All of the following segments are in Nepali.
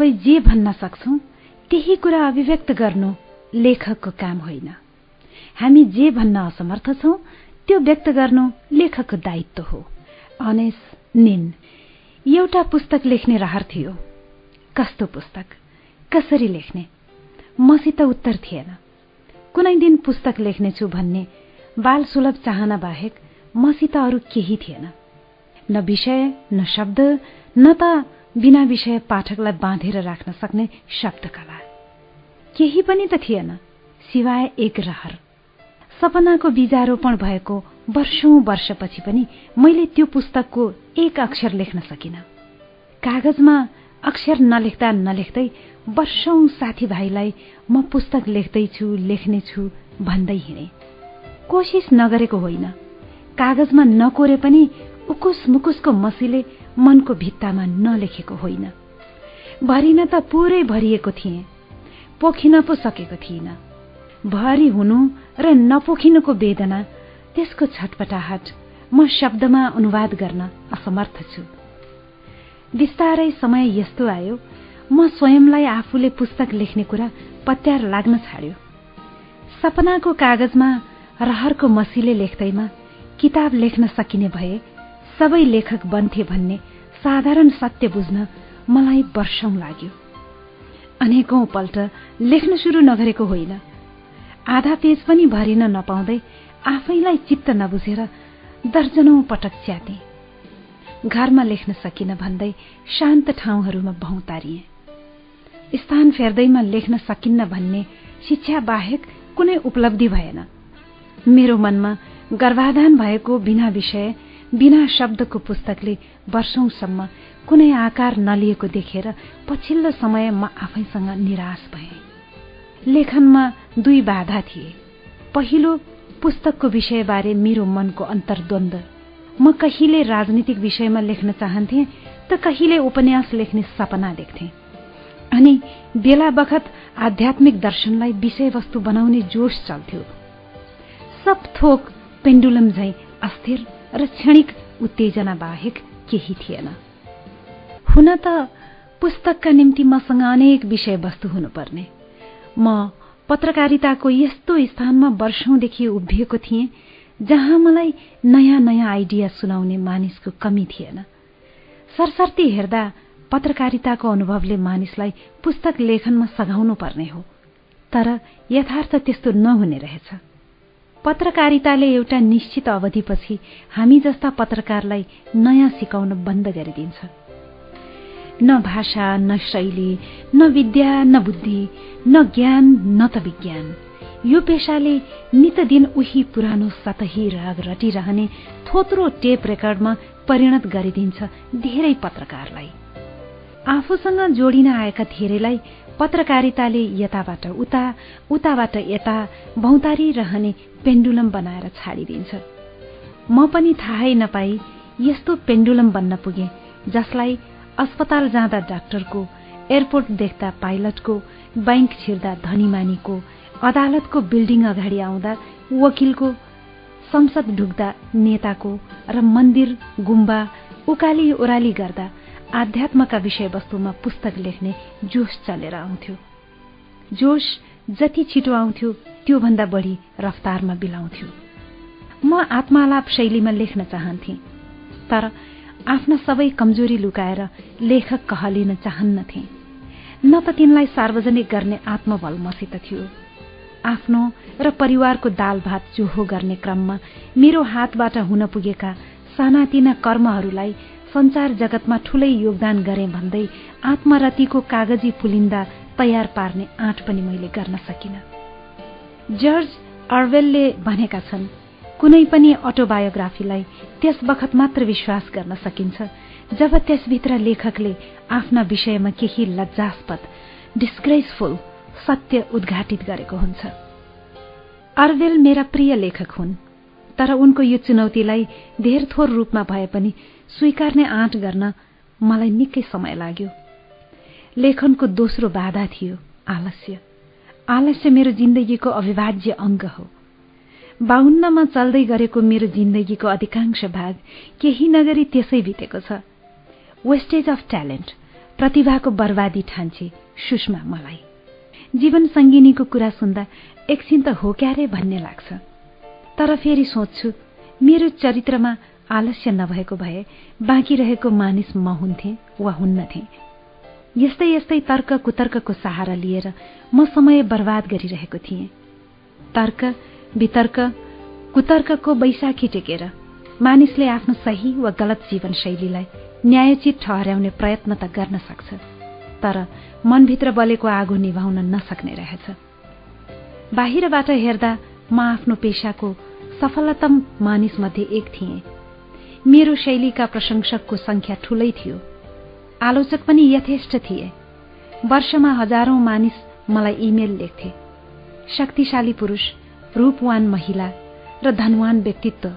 सबै जे भन्न सक्छौ त्यही कुरा अभिव्यक्त गर्नु लेखकको काम होइन। हामी जे भन्न असमर्थ छौं त्यो व्यक्त गर्नु लेखकको दायित्व हो। अनेस निन एउटा पुस्तक लेख्ने रहर थियो। कस्तो पुस्तक? कसरी लेख्ने? मसित उत्तर थिएन। कुनै दिन पुस्तक लेख्नेछु भन्ने बाल सुलभ चाहना बाहेक मसित अरू केही थिएन। न विषय न शब्द न त बिना विषय पाठकलाई बाँधेर राख्न सक्ने शब्दकला। केही पनि त थिएन सिवाय एक रहर। सपनाको बीजारोपण भएको वर्षौं वर्षपछि पनि मैले त्यो पुस्तकको एक अक्षर लेख्न सकिन। कागजमा अक्षर नलेख्दा नलेख्दै वर्षौं साथीभाइलाई म पुस्तक लेख्दैछु लेख्नेछु भन्दै हिँडे। कोसिस नगरेको होइन। कागजमा नकोरे पनि उकुस मुकुसको मसीले मनको भित्तामा नलेखेको होइन। भरिन त पुरै भरिएको थिएँ। पोखिन पो सकेको थिइनँ भरि हुनु र नपोखिनुको वेदना त्यसको छटपटाहट म शब्दमा अनुवाद गर्न असमर्थ छु। बिस्तारै समय यस्तो आयो म स्वयंलाई आफूले पुस्तक लेख्ने कुरा पत्यार लाग्न छाड्यो। सपनाको कागजमा रहरको मसीले लेख्दैमा किताब लेख्न सकिने भए सबै लेखक बन्थे भन्ने साधारण सत्य बुझ्न मलाई वर्षौं लाग्यो। अनेकौं पल्ट लेख्न सुरु नगरेको होइन। आधा पेज पनि भरिन नपाउँदै आफैलाई चित्त नबुझेर दर्जनौं पटक च्याते। घरमा लेख्न सकिन भन्दै शान्त ठाउँहरूमा भौतारिए स्थान फेर्दैमा लेख्न सकिन्न भन्ने शिक्षा बाहेक कुनै उपलब्धि भएन। मेरो मनमा गर्भाधान भएको बिना विषय बिना शब्दको पुस्तकले वर्षौंसम्म कुनै आकार नलिएको देखेर पछिल्लो समय म आफैसँग निराश भए। लेखनमा दुई बाधा थिए। पहिलो पुस्तकको विषयबारे मेरो मनको अन्तर्द्वन्द। म कहिले राजनीतिक विषयमा लेख्न चाहन्थे त कहिले उपन्यास लेख्ने सपना देख्थे। अनि बेला बखत आध्यात्मिक दर्शनलाई विषयवस्तु बनाउने जोश चल्थ्यो। सब थोक पेन्डुलम झै अस्थिर र क्षणिक उत्तेजना बाहेक केही थिएन। हुन त पुस्तकका निम्ति मसँग अनेक विषयवस्तु हुनुपर्ने। म पत्रकारिताको यस्तो स्थानमा वर्षौंदेखि उभिएको थिएँ जहाँ मलाई नयाँ नयाँ आइडिया सुनाउने मानिसको कमी थिएन। सरसर्ती हेर्दा पत्रकारिताको अनुभवले मानिसलाई पुस्तक लेखनमा सघाउनु पर्ने हो तर यथार्थ त्यस्तो नहुने रहेछ। पत्रकारिताले एउटा निश्चित अवधिपछि हामी जस्ता पत्रकारलाई नयाँ सिकाउन बन्द गरिदिन्छ। न भाषा न शैली न विद्या न बुद्धि न ज्ञान न त विज्ञान। यो पेशाले नित दिन उही पुरानो सतही राग रटिरहने थोत्रो टेप रेकर्डमा परिणत गरिदिन्छ धेरै पत्रकारलाई। आफूसँग जोडिन आएका धेरैलाई पत्रकारिताले यताबाट उता उताबाट यता भौतारी रहने पेन्डुलम बनाएर छाडिदिन्छ। म पनि थाहै नपाई यस्तो पेन्डुलम बन्न पुगे जसलाई अस्पताल जाँदा डाक्टरको एयरपोर्ट देख्दा पाइलटको बैंक छिर्दा धनीमानीको अदालतको बिल्डिङ अगाडि आउँदा वकिलको संसद ढुक्दा नेताको र मन्दिर गुम्बा उकाली ओराली गर्दा आध्यात्मका विषयवस्तुमा पुस्तक लेख्ने जोश चलेर आउँथ्यो। जोश जति छिटो आउँथ्यो त्योभन्दा बढी रफ्तारमा बिलाउँथ्यो। म आत्मालाप शैलीमा लेख्न चाहन्थे तर आफ्ना सबै कमजोरी लुकाएर लेखक कहलिन चाहन्नथे। न त तिनलाई सार्वजनिक गर्ने आत्मबल मसित थियो। आफ्नो र परिवारको दाल भात चोहो गर्ने क्रममा मेरो हातबाट हुन पुगेका सानातिना कर्महरूलाई संचार जगतमा ठूलै योगदान गरे भन्दै आत्मरतिको कागजी पुलिन्दा तयार पार्ने आँट पनि मैले गर्न सकिन। जर्ज अर्वेलले भनेका छन् कुनै पनि अटोबायोग्राफीलाई त्यस बखत मात्र विश्वास गर्न सकिन्छ जब त्यसभित्र लेखकले आफ्ना विषयमा केही लज्जास्पद डिस्ग्रेसफुल सत्य उद्घाटित गरेको हुन्छ। अर्वेल मेरा प्रिय लेखक हुन् तर उनको यो चुनौतीलाई धेर थोर रूपमा भए पनि स्वीकार्ने आँट गर्न मलाई निकै समय लाग्यो। लेखनको दोस्रो बाधा थियो आलस्य। आलस्य मेरो जिन्दगीको अविभाज्य अङ्ग हो। बाहुन्नमा चल्दै गरेको मेरो जिन्दगीको अधिकांश भाग केही नगरी त्यसै बितेको छ। वेस्टेज अफ ट्यालेन्ट प्रतिभाको बर्बादी ठान्छे सुषमा मलाई। जीवन सङ्गिनीको कुरा सुन्दा एकछिन त हो क्यारे भन्ने लाग्छ। तर फेरि सोच्छु मेरो चरित्रमा आलस्य नभएको भए बाँकी रहेको मानिस म हुन्थे वा हुन्नथे? यस्तै यस्तै तर्क कुतर्कको सहारा लिएर म समय बर्बाद गरिरहेको थिएँ। तर्क वितर्क कुतर्कको बैशाखी टेकेर मानिसले आफ्नो सही वा गलत जीवनशैलीलाई न्यायोचित ठहर्याउने प्रयत्न त गर्न सक्छ तर मनभित्र बलेको आगो निभाउन नसक्ने रहेछ। बाहिरबाट हेर्दा म आफ्नो पेसाको सफलतम मानिसमध्ये एक थिएँ। मेरो शैलीका प्रशंसकको संख्या ठूलै थियो। आलोचक पनि यथेष्ट थिए। वर्षमा हजारौं मानिस मलाई इमेल लेख्थे। शक्तिशाली पुरुष रूपवान महिला र धनवान व्यक्तित्व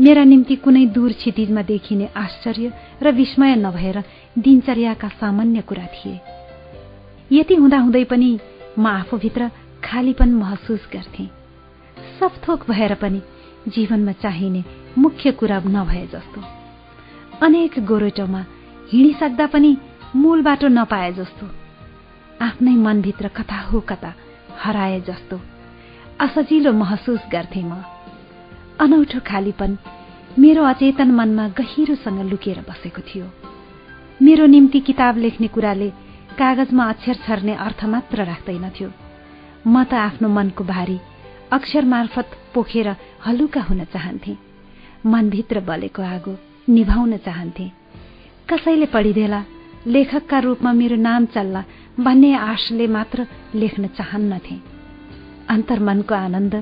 मेरा निम्ति कुनै दूर क्षितिजमा देखिने आश्चर्य र विस्मय नभएर दिनचर्याका सामान्य कुरा थिए। यति हुँदाहुँदै पनि म आफूभित्र खालीपन महसुस गर्थे। सब थोक भएर पनि जीवनमा चाहिने मुख्य कुरा नभए जस्तो। अनेक गोरेटोमा हिँडिसक्दा पनि मूल बाटो नपाए जस्तो। आफ्नै मनभित्र कता हो कता हराए जस्तो। असजिलो महसुस गर्थे म। अनौठो खालीपन मेरो अचेतन मनमा गहिरोसँग लुकेर बसेको थियो। मेरो निम्ति किताब लेख्ने कुराले कागजमा अक्षर छर्ने अर्थ मात्र राख्दैनथ्यो। म त आफ्नो मनको भारी अक्षर मार्फत पोखेर हलुका हुन चाहन्थे। मनभित्र बलेको आगो निभाउन चाहन्थे। कसैले पढिदेला? लेखकका रूपमा मेरो नाम चल्ला भन्ने आशले मात्र लेख्न चाहन्नथे। अन्तर्मनको आनन्द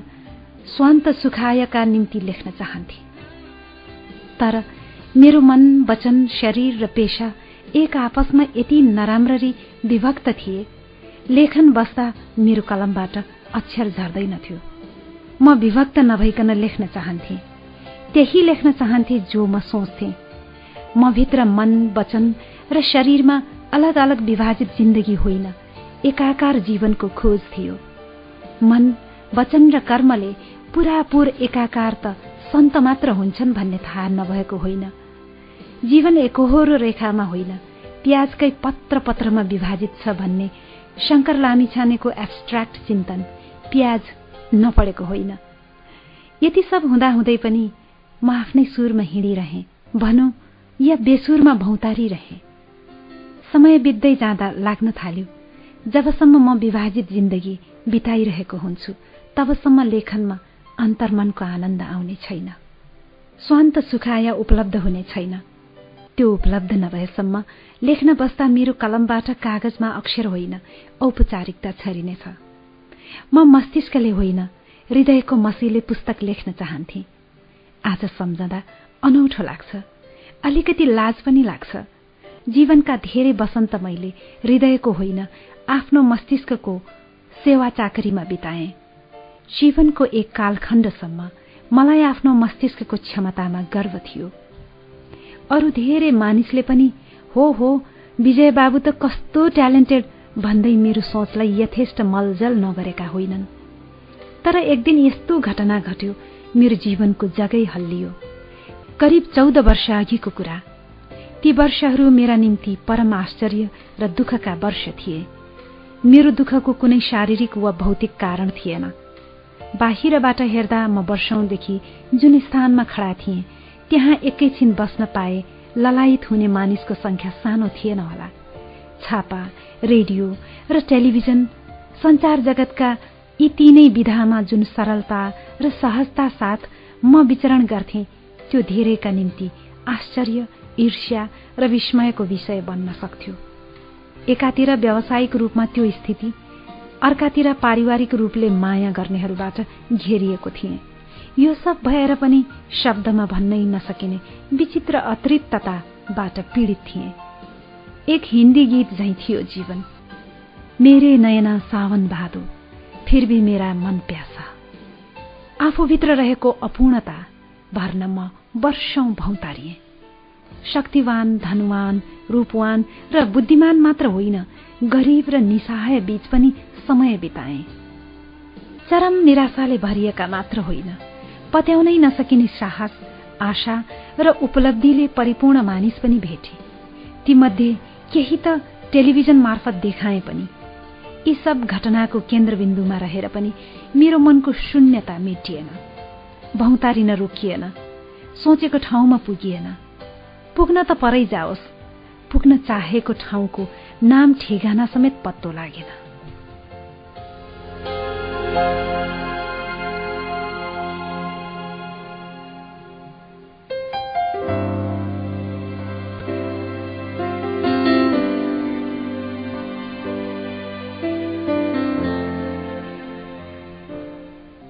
स्वान्त सुखायका निम्ति लेख्न चाहन्थे। तर मेरो मन वचन शरीर र पेशा एक आपसमा यति नराम्ररी विभक्त थिए लेखन बस्दा मेरो कलमबाट अक्षर झर्दैनथ्यो म विभक्त नभइकन लेख्न चाहन्थे। त्यही लेख्न चाहन्थे जो म सोच्थेँ। म भित्र मन वचन र शरीरमा अलग अलग विभाजित जिन्दगी होइन। एकाकार जीवनको खोज थियो। मन वचन र कर्मले पुरापुर एकाकार त सन्त मात्र हुन्छन् भन्ने थाहा नभएको होइन। जीवन एकहोरो रेखामा होइन। प्याजकै पत्र पत्रमा विभाजित छ भन्ने शङ्कर लामिछानेको एब्स्ट्राक्ट चिन्तन प्याज नपढेको होइन। यति सब हुँदाहुँदै पनि म आफ्नै सुरमा हिँडिरहेँ। भनौँ या बेसुरमा भौतारी रहे समय बित्दै जाँदा लाग्न थाल्यो जबसम्म म विभाजित जिन्दगी बिताइरहेको हुन्छु तबसम्म लेखनमा अन्तर्मनको आनन्द आउने छैन। स्वान्त सुखाया उपलब्ध हुने छैन। त्यो उपलब्ध नभएसम्म लेख्न बस्दा मेरो कलमबाट कागजमा अक्षर होइन औपचारिकता छरिनेछ। म मस्तिष्कले होइन हृदयको मसीले पुस्तक लेख्न चाहन्थे। आज सम्झँदा अनौठो लाग्छ। अलिकति लाज पनि लाग्छ। जीवनका धेरै वसन्त मैले हृदयको होइन आफ्नो मस्तिष्कको सेवा चाकरीमा बिताए। जीवनको एक कालखण्डसम्म मलाई आफ्नो मस्तिष्कको क्षमतामा गर्व थियो। अरू धेरै मानिसले पनि हो हो विजय बाबु त कस्तो ट्यालेन्टेड भन्दै मेरो सोचलाई यथेष्ट मलजल नगरेका होइनन्। तर एक दिन यस्तो घटना घट्यो मेरो जीवनको जगै हल्लियो। करिब चौध वर्ष अघिको कुरा। ती वर्षहरू मेरा निम्ति परम आश्चर्य र दुःखका वर्ष थिए। मेरो दुःखको कुनै शारीरिक वा भौतिक कारण थिएन। बाहिरबाट हेर्दा म वर्षौंदेखि जुन स्थानमा खडा थिएँ त्यहाँ एकैछिन बस्न पाए ललायत हुने मानिसको संख्या सानो थिएन होला। छापा रेडियो र टेलिभिजन संचार जगतका यी तीनै विधामा जुन सरलता र सहजता साथ म विचरण गर्थे त्यो धेरैका निम्ति आश्चर्य ईर्ष्या र विस्मयको विषय बन्न सक्थ्यो। एकातिर व्यावसायिक रूपमा त्यो स्थिति अर्कातिर पारिवारिक रूपले माया गर्नेहरूबाट घेरिएको थिए। यो सब भएर पनि शब्दमा भन्नै नसकिने विचित्र अतृप्तताबाट पीड़ित थिए। एक हिन्दी गीत झैं थियो जीवन। मेरे नयना सावन भादो फिर भी मेरा मन प्यासा। आफूभित्र रहेको अपूर्णता भर्न म वर्षौं भौतारिए शक्तिवान धनवान रूपवान र बुद्धिमान मात्र होइन गरीब र निसहाय बीच पनि समय बिताए। चरम निराशाले भरिएका मात्र होइन पत्याउनै नसकिने साहस आशा र उपलब्धिले परिपूर्ण मानिस पनि भेटे। तीमध्ये केही त टेलिभिजन मार्फत देखाए पनि। यी सब घटनाको केन्द्रबिन्दुमा रहेर पनि मेरो मनको शून्यता मेटिएन। भौतारिन रोकिएन सोचेको ठाउँमा पुगिएन। पुग्न त परै जाओस्। पुग्न चाहेको ठाउँको नाम ठेगाना समेत पत्तो लागेन।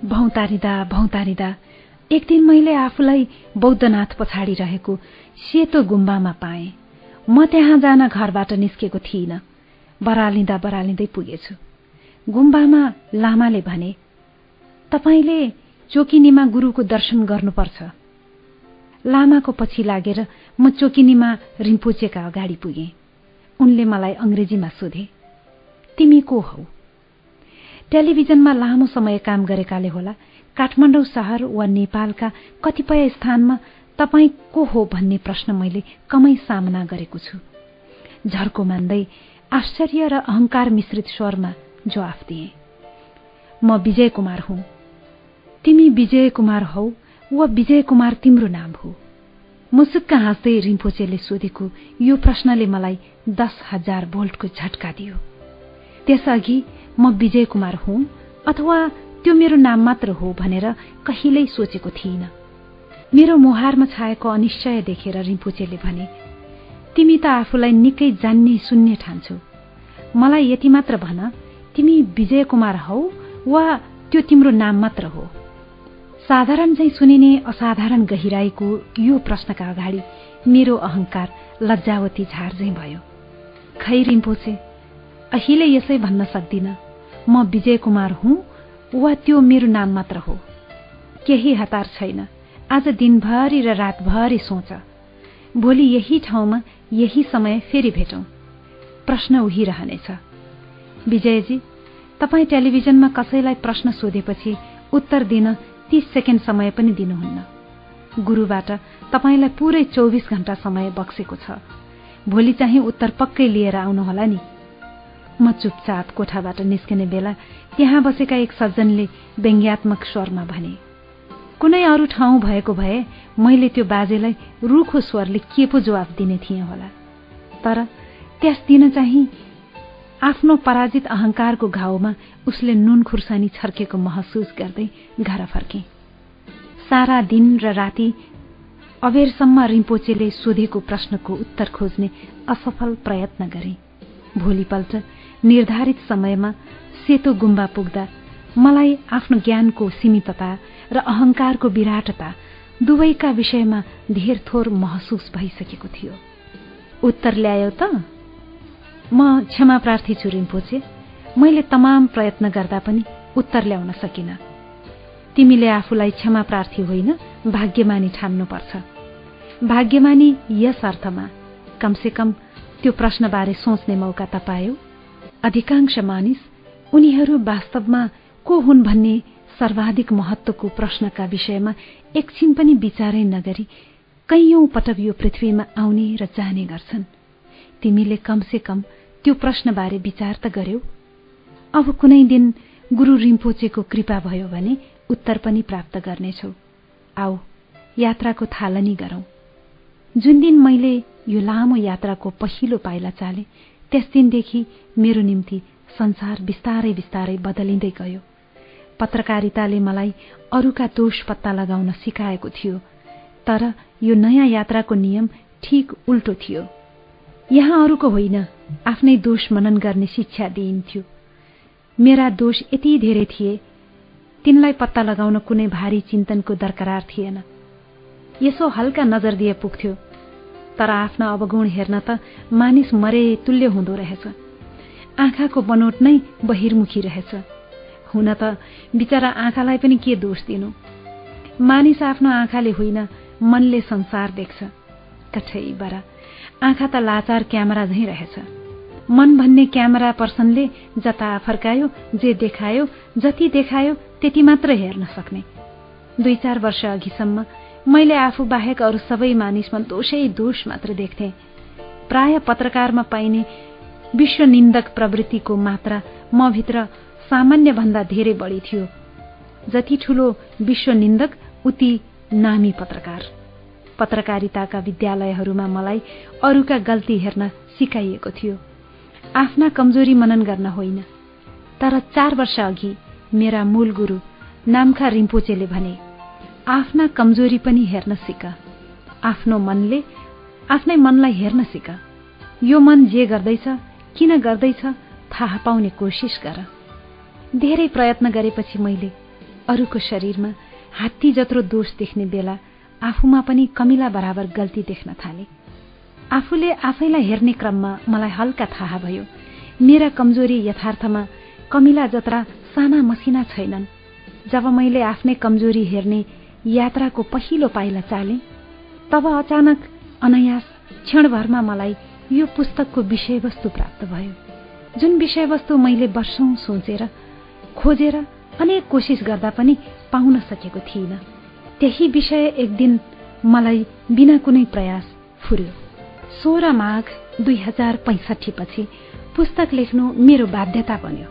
भौतारिँदा भौतारिँदा एक दिन मैले आफूलाई बौद्धनाथ पछाडि रहेको सेतो गुम्बामा पाएँ। म त्यहाँ जान घरबाट निस्केको थिइनँ। बरालिँदा बरालिँदै पुगेछु। गुम्बामा लामाले भने तपाईँले चोकिनीमा गुरुको दर्शन गर्नुपर्छ। लामाको पछि लागेर म चोकिनीमा रिम्पोचेका अगाडि पुगेँ। उनले मलाई अङ्ग्रेजीमा सोधे तिमी को हौ? टेलिभिजनमा लामो समय काम गरेकाले होला काठमाडौँ शहर वा नेपालका कतिपय स्थानमा तपाईँ को हो भन्ने प्रश्न मैले कमै सामना गरेको छु। झर्को मान्दै आश्चर्य र अहंकार मिश्रित स्वरमा जवाफ दिए। म विजय कुमार हुँ। तिमी विजय कुमार हौ वा विजय कुमार तिम्रो नाम हो? मुसुक्क हाँस्दै रिम्पोचेले सोधेको यो प्रश्नले मलाई दस हजार भोल्टको झट्का दियो। त्यसअघि म विजय कुमार हुँ अथवा त्यो मेरो नाम मात्र हो भनेर कहिल्यै सोचेको थिइनँ। मेरो मुहारमा छाएको अनिश्चय देखेर रिम्पुचेले भने तिमी त आफूलाई निकै जान्ने सुन्ने ठान्छौ। मलाई यति मात्र भन तिमी विजय कुमार हौ वा त्यो तिम्रो नाम मात्र हो। साधारण चाहिँ सुनिने असाधारण गहिराईको यो प्रश्नका अगाडि मेरो अहंकार लज्जावती झार भयो। खै रिम्पोचे अहिले यसै भन्न सक्दिन। म विजय कुमार हुँ वा त्यो मेरो नाम मात्र हो। केही हतार छैन। आज दिनभरि र रातभरि सोच। भोलि यही ठाउँमा यही समय फेरि भेटौं। प्रश्न उही रहनेछ विजयजी तपाईँ टेलिभिजनमा कसैलाई प्रश्न सोधेपछि उत्तर दिन तीस सेकेन्ड समय पनि दिनुहुन्न। गुरुबाट तपाईँलाई पुरै चौबिस घण्टा समय बक्सेको छ। भोलि चाहिँ उत्तर पक्कै लिएर आउनुहोला नि। म चुपचाप कोठाबाट निस्किने बेला त्यहाँ बसेका एक सज्जनले व्यङ्ग्यात्मक स्वरमा भने कुनै अरू ठाउँ भएको भए मैले त्यो बाजेलाई रुखो स्वरले के पो जवाफ दिने थिएँ होला। तर त्यस दिन चाहिँ आफ्नो पराजित अहंकारको घाउमा उसले नुन खुर्सानी छर्केको महसुस गर्दै घर फर्के। सारा दिन र राति अबेरसम्म रिम्पोचेले सोधेको प्रश्नको उत्तर खोज्ने असफल प्रयत्न गरे। भोलिपल्ट निर्धारित समयमा सेतो गुम्बा पुग्दा मलाई आफ्नो ज्ञानको सीमितता र अहंकारको विराटता दुवैका विषयमा धेर थोर महसुस भइसकेको थियो। उत्तर ल्यायो त म क्षमा प्रार्थी छु रिम्पोचे। मैले तमाम प्रयत्न गर्दा पनि उत्तर ल्याउन सकिन। तिमीले आफूलाई क्षमा प्रार्थी होइन भाग्यमानी ठान्नुपर्छ। भाग्यमानी यस अर्थमा कमसेकम त्यो प्रश्नबारे सोच्ने मौका त पायो। अधिकांश मानिस उनीहरू वास्तवमा को हुन् भन्ने सर्वाधिक महत्वको प्रश्नका विषयमा एकछिन पनि विचारै नगरी कैयौं पटक यो पृथ्वीमा आउने र जाने गर्छन्। तिमीले कमसे कम त्यो प्रश्नबारे विचार त गर्यौ। अब कुनै दिन गुरु रिम्पोचेको कृपा भयो भने उत्तर पनि प्राप्त गर्नेछौ। आऊ यात्राको थालनी गरौं। जुन दिन मैले यो लामो यात्राको पहिलो पाइला चाले त्यस दिनदेखि मेरो निम्ति संसार बिस्तारै बिस्तारै बदलिँदै गयो। पत्रकारिताले मलाई अरूका दोष पत्ता लगाउन सिकाएको थियो तर यो नयाँ यात्राको नियम ठिक उल्टो थियो। यहाँ अरूको होइन आफ्नै दोष मनन गर्ने शिक्षा दिइन्थ्यो। मेरा दोष यति धेरै थिए तिनलाई पत्ता लगाउन कुनै भारी चिन्तनको दरकरार थिएन। यसो हल्का नजर दिए पुग्थ्यो। तर आफ्ना अवगुण हेर्न त मानिस मरे तुल्य हुँदो रहेछ। आँखाको बनोट नै बहिर्मुखी रहेछ। हुन त बिचरा आँखालाई पनि के दोष दिनु? मानिस आफ्नो आँखाले होइन मनले संसार देख्छ। कठै बरा आँखा त लाचार क्यामेरा झै रहेछ। मन भन्ने क्यामेरा पर्सनले जता फर्कायो जे देखायो जति देखायो त्यति मात्र हेर्न सक्ने। दुई चार वर्ष अघिसम्म मैले आफू बाहेक अरू सबै मानिसमा दोषै दोष मात्र देख्थे। प्राय पत्रकारमा पाइने विश्व निन्दक प्रवृत्तिको मात्रा म भित्र सामान्यभन्दा धेरै बढी थियो। जति ठूलो विश्व निन्दक उति नामी पत्रकार। पत्रकारिताका विद्यालयहरूमा मलाई अरूका गल्ती हेर्न सिकाइएको थियो। आफ्ना कमजोरी मनन गर्न होइन। तर चार वर्ष अघि मेरा मूल गुरु नामखा रिम्पोचेले भने आफ्ना कमजोरी पनि हेर्न सिक। आफ्नो मनले आफ्नै मनलाई हेर्न सिक। यो मन जे गर्दैछ किन गर्दैछ थाहा पाउने कोसिस गर। धेरै प्रयत्न गरेपछि मैले अरूको शरीरमा हात्ती जत्रो दोष देख्ने बेला आफूमा पनि कमिला बराबर गल्ती देख्न थाले। आफूले आफैलाई हेर्ने क्रममा मलाई हल्का थाहा भयो। मेरा कमजोरी यथार्थमा कमिला जत्रा साना मसिना छैनन्। जब मैले आफ्नै कमजोरी हेर्ने यात्राको पहिलो पाइला चाले। तब अचानक अनायास क्षणभरमा मलाई यो पुस्तकको विषयवस्तु प्राप्त भयो। जुन विषयवस्तु मैले वर्षौं सोचेर खोजेर अनेक कोसिस गर्दा पनि पाउन सकेको थिइनँ। त्यही विषय एक दिन मलाई बिना कुनै प्रयास फुर्यो। सोह्र माघ दुई हजार पैँसठी पछि पुस्तक लेख्नु मेरो बाध्यता बन्यो।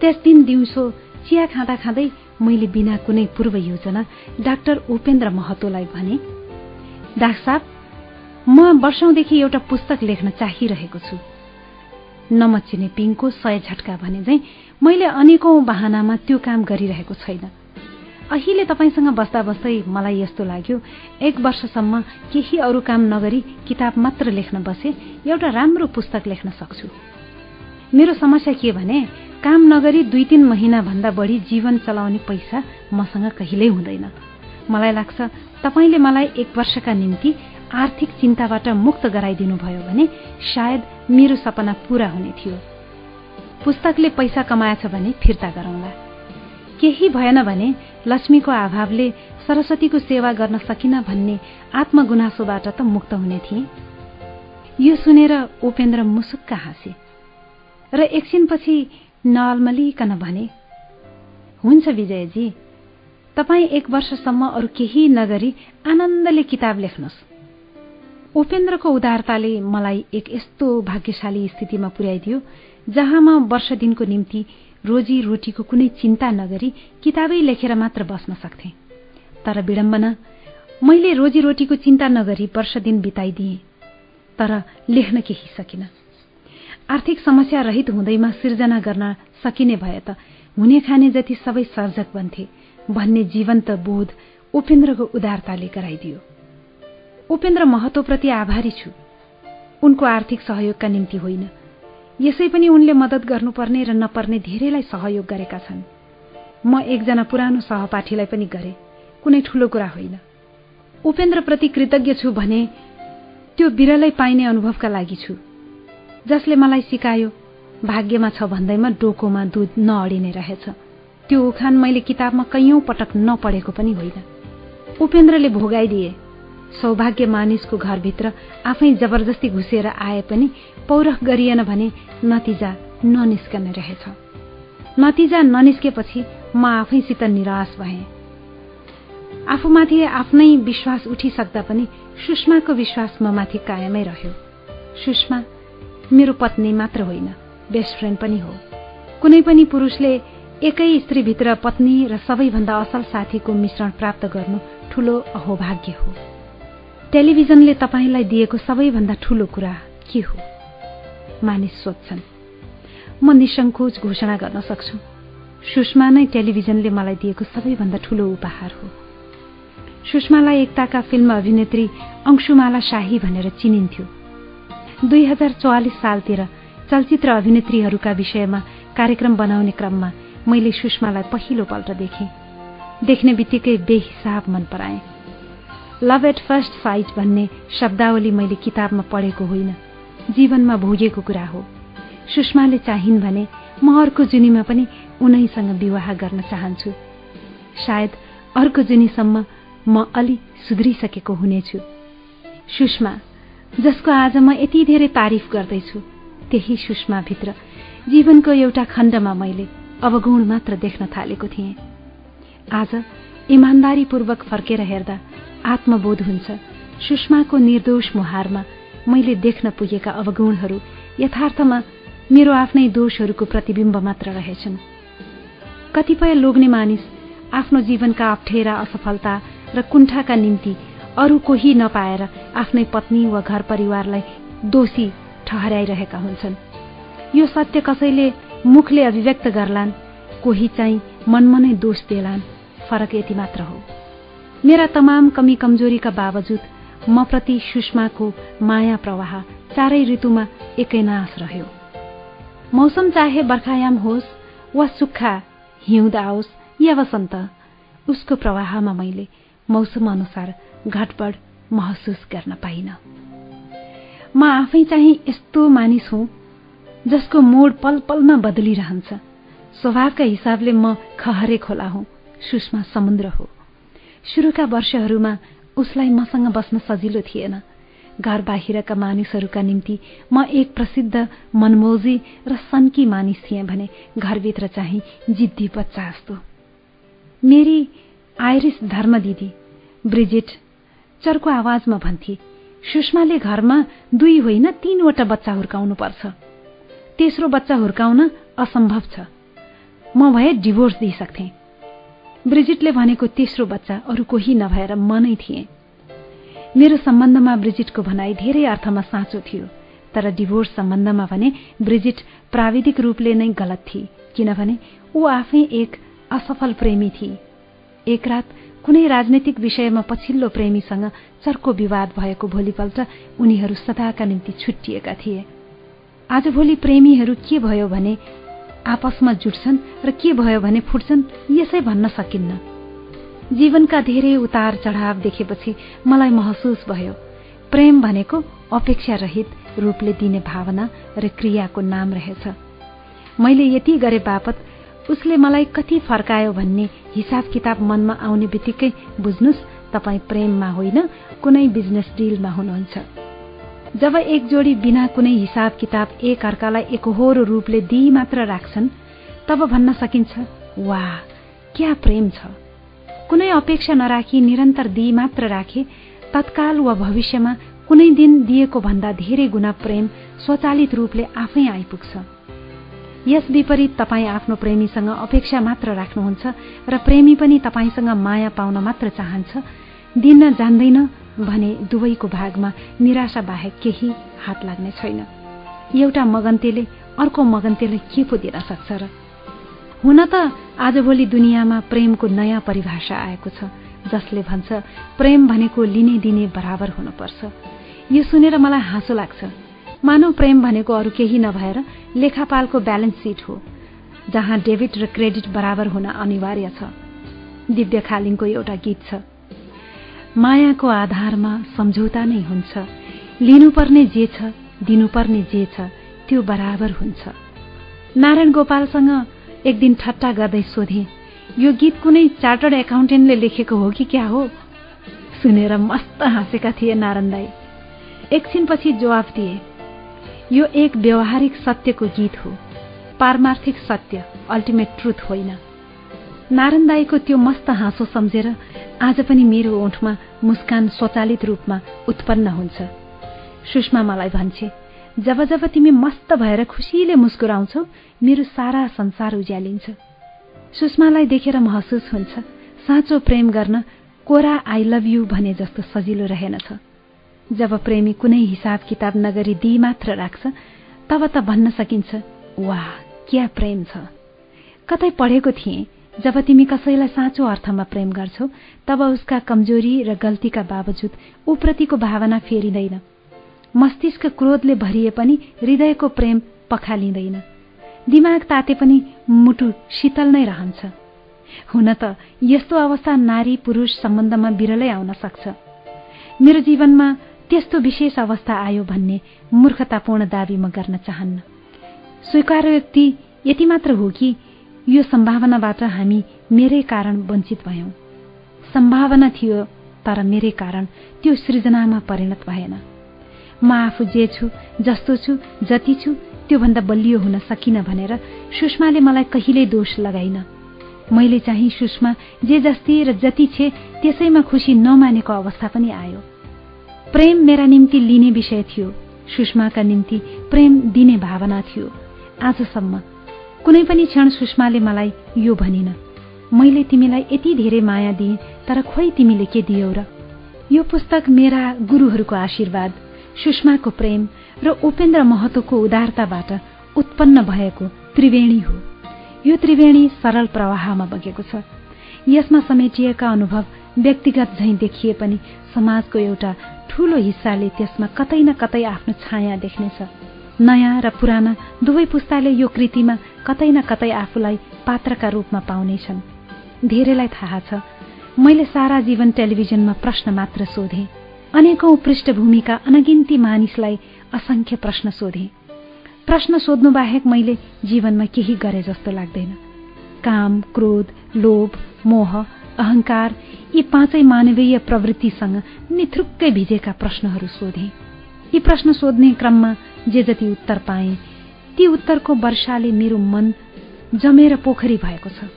त्यस दिन दिउँसो चिया खाँदा खाँदै मैले बिना कुनै पूर्व योजना डाक्टर उपेन्द्र महतोलाई भने डाक्टर साहब म वर्षौंदेखि एउटा पुस्तक लेख्न चाहिरहेको छु। नमचिने पिङको सय झट्का भने चाहिँ मैले अनेकौं बाहनामा त्यो काम गरिरहेको छैन। अहिले तपाईँसँग बस्दा बस्दै मलाई यस्तो लाग्यो एक वर्षसम्म केही अरू काम नगरी किताब मात्र लेख्न बसे एउटा राम्रो पुस्तक लेख्न सक्छु। मेरो समस्या के भने काम नगरी दुई तीन महिनाभन्दा बढी जीवन चलाउने पैसा मसँग कहिल्यै हुँदैन। मलाई लाग्छ तपाईँले मलाई एक वर्षका निम्ति आर्थिक चिन्ताबाट मुक्त गराइदिनु भयो भने सायद मेरो सपना पूरा हुने थियो। पुस्तकले पैसा कमाएछ भने फिर्ता गरौँला। केही भएन भने लक्ष्मीको अभावले सरस्वतीको सेवा गर्न सकिन भन्ने आत्मगुनासोबाट त मुक्त हुने थिए। यो सुनेर उपेन्द्र मुसुक्क हाँसे। र एकछिनपछि नलमलिकन भने। हुन्छ विजयजी तपाईँ एक वर्षसम्म अरू केही नगरी आनन्दले किताब लेख्नुहोस्। उपेन्द्रको उदारताले मलाई एक यस्तो भाग्यशाली स्थितिमा पुर्याइदियो जहाँ म वर्ष दिनको निम्ति रोजी रोटीको कुनै चिन्ता नगरी किताबै लेखेर मात्र बस्न सक्थे। तर विडम्बना मैले रोजी रोटीको चिन्ता नगरी वर्ष दिन बिताइदिए तर लेख्न केही सकिन। आर्थिक समस्या रहित हुँदैमा सिर्जना गर्न सकिने भए त हुने खाने जति सबै सर्जक बन्थे भन्ने जीवन्त बोध उपेन्द्रको उदारताले गराइदियो। उपेन्द्र महत्वप्रति आभारी छु। उनको आर्थिक सहयोगका निम्ति होइन। यसै पनि उनले मद्दत गर्नुपर्ने र नपर्ने धेरैलाई सहयोग गरेका छन्। म एकजना पुरानो सहपाठीलाई पनि गरे कुनै ठूलो कुरा होइन। उपेन्द्रप्रति कृतज्ञ छु भने त्यो बिरलै पाइने अनुभवका लागि छु। जसले मलाई सिकायो भाग्यमा छ भन्दैमा डोकोमा दुध नअडिने रहेछ। त्यो उखान मैले किताबमा कैयौं पटक नपढेको पनि होइन। उपेन्द्रले भोगाइदिए सौभाग्य मानिसको घरभित्र आफै जबरजस्ती घुसेर आए पनि पौरख गरिएन भने नतिजा ननिस्कने रहेछ। नतिजा ननिस्केपछि म आफैसित निराश भए। आफूमाथि आफ्नै विश्वास उठिसक्दा पनि सुषमाको विश्वास म माथि कायमै रह्यो। सुषमा मेरो पत्नी मात्र होइन बेस्ट फ्रेन्ड पनि हो। कुनै पनि पुरुषले एकै स्त्रीभित्र पत्नी र सबैभन्दा असल साथीको मिश्रण प्राप्त गर्नु ठूलो अहोभाग्य हो। टेलिभिजनले तपाईँलाई दिएको सबैभन्दा ठूलो कुरा के हो? मानिस सोध्छन्। म निसङ्कोच घोषणा गर्न सक्छु। सुषमा नै टेलिभिजनले मलाई दिएको सबैभन्दा ठूलो उपहार हो। सुषमालाई एकताका फिल्म अभिनेत्री अंशुमाला शाही भनेर चिनिन्थ्यो। दुई हजार चौवालिस सालतिर चलचित्र अभिनेत्रीहरूका विषयमा कार्यक्रम बनाउने क्रममा मैले सुषमालाई पहिलो पल्ट देखेँ। देख्ने बित्तिकै बेहिसाब मन पराएँ। लभ एट फर्स्ट फाइट भन्ने शब्दावली मैले किताबमा पढेको होइन। जीवनमा भोगेको कुरा हो। सुषमाले चाहिन् भने म अर्को जुनीमा पनि उनैसँग विवाह गर्न चाहन्छु। सायद अर्को जुनीसम्म म अलि सुध्रिसकेको हुनेछु। सुषमा जसको आज म यति धेरै तारिफ गर्दैछु त्यही सुषमाभित्र। जीवनको एउटा खण्डमा मैले अवगुण मात्र देख्न थालेको थिएँ। आज इमान्दारीपूर्वक फर्केर हेर्दा आत्मबोध हुन्छ। सुषमाको निर्दोष मुहारमा मैले देख्न पुगेका अवगुणहरू यथार्थमा मेरो आफ्नै दोषहरूको प्रतिबिम्ब मात्र रहेछन्। कतिपय लोग्ने मानिस आफ्नो जीवनका अप्ठेरा असफलता र कुण्ठाका निम्ति अरू कोही नपाएर आफ्नै पत्नी वा घर परिवारलाई दोषी ठहर्याइरहेका हुन्छन्। यो सत्य कसैले मुखले अभिव्यक्त गर्लान् कोही चाहिँ मनमनै दोष देलान् फरक यति मात्र हो। मेरा तमाम कमी कमजोरीका बावजुद म प्रति सुषमाको माया प्रवाह चारै ऋतुमा एकै नाश रह्यो। मौसम चाहे बर्खायाम होस् वा सुक्खा हिउँद आओस् या वसन्त उसको प्रवाहमा मैले मौसम अनुसार घटबड महसुस गर्न पाइन। म आफै चाहिँ यस्तो मानिस हुँ जसको मोड पल पलमा बदलिरहन्छ। स्वभावका हिसाबले म खहरे खोला हुँ सुषमा समुद्र हो। सुरुका वर्षहरूमा उसलाई मसँग बस्न सजिलो थिएन। घर बाहिरका मानिसहरूका निम्ति म एक प्रसिद्ध मनमोजी र सन्की मानिस थिएँ भने घरभित्र चाहिँ जिद्दी बच्चा जस्तो। मेरी आइरिस धर्म दिदी ब्रिजिट चर्को आवाजमा भन्थे सुषमाले घरमा दुई होइन तीनवटा बच्चा हुर्काउनुपर्छ। तेस्रो बच्चा हुर्काउन असम्भव छ। म भए डिभोर्स दिइसक्थेँ। ब्रिजिटले भनेको तेस्रो बच्चा अरू कोही नभएर म नै थिएँ। मेरो सम्बन्धमा ब्रिजिटको भनाई धेरै अर्थमा साँचो थियो तर डिभोर्स सम्बन्धमा भने ब्रिजिट प्राविधिक रूपले नै गलत थिए किनभने ऊ आफै एक असफल प्रेमी थिए। एक रात कुनै राजनैतिक विषयमा पछिल्लो प्रेमीसँग चर्को विवाद भएको भोलिपल्ट उनीहरू सदाका निम्ति छुट्टिएका थिए। आजभोलि प्रेमीहरू के भयो भने आपसमा जुट्छन् र के भयो भने फुट्छन् यसै भन्न सकिन्न। जीवनका धेरै उतार चढाव देखेपछि मलाई महसुस भयो। प्रेम भनेको अपेक्षा रहित रूपले दिने भावना र क्रियाको नाम रहेछ। मैले यति गरे बापत उसले मलाई कति फर्कायो भन्ने हिसाब किताब मनमा आउने बित्तिकै बुझ्नुहोस् तपाईँ प्रेममा होइन कुनै बिजनेस डिलमा हुनुहुन्छ। जब एक जोडी बिना कुनै हिसाब किताब एक अर्कालाई एकहोरो रूपले दिई मात्र राख्छन् तब भन्न सकिन्छ वा क्या प्रेम छ! कुनै अपेक्षा नराखी निरन्तर दिई मात्र राखे तत्काल वा भविष्यमा कुनै दिन दिएको भन्दा धेरै गुणा प्रेम स्वचालित रूपले आफै आइपुग्छ। यस विपरीत तपाईँ आफ्नो प्रेमीसँग अपेक्षा मात्र राख्नुहुन्छ र प्रेमी पनि तपाईँसँग माया पाउन मात्र चाहन्छ। दिन जान्दैन भने दुवैको भागमा निराशा बाहेक केही हात लाग्ने छैन। एउटा मगन्तेले अर्को मगन्तेले के पो दिन सक्छ र? हुन त आजभोलि दुनियाँमा प्रेमको नयाँ परिभाषा आएको छ जसले भन्छ प्रेम भनेको लिने दिने बराबर हुनुपर्छ। यो सुनेर मलाई हाँसो लाग्छ। मानव प्रेम भनेको अरू केही नभएर लेखापालको ब्यालेन्स सिट हो जहाँ डेबिट र क्रेडिट बराबर हुन अनिवार्य छ। दिव्य खालिङको एउटा गीत छ। मायाको आधारमा सम्झौता नै हुन्छ। लिनुपर्ने जे छ दिनुपर्ने जे छ त्यो बराबर हुन्छ। नारायण गोपालसँग एक दिन ठट्टा गर्दै सोधे यो गीत कुनै चार्टर्ड एकाउन्टेन्टले लेखेको हो कि क्या हो? सुनेर मस्त हाँसेका थिए नारायण दाई। एकछिनपछि जवाफ दिए यो एक व्यवहारिक सत्यको गीत हो। पारमार्थिक सत्य अल्टिमेट ट्रुथ होइन। नारायण दाईको त्यो मस्त हाँसो सम्झेर आज पनि मेरो ओठमा मुस्कान स्वचालित रूपमा उत्पन्न हुन्छ। सुषमा मलाई भन्छे जब जब तिमी मस्त भएर खुसीले मुस्कुराउँछौ मेरो सारा संसार उज्यालिन्छ। सुषमालाई देखेर महसुस हुन्छ साँचो प्रेम गर्न कोरा आई लभ यू भने जस्तो सजिलो रहेनछ। जब प्रेमी कुनै हिसाब किताब नगरी दिई मात्र राख्छ तब त भन्न सकिन्छ वाह क्या प्रेम छ। कतै पढेको थिएँ। जब तिमी कसैलाई साँचो अर्थमा प्रेम गर्छौ तब उसका कमजोरी र गल्तीका बावजुद ऊप्रतिको भावना फेरिँदैन। मस्तिष्क क्रोधले भरिए पनि हृदयको प्रेम पखालिँदैन। दिमाग ताते पनि मुटु शीतल नै रहन्छ। हुन त यस्तो अवस्था नारी पुरुष सम्बन्धमा बिरलै आउन सक्छ। मेरो जीवनमा त्यस्तो विशेष अवस्था आयो भन्ने मूर्खतापूर्ण दावी म गर्न चाहन्न। स्वीकार व्यक्ति यति मात्र हो कि यो सम्भावनाबाट हामी मेरै कारण वञ्चित भयौं। सम्भावना थियो तर मेरै कारण त्यो सृजनामा परिणत भएन। म आफू जे छु जस्तो छु जति छु त्योभन्दा बलियो हुन सकिन भनेर सुषमाले मलाई कहिल्यै दोष लगाइन। मैले चाहिँ सुषमा जे जस्ती र जति छे त्यसैमा खुसी नमानेको अवस्था पनि आयो। प्रेम मेरा निम्ति लिने विषय थियो। सुषमाका निम्ति प्रेम दिने भावना थियो। आजसम्म कुनै पनि क्षण सुषमाले मलाई यो भनिन मैले तिमीलाई यति धेरै माया दिएँ तर खोइ तिमीले के दियौ र? यो पुस्तक मेरा गुरुहरूको आशीर्वाद सुषमाको प्रेम र उपेन्द्र महतोको उदारताबाट उत्पन्न भएको त्रिवेणी हो। यो त्रिवेणी सरल प्रवाहमा बगेको छ। यसमा समेटिएका अनुभव व्यक्तिगत झैं देखिए पनि समाजको एउटा ठूलो हिस्साले त्यसमा कतै न कतै आफ्नो छाया देख्नेछ। नयाँ र पुराना दुवै पुस्ताले यो कृतिमा कतै न कतै आफूलाई पात्रका रूपमा पाउनेछन्। धेरैलाई थाहा छ मैले सारा जीवन टेलिभिजनमा प्रश्न मात्र सोधे। अनेकौं पृष्ठभूमिका अनगिन्ती मानिसलाई असंख्य प्रश्न सोधे। प्रश्न सोध्नु बाहेक मैले जीवनमा केही गरे जस्तो लाग्दैन। काम क्रोध लोभ मोह अहंकार यी पाँचै मानवीय प्रवृत्तिसँग निथुक्कै भिजेका प्रश्नहरू सोधे। यी प्रश्न सोध्ने क्रममा जे जति उत्तर पाए ती उत्तरको वर्षाले मेरो मन जमेर पोखरी भएको छ।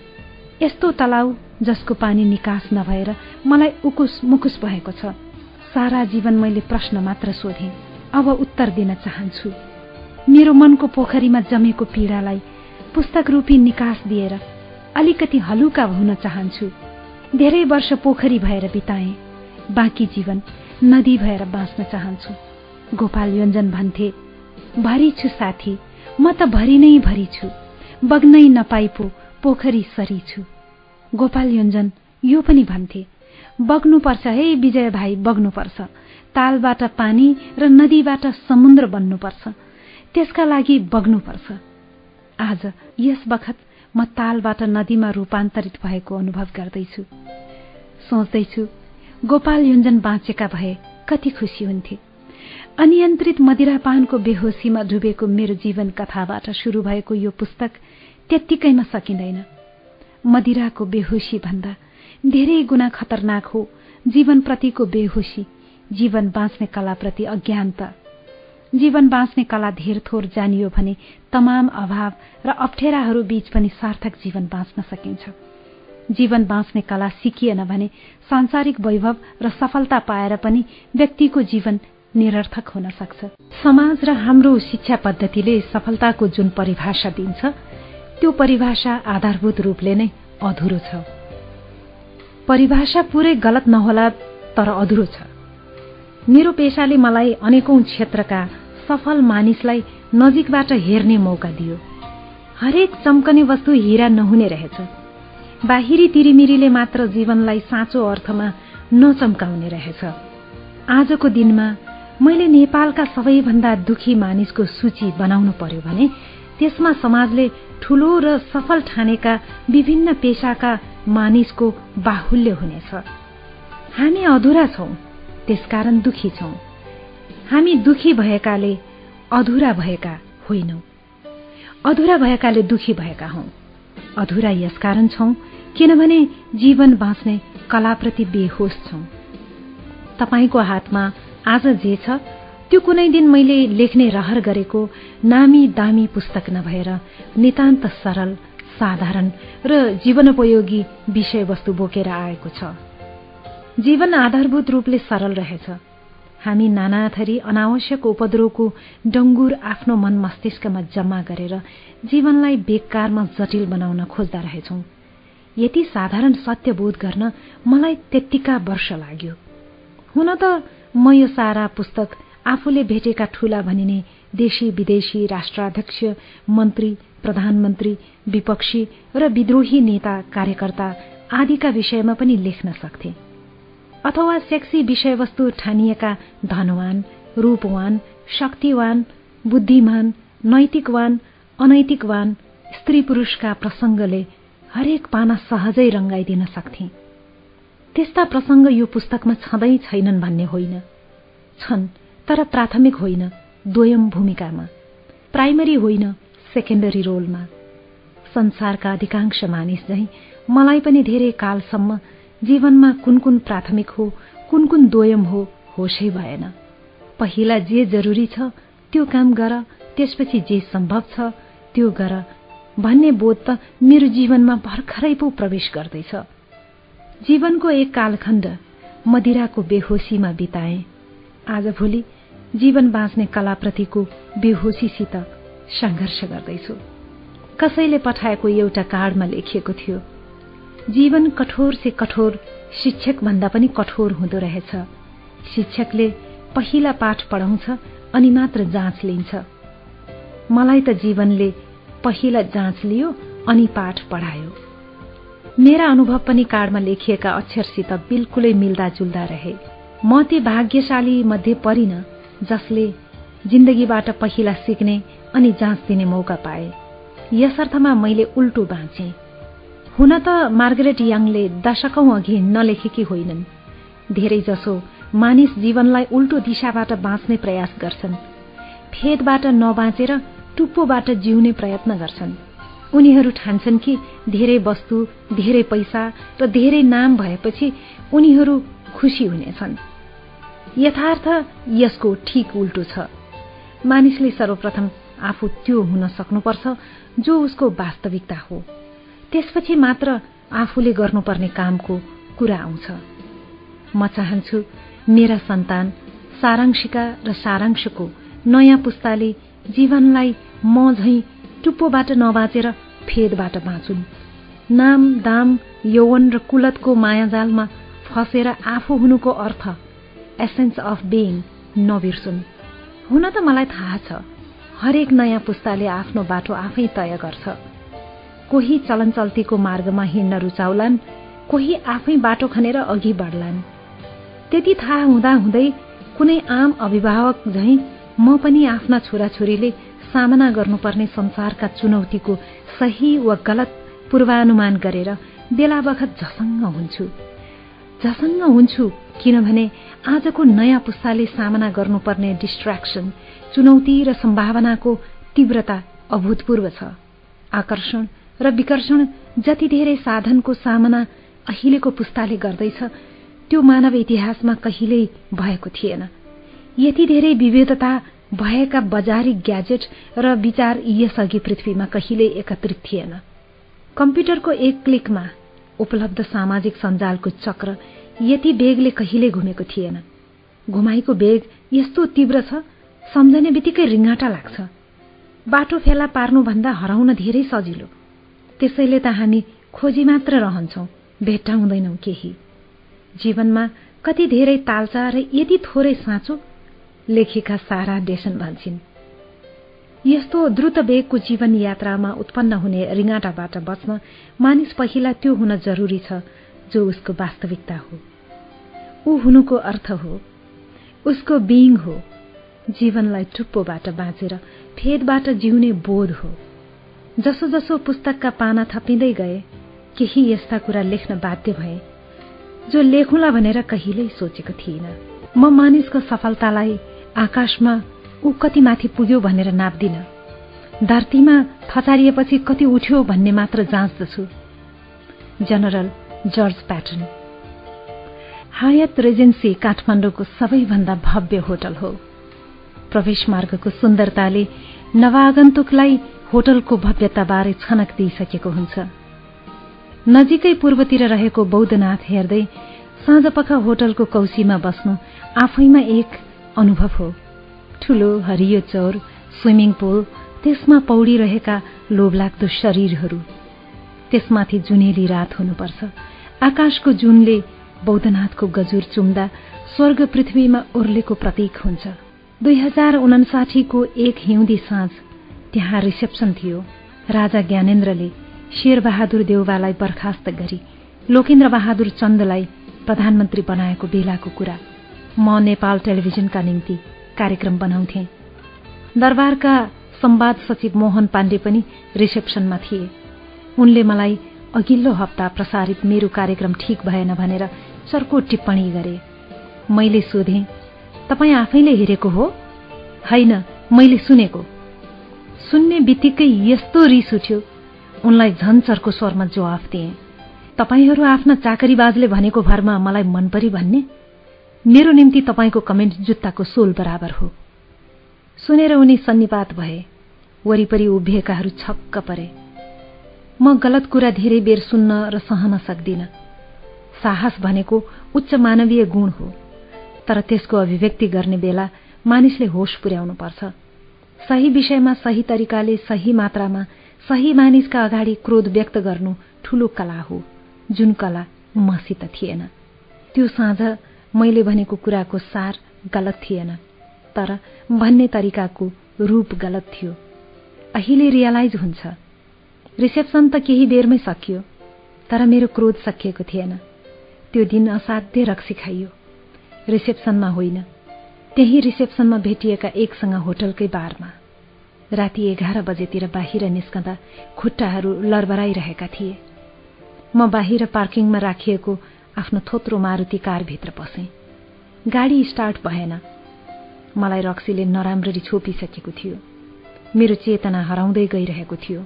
यस्तो तलाउ जसको पानी निकास नभएर मलाई उकुस मुकुस भएको छ सारा जीवन मैले प्रश्न मात्र सोधे। अब उत्तर दिन चाहन्छु। मेरो मनको पोखरीमा जमेको पीडालाई पुस्तक रूपी निकास दिएर अलिकति हलुका हुन चाहन्छु। धेरै वर्ष पोखरी भएर बिताए। बाँकी जीवन नदी भएर बाँच्न चाहन्छु। गोपाल योञ्जन भन्थे भरी छु साथी म त भरि नै भरि छु। बग्नै नपाइ पो पोखरी सरी छु। गोपाल योञ्जन यो पनि भन्थे बग्नुपर्छ है विजय भाइ बग्नुपर्छ। तालबाट पानी र नदीबाट समुद्र बन्नुपर्छ। त्यसका लागि बग्नुपर्छ। आज यस बखत म तालबाट नदीमा रूपान्तरित भएको अनुभव गर्दैछु। सोच्दैछु गोपाल युञ्जन बाँचेका भए कति खुसी हुन्थे। अनियन्त्रित मदिरापानको बेहोसीमा डुबेको मेरो जीवन कथाबाट शुरू भएको यो पुस्तक त्यत्तिकैमा सकिँदैन। मदिराको बेहोसी भन्दा धेरै गुणा खतरनाक हो जीवनप्रतिको बेहोसी जीवन बाँच्ने कलाप्रति अज्ञानता। जीवन बाँच्ने कला धेर थोर जानियो भने तमाम अभाव र अप्ठ्याराहरू बीच पनि सार्थक जीवन बाँच्न सकिन्छ। जीवन बाँच्ने कला सिकिएन भने सांसारिक वैभव र सफलता पाएर पनि व्यक्तिको जीवन निरर्थक हुन सक्छ। समाज र हाम्रो शिक्षा पद्धतिले सफलताको जुन परिभाषा दिन्छ त्यो परिभाषा आधारभूत रूपले नै अधुरो छ। परिभाषा पूरै गलत नहोला तर अधुरो छ। मेरो पेसाले मलाई अनेकौं क्षेत्रका सफल मानिसलाई नजिकबाट हेर्ने मौका दियो। हरेक चम्कने वस्तु हिरा नहुने रहेछ। बाहिरी तिरिमिरीले मात्र जीवनलाई साँचो अर्थमा नचम्काउने रहेछ। आजको दिनमा मैले नेपालका सबैभन्दा दुखी मानिसको सूची बनाउनु पर्यो भने त्यसमा समाजले ठूलो र सफल ठानेका विभिन्न पेसाका मानिसको बाहुल्य हुनेछ। हामी अधुरा छौं त्यसकारण दुखी छौं। हामी दुखी भएकाले अधुरा भएका होइनौ। अधुरा भएकाले दुखी भएका हौ। अधुरा यसकारण छौं किनभने जीवन बाँच्ने कलाप्रति बेहोस छौं। तपाईँको हातमा आज जे छ त्यो कुनै दिन मैले लेख्ने रहर गरेको नामी दामी पुस्तक नभएर नितान्त सरल साधारण र जीवनोपयोगी विषयवस्तु बोकेर आएको छ। जीवन आधारभूत रूपले सरल रहेछ। हामी नानाथरी अनावश्यक उपद्रवको डङ्गुर आफ्नो मन मस्तिष्कमा जम्मा गरेर जीवनलाई बेकारमा जटिल बनाउन खोज्दा रहेछौ। यति साधारण सत्य बोध गर्न मलाई त्यत्तिका वर्ष लाग्यो। हुन त म यो सारा पुस्तक आफूले भेटेका ठूला भनिने देशी विदेशी राष्ट्राध्यक्ष मन्त्री प्रधानमन्त्री विपक्षी र विद्रोही नेता कार्यकर्ता आदिका विषयमा पनि लेख्न सक्थे। अथवा सेक्सी विषयवस्तु ठानिएका धनवान रूपवान शक्तिवान बुद्धिमान नैतिकवान अनैतिकवान स्त्री पुरूषका प्रसंगले हरेक पाना सहजै रंगाइदिन सक्थे। त्यस्ता प्रसंग यो पुस्तकमा छँदै छैनन् भन्ने होइन। छन् तर प्राथमिक होइन दोयम भूमिकामा। प्राइमरी होइन सेकेन्डरी रोलमा। संसारका अधिकांश मानिस झै मलाई पनि धेरै कालसम्म जीवनमा कुन कुन प्राथमिक हो कुन कुन दोयम हो होसै भएन। पहिला जे जरुरी छ त्यो काम गर त्यसपछि जे सम्भव छ त्यो गर। भन्ने बोध त मेरो जीवनमा भर्खरै पो प्रवेश गर्दैछ। जीवनको एक कालखण्ड मदिराको बेहोसीमा बिताए। आज भोलि जीवन बाँच्ने कलाप्रतिको बेहोसीसित सङ्घर्ष गर्दैछु। कसैले पठाएको एउटा कार्डमा लेखिएको थियो जीवन कठोर से कठोर शिक्षक भन्दा पनि कठोर हुँदो रहेछ। शिक्षकले पहिला पाठ पढाउँछ अनि मात्र जाँच लिन्छ। मलाई त जीवनले पहिला जाँच लियो अनि पाठ पढायो। मेरा अनुभव पनि कार्डमा लेखिएका अक्षरसित बिल्कुलै मिल्दाजुल्दा रहे। म ती भाग्यशाली मध्ये परिन जसले जिन्दगीबाट पहिला सिक्ने अनि जाँच दिने मौका पाए। यस अर्थमा मैले उल्टो बाँचे। हुन त मार्गरेट यङले दशकौं अघि नलेखेकी होइनन्। धेरैजसो मानिस जीवनलाई उल्टो दिशाबाट बाँच्ने प्रयास गर्छन्। फेदबाट नबाँचेर टुप्पोबाट जिउने प्रयत्न गर्छन्। उनीहरू ठान्छन् कि धेरै वस्तु धेरै पैसा र धेरै नाम भएपछि उनीहरू खुसी हुनेछन्। यथार्थ यसको ठिक उल्टो छ। मानिसले सर्वप्रथम आफू त्यो हुन सक्नुपर्छ जो उसको वास्तविकता हो। त्यसपछि मात्र आफूले गर्नुपर्ने कामको कुरा आउँछ। म चाहन्छु मेरा सन्तान सारांशिका र सारांशको नयाँ पुस्ताले जीवनलाई म झै टुप्पोबाट नबाँचेर फेदबाट बाँचुन्। नाम दाम यौवन र कुलतको मायाजालमा फसेर आफू हुनुको अर्थ एसेन्स अफ बिइङ नबिर्सुन्। हुन त मलाई थाहा छ हरेक नयाँ पुस्ताले आफ्नो बाटो आफै तय गर्छ। कोही चलनचल्तीको मार्गमा हिँड्न रुचाउलान् कोही आफै बाटो खनेर अघि बढ्लान्। त्यति थाहा हुँदा हुँदै कुनै आम अभिभावक झैं म पनि आफ्ना छोराछोरीले सामना गर्नुपर्ने संसारका चुनौतीको सही वा गलत पूर्वानुमान गरेर बेला बखत झसङ्ग हुन्छु। झसङ्ग हुन्छु किनभने आजको नयाँ पुस्ताले सामना गर्नुपर्ने डिस्ट्राक्सन चुनौती र सम्भावनाको तीव्रता अभूतपूर्व छ। आकर्षण र विकर्षण जति धेरै साधनको सामना अहिलेको पुस्ताले गर्दैछ त्यो मानव इतिहासमा कहिल्यै भएको थिएन। यति धेरै विविधता भएका बजारी ग्याजेट र विचार यसअघि पृथ्वीमा कहिल्यै एकत्रित थिएन। कम्प्युटरको एक क्लिकमा उपलब्ध सामाजिक सञ्जालको चक्र यति बेगले कहिल्यै घुमेको थिएन। घुमाइको बेग यस्तो तीव्र छ सम्झने बित्तिकै रिङ्गाटा लाग्छ। बाटो फेला पार्नुभन्दा हराउन धेरै सजिलो। त्यसैले त हामी खोजी मात्र रहन्छौ भेट्टाउँदैनौ केही। जीवनमा कति धेरै तालचा र यति थोरै साँचो लेखेका सारा डेसन भन्छन्। यस्तो द्रुत वेगको जीवन यात्रामा उत्पन्न हुने रिङाटाबाट बच्न मानिस पहिला त्यो हुन जरुरी छ जो उसको वास्तविकता हो। ऊ हुनुको अर्थ हो उसको बिइङ हो जीवनलाई टुप्पोबाट बाँचेर फेदबाट जिउने बोध हो। जसो जसो पुस्तकका पाना थपिँदै गए केही यस्ता कुरा लेख्न बाध्य भए जो लेखुला भनेर कहिल्यै सोचेको थिइनँ म मानिसको सफलतालाई आकाशमा ऊ कति माथि पुग्यो भनेर नाप्दिन। धरतीमा थचारिएपछि कति उठ्यो भन्ने मात्र जाँच्दछु। General George Patton. Hyatt Regency काठमाडौँको सबैभन्दा भव्य होटल हो। प्रवेश मार्गको सुन्दरताले नवागन्तुकलाई होटलको भव्यताबारे छनक दिइसकेको हुन्छ। नजिकै पूर्वतिर रहेको बौद्धनाथ हेर्दै साँझपख होटलको कौशीमा बस्नु आफैमा एक अनुभव हो। ठूलो हरियो चौर स्विमिङ पुल त्यसमा पौडिरहेका लोभलाग्दो शरीरहरू। त्यसमाथि जुनेली रात हुनुपर्छ। आकाशको जुनले बौद्धनाथको गजुर चुम्दा स्वर्ग पृथ्वीमा उर्लेको प्रतीक हुन्छ। दुई हजार उनासाठीको एक हिउँदी साँझ त्यहाँ रिसेप्सन थियो। राजा ज्ञानेन्द्रले शेरबहादुर देउवालाई बर्खास्त गरी लोकेन्द्र बहादुर चन्दलाई प्रधानमन्त्री बनाएको बेलाको कुरा म नेपाल टेलिभिजनका निम्ति कार्यक्रम बनाउँथे। दरबारका संवाद सचिव मोहन पाण्डे पनि रिसेप्सनमा थिए। उनले मलाई अघिल्लो हप्ता प्रसारित मेरो कार्यक्रम ठिक भएन भनेर चर्को टिप्पणी गरे। मैले सोधे तपाईँ आफैले हेरेको होइन मैले सुनेको। सुन्ने बित्तिकै यस्तो रिस उठ्यो। उनलाई झन्चरको स्वरमा जवाफ दिए। तपाईँहरू आफ्ना चाकरीबाजले भनेको भरमा मलाई मन परी भन्ने? मेरो निम्ति तपाईँको कमेन्ट जुत्ताको सोल बराबर हो। सुनेर उनी सन्निपात भए। वरिपरि उभिएकाहरू छक्क परे। म गलत कुरा धेरै बेर सुन्न र सहन सक्दिन। साहस भनेको उच्च मानवीय गुण हो। तर त्यसको अभिव्यक्ति गर्ने बेला मानिसले होस पुर्याउनुपर्छ। सही विषयमा सही तरिकाले सही मात्रामा सही मानिसका अगाडि क्रोध व्यक्त गर्नु ठूलो कला हो जुन कला मसित थिएन। त्यो साँझ मैले भनेको कुराको सार गलत थिएन तर भन्ने तरिकाको रूप गलत थियो। अहिले रियलाइज हुन्छ। रिसेप्सन त केही बेरमै सकियो तर मेरो क्रोध सकिएको थिएन। त्यो दिन असाध्य रक्सी खाइयो। रिसेप्सनमा होइन। त्यही रिसेप्सनमा भेटिएका एकसँग होटलकै बारमा। राति एघार बजेतिर बाहिर निस्कँदा खुट्टाहरू लरबराइरहेका थिए। म बाहिर पार्किङमा राखिएको आफ्नो थोत्रो मारुति कारभित्र पसेँ गाडी स्टार्ट भएन। मलाई रक्सीले नराम्ररी छोपिसकेको थियो। मेरो चेतना हराउँदै गइरहेको थियो।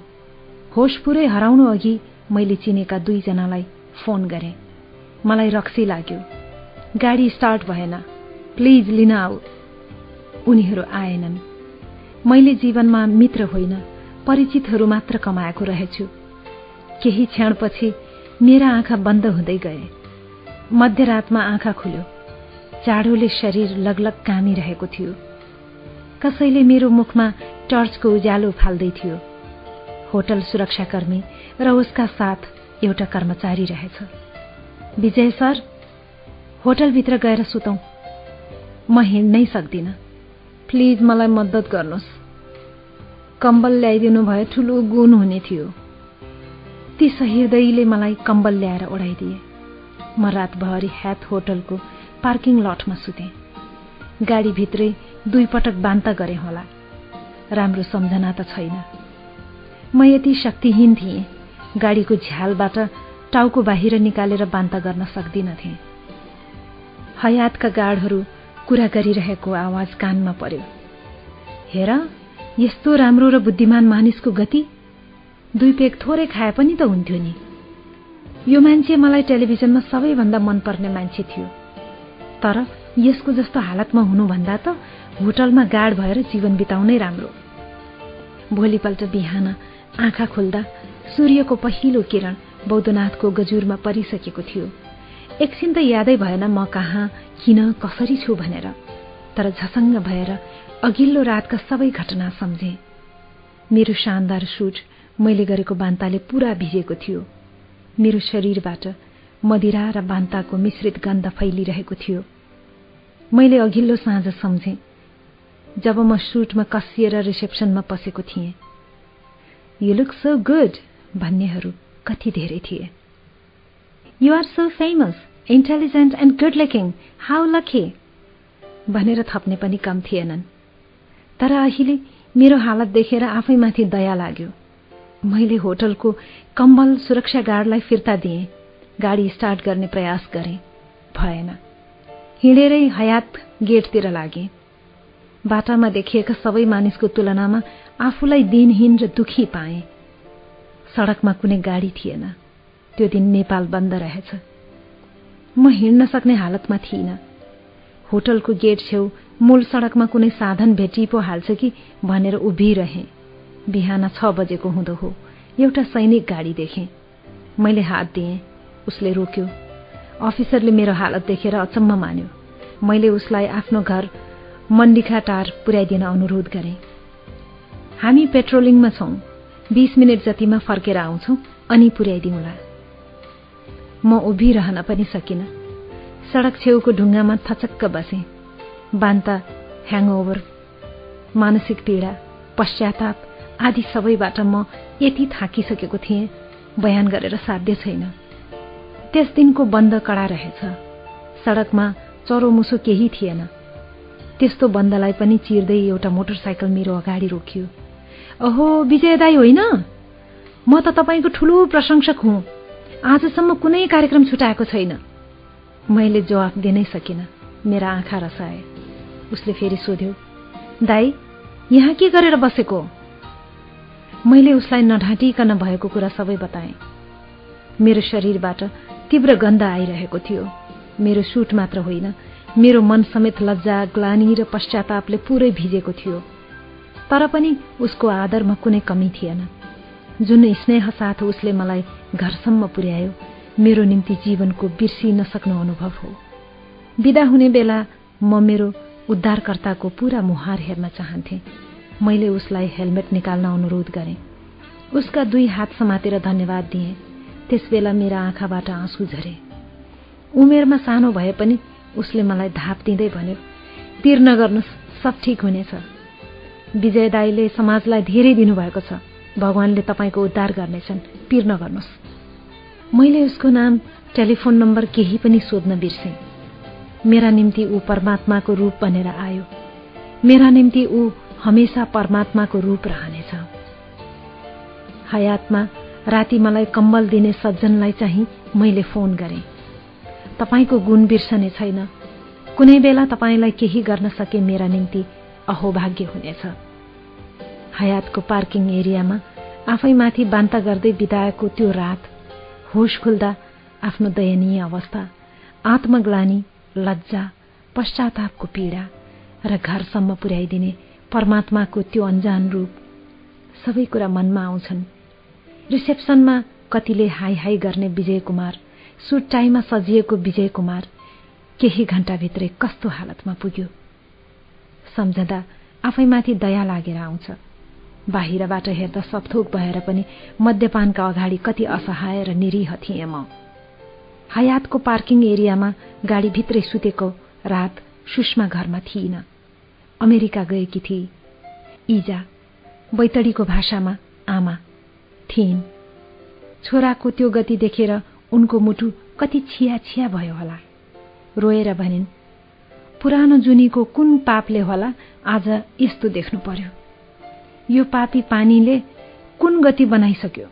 होस पुरै हराउनु अघि मैले चिनेका दुईजनालाई फोन गरेँ। मलाई रक्सी लाग्यो। गाडी स्टार्ट भएन। प्लिज लिन आऊ उनीहरू आएनन्। मैले जीवनमा मित्र होइन परिचितहरू मात्र कमाएको रहेछु। केही क्षणपछि मेरा आँखा बन्द हुँदै गए। मध्यरातमा आँखा खुल्यो। चाडोले शरीर लगलग कामिरहेको थियो। कसैले मेरो मुखमा टर्चको उज्यालो फाल्दै थियो। होटल सुरक्षाकर्मी र उसका साथ एउटा कर्मचारी रहेछ। विजय सर होटलभित्र गएर सुतौँ। म हिँड्नै सक्दिनँ। प्लिज मलाई मद्दत गर्नुहोस्। कम्बल ल्याइदिनु भए ठुलो गुण हुने थियो। ती सहृदयले मलाई कम्बल ल्याएर ओढाइदिए। म रातभरि ह्याथ होटलको पार्किङ लटमा सुतेँ। गाडीभित्रै दुई पटक बान्ता गरे होला। राम्रो सम्झना त छैन। म यति शक्तिहीन थिएँ। गाडीको झ्यालबाट टाउको बाहिर निकालेर बान्ता गर्न सक्दिनथे हयातका गाडहरू कुरा गरिरहेको आवाज कानमा पर्यो। हेर यस्तो राम्रो र बुद्धिमान मानिसको गति दुई पेक थोरै खाए पनि त हुन्थ्यो नि। यो मान्छे मलाई टेलिभिजनमा सबैभन्दा मनपर्ने मान्छे थियो। तर यसको जस्तो हालतमा हुनुभन्दा त होटलमा गाड भएर जीवन बिताउनै राम्रो। भोलिपल्ट बिहान आँखा खोल्दा सूर्यको पहिलो किरण बौद्धनाथको गजुरमा परिसकेको थियो। एकछिन त यादै भएन म कहाँ किन कसरी छु भनेर तर झसङ्ग भएर अघिल्लो रातका सबै घटना सम्झे। मेरो शानदार सुट मैले गरेको बान्ताले पूरा भिजेको थियो। मेरो शरीरबाट मदिरा र बान्ताको मिश्रित गन्ध फैलिरहेको थियो। मैले अघिल्लो साँझ सम्झेँ जब म सुटमा कसिएर रिसेप्सनमा पसेको थिएँ। यु लुक सो गुड भन्नेहरू कति धेरै थिए। You are so famous intelligent and good looking how lucky भनेर थप्ने पनि कम थिएनन्। तर अहिले मेरो हालत देखेर आफैमाथि दया लाग्यो। मैले होटलको कम्बल सुरक्षा गार्डलाई फिर्ता दिएँ। गाडी स्टार्ट गर्ने प्रयास गरेँ। भएन। हिँडेरै हयात गेटतिर लागे। बाटामा देखिएका सबै मानिसको तुलनामा आफूलाई दिनहीन र दुखी पाएँ। सडकमा कुनै गाडी थिएन। त्यो दिन नेपाल बन्द रहेछ। म हिँड्न सक्ने हालतमा थिइनँ। होटलको गेट छेउ मूल सडकमा कुनै साधन भेटी पो हाल्छ कि भनेर उभिरहे। बिहान छ बजेको हुँदो हो। एउटा सैनिक गाडी देखेँ। मैले हात दिएँ। उसले रोक्यो। अफिसरले मेरो हालत देखेर अचम्म मान्यो। मैले उसलाई आफ्नो घर मण्डिखा टार पुर्याइदिन अनुरोध गरेँ। हामी पेट्रोलिङमा छौँ। बीस मिनट जतिमा फर्केर आउँछौ अनि पुर्याइदिउँला। म उभिरहन पनि सकिनँ। सडक छेउको ढुङ्गामा थचक्क बसे। बान्ता ह्याङओभर मानसिक पीडा पश्चाताप आदि सबैबाट म यति थाकिसकेको थिएँ बयान गरेर साध्य छैन। त्यस दिनको बन्द कडा रहेछ। सडकमा चरोमुसो केही थिएन। त्यस्तो बन्दलाई पनि चिर्दै एउटा मोटरसाइकल मेरो अगाडि रोकियो। अहो विजय दाई होइन? म त तपाईँको ठुलो प्रशंसक हुँ। आजसम्म कुनै कार्यक्रम छुटाएको छैन। मैले जवाफ दिनै सकिनँ। मेरा आँखा रसाए। उसले फेरि सोध्यो दाई यहाँ के गरेर बसेको? मैले उसलाई नढाँटिकन भएको कुरा सबै बताएँ। मेरो शरीरबाट तीव्र गन्ध आइरहेको थियो। मेरो सुट मात्र होइन मेरो मन समेत लज्जा ग्लानी र पश्चातापले पुरै भिजेको थियो। तर पनि उसको आदरमा कुनै कमी थिएन। जुन स्नेह साथ उसले मलाई घरसम्म पुर्यायो। मेरो निम्ति जीवनको बिर्सी नसक्नु अनुभव हो। विदा हुने बेला म मेरो उद्धारकर्ताको पूरा मुहार हेर्न चाहन्थे। मैले उसलाई हेलमेट निकाल्न अनुरोध गरेँ। उसका दुई हात समातेर धन्यवाद दिएँ। त्यसबेला मेरा आँखाबाट आँसु झरे। उमेरमा सानो भए पनि उसले मलाई धाप दिँदै भन्यो पिर नगर्नु सब ठिक हुनेछ। विजय दाईले समाजलाई धेरै दिनुभएको छ। भगवानले तपाईँको उद्धार गर्नेछन्। पिर नगर्नुहोस्। मैले उसको नाम टेलिफोन नम्बर केही पनि सोध्न बिर्सेँ। मेरा निम्ति ऊ परमात्माको रूप बनेर आयो। मेरा निम्ति ऊ हमेसा परमात्माको रूप रहनेछ। हयातमा राति मलाई कम्बल दिने सज्जनलाई चाहिँ मैले फोन गरेँ। तपाईँको गुण बिर्सने छैन। कुनै बेला तपाईँलाई केही गर्न सके मेरा निम्ति अहोभाग्य हुनेछ। हयातको पार्किङ एरियामा आफैमाथि बान्ता गर्दै बिताएको त्यो रात होस खुल्दा आफ्नो दयनीय अवस्था आत्मग्लानी लज्जा पश्चातापको पीडा र घरसम्म पुर्याइदिने परमात्माको त्यो अन्जान रूप सबै कुरा मनमा आउँछन्। रिसेप्सनमा कतिले हाई हाई गर्ने विजय कुमार सुट्टाइमा सजिएको विजय कुमार केही घण्टाभित्रै कस्तो हालतमा पुग्यो। सम्झँदा आफैमाथि दया लागेर आउँछ। बाहिरबाट हेर्दा सपथोक भएर पनि मद्यपानका अगाडि कति असहाय र निरीह थिएँ म। हयातको पार्किङ एरियामा गाडीभित्रै सुतेको रात सुषमा घरमा थिइन। अमेरिका गएकी थिए इजा बैतडीको भाषामा आमा थिइन्। छोराको त्यो गति देखेर उनको मुटु कति छिया छिया भयो होला। रोएर भनिन् पुरानो जुनीको कुन पापले होला आज यस्तो देख्नु पर्यो? यो पापी पानीले कुन गति बनाइसक्यो?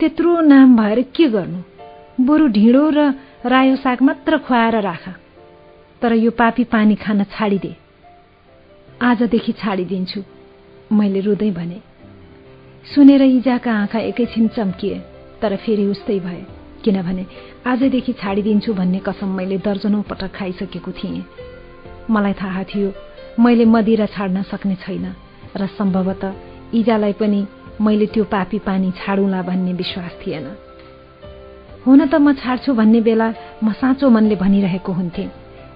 त्यत्रो नाम भएर के गर्नु? बरु ढिँडो र रायो साग मात्र खुवाएर राख। तर यो पापी पानी खान छाडिदे। आजदेखि छाडिदिन्छु मैले रुँदै भने। सुनेर इजाका आँखा एकैछिन चम्किए तर फेरि उस्तै भए किनभने आजदेखि छाडिदिन्छु भन्ने कसम मैले दर्जनौँ पटक खाइसकेको थिएँ। मलाई थाहा थियो मैले मदिरा छाड्न सक्ने छैन। र सम्भवत इजालाई पनि मैले त्यो पापी पानी छाडौँला भन्ने विश्वास थिएन। हुन त म छाड्छु भन्ने बेला म साँचो मनले भनिरहेको हुन्थेँ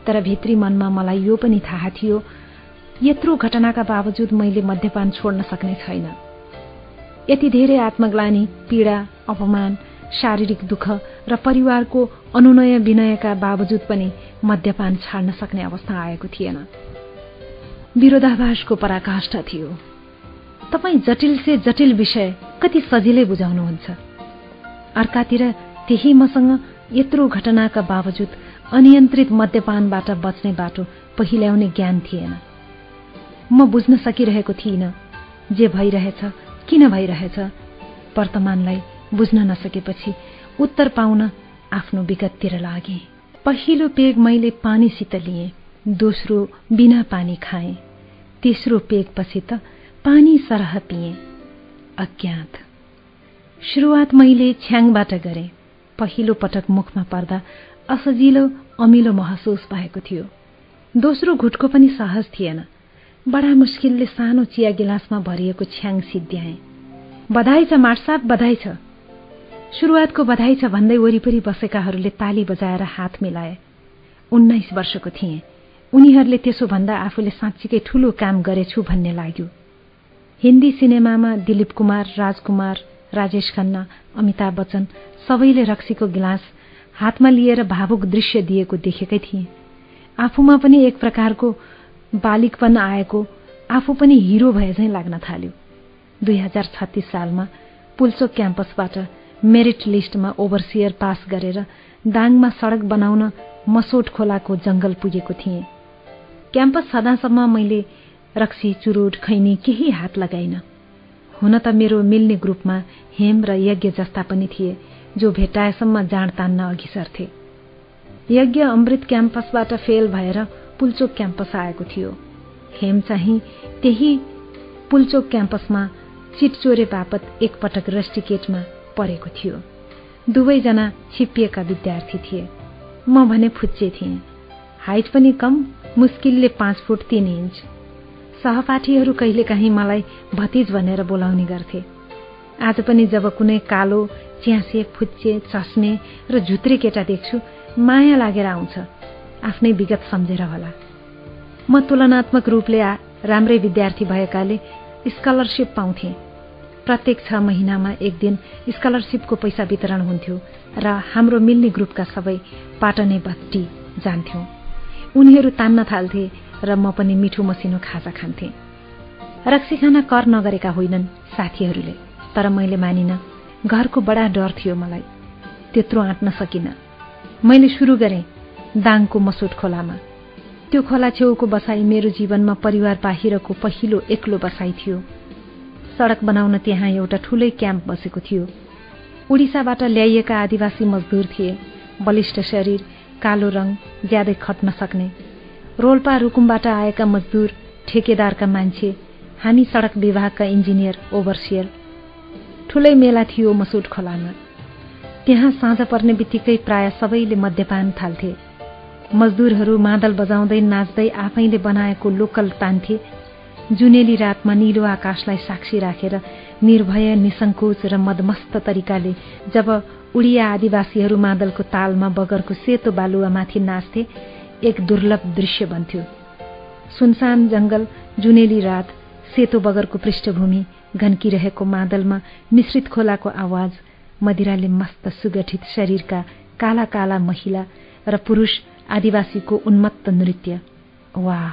तर भित्री मनमा मलाई यो पनि थाहा थियो यत्रो घटनाका बावजुद मैले मद्यपान छोड्न सक्ने छैन। यति धेरै आत्मग्लानी पीडा अपमान शारीरिक दुःख र परिवारको अनुनय विनयका बावजुद पनि मद्यपान छाड्न सक्ने अवस्था आएको थिएन। विरोधाभासको पराकाष्ठा थियो। तपाईँ जटिल से जटिल विषय कति सजिलै बुझाउनुहुन्छ। अर्कातिर त्यही मसँग यत्रो घटनाका बावजुद अनियन्त्रित मद्यपानबाट बच्ने बाटो पहिल्याउने ज्ञान थिएन। म बुझ्न सकिरहेको थिइनँ जे भइरहेछ किन भइरहेछ वर्तमानलाई बुझ्न नसकेपछि उत्तर पाउन आफ्नो विगततिर लागे। पहिलो पेग मैले पानीसित लिएँ दोस्रो बिना पानी खाएँ। तेस्रो पेगपछि त पानी सरह पिएँ। अज्ञात। सुरुवात मैले छ्याङबाट गरेँ। पहिलो पटक मुखमा पर्दा असजिलो अमिलो महसुस भएको थियो। दोस्रो घुटको पनि सहज थिएन। बडा मुस्किलले सानो चिया गिलासमा भरिएको छ्याङ सिद्ध्याए। बधाई छ माटसाप बधाई छ। सुरुवातको बधाई छ भन्दै वरिपरि बसेकाहरूले ताली बजाएर हात मिलाए। उन्नाइस वर्षको थिएँ। उनीहरूले त्यसो भन्दा आफूले साँच्चीकै ठूलो काम गरेछु भन्ने लाग्यो। हिन्दी सिनेमामा दिलीप कुमार राजकुमार राजेश खन्ना अमिताभ बच्चन सबैले रक्सीको गिलास हातमा लिएर भावुक दृश्य दिएको देखेकै थिए। आफूमा पनि एक प्रकारको बालिकपन आएको आफू पनि हिरो भए लाग्न थाल्यो। दुई हजार छत्तिस सालमा पुल्चोक क्याम्पसबाट मेरिट लिस्टमा ओभरसियर पास गरेर दाङमा सड़क बनाउन मसोट खोलाको जंगल पुगेको थिएँ। क्याम्पस छँदासम्म मैले रक्सी चुरोट खैनी केही हात लगाइन। हुन त मेरो मिल्ने ग्रुपमा हेम र यज्ञ जस्ता पनि थिए जो भेटाएसम्म जाँड तान्न अघि सर्थे। यज्ञ अमृत क्याम्पसबाट फेल भएर पुल्चोक क्याम्पस आएको थियो। हेम चाहिँ त्यही पुल्चोक क्याम्पसमा चिटचोरे बापत एकपटक रस्टिकेटमा परेको थियो। दुवैजना छिप्पिएका विद्यार्थी थिए। म भने फुच्चे थिएँ। हाइट पनि कम मुस्किलले पाँच फुट तीन इन्च। सहपाठीहरू कहिलेकाहीँ मलाई भतिज भनेर बोलाउने गर्थे। आज पनि जब कुनै कालो च्यासे फुच्चे चस्ने र झुत्रे केटा देख्छु माया लागेर आउँछ। आफ्नै विगत सम्झेर होला। म तुलनात्मक रूपले राम्रै विद्यार्थी भएकाले स्कलरसिप पाउँथे। प्रत्येक छ महिनामा एक दिन स्कलरसिपको पैसा वितरण हुन्थ्यो र हाम्रो मिल्ने ग्रुपका सबै पाटने भट्टी जान्थ्यौं। उनीहरू तान्न थाल्थे र म पनि मिठो मसिनो खाजा खान्थे। रक्सी खाना कर नगरेका होइनन् साथीहरूले तर मैले मानिन घरको बडा डर थियो मलाई। त्यत्रो आँट्न सकिन। मैले सुरु गरेँ दाङको मसोट खोलामा। त्यो खोला छेउको बसाई मेरो जीवनमा परिवार बाहिरको पहिलो एक्लो बसाई थियो। सड़क बनाउन त्यहाँ एउटा ठूलै क्याम्प बसेको थियो। उडिसाबाट ल्याइएका आदिवासी मजदुर थिए बलिष्ठ शरीर कालो रङ ज्यादै खट्न सक्ने। रोल्पा रुकुमबाट आएका मजदुर ठेकेदारका मान्छे हामी सड़क विभागका इन्जिनियर ओभरसियर। ठूलै मेला थियो मसुट खोलामा। त्यहाँ साँझ पर्ने बित्तिकै प्राय सबैले मद्यपान थाल्थे। मजदुरहरू मादल बजाउँदै नाच्दै आफैले बनाएको लोकल तान्थे। जुनेली रातमा निलो आकाशलाई साक्षी राखेर निर्भय निसङ्कोच र मदमस्त तरिकाले जब उडिया आदिवासीहरू मादलको तालमा बगरको सेतो बालुवामाथि नाच्थे एक दुर्लभ दृश्य बन्थ्यो। सुनसान जंगल जुनेली रात सेतो बगरको पृष्ठभूमि घन्किरहेको मादलमा मिश्रित खोलाको आवाज मदिराले मस्त सुगठित शरीरका काला काला महिला र पुरूष आदिवासीको उन्मत्त नृत्य। वाह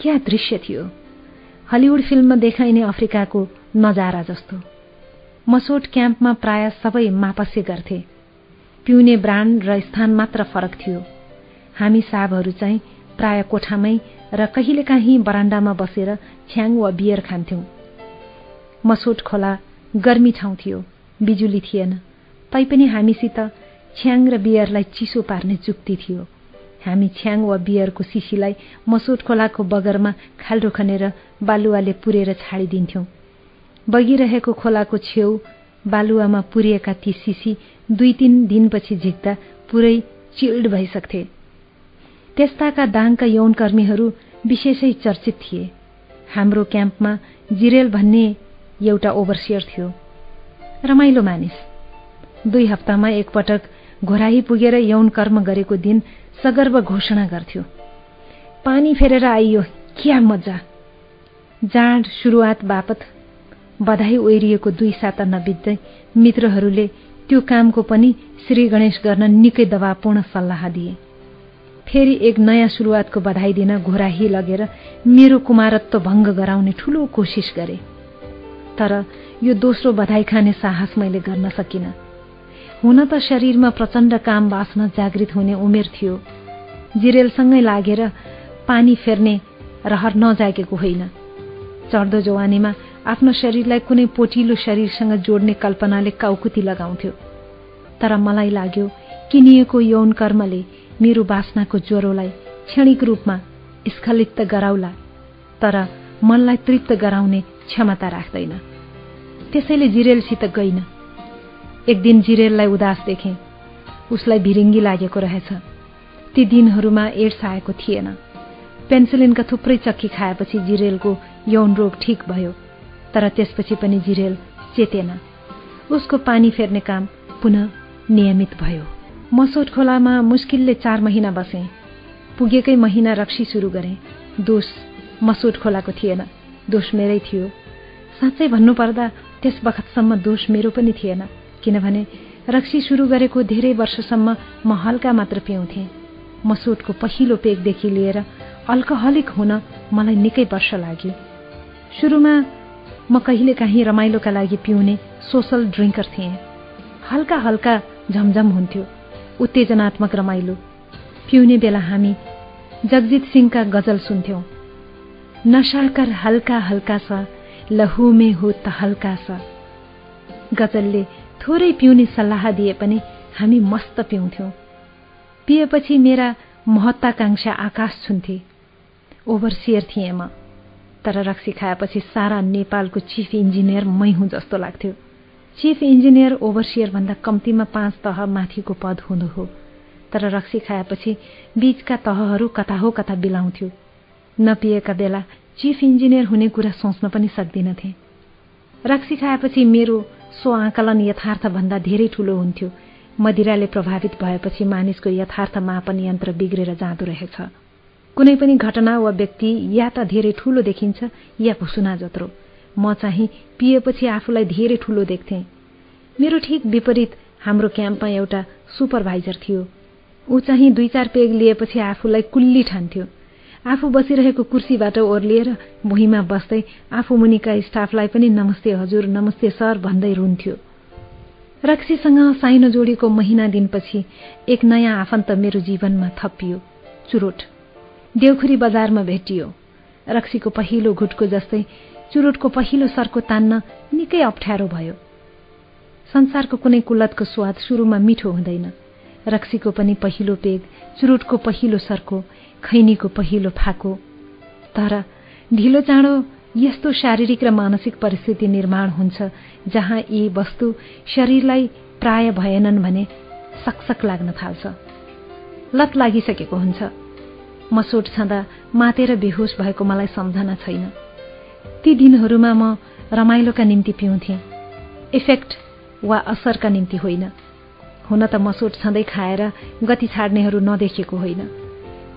क्या दृश्य थियो! हलिउड फिल्ममा देखाइने अफ्रिकाको नजारा जस्तो। मसोट क्याम्पमा प्राय सबै मापस्य गर्थे। पिउने ब्रान्ड र स्थान मात्र फरक थियो। हामी साबहरू चाहिँ प्राय कोठामै र कहिलेकाहीँ बरान्डामा बसेर छ्याङ वा बियर खान्थ्यौं। मसोट खोला गर्मी ठाउँ थियो बिजुली थिएन। तैपनि हामीसित छ्याङ र बियरलाई चिसो पार्ने चुक्ति थियो। हामी छ्याङ वा बियरको सिसीलाई मसोट खोलाको बगरमा खाल्डो खनेर बालुवाले पुरेर छाडिदिन्थ्यौं। बगिरहेको खोलाको छेउ बालुवामा पुरिएका ती सिसी दुई तीन दिनपछि झिक्दा पुरै चिल्ड भइसक्थे। त्यस्ताका दाङका यौनकर्मीहरू विशेषै चर्चित थिए। हाम्रो क्याम्पमा जिरेल भन्ने एउटा ओभरसियर थियो। रमाइलो मानिस। दुई हप्तामा एकपटक घोराही पुगेर यौन कर्म गरेको दिन सगर्व घोषणा गर्थ्यो। पानी फेरेर आइयो क्या मजा? जाँड सुरुवात बापत बधाई ओहिरिएको दुई साता नबित्दै मित्रहरूले त्यो कामको पनि श्री गणेश गर्न निकै दबावपूर्ण सल्लाह दिए। फेरि एक नयाँ सुरुवातको बधाई दिन घोराही लगेर मेरो कुमारत्व भङ्ग गराउने ठूलो कोसिस गरे। तर यो दोस्रो बधाई खाने साहस मैले गर्न सकिन। हुन त शरीरमा प्रचण्ड काम बाँच्न जागृत हुने उमेर थियो। जिरेलसँगै लागेर पानी फेर्ने रहर नजागेको होइन। चढ्दो जवानीमा आफ्नो शरीरलाई कुनै पोटिलो शरीरसँग जोड्ने कल्पनाले काउकुती लगाउँथ्यो। तर मलाई लाग्यो किनिएको यौन कर्मले मेरो बासनाको ज्वरोलाई क्षणिक रूपमा स्खलित त गराउला तर मनलाई तृप्त गराउने क्षमता राख्दैन। त्यसैले जिरेलसित गइन। एक दिन जिरेललाई उदास देखे। उसलाई भिरिङ्गी लागेको रहेछ। ती दिनहरूमा एड्स आएको थिएन। पेन्सिलिनका थुप्रै चक्की खाएपछि जिरेलको यौन रोग ठिक भयो। तर त्यसपछि पनि जिरेल चेतेन। उसको पानी फेर्ने काम पुनः नियमित भयो। मसोट खोलामा मुस्किलले चार महिना बसेँ। पुगेकै महिना रक्सी सुरु गरेँ। दोष मसोट खोलाको थिएन। दोष मेरै थियो। साँच्चै भन्नुपर्दा त्यस बखतसम्म दोष मेरो पनि थिएन। किनभने रक्सी सुरु गरेको धेरै वर्षसम्म म हल्का मात्र पिउँथेँ। मसोटको पहिलो पेकदेखि लिएर अल्कोहलिक हुन मलाई निकै वर्ष लाग्यो। सुरुमा म कहिलेकाहीँ रमाइलोका लागि पिउने सोसल ड्रिङ्कर थिएँ। हल्का हल्का झमझम हुन्थ्यो उत्तेजनात्मक रमाइलो। पिउने बेला हामी जगजित सिंहका गजल सुन्थ्यौं। नशाकर हल्का हल्का छ लहु में हो त हल्का छ गजलले थोरै पिउने सल्लाह दिए पनि हामी मस्त पिउँथ्यौं। पिएपछि मेरा महत्वाकांक्षा आकाश छुन्थे ओभरसियर थिएँ म। तर रक्सी खाएपछि सारा नेपालको चिफ इन्जिनियर मै हुँ जस्तो लाग्थ्यो। चिफ इन्जिनियर ओभरसियर भन्दा कम्तीमा पाँच तह माथिको पद हुनु हो। तर रक्सी खाएपछि बीचका तहहरू कता हो कता बिलाउँथ्यो। नपिएका बेला चिफ इन्जिनियर हुने कुरा सोच्न पनि सक्दिनथे। रक्सी खाएपछि मेरो सो आकलन यथार्थभन्दा धेरै ठूलो हुन्थ्यो। मदिराले प्रभावित भएपछि मानिसको यथार्थ मापन यन्त्र बिग्रेर जाँदो रहेछ। कुनै पनि घटना वा व्यक्ति या त धेरै ठूलो देखिन्छ या भुसुना जत्रो। म चाहिँ पिएपछि आफूलाई धेरै ठूलो देख्थेँ। मेरो ठिक विपरीत हाम्रो क्याम्पमा एउटा सुपरभाइजर थियो। ऊ चाहिँ दुई चार पेग लिएपछि आफूलाई कुल्ली ठान्थ्यो। आफू बसिरहेको कुर्सीबाट ओर्लिएर भुइँमा बस्दै आफू मुनिका स्टाफलाई पनि नमस्ते हजुर नमस्ते सर भन्दै रुन्थ्यो। रक्सीसँग साइनो जोडीको महिना दिनपछि एक नयाँ आफन्त मेरो जीवनमा थपियो। चुरोट। देउखुरी बजारमा भेटियो। रक्सीको पहिलो घुटको जस्तै चुरोटको पहिलो सर्को तान्न निकै अप्ठ्यारो भयो। संसारको कुनै कुलतको स्वाद सुरुमा मिठो हुँदैन। रक्सीको पनि पहिलो पेग चुरोटको पहिलो सर्को खैनीको पहिलो फाको। तर ढिलो चाँडो यस्तो शारीरिक र मानसिक परिस्थिति निर्माण हुन्छ जहाँ यी वस्तु शरीरलाई प्राय भएनन् भने सकसक लाग्न थाल्छ। लत लागिसकेको हुन्छ। मसोट छँदा मातेर बेहोस भएको मलाई सम्झना छैन। ती दिनहरूमा म रमाइलोका निम्ति पिउँथे। इफेक्ट वा असरका निम्ति होइन। हुन त मसोट छँदै खाएर गति छाड्नेहरू नदेखेको होइन।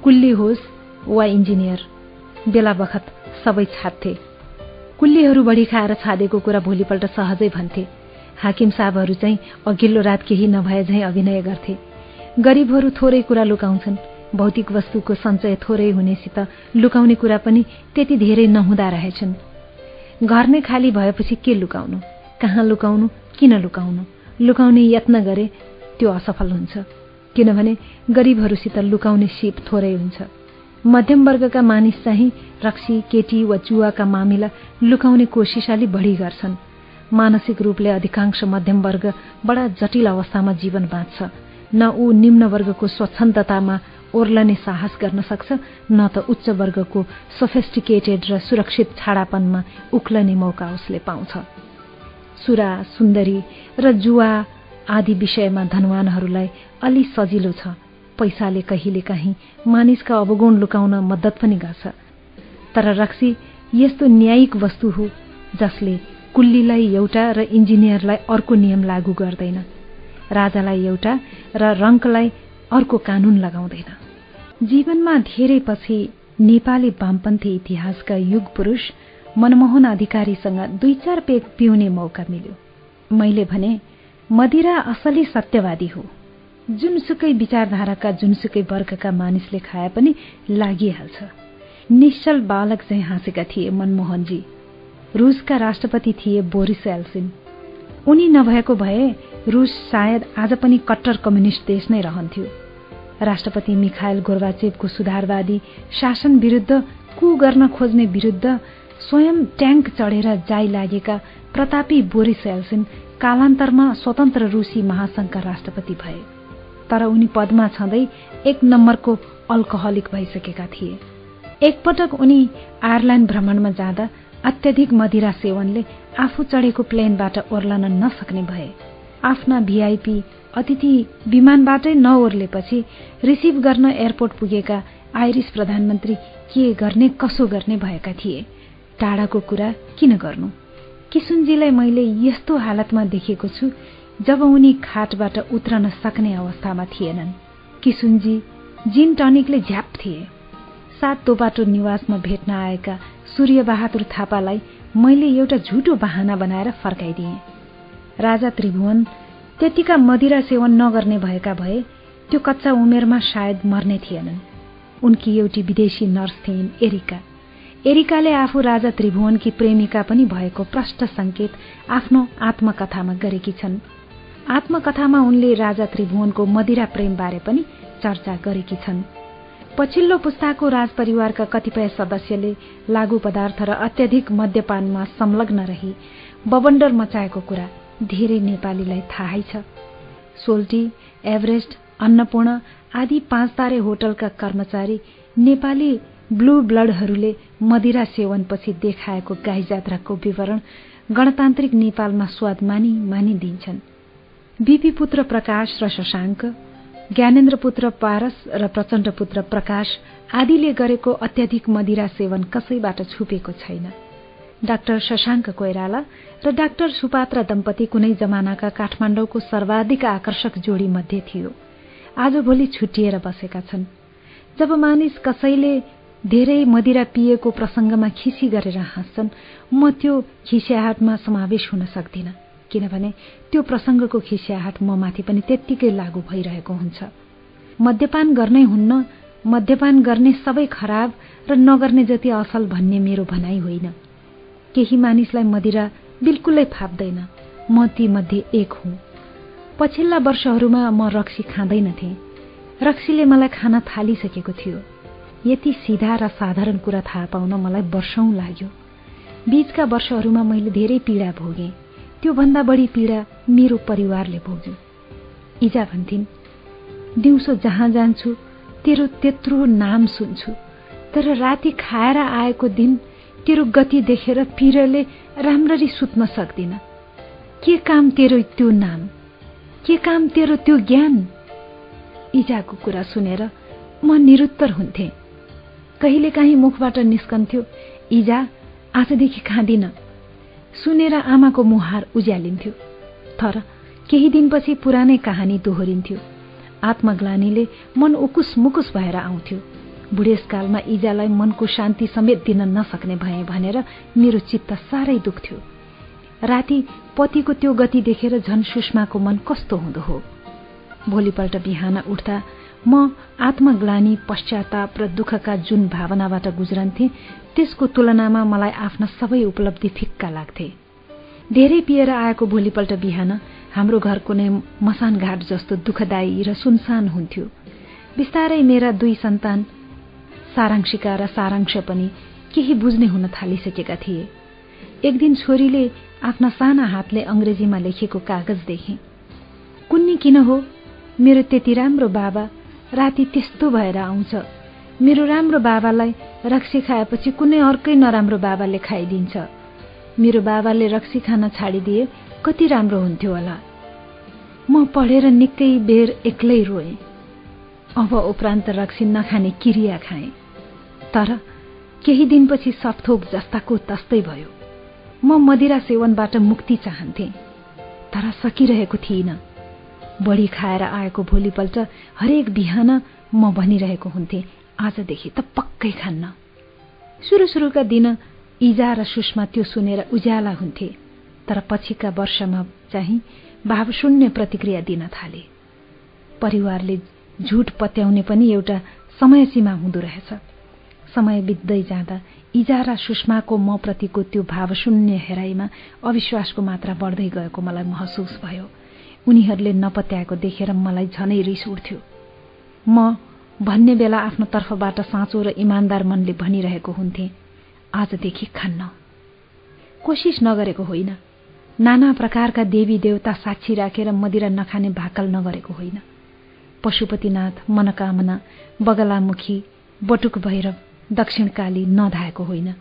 कुल्ली होस् वा इन्जिनियर बेला बखत सबै छाड्थे। कुल्लीहरू बढी खाएर छादेको कुरा भोलिपल्ट सहजै भन्थे। हाकिम साहबहरू चाहिँ अघिल्लो रात केही नभए झैँ अभिनय गर्थे। गरिबहरू थोरै कुरा लुकाउँछन्। भौतिक वस्तुको सञ्चय थोरै हुनेसित लुकाउने कुरा पनि त्यति धेरै नहुँदा रहेछन्। घर नै खाली भएपछि के लुकाउनु? कहाँ लुकाउनु? किन लुकाउनु? लुकाउने यत्न गरे त्यो असफल हुन्छ। किनभने गरिबहरूसित लुकाउने सिप थोरै हुन्छ। मध्यम वर्गका मानिस चाहिँ रक्सी केटी वा चुवाका मामिला लुकाउने कोसिस अलि बढी गर्छन्। मानसिक रूपले अधिकांश मध्यम वर्ग बडा जटिल अवस्थामा जीवन बाँच्छ न ऊ निम्न वर्गको स्वच्छन्दतामा ओर्लने साहस गर्न सक्छ न त उच्च वर्गको सोफेस्टिकेटेड र सुरक्षित छाडापनमा उक्लने मौका उसले पाउँछ। सुरा सुन्दरी र जुवा आदि विषयमा धनवानहरूलाई अलि सजिलो छ। पैसाले कहिलेकाहीँ मानिसका अवगुण लुकाउन मद्दत पनि गर्छ। तर रक्सी यस्तो न्यायिक वस्तु हो जसले कुल्लीलाई एउटा र इन्जिनियरलाई अर्को नियम लागू गर्दैन। राजालाई एउटा र रङ्कलाई अर्को कानून लगाउँदैन। जीवनमा धेरै पछि नेपाली वामपन्थी इतिहासका युग पुरूष मनमोहन अधिकारीसँग दुई चार पेग पिउने मौका मिल्यो। मैले भने मदिरा असली सत्यवादी हो। जुनसुकै विचारधाराका जुनसुकै वर्गका मानिसले खाए पनि लागिहाल्छ। निश्चल बालक चाहिँ हाँसेका थिए मनमोहनजी। रुसका राष्ट्रपति थिए बोरिस एल्सिन। उनी नभएको भए रुस सायद आज पनि कट्टर कम्युनिष्ट देश नै रहन्थ्यो। राष्ट्रपति मिखायल गोर्बाचेवको सुधारवादी शासन विरूद्ध कु गर्न खोज्ने विरूद्ध स्वयं ट्याङ्क चढेर जाई लागेका प्रतापी बोरिस एल्सिन कालान्तरमा स्वतन्त्र रुसी महासंघका राष्ट्रपति भए। तर उनी पदमा छँदै एक नम्बरको अल्कोहलिक भइसकेका थिए। एकपटक उनी आयरल्याण्ड भ्रमणमा जाँदा अत्यधिक मदिरा सेवनले आफू चढेको प्लेनबाट ओर्लन नसक्ने भए। आफ्ना भिआइपी अतिथि विमानबाटै नओर्लेपछि रिसिभ गर्न एयरपोर्ट पुगेका आइरिस प्रधानमन्त्री के गर्ने कसो गर्ने भएका थिए। टाढाको कुरा किन गर्नु? किसुनजीलाई मैले यस्तो हालतमा देखेको छु जब उनी खाटबाट उत्रन सक्ने अवस्थामा थिएनन्। किसुनजी जिन टनिकले झ्याप थिए। सात तोपाटो निवासमा भेट्न आएका सूर्यबहादुर थापालाई मैले एउटा झुटो बहाना बनाएर फर्काइदिएँ। राजा त्रिभुवन त्यतिका मदिरा सेवन नगर्ने भएका भए त्यो कच्चा उमेरमा सायद मर्ने थिएनन्। उनकी एउटी विदेशी नर्स थिइन् एरिका। एरिकाले आफू राजा त्रिभुवनकी प्रेमिका पनि भएको प्रष्ट संकेत आफ्नो आत्मकथामा गरेकी छन्। आत्मकथामा उनले राजा त्रिभुवनको मदिरा प्रेमबारे पनि चर्चा गरेकी छन्। पछिल्लो पुस्ताको राजपरिवारका कतिपय सदस्यले लागू पदार्थ र अत्यधिक मद्यपानमा संलग्न रही बबन्डर मचाएको कुरा धेरै नेपालीलाई थाहै छ। सोल्टी एभरेस्ट अन्नपूर्ण आदि पाँच तारे होटलका कर्मचारी नेपाली ब्लू ब्लडहरूले मदिरा सेवनपछि देखाएको गाई जात्राको विवरण गणतान्त्रिक नेपालमा स्वाद मानि मानिदिन्छन्। बिपी पुत्र प्रकाश र शशाङ्क ज्ञानेन्द्र पुत्र पारस र प्रचण्ड पुत्र प्रकाश आदिले गरेको अत्याधिक मदिरा सेवन कसैबाट छुपेको छैन। डाक्टर शशाङ्क कोइराला र डाक्टर सुपात्र दम्पति कुनै जमानाका काठमाडौँको सर्वाधिक आकर्षक जोडी मध्ये थियो। आजभोलि छुट्टिएर बसेका छन्। जब मानिस कसैले धेरै मदिरा पिएको प्रसङ्गमा खिसी गरेर हाँस्छन् म त्यो खिस्याहाटमा समावेश हुन सक्दिनँ किनभने त्यो प्रसङ्गको खिस्याहाट म माथि पनि त्यत्तिकै लागू भइरहेको हुन्छ। मद्यपान गर्नै हुन्न मद्यपान गर्ने सबै खराब र नगर्ने जति असल भन्ने मेरो भनाइ होइन। केही मानिसलाई मदिरा बिल्कुलै फाप्दैन। म ती मध्ये एक हुँ। पछिल्ला वर्षहरूमा म रक्सी खाँदैनथे। रक्सीले मलाई खान थालिसकेको थियो। यति सिधा र साधारण कुरा थाहा पाउन मलाई वर्षौं लाग्यो। बीचका वर्षहरूमा मैले धेरै पीडा भोगेँ। त्योभन्दा बढी पीडा मेरो परिवारले भोग्यो। इजा भन्थिन् दिउँसो जहाँ जान्छु तेरो त्यत्रो नाम सुन्छु। तर राति खाएर आएको दिन तेरो गति देखेर पिरले राम्ररी सुत्न सक्दिन। के काम तेरो त्यो नाम? के काम तेरो त्यो ज्ञान? इजाको कुरा सुनेर म निरुत्तर हुन्थे। कहिलेकाहीँ मुखबाट निस्कन्थ्यो इजा आजदेखि खाँदिन। सुनेर आमाको मुहार उज्यालिन्थ्यो। तर केही दिनपछि पुरानै कहानी दोहोरिन्थ्यो। आत्मग्लानीले मन उकुस मुकुस भएर आउँथ्यो। बुढेसकालमा इजालाई मनको शान्ति समेत दिन नसक्ने भए भनेर मेरो चित्त साह्रै दुख्थ्यो राति पतिको त्यो गति देखेर झन सुषमाको मन कस्तो हुँदो हो। भोलिपल्ट बिहान उठ्दा म आत्मग्लानी पश्चाताप र दुःखका जुन भावनाबाट गुज्रन्थे त्यसको तुलनामा मलाई आफ्ना सबै उपलब्धि फिक्का लाग्थे। धेरै पिएर आएको भोलिपल्ट बिहान हाम्रो घर कुनै मसान घाट जस्तो दुःखदायी र सुनसान हुन्थ्यो। बिस्तारै मेरा दुई सन्तान सारांशिका र सारांश पनि केही बुझ्ने हुन थालिसकेका थिए। एक दिन छोरीले आफ्ना साना हातले अङ्ग्रेजीमा लेखेको कागज देखे। कुन्नी किन हो? मेरो त्यति राम्रो बाबा राति त्यस्तो भएर आउँछ। मेरो राम्रो बाबालाई रक्सी खाएपछि कुनै अर्कै नराम्रो बाबाले खाइदिन्छ। मेरो बाबाले रक्सी खान छाडिदिए कति राम्रो हुन्थ्यो होला। म पढेर निकै बेर एक्लै रोएँ। अब उपरान्त रक्सी नखाने किरिया खाएँ। तर केही दिनपछि सपथोक जस्ताको तस्तै भयो। म मदिरा सेवनबाट मुक्ति चाहन्थे तर सकिरहेको थिइनँ। बढी खाएर आएको भोलिपल्ट हरेक बिहान म भनिरहेको हुन्थे आजदेखि त पक्कै खान्न। सुरु सुरुका दिन इजा र सुषमा त्यो सुनेर उज्याला हुन्थे तर पछिका वर्षमा चाहिँ भावशून्य प्रतिक्रिया दिन थाले। परिवारले झुट पत्याउने पनि एउटा समय सीमा हुँदो रहेछ। समय बित्दै जाँदा इजा र सुषमाको म प्रतिको त्यो भावशून्य हेराइमा अविश्वासको मात्रा बढ्दै गएको मलाई महसुस भयो। उनीहरूले नपत्याएको देखेर मलाई झनै रिस उठ्थ्यो म भन्ने बेला आफ्नो तर्फबाट साँचो र इमान्दार मनले भनिरहेको हुन्थे आजदेखि खान्न। कोसिस नगरेको होइन। नाना प्रकारका देवी देवता साक्षी राखेर मदिरा नखाने भाकल नगरेको होइन। पशुपतिनाथ मनोकामना बगलामुखी बटुक भैरव दक्षिणकाली नधाएको होइन।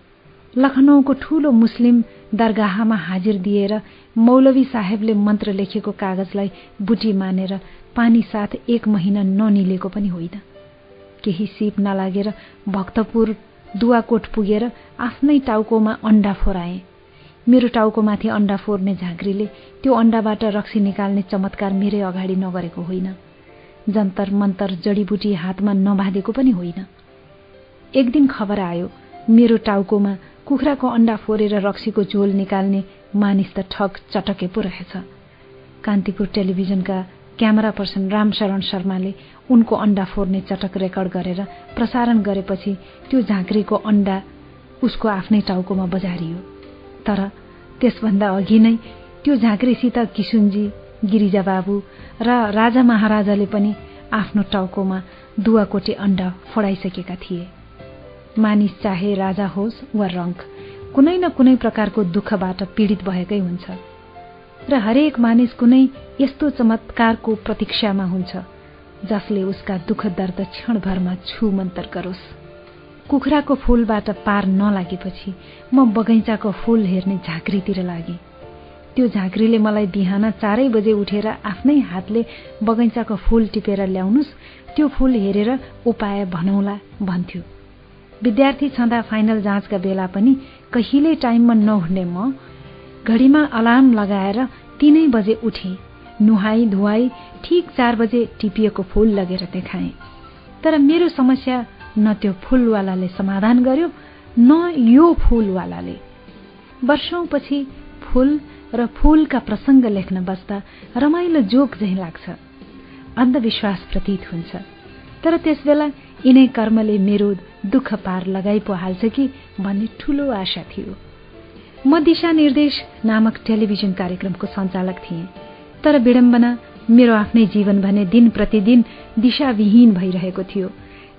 लखनऊको ठूलो मुस्लिम दरगाहमा हाजिर दिएर मौलवी साहेबले मन्त्र लेखेको कागजलाई बुटी मानेर पानी साथ एक महिना ननिलेको पनि होइन। केही सिप नलागेर भक्तपुर दुवाकोट पुगेर आफ्नै टाउकोमा अन्डा फोराए। मेरो टाउकोमाथि अन्डा फोर्ने झाँक्रीले त्यो अन्डाबाट रक्सी निकाल्ने चमत्कार मेरै अगाडि नगरेको होइन। जन्तर मन्तर जडीबुटी हातमा नबाँधेको पनि होइन। एक दिन खबर आयो मेरो टाउकोमा कुखुराको अन्डा फोरेर रक्सीको झोल निकाल्ने मानिस त ठग चटके पो रहेछ। कान्तिपुर टेलिभिजनका क्यामेरा पर्सन रामशरण शर्माले उनको अन्डा फोर्ने चटक रेकर्ड गरेर प्रसारण गरेपछि त्यो झाँक्रीको अन्डा उसको आफ्नै टाउकोमा बजारियो। तर त्यसभन्दा अघि नै त्यो झाँक्रीसित किसुनजी गिरिजाबाबु र राजा महाराजाले पनि आफ्नो टाउकोमा दुवाकोटे अन्डा फोडाइसकेका थिए। मानिस चाहे राजा होस् वा रङ्क कुनै न कुनै प्रकारको दुःखबाट पीडित भएकै हुन्छ। र हरेक मानिस कुनै यस्तो चमत्कारको प्रतीक्षामा हुन्छ जसले उसका दुःख दर्द क्षणभरमा छु मन्तर गरोस्। कुखुराको फूलबाट पार नलागेपछि म बगैँचाको फूल हेर्ने झाँक्रीतिर लागेँ। त्यो झाँक्रीले मलाई बिहान चारै बजे उठेर आफ्नै हातले बगैँचाको फूल टिपेर ल्याउनुहोस् त्यो फूल हेरेर उपाय भनौला भन्थ्यो। विद्यार्थी छँदा फाइनल जाँचका बेला पनि कहिल्यै टाइममा नउठ्ने म घडीमा अलार्म लगाएर तीनै बजे उठे नुहाई धुवाई ठिक चार बजे टिपिएको फूल लगेर देखाएँ। तर मेरो समस्या न त्यो फूलवालाले समाधान गर्यो न यो फूलवालाले। वर्षौंपछि फूल र फूलका प्रसङ्ग लेख्न बस्दा रमाइलो जोक झैँ लाग्छ अन्धविश्वास प्रतीत हुन्छ। तर त्यसबेला यिनै कर्मले मेरो दुःख पार लगाइ पो हाल्छ कि भन्ने ठूलो आशा थियो। म दिशा निर्देश नामक टेलिभिजन कार्यक्रमको सञ्चालक थिएँ तर विडम्बना मेरो आफ्नै जीवन भने दिन प्रतिदिन दिशाविहीन भइरहेको थियो।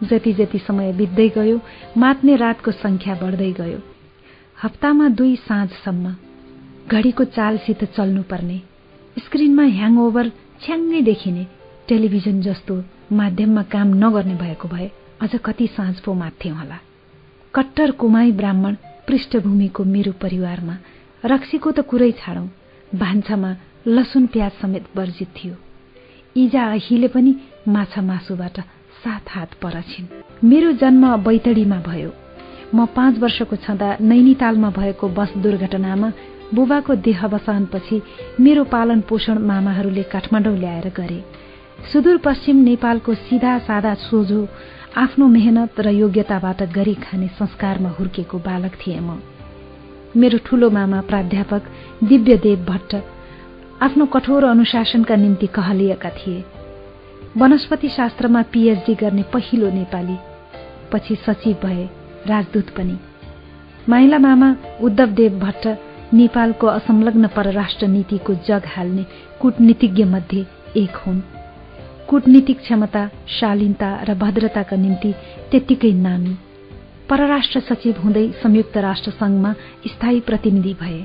जति जति समय बित्दै गयो मात्ने रातको संख्या बढ्दै गयो। हप्तामा दुई साँझसम्म घडीको चालसित चल्नुपर्ने। स्क्रिनमा ह्याङओभर छ्याङ्गै देखिने टेलिभिजन जस्तो माध्यममा काम नगर्ने भएको भए अझ कति साँझ पो मात्थे होला। कट्टर कुमाई ब्राह्मण पृष्ठभूमिको मेरो परिवारमा रक्सीको त कुरै छाडौं भान्सामा लसुन प्याज समेत वर्जित थियो। इजा अहिले पनि माछा मासुबाट सात हात पर छिन् मेरो जन्म बैतडीमा भयो। म पाँच वर्षको छँदा नैनीतालमा भएको बस दुर्घटनामा बुबाको देहवसानपछि मेरो पालन पोषण मामाहरूले काठमाडौँ ल्याएर गरे। सुदूरपश्चिम नेपालको सिधा सादा सोझो आफ्नो मेहनत र योग्यताबाट गरी खाने संस्कारमा हुर्केको बालक थिए म। मेरो ठूलो मामा प्राध्यापक दिव्यदेव भट्ट आफ्नो कठोर अनुशासनका निम्ति कहलिएका थिए। वनस्पति शास्त्रमा पीएचडी गर्ने पहिलो नेपाली पछि सचिव भए राजदूत पनि। माइला मामा उद्धवदेव भट्ट नेपालको असंलग्न परराष्ट्र नीतिको जग हाल्ने कूटनीतिज्ञ मध्ये एक हुन्। कूटनीतिक क्षमता शालीनता र भद्रताका निम्ति त्यत्तिकै नामी। परराष्ट्र सचिव हुँदै संयुक्त राष्ट्र संघमा स्थायी प्रतिनिधि भए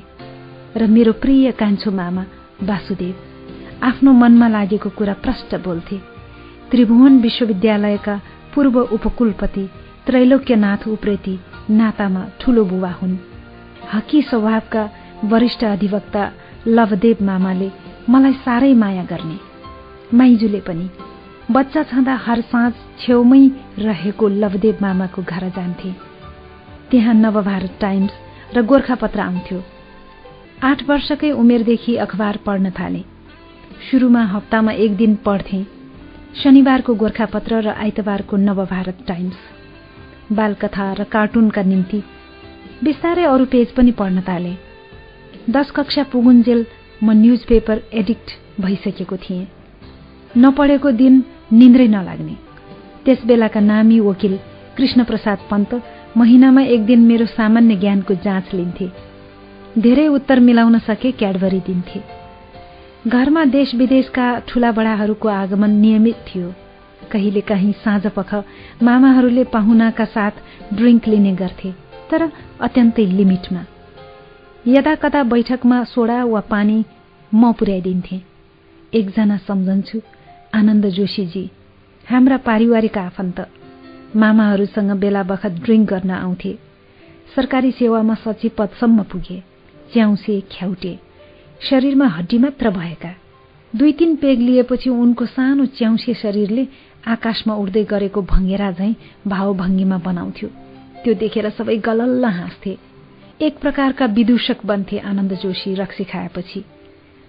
र मेरो प्रिय कान्छो मामा वासुदेव आफ्नो मनमा लागेको कुरा प्रष्ट बोल्थे। त्रिभुवन विश्वविद्यालयका पूर्व उपकुलपति त्रैलोक्यनाथ उप्रेती नातामा ठूलो बुवा हुन्। हकी स्वभावका वरिष्ठ अधिवक्ता लवदेव मामाले मलाई साह्रै माया गर्ने। माइजूले पनि बच्चा छँदा हर साँझ छेउमै रहेको लवदेव मामाको घर जान्थे। त्यहाँ नवभारत टाइम्स र गोर्खापत्र आउँथ्यो। आठ वर्षकै उमेरदेखि अखबार पढ्न थाले। सुरुमा हप्तामा एक दिन पढ्थे। शनिबारको गोर्खापत्र र आइतबारको नवभारत टाइम्स। बालकथा र कार्टुनका निम्ति बिस्तारै अरू पेज पनि पढ्न थाले। दश कक्षा पुगुन्जेल म न्युज पेपर एडिक्ट भइसकेको थिएँ। नपढेको दिन निन्द्रै नलाग्ने। त्यस बेलाका नामी वकिल कृष्णप्रसाद पन्त महिनामा एक दिन मेरो सामान्य ज्ञानको जाँच लिन्थे। धेरै उत्तर मिलाउन सके क्याडबरी दिन्थे। घरमा देश विदेशका ठूला बडाहरूको आगमन नियमित थियो। कहिले काहीँ साँझ पख मामाहरूले पाहुनाका साथ ड्रिङ्क लिने गर्थे तर अत्यन्तै लिमिटमा। यदा कदा बैठकमा सोडा वा पानी म पुर्याइदिन्थे। एकजना सम्झन्छु आनन्द जोशीजी हाम्रा पारिवारिक आफन्त मामाहरूसँग बेला बखत ड्रिङ्क गर्न आउँथे। सरकारी सेवामा सचिव पदसम्म पुगे च्याउसे ख्याउटे शरीरमा हड्डी मात्र भएका। दुई तीन पेग लिएपछि उनको सानो च्याउसे शरीरले आकाशमा उड्दै गरेको भङ्गेरा झैँ भावभङ्गीमा बनाउँथ्यो। त्यो देखेर सबै गलल्ल हाँस्थे। एक प्रकारका विदूषक बन्थे आनन्द जोशी रक्सी खाएपछि।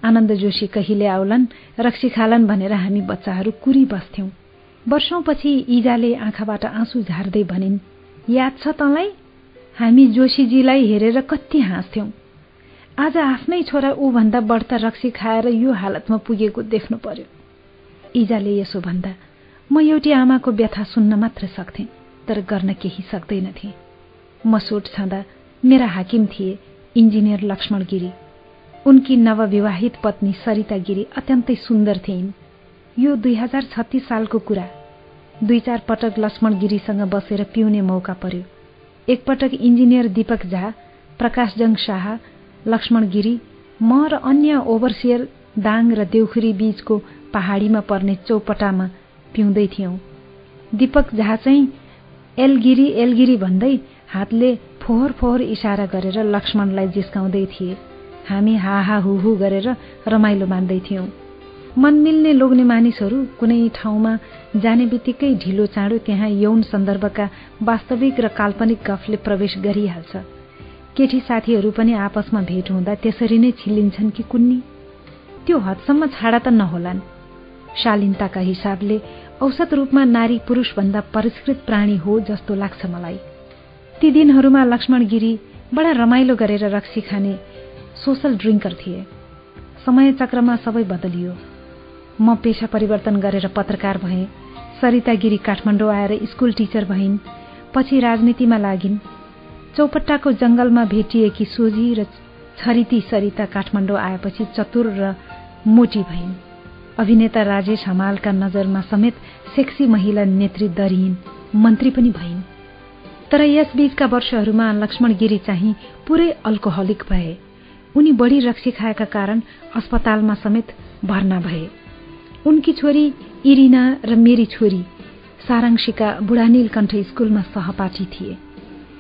आनन्द जोशी कहिले आउलान् रक्सी खालान् भनेर हामी बच्चाहरू कुरी बस्थ्यौं। वर्षौंपछि इजाले आँखाबाट आँसु झार्दै भनिन् याद छ तँलाई? हामी जोशीजीलाई हेरेर कति हाँस्थ्यौं। आज आफ्नै छोरा ऊभन्दा बढ्ता रक्सी खाएर यो हालतमा पुगेको देख्नु पर्यो। इजाले यसो भन्दा म एउटी आमाको व्यथा सुन्न मात्र सक्थेँ तर गर्न केही सक्दैनथे। म सोट छँदा मेरा हाकिम थिए इन्जिनियर लक्ष्मण गिरी उनकी नवविवाहित पत्नी सरिता गिरी अत्यन्तै सुन्दर थिइन्। यो दुई हजार छत्तिस सालको कुरा। दुई चार पटक लक्ष्मण गिरीसँग बसेर पिउने मौका पर्यो। एकपटक इन्जिनियर दीपक झा प्रकाशजङ शाह लक्ष्मण गिरी म र अन्य ओभरसियर दाङ र देउखुरी बीचको पहाडीमा पर्ने चौपटामा पिउँदै थियौं। दीपक झा चाहिँ एलगिरी एलगिरी भन्दै हातले फोहोर फोहोर इसारा गरेर लक्ष्मणलाई जिस्काउँदै थिए। हामी हाहा हुहु गरेर रमाइलो मान्दैथ्यौं मन मिल्ने लोग्ने मानिसहरू कुनै ठाउँमा जाने बित्तिकै ढिलो चाँडो त्यहाँ यौन सन्दर्भका वास्तविक र काल्पनिक गफले प्रवेश गरिहाल्छ। केटी साथीहरू पनि आपसमा भेट हुँदा त्यसरी नै छिल्लिन्छन् कि कुन्नी? त्यो हदसम्म छाडा त नहोलान्। शालीनताका हिसाबले औसत रूपमा नारी पुरुषभन्दा परिष्कृत प्राणी हो जस्तो लाग्छ मलाई। ती दिनहरूमा लक्ष्मण गिरी बडा रमाइलो गरेर रक्सी खाने सोसल ड्रिङ्कर थिए। समय चक्रमा सबै बदलियो। म पेसा परिवर्तन गरेर पत्रकार भएँ सरिता गिरी काठमाडौँ आएर स्कुल टिचर भइन् पछि राजनीतिमा लागिन्। चौपट्टाको जंगलमा भेटिएकी सोझी र छरिती सरिता काठमाडौँ आएपछि चतुर र मोटी भइन्। अभिनेता राजेश हमालका नजरमा समेत सेक्सी महिला नेत्री दरिन् मन्त्री पनि भइन्। तर यसबीचका वर्षहरूमा लक्ष्मण गिरी चाहिँ पुरै अल्कोहलिक भए। उनी बढी रक्सी खाएका कारण अस्पतालमा समेत भर्ना भए। उनकी छोरी इरिना र मेरी छोरी सारांशीका बुढानीलकण्ठ स्कुलमा सहपाठी थिए।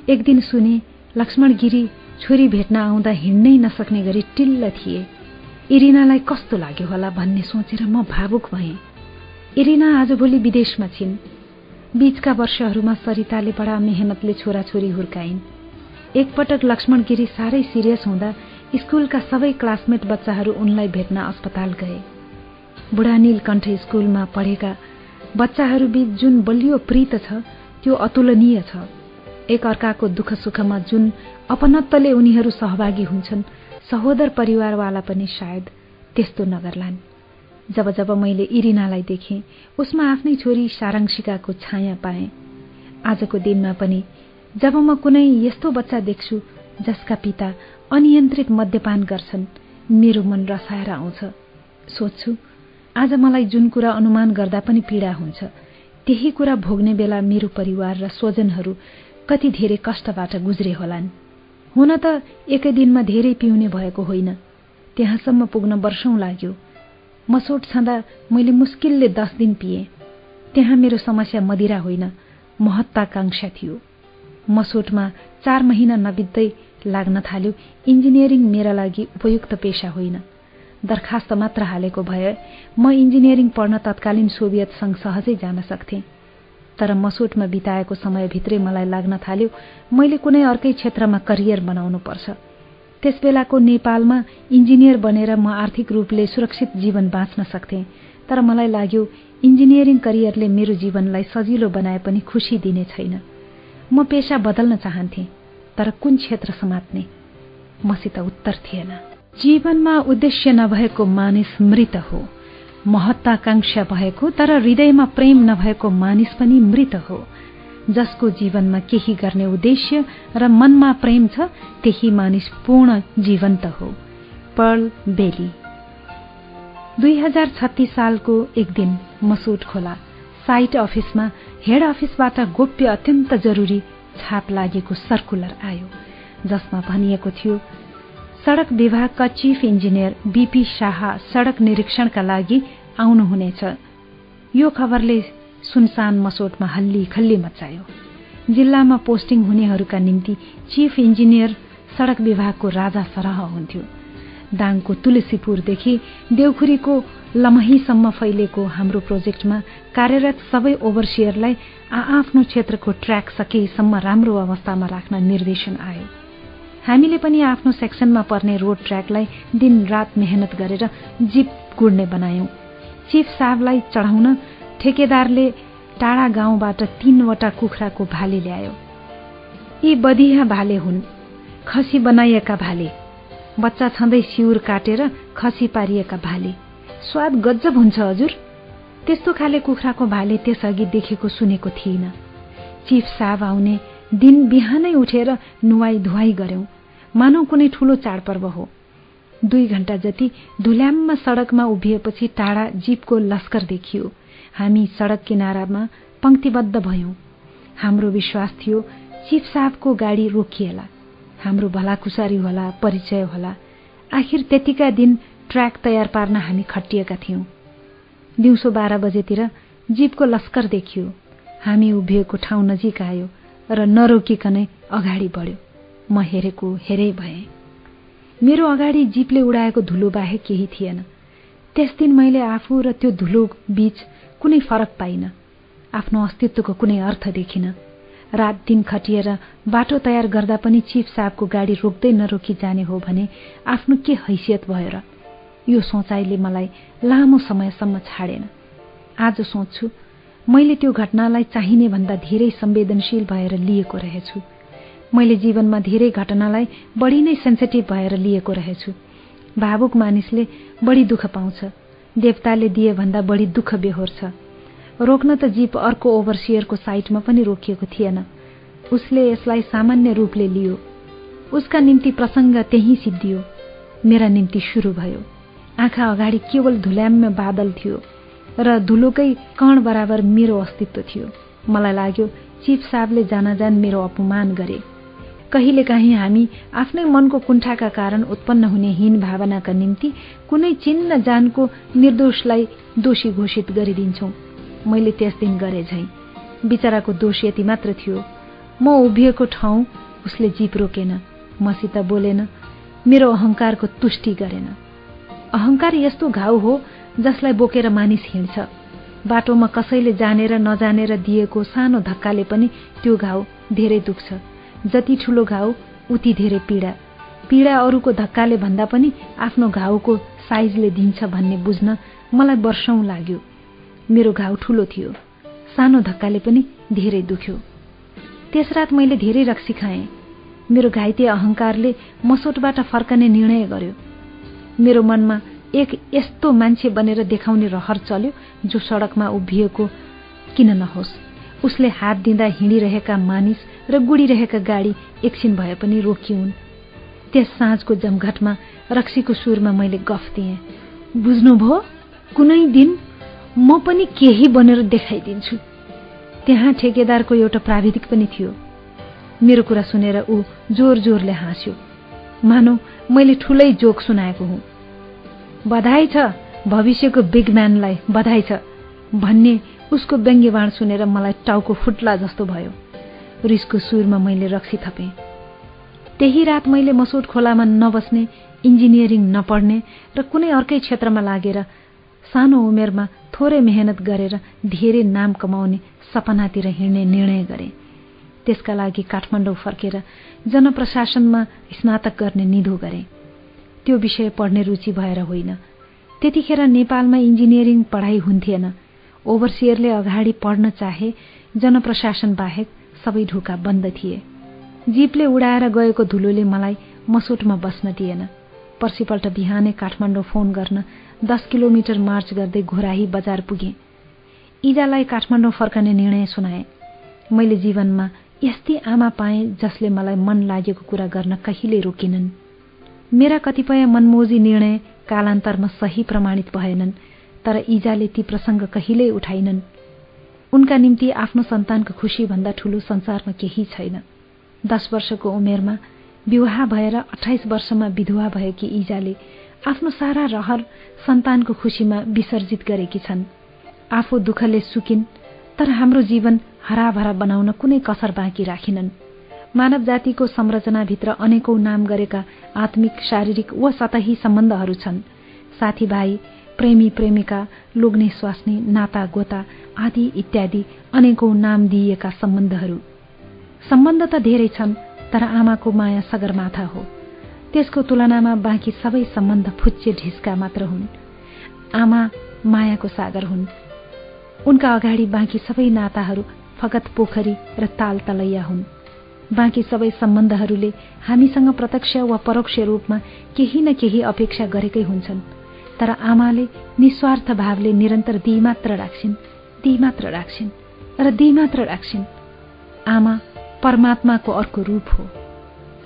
एक दिन सुने लक्ष्मण गिरी छोरी भेट्न आउँदा हिँड्नै नसक्ने गरी टिल्ल थिए। इरिनालाई कस्तो लाग्यो होला भन्ने सोचेर म भावुक भएँ। इरिना आजभोलि विदेशमा छिन्। बीचका वर्षहरूमा सरिताले बडा मेहनतले छोराछोरी हुर्काइन्। एकपटक लक्ष्मण गिरी साह्रै सिरियस हुँदा स्कुलका सबै क्लासमेट बच्चाहरू उनलाई भेट्न अस्पताल गए। बुढा नीलकण्ठ स्कुलमा पढेका बच्चाहरूबीच जुन बलियो प्रीत छ त्यो अतुलनीय छ। एक अर्काको दुःख सुखमा जुन अपनत्वले उनीहरू सहभागी हुन्छन् सहोदर परिवारवाला पनि सायद त्यस्तो नगर्लान्। जब जब मैले इरिनालाई देखेँ उसमा आफ्नै छोरी साराङ्शिकाको छाया पाएँ। आजको दिनमा पनि जब म कुनै यस्तो बच्चा देख्छु जसका पिता अनियन्त्रित मद्यपान गर्छन्। मेरो मन रसाएर आउँछ। सोध्छु आज मलाई जुन कुरा अनुमान गर्दा पनि पीडा हुन्छ त्यही कुरा भोग्ने बेला मेरो परिवार र स्वजनहरू कति धेरै कष्टबाट गुज्रे होलान्। हुन त एकै दिनमा धेरै पिउने भएको होइन। त्यहाँसम्म पुग्न वर्षौं लाग्यो। मसोट छँदा मैले मुस्किलले दस दिन पिएँ। त्यहाँ मेरो समस्या मदिरा होइन। महत्वाकांक्षा थियो। मसोटमा चार महिना नबित्दै लाग्न थाल्यो इन्जिनियरिङ मेरा लागि उपयुक्त पेशा होइन। दरखास्त मात्र हालेको भए म इन्जिनियरिङ पढ्न तत्कालीन सोभियत संघ सहजै जान सक्थेँ। तर मसोटमा बिताएको समयभित्रै मलाई लाग्न थाल्यो मैले कुनै अर्कै क्षेत्रमा करियर बनाउनु पर्छ। त्यसबेलाको नेपालमा इन्जिनियर बनेर म आर्थिक रूपले सुरक्षित जीवन बाँच्न सक्थेँ। तर मलाई लाग्यो इन्जिनियरिङ करियरले मेरो जीवनलाई सजिलो बनाए पनि खुसी दिने छैन। म पेसा बदल्न चाहन्थे। तर कुन क्षेत्र समात्ने? मसित उत्तर थिएन। जीवनमा उद्देश्य नभएको मानिस मृत हो। महत्वाकांक्षा भएको तर हृदयमा प्रेम नभएको मानिस पनि मृत हो। जसको जीवनमा केही गर्ने उद्देश्य र मनमा प्रेम छ त्यही मानिस पूर्ण जीवन्त हो। Pearl Bailey. दुई हजार छत्तीस सालको एक दिन मसुट खोला। साइट अफिसमा हेड अफिसबाट गोप्य अत्यन्त जरुरी छाप लागेको सर्कुलर आयो जसमा भनिएको थियो सड़क विभागका चीफ इन्जिनियर बीपी शाह सड़क निरीक्षणका लागि आउनुहुनेछ। यो खबरले सुनसान मसोटमा हल्ली खल्ली मचायो जिल्लामा पोस्टिङ हुनेहरूका निम्ति चीफ इन्जिनियर सड़क विभागको राजा सरह हुन्थ्यो। दाङको तुलसीपुरदेखि देउखुरीको लमहीसम्म फैलेको हाम्रो प्रोजेक्टमा कार्यरत सबै ओभरसियरलाई आआफ्नो क्षेत्रको ट्र्याक सकेसम्म राम्रो अवस्थामा राख्न निर्देशन आयो हामीले पनि आफ्नो सेक्सनमा पर्ने रोड ट्र्याकलाई दिन रात मेहनत गरेर जीप गुड्ने बनायौं। चिफ साहबलाई चढाउन ठेकेदारले टाढा गाउँबाट तीनवटा कुखुराको भाले ल्यायो। यी बदिया भाले हुन्। खसी बनाइएका भाले। बच्चा छँदै सिउर काटेर खसी पारिएका भाले। स्वाद गजब हुन्छ हजुर। त्यस्तो खाले कुखुराको भाले त्यसअघि देखेको सुनेको थिइन। चिफ साहब आउने दिन बिहानै उठेर नुहाई धुवाई गर्यौं। मानौ कुनै ठूलो चाडपर्व हो। दुई घण्टा जति धुल्याममा सड़कमा उभिएपछि टाढा जीपको लस्कर देखियो। हामी सड़क किनारामा पंक्तिबद्ध भयौं। हाम्रो विश्वास थियो चिफ साहबको गाडी रोकिएला। हाम्रो भलाकुसारी होला परिचय होला। आखिर त्यतिका दिन ट्र्याक तयार पार्न हामी खटिएका थियौं। दिउँसो बाह्र बजेतिर जीपको लस्कर देखियो। हामी उभिएको ठाउँ नजिक आयो र नरोकिकनै अगाडि बढ्यो। म हेरेको हेरै भए। मेरो अगाडि जीपले उडाएको धुलो बाहेक केही थिएन। त्यस दिन मैले आफू र त्यो धुलो बीच कुनै फरक पाइन। आफ्नो अस्तित्वको कुनै अर्थ देखिन। रात दिन खटिएर बाटो तयार गर्दा पनि चिफ साहबको गाडी रोक्दै नरोकी जाने हो भने आफ्नो के हैसियत भयो र? यो सोचाइले मलाई लामो समयसम्म छाडेन। आज सोच्छु मैले त्यो घटनालाई चाहिने भन्दा धेरै संवेदनशील भएर लिएको रहेछु। मैले जीवनमा धेरै घटनालाई बढी नै सेन्सिटिभ भएर लिएको रहेछु। भावुक मानिसले बढी दुःख पाउँछ देवताले दिए भन्दा बढी दुःख बेहोर छ रोक्न त जीप अर्को ओभरसियरको साइटमा पनि रोकिएको थिएन। उसले यसलाई सामान्य रूपले लियो। उसका निम्ति प्रसङ्ग त्यही सिद्धियो। मेरा निम्ति सुरु भयो। आँखा अगाडि केवल धुल्याम्य बादल थियो र धुलोकै कण बराबर मेरो अस्तित्व थियो। मलाई लाग्यो चिप साहबले जान मेरो अपमान गरे। कहिलेकाहीँ हामी आफ्नै मनको कुण्ठाका कारण उत्पन्न हुने हीन भावनाका निम्ति कुनै चिन्न जानको निर्दोषलाई दोषी घोषित गरिदिन्छौ। मैले त्यस दिन गरे झै। बिचराको दोष यति मात्र थियो। म उभिएको ठाउँ उसले जीप रोकेन मसित बोलेन मेरो अहंकारको तुष्टि गरेन। अहंकार यस्तो घाउ हो जसलाई बोकेर मानिस हिँड्छ। बाटोमा कसैले जानेर नजानेर दिएको सानो धक्काले पनि त्यो घाउ धेरै दुख्छ। जति ठुलो घाउ उति धेरै पीडा। पीडा अरूको धक्काले भन्दा पनि आफ्नो घाउको साइजले दिन्छ भन्ने बुझ्न मलाई वर्षौं लाग्यो। मेरो घाउ ठुलो थियो। सानो धक्काले पनि धेरै दुख्यो। त्यस रात मैले धेरै रक्सी खाएँ। मेरो घाइते अहंकारले मसोटबाट फर्कने निर्णय गर्यो। मेरो मनमा एक यस्तो मान्छे बनेर देखाउने रहर चल्यो जो सडकमा उभिएको किन नहोस्। उसले हात दिँदा हिँडिरहेका मानिस र गुडिरहेका गाडी एकछिन भए पनि रोकिउन् त्यस साँझको जमघटमा रक्सीको सुरमा मैले गफ दिएँ। बुझ्नुभयो कुनै दिन म पनि केही बनेर देखाइदिन्छु। त्यहाँ ठेकेदारको एउटा प्राविधिक पनि थियो। मेरो कुरा सुनेर ऊ जोर जोरले हाँस्यो। मानौ मैले ठुलै जोक सुनाएको हुँ। बधाई छ भविष्यको बिग म्यानलाई बधाई छ भन्ने उसको व्यङ्ग्यवाण सुनेर मलाई टाउको फुट्ला जस्तो भयो। रिसको सुरमा मैले रक्सी थपेँ। त्यही रात मैले मसोट खोलामा नबस्ने इन्जिनियरिङ नपढ्ने र कुनै अर्कै क्षेत्रमा लागेर सानो उमेरमा थोरै मेहनत गरेर धेरै नाम कमाउने सपनातिर हिँड्ने निर्णय गरे। त्यसका लागि काठमाडौँ फर्केर जनप्रशासनमा स्नातक गर्ने निधो गरे। त्यो विषय पढ्ने रुचि भएर होइन। त्यतिखेर नेपालमा इन्जिनियरिङ पढाइ हुन्थेन। ओभरसियरले अगाडि पढ्न चाहे जनप्रशासन बाहेक सबै ढोका बन्द थिए। जीपले उडाएर गएको धुलोले मलाई मसोटमा बस्न दिएन। पर्सिपल्ट बिहानै काठमाडौँ फोन गर्न दस किलोमिटर मार्च गर्दै घोराही बजार पुगे। इजालाई काठमाडौँ फर्कने निर्णय सुनाए। मैले जीवनमा यस्तै आमा पाएँ जसले मलाई मन लागेको कुरा गर्न कहिले रोकिनन्। मेरा कतिपय मनमोजी निर्णय कालान्तरमा सही प्रमाणित भएनन् तर इजाले ती प्रसङ्ग कहिल्यै उठाइनन्। उनका निम्ति आफ्नो सन्तानको खुसी भन्दा ठूलो संसारमा केही छैन। दस वर्षको उमेरमा विवाह भएर अठाइस वर्षमा विधवा भएकी इजाले आफ्नो सारा रहर सन्तानको खुसीमा विसर्जित गरेकी छन्। आफू दुःखले सुकिन् तर हाम्रो जीवन हराभरा बनाउन कुनै कसर बाँकी राखिनन्। मानव जातिको संरचनाभित्र अनेकौं नाम गरेका आत्मिक शारीरिक वा सतही सम्बन्धहरू छन्। साथीभाइ प्रेमी प्रेमिका लोग्ने स्वास्नी नाता गोता आदि इत्यादि अनेकौं नाम दिइएका सम्बन्धहरू। सम्बन्ध त धेरै छन् तर आमाको माया सगरमाथा हो। त्यसको तुलनामा बाँकी सबै सम्बन्ध फुच्चे ढिस्का मात्र हुन्। आमा मायाको सागर हुन्। उनका अगाडि बाँकी सबै नाताहरू फगत पोखरी र ताल तलैया हुन्। बाँकी सबै सम्बन्धहरूले हामीसँग प्रत्यक्ष वा परोक्ष रूपमा केही न केही अपेक्षा गरेकै हुन्छन्। तर आमाले निस्वार्थ भावले निरन्तर दिई मात्र राख्छिन् दिई मात्र राख्छिन् र दिई मात्र राख्छिन्। आमा परमात्माको अर्को रूप हो।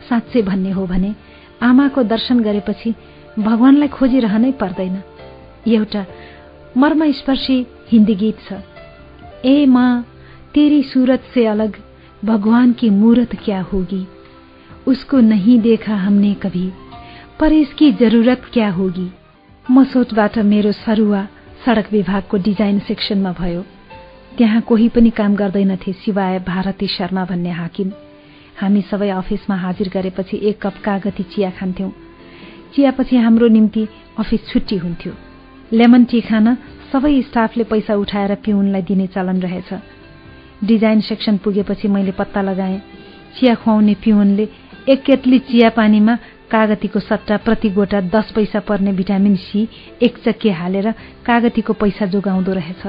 साँच्चै भन्ने हो भने आमाको दर्शन गरेपछि भगवानलाई खोजिरहनै पर्दैन। एउटा मर्मस्पर्शी हिन्दी गीत छ। ए मा तेरी सूरत से अलग भगवान की मूरत क्या होगी? उसको नहीं देखा हमने कभी पर इसकी जरूरत क्या होगी? मसोटबाट मेरो सरुवा सडक विभागको डिजाइन सेक्सनमा भयो। त्यहाँ कोही पनि काम गर्दैनथे सिवाय भारती शर्मा भन्ने हाकिम। हामी सबै अफिसमा हाजिर गरेपछि एक कप कागती चिया खान्थ्यौं। चियापछि हाम्रो निम्ति अफिस छुट्टी हुन्थ्यो। लेमन टी खान सबै स्टाफले पैसा उठाएर पिउनलाई दिने चलन रहेछ। डिजाइन सेक्सन पुगेपछि मैले पत्ता लगाएँ। चिया खुवाउने पिउनले एक केटली चिया पानीमा कागतीको सट्टा प्रति गोटा दस पैसा पर्ने भिटामिन सी एक चक्के हालेर कागतीको पैसा जोगाउँदो रहेछ।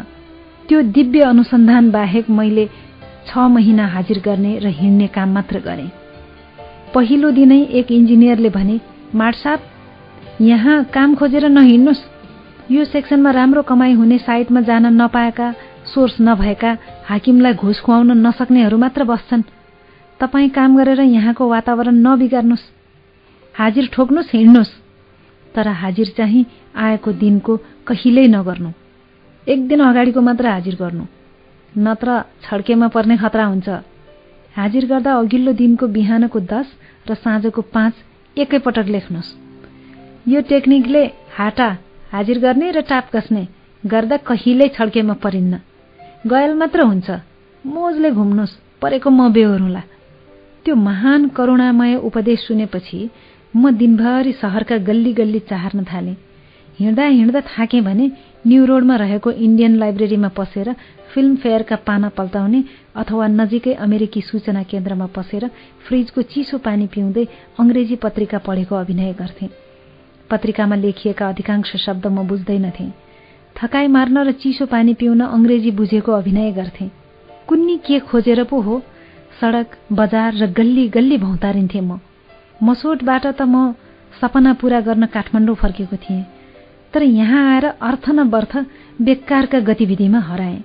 त्यो दिव्य अनुसन्धान बाहेक मैले छ महिना हाजिर गर्ने र हिँड्ने काम मात्र गरेँ। पहिलो दिनै एक इन्जिनियरले भने माटसाप यहाँ काम खोजेर नहिँड्नुहोस्। यो सेक्सनमा राम्रो कमाई हुने साइटमा जान नपाएका सोर्स नभएका हाकिमलाई घुस खुवाउन नसक्नेहरू मात्र बस्छन्। तपाईँ काम गरेर यहाँको वातावरण नबिगार्नुहोस्। हाजिर ठोक्नुहोस् हिँड्नुहोस्। तर हाजिर चाहिँ आएको दिनको कहिल्यै नगर्नु। एक दिन अगाडिको मात्र हाजिर गर्नु। नत्र छड्केमा पर्ने खतरा हुन्छ। हाजिर गर्दा अघिल्लो दिनको बिहानको दस र साँझको पाँच एकैपटक लेख्नुहोस्। यो टेक्निकले हाटा हाजिर गर्ने र टाप कस्ने गर्दा कहिल्यै छड्केमा परिन्न। गयल मात्र हुन्छ। मोजले घुम्नुहोस् परेको म बेहोरौँला। त्यो महान करुणामय उपदेश सुनेपछि म दिनभरि सहरका गल्ली गल्ली चाहर्न थालेँ। हिँड्दा हिँड्दा थाकेँ भने न्यू रोडमा रहेको इन्डियन लाइब्रेरीमा पसेर फिल्म फेयरका पाना पल्टाउने अथवा नजिकै अमेरिकी सूचना केन्द्रमा पसेर फ्रिजको चिसो पानी पिउँदै अङ्ग्रेजी पत्रिका पढेको अभिनय गर्थेँ। पत्रिकामा लेखिएका अधिकांश शब्द म बुझ्दैनथेँ। थकाइ मार्न र चिसो पानी पिउन अङ्ग्रेजी बुझेको अभिनय गर्थेँ। कुन्नी के खोजेर पो हो? सडक बजार र गल्ली गल्ली भौतारिन्थेँ म। मसोटबाट त म सपना पूरा गर्न काठमाडौँ फर्केको थिएँ। तर यहाँ आएर अर्थ न बर्थ बेकारका गतिविधिमा हराएँ।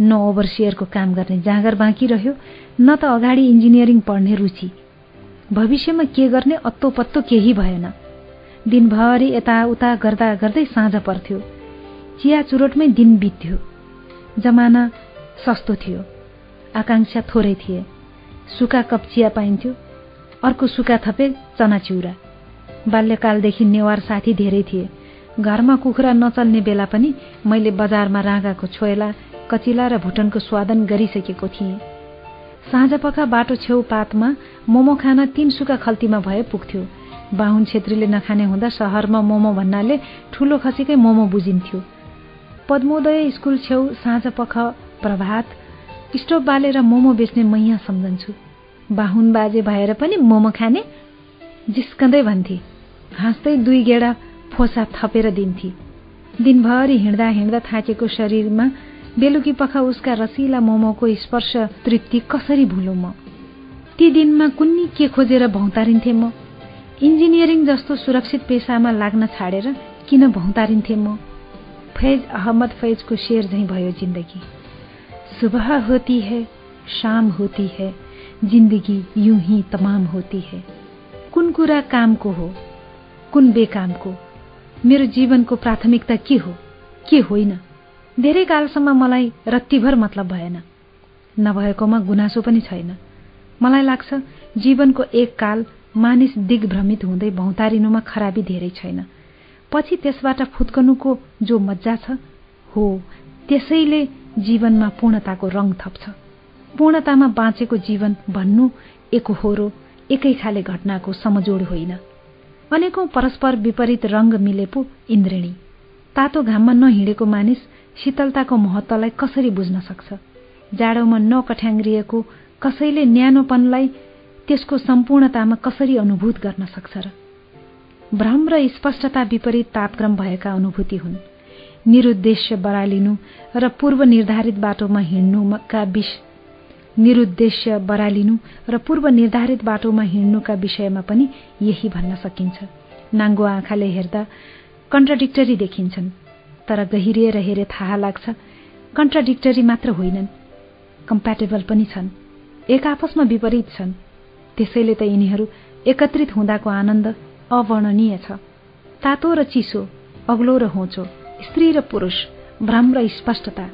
न ओभरसियरको काम गर्ने जाँगर बाँकी रह्यो न त अगाडि इन्जिनियरिङ पढ्ने रुचि। भविष्यमा के गर्ने अत्तो पत्तो केही भएन। दिनभरि यताउता गर्दा गर्दै साँझ पर्थ्यो। चिया चुरोटमै दिन बित्थ्यो जमाना सस्तो थियो। आकाङ्क्षा थोरै थिए। सुका कप चिया पाइन्थ्यो। अर्को सुका थपे चनाचिउरा बाल्यकालदेखि नेवार साथी धेरै थिए। घरमा कुखुरा नचल्ने बेला पनि मैले बजारमा राँगाको छोयला कचिला र भुटनको स्वादन गरिसकेको थिएँ। साँझपख बाटो छेउ पातमा मोमो खान तीन सुका खल्तीमा भए पुग्थ्यो। बाहुन छेत्रीले नखाने हुँदा सहरमा मोमो भन्नाले ठूलो खसीकै मोमो बुझिन्थ्यो। पद्मोदय स्कुल छेउ साँझपख प्रभात स्टोभ बालेर मोमो बेच्ने मैया सम्झन्छु। बाहुन बाजे भएर पनि मोमो खाने जिस्कँदै भन्थे। हाँस्दै दुई गेडा फोसा थपेर दिन्थे। दिनभरि हिँड्दा हिँड्दा थाकेको शरीरमा बेलुकी पख उसका रसिला मोमोको स्पर्श तृप्ति कसरी भुलौँ म? ती दिनमा कुन्नी के खोजेर भौतारिन्थे म? इन्जिनियरिङ जस्तो सुरक्षित पेसामा लाग्न छाडेर किन भौतारिन्थे म? फैज अहमद फैजको शेर झैँ भयो जिन्दगी सुबह होती है शाम होती है जिन्दगी यूं ही तमाम होती है। कुन कुरा कामको हो कुन बेकामको मेरो जीवनको प्राथमिकता के हो के होइन? धेरै कालसम्म मलाई रत्तिभर मतलब भएन। नभएकोमा गुनासो पनि छैन। मलाई लाग्छ जीवनको एक काल मानिस दिग्भ्रमित हुँदै भौतारिनुमा खराबी धेरै छैन। पछि त्यसबाट फुत्कनुको जो मजा छ हो त्यसैले जीवनमा पूर्णताको रङ थप्छ। पूर्णतामा बाँचेको जीवन भन्नु एकहोरो एकै खाले घटनाको समजोड होइन। अनेकौं परस्पर विपरीत रंग मिले पो इन्द्रिणी। तातो घाममा नहिँडेको मानिस शीतलताको महत्वलाई कसरी बुझ्न सक्छ? जाडोमा नकठ्याङ्ग्रिएको कसैले न्यानोपनलाई त्यसको सम्पूर्णतामा कसरी अनुभूत गर्न सक्छ र भ्रम र स्पष्टता विपरीत तापक्रम भएका अनुभूति हुन्। निरुद्देश्य बरालिनु र पूर्व निर्धारित बाटोमा हिँड्नुका विष निरुद्देश्य बरालिनु र पूर्व निर्धारित बाटोमा हिँड्नुका विषयमा पनि यही भन्न सकिन्छ। नाङ्गो आँखाले हेर्दा कन्ट्राडिक्टरी देखिन्छन् तर गहिरिएर हेरे थाहा लाग्छ कन्ट्राडिक्टरी मात्र होइनन्। कम्प्याटेबल पनि छन्। एक आपसमा विपरीत छन्। त्यसैले त यिनीहरू एकत्रित हुँदाको आनन्द अवर्णनीय छ। तातो र चिसो अग्लो र होचो स्त्री र पुरुष भ्रम र स्पष्टता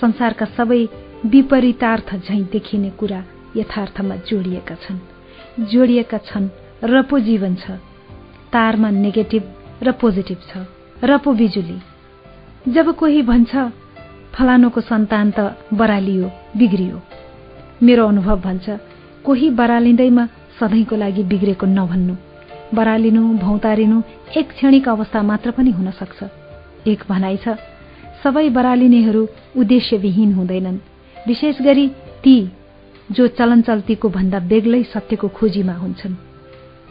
संसारका सबै विपरीतार्थ झैँ देखिने कुरा यथार्थमा जोडिएका छन्। जोडिएका छन् र पो जीवन छ। तारमा नेगेटिभ र पोजिटिभ छ। र पो बिजुली। जब कोही भन्छ फलानुको सन्तान त बरालियो बिग्रियो। मेरो अनुभव भन्छ कोही बरालिँदैमा सधैँको लागि बिग्रेको नभन्नु। बरालिनु भौतारिनु एक क्षणिक अवस्था मात्र पनि हुन सक्छ। एक भनाइ छ सबै बरालिनेहरू उद्देश्यविहीन हुँदैनन्। विशेष गरी ती जो चलन चल्तीको भन्दा बेग्लै सत्यको खोजीमा हुन्छन्।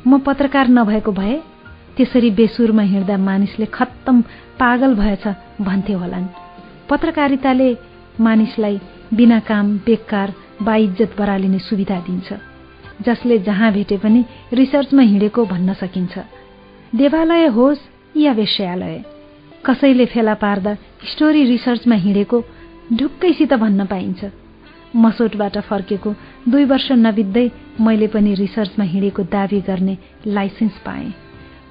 म पत्रकार नभएको भए त्यसरी बेसुरमा हिँड्दा मानिसले खत्तम पागल भएछ भन्थे होलान्। पत्रकारिताले मानिसलाई बिना काम बेकार बाइज्जत बरालिने सुविधा दिन्छ। जसले जहाँ भेटे पनि रिसर्चमा हिँडेको भन्न सकिन्छ। देवालय होस् या वेश्यालय कसैले फेला पार्दा स्टोरी रिसर्चमा हिँडेको ढुक्कैसित भन्न पाइन्छ। मसोटबाट फर्केको दुई वर्ष नबित्दै मैले पनि रिसर्चमा हिँडेको दावी गर्ने लाइसेन्स पाएँ।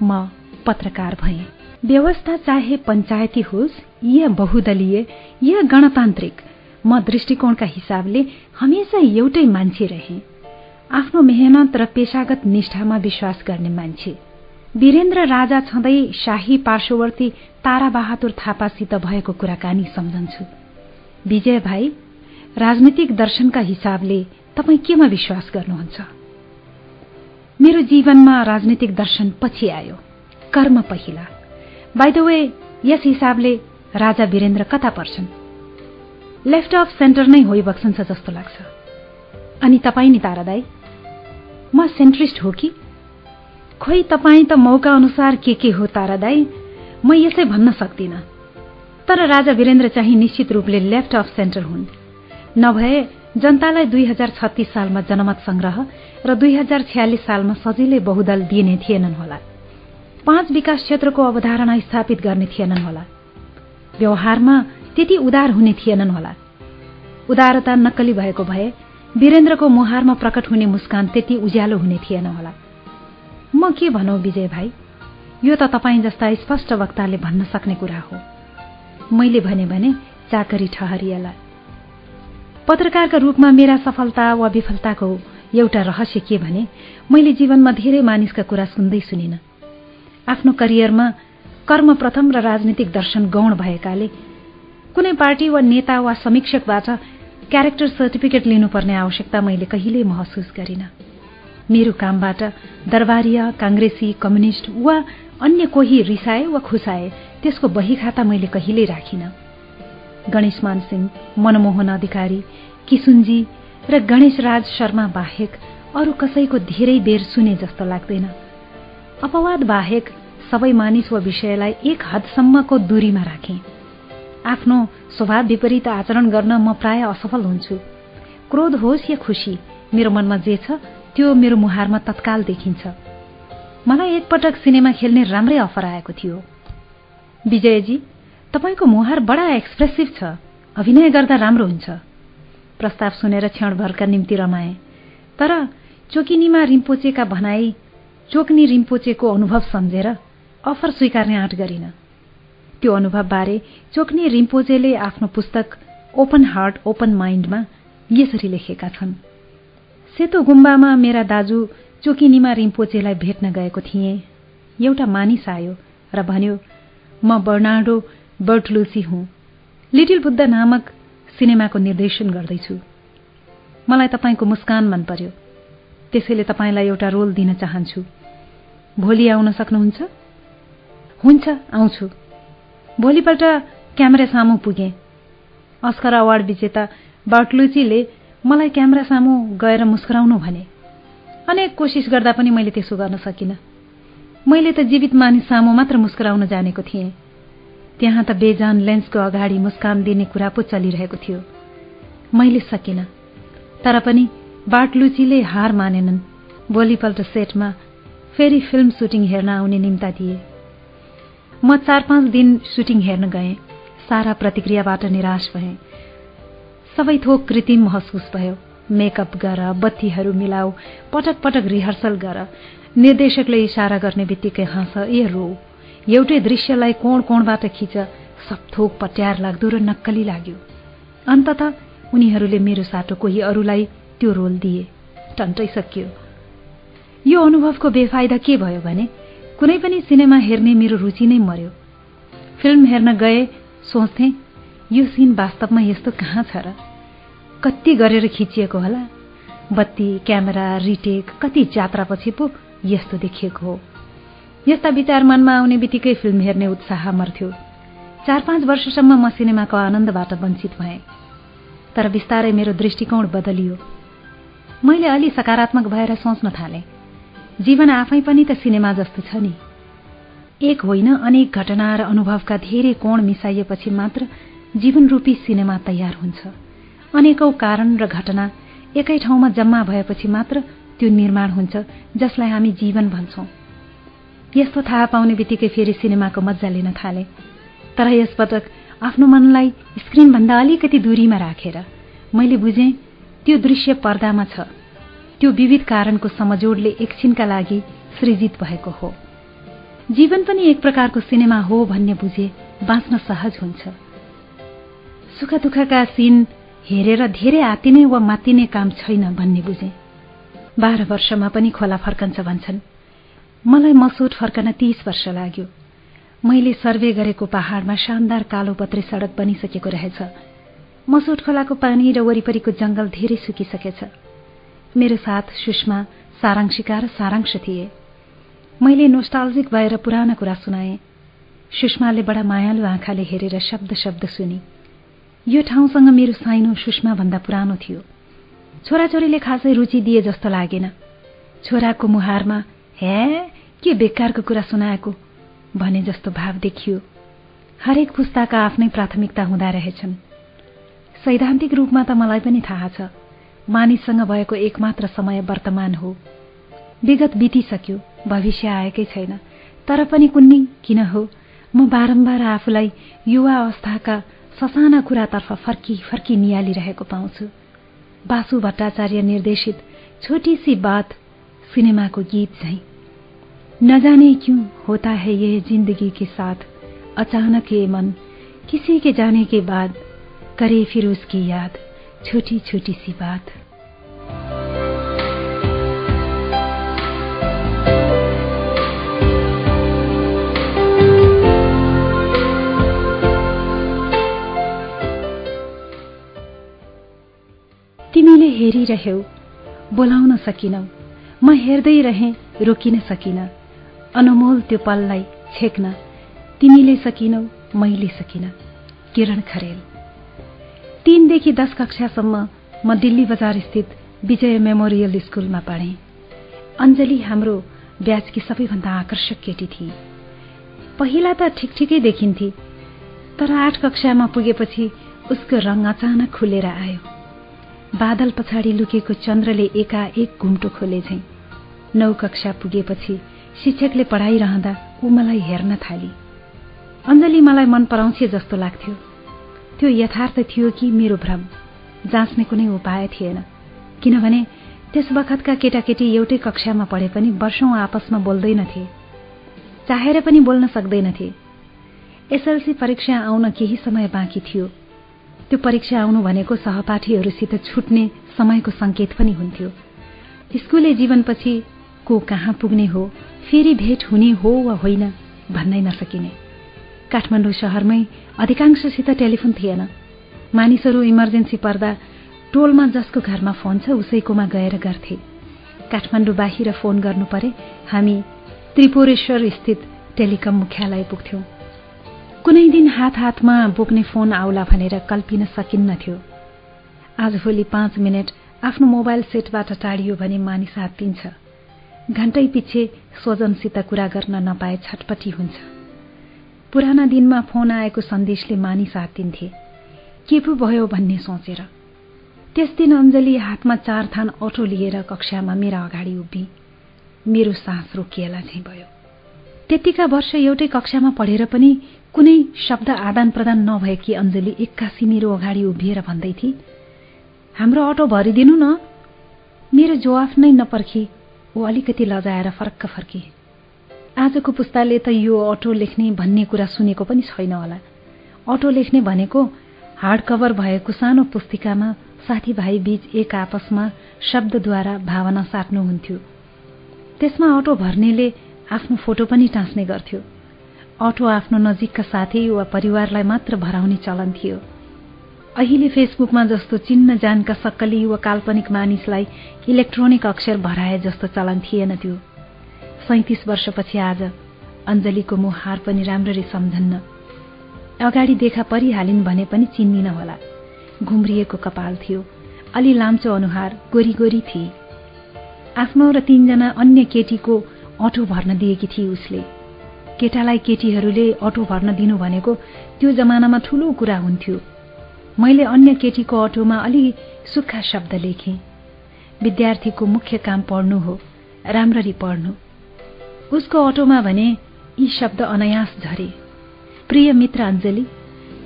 म पत्रकार भएँ। व्यवस्था चाहे पञ्चायती होस् या बहुदलीय या गणतान्त्रिक म दृष्टिकोणका हिसाबले हमेसा एउटै मान्छे रहे। आफ्नो मेहनत र पेशागत निष्ठामा विश्वास गर्ने मान्छे। वीरेन्द्र राजा छँदै शाही पार्श्ववर्ती ताराबहादुर थापासित भएको कुराकानी सम्झन्छु। विजय भाइ राजनीतिक दर्शनका हिसाबले तपाईँ केमा विश्वास गर्नुहुन्छ? मेरो जीवनमा राजनीतिक दर्शन पछि आयो। कर्म पहिला। बाई द वे यस हिसाबले राजा वीरेन्द्र कता पर्छन्? लेफ्ट अफ सेन्टर नै होइबक्सन्छ जस्तो लाग्छ। अनि तपाईँ नि तारादाई? म सेन्ट्रिस्ट हो कि? खोइ तपाईँ त मौका अनुसार के के हो तारादाई म यसै भन्न सक्दिनँ। तर राजा वीरेन्द्र चाहिँ निश्चित रूपले लेफ्ट अफ सेन्टर हुन्। नभए जनतालाई दुई हजार छत्तीस सालमा जनमत संग्रह र दुई हजार छ्यालिस सालमा सजिलै बहुदल दिइने थिएनन् होला। पाँच विकास क्षेत्रको अवधारणा स्थापित गर्ने थिएनन् होला। व्यवहारमा त्यति उदार हुने थिएनन् होला। उदारता नक्कली भएको भए वीरेन्द्रको मुहारमा प्रकट हुने मुस्कान त्यति उज्यालो हुने थिएन होला। म के भनौ विजय भाइ? यो त तपाईँ जस्ता स्पष्ट वक्ताले भन्न सक्ने कुरा हो। मैले भने भने चाकरी ठहरिएला। पत्रकारका रूपमा मेरा सफलता वा विफलताको एउटा रहस्य के भने मैले जीवनमा धेरै मानिसका कुरा सुन्दै सुनिन। आफ्नो करियरमा कर्म प्रथम र राजनीतिक दर्शन गौण भएकाले कुनै पार्टी वा नेता वा समीक्षकबाट क्यारेक्टर सर्टिफिकेट लिनुपर्ने आवश्यकता मैले कहिल्यै महसुस गरिन। मेरो कामबाट दरबारिया काङ्ग्रेसी कम्युनिष्ट वा अन्य कोही रिसाए वा खुसाए त्यसको बही खाता मैले कहिल्यै राखिन। गणेशमान सिंह मनमोहन अधिकारी किसुनजी र गणेश राज शर्मा बाहेक अरू कसैको धेरै बेर सुने जस्तो लाग्दैन। अपवाद बाहेक सबै मानिस वा विषयलाई एक हदसम्मको दूरीमा राखे। आफ्नो स्वभाव विपरीत आचरण गर्न म प्राय असफल हुन्छु। क्रोध होस् या खुसी मेरो मनमा जे छ त्यो मेरो मुहारमा तत्काल देखिन्छ। मलाई एकपटक सिनेमा खेल्ने राम्रै अफर आएको थियो। विजयजी तपाईँको मुहार बडा एक्सप्रेसिभ छ। अभिनय गर्दा राम्रो हुन्छ। प्रस्ताव सुनेर क्षणभरका निम्ति रमाए। तर चोकिनीमा रिम्पोचेका भनाई चोक्नी रिम्पोचेको अनुभव सम्झेर अफर स्वीकार्ने आँट गरिन। त्यो अनुभवबारे चोक्ने रिम्पोजेले आफ्नो पुस्तक ओपन हार्ट ओपन माइन्डमा यसरी लेखेका छन्। सेतो गुम्बामा मेरा दाजु चोकिनीमा रिम्पोचेलाई भेट्न गएको थिएँ। एउटा मानिस आयो र भन्यो म बर्नाडो बर्टलुसी हुँ। लिटिल बुद्ध नामक सिनेमाको निर्देशन गर्दैछु। मलाई तपाईँको मुस्कान मन पर्यो। त्यसैले तपाईँलाई एउटा रोल दिन चाहन्छु। भोलि आउन सक्नुहुन्छ? हुन्छ आउँछु। भोलिपल्ट क्यामेरा सामु पुगेँ। अस्कर अवार्ड विजेता बार्टलुचीले मलाई क्यामेरा सामु गएर मुस्कुराउनु भने। अनेक कोसिस गर्दा पनि मैले त्यसो गर्न सकिनँ। मैले त जीवित मानिस सामु मात्र मुस्कुराउन जानेको थिएँ। त्यहाँ त बेजान लेन्सको अगाडि मुस्कान दिने कुरा पो चलिरहेको थियो। मैले सकिनँ। तर पनि बार्टलुचीले हार मानेनन्। भोलिपल्ट सेटमा फेरि फिल्म सुटिङ हेर्न आउने निम्ता दिए। म चार पाँच दिन सुटिङ हेर्न गएँ। सारा प्रतिक्रियाबाट निराश भएँ। सबै थोक कृत्रिम महसुस भयो। मेकअप गर बत्तीहरू मिलाऊ पटक पटक रिहर्सल गर। निर्देशकले इसारा गर्ने बित्तिकै हाँस ए रो एउटै दृश्यलाई कोण कोणबाट खिच? सब थोक पट्यार लाग्दो र नक्कली लाग्यो। अन्तत उनीहरूले मेरो साटो कोही अरूलाई त्यो रोल दिए। टन्टै सकियो यो अनुभवको बेफाइदा के भयो भने कुनै पनि सिनेमा हेर्ने मेरो रुचि नै मर्यो फिल्म हेर्न गए सोच्थे यो सिन वास्तवमा यस्तो कहाँ छ र? कति गरेर खिचिएको होला? बत्ती क्यामेरा रिटेक कति जात्रापछि पो यस्तो देखिएको हो। यस्ता विचार मनमा आउने बित्तिकै फिल्म हेर्ने उत्साह मर्थ्यो। चार पाँच वर्षसम्म म सिनेमाको आनन्दबाट वञ्चित भएँ। तर बिस्तारै मेरो दृष्टिकोण बदलियो। मैले अलि सकारात्मक भएर सोच्न थालेँ। जीवन आफै पनि त सिनेमा जस्तो छ नि। एक होइन अनेक घटना र अनुभवका धेरै कोण मिसाइएपछि मात्र जीवनरूपी सिनेमा तयार हुन्छ। अनेकौं कारण र घटना एकै ठाउँमा जम्मा भएपछि मात्र त्यो निर्माण हुन्छ जसलाई हामी जीवन भन्छौं। यस्तो थाहा पाउने बित्तिकै फेरि सिनेमाको मजा लिन थाले। तर यसपटक आफ्नो मनलाई स्क्रिनभन्दा अलिकति दूरीमा राखेर मैले बुझेँ त्यो दृश्य पर्दामा छ। त्यो विविध कारणको समजोडले एकछिनका लागि सृजित भएको हो। जीवन पनि एक प्रकारको सिनेमा हो भन्ने बुझे बाँच्न सहज हुन्छ। सुख दुःखका सिन हेरेर धेरै आतिने वा मातिने काम छैन भन्ने बुझे। बाह्र वर्षमा पनि खोला फर्कन्छ भन्छन्। मलाई मसोट फर्कन तीस वर्ष लाग्यो। मैले सर्वे गरेको पहाड़मा शानदार कालो पत्रे सड़क बनिसकेको रहेछ। मसोट खोलाको पानी र वरिपरिको जंगल धेरै सुकिसकेछ। मेरो साथ सुषमा सारांशिका र सारांश थिए। मैले नोस्टाल्जिक भएर पुराना कुरा सुनाए। सुषमाले बडा मायालु आँखाले हेरेर शब्द शब्द सुनि। यो ठाउँसँग मेरो साइनो सुषमा भन्दा पुरानो थियो। छोराछोरीले खासै रुचि दिए जस्तो लागेन। छोराको मुहारमा हे के बेकारको कुरा सुनाएको? भने जस्तो भाव देखियो। हरेक पुस्ताका आफ्नै प्राथमिकता हुँदा रहेछन्। सैद्धान्तिक रूपमा त मलाई पनि थाहा छ। मानिससँग भएको एकमात्र समय वर्तमान हो। विगत बितिसक्यो भविष्य आएकै छैन। तर पनि कुन्नी किन हो? म बारम्बार आफूलाई युवा अवस्थाका ससाना कुरातर्फ फर्की फर्की निहालिरहेको पाउँछु। बासु भट्टाचार्य निर्देशित छोटी सी बात सिनेमाको गीत झैं। न क्यों होता है ये जिंदगी के साथ? अचानक ये मन किसी के जाने के बाद करे फिर उसकी याद छोटी छोटी सी बात। तिमीले हेरिरह्यौ बोलाउन सकिनौ म हेर्दै रहेँ रोकिन सकिन। अनमोल त्यो पललाई छेक्न तिमीले सकिनौ मैले सकिन। किरण खरेल। तीनदेखि दश कक्षासम्म म दिल्ली बजार स्थित विजय मेमोरियल स्कूलमा पढेँ। अञ्जली हाम्रो ब्याजकी सबैभन्दा आकर्षक केटी थिए। पहिला त ठिक ठिकै देखिन्थे तर आठ कक्षामा पुगेपछि उसको रङ अचानक खुलेर आयो। बादल पछाडि लुकेको चन्द्रले एकाएक घुम्टो खोले झैं नौ कक्षा पुगेपछि शिक्षकले पढाइरहँदा ऊ मलाई हेर्न थाली। अञ्जली मलाई मन पराउँछ जस्तो लाग्थ्यो। त्यो यथार्थ थियो कि मेरो भ्रम जाँच्ने कुनै उपाय थिएन। किनभने त्यस बखतका केटाकेटी एउटै कक्षामा पढे पनि वर्षौं आपसमा बोल्दैनथे। चाहेर पनि बोल्न सक्दैनथे। एसएलसी परीक्षा आउन केही समय बाँकी थियो। त्यो परीक्षा आउनु भनेको सहपाठीहरूसित छुट्ने समयको संकेत पनि हुन्थ्यो। स्कुले जीवनपछि को कहाँ पुग्ने हो फेरि भेट हुने हो वा होइन भन्नै नसकिने। काठमाडौँ शहरमै अधिकांशसित टेलिफोन थिएन। मानिसहरू इमर्जेन्सी पर्दा टोलमा जसको घरमा फोन छ उसैकोमा गएर गर्थे। काठमाडौँ बाहिर फोन गर्नु परे हामी त्रिपुरेश्वर स्थित टेलिकम मुख्यालय पुग्थ्यौं। कुनै दिन हात हातमा बोक्ने फोन आउला भनेर कल्पिन सकिन्नथ्यो आजभोलि पाँच मिनट आफ्नो मोबाइल सेटबाट टाढियो भने मानिस हात्तिन्छ घण्टै पछि स्वजनसित कुरा गर्न नपाए छटपटी हुन्छ। पुराना दिनमा फोन आएको सन्देशले मानिस आत्तिन्थे के पो भयो भन्ने सोचेर त्यस दिन अञ्जली हातमा चार थान अटो लिएर कक्षामा मेरा अगाडि उभि मेरो सास रोकिएला झै भयो। त्यतिका वर्ष एउटै कक्षामा पढेर पनि कुनै शब्द आदान प्रदान नभएकी अञ्जली एक्कासी मेरो अगाडि उभिएर भन्दै थिए हाम्रो अटो भरिदिनु न। मेरो जवाफ नै नपर्खी। ऊ अलिकति लजाएर फरक्क फर्के। आजको पुस्ताले त यो अटो लेख्ने भन्ने कुरा सुनेको पनि छैन होला। अटो लेख्ने भनेको हार्ड कभर भएको सानो पुस्तिकामा साथीभाइ बीच एक आपसमा शब्दद्वारा भावना साट्नुहुन्थ्यो। त्यसमा अटो भर्नेले आफ्नो फोटो पनि टाँच्ने गर्थ्यो। अटो आफ्नो नजिकका साथी वा परिवारलाई मात्र भराउने चलन थियो। अहिले फेसबुकमा जस्तो चिन्न जानका सक्कली वा काल्पनिक मानिसलाई इलेक्ट्रोनिक अक्षर भराए जस्तो चलन थिएन त्यो। सैतिस वर्षपछि आज अञ्जलीको मुहार पनि राम्ररी सम्झन्न। अगाडि देखा परिहालिन् भने पनि चिन्दिन होला घुम्रिएको कपाल थियो। अलि लाम्चो अनुहार गोरी गोरी थिए। आफ्नो र तीनजना अन्य केटीको अटो भर्न दिएकी थिए उसले। केटालाई केटीहरूले अटो भर्न दिनु भनेको त्यो जमानामा ठूलो कुरा हुन्थ्यो। मैले अन्य केटीको अटोमा अलि सुक्खा शब्द लेखेँ। विद्यार्थीको मुख्य काम पढ्नु हो राम्ररी पढ्नु। उसको अटोमा भने यी शब्द अनायास झरे। प्रिय मित्र अञ्जली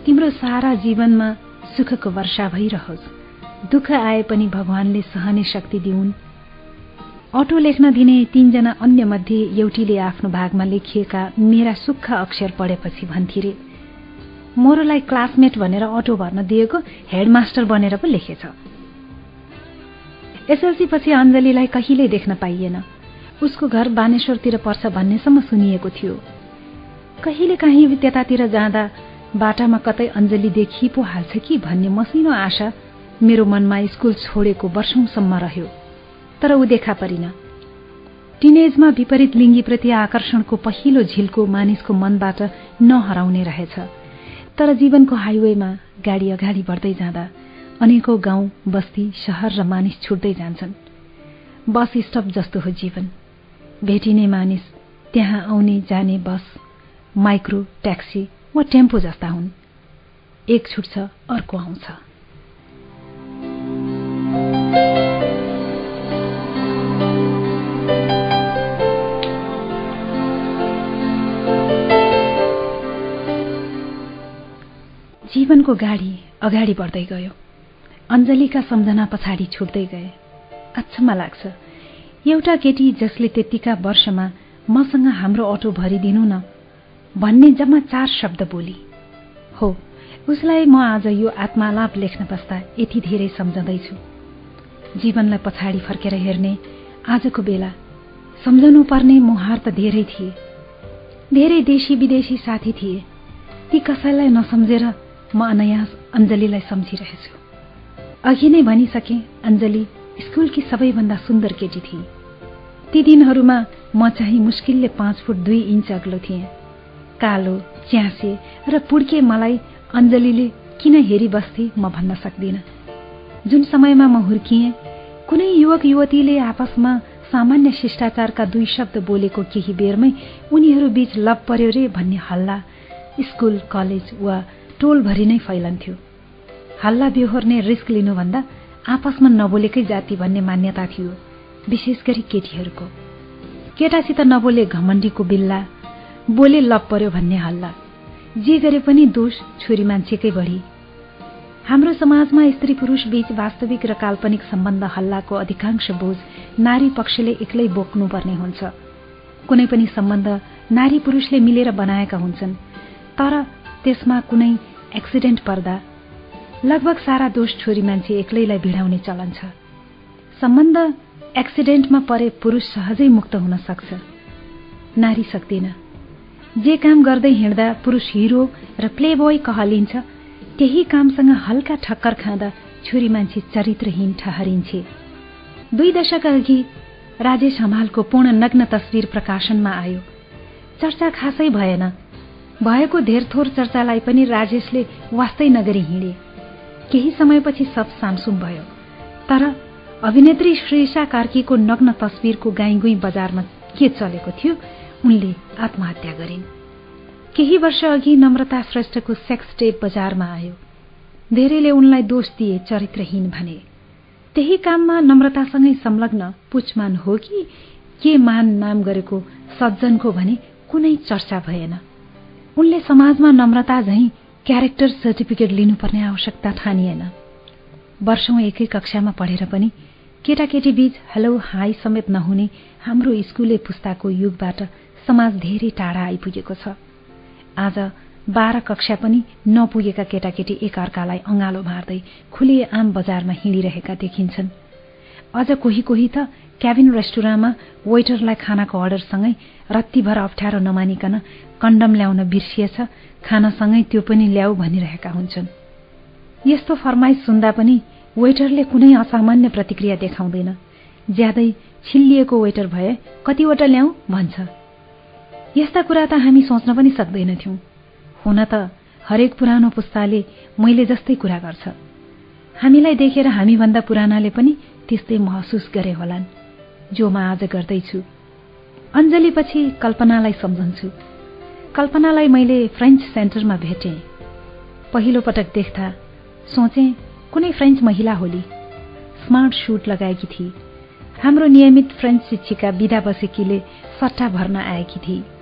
तिम्रो सारा जीवनमा सुखको वर्षा भइरहोस्। दुःख आए पनि भगवानले सहने शक्ति दिउन्। अटो लेख्न दिने तीनजना अन्य मध्ये एउटीले आफ्नो भागमा लेखिएका मेरा सुक्खा अक्षर पढेपछि भन्थिरे मोरोलाई क्लासमेट भनेर अटो भर्न दिएको हेडमास्टर बनेर पो लेखेछ। एसएलसी पछि अञ्जलीलाई कहिल्यै देख्न पाइएन। उसको घर बानेश्वरतिर पर्छ भन्नेसम्म सुनिएको थियो। कहिले काहीँ त्यतातिर जाँदा बाटामा कतै अञ्जली देखि पो हाल्छ कि भन्ने मसिनो आशा मेरो मनमा स्कुल छोडेको वर्षौंसम्म रह्यो। तर ऊ देखा परिन। टिनेजमा विपरीत लिङ्गीप्रति आकर्षणको पहिलो झिल्को मानिसको मनबाट नहराउने रहेछ। तर जीवनको हाइवेमा गाडी अगाडि बढ्दै जाँदा अनेकौं गाउँ बस्ती शहर र मानिस छुट्दै जान्छन्। बस स्टप जस्तो हो जीवन। भेटिने मानिस त्यहाँ आउने जाने बस माइक्रो ट्याक्सी वा टेम्पो जस्ता हुन्। एक छुट्छ अर्को आउँछ। जीवनको गाडी अगाडि बढ्दै गयो। अञ्जलीका सम्झना पछाडि छुट्दै गए। अचम्म लाग्छ। एउटा केटी जसले त्यतिका वर्षमा मसँग हाम्रो अटो भरिदिनु न भन्ने जम्मा चार शब्द बोली। हो उसलाई म आज यो आत्मालाप लेख्न बस्दा यति धेरै सम्झँदैछु। जीवनलाई पछाडि फर्केर हेर्ने आजको बेला सम्झनु पर्ने मुहार त धेरै थिए। धेरै देशी विदेशी साथी थिए। ती कसैलाई नसम्झेर म अनयास अञ्जलीलाई सम्झिरहेछु। अघि नै भनिसके अञ्जली स्कुलकी सबैभन्दा सुन्दर केटी थिए ती दिनहरूमा म चाहिँ मुस्किलले पाँच फुट दुई इन्च अग्लो थिएँ। कालो च्यासे र पुड्के मलाई अञ्जलीले किन हेरिबस्थे म भन्न सक्दिनँ। जुन समयमा म हुर्किएँ कुनै युवक युवतीले आपसमा सामान्य शिष्टाचारका दुई शब्द बोलेको केही बेरमै उनीहरू बीच लभ पर्यो रे भन्ने हल्ला स्कुल कलेज वा टोलभरि नै फैलन्थ्यो। हल्ला बेहोर्ने रिस्क लिनुभन्दा आपसमा नबोलेकै जाति भन्ने मान्यता थियो विशेष गरी केटीहरूको। केटासित नबोले घमण्डीको बिल्ला बोले लप पर्यो भन्ने हल्ला। जे गरे पनि दोष छोरी मान्छेकै बढी। हाम्रो समाजमा स्त्री पुरुष बीच वास्तविक र काल्पनिक सम्बन्ध हल्लाको अधिकांश बोझ नारी पक्षले एक्लै बोक्नुपर्ने हुन्छ। कुनै पनि सम्बन्ध नारी पुरुषले मिलेर बनाएका हुन्छन् तर त्यसमा कुनै एक्सिडेन्ट पर्दा लगभग सारा दोष छोरी मान्छे एक्लैलाई भिडाउने चलन छ। सम्बन्ध एक्सिडेन्टमा परे पुरुष सहजै मुक्त हुन सक्छ। नारी सक्दिन। जे काम गर्दै हिँड्दा पुरुष हिरो र प्ले बोय कहलिन्छ त्यही कामसँग हल्का ठक्कर खाँदा छोरी मान्छे चरित्रहीन ठहरिन्छे दुई दशक अघि राजेश हमालको पूर्ण नग्न तस्विर प्रकाशनमा आयो। चर्चा खासै भएन। भएको धेरथोर चर्चालाई पनि राजेशले वास्तै नगरी हिँडे। केही समयपछि सब सामसुम भयो। तर अभिनेत्री श्रेषा कार्कीको नग्न तस्विरको गाईगुई बजारमा के चलेको थियो उनले आत्महत्या गरिन्। केही वर्ष अघि नम्रता श्रेष्ठको सेक्स टेप बजारमा आयो। धेरैले उनलाई दोष दिए चरित्रहीन भने। त्यही काममा नम्रतासँगै संलग्न पुछमान हो कि के मान नाम गरेको सज्जनको भने कुनै चर्चा भएन। उनले समाजमा नम्रता झैं क्यारेक्टर सर्टिफिकेट लिनुपर्ने आवश्यकता ठानिएन। वर्षौं एकै कक्षामा पढेर पनि केटाकेटी बीच हेलो हाई समेत नहुने हाम्रो स्कुले पुस्ताको युगबाट समाज धेरै टाढा आइपुगेको छ। आज बाह्र कक्षा पनि नपुगेका केटाकेटी एकअर्कालाई अँगालो मार्दै खुले आम बजारमा हिँडिरहेका देखिन्छन्। अझ कोही कोही त क्याबिन रेस्टुराँमा वेटरलाई खानाको अर्डरसँगै रत्तीभर अप्ठ्यारो नमानिकन कन्डम ल्याउन बिर्सिएछ खानासँगै त्यो पनि ल्याऊ भनिरहेका हुन्छन्। यस्तो फरमाइस सुन्दा पनि वेटरले कुनै असामान्य प्रतिक्रिया देखाउँदैन। ज्यादै छिल्लिएको वेटर भए कतिवटा ल्याऊ भन्छ। यस्ता कुरा त हामी सोच्न पनि सक्दैनथ्यौं। हुन त हरेक पुरानो पुस्ताले मैले जस्तै कुरा गर्छ। हामीलाई देखेर हामीभन्दा पुरानाले पनि त्यस्तै महसुस गरे होलान् जो म आज गर्दैछु। अञ्जलीपछि कल्पनालाई सम्झन्छु। कल्पनालाई मैले फ्रेन्च सेन्टरमा भेटेँ। पहिलो पटक देख्दा सोचे कुनै फ्रेन्च महिला होली। स्मार्ट सुट लगाएकी थिए हाम्रो नियमित फ्रेन्च शिक्षिका विदा बसेकीले सट्टा भर्न आएकी थिए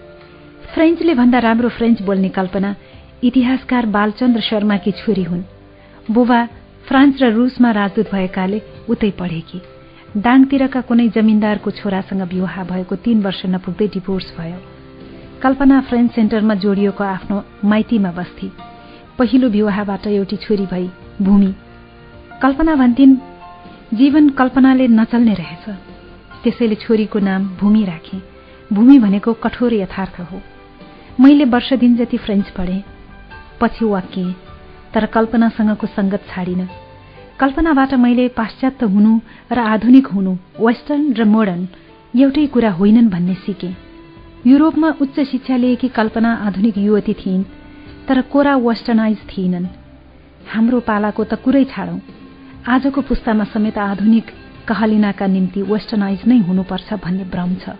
फ्रेन्चले भन्दा राम्रो फ्रेन्च बोल्ने कल्पना इतिहासकार बालचन्द्र शर्माकी छोरी हुन्। बुबा फ्रान्स र रुसमा राजदूत भएकाले उतै पढेकी। दाङतिरका कुनै जमिनदारको छोरासँग विवाह भएको तीन वर्ष नपुग्दै डिभोर्स भयो। कल्पना फ्रेन्च सेन्टरमा जोडिएको आफ्नो माइतीमा बस्थे पहिलो विवाहबाट एउटी छोरी भई भूमि। कल्पना भन्थिन् जीवन कल्पनाले नचल्ने रहेछ। त्यसैले छोरीको नाम भूमि राखे। भूमि भनेको कठोर यथार्थ हो। मैले वर्ष दिन जति फ्रेन्च पढे पछि वाक्य तर कल्पनासँगको सङ्गत छाडिन। कल्पनाबाट मैले पाश्चात्य हुनु र आधुनिक हुनु वेस्टर्न र मोडर्न एउटै कुरा होइनन् भन्ने सिकेँ। युरोपमा उच्च शिक्षा लिएकी कल्पना आधुनिक युवती थिइन् तर कोरा वेस्टर्नाइज थिइनन्। हाम्रो पालाको त कुरै छाडौं। आजको पुस्तामा समेत आधुनिक कहलिनाका निम्ति वेस्टर्नाइज नै हुनुपर्छ भन्ने भ्रम छ।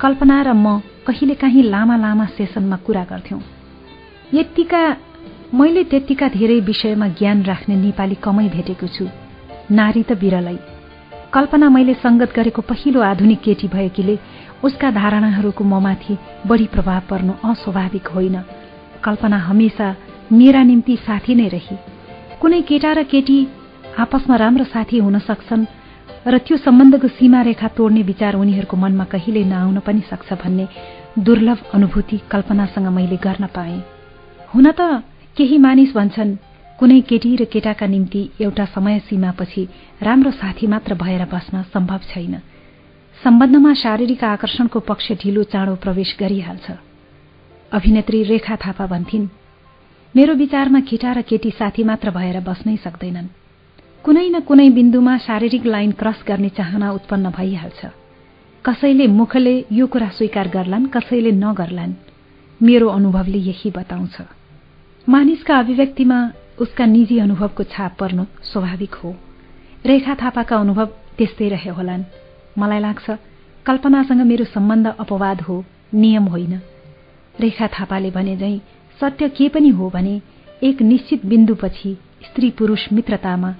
कल्पना र म कहिलेकाहीँ लामा लामा सेसनमा कुरा गर्थ्यौं। यत्तिका मैले त्यत्तिका धेरै विषयमा ज्ञान राख्ने नेपाली कमै भेटेको छु नारी त बिरलै। कल्पना मैले संगत गरेको पहिलो आधुनिक केटी भएकीले उसका धारणाहरूको ममाथि बढी प्रभाव पर्नु अस्वाभाविक होइन। कल्पना हमेसा मेरा निम्ति साथी नै रही। कुनै केटा र केटी आपसमा राम्रो साथी हुन सक्छन् र त्यो सम्बन्धको सीमा रेखा तोड्ने विचार उनीहरूको मनमा कहिल्यै नआउन पनि सक्छ भन्ने दुर्लभ अनुभूति कल्पनासँग मैले गर्न पाएँ। हुन त केही मानिस भन्छन् कुनै केटी र केटाका निम्ति एउटा समय सीमापछि राम्रो साथी मात्र भएर बस्न सम्भव छैन। सम्बन्धमा शारीरिक आकर्षणको पक्ष ढिलो चाँडो प्रवेश गरिहाल्छ। अभिनेत्री रेखा थापा भन्थिन् मेरो विचारमा केटा र केटी साथी मात्र भएर बस्नै सक्दैनन्। कुनै न कुनै बिन्दुमा शारीरिक लाइन क्रस गर्ने चाहना उत्पन्न भइहाल्छ। कसैले मुखले यो कुरा स्वीकार गर्लान् कसैले नगर्लान् मेरो अनुभवले यही बताउँछ। मानिसका अभिव्यक्तिमा उसका निजी अनुभवको छाप पर्नु स्वाभाविक हो। रेखा थापाका अनुभव त्यस्तै रहे होलान्। मलाई लाग्छ कल्पनासँग मेरो सम्बन्ध अपवाद हो नियम होइन। रेखा थापाले भने झै सत्य के पनि हो भने एक निश्चित बिन्दुपछि स्त्री पुरुष मित्रतामा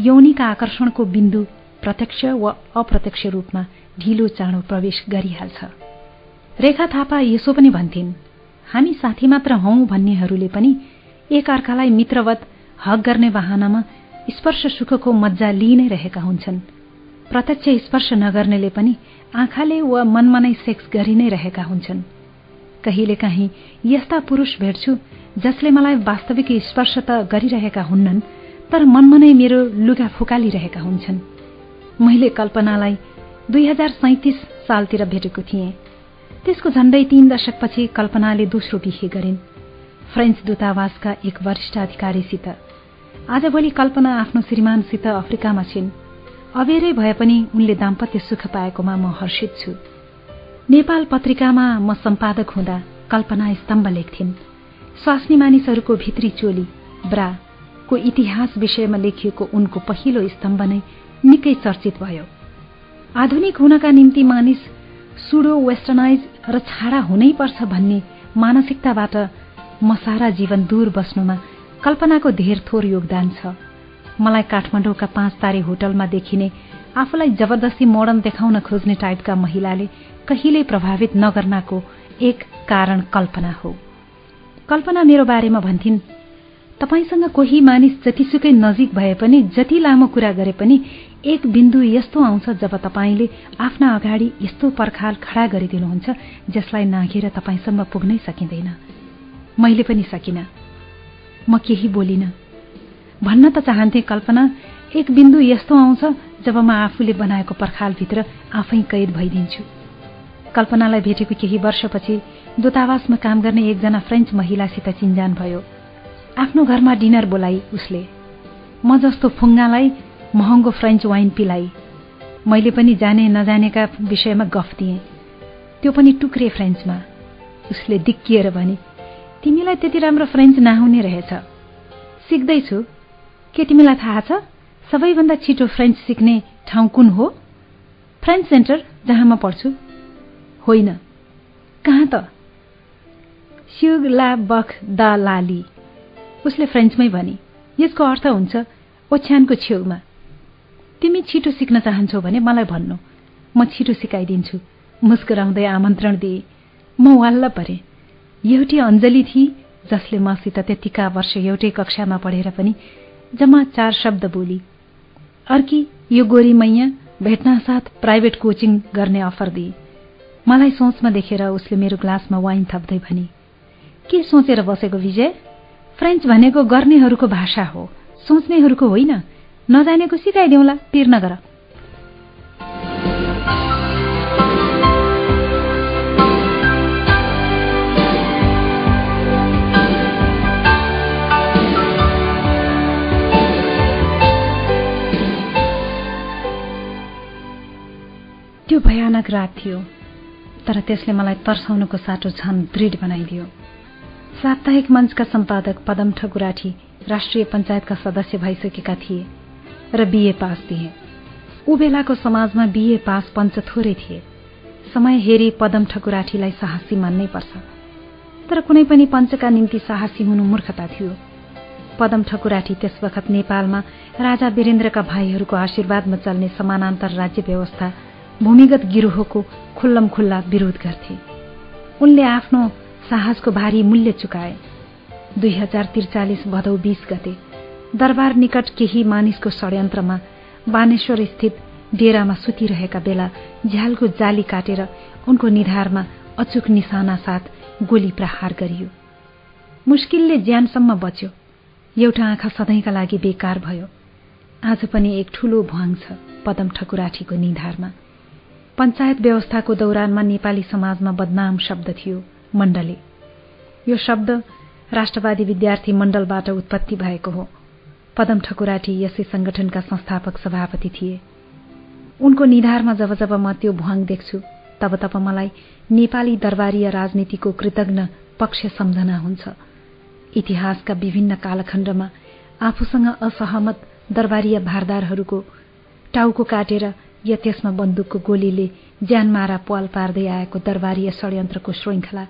यौनिका आकर्षणको बिन्दु प्रत्यक्ष वा अप्रत्यक्ष रूपमा ढिलो चाँडो प्रवेश गरिहाल्छ। रेखा थापा यसो पनि भन्थिन् हामी साथी मात्र हौ भन्नेहरूले पनि एक अर्कालाई मित्रवत हक गर्ने वाहनामा स्पर्श सुखको मज्जा लिइ नै रहेका हुन्छन्। प्रत्यक्ष स्पर्श नगर्नेले पनि आँखाले वा मनमा नै सेक्स गरि नै रहेका हुन्छन्। कहिलेकाहीँ यस्ता पुरुष भेट्छु जसले मलाई वास्तविक स्पर्श त गरिरहेका हुन्नन् तर मनमा नै मेरो लुगा फुकालिरहेका हुन्छन्। मैले कल्पनालाई दुई हजार सैतिस सालतिर भेटेको थिएँ। त्यसको झण्डै तीन दशकपछि कल्पनाले दोस्रो बिहे गरिन्। फ्रेन्च दूतावासका एक वरिष्ठ अधिकारीसित आजभोलि कल्पना आफ्नो श्रीमानसित अफ्रिकामा छिन्। अबेरै भए पनि उनले दाम्पत्य सुख पाएकोमा म हर्षित छु। नेपाल पत्रिकामा म सम्पादक हुँदा कल्पना स्तम्भ लेख्थिन्। स्वास्नी मानिसहरूको भित्री चोली ब्राको इतिहास विषयमा लेखिएको उनको पहिलो स्तम्भ नै निकै चर्चित भयो। आधुनिक हुनका निम्ति मानिस सुडो वेस्टर्नाइज र छाडा हुनै पर्छ भन्ने मानसिकताबाट म सारा जीवन दूर बस्नुमा कल्पनाको धेर थोर योगदान छ। मलाई काठमाडौँका पाँच तारे होटलमा देखिने आफूलाई जबरजस्ती मोडर्न देखाउन खोज्ने टाइपका महिलाले कहिल्यै प्रभावित नगर्नाको एक कारण कल्पना हो। कल्पना मेरो बारेमा भन्थिन् तपाईँसँग कोही मानिस जतिसुकै नजिक भए पनि जति लामो कुरा गरे पनि एक बिन्दु यस्तो आउँछ जब तपाईँले आफ्ना अगाडि यस्तो पर्खाल खडा गरिदिनुहुन्छ जसलाई नाघेर तपाईँसम्म पुग्नै सकिँदैन। मैले पनि सकिन। म केही बोलिन। भन्न त चाहन्थे कल्पना एक बिन्दु यस्तो आउँछ जब म आफूले बनाएको पर्खालभित्र आफै कैद भइदिन्छु। कल्पनालाई भेटेको केही वर्षपछि दूतावासमा काम गर्ने एकजना फ्रेन्च महिलासित चिन्जान भयो। आफ्नो घरमा डिनर बोलाई उसले। म जस्तो फुङ्गालाई महँगो फ्रेन्च वाइन पिलाई। मैले पनि जाने नजानेका विषयमा गफ दिएँ। त्यो पनि टुक्रे फ्रेन्चमा। उसले दिक्किएर भने तिमीलाई त्यति राम्रो फ्रेन्च नहुने रहेछ। सिक्दैछु। के तिमीलाई थाहा छ? सबैभन्दा छिटो फ्रेन्च सिक्ने ठाउँ कुन हो? फ्रेन्च सेन्टर जहाँ म पढ्छु। होइन। कहाँ त? स्युग ला बख द लाली। उसले फ्रेन्चमै भने यसको अर्थ हुन्छ ओछ्यानको छेउमा। तिमी छिटो सिक्न चाहन्छौ भने मलाई भन्नु। म छिटो सिकाइदिन्छु। मुस्कुराउँदै आमन्त्रण दिए। म वाल्ल परे। एउटी अञ्जली थिए जसले मसित त्यतिका वर्ष एउटै कक्षामा पढेर पनि जम्मा चार शब्द बोली। अर्की यो गोरी मैया भेट्न साथ प्राइभेट कोचिङ गर्ने अफर दिए। मलाई सोचमा देखेर उसले मेरो ग्लासमा वाइन थप्दै भने के सोचेर बसेको विजय? फ्रेन्च भनेको गर्नेहरूको भाषा हो। सोच्नेहरूको होइन। नजानेको सिकाइदेऊला पिर नगर। त्यो भयानक रात थियो तर त्यसले मलाई तर्साउनुको साटो झन दृढ बनाइदियो। साप्ताहिक मञ्चका सम्पादक पदम ठकुराठी राष्ट्रिय पञ्चायतका सदस्य भइसकेका थिए र बिए पास थिए। ऊ बेलाको समाजमा बिए पास पञ्च थोरै थिए। समय हेरी पदम ठकुराठीलाई साहसी मान्नै पर्छ। तर कुनै पनि पञ्चका निम्ति साहसी हुनु मूर्खता थियो। पदम ठकुराठी त्यस वखत नेपालमा राजा वीरेन्द्रका भाइहरूको आशीर्वादमा चल्ने समानान्तर राज्य व्यवस्था भूमिगत गिरोहको खुल्लम खुल्ला विरोध गर्थे। उनले आफ्नो साहसको भारी मूल्य चुकाए। दुई हजार त्रिचालिस भदौ बीस गते दरबार निकट केही मानिसको षड्यन्त्रमा बानेश्वर स्थित डेरामा सुतिरहेका बेला झ्यालको जाली काटेर उनको निधारमा अचुक निशाना साथ गोली प्रहार गरियो। मुस्किलले ज्यानसम्म बच्यो। एउटा आँखा सधैँका लागि बेकार भयो। आज पनि एक ठूलो भुवाङ छ पदम ठकुराठीको निधारमा। पञ्चायत व्यवस्थाको दौरानमा नेपाली समाजमा बदनाम शब्द थियो। मण्डले। यो शब्द राष्ट्रवादी विद्यार्थी मण्डलबाट उत्पत्ति भएको हो। पदम ठकुराठी यसै संगठनका संस्थापक सभापति थिए। उनको निधारमा जब जब म त्यो भुवाङ देख्छु तब तब मलाई नेपाली दरबारीय राजनीतिको कृतज्ञ पक्ष सम्झना हुन्छ। इतिहासका विभिन्न कालखण्डमा आफूसँग असहमत दरबारीय भारदारहरूको टाउको काटेर या त्यसमा बन्दुकको गोलीले ज्यानमारा पाल पार्दै आएको दरबारीय षड्यन्त्रको श्रृङ्खला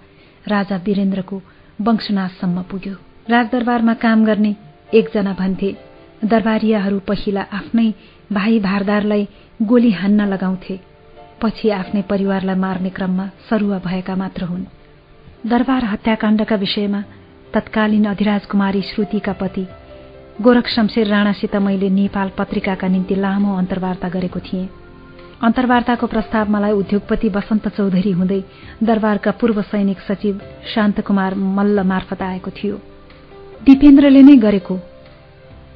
राजा वीरेन्द्रको वंशनाशसम्म पुग्यो। राजदरबारमा काम गर्ने एकजना भन्थे दरबारियाहरू पहिला आफ्नै भाइ भारदारलाई गोली हान्न लगाउँथे पछि आफ्नै परिवारलाई मार्ने क्रममा सरुवा भएका मात्र हुन्। दरबार हत्याकाण्डका विषयमा तत्कालीन अधिराज कुमारी श्रुतिका पति गोरख शमशेर राणासित मैले नेपाल पत्रिकाका निम्ति लामो अन्तर्वार्ता गरेको थिएँ। अन्तर्वार्ताको प्रस्ताव मलाई उद्योगपति वसन्त चौधरी हुँदै दरबारका पूर्व सैनिक सचिव शान्तकुमार मल्ल मार्फत आएको थियो। दिपेन्द्रले नै गरेको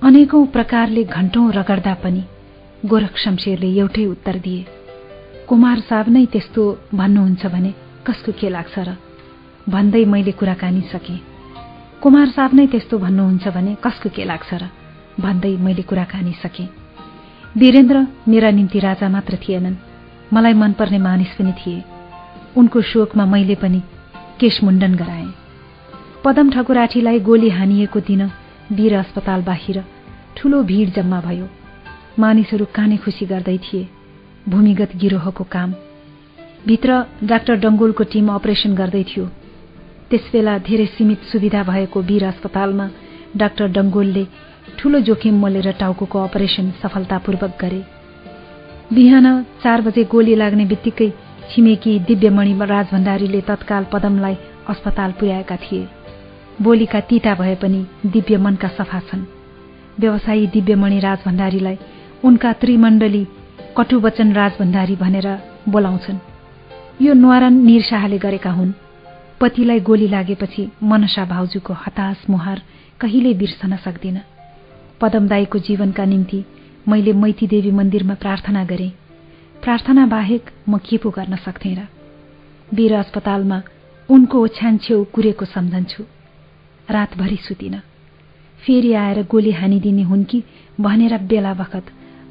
अनेकौं प्रकारले घण्टौं रगड्दा पनि गोरख शमशेरले एउटै उत्तर दिए। कुमार साहब नै त्यस्तो भन्नुहुन्छ भने कसको के लाग्छ र? भन्दै मैले कुराकानी सके। कुमार साहब नै त्यस्तो भन्नुहुन्छ भने कसको के लाग्छ र? भन्दै मैले कुराकानी सकेँ। वीरेन्द्र मेरा निम्ति राजा मात्र थिएनन्। मलाई मनपर्ने मानिस पनि थिए। उनको शोकमा मैले पनि केशमुण्डन गराएँ। पदम ठकुराठीलाई गोली हानिएको दिन वीर अस्पताल बाहिर ठूलो भीड़ जम्मा भयो। मानिसहरू काने खुसी गर्दै थिए। भूमिगत गिरोहको काम। भित्र डाक्टर डङ्गोलको टिम अपरेसन गर्दै थियो। त्यसबेला धेरै सीमित सुविधा भएको वीर अस्पतालमा डाक्टर डङ्गोलले ठूलो जोखिम मोलेर टाउको अपरेसन सफलतापूर्वक गरे। बिहान चार बजे गोली लाग्ने बित्तिकै छिमेकी दिव्यमणि राजभण्डारीले तत्काल पदमलाई अस्पताल पुर्याएका थिए। बोलीका तिता भए पनि दिव्य मनका सफा छन्। व्यवसायी दिव्यमणि राजभण्डारीलाई उनका त्रिमण्डली कटुवचन राजभण्डारी भनेर बोलाउँछन्। यो न्वारन निरशाहले गरेका हुन्। पतिलाई गोली लागेपछि मनसा भाउजूको हताश मुहार कहिले बिर्सन सक्दिन। पदमदाईको जीवनका निम्ति मैले मैती देवी मन्दिरमा प्रार्थना गरे। प्रार्थना बाहेक म के पो गर्न सक्थेँ र? वीर अस्पतालमा उनको ओछ्यान छेउ कुरेको सम्झन्छु रातभरि सुतिन। फेरि आएर गोली हानिदिने हुन् कि भनेर बेला बखत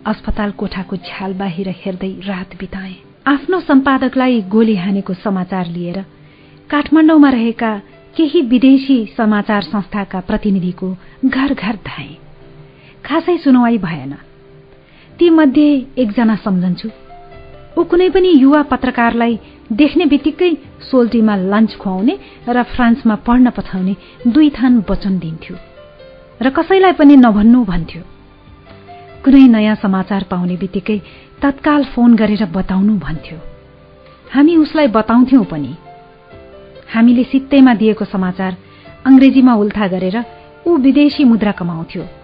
अस्पताल कोठाको झ्याल बाहिर हेर्दै रात बिताए। आफ्नो सम्पादकलाई गोली हानेको समाचार लिएर काठमाडौँमा रहेका केही विदेशी समाचार संस्थाका प्रतिनिधिको घर घर धाए। खासै सुनवाई भएन। ती मध्ये एकजना सम्झन्छु। ऊ कुनै पनि युवा पत्रकारलाई देख्ने बित्तिकै सोल्टीमा लन्च खुवाउने र फ्रान्समा पढ्न पठाउने दुई थान वचन दिन्थ्यो र कसैलाई पनि नभन्नु भन्थ्यो। कुनै नयाँ समाचार पाउने बित्तिकै तत्काल फोन गरेर बताउनु भन्थ्यो। हामी उसलाई बताउँथ्यौं पनि। हामीले सित्तैमा दिएको समाचार अंग्रेजीमा उल्था गरेर ऊ विदेशी मुद्रा कमाउँथ्यो।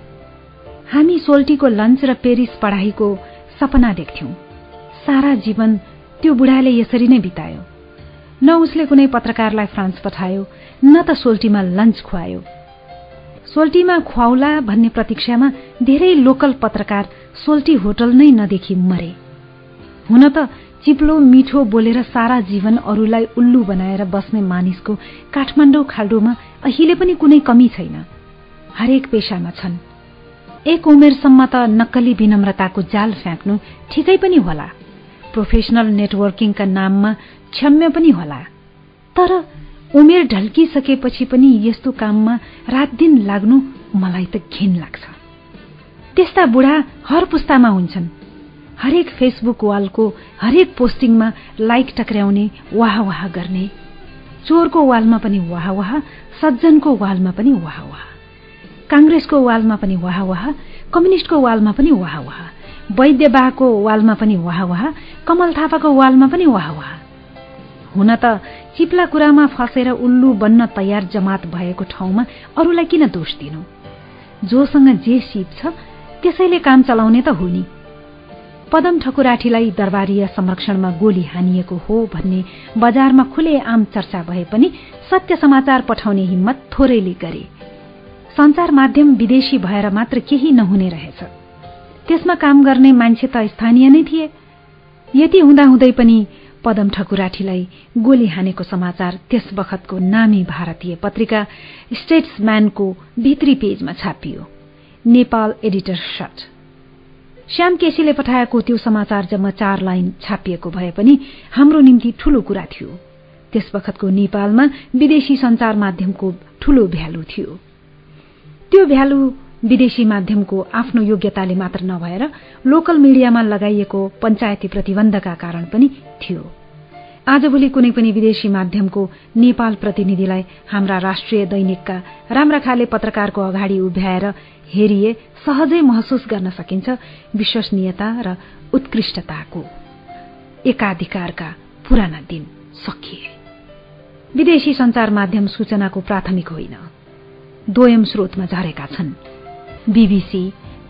हामी सोल्टीको लन्च र पेरिस पढाइको सपना देख्थ्यौं। सारा जीवन त्यो बुढाले यसरी नै बितायो। न उसले कुनै पत्रकारलाई फ्रान्स पठायो न त सोल्टीमा लन्च खुवायो। सोल्टीमा खुवाउला भन्ने प्रतीक्षामा धेरै लोकल पत्रकार सोल्टी होटल नै नदेखि मरे। हुन त चिप्लो मिठो बोलेर सारा जीवन अरूलाई उल्लु बनाएर बस्ने मानिसको काठमाडौँ खाल्डोमा अहिले पनि कुनै कमी छैन। हरेक पेशामा छन्। एक उमेरसम्म त नक्कली विनम्रताको जाल फ्याँक्नु ठिकै पनि होला। प्रोफेसनल नेटवर्किङका नाममा क्षम्य पनि होला। तर उमेर ढल्किसकेपछि पनि यस्तो काममा रात दिन लाग्नु मलाई त घिन लाग्छ। त्यस्ता बुढा हर पुस्तामा हुन्छन्। हरेक फेसबुक वालको हरेक पोस्टिङमा लाइक टक्र्याउने वाह वाह गर्ने। चोरको वालमा पनि वाह वाह सज्जनको वालमा पनि वाह वाह काङ्ग्रेसको वालमा पनि वाह वाह कम्युनिस्टको वालमा पनि वाह वाह वैद्यबाको वालमा पनि वाह वाह कमल थापाको वालमा पनि वाह वाह। हुन त चिप्ला कुरामा फसेर उल्लु बन्न तयार जमात भएको ठाउँमा अरूलाई किन दोष दिनु? जोसँग जे सिप छ त्यसैले काम चलाउने त हो नि। पदम ठकुराठीलाई दरबारीय संरक्षणमा गोली हानिएको हो भन्ने बजारमा खुले आम चर्चा भए पनि सत्य समाचार पठाउने हिम्मत थोरैले गरे। संचार माध्यम विदेशी भएर मात्र केही नहुने रहेछ। त्यसमा काम गर्ने मान्छे त स्थानीय नै थिए। यति हुँदाहुँदै पनि पदम ठकुराठीलाई गोली हानेको समाचार त्यस बखतको नामी भारतीय पत्रिका स्टेट्सम्यानको भित्री पेजमा छापियो। नेपाल एडिटर सट श्याम केसीले पठाएको त्यो समाचार जम्मा चार लाइन छापिएको भए पनि हाम्रो निम्ति ठूलो कुरा थियो। त्यस बखतको नेपालमा विदेशी संचार माध्यमको ठूलो भ्यालु थियो। त्यो भ्यालु विदेशी माध्यमको आफ्नो योग्यताले मात्र नभएर लोकल मिडियामा लगाइएको पञ्चायती प्रतिबन्धका कारण पनि थियो। आजभोलि कुनै पनि विदेशी माध्यमको नेपाल प्रतिनिधिलाई हाम्रा राष्ट्रिय दैनिकका राम्रा खाले पत्रकारको अगाडि उभ्याएर हेरिए सहजै महसुस गर्न सकिन्छ विश्वसनीयता र उत्कृष्टताको एकाधिकारका पुराना दिन सकिए। विदेशी संचार माध्यम सूचनाको प्राथमिक होइन। दोयम स्रोतमा झरेका छन्। BBC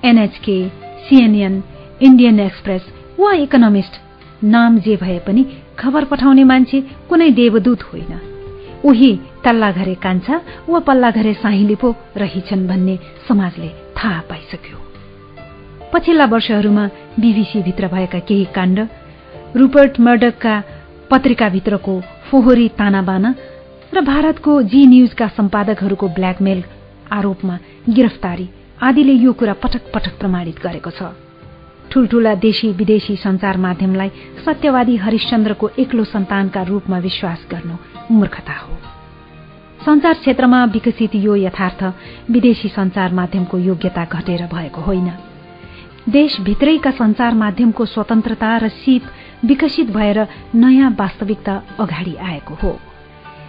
NHK CNN Indian Express वा इकोनोमिस्ट नाम जे भए पनि खबर पठाउने मान्छे कुनै देवदूत होइन। उही तल्ला घरे कान्छा वा पल्ला घरे साहिली पो रहिछन् भन्ने समाजले थाहा पाइसक्यो। पछिल्ला वर्षहरूमा बीबीसीभित्र भएका केही काण्ड रूपर्ट मर्डकका पत्रिकाभित्रको फोहोरी तानाबाना र भारतको जी न्यूजका सम्पादकहरूको ब्ल्याकमेल आरोपमा गिरफ्तारी आदिले यो कुरा पटक पटक प्रमाणित गरेको छ। ठूल्ठूला देशी विदेशी संचार माध्यमलाई सत्यवादी हरिश्चन्द्रको एक्लो सन्तानका रूपमा विश्वास गर्नु मूर्खता हो। संचार क्षेत्रमा विकसित यो यथार्थ विदेशी संचार माध्यमको योग्यता घटेर भएको होइन। देशभित्रैका संचार माध्यमको स्वतन्त्रता र सिप विकसित भएर नयाँ वास्तविकता अगाडि आएको हो।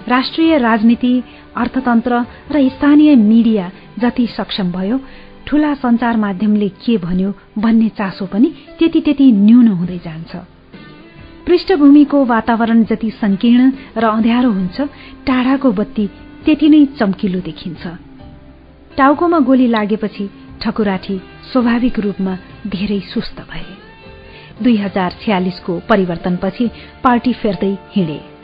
राष्ट्रिय राजनीति अर्थतन्त्र र स्थानीय मिडिया जति सक्षम भयो ठूला संचार माध्यमले के भन्यो भन्ने चासो पनि त्यति त्यति न्यून हुँदै जान्छ। पृष्ठभूमिको वातावरण जति संकीर्ण र अँध्यारो हुन्छ टाढाको बत्ती त्यति नै चम्किलो देखिन्छ। टाउकोमा गोली लागेपछि ठकुराठी स्वाभाविक रूपमा धेरै सुस्त भए। दुई हजार छ्यालिसको परिवर्तनपछि पार्टी फेर्दै हिँडे।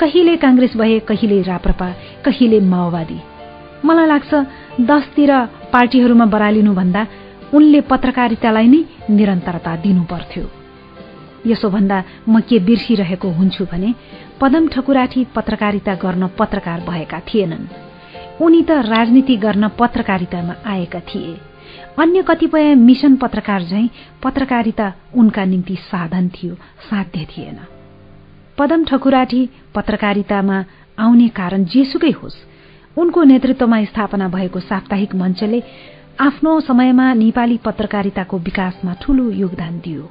कहिले काङ्ग्रेस भए कहिले राप्रपा कहिले माओवादी। मलाई लाग्छ दसतिर पार्टीहरूमा बरालिनुभन्दा उनले पत्रकारितालाई नै निरन्तरता दिनुपर्थ्यो। यसो भन्दा म के बिर्सिरहेको हुन्छु भने पदम ठकुराठी पत्रकारिता गर्न पत्रकार भएका थिएनन्। उनी त राजनीति गर्न पत्रकारितामा आएका थिए। अन्य कतिपय मिशन पत्रकार झैं पत्रकारिता उनका निम्ति साधन थियो साध्य थिएन। पदम ठकुराठी पत्रकारितामा आउने कारण जेसुकै होस्। उनको नेतृत्वमा स्थापना भएको साप्ताहिक मञ्चले आफ्नो समयमा नेपाली पत्रकारिताको विकासमा ठूलो योगदान दियो।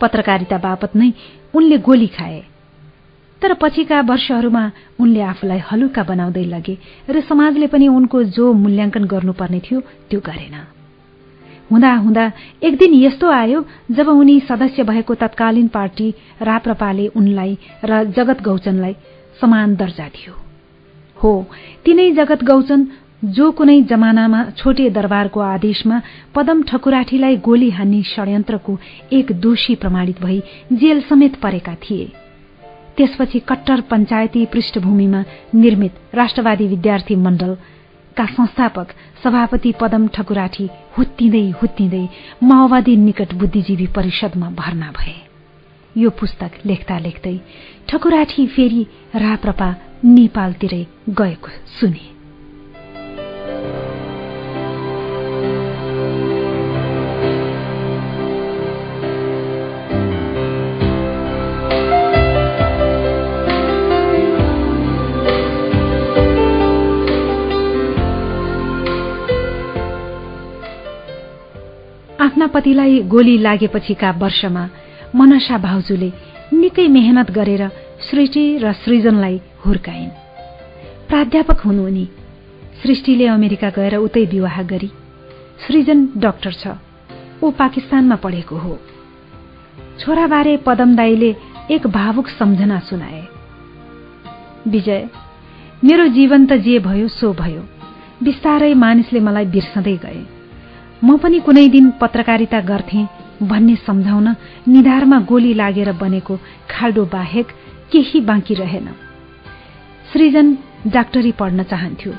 पत्रकारिता बापत नै उनले गोली खाए। तर पछिका वर्षहरूमा उनले आफूलाई हलुका बनाउँदै लगे र समाजले पनि उनको जो मूल्याङ्कन गर्नुपर्ने थियो त्यो गरेन। हुँदा हुँदा एक दिन यस्तो आयो जब उनी सदस्य भएको तत्कालीन पार्टी राप्रपाले उनलाई र जगत गौचनलाई समान दर्जा दियो। हो तिनै जगत गौचन जो कुनै जमानामा छोटे दरबारको आदेशमा पदम ठकुराठीलाई गोली हान्ने षड्यन्त्रको एक दोषी प्रमाणित भई जेल समेत परेका थिए। त्यसपछि कट्टर पञ्चायती पृष्ठभूमिमा निर्मित राष्ट्रवादी विद्यार्थी मण्डलका संस्थापक सभापति पदम ठकुराठी हुत्तिँदै हुत्तिँदै माओवादी निकट बुद्धिजीवी परिषदमा भर्ना भए। यो पुस्तक लेख्दा लेख्दै ठकुराठी फेरि राप्रपा नेपालतिरै गएको सुने। आफ्ना पतिलाई गोली लागेपछिका वर्षमा मनसा भाउजूले निकै मेहनत गरेर सृष्टि र सृजनलाई हुर्काइन्। प्राध्यापक हुनु उनी सृष्टिले अमेरिका गएर उतै विवाह गरी। सृजन डाक्टर छ। ऊ पाकिस्तानमा पढेको हो। छोराबारे पदमदाईले एक भावुक सम्झना सुनाए। विजय मेरो जीवन त जे भयो सो भयो। बिस्तारै मानिसले मलाई बिर्सदै गए। म पनि कुनै दिन पत्रकारिता गर्थे भन्ने सम्झाउन निधारमा गोली लागेर बनेको खाल्डो बाहेक केही बाँकी रहेन। सृजन डाक्टरी पढ्न चाहन्थ्यो।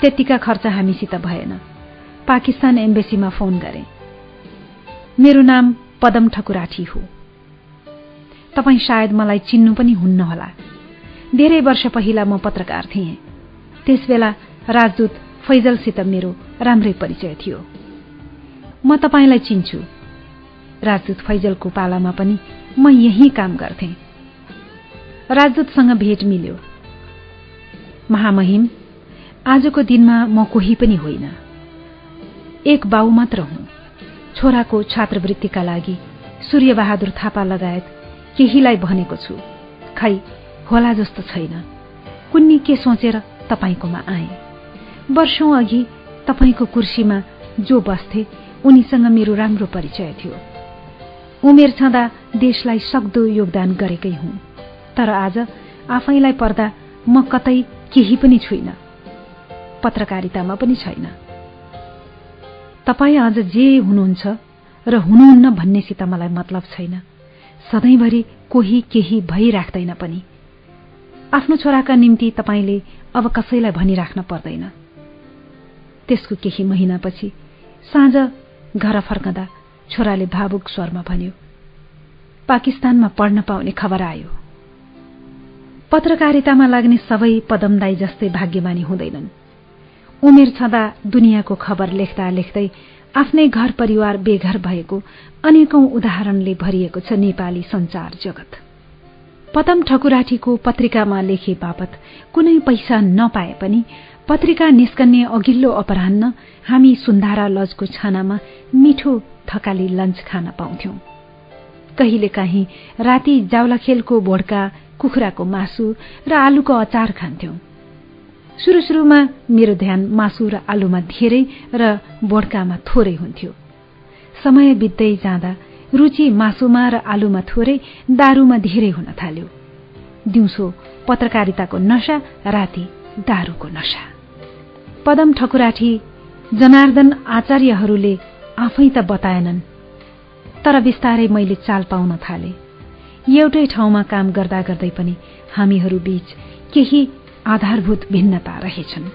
त्यतिका खर्च हामीसित भएन। पाकिस्तान एम्बेसीमा फोन गरे। मेरो नाम पदम ठकुराठी हो। तपाईँ सायद मलाई चिन्नु पनि हुन्न होला धेरै वर्ष पहिला म पत्रकार थिएँ। त्यसबेला राजदूत फैजलसित मेरो राम्रै परिचय थियो। म तपाईँलाई चिन्छु। राजदूत फैजलको पालामा पनि म यही काम गर्थे। राजदूतसँग भेट मिल्यो। महामहिम आजको दिनमा म कोही पनि होइन। एक बाउ मात्र हुँ छोराको छात्रवृत्तिका लागि सूर्यबहादुर थापा लगायत केहीलाई भनेको छु। खै होला जस्तो छैन। कुन्नी के सोचेर तपाईँकोमा आए। वर्षौं अघि तपाईँको कुर्सीमा जो बस्थे उनीसँग मेरो राम्रो परिचय थियो। उमेर छँदा देशलाई सक्दो योगदान गरेकै हुँ। तर आज आफैलाई पर्दा म कतै केही पनि छुइन। पत्रकारितामा पनि छैन। तपाईँ अझ जे हुनुहुन्छ र हुनुहुन्न भन्नेसित मलाई मतलब छैन। सधैँभरि कोही केही भइराख्दैन पनि। आफ्नो छोराका निम्ति तपाईँले अब कसैलाई भनिराख्न पर्दैन। त्यसको केही महिनापछि साँझ घर फर्कँदा छोराले भावुक स्वरमा भन्यो पाकिस्तानमा पढ्न पाउने खबर आयो। पत्रकारितामा लाग्ने सबै पदमदाई जस्तै भाग्यमानी हुँदैनन्। उमेर छँदा दुनियाँको खबर लेख्दा लेख्दै आफ्नै घर परिवार बेघर भएको अनेकौं उदाहरणले भरिएको छ नेपाली संचार जगत। पदम ठकुराठीको पत्रिकामा लेखे बापत कुनै पैसा नपाए पनि पत्रिका निस्कन्ने अघिल्लो अपरान्न हामी सुन्धारा लजको छानामा मिठो थकाली लन्च खान पाउँथ्यौं। कहिलेकाहीँ राति जाउलाखेलको भोड्का कुखुराको मासु र आलुको अचार खान्थ्यौं। सुरु सुरुमा मेरो ध्यान मासु र आलुमा धेरै र बोड्कामा थोरै हुन्थ्यो। समय बित्दै जाँदा रुचि मासुमा र आलुमा थोरै दारूमा धेरै हुन थाल्यो। दिउँसो पत्रकारिताको नशा राति दारूको नशा। पदम ठकुराठी जनार्दन आचार्यहरूले आफै त बताएनन् तर बिस्तारै मैले चाल पाउन थाले। एउटै ठाउँमा काम गर्दा गर्दै पनि हामीहरू बीच केही आधारभूत भिन्नता रहेछन्।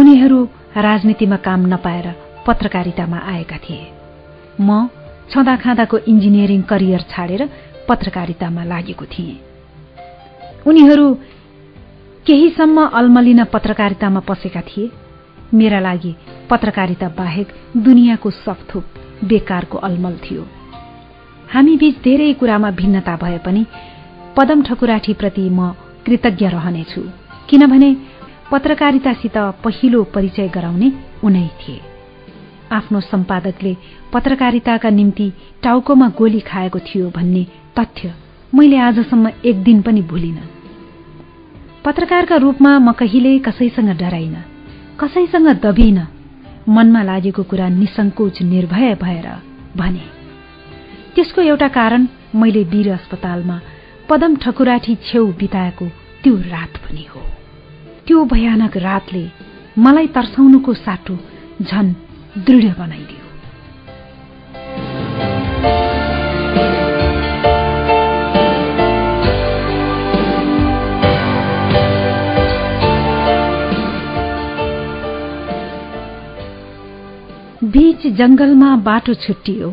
उनीहरू राजनीतिमा काम नपाएर पत्रकारितामा आएका थिए। म छँदा खाँदाको इन्जिनियरिङ करियर छाडेर पत्रकारितामा लागेको थिएँ। उनीहरू केहीसम्म अल्मलिन पत्रकारितामा पसेका थिए। मेरा लागि पत्रकारिता बाहेक दुनियाँको सपथोप बेकारको अलमल थियो। हामी बीच धेरै कुरामा भिन्नता भए पनि पदम ठकुराठीप्रति म कृतज्ञ रहनेछु किनभने पत्रकारितासित पहिलो परिचय गराउने उनै थिए। आफ्नो सम्पादकले पत्रकारिताका निम्ति टाउकोमा गोली खाएको थियो भन्ने तथ्य मैले आजसम्म एक दिन पनि भुलिन। पत्रकारका रूपमा म कहिल्यै कसैसँग डराइन कसैसँग दबिन। मनमा लागेको कुरा निसङ्कोच निर्भय भएर भने त्यसको एउटा कारण मैले वीर अस्पतालमा पदम ठकुराठी छेउ बिताएको त्यो रात पनि हो। त्यो भयानक रातले मलाई तर्साउनुको साटो झन दृढ बनाइदियो। बीच जंगलमा बाटो छुट्टियो।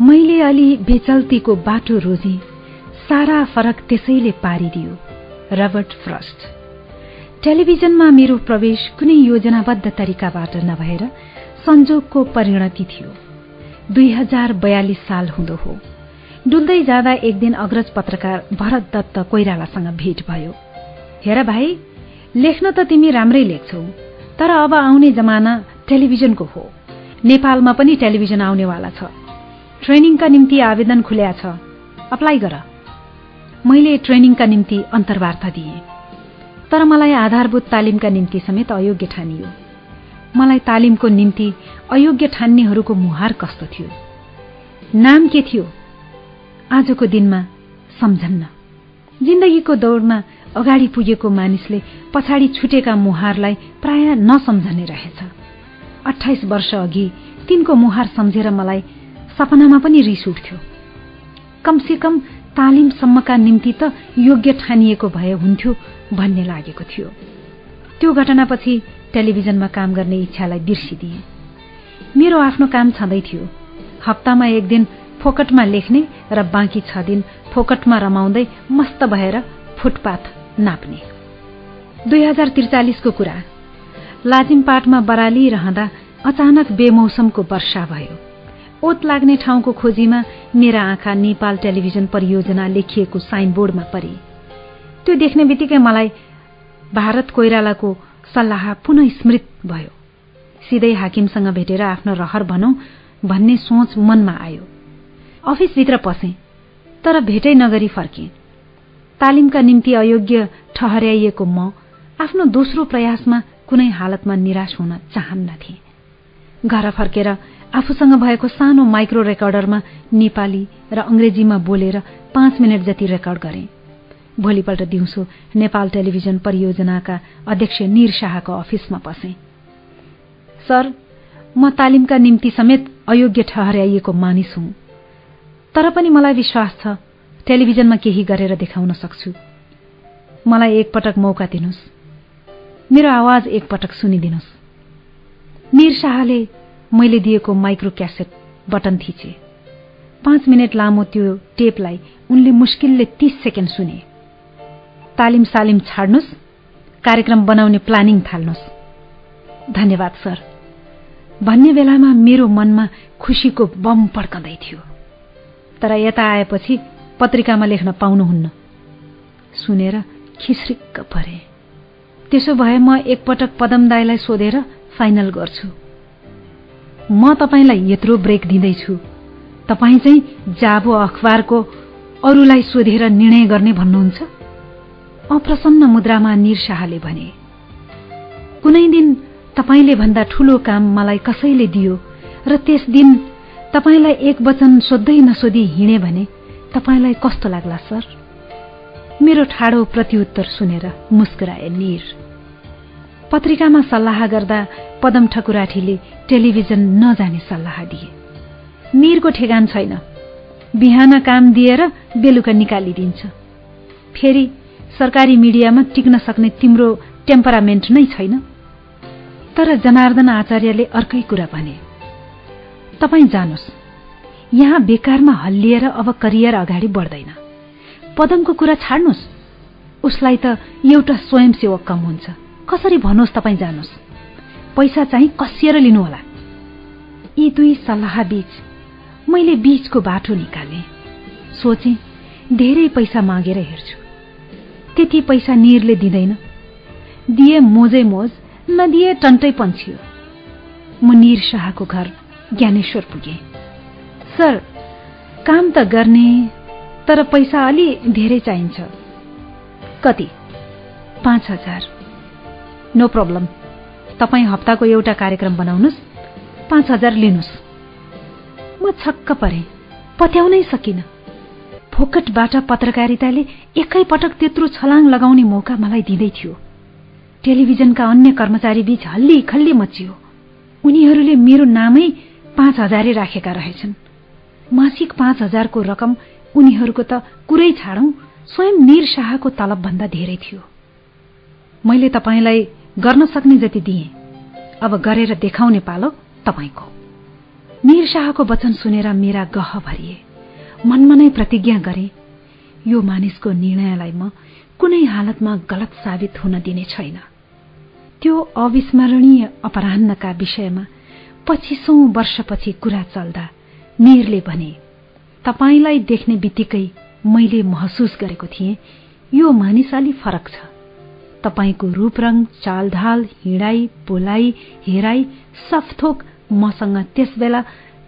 मैले अलि बेचल्तीको बाटो रोजे। सारा फरक त्यसैले पारिदियो रबर्ट फ्रस्ट। टेलिभिजनमा मेरो प्रवेश कुनै योजनाबद्ध तरिकाबाट नभएर संजोगको परिणति थियो। दुई हजार बयालिस साल हुँदो हो। डुल्दै जाँदा एक दिन अग्रज पत्रकार भरत दत्त कोइरालासँग भेट भयो। हेर भाइ लेख्न त तिमी राम्रै लेख्छौ तर अब आउने जमाना टेलिभिजनको हो। नेपालमा पनि टेलिभिजन आउनेवाला छ। ट्रेनिङका निम्ति आवेदन खुल्या छ। अप्लाई गर। मैले ट्रेनिङका निम्ति अन्तर्वार्ता दिए। तर मलाई आधारभूत तालिमका निम्ति समेत अयोग्य ठानियो। मलाई तालिमको निम्ति अयोग्य ठान्नेहरूको मुहार कस्तो थियो? नाम के थियो? आजको दिनमा सम्झन्न। जिन्दगीको दौडमा अगाडि पुगेको मानिसले पछाडि छुटेका मुहारलाई प्राय नसम्झने रहेछ। अठाइस वर्ष अघि तिनको मुहार सम्झेर मलाई सपनामा पनि रिस उठ्थ्यो। कमसे कम तालिमसम्मका निम्ति त योग्य ठानिएको भए हुन्थ्यो भन्ने लागेको थियो। त्यो घटनापछि टेलिभिजनमा काम गर्ने इच्छालाई बिर्सिदिए। मेरो आफ्नो काम छँदै थियो। हप्तामा एक दिन फोकटमा लेख्ने र बाँकी छ दिन फोकटमा रमाउँदै मस्त भएर फुटपाथ नाप्ने। दुई हजार त्रिचालिसको कुरा। लाजिमपाटमा बराली रहँदा अचानक बेमौसमको वर्षा भयो। ओत लाग्ने ठाउँको खोजीमा मेरा आँखा नेपाल टेलिभिजन परियोजना लेखिएको साइनबोर्डमा परे। त्यो देख्ने बित्तिकै मलाई भारत कोइरालाको सल्लाह पुनः स्मृत भयो। सिधै हाकिमसँग भेटेर आफ्नो रहर भनौं भन्ने सोच मनमा आयो। अफिसभित्र पसे तर भेटै नगरी फर्के तालिमका निम्ति अयोग्य ठहर्याइएको म आफ्नो दोस्रो प्रयासमा कुनै हालतमा निराश हुन चाहन्नथे। घर फर्केर आफूसँग भएको सानो माइक्रो रेकर्डरमा नेपाली र अंग्रेजीमा बोलेर पाँच मिनट जति रेकर्ड गरे। भोलिपल्ट दिउँसो नेपाल टेलिभिजन परियोजनाका अध्यक्ष निर शाहको अफिसमा पसे सर म तालिमका निम्ति समेत अयोग्य ठहर्याइएको मानिस हुँ। तर पनि मलाई विश्वास छ टेलिभिजनमा केही गरेर देखाउन सक्छु। मलाई एकपटक मौका दिनुहोस्। मेरो आवाज एकपटक सुनिदिनुहोस्। निर शाहले मैले दिएको माइक्रो क्यासेट बटन थिचे। पाँच मिनट लामो त्यो टेपलाई उनले मुस्किलले तीस सेकेन्ड सुने। तालिम सालिम छाड्नुहोस् कार्यक्रम बनाउने प्लानिङ थाल्नुहोस्। धन्यवाद सर। भन्ने बेलामा मेरो मनमा खुसीको बम पड्कँदै थियो। तर यता आएपछि पत्रिकामा लेख्न पाउनुहुन्न। सुनेर खिस्रिक्क परे। त्यसो भए म एकपटक पदम दाईलाई सोधेर फाइनल गर्छु। म तपाईँलाई यत्रो ब्रेक दिँदैछु। तपाईँ चाहिँ जाबो अखबारको अरूलाई सोधेर निर्णय गर्ने भन्नुहुन्छ? अप्रसन्न मुद्रामा निरशाहले भने कुनै दिन तपाईँले भन्दा ठूलो काम मलाई कसैले दियो र त्यस दिन तपाईँलाई एक वचन सोध्दै नसोधी हिँडे भने तपाईँलाई कस्तो लाग्ला सर? मेरो ठाडो प्रत्युत्तर सुनेर मुस्कुराए निर। पत्रिकामा सल्लाह गर्दा पदम ठकुराठीले टेलिभिजन नजाने सल्लाह दिए। निरको ठेगान छैन। बिहान काम दिएर बेलुका निकालिदिन्छ। फेरि सरकारी मिडियामा टिक्न सक्ने तिम्रो टेम्परामेन्ट नै छैन। तर जनार्दन आचार्यले अर्कै कुरा भने तपाईँ जानुहोस्। यहाँ बेकारमा हल्लिएर अब करियर अगाडि बढ्दैन। पदमको कुरा छाड्नुहोस्। उसलाई त एउटा स्वयंसेवक कम हुन्छ। कसरी भन्नुहोस् तपाईँ जानुहोस्। पैसा चाहिँ कसिएर लिनुहोला। यी दुई सल्लाह बीच मैले बीचको बाटो निकाले। सोचे धेरै पैसा मागेर हेर्छु। त्यति पैसा निरले दिँदैन। दिए मोजै मोज नदिए टन्टै पन्छियो। म निर शाहको घर ज्ञानेश्वर पुगे। सर काम त गर्ने तर पैसा अलि धेरै चाहिन्छ। कति? पाँच हजार। नो प्रब्लम तपाईँ हप्ताको एउटा कार्यक्रम बनाउनुहोस् पाँच हजार लिनुहोस् म छक्क परे पत्याउनै सकिन। फोकटबाट पत्रकारिताले एकैपटक त्यत्रो छलाङ लगाउने मौका मलाई दिँदै थियो। टेलिभिजनका अन्य कर्मचारी बीच हल्ली खल्ली मचियो। उनीहरूले मेरो नामै पाँच हजारै राखेका रहेछन्। मासिक पाँच हजारको रकम उनीहरूको त कुरै छाडौं स्वयं निर शाहको तलबभन्दा धेरै थियो। मैले तपाईँलाई गर्न सक्ने जति दिएँ। अब गरेर देखाउने पालो तपाईँको। निर शाहको वचन सुनेर मेरा गह भरिए। मनमा नै प्रतिज्ञा गरे यो मानिसको निर्णयलाई म कुनै हालतमा गलत साबित हुन दिने छैन। त्यो अविस्मरणीय अपराह्नका विषयमा पच्चिसौं वर्षपछि कुरा चल्दा निरले भने तपाईँलाई देख्ने बित्तिकै मैले महसुस गरेको थिएँ यो मानिस अलि फरक छ। तपाईँको रूपरङ चालढाल हिँडाई बोलाइ हेराई सफथोक मसँग त्यसबेला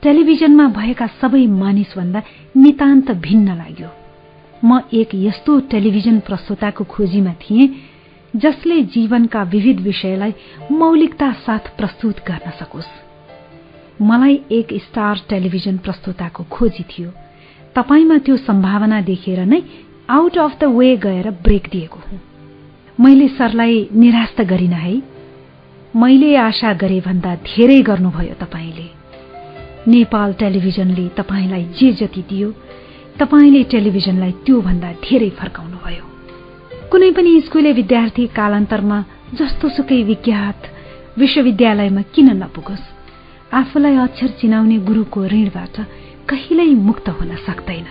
टेलिभिजनमा भएका सबै मानिसभन्दा नितान्त भिन्न लाग्यो। म एक यस्तो टेलिभिजन प्रस्तुताको खोजीमा थिएँ जसले जीवनका विविध विषयलाई मौलिकता साथ प्रस्तुत गर्न सकोस्। मलाई एक स्टार टेलिभिजन प्रस्तुताको खोजी थियो। तपाईँमा त्यो सम्भावना देखेर नै आउट अफ द वे गएर ब्रेक दिएको हुँ। मैले सरलाई निराश त गरिन है। मैले आशा गरे भन्दा धेरै गर्नुभयो तपाईँले। नेपाल टेलिभिजनले तपाईँलाई जे जति दियो तपाईँले टेलिभिजनलाई त्योभन्दा धेरै फर्काउनुभयो। कुनै पनि स्कुले विद्यार्थी कालान्तरमा जस्तो सुकै विज्ञात विश्वविद्यालयमा किन नपुगोस्? आफूलाई अक्षर चिनाउने गुरूको ऋणबाट कहिल्यै मुक्त हुन सक्दैन।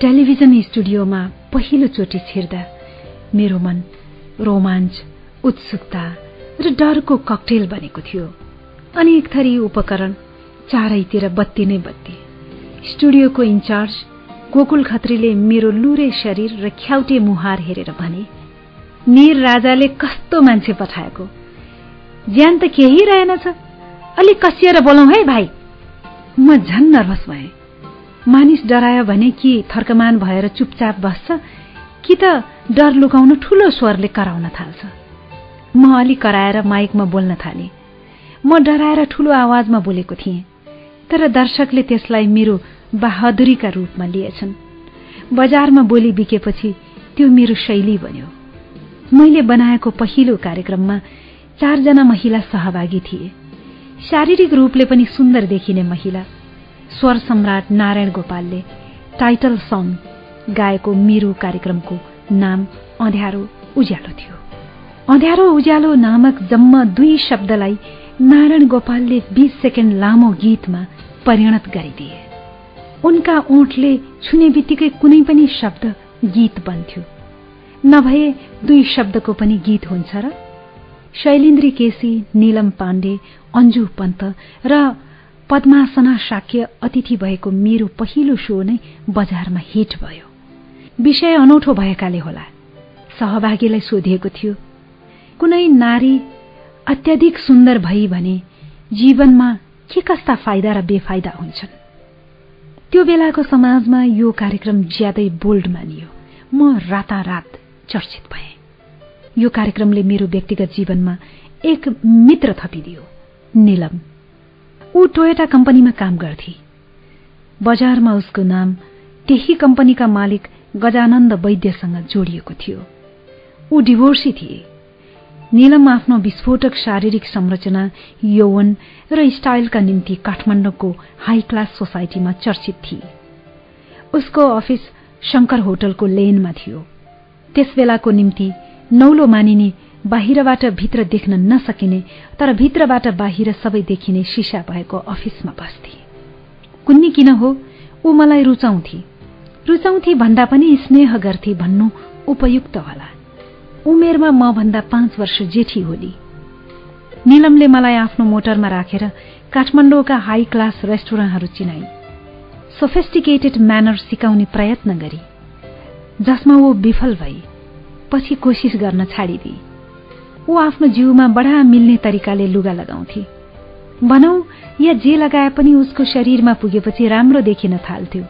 टेलिभिजन स्टुडियोमा पहिलोचोटि छिर्दा मेरो मन रोमाञ्च उत्सुकता र डरको ककटेल बनेको थियो। अनेक थरी उपकरण चारैतिर बत्ती नै बत्ती। स्टुडियोको इन्चार्ज गोकुल खत्रीले मेरो लुरे शरीर र ख्याउटे मुहार हेरेर भने निर राजाले कस्तो मान्छे पठाएको? ज्यान त केही रहेनछ। अलिक कसिएर बोलाउ है भाइ। म झन् नर्भस भएँ। मानिस डरायो भने कि थर्कमान भएर चुपचाप बस्छ कि त डर लुकाउन ठूलो स्वरले कराउन थाल्छ। म अलि कराएर माइकमा बोल्न थाले। म डराएर ठूलो आवाजमा बोलेको थिएँ तर दर्शकले त्यसलाई मेरो बहादुरीका रूपमा लिएछन्। बजारमा बोली बिकेपछि त्यो मेरो शैली बन्यो। मैले बनाएको पहिलो कार्यक्रममा चारजना महिला सहभागी थिए। शारीरिक रूपले पनि सुन्दर देखिने महिला स्वर सम्राट नारायण गोपालले टाइटल सङ गाएको मेरो कार्यक्रमको नाम अँध्यारो उज्यालो थियो। अँध्यारो उज्यालो नामक जम्मा दुई शब्दलाई नारायण गोपालले बीस सेकेण्ड लामो गीतमा परिणत गरिदिए। उनका ओठले छुने बित्तिकै कुनै पनि शब्द गीत बन्थ्यो। नभए दुई शब्दको पनि गीत हुन्छ र? शैलेन्द्री केसी नीलम पाण्डे अन्जु पन्त र पद्मासना शाक्य अतिथि भएको मेरो पहिलो शो नै बजारमा हिट भयो। विषय अनौठो भएकाले होला। सहभागीलाई सोधिएको थियो कुनै नारी अत्याधिक सुन्दर भई भने जीवनमा के कस्ता फाइदा र बेफाइदा हुन्छन्? त्यो बेलाको समाजमा यो कार्यक्रम ज्यादै बोल्ड मानियो। म रातारात चर्चित भए। यो कार्यक्रमले मेरो व्यक्तिगत जीवनमा एक मित्र थपिदियो निलम। ऊ टोयटा कम्पनीमा काम गर्थे। बजारमा उसको नाम त्यही कम्पनीका मालिक गजानन्द वैद्यसँग जोडिएको थियो। ऊ डिभोर्सी थिए। नीलम आफ्नो विस्फोटक शारीरिक संरचना यौवन र स्टाइलका निम्ति काठमाडौँको हाई क्लास सोसाइटीमा चर्चित थिए। उसको अफिस शंकर होटलको लेनमा थियो। त्यसबेलाको निम्ति नौलो मानिने बाहिरबाट भित्र देख्न नसकिने तर भित्रबाट बाहिर सबै देखिने सिसा भएको अफिसमा बस्थे। कुन्नी किन हो? ऊ मलाई रुचाउँथे। रुचाउँथे भन्दा पनि स्नेह गर्थे भन्नु उपयुक्त होला। उमेरमा म भन्दा पाँच वर्ष जेठी होली। निलमले मलाई आफ्नो मोटरमा राखेर काठमाडौँका हाई क्लास रेस्टुरेन्टहरू चिनाई। सोफेस्टिकेटेड म्यानर सिकाउने प्रयत्न गरी। जसमा ऊ विफल भई पछि कोसिस गर्न छाडिदिए। ऊ आफ्नो जिउमा बडा मिल्ने तरिकाले लुगा लगाउँथे। भनौ या जे लगाए पनि उसको शरीरमा पुगेपछि राम्रो देखिन थाल्थ्यो।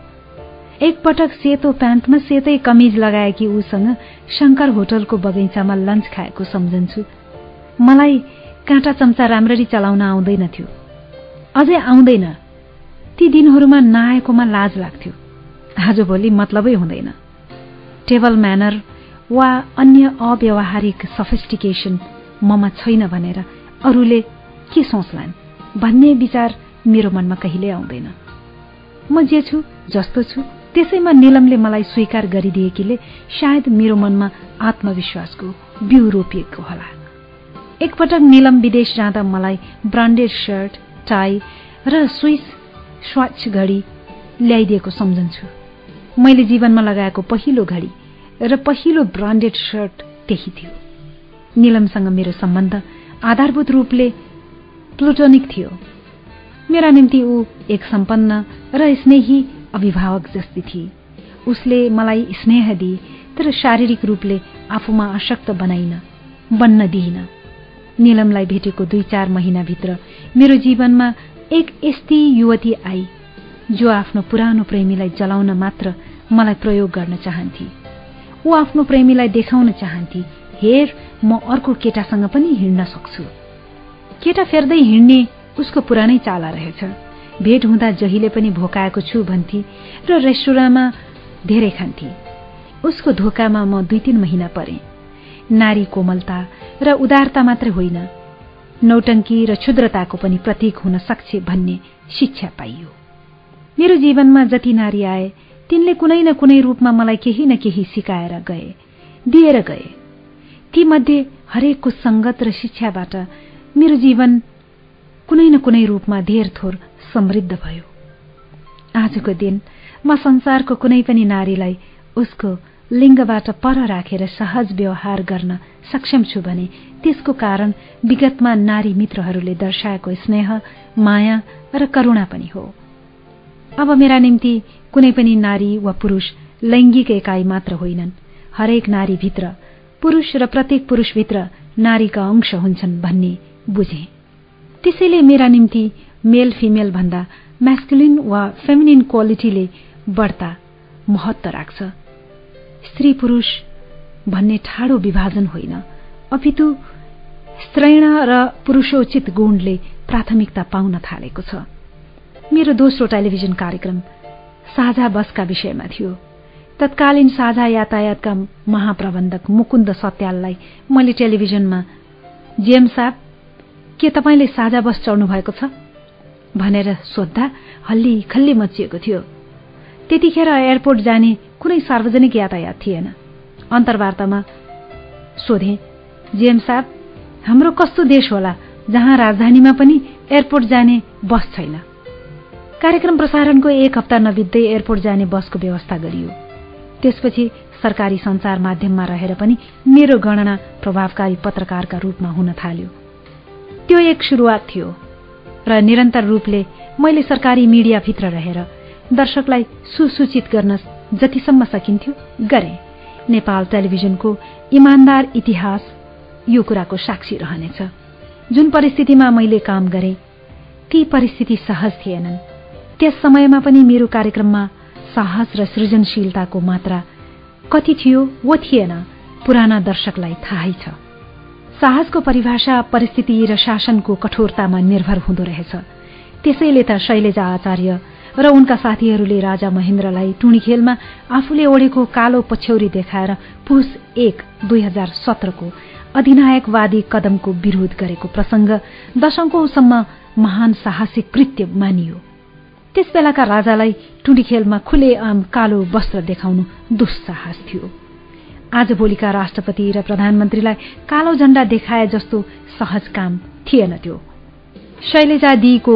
एकपटक सेतो प्यान्टमा सेतै कमिज लगाएकी उसँग शङ्कर होटलको बगैँचामा लन्च खाएको सम्झन्छु। मलाई काँटा चम्चा राम्ररी चलाउन आउँदैनथ्यो। अझै आउँदैन। ती दिनहरूमा नआएकोमा लाज लाग्थ्यो। आजभोलि मतलबै हुँदैन। टेबल म्यानर वा अन्य अव्यवहारिक सफिस्टिकेसन ममा छैन भनेर अरूले के सोच्लान् भन्ने विचार मेरो मनमा कहिल्यै आउँदैन। म जे छु जस्तो छु त्यसैमा निलमले मलाई स्वीकार गरिदिएकीले सायद मेरो मनमा आत्मविश्वासको बिउ रोपिएको होला। एकपटक निलम विदेश जाँदा मलाई ब्रान्डेड सर्ट टाई र स्विस स्वाच घडी ल्याइदिएको सम्झन्छु। मैले जीवनमा लगाएको पहिलो घडी र पहिलो ब्रान्डेड सर्ट त्यही थियो। निलमसँग मेरो सम्बन्ध आधारभूत रूपले प्लुटोनिक थियो। मेरा निम्ति ऊ एक सम्पन्न र स्नेही अभिभावक जस्ती थिए। उसले मलाई स्नेह दिए तर शारीरिक रूपले आफूमा आशक्त बनाइन बन्न दिइन। निलमलाई भेटेको दुई चार महिनाभित्र मेरो जीवनमा एक यस्ती युवती आई जो आफ्नो पुरानो प्रेमीलाई जलाउन मात्र मलाई प्रयोग गर्न चाहन्थे। ऊ आफ्नो प्रेमीलाई देखाउन चाहन्थे। हेर म अर्को केटासँग पनि हिँड्न सक्छु। केटा फेर्दै हिँड्ने उसको पुरानै चाला रहेछ। भेट हुँदा जहिले पनि भोकाएको छु भन्थे र रेस्टुराँमा धेरै खान्थे। उसको धोकामा म दुई तीन महिना परे। नारी कोमलता र उदारता मात्रै होइन। नौटङ्की र क्षुद्रताको पनि प्रतीक हुन सक्छ भन्ने शिक्षा पाइयो। मेरो जीवनमा जति नारी आए तिनले कुनै न कुनै रूपमा मलाई केही न केही सिकाएर गए दिएर गए। तीमध्ये हरेकको संगत र शिक्षाबाट मेरो जीवन कुनै न कुनै रूपमा धेर थोर समृद्ध भयो। आजको दिन म संसारको कुनै पनि नारीलाई उसको लिङ्गबाट पर राखेर सहज व्यवहार गर्न सक्षम छु भने त्यसको कारण विगतमा नारी मित्रहरूले दर्शाएको स्नेह माया र करुणा पनि हो। अब मेरा निम्ति कुनै पनि नारी वा पुरुष लैङ्गिक एकाइ मात्र होइनन्। हरेक नारीभित्र पुरुष र प्रत्येक पुरुषभित्र नारीका अंश हुन्छन् भन्ने बुझे। त्यसैले मेरा निम्ति मेल फिमेल भन्दा म्यास्कुलिन वा फेमिनिन क्वालिटीले बढ्ता महत्व राख्छ। स्त्री पुरुष भन्ने ठाडो विभाजन होइन। अपितु स्त्रैण र पुरुषोचित गुणले प्राथमिकता पाउन थालेको छ। मेरो दोस्रो टेलिभिजन कार्यक्रम साझा बसका विषयमा थियो। तत्कालीन साझा यातायातका महाप्रबन्धक मुकुन्द सत्याललाई मैले टेलिभिजनमा जेएम साहब के तपाईँले साझा बस चढ्नु भएको छ? भनेर सोद्धा हल्ली खल्ली मचिएको थियो। त्यतिखेर एयरपोर्ट जाने कुनै सार्वजनिक यातायात थिएन। अन्तर्वार्तामा सोधे जेएम साहब हाम्रो कस्तो देश होला जहाँ राजधानीमा पनि एयरपोर्ट जाने बस छैन? कार्यक्रम प्रसारणको एक हप्ता नबित्दै एयरपोर्ट जाने बसको व्यवस्था गरियो। त्यसपछि सरकारी सञ्चार माध्यममा रहेर पनि मेरो गणना प्रभावकारी पत्रकारका रूपमा हुन थाल्यो। त्यो एक सुरुवात थियो र निरन्तर रूपले मैले सरकारी मिडियाभित्र रहेर दर्शकलाई सुसूचित गर्न जतिसम्म सकिन्थ्यो गरे। नेपाल टेलिभिजनको इमान्दार इतिहास यो कुराको साक्षी रहनेछ। जुन परिस्थितिमा मैले काम गरे ती परिस्थिति सहज थिएनन्। त्यस समयमा पनि मेरो कार्यक्रममा साहस र सृजनशीलताको मात्रा कति थियो वो थिएन पुराना दर्शकलाई थाहै छ। साहसको परिभाषा परिस्थिति र शासनको कठोरतामा निर्भर हुँदो रहेछ। त्यसैले त शैलेजा आचार्य र उनका साथीहरूले राजा महेन्द्रलाई टुणीखेलमा आफूले ओढेको कालो पछ्यौरी देखाएर पुस एक दुई हजार सत्रको अधिनायकवादी कदमको विरोध गरेको प्रसंग दशकौंसम्म महान साहसिक कृत्य मानियो। त्यसबेलाका राजालाई टुणीखेलमा खुलेआम कालो वस्त्र देखाउनु दुस्साहस थियो। आजभोलिका राष्ट्रपति र प्रधानमन्त्रीलाई कालो झण्डा देखाए जस्तो सहज काम थिएन त्यो। शैलेजा दिको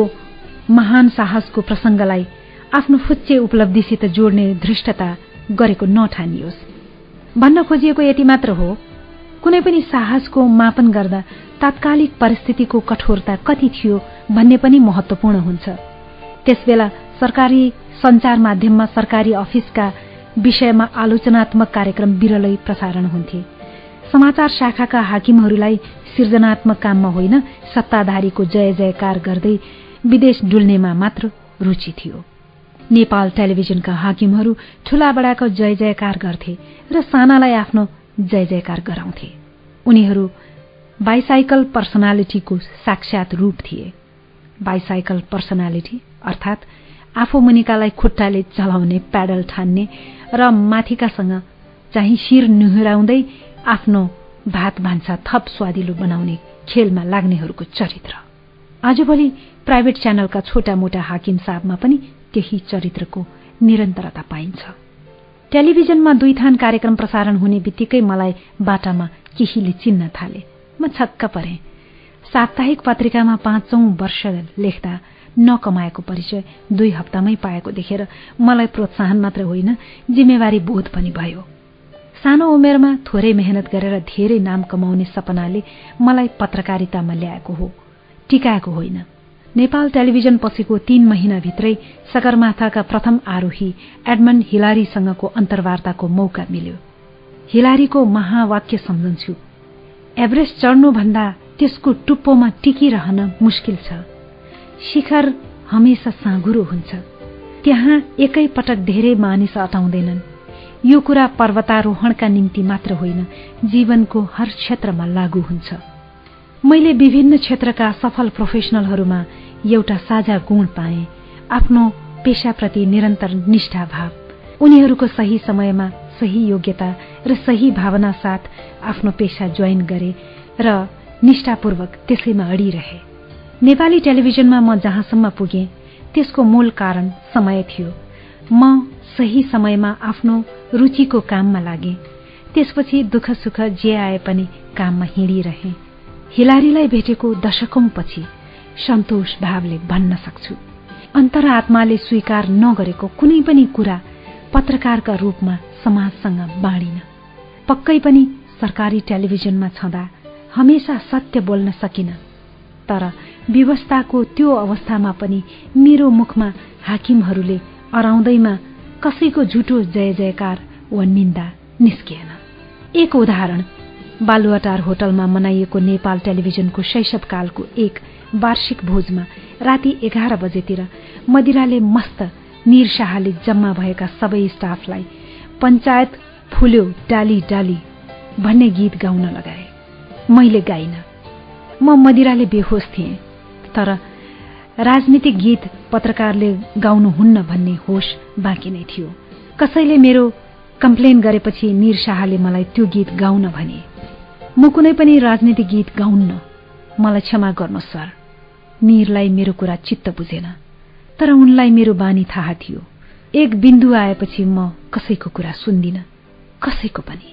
महान साहसको प्रसंगलाई आफ्नो फुच्चे उपलब्धिसित जोड्ने धृष्टता गरेको नठानियोस्। भन्न खोजिएको यति मात्र हो कुनै पनि साहसको मापन गर्दा तात्कालिक परिस्थितिको कठोरता कति थियो भन्ने पनि महत्वपूर्ण हुन्छ। त्यसबेला सरकारी सञ्चार माध्यममा सरकारी अफिसका विषयमा आलोचनात्मक कार्यक्रम विरलै प्रसारण हुन्थे। समाचार शाखाका हाकिमहरूलाई सृजनात्मक काममा होइन सत्ताधारीको जय जयकार गर्दै विदेश डुल्नेमा मात्र रुचि थियो। नेपाल टेलिभिजनका हाकिमहरू ठूला बडाको जय जयकार गर्थे र सानालाई आफ्नो जय जयकार गराउँथे। उनीहरू बाइसाइकल पर्सनालिटीको साक्षात रूप थिए। बाइसाइकल पर्सनालिटी अर्थात् आफू मुनिकालाई खुट्टाले चलाउने प्याडल ठान्ने र माथिकासँग चाहिँ शिर निहुराउँदै आफ्नो भात भान्सा थप स्वादिलो बनाउने खेलमा लाग्नेहरूको चरित्र। आजभोलि प्राइभेट च्यानलका छोटा मोटा हाकिम साहबमा पनि त्यही चरित्रको निरन्तरता पाइन्छ। टेलिभिजनमा दुई थान कार्यक्रम प्रसारण हुने बित्तिकै मलाई बाटामा केहीले चिन्न थाले। म छक्क परे। साप्ताहिक पत्रिकामा पाँचौं वर्ष लेख्दा नकमाएको परिचय दुई हप्तामै पाएको देखेर मलाई प्रोत्साहन मात्र होइन जिम्मेवारी बोध पनि भयो। सानो उमेरमा थोरै मेहनत गरेर धेरै नाम कमाउने सपनाले मलाई पत्रकारितामा ल्याएको हो टिकाएको होइन। नेपाल टेलिभिजन पछिको तीन महिनाभित्रै सगरमाथाका प्रथम आरोही एडमन्ड हिलारीसँगको अन्तर्वार्ताको मौका मिल्यो। हिलारीको महावाक्य सम्झन्छु एभरेस्ट चढ्नुभन्दा त्यसको टुप्पोमा टिकिरहन मुस्किल छ। शिखर हमेसा साँगुरो हुन्छ। त्यहाँ एकै पटक धेरै मानिस अटाउँदैनन् यो कुरा पर्वतारोहणका निम्ति मात्र होइन जीवनको हर क्षेत्रमा लागू हुन्छ। मैले विभिन्न क्षेत्रका सफल प्रोफेसनलहरूमा एउटा साझा गुण पाए आफ्नो पेशाप्रति निरन्तर निष्ठा भाव। उनीहरूको सही समयमा सही योग्यता र सही भावना साथ आफ्नो पेशा जोइन गरे र निष्ठापूर्वक त्यसैमा अडिरहे। नेपाली टेलिभिजनमा म जहाँसम्म पुगेँ त्यसको मूल कारण समय थियो। म सही समयमा आफ्नो रुचिको काममा लागे। त्यसपछि दुःख सुख जे आए पनि काममा हिँडिरहे। हिलारीलाई भेटेको दशकौंपछि सन्तोष भावले भन्न सक्छु। अन्तरात्माले स्वीकार नगरेको कुनै पनि कुरा पत्रकारका रूपमा समाजसँग बाँडिन। पक्कै पनि सरकारी टेलिभिजनमा छँदा हमेसा सत्य बोल्न सकिन तर व्यवस्थाको त्यो अवस्थामा पनि मेरो मुखमा हाकिमहरूले अराउँदैमा कसैको झुटो जय जयकार वा निन्दा निस्किएन। एक उदाहरण बालुवाटार होटलमा मनाइएको नेपाल टेलिभिजनको शैशवकालको एक वार्षिक भोजमा राति एघार बजेतिर मदिराले मस्त निर शाहले जम्मा भएका सबै स्टाफलाई पञ्चायत फुल्यो डाली डाली भन्ने गीत गाउन लगाए। मैले गाइन। म मदिराले बेहोस थिएँ। तर राजनीतिक गीत पत्रकारले गाउनुहुन्न भन्ने होस बाँकी नै थियो। कसैले मेरो कम्प्लेन गरेपछि निर शाहले मलाई त्यो गीत गाउन भने म कुनै पनि राजनीतिक गीत गाउन्न मलाई क्षमा गर्नुहोस् सर। निरलाई मेरो कुरा चित्त बुझेन तर उनलाई मेरो बानी थाहा थियो। एक बिन्दु आएपछि म कसैको कुरा सुन्दिन कसैको पनि।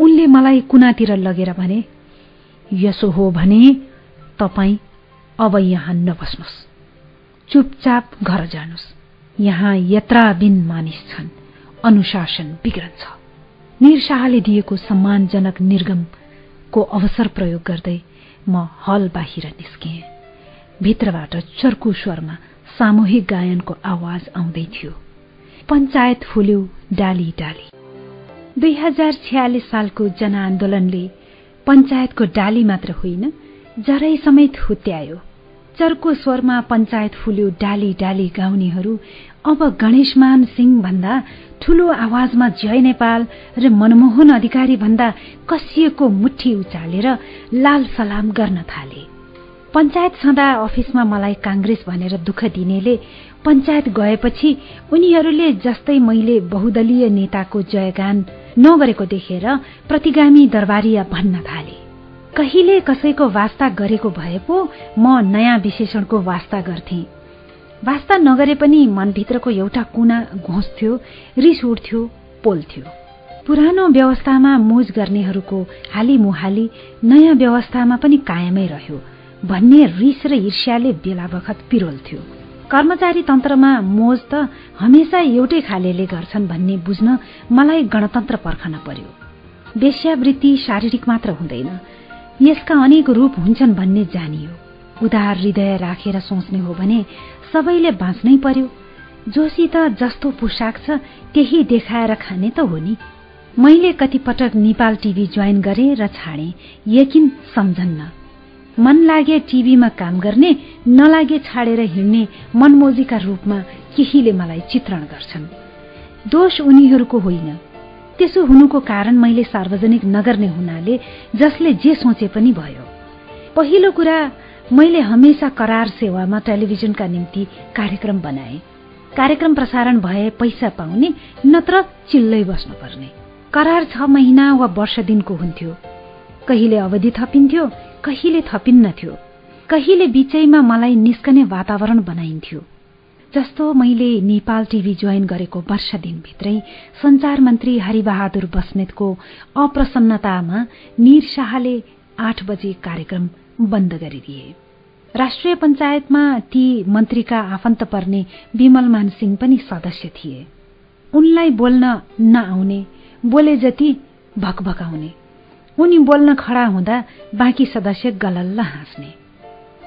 उनले मलाई कुनातिर लगेर भने यसो हो भने तपाईँ अब यहाँ नबस्नुहोस् चुपचाप घर जानुहोस् यहाँ यत्राबिन मानिस छन्। अनुशासन बिग्रन्छ। निर शाहले दिएको सम्मानजनक निर्गमको अवसर प्रयोग गर्दै म हल बाहिर निस्किएँ भित्रबाट चर्कु स्वरमा सामूहिक गायनको आवाज आउँदै थियो। पञ्चायत फुल्यो डाली डाली। दुई हजार छयालिस सालको जनआन्दोलनले पञ्चायतको डाली मात्र होइन जरै समेत हुत्यायो। चर्को स्वरमा पञ्चायत फुल्यो डाली डाली गाउनेहरू। अब गणेशमान सिंह भन्दा ठूलो आवाजमा जय नेपाल र मनमोहन अधिकारी भन्दा कसिएको मुठी उचालेर लाल सलाम गर्न थाले। पञ्चायत छँदा अफिसमा मलाई काङ्ग्रेस भनेर दुःख दिनेले पञ्चायत गएपछि उनीहरूले जस्तै मैले बहुदलीय नेताको जयगान नगरेको देखेर प्रतिगामी दरबारिया भन्न थाले। कहिले कसैको वास्ता गरेको भए पो म नयाँ विशेषणको वास्ता गर्थे। वास्ता नगरे पनि मनभित्रको एउटा कुना घोँस्थ्यो रिस उठ्थ्यो पोल्थ्यो। पुरानो व्यवस्थामा मोज गर्नेहरूको हाली मुहाली नयाँ व्यवस्थामा पनि कायमै रह्यो भन्ने रिस र ईर्ष्याले बेला बखत पिरोल्थ्यो। कर्मचारी तन्त्रमा मोज त हमेसा एउटै खालेले गर्छन् भन्ने बुझ्न मलाई गणतन्त्र पर्खन पर्यो। वेश्यावृत्ति शारीरिक मात्र हुँदैन यसका अनेक रूप हुन्छन् भन्ने जानियो। उदार हृदय राखेर सोच्ने हो भने सबैले बाँच्नै पर्यो। जोसित जस्तो पोसाक छ त्यही देखाएर खाने त हो नि। मैले कतिपटक नेपाल टिभी जोइन गरे र छाडे यकिन सम्झन्न। मन लागे टिभीमा काम गर्ने नलागे छाडेर हिँड्ने मनमोजीका रूपमा केहीले मलाई चित्रण गर्छन्। दोष उनीहरूको होइन। त्यसो हुनुको कारण मैले सार्वजनिक नगर्ने हुनाले जसले जे सोचे पनि भयो। पहिलो कुरा मैले हमेसा करार सेवामा टेलिभिजनका निम्ति कार्यक्रम बनाए। कार्यक्रम प्रसारण भए पैसा पाउने नत्र चिल्लै बस्नुपर्ने। करार छ महिना वा वर्ष दिनको हुन्थ्यो। कहिले अवधि थपिन्थ्यो कहिले थपिन्नथ्यो कहिले बिचैमा मलाई निस्कने वातावरण बनाइन्थ्यो। जस्तो मैले नेपाल टिभी जोइन गरेको वर्ष दिनभित्रै संचार मन्त्री हरिबहादुर बस्नेतको अप्रसन्नतामा निर शाहले आठ बजे कार्यक्रम बन्द गरिदिए। राष्ट्रिय पञ्चायतमा ती मन्त्रीका आफन्त पर्ने विमल सिंह पनि सदस्य थिए। उनलाई बोल्न नआउने बोले जति भकभकाउने। उनी बोल्न खडा हुँदा बाँकी सदस्य गलल्ल हाँस्ने।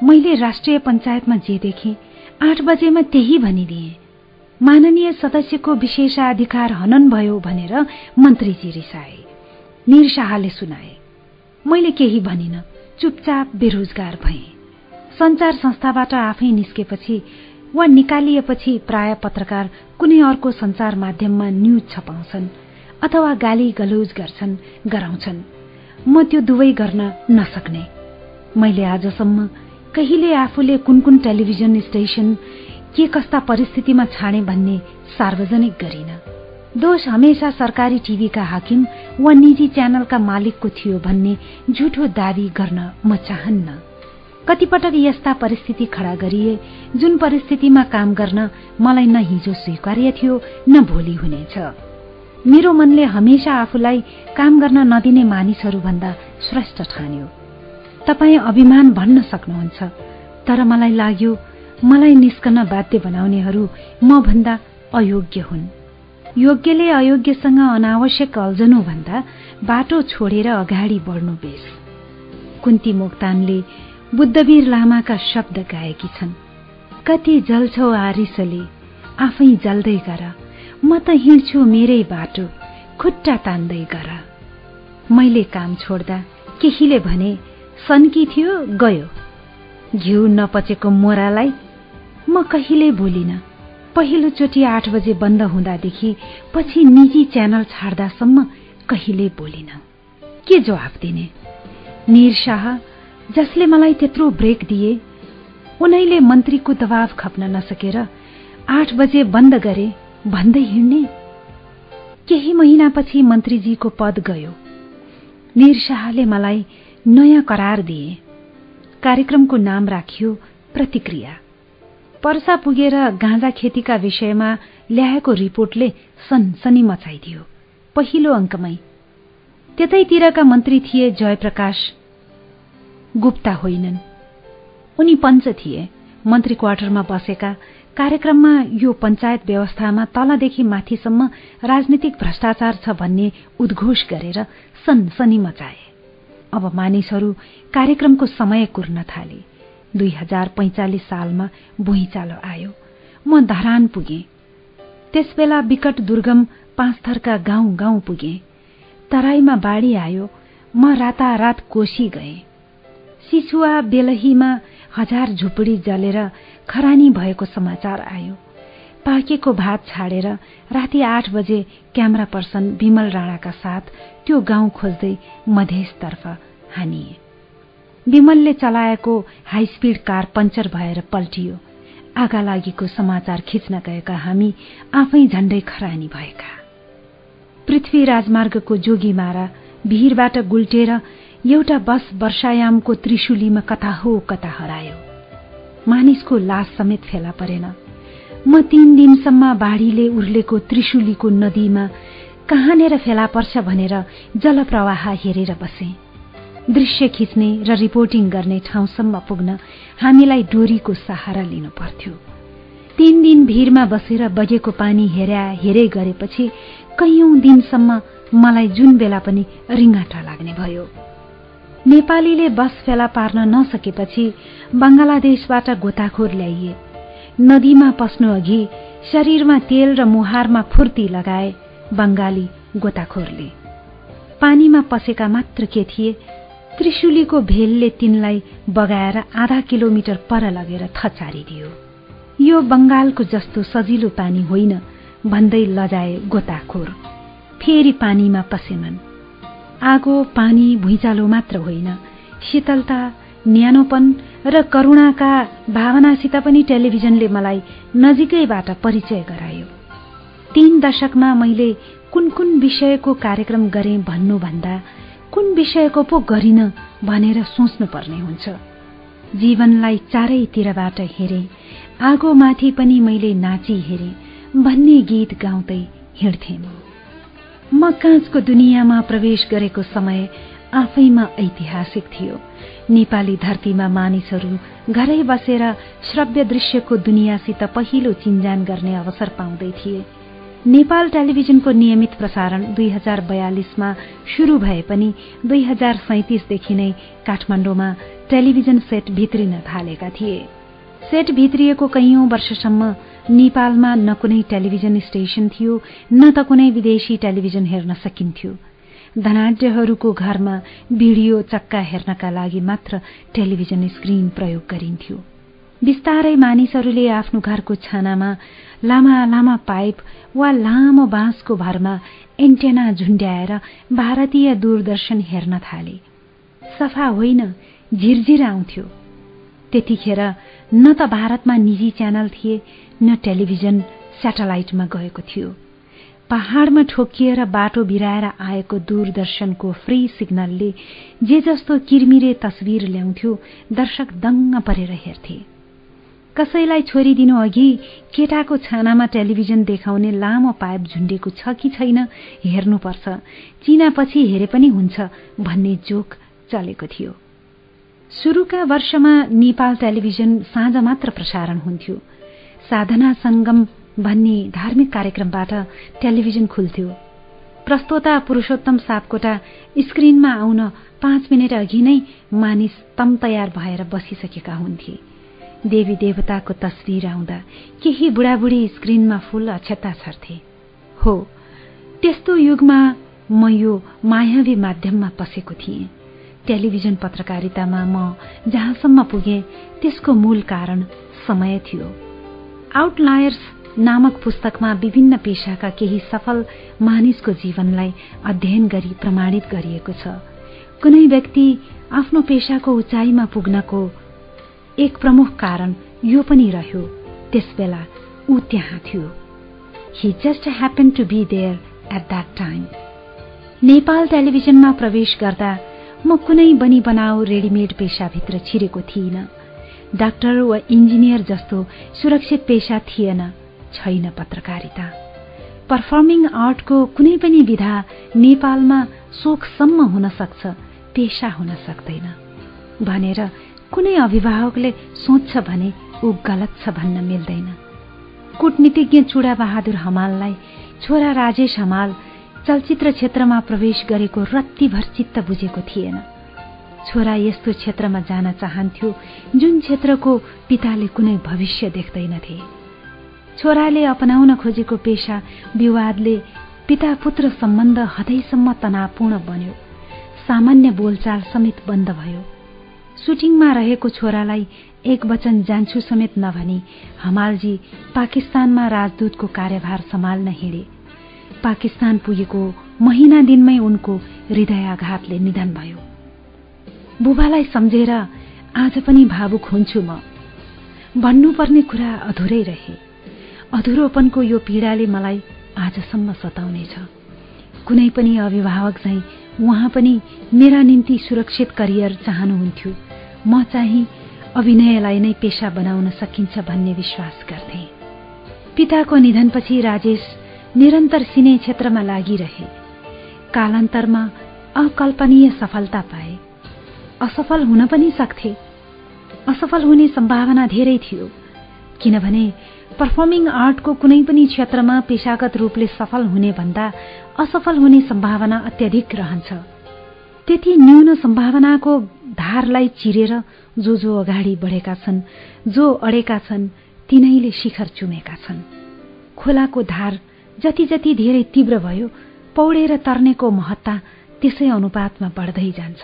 मैले राष्ट्रिय पञ्चायतमा जे देखेँ आठ बजेमा त्यही भनिदिए। माननीय सदस्यको विशेषाधिकार हनन भयो भनेर मन्त्रीजी रिसाए। निर शाहले सुनाए मैले केही भनिन चुपचाप बेरोजगार भए। संचार संस्थाबाट आफै निस्केपछि वा निकालिएपछि प्राय पत्रकार कुनै अर्को संचार माध्यममा न्यूज छपाउँछन् अथवा गाली गलौज गर्छन् गराउँछन्। म त्यो दुवै गर्न नसक्ने। मैले आजसम्म कहिले आफूले कुन कुन टेलिभिजन स्टेशन के कस्ता परिस्थितिमा छाडे भन्ने सार्वजनिक गरिन। दोष हमेसा सरकारी टिभीका हाकिम वा निजी च्यानलका मालिकको थियो भन्ने झुठो दावी गर्न म चाहन्न। कतिपटक यस्ता परिस्थिति खडा गरिए जुन परिस्थितिमा काम गर्न मलाई न हिजो स्वीकार्य थियो न भोलि हुनेछ। मेरो मनले हमेसा आफूलाई काम गर्न नदिने मानिसहरू भन्दा श्रेष्ठ ठान्यो। तपाईँ अभिमान भन्न सक्नुहुन्छ। तर मलाई लाग्यो मलाई निस्कन बाध्य बनाउनेहरू म भन्दा अयोग्य हुन्। योग्यले अयोग्यसँग अनावश्यक अल्झनु भन्दा बाटो छोडेर अगाडि बढ्नु बेस। कुन्ती मोक्तानले बुद्धवीर लामाका शब्द गाएकी छन्। कति जल्छौ आरिसले आफै जल्दै गर। म त हिँड्छु मेरै बाटो खुट्टा तान्दै गर। मैले काम छोड्दा केहीले भने सन्की थियो गयो। घिउ नपचेको मोरालाई म कहिल्यै बोलिन पहिलोचोटि आठ बजे बन्द हुँदादेखि पछि निजी च्यानल छाड्दासम्म कहिल्यै बोलिन के जवाफ दिने? निर शाह जसले मलाई त्यत्रो ब्रेक दिए उनैले मन्त्रीको दबाव खप्न नसकेर आठ बजे बन्द गरे भन्दै हिँड्ने। केही महिनापछि मन्त्रीजीको पद गयो। निर शाहले मलाई नयाँ करार दिए। कार्यक्रमको नाम राखियो प्रतिक्रिया। पर्सा पुगेर गाँजा खेतीका विषयमा ल्याएको रिपोर्टले सनसनी मचाइदियो पहिलो अङ्कमै। त्यतैतिरका मन्त्री थिए जयप्रकाश। गुप्ता होइनन्। उनी पञ्च थिए। मन्त्री क्वार्टरमा बसेका कार्यक्रममा यो पञ्चायत व्यवस्थामा तलदेखि माथिसम्म राजनीतिक भ्रष्टाचार छ भन्ने उद्घोष गरेर सनसनी मचाए। अब मानिसहरू कार्यक्रमको समय कुर्न थाले। दुई हजार पैंचालिस सालमा भुइँचालो आयो। म धरान पुगे। त्यसबेला विकट दुर्गम पाँच थरका गाउँ गाउँ पुगे। तराईमा बाढी आयो। म रातारात कोशी गए। सिसुवा बेलहीमा हजार झुपडी जलेर खरानी भएको समाचार आयो। पाकेको भात छाडेर राति आठ बजे क्यामेरा पर्सन विमल राणाका साथ त्यो गाउँ खोज्दै मधेसतर्फ हानिए। विमलले चलाएको हाई स्पीड कार पञ्चर भएर पल्टियो। आगा लागेको समाचार खिच्न गएका हामी आफै झण्डै खरानी भएका। पृथ्वी राजमार्गको जोगीमारा भिरबाट गुल्टेर एउटा बस वर्षायामको त्रिशुलीमा कता हो कता हरायो। मानिसको लास समेत फेला परेन। म तीन दिनसम्म बाढ़ीले उर्लेको त्रिशुलीको नदीमा कहाँनिर फेला पर्छ भनेर जलप्रवाह हेरेर बसे। दृश्य खिच्ने र रिपोर्टिङ गर्ने ठाउँसम्म पुग्न हामीलाई डोरीको सहारा लिनु पर्थ्यो। तीन दिन भीरमा बसेर बगेको पानी हेर्या हेरे गरेपछि कैयौं दिनसम्म मलाई जुन बेला पनि रिङ्गाटा लाग्ने भयो। नेपालीले बस फेला पार्न नसकेपछि बंगलादेशबाट गोताखोर ल्याइए। नदीमा पस्नु अघि शरीरमा तेल र मुहारमा फुर्ती लगाए बंगाली गोताखोरले। पानीमा पसेका मात्र के थिए त्रिशुलीको भेलले तिनलाई बगाएर आधा किलोमिटर पर लगेर थचारिदियो। यो बंगालको जस्तो सजिलो पानी होइन भन्दै लजाए गोताखोर। फेरि पानीमा पसेनन् आगो पानी भुइँचालो मात्र होइन शीतलता न्यानोपन र करुणाका भावनासित पनि टेलिभिजनले मलाई नजिकैबाट परिचय गरायो। तीन दशकमा मैले कुन कुन विषयको कार्यक्रम गरेँ भन्नुभन्दा कुन विषयको पो गरिन भनेर सोच्नुपर्ने हुन्छ। जीवनलाई चारैतिरबाट हेरे आगोमाथि पनि मैले नाची हेरे भन्ने गीत गाउँदै हिँड्थे म। काँचको दुनियाँमा प्रवेश गरेको समय आफैमा ऐतिहासिक थियो। नेपाली धरतीमा मानिसहरू घरै बसेर श्रव्य दृश्यको दुनियाँसित पहिलो चिन्जान गर्ने अवसर पाउँदै थिए। नेपाल टेलिभिजनको नियमित प्रसारण दुई हजार बयालिसमा शुरू भए पनि दुई हजार सैतिसदेखि नै काठमाडौँमा टेलिभिजन सेट भित्रिन थालेका थिए। सेट भित्रिएको कैयौं वर्षसम्म नेपालमा न कुनै टेलिभिजन स्टेशन थियो न त कुनै विदेशी टेलिभिजन हेर्न सकिन्थ्यो। धनाढ्यहरूको घरमा भिडियो चक्का हेर्नका लागि मात्र टेलिभिजन स्क्रिन प्रयोग गरिन्थ्यो। बिस्तारै मानिसहरूले आफ्नो घरको छानामा लामा लामा पाइप वा लामो बाँसको भरमा एन्टेना झुण्ड्याएर भारतीय दूरदर्शन हेर्न थाले। सफा होइन झिरझिर आउँथ्यो। त्यतिखेर न त भारतमा निजी च्यानल थिए न टेलिभिजन सेटेलाइटमा गएको थियो। पहाड़मा ठोकिएर बाटो बिराएर आएको दूरदर्शनको फ्री सिग्नलले जे जस्तो किरमिरे तस्विर ल्याउँथ्यो दर्शक दङ्ग परेर हेर्थे। कसैलाई छोरिदिनु अघि केटाको छानामा टेलिभिजन देखाउने लामो पाइप झुण्डेको छ कि छैन हेर्नुपर्छ। चिनापछि हेरे पनि हुन्छ भन्ने जोक चलेको थियो। शुरूका वर्षमा नेपाल टेलिभिजन साँझ मात्र प्रसारण हुन्थ्यो। साधना संगम भन्ने धार्मिक कार्यक्रमबाट टेलिभिजन खुल्थ्यो। प्रस्तोता पुरूषोत्तम सापकोटा स्क्रिनमा आउन पाँच मिनट अघि नै मानिस तम तयार भएर बसिसकेका हुन्थे। देवी देवताको तस्विर आउँदा केही बुढाबुढी स्क्रिनमा फूल अक्षता छर्थे। हो त्यस्तो युगमा म यो मायावी माध्यममा पसेको थिएँ। टेलिभिजन पत्रकारितामा म जहाँसम्म पुगे त्यसको मूल कारण समय थियो। आउटलायर्स नामक पुस्तकमा विभिन्न पेशाका केही सफल मानिसको जीवनलाई अध्ययन गरी प्रमाणित गरिएको छ। कुनै व्यक्ति आफ्नो पेशाको उचाइमा पुग्नको एक प्रमुख कारण यो पनि रह्यो त्यसबेला ऊ त्यहाँ थियो। He just happen to be there at that time Nepal टेलिभिजनमा प्रवेश गर्दा म कुनै बनी बनाऊ रेडिमेड पेशाभित्र छिरेको थिइन। डाक्टर वा इन्जिनियर जस्तो सुरक्षित पेशा थिएन। छैन पत्रकारिता। पर्फर्मिङ आर्टको कुनै पनि विधा नेपालमा सोखसम्म हुन सक्छ पेशा हुन सक्दैन। भनेर कुनै अभिभावकले सोच्छ भने ऊ गलत छ भन्न मिल्दैन। कूटनीतिज्ञ चुडा बहादुर हमाललाई छोरा राजेश हमाल चलचित्र क्षेत्रमा प्रवेश गरेको रत्तीभर चित्त बुझेको थिएन। छोरा यस्तो क्षेत्रमा जान चाहन्थ्यो जुन क्षेत्रको पिताले कुनै भविष्य देख्दैनथे। छोराले अपनाउन खोजेको पेशा विवादले पिता पुत्र सम्बन्ध हदैसम्म तनावपूर्ण बन्यो। सामान्य बोलचाल समेत बन्द भयो। सुटिङमा रहेको छोरालाई एक वचन जान्छु समेत नभनी हमालजी पाकिस्तानमा राजदूतको कार्यभार सम्हाल्न हिँडे। पाकिस्तान पुगेको महिना दिनमै उनको हृदयाघातले निधन भयो। बुबालाई सम्झेर आज पनि भावुक हुन्छु म। भन्नुपर्ने कुरा अधुरै रहे। अधुरोपनको यो पीडाले मलाई आजसम्म सताउनेछ। कुनै पनि अभिभावक चाहिँ उहाँ पनि मेरा निम्ति सुरक्षित करियर चाहनुहुन्थ्यो। म चाहिँ अभिनयलाई नै पेसा बनाउन सकिन्छ भन्ने विश्वास गर्थे। पिताको निधनपछि राजेश निरन्तर सिने क्षेत्रमा लागिरहे। कालान्तरमा अकल्पनीय सफलता पाए। असफल हुन पनि सक्थे। असफल हुने सम्भावना धेरै थियो। किनभने पर्फर्मिङ आर्टको कुनै पनि क्षेत्रमा पेशागत रूपले सफल हुने भन्दा असफल हुने सम्भावना अत्यधिक रहन्छ। त्यति न्यून सम्भावनाको धारलाई चिरेर जो जो अगाडि बढेका छन् जो अडेका छन् तिनैले शिखर चुमेका छन्। खोलाको धार जति जति धेरै तीव्र भयो पौडेर तर्नेको महत्ता त्यसै अनुपातमा बढ्दै जान्छ।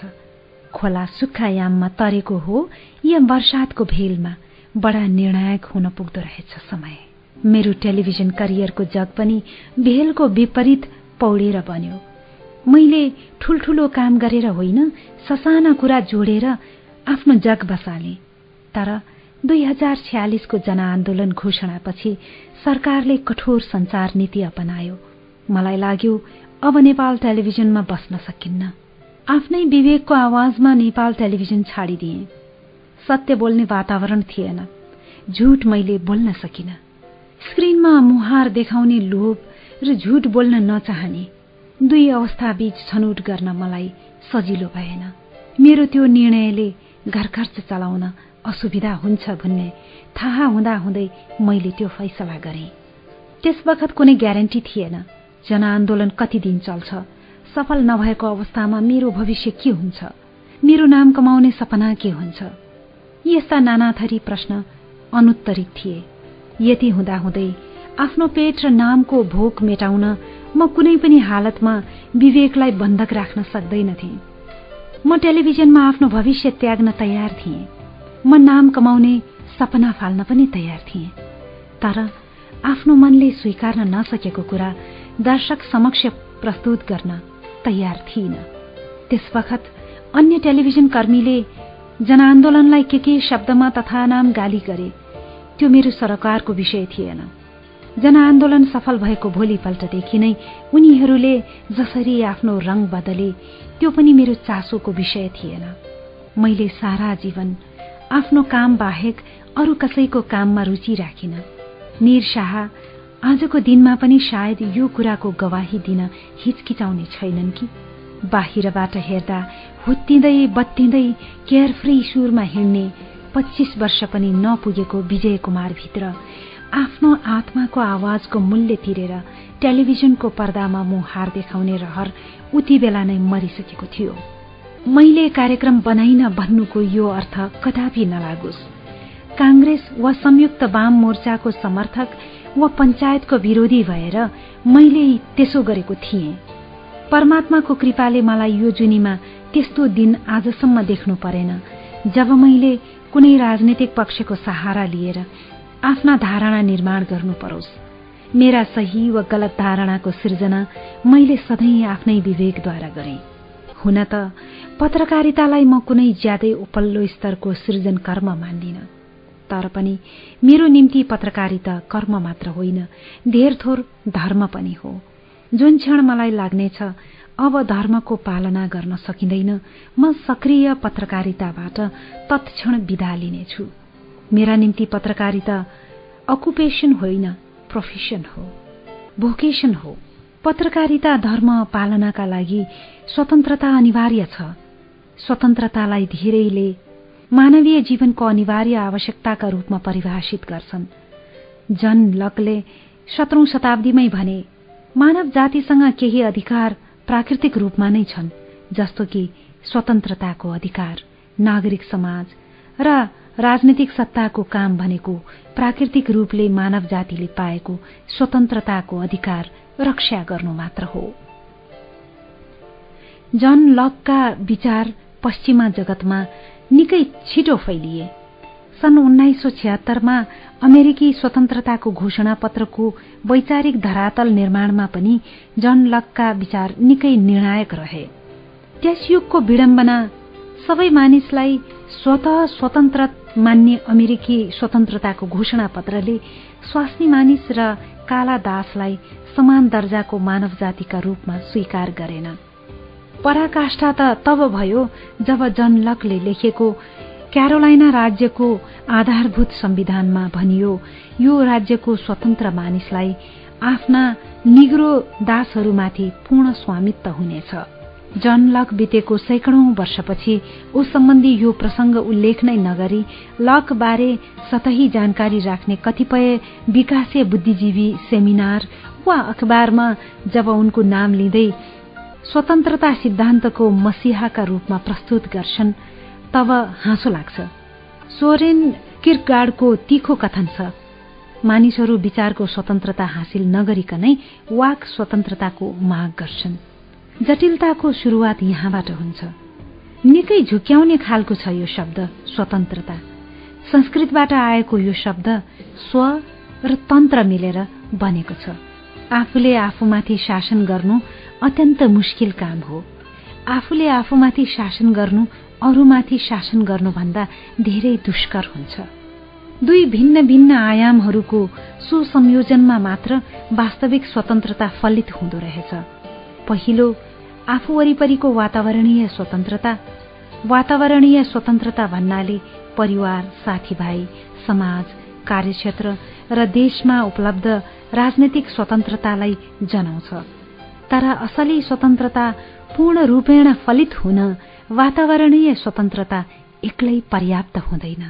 खोला सुक्खा याममा तरेको हो या वर्षातको भेलमा। बडा निर्णायक हुन पुग्दो रहेछ समय। मेरो टेलिभिजन करियरको जग पनि भेलको विपरीत पौडेर बन्यो। मैले ठुल्ठुलो काम गरेर होइन ससाना कुरा जोडेर आफ्नो जग बसाले। तर दुई हजार छ्यालिसको जनआन्दोलन घोषणापछि सरकारले कठोर संचार नीति अपनायो। मलाई लाग्यो अब नेपाल टेलिभिजनमा बस्न सकिन्न। आफ्नै विवेकको आवाजमा नेपाल टेलिभिजन छाडिदिए। सत्य बोल्ने वातावरण थिएन। झुट मैले बोल्न सकिन। स्क्रिनमा मुहार देखाउने लोभ र झुट बोल्न नचाहने दुई अवस्थाबीच छनौट गर्न मलाई सजिलो भएन। मेरो त्यो निर्णयले घर खर्च चलाउन असुविधा हुन्छ भन्ने थाहा हुँदाहुँदै मैले त्यो फैसला गरेँ। त्यस बखत कुनै ग्यारेन्टी थिएन। जनआन्दोलन कति दिन चल्छ? सफल नभएको अवस्थामा मेरो भविष्य के हुन्छ? मेरो नाम कमाउने सपना के हुन्छ? यस्ता नानाथरी प्रश्न अनुत्तरित थिए। यति हुँदाहुँदै आफ्नो पेट र नामको भोक मेटाउन म कुनै पनि हालतमा विवेकलाई बन्धक राख्न सक्दैनथे। म टेलिभिजनमा आफ्नो भविष्य त्याग्न तयार थिएँ। म नाम कमाउने सपना फाल्न पनि तयार थिएँ। तर आफ्नो मनले स्वीकार्न नसकेको कुरा दर्शक समक्ष प्रस्तुत गर्न तयार थिइन। त्यस बखत अन्य टेलिभिजन कर्मीले जनआन्दोलनलाई के के शब्दमा तथा नाम गाली गरे त्यो मेरो सरकारको विषय थिएन। जनआन्दोलन सफल भएको भोलिपल्टदेखि नै उनीहरूले जसरी आफ्नो रंग बदले त्यो पनि मेरो चासोको विषय थिएन। मैले सारा जीवन आफ्नो काम बाहेक अरू कसैको काममा रुचि राखिन। निर शाह आजको दिनमा पनि सायद यो कुराको गवाही दिन हिचकिचाउने छैनन् कि? बाहिरबाट हेर्दा हुत्तिँदै बत्तिँदै केयरफ्री सुरमा हिँड्ने पच्चिस वर्ष पनि नपुगेको विजय कुमारभित्र आफ्नो आत्माको आवाजको मूल्य तिरेर टेलिभिजनको पर्दामा मुहार देखाउने रहर उति बेला नै मरिसकेको थियो। मैले कार्यक्रम बनाइन भन्नुको यो अर्थ कदापि नलागोस्। कांग्रेस वा संयुक्त वाम मोर्चाको समर्थक वा पञ्चायतको विरोधी भएर मैले त्यसो गरेको थिएँ। परमात्माको कृपाले मलाई यो जुनीमा त्यस्तो दिन आजसम्म देख्नु परेन। जब मैले कुनै राजनैतिक पक्षको सहारा लिएर आफ्ना धारणा निर्माण गर्नु परोस् मेरा सही वा गलत धारणाको सिर्जना मैले सधैँ आफ्नै विवेकद्वारा गरेँ। हुन त पत्रकारितालाई म कुनै ज्यादै उपल्लो स्तरको सृजन कर्म मान्दिन तर पनि मेरो निम्ति पत्रकारिता कर्म मात्र होइन धेर थोर धर्म पनि हो। जुन क्षण मलाई लाग्नेछ अब धर्मको पालना गर्न सकिँदैन म सक्रिय पत्रकारिताबाट तत्क्षण विदा लिनेछु। मेरा निम्ति पत्रकारिता अकुपेशन होइन प्रोफेसन हो। भोकेशन हो। पत्रकारिता धर्म पालनाका लागि स्वतन्त्रता अनिवार्य छ। स्वतन्त्रतालाई धेरैले मानवीय जीवनको अनिवार्य आवश्यकताका रूपमा परिभाषित गर्छन्। जन लकले सत्रौं शताब्दीमै भने मानव जातिसँग केही अधिकार प्राकृतिक रूपमा नै छन् जस्तो कि स्वतन्त्रताको अधिकार नागरिक समाज र राजनीतिक सत्ताको काम भनेको प्राकृतिक रूपले मानव जातिले पाएको स्वतन्त्रताको अधिकार रक्षा गर्नु मात्र हो। जन लकका विचार पश्चिमा जगतमा निकै छिटो फैलिए। सन् उन्नाइस सौ छिहत्तरमा अमेरिकी स्वतन्त्रताको घोषणा पत्रको वैचारिक धरातल निर्माणमा पनि जन लकका विचार निकै निर्णायक रहे। त्यस युगको विडम्बना सबै मानिसलाई स्वत स्वतन्त्र मान्ने अमेरिकी स्वतन्त्रताको घोषणा पत्रले स्वास्नी मानिस र काला दासलाई समान दर्जाको मानव जातिका रूपमा स्वीकार गरेन। पराकाष्ठा त तब भयो जब जन लकले लेखेको क्यारोलाइना राज्यको आधारभूत संविधानमा भनियो यो राज्यको स्वतन्त्र मानिसलाई आफ्ना निग्रो दासहरूमाथि पूर्ण स्वामित्व हुनेछ। जन लक बितेको सैकडौं वर्षपछि उस सम्बन्धी यो प्रसंग उल्लेख नै नगरी लक बारे सतही जानकारी राख्ने कतिपय विकासीय बुद्धिजीवी सेमिनार वा अखबारमा जब उनको नाम लिँदै स्वतन्त्रता सिद्धान्तको मसिहाका रूपमा प्रस्तुत गर्छन् तब हाँसो लाग्छ। सोरेन किर्कगाडको तीखो कथन छ। मानिसहरू विचारको स्वतन्त्रता हासिल नगरिकनै वाक स्वतन्त्रताको माग गर्छन्। जटिलताको शुरूआत यहाँबाट हुन्छ। निकै झुक्याउने खालको छ यो शब्द स्वतन्त्रता। संस्कृतबाट आएको यो शब्द स्व र तन्त्र मिलेर बनेको छ। आफूले आफूमाथि शासन गर्नु अत्यन्त मुस्किल काम हो। आफूले आफूमाथि शासन गर्नु अरूमाथि शासन गर्नुभन्दा धेरै दुष्कर हुन्छ। दुई भिन्न भिन्न आयामहरूको सुसंयोजनमा मात्र वास्तविक स्वतन्त्रता फलित हुँदो रहेछ। पहिलो आफू वरिपरिको वातावरणीय स्वतन्त्रता। वातावरणीय स्वतन्त्रता भन्नाले परिवार साथीभाइ समाज कार्यक्षेत्र र देशमा उपलब्ध राजनैतिक स्वतन्त्रतालाई जनाउँछ। तर असली स्वतन्त्रता पूर्ण रूपेण फलित हुन वातावरणीय स्वतन्त्रता एक्लै पर्याप्त हुँदैन।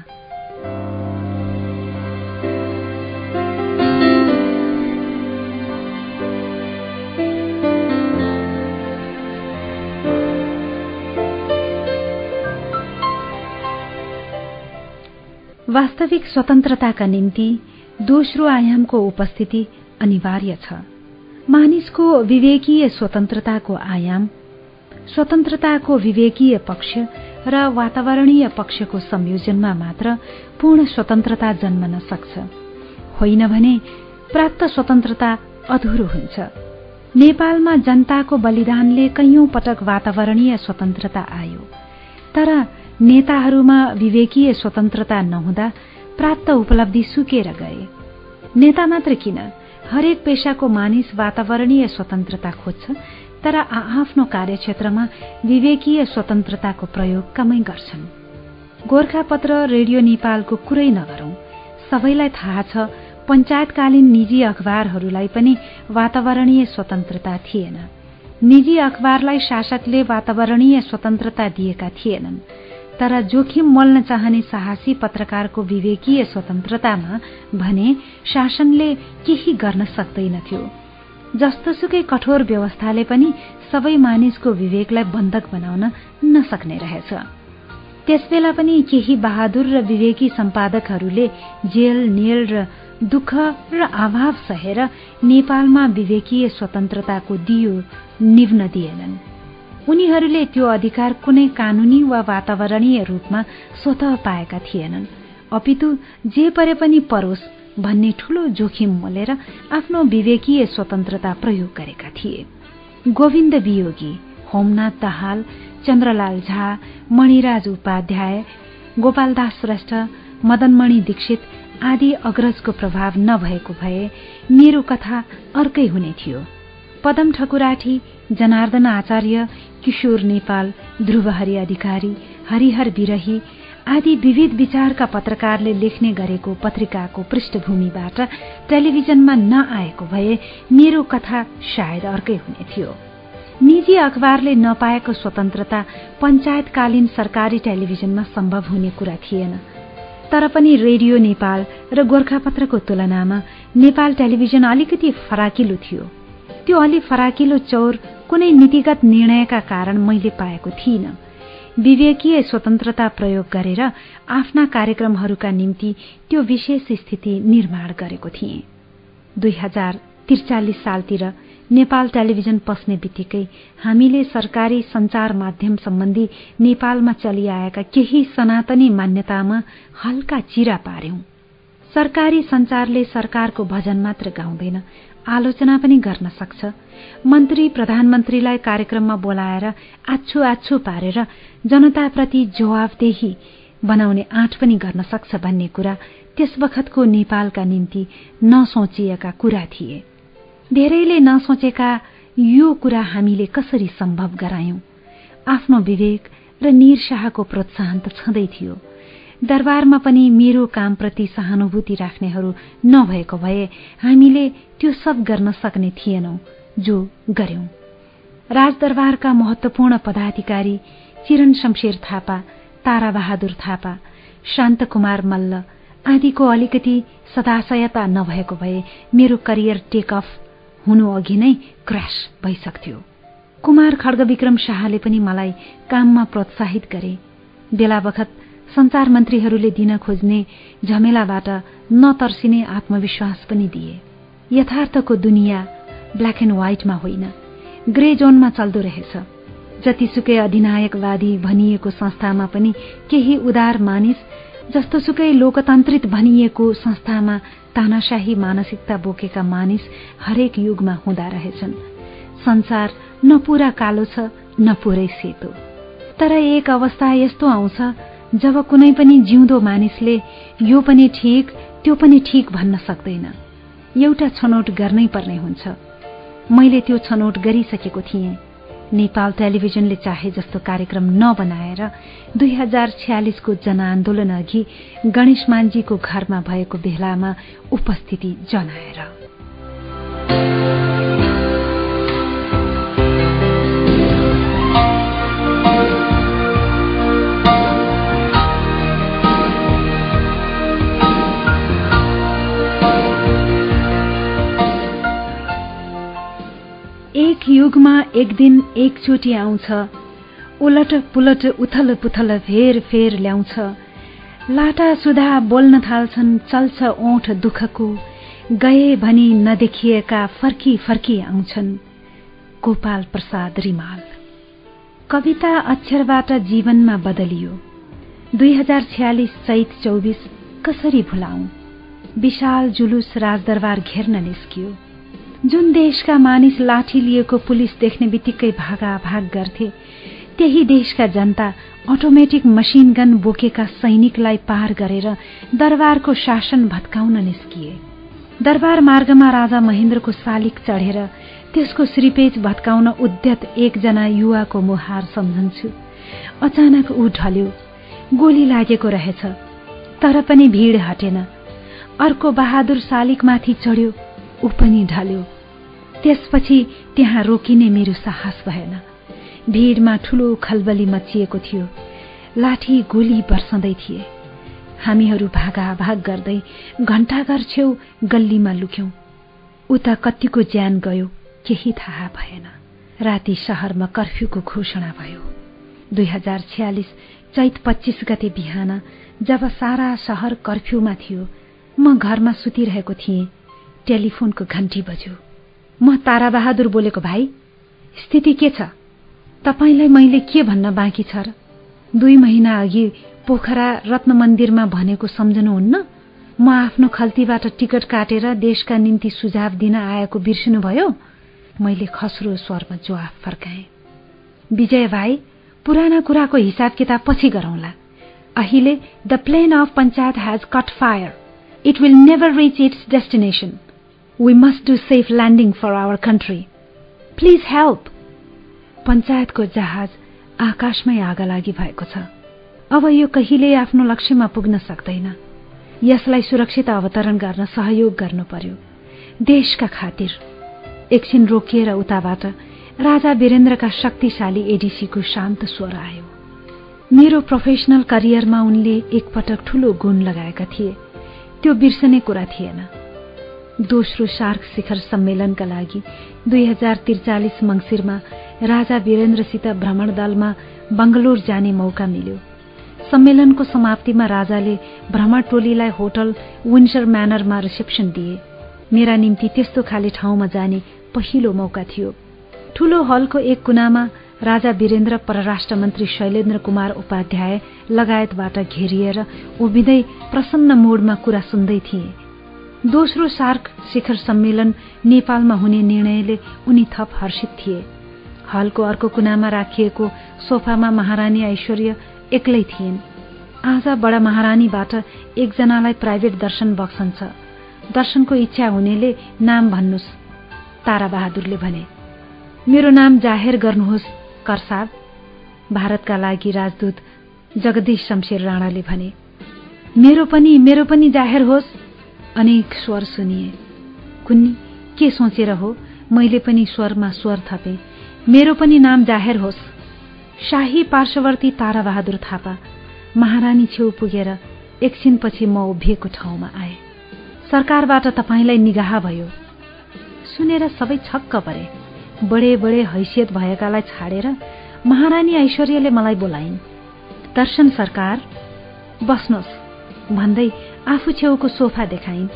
वास्तविक स्वतन्त्रताका निम्ति दोस्रो आयामको उपस्थिति अनिवार्य छ। मानिसको विवेकीय स्वतन्त्रताको आयाम स्वतन्त्रताको विवेकीय पक्ष र वातावरणीय पक्षको संयोजनमा मात्र पूर्ण स्वतन्त्रता जन्मन सक्छ। होइन भने प्राप्त स्वतन्त्रता अधुरो हुन्छ। नेपालमा जनताको बलिदानले कैयौं पटक वातावरणीय स्वतन्त्रता आयो। तर नेताहरूमा विवेकीय स्वतन्त्रता नहुँदा प्राप्त उपलब्धि सुकेर गए। नेता मात्र किन? हरेक पेशाको मानिस वातावरणीय स्वतन्त्रता खोज्छ तर आफ्नो कार्यक्षेत्रमा विवेकीय स्वतन्त्रताको प्रयोग कमै गर्छन्। गोर्खापत्र रेडियो नेपालको कुरै नगरौं। सबैलाई थाहा छ पञ्चायतकालीन निजी अखबारहरूलाई पनि वातावरणीय स्वतन्त्रता थिएन। निजी अखबारलाई शासकले वातावरणीय स्वतन्त्रता दिएका थिएनन्। तर जोखिम मोल्न चाहने साहसी पत्रकारको विवेकीय स्वतन्त्रतामा भने शासनले केही गर्न सक्दैनथ्यो जस्तोसुकै कठोर व्यवस्थाले पनि सबै मानिसको विवेकलाई बन्धक बनाउन नसक्ने रहेछ। त्यसबेला पनि केही बहादुर र विवेकी सम्पादकहरूले जेल नेल र दुःख र अभाव सहेर नेपालमा विवेकीय स्वतन्त्रताको दियो निभ्न दिएनन्। उनीहरूले त्यो अधिकार कुनै कानूनी वा वातावरणीय रूपमा स्वत पाएका थिएनन्। अपितु जे परे पनि परोस् भन्ने ठूलो जोखिम मोलेर आफ्नो विवेकीय स्वतन्त्रता प्रयोग गरेका थिए। गोविन्द वियोगी होमनाथ दाहाल चन्द्रलाल झा मणिराज उपाध्याय गोपालदास श्रेष्ठ मदनमणि दीक्षित आदि अग्रजको प्रभाव नभएको भए मेरो कथा अर्कै हुने थियो। पदम ठकुराठी जनार्दन आचार्य किशोर नेपाल ध्रुवहरि अधिकारी हरिहर विरही आदि विविध विचारका पत्रकारले लेख्ने गरेको पत्रिकाको पृष्ठभूमिबाट टेलिभिजनमा नआएको भए मेरो कथा सायद अर्कै हुने थियो। निजी अखबारले नपाएको स्वतन्त्रता पञ्चायतकालीन सरकारी टेलिभिजनमा सम्भव हुने कुरा थिएन। तर पनि रेडियो नेपाल र गोर्खापत्रको तुलनामा नेपाल टेलिभिजन अलिकति फराकिलो थियो। त्यो अलि फराकिलो चौर कुनै नीतिगत निर्णयका कारण मैले पाएको थिइनँ। विवेकीय स्वतन्त्रता प्रयोग गरेर आफ्ना कार्यक्रमहरूका निम्ति त्यो विशेष स्थिति निर्माण गरेको थिएँ। दुई हजार त्रिचालिस सालतिर नेपाल टेलिभिजन पस्ने बित्तिकै हामीले सरकारी संचार माध्यम सम्बन्धी नेपालमा चलिआएका केही सनातनी मान्यतामा हल्का चिरा पार्यौं। सरकारी संचारले सरकारको भजन मात्र गाउँदैन आलोचना पनि गर्न सक्छ। मन्त्री प्रधानमन्त्रीलाई कार्यक्रममा बोलाएर आछु आछु पारेर जनताप्रति जवाबदेही बनाउने आँट पनि गर्न सक्छ भन्ने कुरा त्यस बखतको नेपालका निम्ति नसोचिएका कुरा थिए। धेरैले नसोचेका यो कुरा हामीले कसरी सम्भव गरायौं? आफ्नो विवेक र निरशाहको प्रोत्साहन त छँदै थियो। दरबारमा पनि मेरो कामप्रति सहानुभूति राख्नेहरू नभएको भए हामीले त्यो सब गर्न सक्ने थिएनौं जो गर्यौं। राजदरबारका महत्वपूर्ण पदाधिकारी चिरण शमशेर थापा ताराबहादुर थापा शान्तकुमार मल्ल आदिको अलिकति सदाशयता नभएको भए मेरो करियर टेक अफ हुनु अघि नै क्रास भइसक्थ्यो। कुमार खड्गविक्रम शाहले पनि मलाई काममा प्रोत्साहित गरे। बेला बखत संचार मन्त्रीहरूले दिन खोज्ने झमेलाबाट नतर्सिने आत्मविश्वास पनि दिए। यथार्थको दुनियाँ ब्ल्याक एन्ड व्हाइटमा होइन। ग्रे जोनमा चल्दो रहेछ। जतिसुकै अधिनायकवादी भनिएको संस्थामा पनि केही उदार मानिस जस्तोसुकै लोकतान्त्रित भनिएको संस्थामा तानाशाही मानसिकता बोकेका मानिस हरेक युगमा हुँदा रहेछन्। संसार न पूरा कालो छ न पुरै सेतो। तर एक अवस्था यस्तो आउँछ जब कुनै पनि जिउँदो मानिसले यो पनि ठिक त्यो पनि ठिक भन्न सक्दैन। एउटा छनौट गर्नै पर्ने हुन्छ। मैले त्यो छनौट गरिसकेको थिएँ। नेपाल टेलिभिजनले चाहे जस्तो कार्यक्रम नबनाएर दुई हजार छ्यालिसको जनआन्दोलन अघि गणेश मान्जीको घरमा भएको बेलामा उपस्थिति जनाएर। एक युगमा एक दिन एकचोटि आउँछ। उलट पुलट उथल पुथल फेर फेर ल्याउँछ। लाटा सुधा बोल्न थाल्छन् चल्छ ओठ दुःखको। गए भनी नदेखिएका फर्की फर्की आउँछन्। गोपाल प्रसाद रिमाल। कविता अक्षरबाट जीवनमा बदलियो। दुई हजार छ्यालिस चैत चौबिस कसरी भुलाऊ विशाल जुलुस राजदरबार घेर्न निस्कियो। जुन देशका मानिस लाठी लिएको पुलिस देख्ने बित्तिकै भागाभाग गर्थे त्यही देशका जनता अटोमेटिक मसिन गन बोकेका सैनिकलाई पार गरेर दरबारको शासन भत्काउन निस्किए। दरबार मार्गमा राजा महेन्द्रको शालिक चढेर त्यसको श्रीपेज भत्काउन उद्यत एकजना युवाको मुहार सम्झन्छु। अचानक ऊ ढल्यो गोली लागेको रहेछ तर पनि भीड़ हटेन। अर्को बहादुर शालिकमाथि चढ्यो ऊ पनि ढल्यो। त्यसपछि त्यहाँ रोकिने मेरो साहस भएन। भीड़मा ठूलो खलबली मचिएको थियो। लाठी गोली बर्सँदै थिए। हामीहरू भागाभाग गर्दै घण्टाघर छेउ गल्लीमा लुक्यौं। उता कतिको ज्यान गयो केही थाहा भएन। राति शहरमा कर्फ्यूको घोषणा भयो। दुई हजार छ्यालिस चैत पच्चिस गते बिहान जब सारा शहर कर्फ्यूमा थियो म घरमा सुतिरहेको थिएँ। टेलिफोनको घण्टी बज्यो। म ताराबहादुर बोलेको भाइ स्थिति के छ? तपाईँलाई मैले के भन्न बाँकी छ र? दुई महिना अघि पोखरा रत्न मन्दिरमा भनेको सम्झनुहुन्न? म आफ्नो खल्तीबाट टिकट काटेर देशका निम्ति सुझाव दिन आएको बिर्सिनुभयो? मैले खस्रो स्वरमा जवाफ फर्काएँ। विजय भाइ पुराना कुराको हिसाब किताब पछि गरौंला। अहिले the plane of panchayat has caught fire it will never reach its destination We must do safe landing for our country. Please help. पञ्चायतको जहाज आकाशमै आगा लागि भएको छ। अब यो कहिले आफ्नो लक्ष्यमा पुग्न सक्दैन। यसलाई सुरक्षित अवतरण गर्न सहयोग गर्नु पर्यो। देशका खातिर। एकछिन रोकिएर उताबाट राजा वीरेन्द्रका शक्तिशाली एडिसीको शान्त स्वर आयो। मेरो प्रोफेसनल करियरमा उनले एकपटक ठूलो गुण लगाएका थिए। त्यो बिर्सने कुरा थिएन। दोस्रो सार्क शिखर सम्मेलनका लागि दुई हजार त्रिचालिस मङ्सिरमा राजा वीरेन्द्रसित भ्रमण दलमा बङ्गलोर जाने मौका मिल्यो। सम्मेलनको समाप्तिमा राजाले भ्रमण टोलीलाई होटल विन्सर म्यानरमा रिसेप्सन दिए। मेरा निम्ति त्यस्तो खाले ठाउँमा जाने पहिलो मौका थियो। ठूलो हलको एक कुनामा राजा वीरेन्द्र परराष्ट्र मन्त्री शैलेन्द्र कुमार उपाध्याय लगायतबाट घेरिएर उभिँदै प्रसन्न मोडमा कुरा सुन्दै थिए। दोस्रो सार्क शिखर सम्मेलन नेपालमा हुने निर्णयले उनी थप हर्षित थिए। हलको अर्को कुनामा राखिएको सोफामा महारानी ऐश्वर्य एक्लै थिइन्। आज बडा महारानीबाट एकजनालाई प्राइभेट दर्शन बक्सन्छ दर्शनको इच्छा हुनेले नाम भन्नुहोस् ताराबहादुरले भने। मेरो नाम जाहेर गर्नुहोस् करसाब भारतका लागि राजदूत जगदीश शमशेर राणाले भने। मेरो पनि मेरो पनि जाहेर होस्। अनेक स्वर सुनिए। कुन्नी के सोचेर हो? मैले पनि स्वरमा स्वर थपे। मेरो पनि नाम जाहेर होस्। शाही पार्श्ववर्ती ताराबहादुर थापा। महारानी छेउ पुगेर एकछिनपछि म उभिएको ठाउँमा आए। सरकारबाट तपाईँलाई निगाह भयो। सुनेर सबै छक्क परे। बडे बडे हैसियत भएकालाई छाडेर महारानी ऐश्वर्यले मलाई बोलाइन् दर्शन सरकार बस्नुहोस्। भन्दै आफू छेउको सोफा देखाइन्।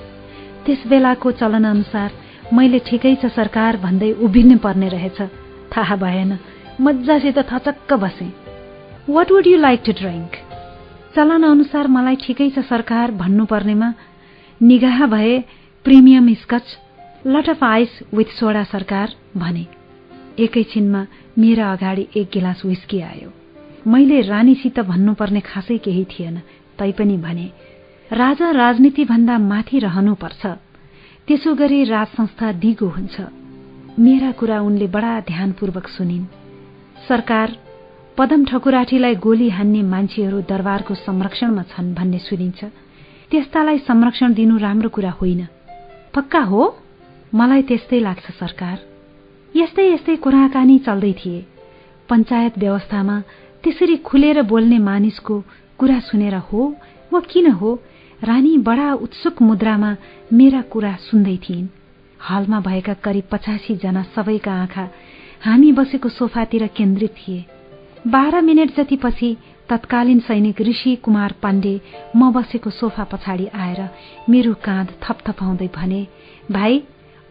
त्यस बेलाको चलन अनुसार मैले ठिकै छ सरकार भन्दै उभिनु पर्ने रहेछ। थाहा भएन। मजासित थचक्क बसे। What would you like to drink चलन अनुसार मलाई ठिकै छ सरकार भन्नुपर्नेमा निगाह भए premium scotch lot of ice with soda सरकार भने। एकैछिनमा मेरा अगाडि एक गिलास विस्की आयो। मैले रानीसित भन्नुपर्ने खासै केही थिएन तैपनि भने राजा राजनीति भन्दा माथि रहनुपर्छ। त्यसो गरी राज संस्था दिगो हुन्छ। मेरा कुरा उनले बडा ध्यानपूर्वक सुनिन्। सरकार पदम ठकुराठीलाई गोली हान्ने मान्छेहरू दरबारको संरक्षणमा छन् भन्ने सुनिन्छ। त्यस्तालाई संरक्षण दिनु राम्रो कुरा होइन। पक्का हो? मलाई त्यस्तै लाग्छ सरकार। यस्तै यस्तै कुराकानी चल्दै थिए। पञ्चायत व्यवस्थामा त्यसरी खुलेर बोल्ने मानिसको कुरा सुनेर हो वा किन हो रानी बडा उत्सुक मुद्रामा मेरा कुरा सुन्दै थिइन्। हलमा भएका करिब पचासी जना सबैका आँखा हामी बसेको सोफातिर केन्द्रित थिए। बाह्र मिनट जति पछि तत्कालीन सैनिक ऋषि कुमार पाण्डे म बसेको सोफा पछाडि आएर मेरो काँध थपथपाउँदै भने भाइ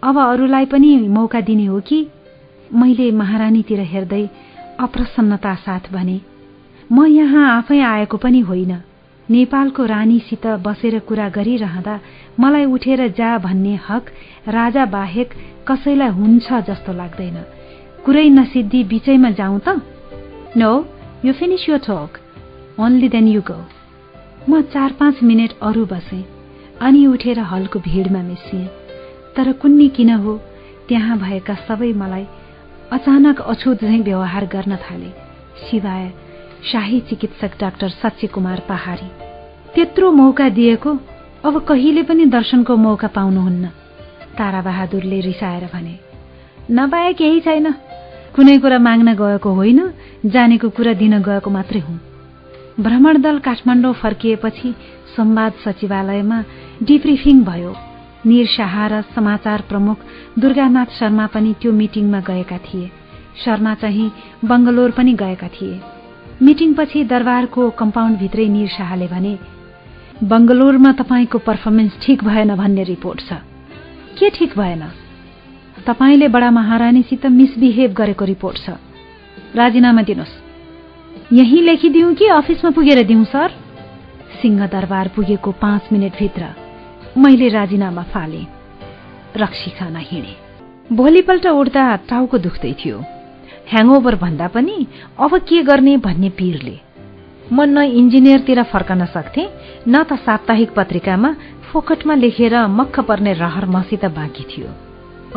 अब अरूलाई पनि मौका दिने हो कि? मैले महारानीतिर हेर्दै अप्रसन्नता साथ भने म यहाँ आफै आएको पनि होइन। नेपालको रानीसित बसेर कुरा गरिरहँदा मलाई उठेर जा भन्ने हक राजा बाहेक कसैलाई हुन्छ जस्तो लाग्दैन। कुरै नसिद्धि बिचैमा जाउँ त? No you finish your talk only then you go म चार पाँच मिनट अरू बसेँ अनि उठेर हलको भिडमा मिसिएँ। तर कुन्नी किन हो? त्यहाँ भएका सबै मलाई अचानक अछुत झैँ व्यवहार गर्न थाले। सिवाय शाही चिकित्सक डाक्टर सच्चे कुमार पहाडी। त्यत्रो मौका दिएको अब कहिले पनि दर्शनको मौका पाउनुहुन्न। ताराबहादुरले रिसाएर भने नपाए केही छैन। कुनै कुरा माग्न गएको होइन जानेको कुरा दिन गएको मात्रै हुँ। भ्रमण दल काठमाडौँ फर्किएपछि संवाद सचिवालयमा डिब्रिफिङ भयो। निर शाह र समाचार प्रमुख दुर्गानाथ शर्मा पनि त्यो मिटिङमा गएका थिए। शर्मा चाहिँ बङ्गलोर पनि गएका थिए। मिटिङपछि दरबारको कम्पाउन्डभित्रै निर शाहले भने बङ्गलोरमा तपाईँको पर्फर्मेन्स ठिक भएन भन्ने रिपोर्ट छ। के ठिक भएन? तपाईँले बडा महारानीसित मिसबिहेभ गरेको रिपोर्ट छ। राजीनामा दिनुहोस्। यही लेखिदिउँ कि अफिसमा पुगेर दिउँ सर? सिंह दरबार पुगेको पाँच मिनटभित्र मैले राजीनामा फाले। रक्सी खान हिँडे। भोलिपल्ट उड्दा टाउको दुख्दै थियो। ह्याङओभर भन्दा पनि अब के गर्ने भन्ने पीरले। म न इन्जिनियरतिर फर्कन सक्थे न त साप्ताहिक पत्रिकामा फोकटमा लेखेर मक्ख पर्ने रहर मसित बाँकी थियो।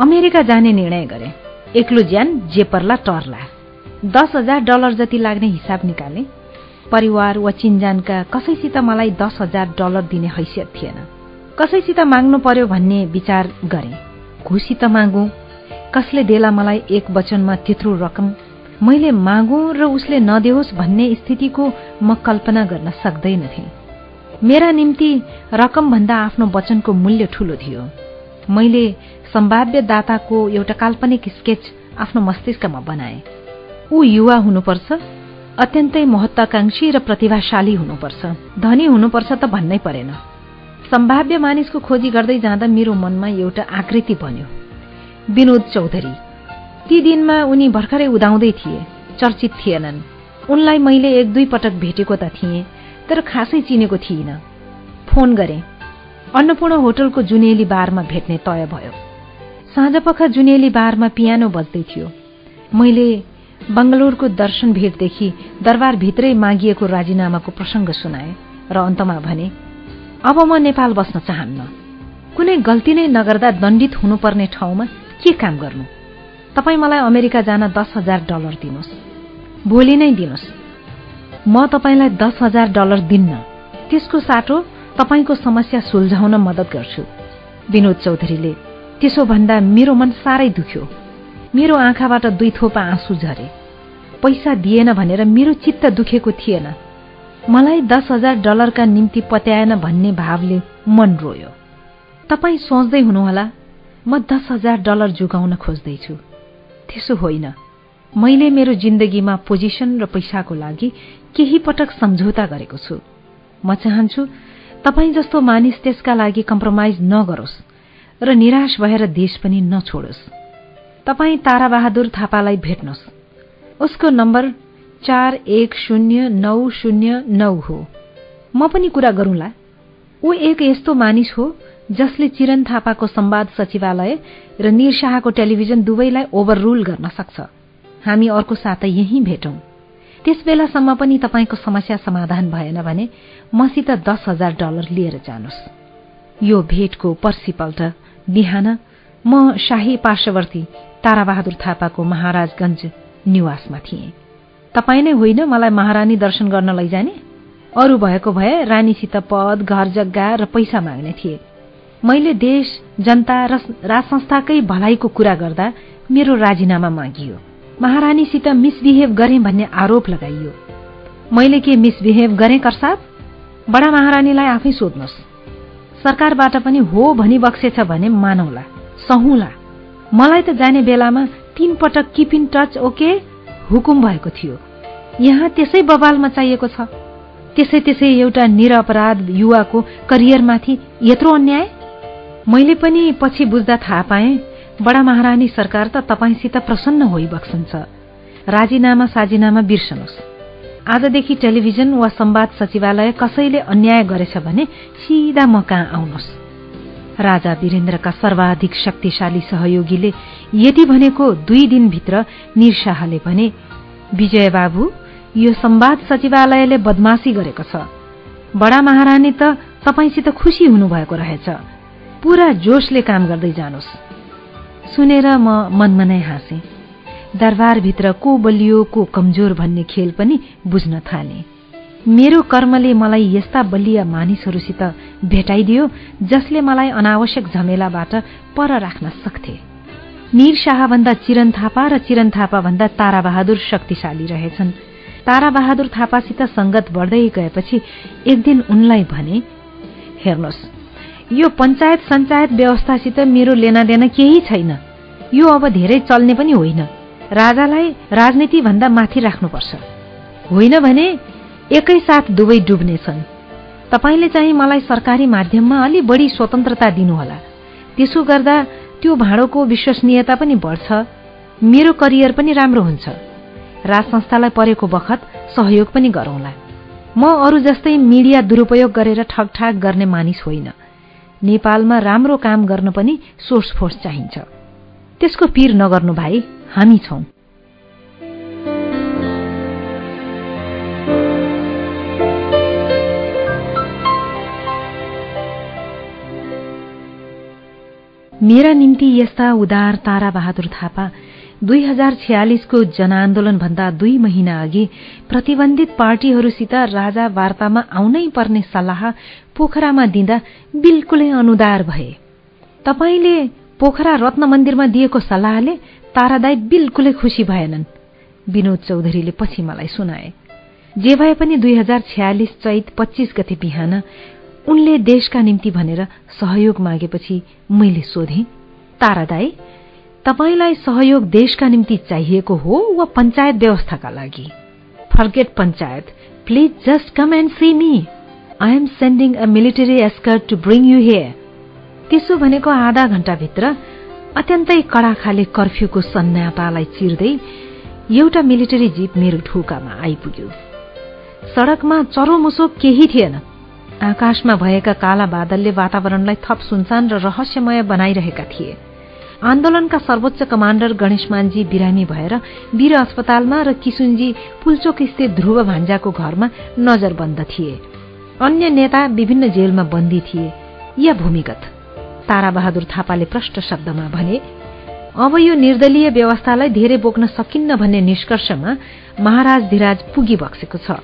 अमेरिका जाने निर्णय गरे। एक्लो ज्यान जे पर्ला टर्ला। दस हजार डलर जति लाग्ने हिसाब निकाले। परिवार वा चिन्जानका कसैसित मलाई दस हजार डलर दिने हैसियत थिएन। कसैसित माग्नु पर्यो भन्ने विचार गरे। घुसी त मागु। कसले देला मलाई एक वचनमा त्यत्रो रकम? मैले मागु र उसले नदेओस् भन्ने स्थितिको म कल्पना गर्न सक्दैनथे। मेरा निम्ति रकमभन्दा आफ्नो वचनको मूल्य ठूलो थियो। मैले सम्भाव्य दाताको एउटा काल्पनिक स्केच आफ्नो मस्तिष्कमा बनाए। ऊ युवा हुनुपर्छ अत्यन्तै महत्वाकांक्षी र प्रतिभाशाली हुनुपर्छ। धनी हुनुपर्छ त भन्नै परेन। सम्भाव्य मानिसको खोजी गर्दै जाँदा मेरो मनमा एउटा आकृति बन्यो। विनोद चौधरी। ती दिनमा उनी भर्खरै उदाउँदै थिए चर्चित थिएनन्। उनलाई मैले एक दुई पटक भेटेको त थिएँ तर खासै चिनेको थिइनँ। फोन गरे। अन्नपूर्ण होटलको जुनेली बारमा भेट्ने तय भयो। साँझपख जुनेली बारमा पियानो बज्दै थियो। मैले बङ्गलोरको दर्शन भेटदेखि दरबारभित्रै मागिएको राजीनामाको प्रसङ्ग सुनाए र अन्तमा भने अब म नेपाल बस्न चाहन्न। कुनै गल्ती नै नगर्दा दण्डित हुनुपर्ने ठाउँमा के काम गर्नु? तपाईँ मलाई अमेरिका जान दस हजार डलर दिनुहोस्। भोलि नै दिनुहोस्। म तपाईँलाई दस हजार डलर दिन्न। त्यसको साटो तपाईँको समस्या सुल्झाउन मद्दत गर्छु। विनोद चौधरीले त्यसो भन्दा मेरो मन साह्रै दुख्यो। मेरो आँखाबाट दुई थोपा आँसु झरे। पैसा दिएन भनेर मेरो चित्त दुखेको थिएन। मलाई दस हजार डलरका निम्ति पत्याएन भन्ने भावले मन रोयो। तपाईँ सोच्दै हुनुहोला म दस हजार डलर जुगाउन खोज्दैछु। त्यसो होइन मैले मेरो जिन्दगीमा पोजिसन र पैसाको लागि केही पटक सम्झौता गरेको छु। म चाहन्छु तपाईँ जस्तो मानिस त्यसका लागि कम्प्रोमाइज नगरोस् र निराश भएर देश पनि नछोडोस्। तपाईँ ताराबहादुर थापालाई भेट्नुहोस् उसको नम्बर चार एक शून्य नौ शून्य नौ हो। म पनि कुरा गरौँला। ऊ एक यस्तो मानिस हो जसले चिरन थापाको संवाद सचिवालय र निरशाहको टेलिभिजन दुवैलाई ओभररुल गर्न सक्छ। हामी अर्को साता यही भेटौं। त्यस बेलासम्म पनि तपाईँको समस्या समाधान भएन भने मसित दस हजार डलर लिएर जानुहोस्। यो भेटको पर्सिपल्ट बिहान म शाही पार्श्ववर्ती ताराबहादुर थापाको महाराजगंज निवासमा थिएँ। तपाईँ नै होइन मलाई महारानी दर्शन गर्न लैजाने? अरू भएको भए रानीसित पद घर जग्गा र पैसा माग्ने थिए। मैले देश जनता र राज संस्थाकै भलाइको कुरा गर्दा मेरो राजीनामा मागियो। महारानीसित मिसबिहेभ गरे भन्ने आरोप लगाइयो। मैले के मिसबिहेभ गरेँ कर्साब बडा महारानीलाई आफै सोध्नुहोस्। सरकारबाट पनि हो भनी बक्सेछ भने मानौला सहुला। मलाई त जाने बेलामा तीन पटक किप इन टच ओके? हुकुम भएको थियो। यहाँ त्यसै बबालमा चाहिएको छ। त्यसै त्यसै एउटा निरपराध युवाको करियरमाथि यत्रो अन्याय? मैले पनि पछि बुझ्दा थाहा पाएँ बडा महारानी सरकार त तपाईँसित प्रसन्न होइबक्सन्छ राजीनामा साजीनामा बिर्सनुहोस्। आजदेखि टेलिभिजन वा संवाद सचिवालय कसैले अन्याय गरेछ भने सिधा म कहाँ आउनुहोस्। राजा वीरेन्द्रका सर्वाधिक शक्तिशाली सहयोगीले यति भनेको दुई दिनभित्र निरशाहले भने विजय बाबु यो संवाद सचिवालयले बदमाशी गरेको छ। बडा महारानी त तपाईँसित खुशी हुनुभएको रहेछ। पूरा जोशले काम गर्दै जानुहोस् सुनेर म मनमनै हाँसे। दरबारभित्र को बलियो को कमजोर भन्ने खेल पनि बुझ्न थाले। मेरो कर्मले मलाई यस्ता बलिया मानिसहरूसित भेटाइदियो जसले मलाई अनावश्यक झमेलाबाट पर राख्न सक्थे। निर शाहभन्दा चिरन थापा र चिरन थापाभन्दा ताराबहादुर शक्तिशाली रहेछन्। ताराबहादुर थापासित संगत बढ्दै गएपछि एक दिन उनलाई भने हेर्नुहोस् यो पञ्चायत सञ्चायत व्यवस्थासित मेरो लेनादेना केही छैन। यो अब धेरै चल्ने पनि होइन। राजालाई राजनीति भन्दा माथि राख्नुपर्छ। होइन भने एकैसाथ दुवै डुब्नेछन्। तपाईँले चाहिँ मलाई सरकारी माध्यममा अलि बढी स्वतन्त्रता दिनुहोला। त्यसो गर्दा त्यो भाँडोको विश्वसनीयता पनि बढ्छ। मेरो करियर पनि राम्रो हुन्छ। राज संस्थालाई परेको बखत सहयोग पनि गरौंला। म अरू जस्तै मिडिया दुरूपयोग गरेर ठगठाग गर्ने मानिस होइन। नेपालमा राम्रो काम गर्न पनि सोर्स फोर्स चाहिन्छ। त्यसको पीर नगर्नु भाइ हामी छौं। मेरा निम्ति यस्ता उदार तारा बहादुर थापा दुई हजार छयालिसको जनआन्दोलनभन्दा दुई महिना अघि प्रतिबन्धित पार्टीहरूसित राजा वार्तामा आउनै पर्ने सल्लाह पोखरामा दिँदा बिल्कुलै अनुदार भए। तपाईँले पोखरा रत्न मन्दिरमा दिएको सल्लाहले तारादाई बिल्कुलै खुसी भएनन् विनोद चौधरीले पछि मलाई सुनाए। जे भए पनि दुई हजार छयालिस चैत पच्चिस गते बिहान उनले देशका निम्ति भनेर सहयोग मागेपछि मैले सोधे तारादाई तपाईँलाई सहयोग देशका निम्ति चाहिएको हो वा पञ्चायत व्यवस्थाका लागि? Forget panchayat please just come and see me. I am sending a military escort to bring you here त्यसो भनेको आधा घण्टाभित्र अत्यन्तै कडाखाले कर्फ्यूको सन्नाटालाई चिर्दै एउटा मिलिटरी जीप मेरो ढोकामा आइपुग्यो। सड़कमा चरोमुसो केही थिएन। आकाशमा भएका काला बादलले वातावरणलाई थप सुनसान र रहस्यमय बनाइरहेका थिए। आन्दोलनका सर्वोच्च कमाण्डर गणेशमानजी बिरामी भएर वीर अस्पतालमा र किसुनजी पुलचोक स्थित ध्रुव भान्जाको घरमा नजरबन्द थिए। अन्य नेता विभिन्न जेलमा बन्दी थिए। या भूमिगत। ताराबहादुर थापाले प्रष्ट शब्दमा भने अब यो निर्दलीय व्यवस्थालाई धेरै बोक्न सकिन्न भन्ने निष्कर्षमा महाराज धिराज पुगिबक्सेको छ।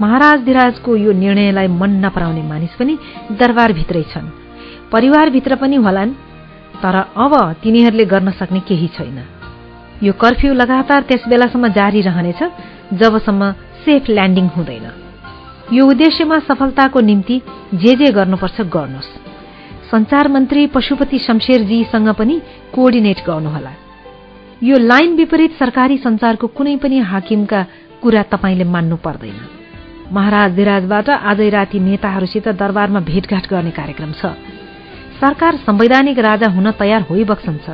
महाराज धिराजको यो निर्णयलाई मन नपराउने मानिस पनि दरबारभित्रै छन्। परिवारभित्र पनि होलान् तर अब तिनीहरूले गर्न सक्ने केही छैन। यो कर्फ्यू लगातार त्यस बेलासम्म जारी रहनेछ जबसम्म सेफ ल्यान्डिङ हुँदैन। यो उद्देश्यमा सफलताको निम्ति जे जे गर्नुपर्छ गर्नुहोस्। संचार मन्त्री पशुपति शमशेरजीसँग पनि कोअर्डिनेट गर्नुहोला। यो लाइन विपरीत सरकारी संचारको कुनै पनि हाकिमका कुरा तपाईँले मान्नु पर्दैन। महाराज धिराजबाट आजै राति नेताहरूसित दरबारमा भेटघाट गर्ने कार्यक्रम छ। सरकार संवैधानिक राजा हुन तयार होइबक्सन्छ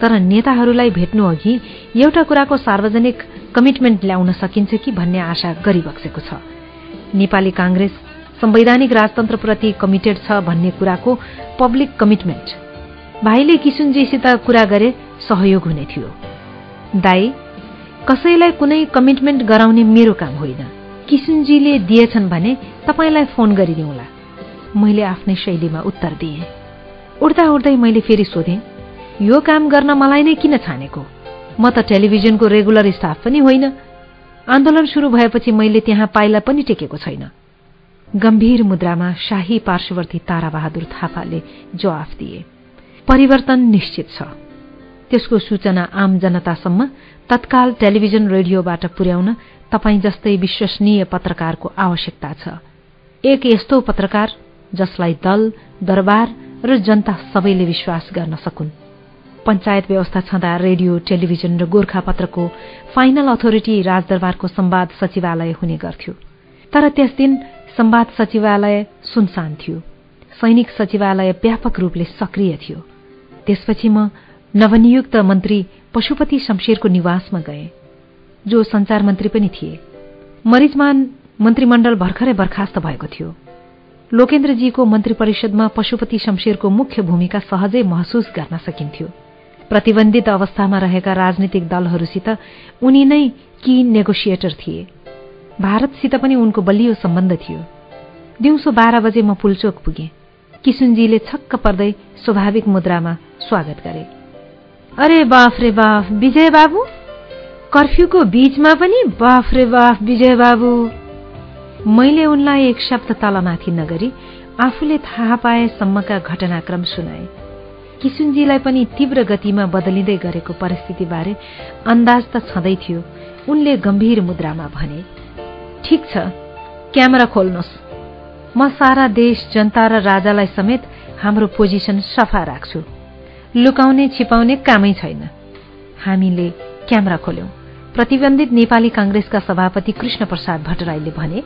तर नेताहरूलाई भेट्नु अघि एउटा कुराको सार्वजनिक कमिटमेन्ट ल्याउन सकिन्छ कि भन्ने आशा गरिबक्सेको छ। नेपाली कांग्रेस संवैधानिक राजतन्त्रप्रति कमिटेड छ भन्ने कुराको पब्लिक कमिटमेन्ट। भाइले किसुनजीसित कुरा गरे सहयोग हुने थियो। दाई कसैलाई कुनै कमिटमेन्ट गराउने मेरो काम होइन। किसुनजीले दिएछन् भने तपाईँलाई फोन गरिदिउँला। मैले आफ्नै शैलीमा उत्तर दिएँ। उड्दा उड्दै मैले फेरि सोधेँ यो काम गर्न मलाई नै किन छानेको? म त टेलिभिजनको रेगुलर स्टाफ पनि होइन। आन्दोलन सुरु भएपछि मैले त्यहाँ पाइला पनि टेकेको छैन। गम्भीर मुद्रामा शाही पार्श्ववर्ती ताराबहादुर थापाले जवाफ दिए। परिवर्तन निश्चित छ। त्यसको सूचना आम जनतासम्म तत्काल टेलिभिजन रेडियोबाट पुर्याउन तपाईँ जस्तै विश्वसनीय पत्रकारको आवश्यकता छ। एक यस्तो पत्रकार जसलाई दल दरबार र जनता सबैले विश्वास गर्न सकुन्। पञ्चायत व्यवस्था छँदा रेडियो टेलिभिजन र गोर्खापत्रको फाइनल अथोरिटी राजदरबारको संवाद सचिवालय हुने गर्थ्यो। तर त्यस दिन संवाद सचिवालय सुनसान थियो। सैनिक सचिवालय व्यापक रूपले सक्रिय थियो। त्यसपछि म नवनियुक्त मन्त्री पशुपति शमशेरको निवासमा गए जो संचार मन्त्री पनि थिए। मरिजमान मन्त्रीमण्डल भर्खरै बर्खास्त भएको थियो। लोकेन्द्रजीको मन्त्री परिषदमा पशुपति शमशेरको मुख्य भूमिका सहजै महसुस गर्न सकिन्थ्यो। प्रतिबन्धित अवस्थामा रहेका राजनीतिक दलहरूसित उनी नै की नेगोसिएटर थिए। भारतसित पनि उनको बलियो सम्बन्ध थियो। दिउँसो बाह्र बजे म पुलचोक पुगेँ। किसुनजीले छक्क पर्दै स्वाभाविक मुद्रामा स्वागत गरे। अरे बाफ रे बाफ विजय बाबु? कर्फ्यूको बीचमा पनि बाफ रे बाफ विजय बाबु। मैले उनलाई एक शब्द तलमाथि नगरी आफूले थाहा पाएसम्मका घटनाक्रम सुनाए। किसुनजीलाई पनि तीव्र गतिमा बदलिँदै गरेको परिस्थितिबारे अन्दाज त छँदै थियो। उनले गम्भीर मुद्रामा भने ठिक छ क्यामेरा खोल्नुहोस् म सारा देश जनता र राजालाई समेत हाम्रो पोजिसन सफा राख्छु। लुकाउने छिपाउने कामै छैन। हामीले क्यामेरा खोल्यौं। प्रतिबन्धित नेपाली कांग्रेसका सभापति कृष्ण प्रसाद भट्टराईले भने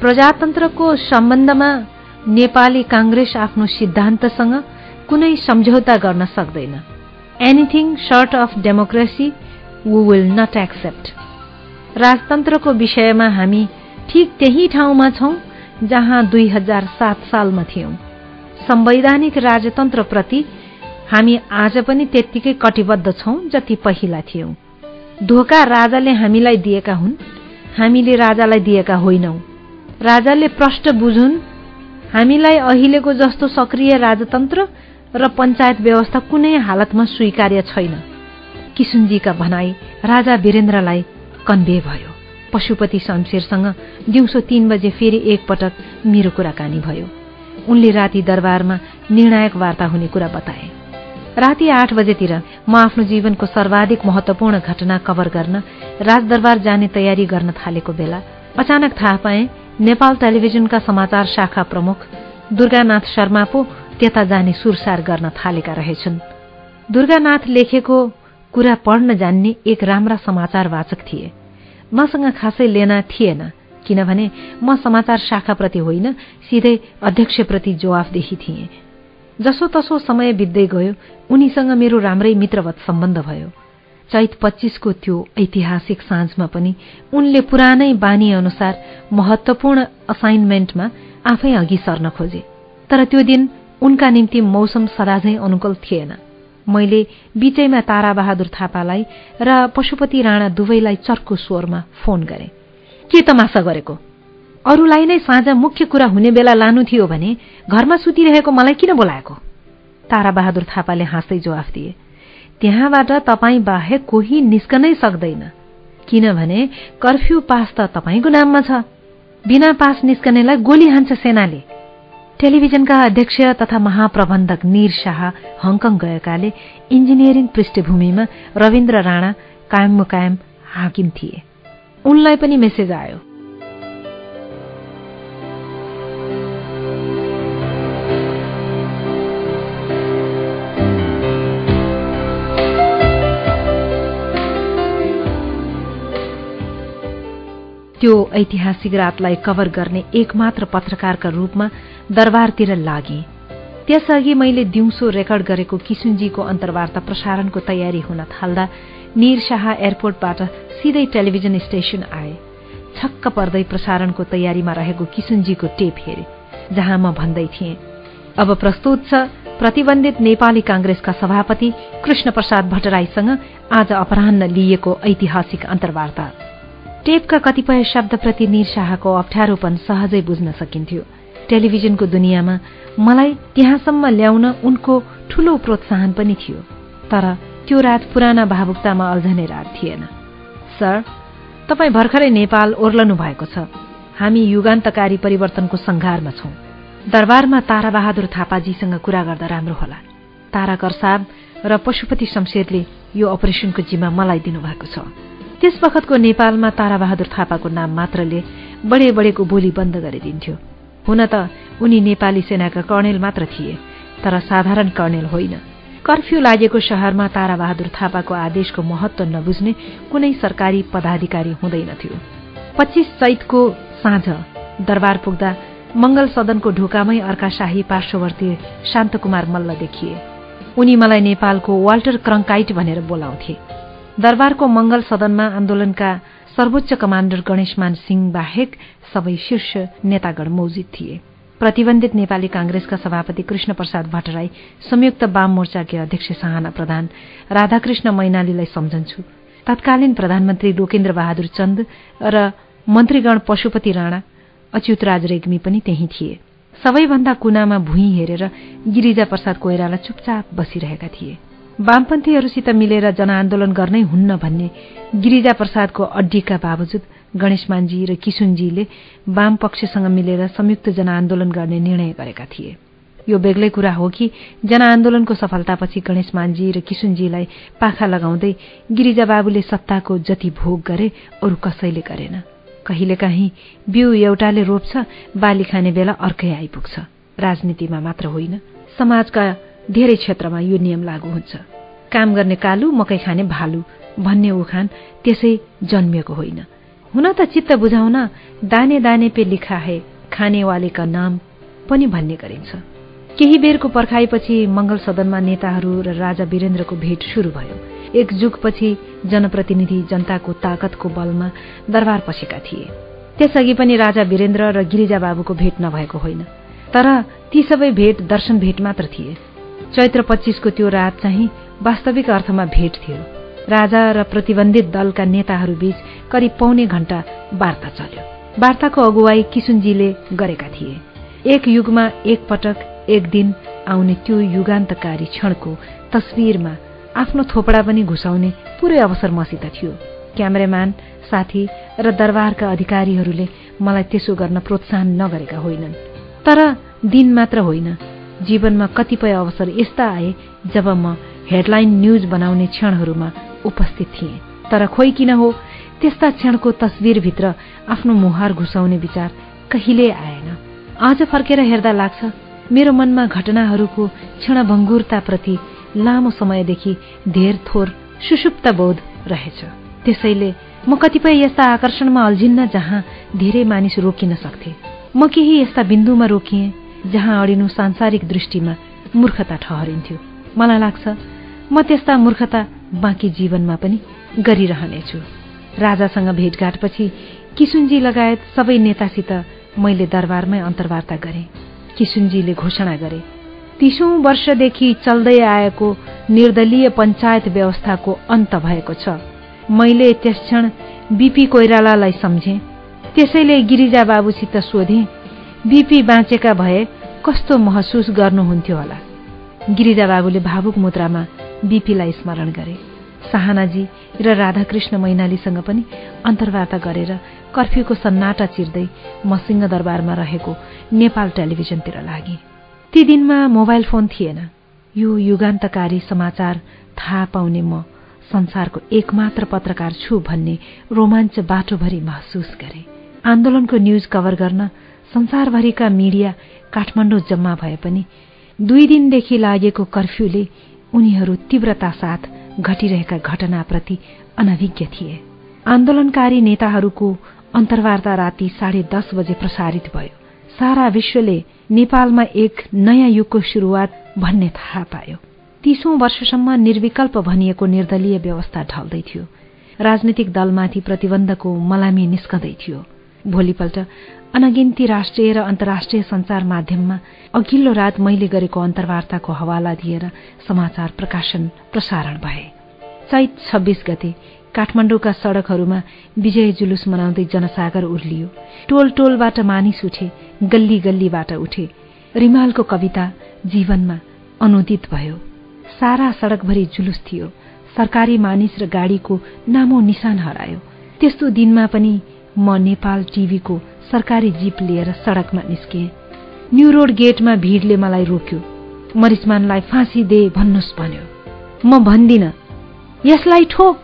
प्रजातन्त्रको सम्बन्धमा नेपाली कांग्रेस आफ्नो सिद्धान्तसँग कुनै सम्झौता गर्न सक्दैन। Anything short of democracy we will not accept राजतन्त्रको विषयमा हामी ठिक त्यही ठाउँमा छौं जहाँ दुई हजार सात सालमा थियौं। संवैधानिक राजतन्त्रप्रति हामी आज पनि त्यत्तिकै कटिबद्ध छौं जति पहिला थियौं। धोका राजाले हामीलाई दिएका हुन् हामीले राजालाई दिएका होइनौ। राजाले प्रष्ट बुझुन् हामीलाई अहिलेको जस्तो सक्रिय राजतन्त्र र पञ्चायत व्यवस्था कुनै हालतमा स्वीकार्य छैन। किसुनजीका भनाई राजा वीरेन्द्रलाई कन्भे भयो। पशुपति शमशेरसँग दिउँसो तीन बजे फेरि एकपटक मेरो कुराकानी भयो। उनले राति दरबारमा निर्णायक वार्ता हुने कुरा बताए। राति आठ बजेतिर म आफ्नो जीवनको सर्वाधिक महत्वपूर्ण घटना कभर गर्न राजदरबार जाने तयारी गर्न थालेको बेला अचानक थाहा पाएँ नेपाल टेलिभिजनका समाचार शाखा प्रमुख दुर्गानाथ शर्मा पो त्यता जाने सुरसार गर्न थालेका रहेछन्। दुर्गानाथ लेखेको कुरा पढ्न जान्ने एक राम्रा समाचार वाचक थिए। मसँग खासै लेना थिएन किनभने म समाचार शाखाप्रति होइन सिधै अध्यक्षप्रति जवाफदेही थिएँ। जसो तसो समय बित्दै गयो उनीसँग मेरो राम्रै मित्रवत सम्बन्ध भयो। चैत पच्चिसको त्यो ऐतिहासिक साँझमा पनि उनले पुरानै बानी अनुसार महत्वपूर्ण असाइनमेन्टमा आफै अघि सर्न खोजे। तर त्यो दिन उनका निम्ति मौसम सदाझै अनुकूल थिएन। मैले बीचैमा ताराबहादुर थापालाई र पशुपति राणा दुवैलाई चर्को स्वरमा फोन गरे। के तमासा गरेको? अरूलाई नै साँझ मुख्य कुरा हुने बेला लानु थियो भने घरमा सुतिरहेको मलाई किन बोलाएको? ताराबहादुर थापाले हाँस्दै जवाफ दिए। त्यहाँबाट तपाईँ बाहेक कोही निस्कनै सक्दैन। किनभने कर्फ्यू पास त तपाईँको नाममा छ। बिना पास निस्कनेलाई गोली हान्छ सेनाले। टेलिभिजनका अध्यक्ष तथा महाप्रबन्धक निर शाह हङकङ गएकाले इन्जिनियरिङ पृष्ठभूमिमा रविन्द्र राणा कायम मुकायम हाकिम थिए। उनलाई पनि मेसेज आयो। त्यो ऐतिहासिक रातलाई कभर गर्ने एकमात्र पत्रकारका रूपमा दरबारतिर लागे। त्यसअघि मैले दिउँसो रेकर्ड गरेको किसुनजीको अन्तर्वार्ता प्रसारणको तयारी हुन थाल्दा निर शाह एयरपोर्टबाट सिधै टेलिभिजन स्टेशन आए। छक्क पर्दै प्रसारणको तयारीमा रहेको किसुनजीको टेप हेरे जहाँ म भन्दै थिएँ अब प्रस्तुत छ प्रतिबन्धित नेपाली कांग्रेसका सभापति कृष्ण प्रसाद भट्टराईसँग आज अपराह्न लिइएको ऐतिहासिक अन्तर्वार्ता। टेपका कतिपय शब्दप्रति निरशाहको अप्ठ्यारोपन सहजै बुझ्न सकिन्थ्यो। टेलिभिजनको दुनियाँमा मलाई त्यहाँसम्म ल्याउन उनको ठूलो प्रोत्साहन पनि थियो तर त्यो रात पुराना भावुकतामा अल्झने रात थिएन सर तपाईँ भर्खरै नेपाल ओर्लनु भएको छ। हामी युगान्तकारी परिवर्तनको संघारमा छौं। दरबारमा ताराबहादुर थापाजीसँग कुरा गर्दा राम्रो होला। ताराकर साहब र पशुपति शमशेरले यो अपरेसनको जिम्मा मलाई दिनुभएको छ। त्यस बखतको नेपालमा ताराबहादुर थापाको नाम मात्रले बढे बढेको बोली बन्द गरिदिन्थ्यो। हुन त उनी नेपाली सेनाका कर्णेल मात्र थिए तर साधारण कर्णेल होइन। कर्फ्यू लागेको शहरमा ताराबहादुर थापाको आदेशको महत्व नबुझ्ने कुनै सरकारी पदाधिकारी हुँदैनथ्यो। पच्चिस चैतको साँझ दरबार पुग्दा मंगल सदनको ढोकामै अर्का शाही पार्श्ववर्ती शान्तकुमार मल्ल देखिए। उनी मलाई नेपालको वाल्टर क्रङ्काइट भनेर बोलाउँथे। दरबारको मंगल सदनमा आन्दोलनका सर्वोच्च कमाण्डर गणेशमान सिंह बाहेक सबै शीर्ष नेतागण मौजिद थिए। प्रतिबन्धित नेपाली कांग्रेसका सभापति कृष्ण प्रसाद भट्टराई संयुक्त वाम मोर्चाकी अध्यक्ष सहाना प्रधान राधाकृष्ण मैनालीलाई सम्झन्छु। तत्कालीन प्रधानमन्त्री लोकेन्द्र बहादुर चन्द र मन्त्रीगण पशुपति राणा अच्युतराज रेग्मी पनि त्यही थिए। सबैभन्दा कुनामा भुइँ हेरेर गिरिजा प्रसाद कोइराला चुपचाप बसिरहेका थिए। वामपन्थीहरूसित मिलेर जनआन्दोलन गर्नै हुन्न भन्ने गिरिजा प्रसादको अड्डीका बावजुद गणेशमानजी र किशुनजीले वाम पक्षसँग मिलेर संयुक्त जनआन्दोलन गर्ने निर्णय गरेका थिए। यो बेग्लै कुरा हो कि जनआन्दोलनको सफलतापछि गणेशमानजी र किशुनजीलाई पाखा लगाउँदै गिरिजा बाबुले सत्ताको जति भोग गरे अरू कसैले गरेन। कहिलेकाहीँ बिउ एउटाले रोप्छ बाली खाने बेला अर्कै आइपुग्छ। राजनीतिमा मात्र होइन समाजका धेरै क्षेत्रमा यो नियम लागू हुन्छ। काम गर्ने कालु मकै खाने भालु भन्ने उखान त्यसै जन्मिएको होइन। हुन त चित्त बुझाउन दाने दाने पे लिखा है खानेवालेका नाम पनि भन्ने गरिन्छ। केही बेरको पर्खाइपछि मंगल सदनमा नेताहरू र राजा वीरेन्द्रको भेट शुरू भयो। एक जुगपछि जनप्रतिनिधि जनताको ताकतको बलमा दरबार पसेका थिए। त्यसअघि पनि राजा वीरेन्द्र र गिरिजा बाबुको भेट नभएको होइन। तर ती सबै भेट दर्शन भेट मात्र थिए। चैत्र पच्चिसको त्यो रात चाहिँ वास्तविक अर्थमा भेट थियो। राजा र प्रतिबन्धित दलका नेताहरूबीच करिब पौने घण्टा वार्ता चल्यो। वार्ताको अगुवाई किशुनजीले गरेका थिए। एक युगमा एक पटक एक दिन आउने त्यो युगान्तकारी क्षणको तस्विरमा आफ्नो थोपडा पनि घुसाउने पुरै अवसर मसित थियो। क्यामेराम्यान साथी र दरबारका अधिकारीहरूले मलाई त्यसो गर्न प्रोत्साहन नगरेका होइनन्। तर दिन मात्र होइन। जीवनमा कतिपय अवसर यस्ता आए जब म हेडलाइन न्यूज बनाउने क्षणहरूमा उपस्थित थिएँ। तर खोइ किन हो त्यस्ता क्षणको तस्विरभित्र आफ्नो मुहार घुसाउने विचार कहिल्यै आएन। आज फर्केर हेर्दा लाग्छ मेरो मनमा घटनाहरूको क्षणभङ्गुरताप्रति लामो समयदेखि धेर थोर सुषुप्त बोध रहेछ। त्यसैले म कतिपय यस्ता आकर्षणमा अल्झिन्न जहाँ धेरै मानिस रोकिन सक्थे। म केही यस्ता बिन्दुमा रोकिएँ जहाँ अडिनु सांसारिक दृष्टिमा मूर्खता ठहरिन्थ्यो। मलाई लाग्छ म त्यस्ता मूर्खता बाँकी जीवनमा पनि गरिरहनेछु। राजासँग भेटघाटपछि किसुनजी लगायत सबै नेतासित मैले दरबारमै अन्तर्वार्ता गरे। किसुनजीले घोषणा गरे तीसौं वर्षदेखि चल्दै आएको निर्दलीय पञ्चायत व्यवस्थाको अन्त भएको छ। मैले त्यस क्षण बीपी कोइरालालाई सम्झे। त्यसैले गिरिजा बाबुसित सोधे बीपी बाँचेका भए कस्तो महसुस गर्नुहुन्थ्यो होला। गिरिजा बाबुले भावुक मुद्रामा बीपीलाई स्मरण गरे। साहनाजी र राधाकृष्ण मैनालीसँग पनि अन्तर्वार्ता गरेर कर्फ्यूको सन्नाटा चिर्दै म सिंहदरबारमा रहेको नेपाल टेलिभिजनतिर लागे। ती दिनमा मोबाइल फोन थिएन। यो युगान्तकारी समाचार थाहा पाउने म संसारको एकमात्र पत्रकार छु भन्ने रोमाञ्च बाटोभरि महसुस गरे। आन्दोलनको न्यूज कभर गर्न संसारभरिका मिडिया काठमाडौँ जम्मा भए पनि दुई दिनदेखि लागेको कर्फ्यूले उनीहरू तीव्रता साथ घटिरहेका घटनाप्रति अनभिज्ञ थिए। आन्दोलनकारी नेताहरूको अन्तर्वार्ता राति साढे दस बजे प्रसारित भयो। सारा विश्वले नेपालमा एक नयाँ युगको सुरुवात भन्ने थाहा पायो। तीसौं वर्षसम्म निर्विकल्प भनिएको निर्दलीय व्यवस्था ढल्दै थियो। राजनीतिक दलमाथि प्रतिबन्धको मलामी निस्कँदै थियो। भोलिपल्ट अनगिन्ती राष्ट्रिय र अन्तर्राष्ट्रिय संचार माध्यममा अघिल्लो रात मैले गरेको अन्तर्वार्ताको हवाला दिएर समाचार प्रकाशन प्रसारण भए। चैत छब्बीस गते काठमाडौँका सड़कहरूमा विजय जुलुस मनाउँदै जनसागर उर्लियो। टोल टोलबाट मानिस उठे गल्ली गल्लीबाट उठे। रिमालको कविता जीवनमा अनुदित भयो। सारा सड़कभरि जुलुस थियो। सरकारी मानिस र गाड़ीको नामो निशान हरायो। त्यस्तो दिनमा पनि म नेपाल टीभीको सरकारी जीप लिएर सड़कमा निस्के। न्यू रोड गेटमा भीड़ले मलाई रोक्यो। मरिचमानलाई फाँसी दे भन्नुहोस् भन्यो। म भन्दिन यसलाई ठोक।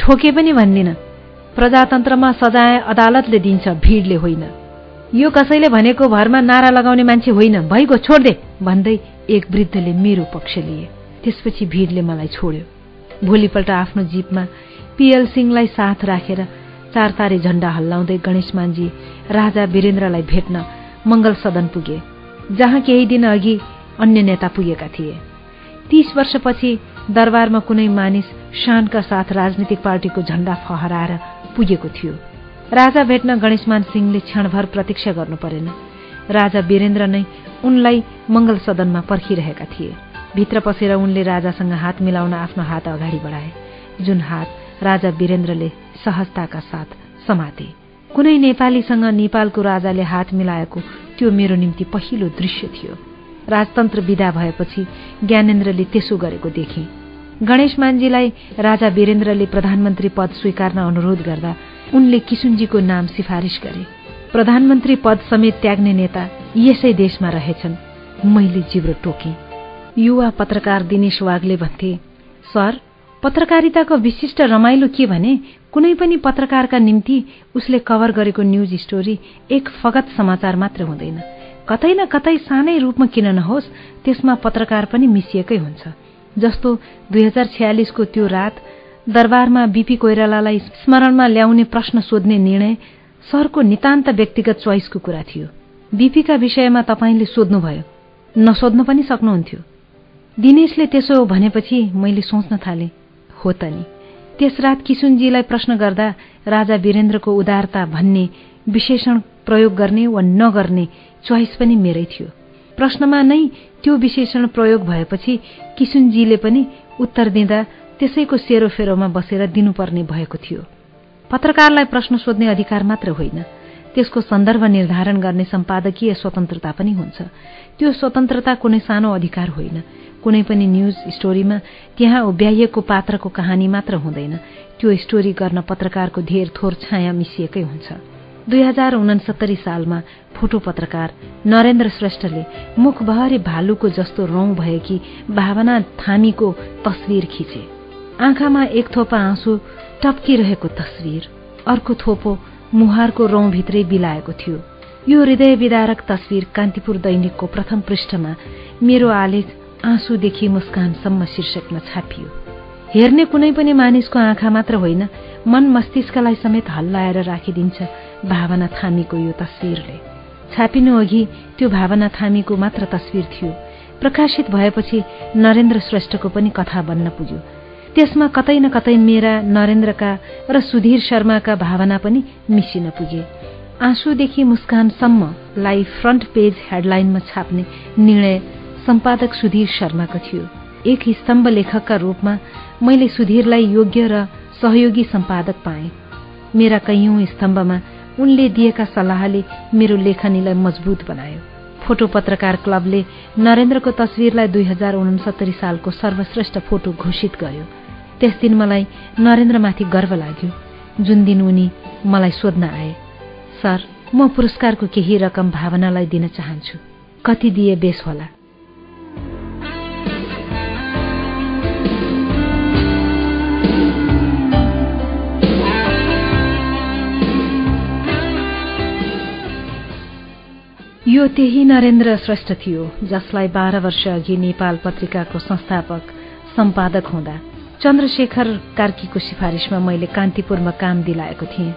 ठोके पनि भन्दिन। प्रजातन्त्रमा सजाय अदालतले दिन्छ भीड़ले होइन। यो कसैले भनेको भरमा नारा लगाउने मान्छे होइन। भइगयो छोड्दे भन्दै एक वृद्धले मेरो पक्ष लिए। त्यसपछि भीड़ले मलाई छोड्यो। भोलिपल्ट आफ्नो जीपमा पिएल सिंहलाई साथ राखेर चार तारे झण्डा हल्लाउँदै गणेश मान्जी राजा वीरेन्द्रलाई भेट्न मंगल सदन पुगे जहाँ केही दिन अघि अन्य नेता पुगेका थिए। तीस वर्षपछि दरबारमा कुनै मानिस शानका साथ राजनीतिक पार्टीको झण्डा फहराएर पुगेको थियो। राजा भेट्न गणेशमान सिंहले क्षणभर प्रतीक्षा गर्नु परेन। राजा वीरेन्द्र नै उनलाई मंगल सदनमा पर्खिरहेका थिए। भित्र पसेर उनले राजासँग हात मिलाउन आफ्नो हात अगाडि बढाए जुन हात राजा वीरेन्द्रले सहजताका साथ समाते। कुनै नेपालीसँग नेपालको राजाले हात मिलाएको त्यो मेरो निम्ति पहिलो दृश्य थियो। राजतन्त्र विदा भएपछि ज्ञानेन्द्रले त्यसो गरेको देखे। गणेश मान्जीलाई राजा वीरेन्द्रले प्रधानमन्त्री पद स्वीकार्न अनुरोध गर्दा उनले किशुनजीको नाम सिफारिस गरे। प्रधानमन्त्री पद समेत त्याग्ने नेता यसै देशमा रहेछन्। मैले जिब्रो टोके। युवा पत्रकार दिनेश वागले भन्थे सर पत्रकारिताको विशिष्ट रमाइलो के भने कुनै पनि पत्रकारका निम्ति उसले कभर गरेको न्यूज स्टोरी एक फगत समाचार मात्र हुँदैन। कतै न कतै सानै रूपमा किन नहोस् त्यसमा पत्रकार पनि मिसिएकै हुन्छ। जस्तो दुई हजार छयालिसको त्यो रात दरबारमा बीपी कोइरालालाई स्मरणमा ल्याउने प्रश्न सोध्ने निर्णय सरको नितान्त व्यक्तिगत चोइसको कुरा थियो। बीपीका विषयमा तपाईँले सोध्नुभयो। नसोध्न पनि सक्नुहुन्थ्यो। दिनेशले त्यसो भनेपछि मैले सोच्न थालेँ हो त नि। त्यस रात किशुनजीलाई प्रश्न गर्दा राजा वीरेन्द्रको उदारता भन्ने विशेषण प्रयोग गर्ने वा नगर्ने चोइस पनि मेरै थियो। प्रश्नमा नै त्यो विशेषण प्रयोग भएपछि किशुनजीले पनि उत्तर दिँदा त्यसैको सेरोफेरोमा बसेर दिनुपर्ने भएको थियो। पत्रकारलाई प्रश्न सोध्ने अधिकार मात्र होइन। त्यसको सन्दर्भ निर्धारण गर्ने सम्पादकीय स्वतन्त्रता पनि हुन्छ। त्यो स्वतन्त्रता कुनै सानो अधिकार होइन। कुनै पनि न्यूज स्टोरीमा त्यहाँ उभ्याइएको पात्रको कहानी मात्र हुँदैन। त्यो स्टोरी गर्न पत्रकारको धेर थोर छाया मिसिएकै हुन्छ। दुई हजार उनसत्तरी सालमा फोटो पत्रकार नरेन्द्र श्रेष्ठले मुखभरि भालुको जस्तो रौं भएकी भावना थामीको तस्विर खिचे। आँखामा एक थोपा आँसु टप्किरहेको तस्विर अर्को थोपो मुहारको रौंभित्रै बिलाएको थियो। यो हृदय विदारक तस्विर कान्तिपुर दैनिकको प्रथम पृष्ठमा मेरो आलेख आँसुदेखि मुस्कानसम्म शीर्षकमा छापियो। हेर्ने कुनै पनि मानिसको आँखा मात्र होइन मन मस्तिष्कलाई समेत हल्लाएर राखिदिन्छ भावना थामीको यो तस्विरले। छापिनु अघि त्यो भावना थामीको मात्र तस्विर थियो। प्रकाशित भएपछि नरेन्द्र श्रेष्ठको पनि कथा बन्न पुग्यो। त्यसमा कतै न कतै मेरा नरेन्द्रका र सुधीर शर्माका भावना पनि मिसिन पुगे। आँसुदेखि मुस्कानसम्मलाई फ्रन्ट पेज हेडलाइनमा छाप्ने निर्णय सम्पादक सुधीर शर्माको थियो। एक स्तम्भ लेखकका रूपमा मैले सुधीरलाई योग्य र सहयोगी सम्पादक पाएँ। मेरा कैयौं स्तम्भमा उनले दिएका सल्लाहले मेरो लेखनीलाई मजबुत बनायो। फोटो पत्रकार क्लबले नरेन्द्रको तस्विरलाई दुई हजार उनसत्तरी सालको सर्वश्रेष्ठ फोटो घोषित गर्यो। त्यस दिन मलाई नरेन्द्रमाथि गर्व लाग्यो। जुन दिन उनी मलाई सोध्न आए सर म पुरस्कारको केही रकम भावनालाई दिन चाहन्छु। कति दिए बेस होला? यो त्यही नरेन्द्र श्रेष्ठ थियो जसलाई बाह्र वर्ष अघि नेपाल पत्रिकाको संस्थापक सम्पादक हुँदा। चन्द्रशेखर कार्कीको सिफारिशमा मैले कान्तिपुरमा काम दिलाएको थिएँ।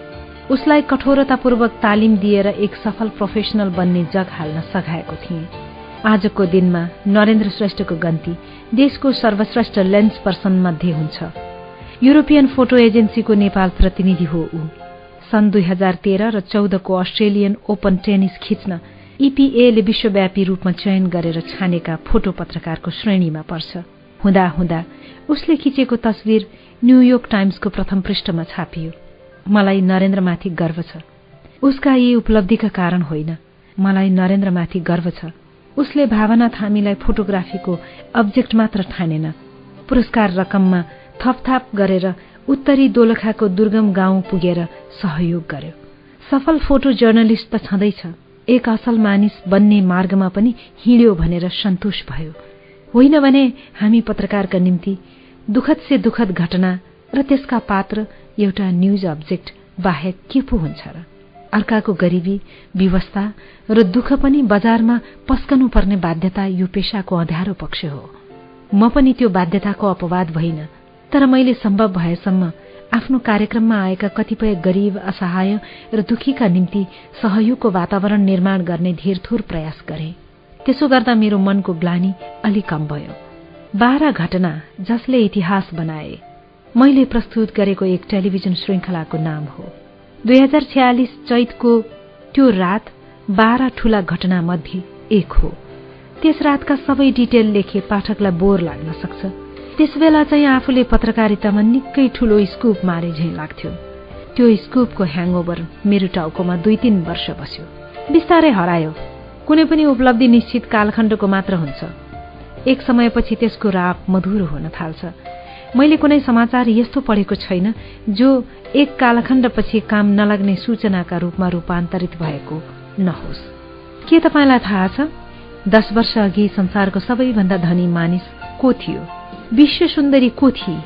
उसलाई कठोरतापूर्वक तालिम दिएर एक सफल प्रोफेसनल बन्ने जग हाल्न सघाएको थिएँ। आजको दिनमा नरेन्द्र श्रेष्ठको गन्ती देशको सर्वश्रेष्ठ लेन्स पर्सन मध्ये हुन्छ। युरोपियन फोटो एजेन्सीको नेपाल प्रतिनिधि हो ऊ। सन् दुई हजार तेह्र र चौधको अस्ट्रेलियन ओपन टेनिस खिच्न इपिएले विश्वव्यापी रूपमा चयन गरेर छानेका फोटो पत्रकारको श्रेणीमा पर्छ। हुँदा हुँदा उसले खिचेको तस्विर न्यूयोर्क टाइम्सको प्रथम पृष्ठमा छापियो। मलाई नरेन्द्रमाथि गर्व छ। उसका यी उपलब्धिका कारण होइन। मलाई नरेन्द्रमाथि गर्व छ। उसले भावना थामीलाई फोटोग्राफीको अब्जेक्ट मात्र ठानेन। पुरस्कार रकममा थपथाप गरेर उत्तरी दोलखाको दुर्गम गाउँ पुगेर सहयोग गर्यो। सफल फोटो जर्नलिस्ट त छँदैछ। एक असल मानिस बन्ने मार्गमा पनि हिँड्यो भनेर सन्तोष भयो। होइन भने हामी पत्रकारका निम्ति दुखद से दुखद घटना र त्यसका पात्र एउटा न्यूज अब्जेक्ट बाहेक के पो हुन्छ र? अर्काको गरिबी व्यवस्था र दुःख पनि बजारमा पस्कनु पर्ने बाध्यता यो पेशाको अँध्यारो पक्ष हो। म पनि त्यो बाध्यताको अपवाद भइन तर मैले सम्भव भएसम्म आफ्नो कार्यक्रममा आएका कतिपय गरीब असहाय र दुखीका निम्ति सहयोगको वातावरण निर्माण गर्ने धेरथोर प्रयास गरे। त्यसो गर्दा मेरो मनको ग्लानी अलि कम भयो। बाह्र घटना जसले इतिहास बनाए। मैले प्रस्तुत गरेको एक टेलिभिजन श्रृङ्खलाको नाम हो। दुई हजार छयालिस चैतको त्यो रात बाह्र ठूला घटना मध्ये एक हो। त्यस रातका सबै डिटेल लेखे पाठकलाई बोर लाग्न सक्छ। त्यसबेला चाहिँ आफूले पत्रकारितामा निकै ठूलो स्कुप मारे झैँ लाग्थ्यो। त्यो स्कुपको ह्याङओभर मेरो टाउकोमा दुई तीन वर्ष बस्यो। बिस्तारै हरायो। कुनै पनि उपलब्धि निश्चित कालखण्डको मात्र हुन्छ। एक समयपछि त्यसको राप मधुरो हुन थाल्छ। मैले कुनै समाचार यस्तो पढेको छैन जो एक कालखण्डपछि काम नलाग्ने सूचनाका रूपमा रूपान्तरित भएको नहोस्। के तपाईँलाई थाहा छ? दश वर्ष अघि संसारको सबैभन्दा धनी मानिस को थियो? विश्व सुन्दरी को थिए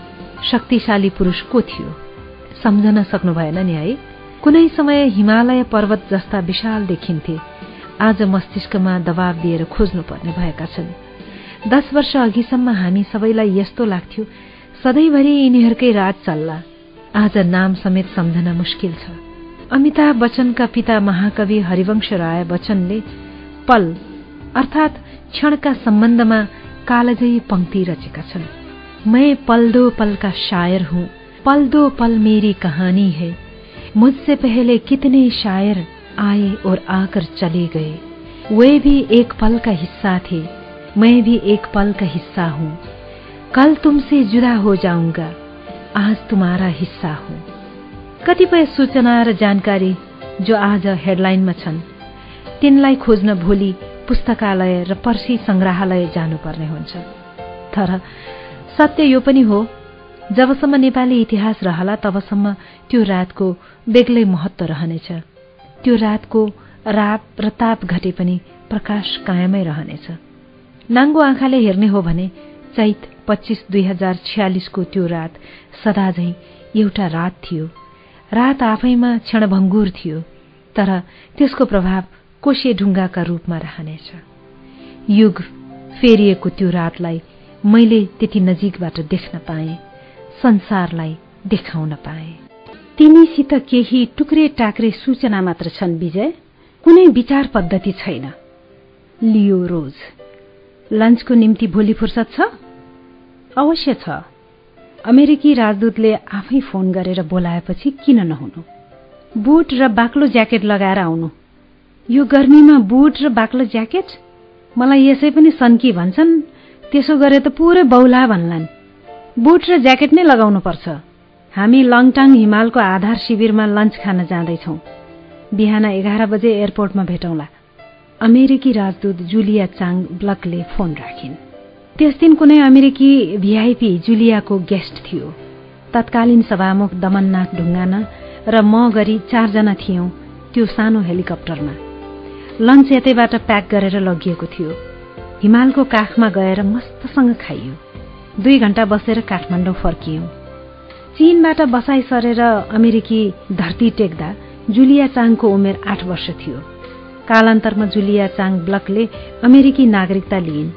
शक्तिशाली पुरुष को थियो। सम्झन सक्नु भएन नि है। कुनै समय हिमालय पर्वत जस्ता विशाल देखिन्थे। आज मस्तिष्कमा दबाव दिएर खोज्नुपर्ने भएका छन्। दश वर्ष अघिसम्म हामी सबैलाई यस्तो लाग्थ्यो सधैँभरि यिनीहरूकै राज चल्ला। आज नाम समेत सम्झन मुस्किल छ। अमिताभ बच्चनका पिता महाकवि हरिवंश राय बच्चनले पल अर्थात क्षणका सम्बन्धमा कालजयी पंक्ति रचेका छन्। मैं पल पल का शायर हूँ पल पल मेरी कहानी है। मुझसे पहले कितने शायर आए और आकर चले गए। वे भी एक पल का हिस्सा थे, मैं भी एक पल का हिस्सा हूँ। कल तुमसे जुदा हो जाऊँगा, आज तुम्हारा हिस्सा हूँ। कतिपय सूचना र जानकारी जो आज हेडलाइनमा छन्, तिनलाई खोज्न भोलि पुस्तकालय र पर्सी संग्रहालय जानुपर्ने हुन्छ। तर सत्य यो पनि हो जबसम्म नेपाली इतिहास रहला तबसम्म त्यो रातको बेग्लै महत्व रहनेछ। त्यो रातको राप र ताप घटे पनि प्रकाश कायमै रहनेछ। नाङ्गो आँखाले हेर्ने हो भने चैत पच्चिस दुई हजार छ्यालिसको त्यो रात सदा झै एउटा रात थियो। रात आफैमा क्षणभङ्गुर थियो तर त्यसको प्रभाव कोसे ढुङ्गाका रूपमा रहनेछ। युग फेरिएको त्यो रातलाई मैले त्यति नजिकबाट देख्न पाएँ संसारलाई देखाउन पाएँ। तिमीसित केही टुक्रे टाक्रे सूचना मात्र छन् विजय। कुनै विचार पद्धति छैन। लियो रोज। लन्चको निम्ति भोलि फुर्सद छ? अवश्य छ। अमेरिकी राजदूतले आफै फोन गरेर बोलाएपछि किन नहुनु? बुट र बाक्लो ज्याकेट लगाएर आउनु। यो गर्मीमा बुट र बाक्लो ज्याकेट? मलाई यसै पनि सन्की भन्छन्। त्यसो गरे त पुरै बौला भन्लान्। बुट र ज्याकेट नै लगाउनु पर्छ हामी लङटाङ हिमालको आधार शिविरमा लन्च खान जाँदैछौ। बिहान एघार बजे एयरपोर्टमा भेटौँला। अमेरिकी राजदूत जुलिया चाङ ब्लकले फोन राखिन्। त्यस दिन कुनै अमेरिकी भिआइपी जुलियाको गेस्ट थियो। तत्कालीन सभामुख दमननाथ ढुङ्गाना र म गरी चारजना थियौं त्यो सानो हेलिकप्टरमा। लन्च यतैबाट प्याक गरेर लगिएको थियो। हिमालको काखमा गएर मस्तसँग खाइयो। दुई घण्टा बसेर काठमाडौँ फर्कियौं। चीनबाट बसाइ सरेर अमेरिकी धरती टेक्दा जुलिया चाङको उमेर आठ वर्ष थियो। कालान्तरमा जुलिया चाङ ब्लकले अमेरिकी नागरिकता लिइन्।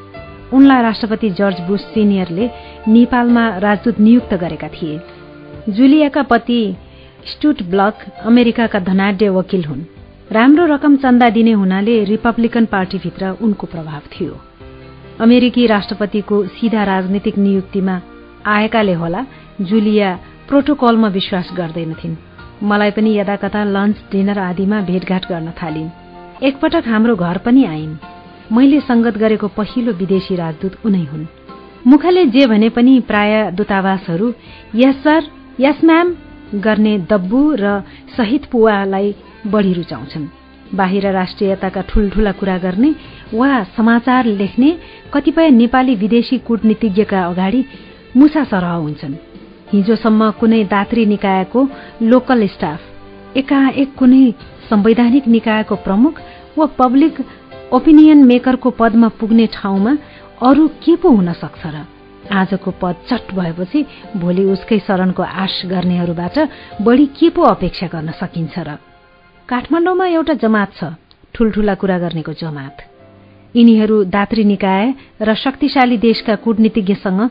उनलाई राष्ट्रपति जर्ज बुश सिनियरले नेपालमा राजदूत नियुक्त गरेका थिए। जुलियाका पति स्टुट ब्लक अमेरिकाका धनाढ्य वकिल हुन्। राम्रो रकम चन्दा दिने हुनाले रिपब्लिकन पार्टीभित्र उनको प्रभाव थियो। अमेरिकी राष्ट्रपतिको सिधा राजनीतिक नियुक्तिमा आएकाले होला जुलिया प्रोटोकलमा विश्वास गर्दैनथिन्। मलाई पनि यदाकता लन्च डिनर आदिमा भेटघाट गर्न थालिन्। एकपटक हाम्रो घर पनि आइन्। मैले संगत गरेको पहिलो विदेशी राजदूत उनै हुन्। मुखले जे भने पनि प्राय दूतावासहरू यस सर यस म्याम गर्ने दब्बु र सहित पुवालाई बढी रुचाउँछन्। बाहिर राष्ट्रियताका ठूल्ठूला कुरा गर्ने वा समाचार लेख्ने कतिपय नेपाली विदेशी कूटनीतिज्ञका अगाडि मुसा सरह हुन्छन्। हिजोसम्म कुनै दात्री निकायको लोकल स्टाफ एकाएक कुनै संवैधानिक निकायको प्रमुख वा पब्लिक ओपिनियन मेकरको पदमा पुग्ने ठाउँमा अरू के पो हुन सक्छ र? आजको पद चट भएपछि भोलि उसकै शरणको आश गर्नेहरूबाट बढी के पो अपेक्षा गर्न सकिन्छ र? काठमाडौँमा एउटा जमात छ ठूल्ठूला कुरा गर्नेको जमात। यिनीहरू दात्री निकाय र शक्तिशाली देशका कूटनीतिज्ञसँग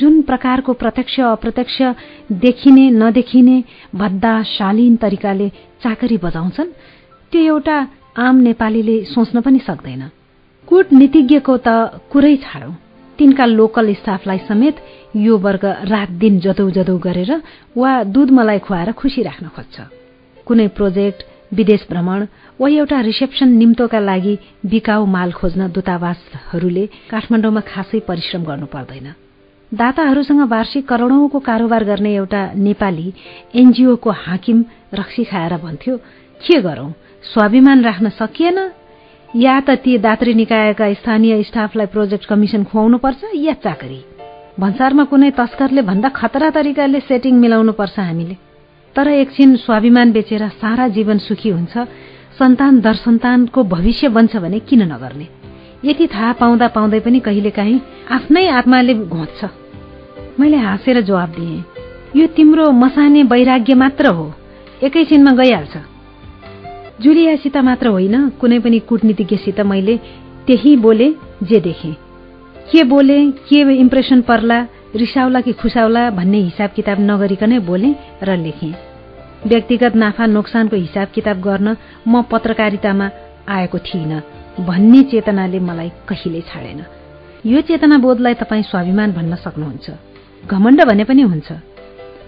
जुन प्रकारको प्रत्यक्ष अप्रत्यक्ष देखिने नदेखिने भद्दा शालीन तरिकाले चाकरी बजाउँछन् त्यो एउटा आम नेपालीले सोच्न पनि सक्दैन। कूटनीतिज्ञको त कुरै छाडौं। तिनका लोकल स्टाफलाई समेत यो वर्ग रात दिन जदौ जदौ गरेर वा दूध मलाई खुवाएर खुसी राख्न खोज्छ। कुनै प्रोजेक्ट विदेश भ्रमण वा एउटा रिसेप्सन निम्तोका लागि बिकाउ माल खोज्न दूतावासहरूले काठमाडौँमा खासै परिश्रम गर्नु पर्दैन। दाताहरूसँग वार्षिक करोड़ौंको कारोबार गर्ने एउटा नेपाली एनजीओको हाकिम रक्सी खाएर भन्थ्यो के गरौं? स्वाभिमान राख्न सकिएन? या त ती दात्री निकायका स्थानीय स्टाफलाई प्रोजेक्ट कमिसन खुवाउनुपर्छ या चाकरी? भन्सारमा कुनै तस्करले भन्दा खतरा तरिकाले सेटिङ मिलाउनु पर्छ हामीले। तर एकछिन स्वाभिमान बेचेर सारा जीवन सुखी हुन्छ सन्तान दरसन्तानको भविष्य बन्छ भने किन नगर्ने? यति थाहा पाउँदा पाउँदै पनि कहिलेकाहीँ आफ्नै आत्माले घोच्छ। मैले हाँसेर जवाब दिएँ यो तिम्रो मसाने वैराग्य मात्र हो एकैछिनमा गइहाल्छ। जुलियासित मात्र होइन कुनै पनि कूटनीतिज्ञसित मैले त्यही बोले जे देखेँ। के बोले के इम्प्रेसन पर्ला रिसाउला कि खुसाउला भन्ने हिसाब किताब नगरिकनै बोले र लेखेँ व्यक्तिगत नाफा नोक्सानको हिसाब किताब गर्न म पत्रकारितामा आएको थिइनँ भन्ने चेतनाले मलाई कहिले छाडेन। यो चेतना बोधलाई तपाईँ स्वाभिमान भन्न सक्नुहुन्छ। घमण्ड भने पनि हुन्छ।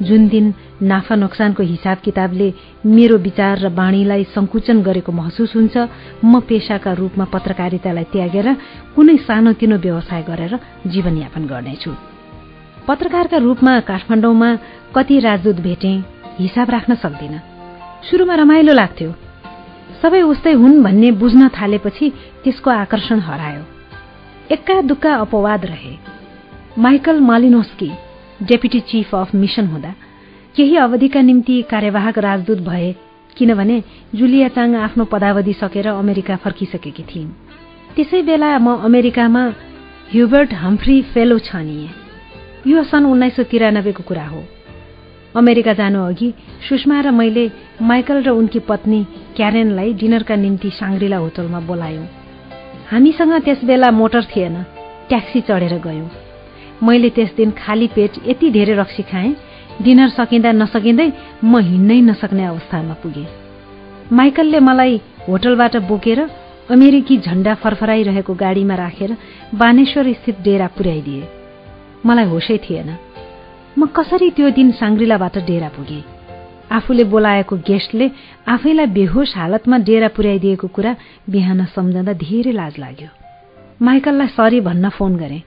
जुन दिन नाफा नोक्सानको हिसाब किताबले मेरो विचार र बाणीलाई संकुचन गरेको महसुस हुन्छ म पेसाका रूपमा पत्रकारितालाई त्यागेर कुनै सानोतिनो व्यवसाय गरेर जीवनयापन गर्नेछु। पत्रकारका रूपमा काठमाडौँमा कति राजदूत भेटे हिसाब राख्न सक्दिन। सुरुमा रमाइलो लाग्थ्यो। सबै उस्तै हुन् भन्ने बुझ्न थालेपछि त्यसको आकर्षण हरायो। एक्का दुक्का अपवाद रहे। Michael Malinowski deputy chief of mission हुँदा केही अवधिका निम्ति कार्यवाहक राजदूत भए किनभने जुलिया चाङ आफ्नो पदावधि सकेर अमेरिका फर्किसकेकी थिइन्। त्यसै बेला म अमेरिकामा ह्युबर्ट हम्फ्री फेलो छनिए। यो सन् उन्नाइस सय तिरानब्बेको कुरा हो। अमेरिका जानु अघि सुषमा र मैले माइकल र उनकी पत्नी क्यारेनलाई डिनरका निम्ति साङ्ग्रिला होटलमा बोलायौं। हामीसँग त्यस बेला मोटर थिएन ट्याक्सी चढेर गयौं। मैले त्यस दिन खाली पेट यति धेरै रक्सी खाएँ डिनर सकिँदा नसकिँदै म हिँड्नै नसक्ने अवस्थामा पुगेँ। माइकलले मलाई होटलबाट बोकेर अमेरिकी झण्डा फरफराइरहेको गाडीमा राखेर बानेश्वर स्थित डेरा पुर्याइदिए। मलाई होसै थिएन। म कसरी त्यो दिन साङ्ग्रिलाबाट डेरा पुगे? आफूले बोलाएको गेस्टले आफैलाई बेहोस हालतमा डेरा पुर्याइदिएको कुरा बिहान सम्झँदा धेरै लाज लाग्यो। माइकललाई सरी भन्न फोन गरे।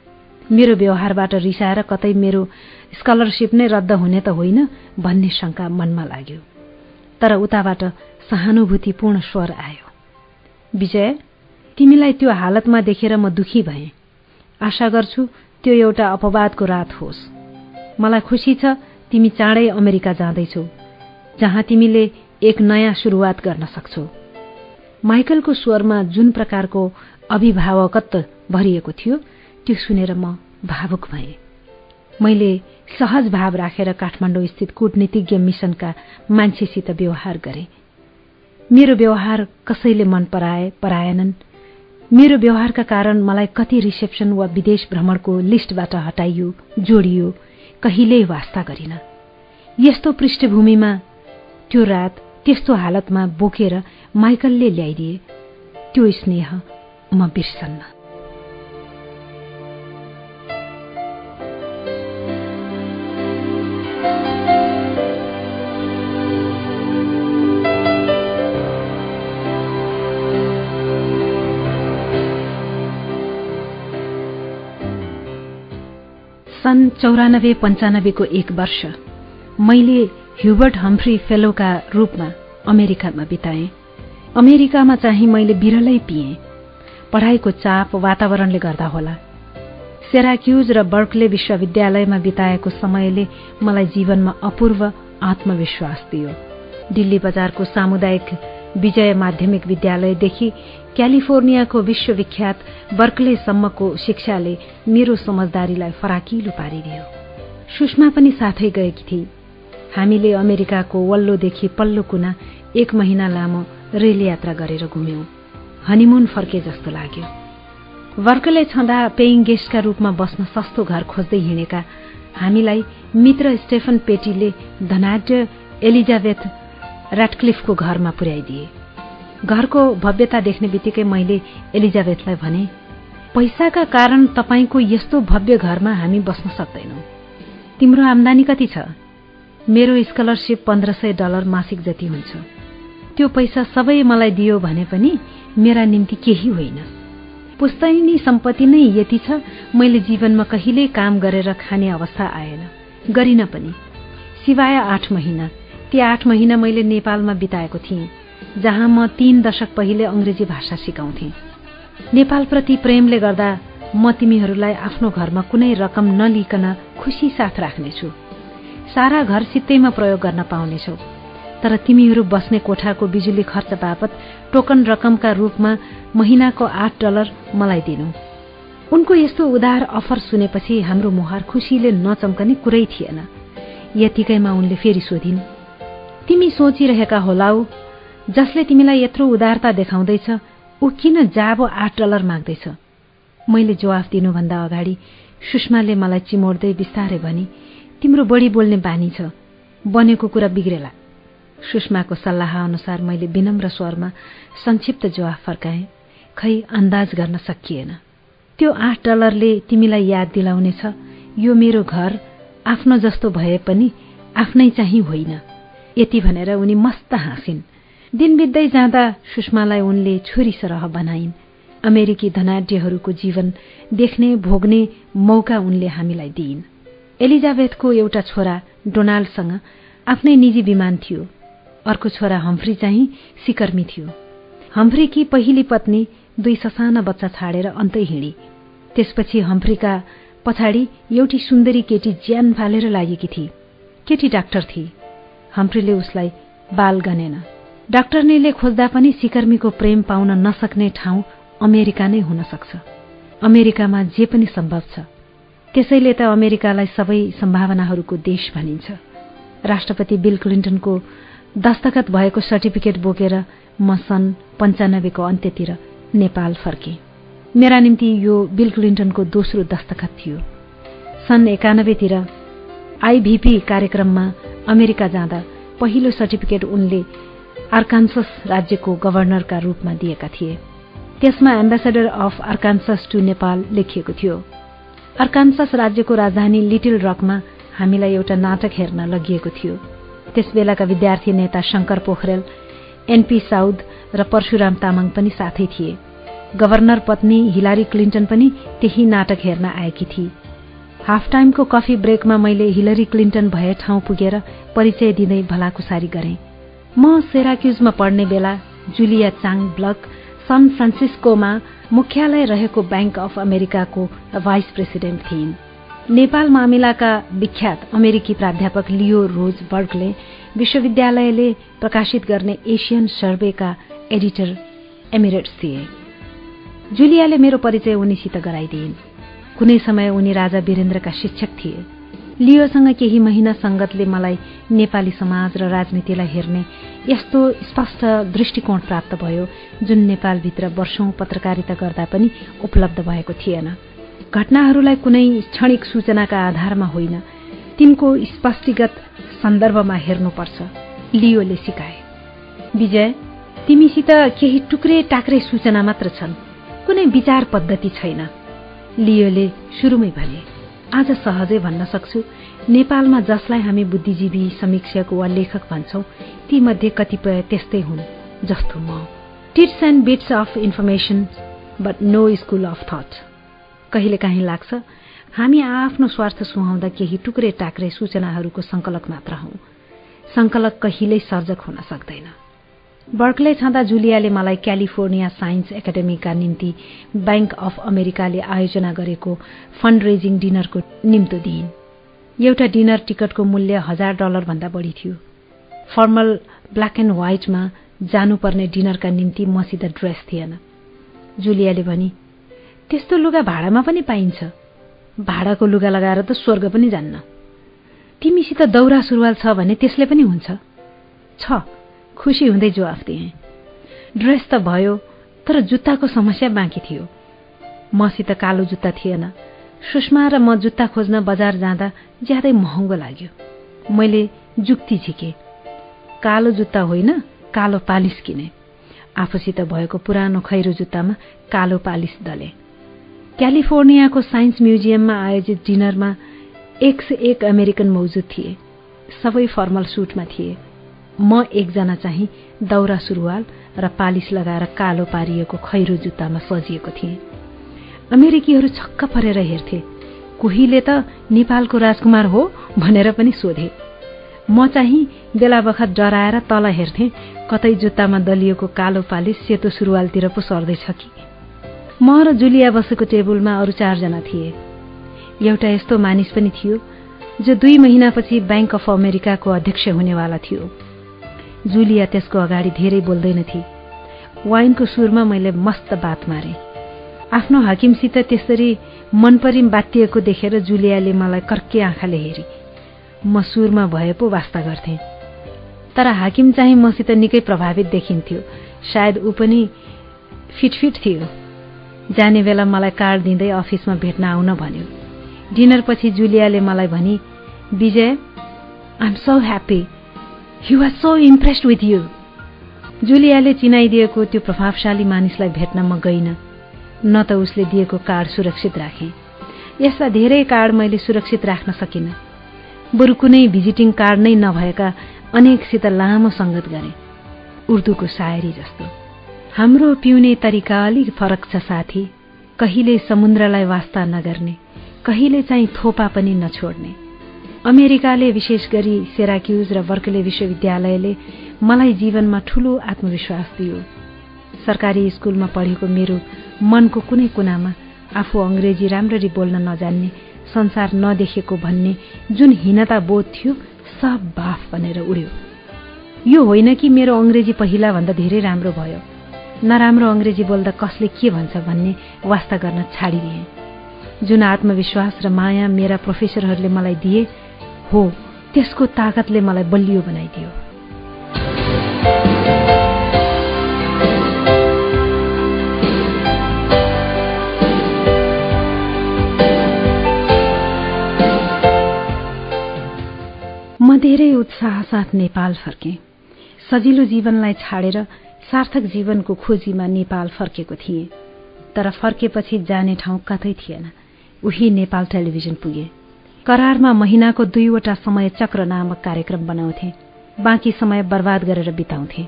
मेरो व्यवहारबाट रिसाएर कतै मेरो स्कलरसिप नै रद्द हुने त होइन भन्ने शङ्का मनमा लाग्यो। तर उताबाट सहानुभूतिपूर्ण स्वर आयो। विजय तिमीलाई त्यो हालतमा देखेर म दुखी भएँ। आशा गर्छु त्यो एउटा अपवादको रात होस्। मलाई खुसी छ तिमी चाँडै अमेरिका जाँदैछौ जहाँ तिमीले एक नयाँ सुरुवात गर्न सक्छौ। माइकलको स्वरमा जुन प्रकारको अभिभावकत्व भरिएको थियो त्यो सुनेर म भावुक भएँ। मैले सहज भाव राखेर काठमाडौँ स्थित कूटनीतिज्ञ मिसनका मान्छेसित व्यवहार गरे। मेरो व्यवहार कसैले मन पराए पराएनन् मेरो व्यवहारका कारण मलाई कति रिसेप्सन वा विदेश भ्रमणको लिस्टबाट हटाइयो जोडियो कहिल्यै वास्ता गरिन। यस्तो पृष्ठभूमिमा त्यो रात त्यस्तो हालतमा बोकेर माइकलले ल्याइदिए त्यो स्नेह म बिर्सन्न। सन् चौरानब्बे पञ्चानब्बेको एक वर्ष मैले ह्युबर्ट हम्फ्री फेलोका रूपमा अमेरिकामा बिताएँ। अमेरिकामा चाहिँ मैले बिरलै पिएँ। पढाइको चाप वातावरणले गर्दा होला। सेराक्युज र बर्कले विश्वविद्यालयमा बिताएको समयले मलाई जीवनमा अपूर्व आत्मविश्वास दियो। दिल्ली बजारको सामुदायिक विजय माध्यमिक विद्यालयदेखि क्यालिफोर्नियाको विश्वविख्यात बर्कलेसम्मको शिक्षाले मेरो समझदारीलाई फराकिलो पारिदियो। सुषमा पनि साथै गएकी थिए हामीले अमेरिकाको वल्लोदेखि पल्लो कुना एक महिना लामो रेल यात्रा गरेर घुम्यौं। हनिमुन फर्के जस्तो लाग्यो। वर्कले छँदा पेइङ गेस्टका रूपमा बस्न सस्तो घर खोज्दै हिँडेका हामीलाई मित्र स्टेफन पेटीले धनाढ्य एलिजाबेथ ऱ्याटक्लिफको घरमा पुर्याइदिए। घरको भव्यता देख्ने बित्तिकै मैले एलिजाबेथलाई भने पैसाका कारण तपाईँको यस्तो भव्य घरमा हामी बस्न सक्दैनौ। तिम्रो आमदानी कति छ? मेरो स्कलरसिप पन्ध्र सय डलर मासिक जति हुन्छ। त्यो पैसा सबै मलाई दियो भने पनि मेरा निम्ति केही होइन। पुस्तैनी सम्पत्ति नै यति छ मैले जीवनमा कहिल्यै काम गरेर खाने अवस्था आएन। गरिन पनि। सिवाय आठ महिना। ती आठ महिना मैले नेपालमा बिताएको थिएँ। जहाँ म तीन दशक पहिले अङ्ग्रेजी भाषा सिकाउँथे। नेपालप्रति प्रेमले गर्दा म तिमीहरूलाई आफ्नो घरमा कुनै रकम नलिकन खुसी साथ राख्नेछु। सारा घर सित्तैमा प्रयोग गर्न पाउनेछौ। तर तिमीहरू बस्ने कोठाको बिजुली खर्च बापत टोकन रकमका रूपमा महिनाको आठ डलर मलाई दिनु। उनको यस्तो उदार अफर सुनेपछि हाम्रो मुहार खुसीले नचम्कने कुरै थिएन। यतिकैमा उनले फेरि सोधिन् तिमी सोचिरहेका होलाउ जसले तिमीलाई यत्रो उदारता देखाउँदैछ ऊ किन जाबो आठ डलर माग्दैछ? मैले जवाफ दिनुभन्दा अगाडि सुषमाले मलाई चिमोड्दै बिस्तारै भनी तिम्रो बढी बोल्ने बानी छ बनेको कुरा बिग्रेला सुषमाको सल्लाह अनुसार मैले विनम्र स्वरमा संक्षिप्त जवाफ फर्काएँ खै अन्दाज गर्न सकिएन। त्यो आठ डलरले तिमीलाई याद दिलाउनेछ यो मेरो घर आफ्नो जस्तो भए पनि आफ्नै चाहिँ होइन यति भनेर उनी मस्त हाँसिन्। दिन बित्दै जाँदा सुषमालाई उनले छोरी सरह बनाइन्। अमेरिकी धनाढ्यहरूको जीवन देख्ने भोग्ने मौका उनले हामीलाई दिइन्। एलिजाबेथको एउटा छोरा डोनाल्डसँग आफ्नै निजी विमान थियो। अर्को छोरा हम्फ्री चाहिँ सिकर्मी थियो। हम्फ्रीकी पहिली पत्नी दुई ससाना बच्चा छाडेर अन्तै हिँडी। त्यसपछि हम्फ्रीका पछाडि एउटी सुन्दरी केटी ज्यान फालेर लागेकी थिए केटी डाक्टर थिए हम्फ्रीले उसलाई बाल गनेन। डाक्टरनीले खोज्दा पनि सिकर्मीको प्रेम पाउन नसक्ने ठाउँ अमेरिका नै हुन सक्छ। अमेरिकामा जे पनि सम्भव छ। त्यसैले त अमेरिकालाई सबै सम्भावनाहरूको देश भनिन्छ। राष्ट्रपति बिल क्लिन्टनको दस्तखत भएको सर्टिफिकेट बोकेर म सन् पञ्चानब्बेको अन्त्यतिर नेपाल फर्के। मेरा निम्ति यो बिल क्लिन्टनको दोस्रो दस्तखत थियो। सन् एकानब्बेतिर आइभीपी कार्यक्रममा अमेरिका जाँदा पहिलो सर्टिफिकेट उनले आर्कान्सस राज्यको गभर्नरका रूपमा दिएका थिए। त्यसमा ambassador of Arkansas to Nepal लेखिएको थियो। आर्कान्सस राज्यको राजधानी लिटिल रकमा हामीलाई एउटा नाटक हेर्न लगिएको थियो। त्यसबेलाका विद्यार्थी नेता शंकर पोखरेल एनपी साउद र परशुराम तामाङ पनि साथै थिए। गभर्नर पत्नी हिलारी क्लिन्टन पनि त्यही नाटक हेर्न आएकी थिए। हाफ टाइमको कफी ब्रेकमा मैले हिलरी क्लिन्टन भए ठाउँ पुगेर परिचय दिँदै भलाकुसारी गरेँ। म सेराक्युजमा पढ्ने बेला जुलिया चाङ ब्लक सन फ्रान्सिस्कोमा मुख्यालय रहेको ब्याङ्क अफ अमेरिकाको भाइस प्रेसिडेन्ट थिइन्। नेपाल मामिलाका विख्यात अमेरिकी प्राध्यापक लियो रोज बर्गले विश्वविद्यालयले प्रकाशित गर्ने एसियन सर्वेका एडिटर एमिरेट्स थिए जुलियाले मेरो परिचय उनीसित गराइदिइन्। कुनै समय उनी राजा वीरेन्द्रका शिक्षक थिए। लियोसँग केही महिना सङ्गतले मलाई नेपाली समाज र राजनीतिलाई हेर्ने यस्तो स्पष्ट दृष्टिकोण प्राप्त भयो जुन नेपालभित्र वर्षौं पत्रकारिता गर्दा पनि उपलब्ध भएको थिएन। घटनाहरूलाई कुनै क्षणिक सूचनाका आधारमा होइन तिनको स्पष्टिगत सन्दर्भमा हेर्नुपर्छ लियोले सिकाए। विजय तिमीसित केही टुक्रे टाक्रे सूचना मात्र छन् कुनै विचार पद्धति छैन लियोले सुरुमै भने। आज सहजै भन्न सक्छु नेपालमा जसलाई हामी बुद्धिजीवी समीक्षक वा लेखक भन्छौ तीमध्ये कतिपय त्यस्तै हुन् जस्तो म। Tits and bits of information but no school of thought कहिलेकाहीँ लाग्छ हामी आफ्नो स्वार्थ सुहाउँदा केही टुक्रे टाक्रे सूचनाहरूको संकलक मात्र हौ। संकलक कहिल्यै सर्जक हुन सक्दैन। बर्कले छँदा जुलियाले मलाई क्यालिफोर्निया साइन्स एकाडेमीका निम्ति ब्याङ्क अफ अमेरिकाले आयोजना गरेको फन्ड रेजिङ डिनरको निम्तो दिइन् एउटा डिनर टिकटको मूल्य हजार डलरभन्दा बढी थियो। फर्मल ब्ल्याक एन्ड व्हाइटमा जानुपर्ने डिनरका निम्ति मसित ड्रेस थिएन। जुलियाले भनी त्यस्तो लुगा भाडामा पनि पाइन्छ। भाडाको लुगा लगाएर त स्वर्ग पनि जान्न। तिमीसित दौरा सुरुवाल छ भने त्यसले पनि हुन्छ। छ खुसी हुँदै जवाफ दिए। ड्रेस त भयो तर जुत्ताको समस्या बाँकी थियो। मसित कालो जुत्ता थिएन। सुषमा र म जुत्ता खोज्न बजार जाँदा ज्यादै महँगो लाग्यो। मैले जुक्ति झिके। कालो जुत्ता होइन कालो पालिस किने। आफूसित भएको पुरानो खैरो जुत्तामा कालो पालिस दले क्यालिफोर्नियाको साइन्स म्युजियममा आयोजित डिनरमा एक से एक अमेरिकन मौजुद थिए। सबै फर्मल सुटमा थिए। म एकजना चाहिँ दौरा सुरुवाल र पालिस लगाएर कालो पारिएको खैरो जुत्तामा सजिएको थिएँ। अमेरिकीहरू छक्क परेर हेर्थे कोहीले त नेपालको राजकुमार हो भनेर पनि सोधे। म चाहिँ बेला बखत डराएर तल हेर्थे कतै जुत्तामा दलिएको कालो पालिस सेतो सुरुवालतिर पो सर्दैछ कि। म र जुलिया बसेको टेबलमा अरू चारजना थिए। एउटा यस्तो मानिस पनि थियो जो दुई महिनापछि ब्याङ्क अफ अमेरिकाको अध्यक्ष हुनेवाला थियो। जुलिया त्यसको अगाडि धेरै बोल्दैनथे। वाइनको सुरमा मैले मस्त बात मारे। आफ्नो हाकिमसित त्यसरी मनपरी बातिएको देखेर जुलियाले मलाई कर्के आँखाले हेरी। म सुरमा भए पो वास्ता गर्थे। तर हाकिम चाहिँ मसित निकै प्रभावित देखिन्थ्यो। सायद ऊ पनि फिटफिट थियो। जाने बेला मलाई कार्ड दिँदै अफिसमा भेट्न आउन भन्यो। डिनरपछि जुलियाले मलाई भनी Bijay I am so happy you are so impressed with you जुलियाले चिनाइदिएको त्यो प्रभावशाली मानिसलाई भेट्न म गइनँ न त उसले दिएको कार्ड सुरक्षित राखेँ। यस्ता धेरै कार्ड मैले सुरक्षित राख्न सकिनँ। बरु कुनै भिजिटिङ कार्ड नै नभएका अनेकसित लामो सङ्गत गरे। उर्दूको सायरी जस्तो। हाम्रो पिउने तरिका अलिक फरक छ साथी। कहिले समुद्रलाई वास्ता नगर्ने कहिले चाहिँ थोपा पनि नछोड्ने। अमेरिकाले विशेष गरी सेराक्युज र बर्कले विश्वविद्यालयले मलाई जीवनमा ठूलो आत्मविश्वास दियो। सरकारी स्कुलमा पढेको मेरो मनको कुनै कुनामा आफू अङ्ग्रेजी राम्ररी बोल्न नजान्ने संसार नदेखेको भन्ने जुन हीनता बोध थियो सब बाफ भनेर उड्यो। यो होइन कि मेरो अङ्ग्रेजी पहिलाभन्दा धेरै राम्रो भयो। नराम्रो अङ्ग्रेजी बोल्दा कसले के भन्छ भन्ने वास्ता गर्न छाडिदिए। जुन आत्मविश्वास र माया मेरा प्रोफेसरहरूले मलाई दिए हो त्यसको ताकतले मलाई बलियो बनाइदियो। म धेरै उत्साह साथ नेपाल फर्के। सजिलो जीवनलाई छाडेर सार्थक जीवनको खोजीमा नेपाल फर्केको थिएँ। तर फर्केपछि जाने ठाउँ कतै थिएन। उही नेपाल टेलिभिजन पुगे। करारमा महिनाको दुईवटा समय चक्र नामक कार्यक्रम बनाउँथे। बाँकी समय बर्बाद गरेर बिताउँथे।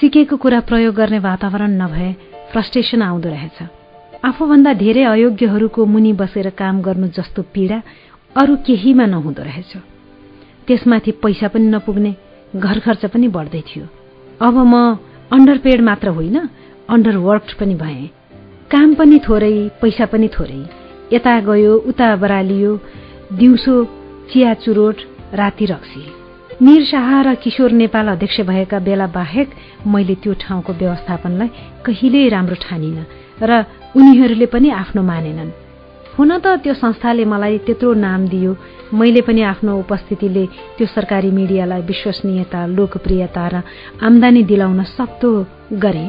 सिकेको कुरा प्रयोग गर्ने वातावरण नभए फ्रस्ट्रेसन आउँदो रहेछ। आफूभन्दा धेरै अयोग्यहरूको मुनि बसेर काम गर्नु जस्तो पीड़ा अरू केहीमा नहुँदो रहेछ। त्यसमाथि पैसा पनि नपुग्ने घर खर्च पनि बढ्दै थियो। अब म अन्डरपेड मात्र होइन अन्डरवर्क पनि भए। काम पनि थोरै पैसा पनि थोरै। यता गयो उता बरालियो दिउँसो चिया चुरोट राति रक्सी। निर शाह र किशोर नेपाल अध्यक्ष भएका बेला बाहेक मैले त्यो ठाउँको व्यवस्थापनलाई कहिल्यै राम्रो ठानिन र उनीहरूले पनि आफ्नो मानेनन्। हुन त त्यो संस्थाले मलाई त्यत्रो नाम दियो। मैले पनि आफ्नो उपस्थितिले त्यो सरकारी मिडियालाई विश्वसनीयता लोकप्रियता र आमदानी दिलाउन सक्दो गरे।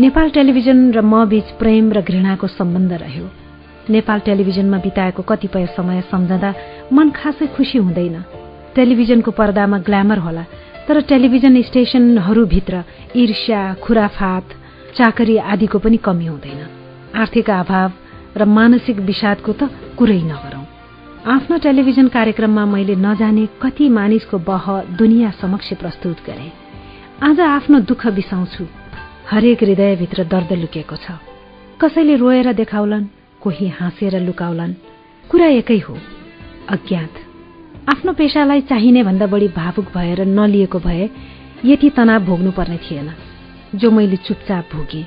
नेपाल टेलिभिजन र म बीच प्रेम र घृणाको सम्बन्ध रह्यो। नेपाल टेलिभिजनमा बिताएको कतिपय समय सम्झँदा मन खासै खुसी हुँदैन। टेलिभिजनको पर्दामा ग्ल्यामर होला तर टेलिभिजन स्टेशनहरूभित्र ईर्ष्या खुराफात चाकरी आदिको पनि कमी हुँदैन। आर्थिक अभाव र मानसिक विषादको त कुरै नगरौं। आफ्नो टेलिभिजन कार्यक्रममा मैले नजाने कति मानिसको बह दुनियाँ समक्ष प्रस्तुत गरे। आज आफ्नो दुःख बिसाउँछु। हरेक हृदयभित्र दर्द लुकेको छ। कसैले रोएर देखाउलान्? कोही हाँसेर लुकाउलान्। कुरा एकै हो अज्ञात। आफ्नो पेसालाई चाहिने भन्दा बढी भावुक भएर नलिएको भए यति तनाव भोग्नु पर्ने थिएन। जो मैले चुपचाप भोगे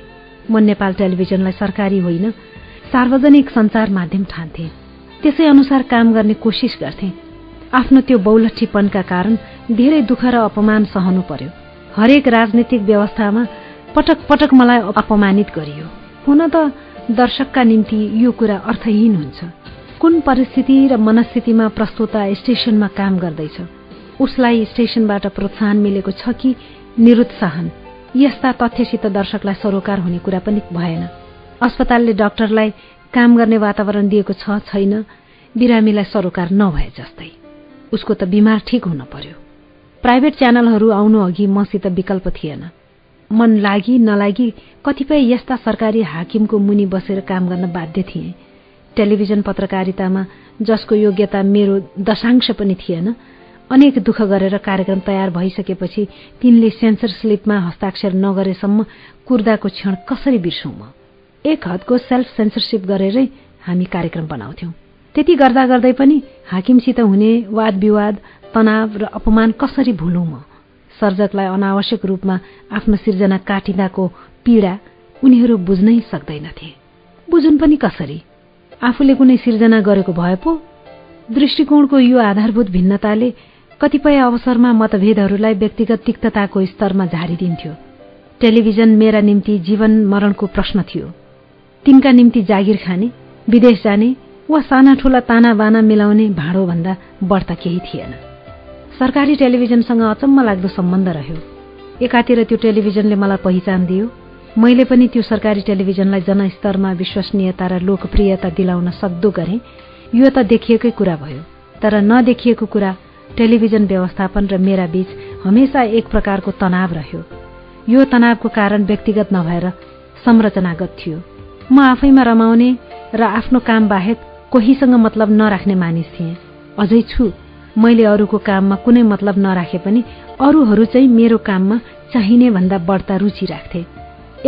म नेपाल टेलिभिजनलाई सरकारी होइन सार्वजनिक सञ्चार माध्यम ठान्थे। त्यसै अनुसार काम गर्ने कोसिस गर्थे। आफ्नो त्यो बौलठीपनका कारण धेरै दुःख र अपमान सहनु पर्यो। हरेक राजनीतिक व्यवस्थामा पटक पटक मलाई अपमानित गरियो। हुन त दर्शकका निम्ति यो कुरा अर्थहीन हुन्छ। कुन परिस्थिति र मनस्थितिमा प्रस्तुता स्टेशनमा काम गर्दैछ? उसलाई स्टेशनबाट प्रोत्साहन मिलेको छ कि निरुत्साहन? यस्ता तथ्यसित दर्शकलाई सरोकार हुने कुरा पनि भएन। अस्पतालले डाक्टरलाई काम गर्ने वातावरण दिएको छ छैन। बिरामीलाई सरोकार नभए जस्तै। उसको त बिमार ठिक हुन पर्यो। प्राइभेट च्यानलहरू आउनु अघि मसित विकल्प थिएन। मन लागि नलागी कतिपय यस्ता सरकारी हाकिमको मुनि बसेर काम गर्न बाध्य थिए। टेलिभिजन पत्रकारितामा जसको योग्यता मेरो दशांश पनि थिएन अनेक दुःख गरेर कार्यक्रम तयार भइसकेपछि तिनले सेन्सर स्लिपमा हस्ताक्षर नगरेसम्म कुर्दाको क्षण कसरी बिर्सौँ म? एक हदको सेल्फ सेन्सरसिप गरेरै हामी कार्यक्रम बनाउँथ्यौं। त्यति गर्दा गर्दै पनि हाकिमसित हुने वाद विवाद तनाव र अपमान कसरी भुलौँ म? सर्जकलाई अनावश्यक रूपमा आफ्नो सिर्जना काटिँदाको पीडा उनीहरू बुझ्नै सक्दैनथे। बुझुन् पनि कसरी? आफूले कुनै सिर्जना गरेको भए पो। दृष्टिकोणको यो आधारभूत भिन्नताले कतिपय अवसरमा मतभेदहरूलाई व्यक्तिगत तिक्तताको स्तरमा झारिदिन्थ्यो। टेलिभिजन मेरा निम्ति जीवन मरणको प्रश्न थियो। तिनका निम्ति जागिर खाने विदेश जाने वा साना ठूला ताना बाना मिलाउने भाँडोभन्दा बढ्ता केही थिएन। सरकारी टेलिभिजनसँग अचम्म लाग्दो सम्बन्ध रह्यो। एकातिर त्यो टेलिभिजनले मलाई पहिचान दियो। मैले पनि त्यो सरकारी टेलिभिजनलाई जनस्तरमा विश्वसनीयता र लोकप्रियता दिलाउन सक्दो गरे। यो त देखिएकै कुरा भयो। तर नदेखिएको कुरा टेलिभिजन व्यवस्थापन र मेरा बीच हमेसा एक प्रकारको तनाव रह्यो। यो तनावको कारण व्यक्तिगत नभएर संरचनागत थियो। म आफैमा रमाउने र आफ्नो काम बाहेक कोहीसँग मतलब नराख्ने मानिस थिएँ। अझै छु। मैले अरूको काममा कुनै मतलब नराखे पनि अरूहरू चाहिँ मेरो काममा चाहिने भन्दा बढ्ता रुचि राख्थे।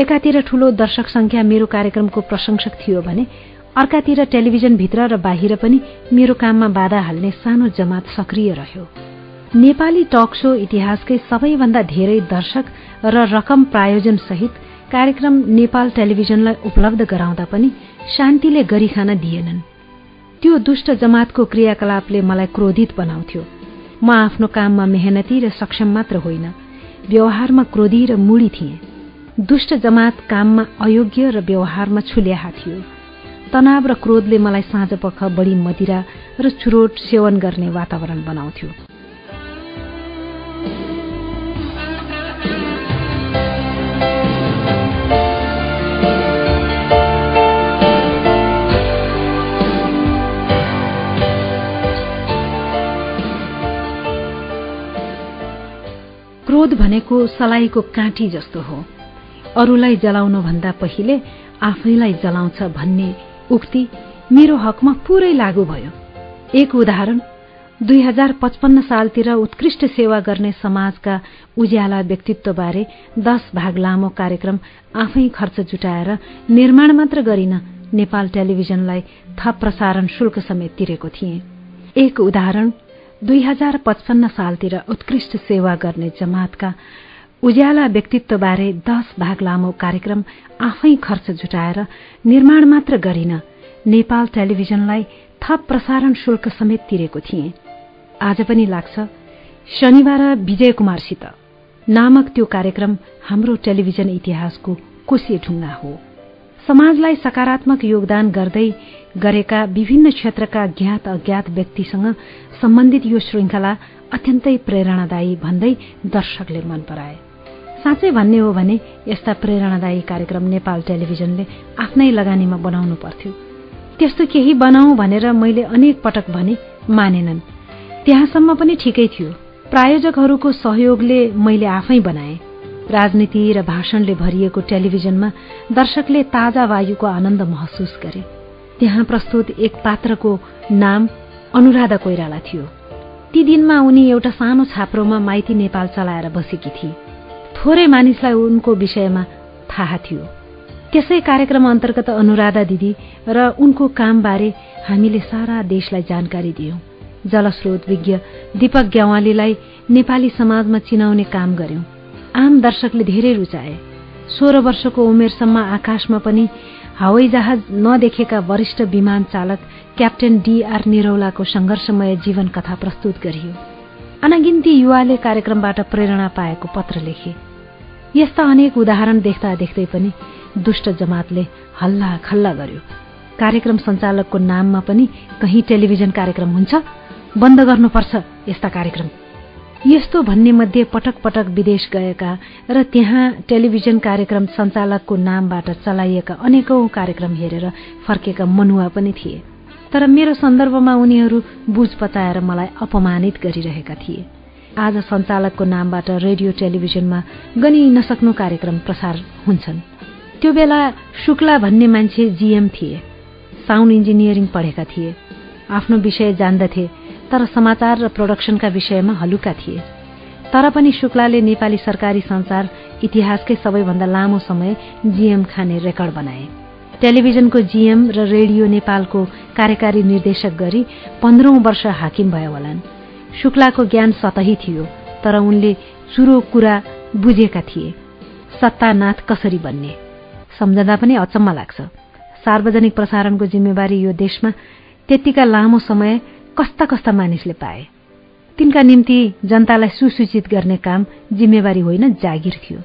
एकातिर ठूलो दर्शक संख्या मेरो कार्यक्रमको प्रशंसक थियो भने अर्कातिर टेलिभिजनभित्र र बाहिर पनि मेरो काममा बाधा हाल्ने सानो जमात सक्रिय रह्यो। नेपाली टक शो इतिहासकै सबैभन्दा धेरै दर्शक र रकम प्रायोजन सहित कार्यक्रम नेपाल टेलिभिजनलाई उपलब्ध गराउँदा पनि शान्तिले गरी खान दिएनन्। त्यो दुष्ट जमातको क्रियाकलापले मलाई क्रोधित बनाउँथ्यो। म आफ्नो काममा मेहनती र सक्षम मात्र होइन। व्यवहारमा क्रोधी र मुडी थिएँ। दुष्ट जमात काममा अयोग्य र व्यवहारमा छुल्याहा थियो। तनाव र क्रोधले मलाई साँझ पख बढी मदिरा र चुरोट सेवन गर्ने वातावरण बनाउँथ्यो। क्रोध भनेको सलाईको काँटी जस्तो हो। अरूलाई जलाउनुभन्दा पहिले आफैलाई जलाउँछ भन्ने उक्ति मेरो हकमा पूरै लागू भयो। एक उदाहरण दुई हजार पचपन्न सालतिर उत्कृष्ट सेवा गर्ने समाजका उज्याला व्यक्तित्वबारे दश भाग लामो कार्यक्रम आफै खर्च जुटाएर निर्माण मात्र गरिन नेपाल टेलिभिजनलाई थप प्रसारण शुल्क समेत तिरेको थिए। एक उदाहरण दुई हजार पचपन्न सालतिर उत्कृष्ट सेवा गर्ने जमातका उज्याला व्यक्तित्वबारे दश भाग लामो कार्यक्रम आफै खर्च जुटाएर निर्माण मात्र गरिन नेपाल टेलिभिजनलाई थप प्रसारण शुल्क समेत तिरेको थिए। आज पनि लाग्छ शनिबार विजय कुमारसित नामक त्यो कार्यक्रम हाम्रो टेलिभिजन इतिहासको कोसे ढुङ्गा हो। समाजलाई सकारात्मक योगदान गर्दै गरेका विभिन्न क्षेत्रका ज्ञात अज्ञात व्यक्तिसँग सम्बन्धित यो श्रृङ्खला अत्यन्तै प्रेरणादायी भन्दै दर्शकले मन पराए। साँच्चै भन्ने हो भने यस्ता प्रेरणादायी कार्यक्रम नेपाल टेलिभिजनले आफ्नै लगानीमा बनाउनु पर्थ्यो। त्यस्तो केही बनाऊ भनेर मैले अनेक पटक भने मानेनन्। त्यहाँसम्म पनि ठिकै थियो। प्रायोजकहरूको सहयोगले मैले आफै बनाए। राजनीति र भाषणले भरिएको टेलिभिजनमा दर्शकले ताजा वायुको आनन्द महसुस गरे। त्यहाँ प्रस्तुत एक पात्रको नाम अनुराधा कोइराला थियो। ती दिनमा उनी एउटा सानो छाप्रोमा माइती नेपाल चलाएर बसेकी थिए। थोरै मानिसलाई उनको विषयमा थाहा थियो। त्यसै कार्यक्रम अन्तर्गत अनुराधा दिदी र उनको कामबारे हामीले सारा देशलाई जानकारी दियौं। जलस्रोत विज्ञ दीपक ग्यावालीलाई नेपाली समाजमा चिनाउने काम गर्यौं। आम दर्शकले धेरै रुचाए। सोह्र वर्षको उमेरसम्म आकाशमा पनि हवाई जहाज नदेखेका वरिष्ठ विमान चालक क्याप्टेन डीआर निरौलाको संघर्षमय जीवन कथा प्रस्तुत गरियो। अनगिन्ती युवाले कार्यक्रमबाट प्रेरणा पाएको पत्र लेखे। यस्ता अनेक उदाहरण देख्दा देख्दै पनि दुष्ट जमातले हल्ला खल्ला गर्यो। कार्यक्रम सञ्चालकको नाममा पनि कहीँ टेलिभिजन कार्यक्रम हुन्छ? बन्द गर्नुपर्छ यस्ता कार्यक्रम। यस्तो भन्ने मध्ये पटक पटक विदेश गएका र त्यहाँ टेलिभिजन कार्यक्रम सञ्चालकको नामबाट चलाइएका अनेकौं कार्यक्रम हेरेर फर्केका मनुवा पनि थिए। तर मेरो सन्दर्भमा उनीहरू बुझ पचाएर मलाई अपमानित गरिरहेका थिए। आज सञ्चालकको नामबाट रेडियो टेलिभिजनमा गनि नसक्नु कार्यक्रम प्रसार हुन्छन्। त्यो बेला शुक्ला भन्ने मान्छे जीएम थिए। साउन्ड इन्जिनियरिङ पढेका थिए। आफ्नो विषय जान्दथे। तर समाचार र प्रोडक्सनका विषयमा हलुका थिए। तर पनि शुक्लाले नेपाली सरकारी संसार इतिहासकै सबैभन्दा लामो समय जीएम खाने रेकर्ड बनाए। टेलिभिजनको जीएम र रेडियो नेपालको कार्यकारी निर्देशक गरी पन्ध्रौं वर्ष हाकिम भयो होलान्। शुक्लाको ज्ञान सतही थियो तर उनले चुरो कुरा बुझेका थिए। सत्तानाथ कसरी बन्ने? सम्झँदा पनि अचम्म लाग्छ। सार्वजनिक प्रसारणको जिम्मेवारी यो देशमा त्यतिका लामो समय कस्ता कस्ता मानिसले पाए। तिनका निम्ति जनतालाई सुसूचित गर्ने काम जिम्मेवारी होइन जागिर थियो।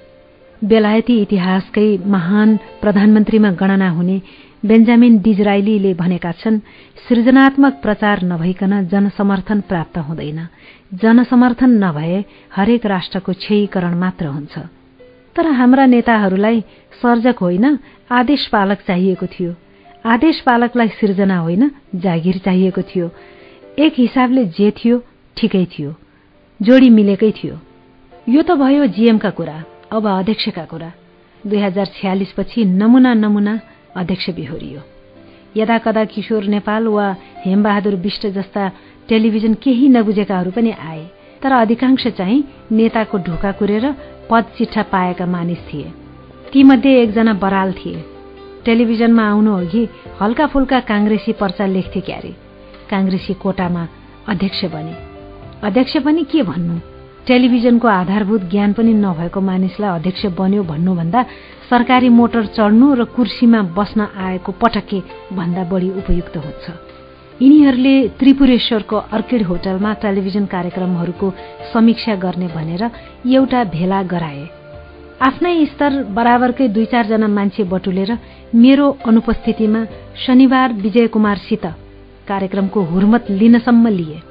बेलायती इतिहासकै महान प्रधानमन्त्रीमा गणना हुने बेन्जामिन डिजराइलीले भनेका छन् सृजनात्मक प्रचार नभइकन जनसमर्थन प्राप्त हुँदैन। जनसमर्थन नभए हरेक राष्ट्रको क्षयीकरण मात्र हुन्छ। तर हाम्रा नेताहरूलाई सर्जक होइन आदेश पालक चाहिएको थियो। आदेश पालकलाई सिर्जना होइन जागिर चाहिएको थियो। एक हिसाबले जे थियो ठिकै थियो। जोडी मिलेकै थियो। यो त भयो जीएमका कुरा अब अध्यक्षका कुरा। दुई हजार छ्यालिस पछि नमुना नमुना अध्यक्ष बिहोरियो। यदा कदा किशोर नेपाल वा हेमबहादुर विष्ट जस्ता टेलिभिजन केही नबुझेकाहरू पनि आए तर अधिकांश चाहिँ नेताको ढोका कुरेर पद चिठा पाएका मानिस थिए। तीमध्ये एकजना बराल थिए। टेलिभिजनमा आउनु अघि हल्का फुल्का काङ्ग्रेसी पर्चा लेख्थे क्यारे। काङ्ग्रेसी कोटामा अध्यक्ष बने। अध्यक्ष पनि के भन्नु? टेलिभिजनको आधारभूत ज्ञान पनि नभएको मानिसलाई अध्यक्ष बन्यो भन्नुभन्दा सरकारी मोटर चढ्नु र कुर्सीमा बस्न आएको पटके भन्दा बढी उपयुक्त हुन्छ। यिनीहरूले त्रिपुरेश्वरको अर्किड होटलमा टेलिभिजन कार्यक्रमहरूको समीक्षा गर्ने भनेर एउटा भेला गराए। आफ्नै स्तर बराबरकै दुई चारजना मान्छे बटुलेर मेरो अनुपस्थितिमा शनिबार विजय कुमारसित कार्यक्रमको हुर्मत लिनसम्म लिए।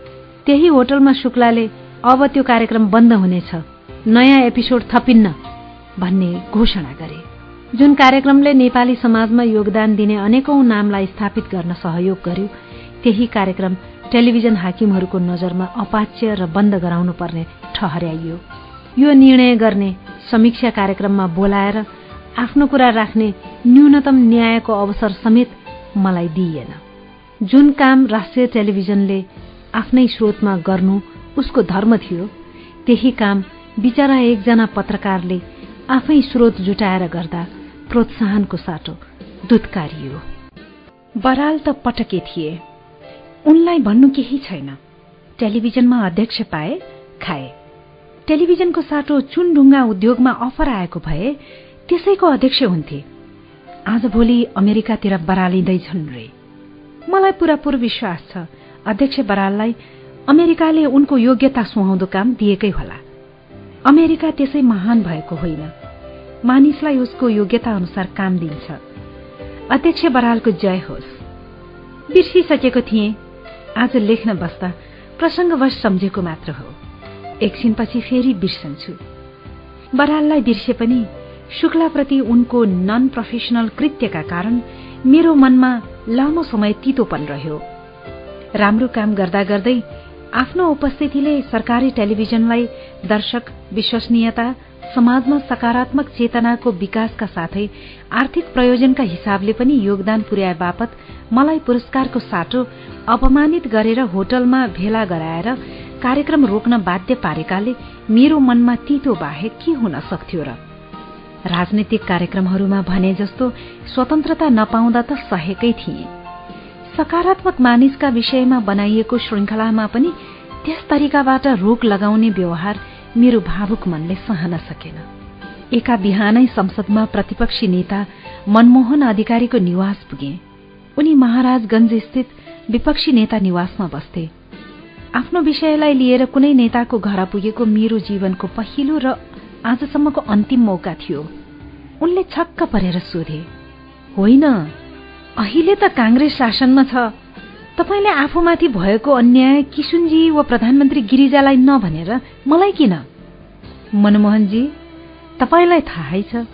त्यही होटलमा शुक्लाले अब त्यो कार्यक्रम बन्द हुनेछ। नयाँ एपिसोड थपिन्न भन्ने घोषणा गरे। जुन कार्यक्रमले नेपाली समाजमा योगदान दिने अनेकौं नामलाई स्थापित गर्न सहयोग गर्यो त्यही कार्यक्रम टेलिभिजन हाकिमहरूको नजरमा अपाच्य र बन्द गराउनु पर्ने ठहर्याइयो यो निर्णय गर्ने समीक्षा कार्यक्रममा बोलाएर आफ्नो कुरा राख्ने न्यूनतम न्यायको अवसर समेत मलाई दिइएन। जुन काम राष्ट्रिय टेलिभिजनले आफ्नै स्रोतमा गर्नु उसको धर्म थियो त्यही काम बिचरा एकजना पत्रकारले आफै स्रोत जुटाएर गर्दा प्रोत्साहनको साटो दुत्कारियो बराल त पटके थिए। उनलाई भन्नु केही छैन। टेलिभिजनमा अध्यक्ष पाए खाए। टेलिभिजनको साटो चुनढुङ्गा उद्योगमा अफर आएको भए त्यसैको अध्यक्ष हुन्थे। आजभोलि अमेरिकातिर बरालिँदैछन् रे। मलाई पुरापुर विश्वास छ। अध्यक्ष बराललाई अमेरिकाले उनको योग्यता सुहाउँदो काम दिएकै होला। अमेरिका त्यसै महान भएको होइन। मानिसलाई उसको योग्यता अनुसार काम दिन्छ। अध्यक्ष बरालको जय होस्। बिर्सिसकेको थिएँ। आज लेख्न बस्दा प्रसङ्गवश सम्झेको मात्र हो। एकछिनपछि फेरि बिर्सन्छु। बराललाई बिर्से पनि शुक्लाप्रति उनको नन प्रोफेसनल कृत्यका कारण मेरो मनमा लामो समय तितोपन रह्यो। राम्रो काम गर्दा गर्दै आफ्नो उपस्थितिले सरकारी टेलिभिजनलाई दर्शक विश्वसनीयता समाजमा सकारात्मक चेतनाको विकासका साथै आर्थिक प्रयोजनका हिसाबले पनि योगदान पुर्याए बापत मलाई पुरस्कारको साटो अपमानित गरेर होटलमा भेला गराएर कार्यक्रम रोक्न बाध्य पारेकाले मेरो मनमा तितो बाहेक के हुन सक्थ्यो र। राजनैतिक कार्यक्रमहरूमा भने जस्तो स्वतन्त्रता नपाउँदा त सहेकै थिए। सकारात्मक मानिसका विषयमा बनाइएको श्रृंखलामा पनि त्यस तरिकाबाट रोक लगाउने व्यवहार मेरो भावुक मनले सहन सकेन। एका बिहानै संसदमा प्रतिपक्षी नेता मनमोहन अधिकारीको निवास पुगे। उनी महाराजगंज स्थित विपक्षी नेता निवासमा बस्थे। आफ्नो विषयलाई लिएर कुनै नेताको घर पुगेको मेरो जीवनको पहिलो र आजसम्मको अन्तिम मौका थियो। उनले छक्क परेर सोधे होइन अहिले त काङ्ग्रेस शासनमा छ। तपाईँले आफूमाथि भएको अन्याय किशुनजी वा प्रधानमन्त्री गिरिजालाई नभनेर मलाई किन? मनमोहनजी तपाईँलाई थाहै छ।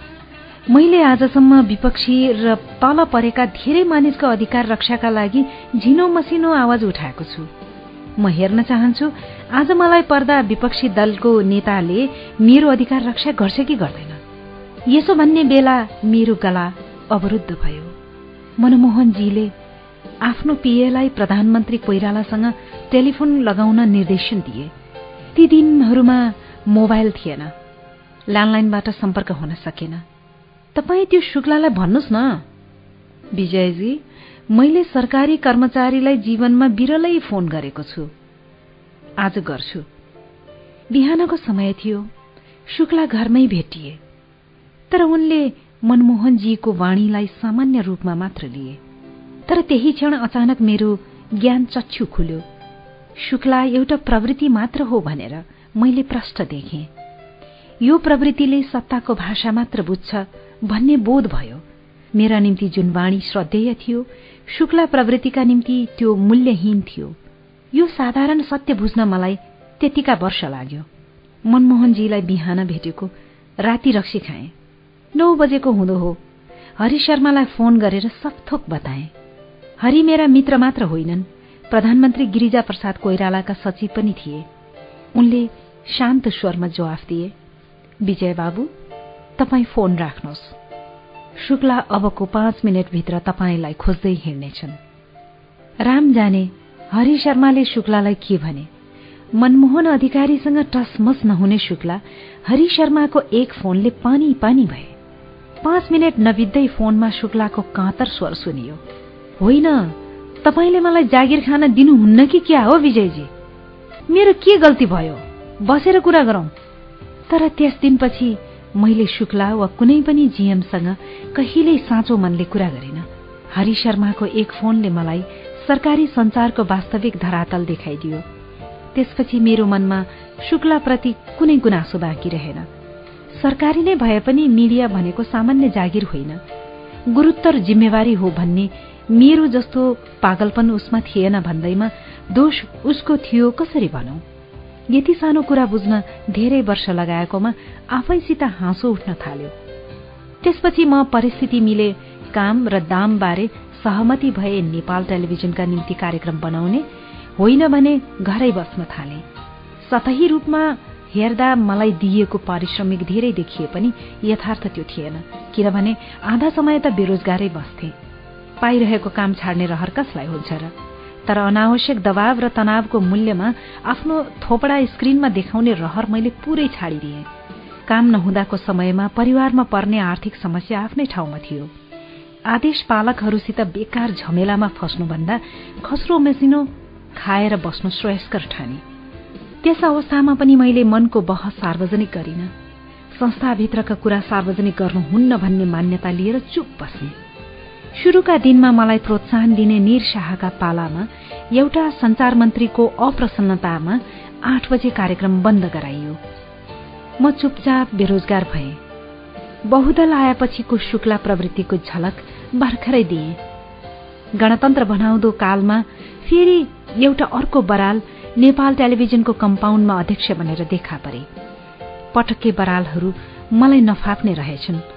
मैले आजसम्म विपक्षी र तल परेका धेरै मानिसको अधिकार रक्षाका लागि झिनो मसिनो आवाज उठाएको छु। म हेर्न चाहन्छु आज मलाई पर्दा विपक्षी दलको नेताले मेरो अधिकार रक्षा गर्छ कि गर्दैन? यसो भन्ने बेला मेरो गला अवरुद्ध भयो। मनमोहनजीले आफ्नो पिएलाई प्रधानमन्त्री कोइरालासँग टेलिफोन लगाउन निर्देशन दिए। ती दिनहरूमा मोबाइल थिएन ल्यान्डलाइनबाट सम्पर्क हुन सकेन। तपाईँ त्यो शुक्लालाई भन्नुहोस् न। विजयजी मैले सरकारी कर्मचारीलाई जीवनमा बिरलै फोन गरेको छु। आज गर्छु। बिहानको समय थियो। शुक्ला घरमै भेटिए। तर उनले मनमोहनजीको वाणीलाई सामान्य रूपमा मात्र लिए। तर त्यही क्षण अचानक मेरो ज्ञान चच्छु खुल्यो। शुक्ला एउटा प्रवृत्ति मात्र हो भनेर मैले प्रष्ट देखेँ। यो प्रवृत्तिले सत्ताको भाषा मात्र बुझ्छ भन्ने बोध भयो। मेरा निम्ति जुन वाणी श्रद्धेय थियो शुक्ला प्रवृत्तिका निम्ति त्यो मूल्यहीन थियो। यो साधारण सत्य बुझ्न मलाई त्यतिका वर्ष लाग्यो। मनमोहनजीलाई बिहान भेटेको राति रक्सी खाए। नौ बजेको हुँदो हो। हरि शर्मालाई फोन गरेर सबथोक बताए। हरि मेरा मित्र मात्र होइनन्। प्रधानमन्त्री गिरिजा प्रसाद कोइरालाका सचिव पनि थिए। उनले शान्त स्वरमा जवाफ दिए विजय बाबु तपाईँ फोन राख्नुहोस्। शुक्ला अबको पाँच मिनटभित्र तपाईँलाई खोज्दै हिँड्नेछन्। राम जाने हरि शर्माले शुक्लालाई के भने? मनमोहन अधिकारीसँग टसमस नहुने शुक्ला हरि शर्माको एक फोनले पानी पानी भए। पाँच मिनट नबित्दै फोनमा शुक्लाको काँतर स्वर सुनियो। होइन तपाईँले मलाई जागिर खान दिनुहुन्न कि क्या हो विजयजी? मेरो के गल्ती भयो? बसेर कुरा गरौं। तर त्यस दिनपछि मैले शुक्ला वा कुनै पनि जीएमसँग कहिल्यै साँचो मनले कुरा गरिन। हरि शर्माको एक फोनले मलाई सरकारी संचारको वास्तविक धरातल देखाइदियो। त्यसपछि मेरो मनमा शुक्लाप्रति कुनै गुनासो बाँकी रहेन। सरकारी नै भए पनि मिडिया भनेको सामान्य जागिर होइन। गुरुत्तर जिम्मेवारी हो भन्ने मेरो जस्तो पागलपन उसमा थिएन भन्दैमा दोष उसको थियो कसरी भनौं? यति सानो कुरा बुझ्न धेरै वर्ष लगाएकोमा आफैसित हाँसो उठ्न थाल्यो। त्यसपछि म परिस्थिति मिले काम र दामबारे सहमति भए नेपाल टेलिभिजनका निम्ति कार्यक्रम बनाउने होइन भने घरै बस्न थाले। सतही रूपमा हेर्दा मलाई दिइएको पारिश्रमिक धेरै देखिए पनि यथार्थ त्यो थिएन किनभने आधा समय त बेरोजगारै बस्थे। पाइरहेको काम छाड्ने रहर कसलाई हुन्छ र? तर अनावश्यक दबाव र तनावको मूल्यमा आफ्नो थोपडा स्क्रिनमा देखाउने रहर मैले पूरै छाडिदिए। काम नहुँदाको समयमा परिवारमा पर्ने आर्थिक समस्या आफ्नै ठाउँमा थियो। आदेश पालकहरूसित बेकार झमेलामा फस्नुभन्दा खस्रो मेसिनो खाएर बस्नु श्रेयस्कर ठाने। त्यस अवस्थामा पनि मैले मनको बहस सार्वजनिक गरिन। संस्थाभित्रका कुरा सार्वजनिक गर्नुहुन्न भन्ने मान्यता लिएर चुप बस्ने शुरूका दिनमा मलाई प्रोत्साहन दिने निर शाहका पालामा एउटा संचार मन्त्रीको अप्रसन्नतामा आठ बजे कार्यक्रम बन्द गराइयो। म चुपचाप बेरोजगार भए। बहुदल आएपछिको शुक्ला प्रवृत्तिको झलक भर्खरै दिए। गणतन्त्र बनाउँदो कालमा फेरि एउटा अर्को बराल नेपाल टेलिभिजनको कम्पाउन्डमा अध्यक्ष बनेर देखा परे। पटक्के बरालहरू मलाई नफाप्ने रहेछन्।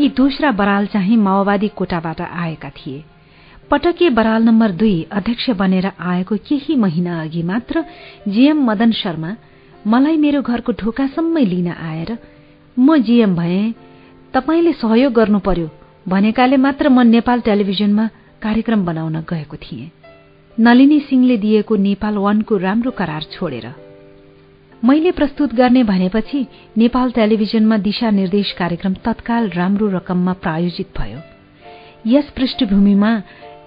यी दोस्रा बराल चाहिँ माओवादी कोटाबाट आएका थिए। पटके बराल नम्बर दुई अध्यक्ष बनेर आएको केही महिना अघि मात्र जीएम मदन शर्मा मलाई मेरो घरको ढोकासम्मै लिन आएर म जीएम भए तपाईँले सहयोग गर्नु पर्यो भनेकाले मात्र म नेपाल टेलिभिजनमा कार्यक्रम बनाउन गएको थिएँ। नलिनी सिंहले दिएको नेपाल वानको राम्रो करार छोडेर मैले प्रस्तुत गर्ने भनेपछि नेपाल टेलिभिजनमा दिशा निर्देश कार्यक्रम तत्काल राम्रो रकममा प्रायोजित भयो। यस पृष्ठभूमिमा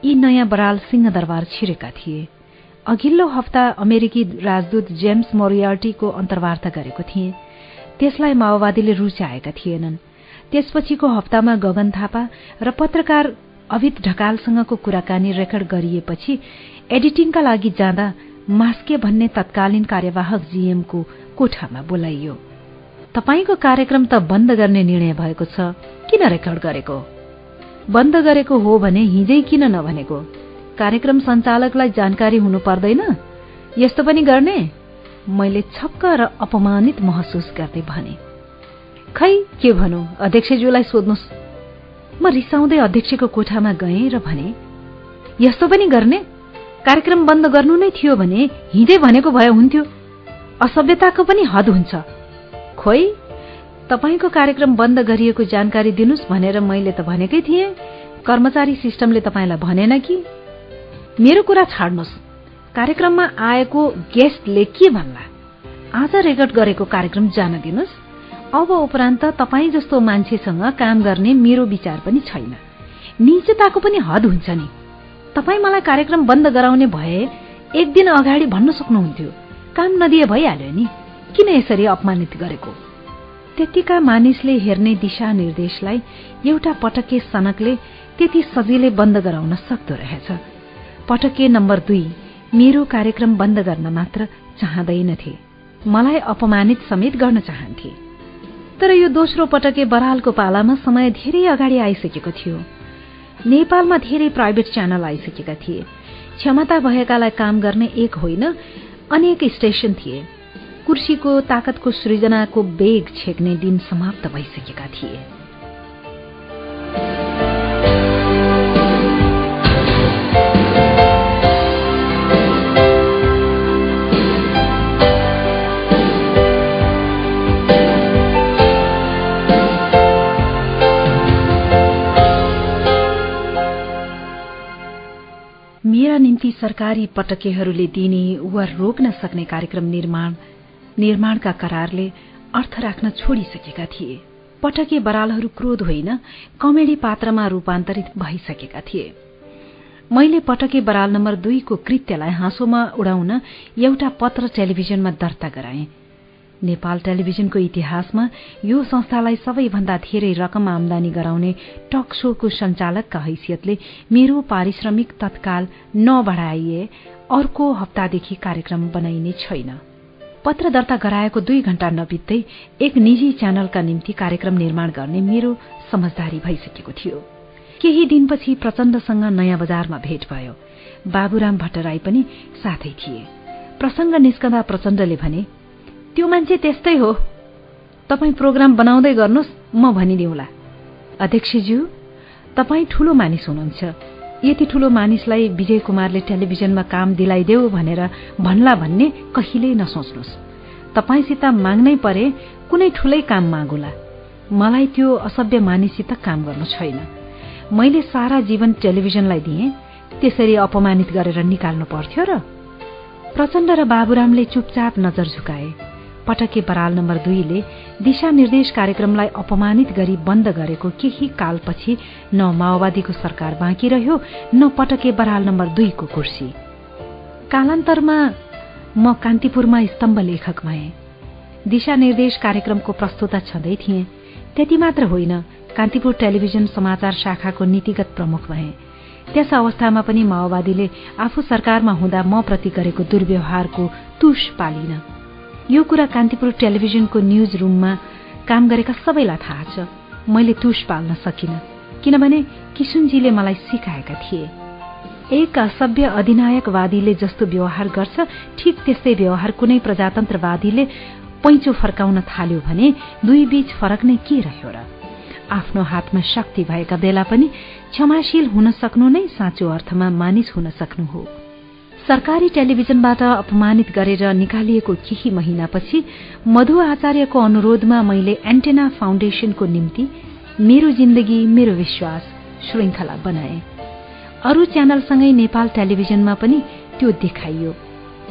यी नयाँ बराल सिंहदरबार छिरेका थिए। अघिल्लो हप्ता अमेरिकी राजदूत जेम्स मोरियार्टीको अन्तर्वार्ता गरेको थिए। त्यसलाई माओवादीले रुचाएका थिएनन्। त्यसपछिको हप्तामा गगन थापा र पत्रकार अभित ढकालसँगको कुराकानी रेकर्ड गरिएपछि एडिटिङका लागि जाँदा मास्के भन्ने तत्कालीन कार्यवाहक जीएमको कोठामा बोलाइयो। तपाईँको कार्यक्रम त बन्द गर्ने निर्णय भएको छ। किन रेकर्ड गरेको? बन्द गरेको हो भने हिजै किन नभनेको? कार्यक्रम सञ्चालकलाई जानकारी हुनु पर्दैन। यस्तो पनि गर्ने? मैले छक्क र अपमानित महसुस गर्दै भने। खै के भनौँ अध्यक्षज्यूलाई सोध्नुहोस् म रिसाउँदै अध्यक्षको कोठामा गएँ र भने यस्तो पनि गर्ने? कार्यक्रम बन्द गर्नु नै थियो भने हिँडै भनेको भए हुन्थ्यो। असभ्यताको पनि हद हुन्छ। खोइ तपाईँको कार्यक्रम बन्द गरिएको जानकारी दिनुहोस् भनेर मैले त भनेकै थिएँ। कर्मचारी सिस्टमले तपाईँलाई भनेन कि? मेरो कुरा छाड्नुहोस्। कार्यक्रममा आएको गेस्टले के भन्ला? आज रेकर्ड गरेको कार्यक्रम जान दिनुहोस् अब उपरान्त तपाईँ जस्तो मान्छेसँग काम गर्ने मेरो विचार पनि छैन। निजताको पनि हद हुन्छ नि। तपाईँ मलाई कार्यक्रम बन्द गराउने भए एक दिन अगाडि भन्न सक्नुहुन्थ्यो। काम नदिए भइहाल्यो नि। किन यसरी अपमानित गरेको? त्यतिका मानिसले हेर्ने दिशा निर्देशलाई एउटा पटके सनकले त्यति सजिलै बन्द गराउन सक्दो रहेछ। पटके नम्बर दुई मेरो कार्यक्रम बन्द गर्न मात्र चाहँदैनथे मलाई अपमानित समेत गर्न चाहन्थे। तर यो दोस्रो पटके बरालको पालामा समय धेरै अगाडि आइसकेको थियो। नेपालमा धेरै प्राइभेट च्यानल आइसकेका थिए। क्षमता भएकालाई काम गर्ने एक होइन अनेक स्टेशन थिए। कुर्सीको ताकतको सृजनाको बेग छेक्ने दिन समाप्त भइसकेका थिए। निम्ति सरकारी पटकेहरूले दिने वा रोक्न सक्ने कार्यक्रम निर्माण निर्माणका करारले अर्थ राख्न छोडिसकेका थिए। पटके बरालहरू क्रोध होइन कमेडी पात्रमा रूपान्तरित भइसकेका थिए। मैले पटके बराल नम्बर दुईको कृत्यलाई हाँसोमा उडाउन एउटा पत्र टेलिभिजनमा दर्ता गराएँ। नेपाल टेलिभिजनको इतिहासमा यो संस्थालाई सबैभन्दा धेरै रकम आमदानी गराउने टक शोको सञ्चालकका हैसियतले मेरो पारिश्रमिक तत्काल नबढाइए अर्को हप्तादेखि कार्यक्रम बनाइने छैन। पत्र दर्ता गराएको दुई घण्टा नबित्दै एक निजी च्यानलका निम्ति कार्यक्रम निर्माण गर्ने मेरो समझदारी भइसकेको थियो। केही दिनपछि प्रचण्डसँग नयाँ बजारमा भेट भयो। बाबुराम भट्टराई पनि साथै थिए। प्रसंग निस्कँदा प्रचण्डले भने त्यो मान्छे त्यस्तै हो। तपाईँ प्रोग्राम बनाउँदै गर्नुहोस् म भनिदिउँला। अध्यक्षज्यू तपाईँ ठूलो मानिस हुनुहुन्छ। यति ठूलो मानिसलाई विजय कुमारले टेलिभिजनमा काम दिलाइदेऊ भनेर भन्ला भन्ने कहिल्यै नसोच्नुहोस् तपाईँसित माग्नै परे कुनै ठूलै काम मागुला। मलाई त्यो असभ्य मानिससित काम गर्नु छैन। मैले सारा जीवन टेलिभिजनलाई दिएँ त्यसरी अपमानित गरेर निकाल्नु पर्थ्यो र प्रचण्ड र बाबुरामले चुपचाप नजर झुकाए। पटके बराल नम्बर दुईले दिशानिर्देश कार्यक्रमलाई अपमानित गरी बन्द गरेको केही कालपछि न माओवादीको सरकार बाँकी रह्यो न पटके बराल नम्बर दुईको कुर्सी। कालान्तरमा म कान्तिपुरमा स्तम्भ लेखक भए। दिशानिर्देश कार्यक्रमको प्रस्तुता छँदै थिए। त्यति मात्र होइन कान्तिपुर टेलिभिजन समाचार शाखाको नीतिगत प्रमुख भए। त्यस अवस्थामा पनि माओवादीले आफू सरकारमा हुँदा म प्रति गरेको दुर्व्यवहारको तुष पालिन। यो कुरा कान्तिपुर टेलिभिजनको न्यूज रूममा काम गरेका सबैलाई थाहा छ। मैले तुष पाल्न सकिन किनभने किशुनजीले मलाई सिकाएका थिए। एक असभ्य अधिनायकवादीले जस्तो व्यवहार गर्छ ठिक त्यस्तै व्यवहार कुनै प्रजातन्त्रवादीले पैँचो फर्काउन थाल्यो भने दुई बीच फरक नै के रह्यो र? आफ्नो हातमा शक्ति भएका बेला पनि क्षमाशील हुन सक्नु नै साँचो अर्थमा मानिस हुन सक्नु हो। सरकारी टेलिभिजनबाट अपमानित गरेर निकालिएको केही महिनापछि मधु आचार्यको अनुरोधमा मैले एन्टेना फाउन्डेशनको निम्ति मेरो जिन्दगी मेरो विश्वास श्रृङ्खला बनाए। अरू च्यानलसँगै नेपाल टेलिभिजनमा पनि त्यो देखाइयो।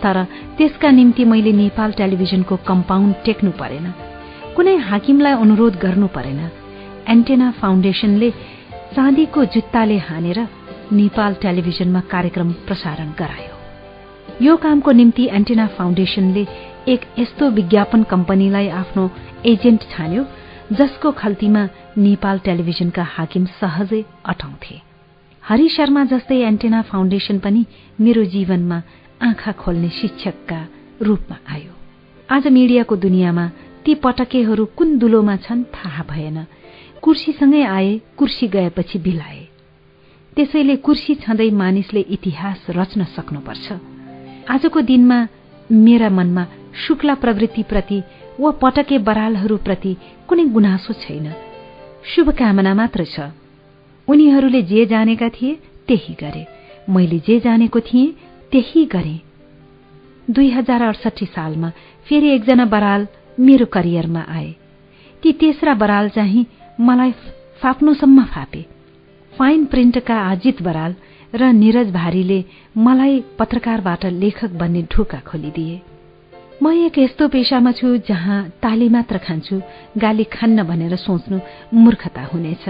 तर त्यसका निम्ति मैले नेपाल टेलिभिजनको कम्पाउन्ड टेक्नु परेन। कुनै हाकिमलाई अनुरोध गर्नु परेन। एन्टेना फाउन्डेशनले चाँदीको जुत्ताले हानेर नेपाल टेलिभिजनमा कार्यक्रम प्रसारण गरायो। यो कामको निम्ति एन्टेना फाउन्डेशनले एक यस्तो विज्ञापन कम्पनीलाई आफ्नो एजेन्ट छान्यो जसको खल्तीमा नेपाल टेलिभिजनका हाकिम सहजै अटाउँथे। हरि शर्मा जस्तै एन्टेना फाउन्डेशन पनि मेरो जीवनमा आँखा खोल्ने शिक्षकका रूपमा आयो। आज मिडियाको दुनियाँमा ती पटकेहरू कुन दुलोमा छन् थाहा भएन। कुर्सीसँगै आए कुर्सी गएपछि बिलाए। त्यसैले कुर्सी छँदै मानिसले इतिहास रच्न सक्नुपर्छ। आजको दिनमा मेरा मनमा शुक्ला प्रवृत्तिप्रति वा पटके बरालहरूप्रति कुनै गुनासो छैन। शुभकामना मात्र छ। उनीहरूले जे जानेका थिए त्यही गरे। मैले जे जानेको थिएँ त्यही गरे। दुई हजार अडसठी सालमा फेरि एकजना बराल मेरो करियरमा आए। ती तेस्रा बराल चाहिँ मलाई फाप्नोसम्म फापे। फाइन प्रिन्टका अजित बराल र निरज भारीले मलाई पत्रकारबाट लेखक बन्ने ढोका खोलिदिए। म एक यस्तो पेशामा छु जहाँ ताली मात्र खान्छु गाली खान्न भनेर सोच्नु मूर्खता हुनेछ।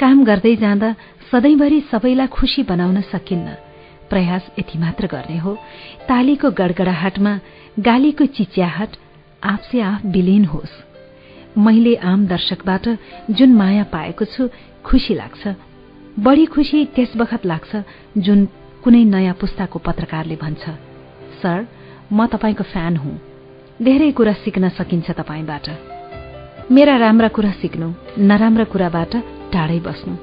काम गर्दै जाँदा सधैँभरि सबैलाई खुशी बनाउन सकिन्न। प्रयास यति मात्र गर्ने हो। तालीको गडगडाहटमा गालीको चिच्याहट आफसे आफ विलिन होस्। मैले आम दर्शकबाट जुन माया पाएको छु खुशी लाग्छ। बढी खुशी त्यस बखत लाग्छ जुन कुनै नयाँ पुस्ताको पत्रकारले भन्छ। सर म तपाईँको फ्यान हुँ। धेरै कुरा सिक्न सकिन्छ तपाईँबाट। मेरा राम्रा कुरा सिक्नु नराम्रा कुराबाट टाढै बस्नु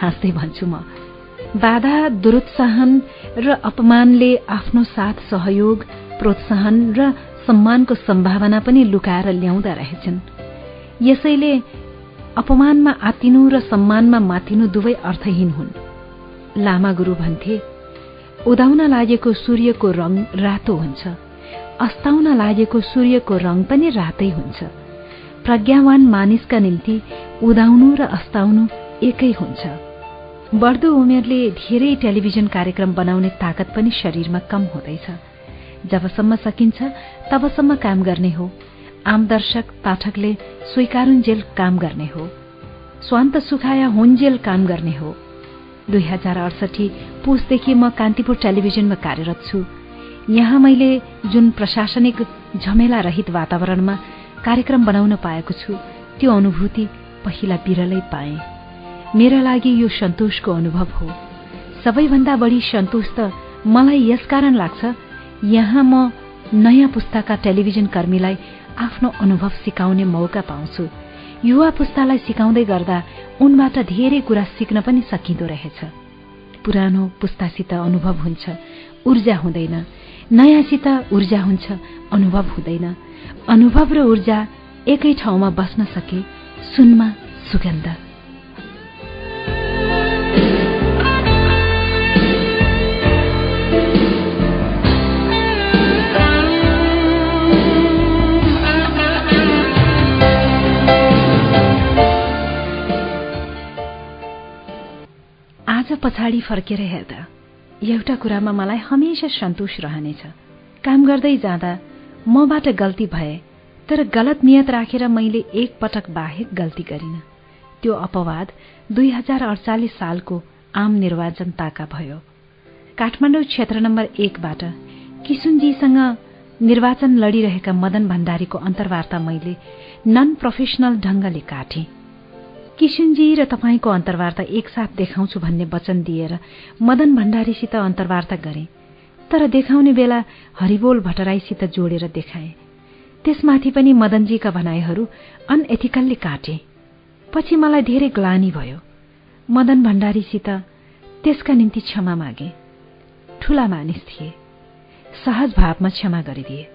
हाँस्दै भन्छु म। बाधा दुरुत्साहन र अपमानले आफ्नो साथ सहयोग प्रोत्साहन र सम्मानको सम्भावना पनि लुकाएर ल्याउँदा रहेछन्। यसैले अपमानमा आतिनु र सम्मानमा मातिनु दुवै अर्थहीन हुन्। लामा गुरु भन्थे उदाउन लागेको सूर्यको रङ रातो हुन्छ। अस्ताउन लागेको सूर्यको रङ पनि रातै हुन्छ। प्रज्ञावान मानिसका निम्ति उदाउनु र अस्ताउनु एकै हुन्छ। बढ्दो उमेरले धेरै टेलिभिजन कार्यक्रम बनाउने ताकत पनि शरीरमा कम हुँदैछ। जबसम्म सकिन्छ तबसम्म काम गर्ने हो। आम दर्शक पाठकले स्वीकारुन्जेल काम गर्ने हो। स्वान्त सुखाया हुन्जेल काम गर्ने हो। दुई हजार अडसठी पुसदेखि म कान्तिपुर टेलिभिजनमा कार्यरत छु। यहाँ मैले जुन प्रशासनिक झमेला रहित वातावरणमा कार्यक्रम बनाउन पाएको छु त्यो अनुभूति पहिला बिरलै पाए। मेरा लागि यो सन्तोषको अनुभव हो। सबैभन्दा बढी सन्तोष त मलाई यसकारण लाग्छ यहाँ म नयाँ पुस्ताका टेलिभिजन कर्मीलाई आफ्नो अनुभव सिकाउने मौका पाउँछु। युवा पुस्तालाई सिकाउँदै गर्दा उनबाट धेरै कुरा सिक्न पनि सकिँदो रहेछ। पुरानो पुस्तासित अनुभव हुन्छ ऊर्जा हुँदैन। नयाँसित ऊर्जा हुन्छ अनुभव हुँदैन। अनुभव र ऊर्जा एकै ठाउँमा बस्न सके सुनमा सुगन्ध। आज पछाडि फर्केर हेर्दा एउटा कुरामा मलाई हमेशा सन्तोष रहनेछ। काम गर्दै जाँदा मबाट गल्ती भए तर गलत नियत राखेर मैले एक पटक बाहेक गल्ती गरिन। त्यो अपवाद दुई हजार अडचालिस सालको आम निर्वाचन ताका भयो। काठमाडौँ क्षेत्र नम्बर एकबाट किसुनजीसँग निर्वाचन लडिरहेका मदन भण्डारीको अन्तर्वार्ता मैले नन प्रोफेसनल ढंगले काटे। किसुनजी र तपाईँको अन्तर्वार्ता एकसाथ देखाउँछु भन्ने वचन दिएर मदन भण्डारीसित अन्तर्वार्ता गरे। तर देखाउने बेला हरिबोल भट्टराईसित जोडेर देखाए। त्यसमाथि पनि मदनजीका भनाइहरू अनएथिकल्ली काटे। पछि मलाई धेरै ग्लानी भयो। मदन भण्डारीसित त्यसका निम्ति क्षमा मागे। ठूला मानिस थिए। सहज भावमा क्षमा गरिदिए।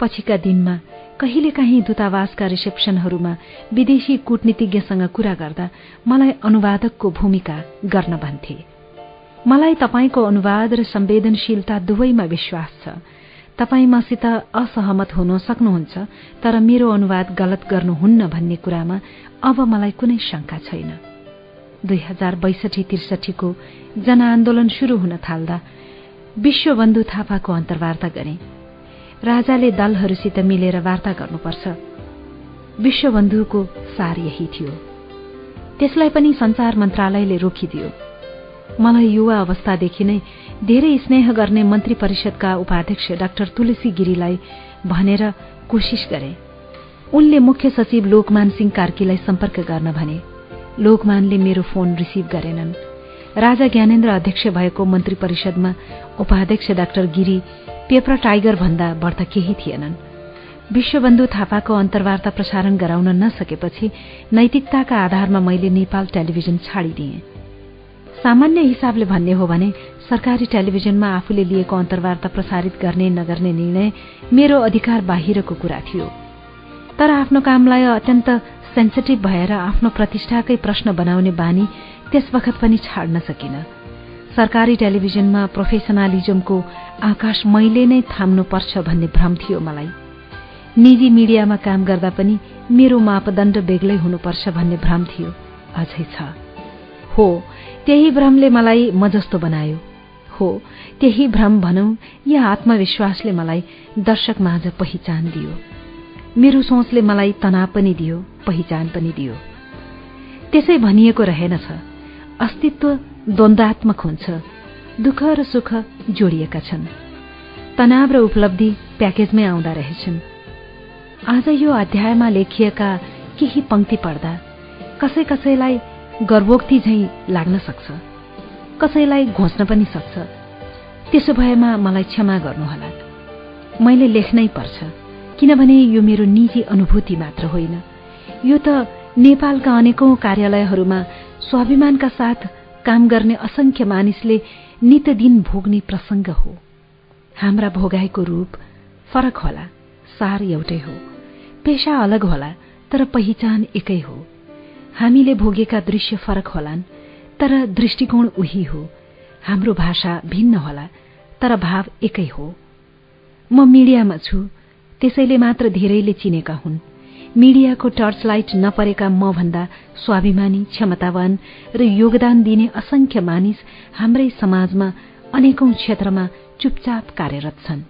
पछिका दिनमा कहिलेकाहीँ दूतावासका रिसेप्सनहरूमा विदेशी कूटनीतिज्ञसँग कुरा गर्दा मलाई अनुवादकको भूमिका गर्न भन्थे। मलाई तपाईँको अनुवाद र संवेदनशीलता दुवैमा विश्वास छ। तपाईँ मसित असहमत हुन सक्नुहुन्छ तर मेरो अनुवाद गलत गर्नुहुन्न भन्ने कुरामा अब मलाई कुनै शंका छैन। दुई हजार बैसठी त्रिसठीको जनआन्दोलन शुरू हुन थाल्दा विश्वबन्धु थापाको अन्तर्वार्ता गरे। राजाले दलहरूसित मिलेर वार्ता गर्नुपर्छ। विश्वबन्धुको सार यही थियो। त्यसलाई पनि संचार मन्त्रालयले रोकिदियो। मलाई युवा अवस्थादेखि नै धेरै स्नेह गर्ने मन्त्री परिषदका उपाध्यक्ष डाक्टर तुलसी गिरीलाई भनेर कोशिश गरे। उनले मुख्य सचिव लोकमान सिंह कार्कीलाई सम्पर्क गर्न भने लोकमानले मेरो फोन रिसिभ गरेनन्। राजा ज्ञानेन्द्र अध्यक्ष भएको मन्त्री परिषदमा उपाध्यक्ष डाक्टर गिरी पेपर टाइगर भन्दा बढ्ता केही थिएनन्। विश्वबन्धु थापाको अन्तर्वार्ता प्रसारण गराउन नसकेपछि नैतिकताका आधारमा मैले नेपाल टेलिभिजन छाडिदिएँ। सामान्य हिसाबले भन्ने हो भने सरकारी टेलिभिजनमा आफूले लिएको अन्तर्वार्ता प्रसारित गर्ने नगर्ने निर्णय मेरो अधिकार बाहिरको कुरा थियो। तर आफ्नो कामलाई अत्यन्त सेन्सिटिभ भएर आफ्नो प्रतिष्ठाकै प्रश्न बनाउने बानी त्यस बखत पनि छाड्न सकिन। सरकारी टेलिभिजनमा प्रोफेसनलिजमको आकाश मैले नै थाम्नुपर्छ भन्ने भ्रम थियो मलाई। निजी मिडियामा काम गर्दा पनि मेरो मापदण्ड बेग्लै हुनुपर्छ भन्ने भ्रम थियो। अझै छ। हो त्यही भ्रमले मलाई म जस्तो बनायो। हो त्यही भ्रम भनौं या आत्मविश्वासले मलाई दर्शक माझ पहिचान दियो। मेरो सोचले मलाई तनाव पनि दियो पहिचान पनि दियो। त्यसै भनिएको रहेनछ। अस्तित्व द्वन्द्वात्मक हुन्छ। दुःख र सुख जोडिएका छन्। तनाव र उपलब्धि प्याकेजमै आउँदा रहेछन्। आज यो अध्यायमा लेखिएका केही पंक्ति पढ्दा कसै कसैलाई गर्भोक्ति झैं लाग्न सक्छ। कसैलाई घोच्न पनि सक्छ। त्यसो भएमा मलाई क्षमा गर्नुहोला। मैले लेख्नै पर्छ किनभने यो मेरो निजी अनुभूति मात्र होइन। यो त नेपालका अनेकौं कार्यालयहरूमा स्वाभिमानका साथ काम गर्ने असंख्य मानिसले नितदिन भोग्ने प्रसंग हो। हाम्रा भोगाईको रूप फरक होला सार एउटै हो। पेशा अलग होला तर पहिचान एकै हो। हामीले भोगेका दृश्य फरक होलान् तर दृष्टिकोण उही हो। हाम्रो भाषा भिन्न होला तर भाव एकै हो। म मिडियामा छु त्यसैले मात्र धेरैले चिनेका हुन्। मिडियाको टर्चलाइट नपरेका म भन्दा स्वाभिमानी क्षमतावान र योगदान दिने असंख्य मानिस हाम्रै समाजमा अनेकौं क्षेत्रमा चुपचाप कार्यरत छन्।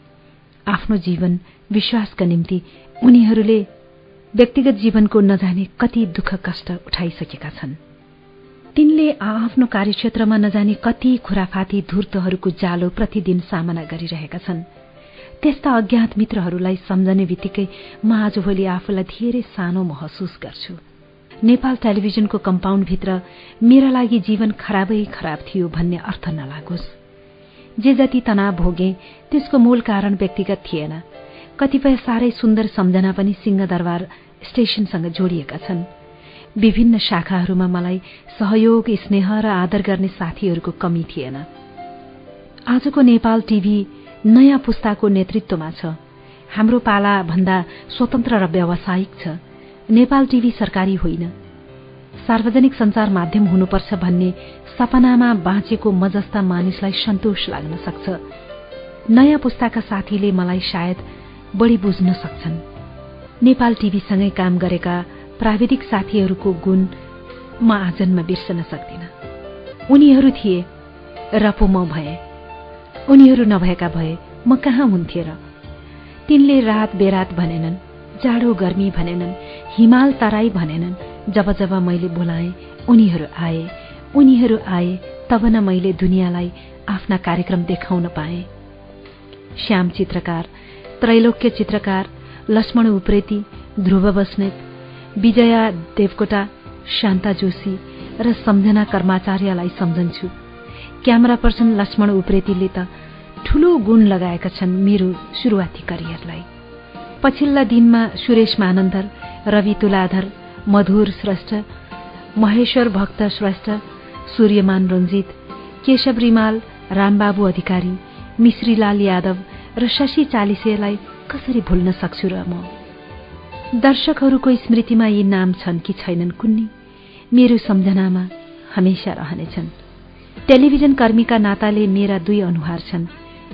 आफ्नो जीवन विश्वासका निम्ति उनीहरूले व्यक्तिगत जीवनको नजाने कति दुःख कष्ट उठाइसकेका छन्। तिनले आफ्नो कार्यक्षेत्रमा नजाने कति खुराफाती धूर्तहरूको जालो प्रतिदिन सामना गरिरहेका छन्। त्यस्ता अज्ञात मित्रहरूलाई सम्झने बित्तिकै म आजभोलि आफूलाई धेरै सानो महसुस गर्छु। नेपाल टेलिभिजनको कम्पाउन्डभित्र मेरा लागि जीवन खराबै खराब थियो भन्ने अर्थ नलागोस्। जे जति तनाव भोगे त्यसको मूल कारण व्यक्तिगत थिएन। कतिपय साह्रै सुन्दर सम्झना पनि सिंहदरबार स्टेशनसँग जोडिएका छन्। विभिन्न शाखाहरूमा मलाई सहयोग स्नेह र आदर गर्ने साथीहरूको कमी थिएन। आजको नेपाल टीभी नयाँ पुस्ताको नेतृत्वमा छ। हाम्रो पाला भन्दा स्वतन्त्र र व्यावसायिक छ। नेपाल टीभी सरकारी होइन। सार्वजनिक संचार माध्यम हुनुपर्छ भन्ने सपनामा बाँचेको म जस्ता मानिसलाई सन्तोष लाग्न सक्छ। नयाँ पुस्ताका साथीले मलाई सायद बढ़ी बुझ्न सक्छन्। नेपाल टीभीसँगै काम गरेका प्राविधिक साथीहरूको गुण म आजन्म बिर्सन सक्दिन। उनीहरू थिए र म भए। उनीहरू नभएका भए म कहाँ हुन्थे र? तिनले रात बेरात भनेनन् जाडो गर्मी भनेनन् हिमाल तराई भनेनन्। जब जब मैले बोलाएँ उनीहरू आए उनीहरू आए तब न मैले दुनियाँलाई आफ्ना कार्यक्रम देखाउन पाएँ। श्याम चित्रकार त्रैलोक्य चित्रकार लक्ष्मण उप्रेती ध्रुव बस्नेत विजया देवकोटा शान्ता जोशी र सम्झना कर्माचार्यलाई सम्झन्छु। क्यामेरा पर्सन लक्ष्मण उप्रेतीले त ठूलो गुण लगाएका छन् मेरो सुरुवाती करियरलाई। पछिल्ला दिनमा सुरेश मानन्दर रवि तुलाधर मधुर श्रेष्ठ महेश्वर भक्त श्रेष्ठ सूर्यमान रञ्जित केशव रिमाल रामबाबु अधिकारी मिश्रीलाल यादव र शशी चालिसेलाई कसरी भुल्न सक्छु र म? दर्शकहरूको स्मृतिमा यी नाम छन् कि छैनन् कुन्नी? मेरो सम्झनामा हमेसा रहनेछन्। टेलिभिजन कर्मीका नाताले मेरा दुई अनुहार छन्।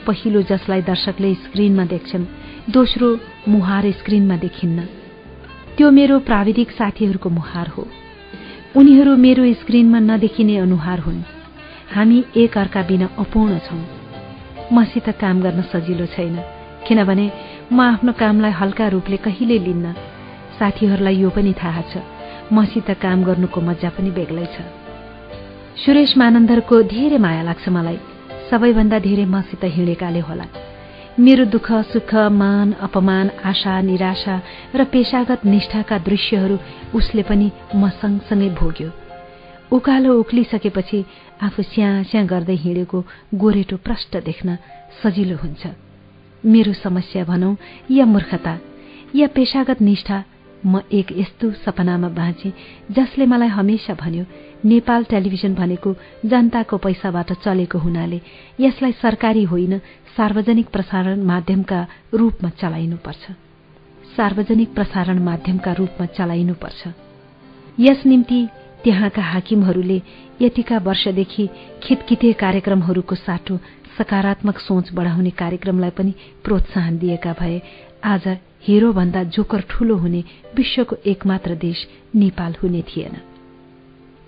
पहिलो जसलाई दर्शकले स्क्रिनमा देख्छन् दोस्रो मुहार स्क्रिनमा देखिन्न। त्यो मेरो प्राविधिक साथीहरूको मुहार हो। उनीहरू मेरो स्क्रिनमा नदेखिने अनुहार हुन्। हामी एक अर्का बिना अपूर्ण छौं। मसित काम गर्न सजिलो छैन किनभने म आफ्नो कामलाई हल्का रूपले कहिले लिन्न। साथीहरूलाई यो पनि थाहा छ मसित काम गर्नुको मजा पनि बेग्लै छ। सुरेश मानन्दरको धेरै माया लाग्छ मलाई। सबैभन्दा धेरै मसित हिँडेकाले होला। मेरो दुःख सुख मान अपमान आशा निराशा र पेशागत निष्ठाका दृश्यहरू उसले पनि म सँगसँगै भोग्यो। उकालो उक्लिसकेपछि आफू स्या गर्दै हिँडेको गोरेटो प्रष्ट देख्न सजिलो हुन्छ। मेरो समस्या भनौं या मूर्खता या पेशागत निष्ठा म एक यस्तो सपनामा बाँचे जसले मलाई हमेसा भन्यो नेपाल टेलिभिजन भनेको जनताको पैसाबाट चलेको हुनाले यसलाई सरकारी होइन सार्वजनिक प्रसारण माध्यमका रूपमा चलाइनुपर्छ। सार्वजनिक प्रसारण माध्यमका रूपमा चलाइनुपर्छ। यस निम्ति त्यहाँका हाकिमहरूले यतिका वर्षदेखि खितकिते कार्यक्रमहरूको साटो सकारात्मक सोच बढाउने कार्यक्रमलाई पनि प्रोत्साहन दिएका भए आज हिरोभन्दा जोकर ठूलो हुने विश्वको एकमात्र देश नेपाल हुने थिएन।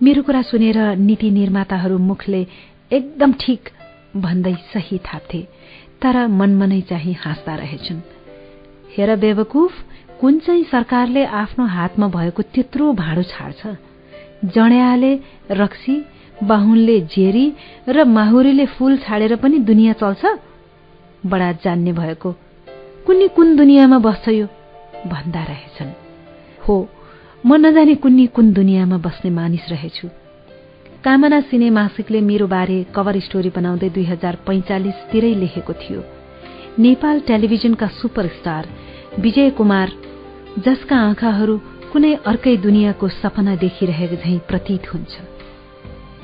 मेरो कुरा सुनेर नीति निर्माताहरू मुखले एकदम ठिक भन्दै सही थाप्थे तर मनमनै चाहिँ हाँस्दा रहेछन्। हेर बेवकुफ कुन चाहिँ सरकारले आफ्नो हातमा भएको त्यत्रो भाँडो छाड्छ? जड्याले रक्सी बाहुनले जेरी र माहुरीले फूल छाडेर पनि दुनियाँ चल्छ? बडा जान्ने भएको। कुन्नी कुन दुनियाँमा बस्छ यो? भन्दा रहेछन्। हो म नजाने कुन्नी कुन दुनियाँमा बस्ने मानिस रहेछु। कामना सिने मासिकले मेरो बारे कभर स्टोरी बनाउँदै दुई हजार पैंचालिसतिरै लेखेको थियो। नेपाल टेलिभिजनका सुपरस्टार विजय कुमार जसका आँखाहरू कुनै अर्कै दुनियाँको सपना देखिरहेको झैं प्रतीत हुन्छ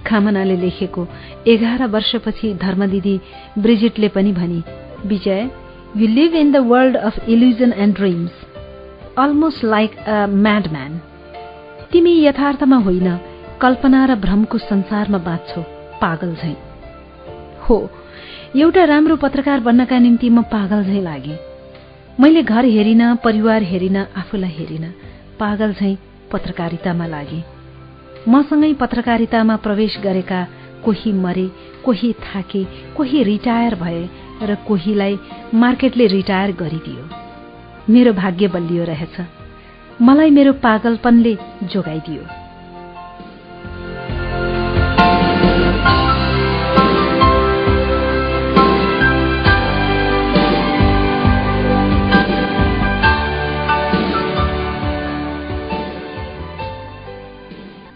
खामनाले लेखेको एघार वर्षपछि धर्मदिदी ब्रिजिटले पनि भनी विजय You live in the world of illusion and dreams, almost like a madman. तिमी यथार्थमा होइन कल्पना र भ्रमको संसारमा बाँच्छौ पागल झै। हो एउटा राम्रो पत्रकार बन्नका निम्ति म पागल झै लागे। मैले घर हेरिन परिवार हेरिन आफूलाई हेरिन पागल झै पत्रकारितामा लागे। मसँगै पत्रकारितामा प्रवेश गरेका कोही मरे कोही थाके कोही रिटायर भए र कोहीलाई मार्केटले रिटायर गरिदियो। मेरो भाग्य बलियो रहेछ। मलाई मेरो पागलपनले जोगाइदियो।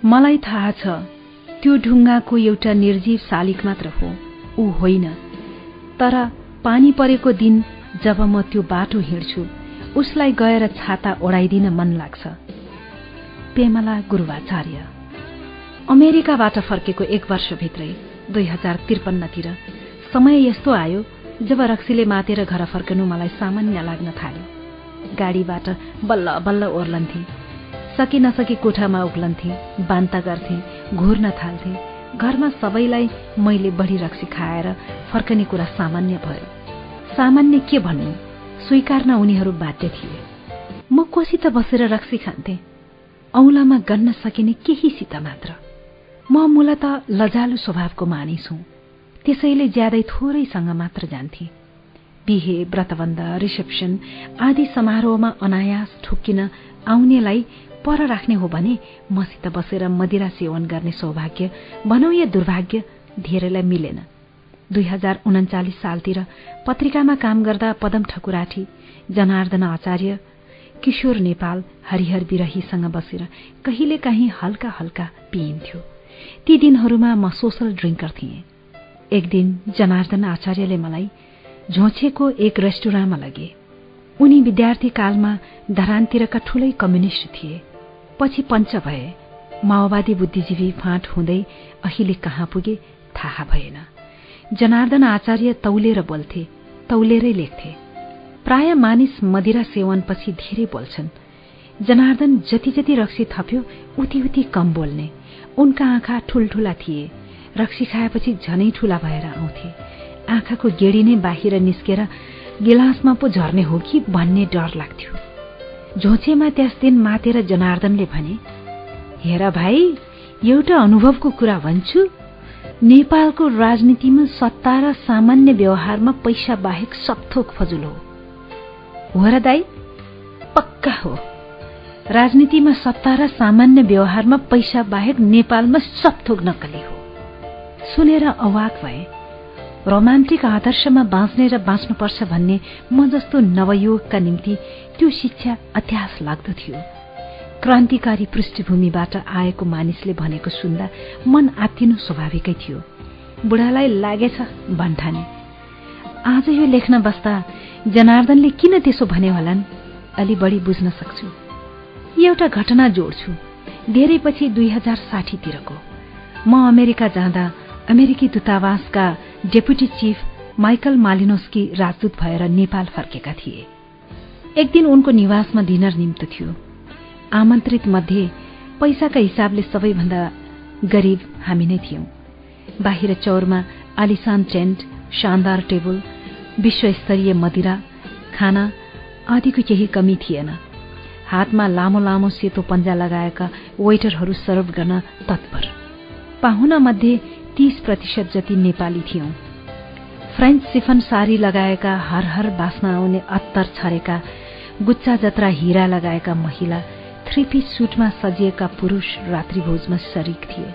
मलाई थाहा छ त्यो ढुङ्गाको एउटा निर्जीव शालिक मात्र हो ऊ होइन। तर पानी परेको दिन जब म त्यो बाटो हिँड्छु उसलाई गएर छाता ओढाइदिन मन लाग्छ। पेमला गुरुवाचार्य। अमेरिकाबाट फर्केको एक वर्षभित्रै दुई हजार त्रिपन्नतिर समय यस्तो आयो जब रक्सीले मातेर घर फर्कनु मलाई सामान्य लाग्न थाल्यो। गाडीबाट बल्ल बल्ल ओर्लन्थे। सकि नसकी कोठामा उक्लन्थे बान्ता गर्थे घुर्न थाल्थे। घरमा सबैलाई मैले बढी रक्सी खाएर फर्कने कुरा सामान्य भयो। सामान्य के भन्नु? स्वीकार्न उनीहरू बाध्य थिए। म कोसित बसेर रक्सी खान्थे। औलामा गन्न सकिने केहीसित मात्र। म मूलत लजालु स्वभावको मानिस हुँ। त्यसैले ज्यादै थोरैसँग मात्र जान्थे। बिहे व्रतबन्ध रिसेप्सन आदि समारोहमा अनायास ठोक्किन आउनेलाई पर राख्ने हो भने मसित बसेर मदिरा सेवन गर्ने सौभाग्य भनौ या दुर्भाग्य धेरैलाई मिलेन। दुई हजार उन्चालिस सालतिर पत्रिकामा काम गर्दा पदम ठकुराठी जनार्दन आचार्य किशोर नेपाल हरिहर विरहीसँग बसेर कहिले काहीँ हल्का हल्का पिइन्थ्यो। ती दिनहरूमा म सोसल ड्रिङ्कर थिएँ। एक दिन जनार्दन आचार्यले मलाई झोछेको एक रेस्टुराँमा लगे। उनी विद्यार्थी कालमा धरानतिरका ठूलै कम्युनिष्ट थिए। पछि पञ्च भए माओवादी बुद्धिजीवी फाँट हुँदै अहिले कहाँ पुगे थाहा भएन। जनार्दन आचार्य तौलेर बोल्थे तौलेरै लेख्थे। प्राय मानिस मदिरा सेवनपछि धेरै बोल्छन्। जनार्दन जति जति रक्सी थप्यो उति उति कम बोल्ने। उनका आँखा ठुल्ठुला थिए। रक्सी खाएपछि झनै ठूला भएर आउँथे। आँखाको गेडी नै बाहिर निस्केर गिलासमा पो झर्ने हो कि भन्ने डर लाग्थ्यो। झोचेमा त्यस दिन मातेर जनार्दनले भने हेर भाइ एउटा अनुभवको कुरा भन्छु। नेपालको राजनीतिमा सत्ता र सामान्य व्यवहारमा पैसा बाहेक सबथोक फजुल हो। र दाई पक्का हो। राजनीतिमा सत्ता र सामान्य व्यवहारमा पैसा बाहेक नेपालमा सबथोक नकली हो। सुनेर अवाक भए रोमान्टिक आदर्शमा बाँच्ने र बाँच्नुपर्छ भन्ने म जस्तो नवयुगका निम्ति त्यो शिक्षा अत्यास लाग्दो थियो। क्रान्तिकारी पृष्ठभूमिबाट आएको मानिसले भनेको सुन्दा मन आत्तिनु स्वाभाविकै थियो। बुढालाई लागेछ भन्ठाने। आज यो लेख्न बस्दा जनार्दनले किन त्यसो भने होलान्? अलि बढी बुझ्न सक्छु। एउटा घटना जोड्छु। धेरै पछि दुई हजार साठीतिरको। म अमेरिका जाँदा अमेरिकी दूतावासका डेपुटी चिफ माइकल मालिनोस्की राजदूत भएर नेपाल फर्केका थिए। एक दिन उनको निवासमा डिनर निम्त थियो। आमन्त्रित मध्ये पैसाका हिसाबले सबैभन्दा गरीब हामी नै थियौं। बाहिर चौरमा आलिसान टेन्ट शानदार टेबल विश्वस्तरीय मदिरा खाना आदिको केही कमी थिएन। हातमा लामो लामो सेतो पन्जा लगाएका वेटरहरू सर्भ गर्न तत्पर। पाहुना मध्ये तीस प्रतिशत जति नेपाली थियौं। फ्रेन्च सिफन सारी लगाएका हर हर बाँच्न आउने अत्तर छरेका गुच्चा जत्रा हिरा लगाएका महिला थ्री पिस सुटमा सजिएका पुरूष रात्रिभोजमा शरीक थिए।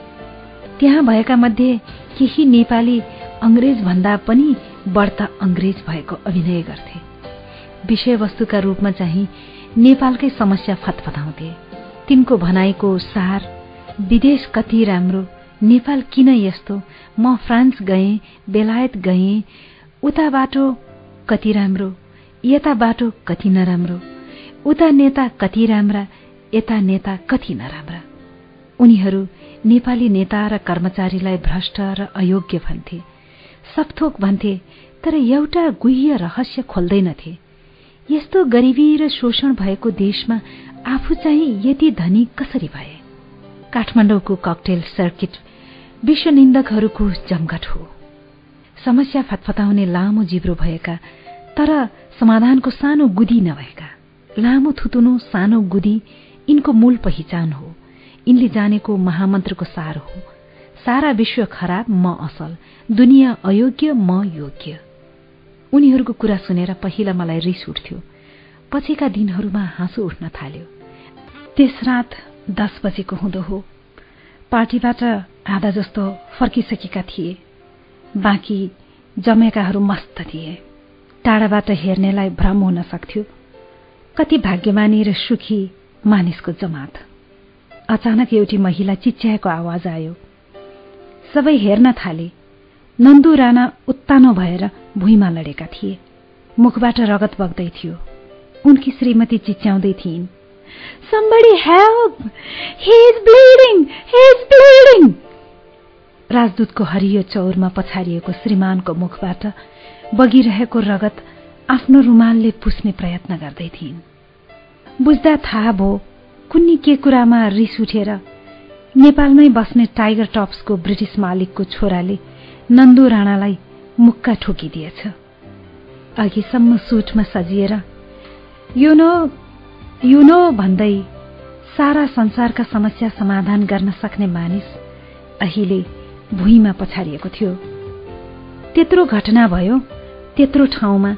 त्यहाँ भएका मध्ये केही नेपाली अंग्रेज भन्दा पनि बढ्ता अंग्रेज भएको अभिनय गर्थे। विषयवस्तुका रूपमा चाहिँ नेपालकै समस्या फतफताउँथे। तिनको भनाइको सार विदेश कति राम्रो नेपाल किन यस्तो म फ्रान्स गएँ बेलायत गएँ उता बाटो कति राम्रो यता बाटो कति नराम्रो उता नेता कति राम्रा यता नेता कति नराम्रा? उनीहरू नेपाली नेता र कर्मचारीलाई भ्रष्ट र अयोग्य भन्थे। सपथोक भन्थे तर एउटा गुह्य रहस्य खोल्दैनथे। यस्तो गरिबी र शोषण भएको देशमा आफू चाहिँ यति धनी कसरी भए? काठमाडौँको ककटेल सर्किट विश्वनिन्दकहरूको जमघट हो। समस्या फतफताउने लामो जिब्रो भएका तर समाधानको सानो गुदी नभएका। लामो थुतुनो सानो गुदी यिनको मूल पहिचान हो। यिनले जानेको महामन्त्रको सार हो। सारा विश्व खराब म असल। दुनियाँ अयोग्य म योग्य। उनीहरूको कुरा सुनेर पहिला मलाई रिस उठ्थ्यो। पछिका दिनहरूमा हाँसो उठ्न थाल्यो। त्यस रात दस बजेको हुँदो हो। पार्टीबाट आधा जस्तो फर्किसकेका थिए। बाँकी जमेकाहरू मस्त थिए। टाढाबाट हेर्नेलाई भ्रम हुन सक्थ्यो। कति भाग्यमानी र सुखी मानिसको जमात। अचानक एउटी महिला चिच्याएको आवाज आयो। सबै हेर्न थाले। नन्दु राणा उत्तानो भएर भुइँमा लडेका थिए। मुखबाट रगत बग्दै थियो। उनकी श्रीमती चिच्याउँदै थिइन्। राजदूतको हरियो चौरमा पछारिएको श्रीमानको मुखबाट बगिरहेको रगत आफ्नो रुमालले पुस्ने प्रयत्न गर्दै थिइन्। बुझ्दा थाहा भो कुन्नी के कुरामा रिस उठेर नेपालमै बस्ने टाइगर टप्सको ब्रिटिस मालिकको छोराले नन्दु राणालाई मुक्का ठोकिदिएछ। अघिसम्म सुटमा सजिएर युनो युनो भन्दै सारा संसारका समस्या समाधान गर्न सक्ने मानिस अहिले भुइँमा पछाडिएको थियो। त्यत्रो घटना भयो त्यत्रो ठाउँमा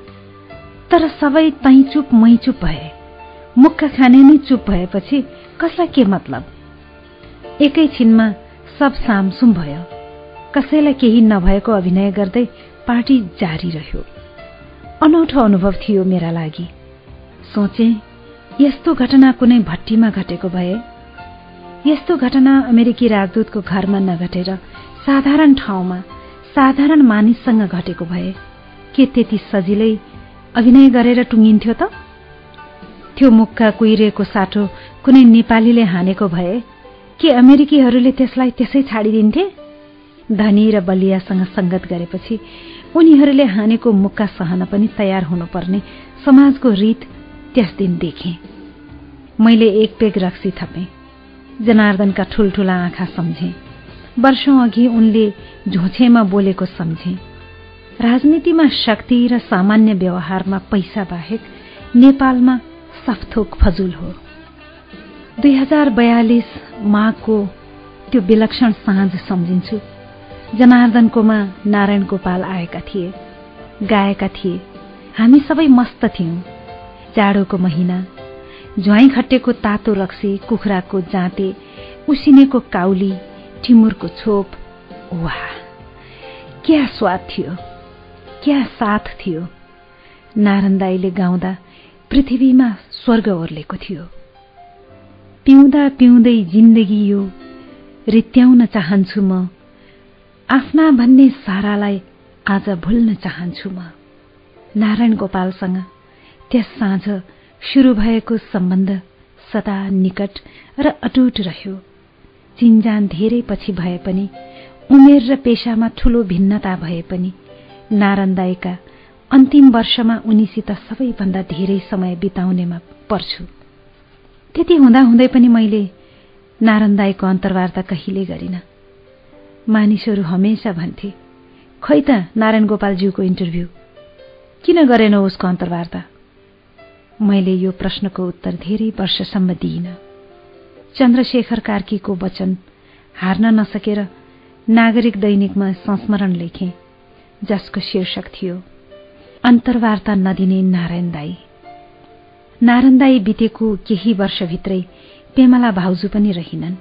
तर सबै तै चुप मै चुप भए। मुक्का खाने नै चुप भएपछि कसलाई के मतलब? एकैछिनमा सब सामसुम भयो। कसैलाई केही नभएको अभिनय गर्दै पार्टी जारी रह्यो। अनौठो अनुभव थियो मेरा लागि। सोचे यस्तो घटना कुनै भट्टीमा घटेको भए? यस्तो घटना अमेरिकी राजदूतको घरमा नघटेर साधारण ठाउँमा साधारण मानिससँग घटेको भए के त्यति सजिलै अभिनय गरेर टुङ्गिन्थ्यो त? त्यो मुखका कुहिरेको साटो कुनै नेपालीले हानेको भए के अमेरिकीहरूले त्यसलाई त्यसै छाडिदिन्थे? धनी र बलियासँग संगत गरेपछि उनीहरूले हानेको मुक्का सहन पनि तयार हुनुपर्ने समाजको रीत त्यस दिन देखे। मैले एक पेग रक्सी थपेँ। जनार्दनका ठुल्ठुला आँखा सम्झे। वर्षौं अघि उनले झोछेमा बोलेको सम्झे। राजनीतिमा शक्ति र सामान्य व्यवहारमा पैसा बाहेक नेपालमा सफथोक फजुल हो। दुई हजार बयालिस माघको त्यो विलक्षण साँझ सम्झिन्छु। जनार्दनकोमा नारायण गोपाल आएका थिए गाएका थिए। हामी सबै मस्त थियौं। जाडोको महिना ज्वाइँ खट्टेको तातो रक्सी कुखुराको जाँते उसिनेको काउली टिमुरको छोप। वाह! क्या स्वाद थियो क्या साथ थियो। नारायण दाईले गाउँदा पृथ्वीमा स्वर्ग ओर्लेको थियो। पिउँदा पिउँदै जिन्दगी यो रित्याउन चाहन्छु म। आफ्ना भन्ने सारालाई आज भुल्न चाहन्छु म। नारायण गोपालसँग त्यस साँझ सुरु भएको सम्बन्ध सदा निकट र अटुट रह्यो। चिन्जान धेरै पछि भए पनि उमेर र पेशामा ठूलो भिन्नता भए पनि नारायण दाईका अन्तिम वर्षमा उनीसित सबैभन्दा धेरै समय बिताउनेमा पर्छु। त्यति हुँदाहुँदै पनि मैले नारायण दाईको अन्तर्वार्ता कहिले गरिन। मानिसहरू हमेसा भन्थे खै त नारायण गोपालज्यूको इन्टरभ्यू? किन गरेन उसको अन्तर्वार्ता? मैले यो प्रश्नको उत्तर धेरै वर्षसम्म दिइन। चन्द्रशेखर कार्कीको वचन हार्न नसकेर नागरिक दैनिकमा संस्मरण लेखे जसको शीर्षक थियो अन्तर्वार्ता नदिने नारायण दाई। नारायण दाई बितेको केही वर्षभित्रै पेमला भाउजू पनि रहिनन्।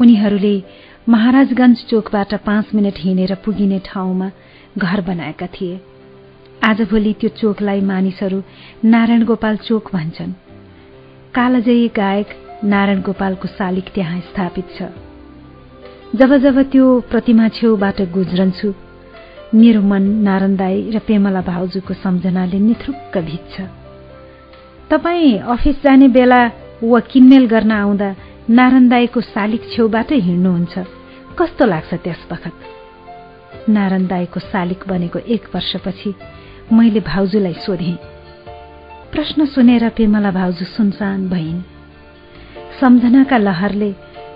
उनीहरूले महाराजगंज चोकबाट पाँच मिनट हिँडेर पुगिने ठाउँमा घर बनाएका थिए। आजभोलि त्यो चोकलाई मानिसहरू नारायण गोपाल चोक भन्छन्। कालजयी गायक नारायण गोपालको शालिक त्यहाँ स्थापित छ। जब जब त्यो प्रतिमा छेउबाट गुज्रन्छु मेरो मन नारायण दाई र पेमला भाउजूको सम्झनाले निथुक्क भिज्छ तपाईँ अफिस जाने बेला वा किनमेल गर्न आउँदा नारायण दाईको शालिक छेउबाटै हिँड्नुहुन्छ। कस्तो लाग्छ त्यस बखत नारायण दाईको शालिक बनेको एक वर्षपछि मैले भाउजूलाई सोधेँ। प्रश्न सुनेर पेमला भाउजू सुनसान भइन्। सम्झनाका लहरले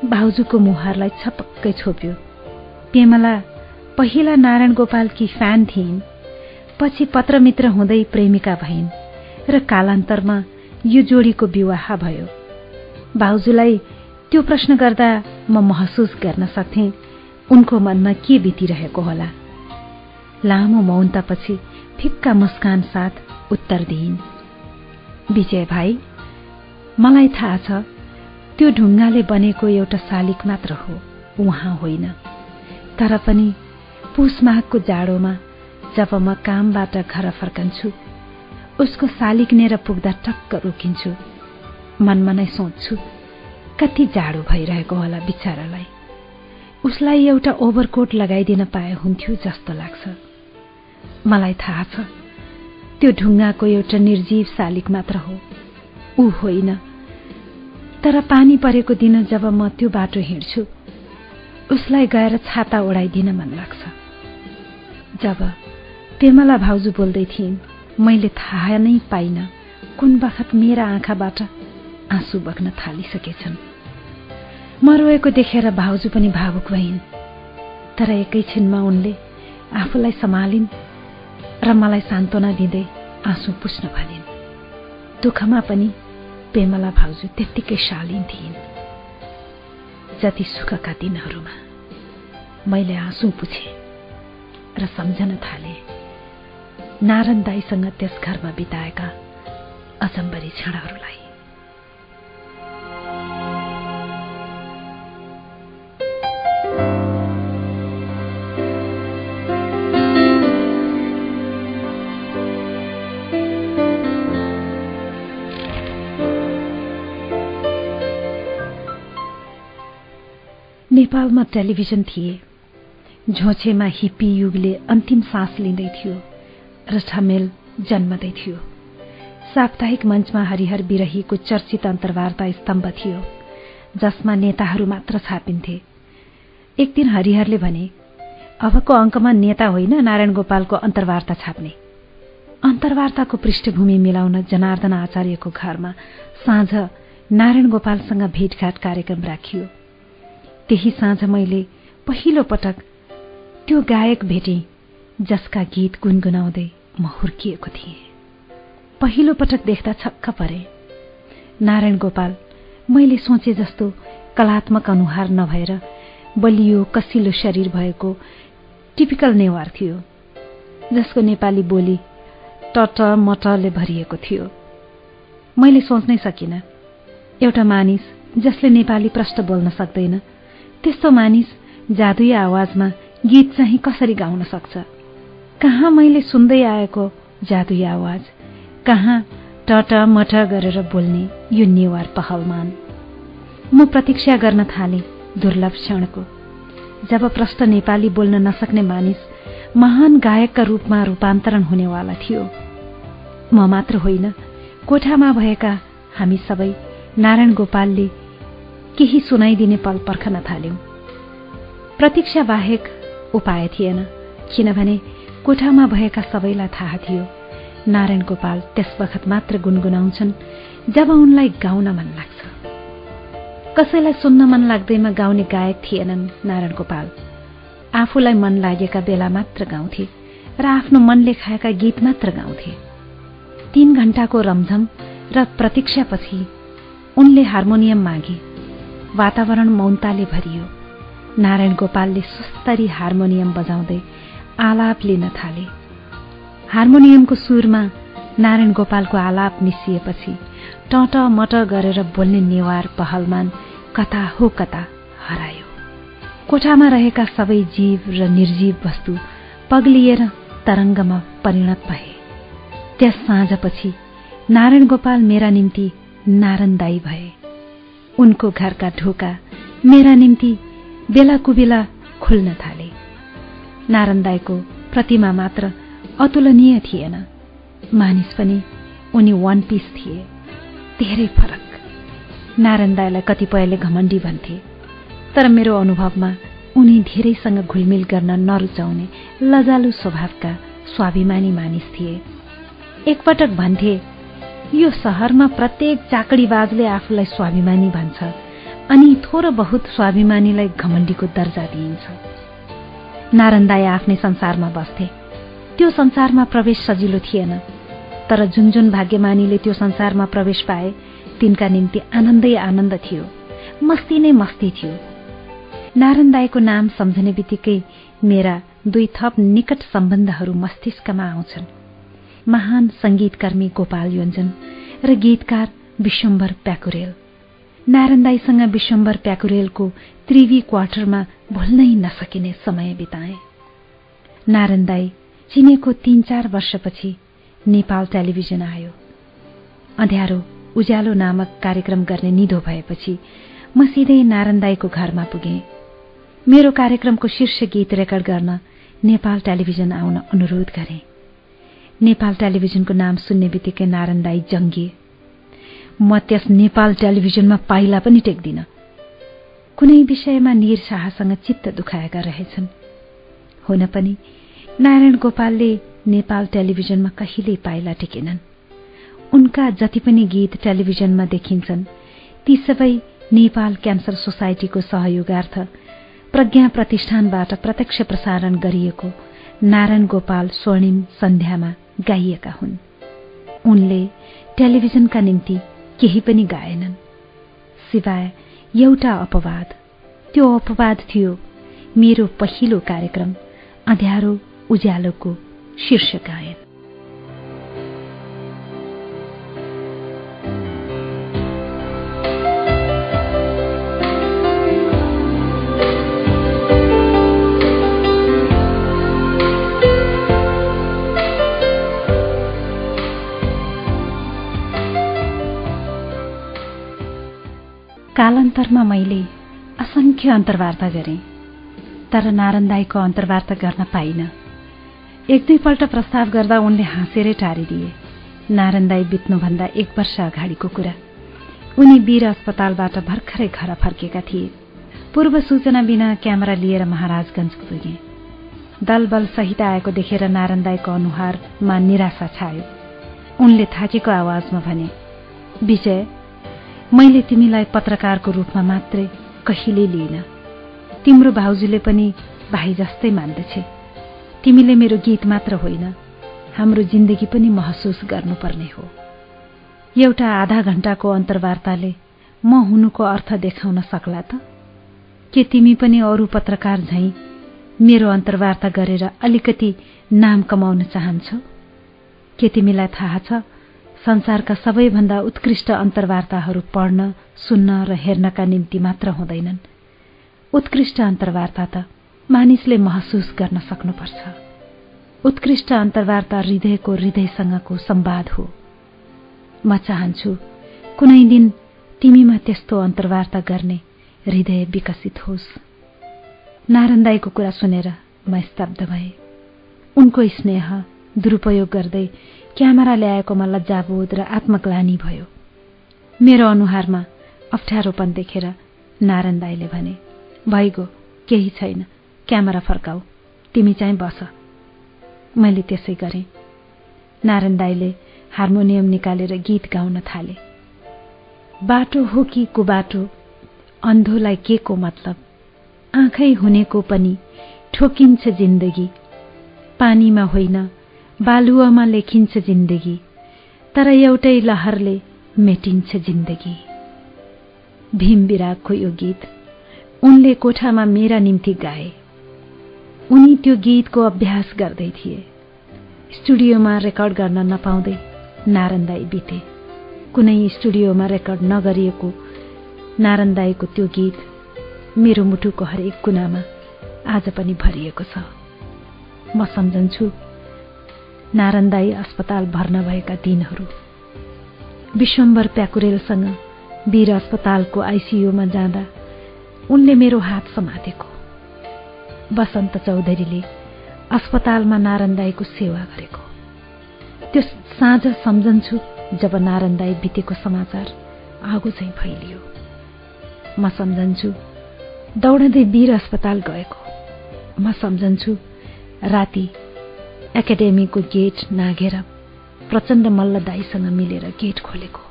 भाउजूको मुहारलाई छपक्कै छोप्यो। पेमला पहिला नारायण गोपालकी फ्यान थिइन् पछि पत्रमित्र हुँदै प्रेमिका भइन् र कालान्तरमा यो जोडीको विवाह भयो। भाउजूलाई त्यो प्रश्न गर्दा म महसुस गर्न सक्थेँ उनको मनमा के बितिरहेको होला। लामो मौनतापछि फिक्का मुस्कान साथ उत्तर दिइन्। विजय भाइ मलाई थाहा छ त्यो ढुङ्गाले बनेको एउटा शालिक मात्र हो उहाँ होइन। तर पनि पुस माघको जाडोमा जब म कामबाट घर फर्कन्छु उसको शालिक नेर पुग्दा टक्क रोकिन्छु। मनमा नै सोच्छु कति जाडो भइरहेको होला बिचारालाई। उसलाई एउटा ओभरकोट लगाइदिन पाए हुन्थ्यो जस्तो लाग्छ। मलाई थाहा छ त्यो ढुङ्गाको एउटा निर्जीव शालिक मात्र हो। ऊ होइन। तर पानी परेको दिन जब म त्यो बाटो हिँड्छु उसलाई गएर छाता ओढाइदिन मन लाग्छ। जब पेमला भाउजू बोल्दै थिइन् मैले थाहा नै पाइन। कुन बखत मेरा आँखाबाट आँसु बग्न थालिसकेछन्? म रोएको देखेर भाउजू पनि भावुक भइन्। तर एकैछिनमा उनले आफूलाई सम्हालिन् र मलाई सान्त्वना दिँदै आँसु पुस्न भनिन्। दुःखमा पनि पेमला भाउजू त्यत्तिकै शालीन थिइन्। जति सुखका दिनहरूमा मैले आँसु पुछे र सम्झन थाले। नारायण दाईसँग त्यस घरमा बिताएका अचम्बरी क्षणहरूलाई। नेपालमा टेलिभिजन थिए। झोछेमा हिप्पी युगले अन्तिम सास लिँदै थियो र ठमेल जन्मदै थियो। साप्ताहिक मञ्चमा हरिहर बिरहीको चर्चित अन्तर्वार्ता स्तम्भ थियो जसमा नेताहरू मात्र छापिन्थे। एक दिन हरिहरले भने अबको अङ्कमा नेता होइन नारायण गोपालको अन्तर्वार्ता छाप्ने। अन्तर्वार्ताको पृष्ठभूमि मिलाउन जनार्दन आचार्यको घरमा साँझ नारायण गोपालसँग भेटघाट कार्यक्रम राखियो। त्यही साँझ मैले पहिलो पटक त्यो गायक भेटेँ जसका गीत गुनगुनाउँदै म हुर्किएको थिएँ। पहिलो पटक देख्दा छक्क परे। नारायण गोपाल मैले सोचे जस्तो कलात्मक अनुहार नभएर बलियो कसिलो शरीर भएको टिपिकल नेवार थियो जसको नेपाली बोली टट मटले भरिएको थियो। मैले सोच्नै सकिनँ एउटा मानिस जसले नेपाली प्रष्ट बोल्न सक्दैन त्यस्तो मानिस जादुई आवाजमा गीत चाहिँ कसरी गाउन सक्छ? कहाँ मैले सुन्दै आएको जादुई आवाज? कहाँ टट मट गरेर बोल्ने यो नेवार पहलमान? म प्रतीक्षा गर्न थालेँ दुर्लभ क्षणको। जब प्रष्ट नेपाली बोल्न नसक्ने मानिस महान गायकका रूपमा रूपान्तरण हुनेवाला थियो। म मात्र होइन कोठामा भएका हामी सबै नारायण गोपालले केही सुनाइदिने पल पर्खन थाल्यौं। प्रतीक्षा बाहेक उपाय थिएन। किनभने कोठामा भएका सबैलाई थाहा थियो नारायण गोपाल त्यस बखत मात्र गुनगुनाउँछन् जब उनलाई गाउन मन लाग्छ। कसैलाई सुन्न मन लाग्दैमा गाउने गायक थिएनन् नारायण गोपाल। आफूलाई मन लागेका बेला मात्र गाउँथे र आफ्नो मनले खाएका गीत मात्र गाउँथे। तीन घण्टाको रमझम र प्रतीक्षापछि उनले हार्मोनियम मागे वातावरण मौनताले भरियो। नारायण गोपालले सुस्तरी हार्मोनियम बजाउँदै आलाप लिन थाले। हार्मोनियमको सुरमा नारायण गोपालको आलाप मिसिएपछि टट मट गरेर बोल्ने नेवार पहलमान कता हो कता हरायो। कोठामा रहेका सबै जीव र निर्जीव वस्तु पग्लिएर तरङ्गमा परिणत भए। त्यस साँझपछि नारायण गोपाल मेरा निम्ति नारन्दाई भए। उनको घरका ढोका मेरा निम्ति बेला कुबेला खुल्न थाले। नारन्दाईको प्रतिमा मात्र अतुलनीय थिएन। मानिस पनि उनी वान पिस थिए। धेरै फरक। नारायण दाईलाई कतिपयले घमण्डी भन्थे। तर मेरो अनुभवमा उनी धेरैसँग घुलमिल गर्न नरुचाउने लजालु स्वभावका स्वाभिमानी मानिस थिए। एकपटक भन्थे यो सहरमा प्रत्येक चाकडीबाजले आफूलाई स्वाभिमानी भन्छ। अनि थोर बहुत स्वाभिमानीलाई घमण्डीको दर्जा दिइन्छ। नारायण आफ्नै संसारमा बस्थे। त्यो संसारमा प्रवेश सजिलो थिएन। तर जुन जुन भाग्यमानीले त्यो संसारमा प्रवेश पाए तिनका निम्ति आनन्दै आनन्द थियो। मस्ती नै मस्ती थियो। नारायण दाईको नाम सम्झने बित्तिकै मेरा दुई थप निकट सम्बन्धहरू मस्तिष्कमा आउँछन्। महान संगीतकर्मी गोपाल योञ्जन र गीतकार विश्वम्बर प्याकुरेल। नारायण दाईसँग विश्वम्बर प्याकुरेलको त्रिवी क्वार्टरमा भुल्नै नसकिने समय बिताए। नारायण दाई चिनेको तीन चार वर्षपछि नेपाल टेलिभिजन आयो। अँध्यारो उज्यालो नामक कार्यक्रम गर्ने निधो भएपछि म सिधै नारायण घरमा पुगेँ। मेरो कार्यक्रमको शीर्ष गीत रेकर्ड गर्न नेपाल टेलिभिजन आउन अनुरोध गरे। नेपाल टेलिभिजनको नाम सुन्ने बित्तिकै नारायण दाई जङ्गिए। म त्यस नेपाल टेलिभिजनमा पाइला पनि टेक्दिन। कुनै विषयमा निर शाहसँग चित्त दुखाएका रहेछन्। हुन पनि नारायण गोपालले नेपाल टेलिभिजनमा कहिल्यै पाइला टेकेनन्। उनका जति पनि गीत टेलिभिजनमा देखिन्छन् ती सबै नेपाल क्यान्सर सोसाइटीको सहयोगार्थ प्रज्ञा प्रतिष्ठानबाट प्रत्यक्ष प्रसारण गरिएको नारायण गोपाल स्वर्णिम सन्ध्यामा गाइएका हुन्। उनले टेलिभिजनका निम्ति केही पनि गाएनन्। सिवाय एउटा अपवाद। त्यो अपवाद थियो मेरो पहिलो कार्यक्रम अँध्यारो उज्यालोको शीर्ष गायन कालान्तरमा मैले असंख्य अन्तर्वार्ता गरेँ तर नारन्दाईको अन्तर्वार्ता गर्न पाइनँ। एक दुईपल्ट प्रस्ताव गर्दा उनले हाँसेरै टारिदिए नारायणदाई बित्नुभन्दा एक वर्ष अगाडिको कुरा। उनी वीर अस्पतालबाट भर्खरै घर फर्केका थिए। पूर्व सूचना बिना क्यामेरा लिएर महाराजगंज पुगे। दलबल सहित आएको देखेर नारायणदाईको अनुहारमा निराशा छायो। उनले थाकेको आवाजमा भने विजय मैले तिमीलाई पत्रकारको रूपमा मात्रै कहिले लिइन। तिम्रो भाउजूले पनि भाइ जस्तै मान्दछे। तिमीले मेरो गीत मात्र होइन हाम्रो जिन्दगी पनि महसुस गर्नुपर्ने हो। एउटा आधा घण्टाको अन्तर्वार्ताले म हुनुको अर्थ देखाउन सक्ला त? के तिमी पनि अरू पत्रकार झैँ मेरो अन्तर्वार्ता गरेर अलिकति नाम कमाउन चाहन्छौ? के तिमीलाई थाहा छ संसारका सबैभन्दा उत्कृष्ट अन्तर्वार्ताहरू पढ्न सुन्न र हेर्नका निम्ति मात्र हुँदैनन्। उत्कृष्ट अन्तर्वार्ता त मानिसले महसुस गर्न सक्नुपर्छ। उत्कृष्ट अन्तर्वार्ता हृदयको हृदयसँगको सम्वाद हो। म चाहन्छु कुनै दिन तिमीमा त्यस्तो अन्तर्वार्ता गर्ने हृदय विकसित होस्। नारायण कुरा सुनेर म स्तब्ध भए। उनको स्नेह दुरुपयोग गर्दै क्यामेरा ल्याएकोमा लज्जाबोध र आत्मग्लानी भयो। मेरो अनुहारमा अप्ठ्यारोपन देखेर नारायण दाईले भने भइगो केही छैन क्यामेरा फर्काऊ तिमी चाहिँ बस। मैले त्यसै गरेँ। नारायण दाईले हार्मोनियम निकालेर गीत गाउन थाले। बाटो हो कि कुबाटो अन्धोलाई के को मतलब? आँखै हुनेको पनि ठोकिन्छ जिन्दगी। पानीमा होइन बालुवामा लेखिन्छ जिन्दगी तर एउटै लहरले मेटिन्छ जिन्दगी। भीम विरागको यो गीत उनले कोठामा मेरा निम्ति गाए। उनी त्यो गीतको अभ्यास गर्दै थिए। स्टुडियोमा रेकर्ड गर्न नपाउँदै नारन्दाई बिते। कुनै स्टुडियोमा रेकर्ड नगरिएको नारन्दाईको त्यो गीत मेरो मुटुको हरेक कुनामा आज पनि भरिएको छ। म सम्झन्छु नारन्दाई अस्पताल भर्ना भएका दिनहरू। विश्वम्बर प्याकुरेलसँग वीर अस्पतालको आइसियुमा जाँदा उनले मेरो हात समातेको। वसन्त चौधरीले अस्पतालमा नारायण सेवा गरेको। त्यो साँझ सम्झन्छु जब नारायण बितेको समाचार आगो चाहिँ फैलियो। म सम्झन्छु दौडँदै वीर अस्पताल गएको। म सम्झन्छु राति एकाडेमीको गेट नागेर प्रचण्ड मल्ल दाईसँग मिलेर गेट खोलेको।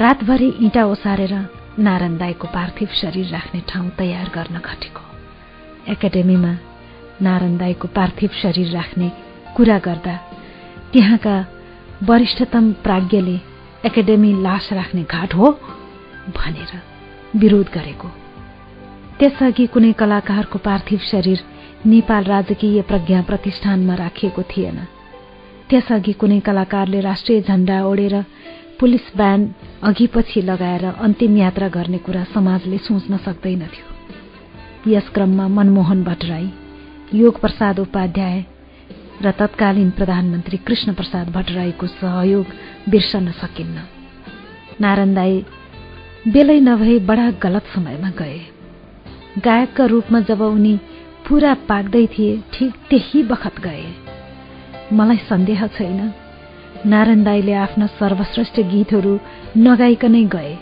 रातभरि इँटा ओसारेर नारायण दाईको पार्थिव शरीर राख्ने ठाउँ तयार गर्न घटेको एकाडेमीमा नारायण दाईको पार्थिव शरीर राख्ने कुरा गर्दा त्यहाँका वरिष्ठतम प्राज्ञले एकाडेमी लास राख्ने घाट हो भनेर विरोध गरेको। त्यसअघि कुनै कलाकारको पार्थिव शरीर नेपाल राजकीय प्रज्ञा प्रतिष्ठानमा राखिएको थिएन। त्यसअघि कुनै कलाकारले राष्ट्रिय झण्डा ओढेर पुलिस ब्यान अघि पछि लगाएर अन्तिम यात्रा गर्ने कुरा समाजले सोच्न सक्दैनथ्यो। यस क्रममा मनमोहन भट्टराई योग प्रसाद उपाध्याय र तत्कालीन प्रधानमन्त्री कृष्ण प्रसाद भट्टराईको सहयोग बिर्सन सकिन्न। नारायण दाई बेलै नभए बडा गलत समयमा गए। गायकका रूपमा जब उनी पूरा पाक्दै थिए ठिक त्यही बखत गए। मलाई सन्देह छैन। नारायण दाईले आफ्ना सर्वश्रेष्ठ गीतहरू नगाइकनै गए।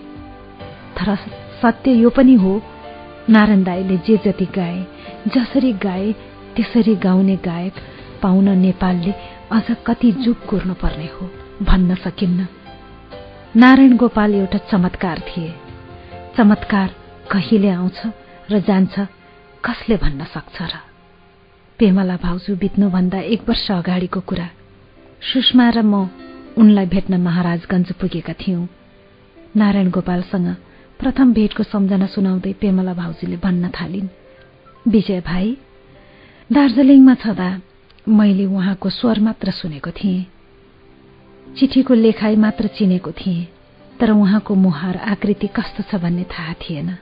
तर सत्य यो पनि हो नारायण दाईले जे जति गाए जसरी गाए त्यसरी गाउने गायक पाउन नेपालले अझ कति जुग कुर्नुपर्ने हो भन्न सकिन्न। नारायण गोपाल एउटा चमत्कार थिए। चमत्कार कहिले आउँछ र जान्छ कसले भन्न सक्छ र? पेमला भाउजू बित्नुभन्दा एक वर्ष अगाडिको कुरा। सुषमा र म उनलाई भेट्न महाराजगञ्ज पुगेका थियौं। नारायण गोपालसँग प्रथम भेटको सम्झना सुनाउँदै पेमला भाउजूले भन्न थालिन्। विजय भाइ दार्जिलिङमा छँदा मैले उहाँको स्वर मात्र सुनेको थिएँ। चिठीको लेखाइ मात्र चिनेको थिएँ तर उहाँको मुहार आकृति कस्तो छ भन्ने थाहा थिएन।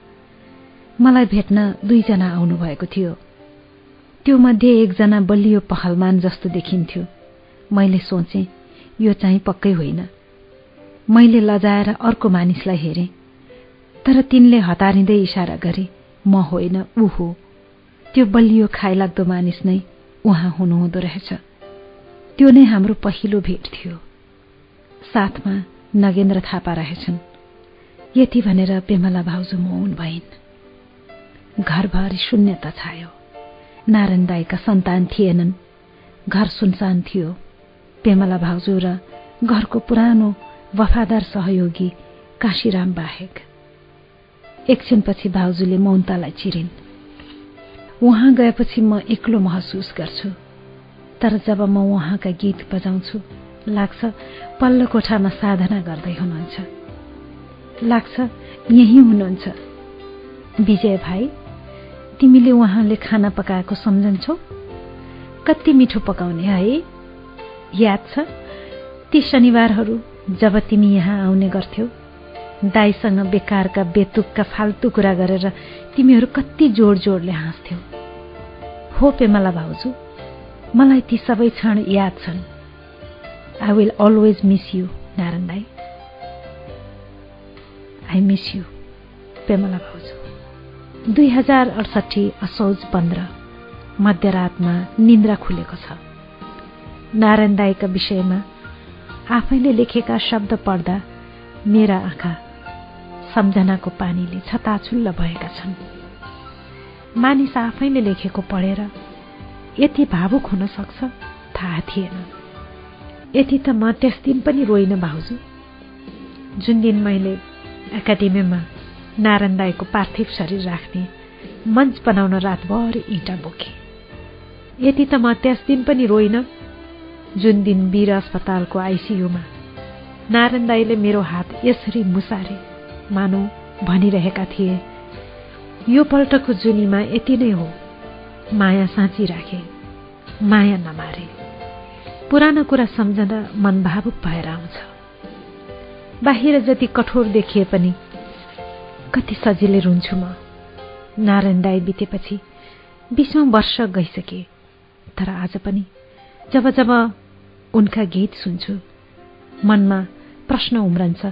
मलाई भेट्न दुईजना आउनुभएको थियो। त्यो मध्ये एकजना बलियो पहलमान जस्तो देखिन्थ्यो। मैले सोचे यो चाहिँ पक्कै होइन। मैले लजाएर अर्को मानिसलाई हेरेँ तर तिनले हतारिँदै इसारा गरे म होइन ऊ हो। त्यो बलियो खाइलाग्दो मानिस नै उहाँ हुनुहुँदो रहेछ। त्यो नै हाम्रो पहिलो भेट थियो। साथमा नगेन्द्र थापा रहेछन्। यति भनेर पेमला भाउजू मौन भइन्। घरभरि शून्यता छायो। नारायण दाईका सन्तान थिएनन्। घर सुनसान थियो। पेमला भाउजू र घरको पुरानो वफादार सहयोगी काशीराम बाहेक। एकछिनपछि भाउजूले मौनतालाई चिरिन्। उहाँ गएपछि म एक्लो महसुस गर्छु। तर जब म उहाँका गीत बजाउँछु लाग्छ पल्लो कोठामा साधना गर्दै हुनुहुन्छ। लाग्छ यही हुनुहुन्छ। विजय भाइ तिमीले उहाँले खाना पकाएको सम्झन्छौ? कति मिठो पकाउने है? याद छ? ती शनिबारहरू जब तिमी यहाँ आउने गर्थ्यौ दाईसँग बेकारका बेतुकका फाल्तु कुरा गरेर तिमीहरू कति जोड जोडले हाँस्थ्यौ। हो पेमला भाउजू मलाई ती सबै क्षण याद छन्। I will always miss you Narayan दाई। आई मिस यु पेमला भाउजू। दुई हजार अडसठी असौज पन्ध्र। मध्यरातमा निन्द्रा खुलेको छ। नारायण दाईका विषयमा आफैले लेखेका शब्द पढ्दा मेरा आँखा सम्झनाको पानीले छताछुल्ल भएका छन्। मानिस आफैले लेखेको पढेर यति भावुक हुन सक्छ थाहा थिएन। यति त म त्यस दिन पनि रोइन भाउजू। जुन दिन मैले एकाडेमीमा नारायण दाईको पार्थिव शरीर राख्ने मञ्च बनाउन रातभरि इँटा बोके। यति त म त्यस दिन पनि रोइन। जुन दिन वीर अस्पतालको आइसियुमा नारायण दाईले मेरो हात यसरी मुसारे मानौ भनिरहेका थिए यो पल्टको जुनीमा यति नै हो माया साँची राखे माया नमारे। पुरानो कुरा सम्झँदा मन भावुक भएर आउँछ। बाहिर जति कठोर देखिए पनि कति सजिलै रुन्छु म। नारायण दाई बितेपछि बिसौँ वर्ष गइसके तर आज पनि जब जब उनका गीत सुन्छु मनमा प्रश्न उम्रन्छ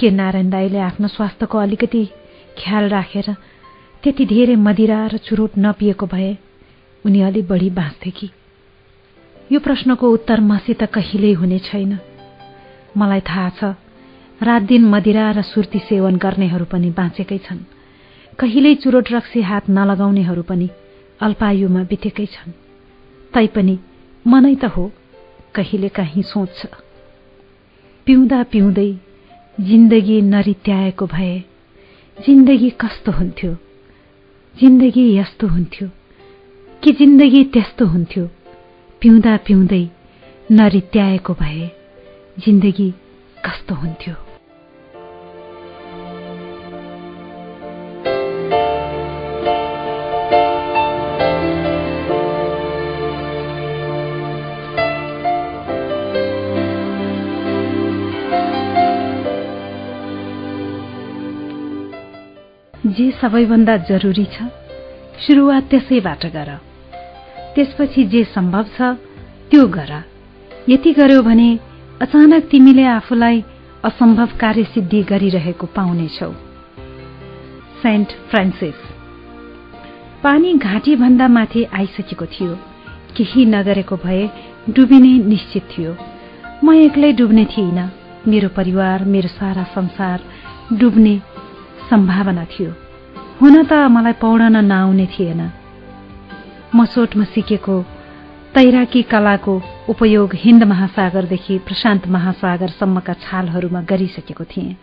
के नारायण दाईले आफ्नो स्वास्थ्यको अलिकति ख्याल राखेर त्यति धेरै मदिरा र चुरोट नपिएको भए उनी अलि बढी बाँच्थे कि? यो प्रश्नको उत्तर मसित कहिल्यै हुने छैन। मलाई थाहा छ रात दिन मदिरा र सुर्ती सेवन गर्नेहरू पनि बाँचेकै छन्। कहिल्यै चुरोट रक्सी हात नलगाउनेहरू पनि अल्पायुमा बितेकै छन्। तैपनि मनै त हो कहिले काहीँ सोच्छ। पिउँदा पिउँदै जिन्दगी नरित्याएको भए जिन्दगी कस्तो हुन्थ्यो? जिन्दगी यस्तो हुन्थ्यो कि जिन्दगी त्यस्तो हुन्थ्यो? पिउँदा पिउँदै नरित्याएको भए जिन्दगी कस्तो हुन्थ्यो? जे सबैभन्दा जरुरी छ सुरुवात त्यसैबाट गर। त्यसपछि जे सम्भव छ त्यो गर। यति गर्यो भने अचानक तिमीले आफूलाई असम्भव कार्यसिद्धि गरिरहेको पाउनेछौ। सेन्ट फ्रान्सिस पानी घाँटीभन्दा माथि आइसकेको थियो। केही नगरेको भए डुबिने निश्चित थियो। म एक्लै डुब्ने थिइनँ। मेरो परिवार मेरो सारा संसार डुब्ने सम्भावना थियो। हुन त मलाई पौडन नआउने थिएन। मसोटमा सिकेको तैराकी कलाको उपयोग हिन्द महासागरदेखि प्रशान्त महासागरसम्मका छालहरूमा गरिसकेको थिएँ।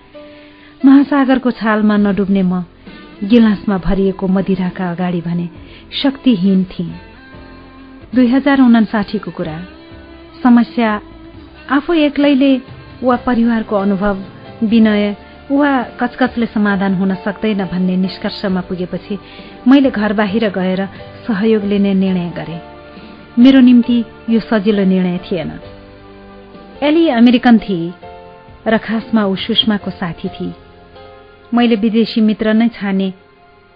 महासागरको छालमा नडुब्ने म गिलासमा भरिएको मदिराका अगाडि भने शक्तिहीन थिएँ। दुई हजार उनासाठीको कुरा समस्या आफू एक्लैले वा परिवारको अनुभव विनय वा कचकचले समाधान हुन सक्दैन भन्ने निष्कर्षमा पुगेपछि मैले घर बाहिर गएर सहयोग लिने निर्णय गरे। मेरो निम्ति यो सजिलो निर्णय थिएन। एली अमेरिकन थिए र खासमा ऊ सुषमाको साथी थिए। मैले विदेशी मित्र नै छाने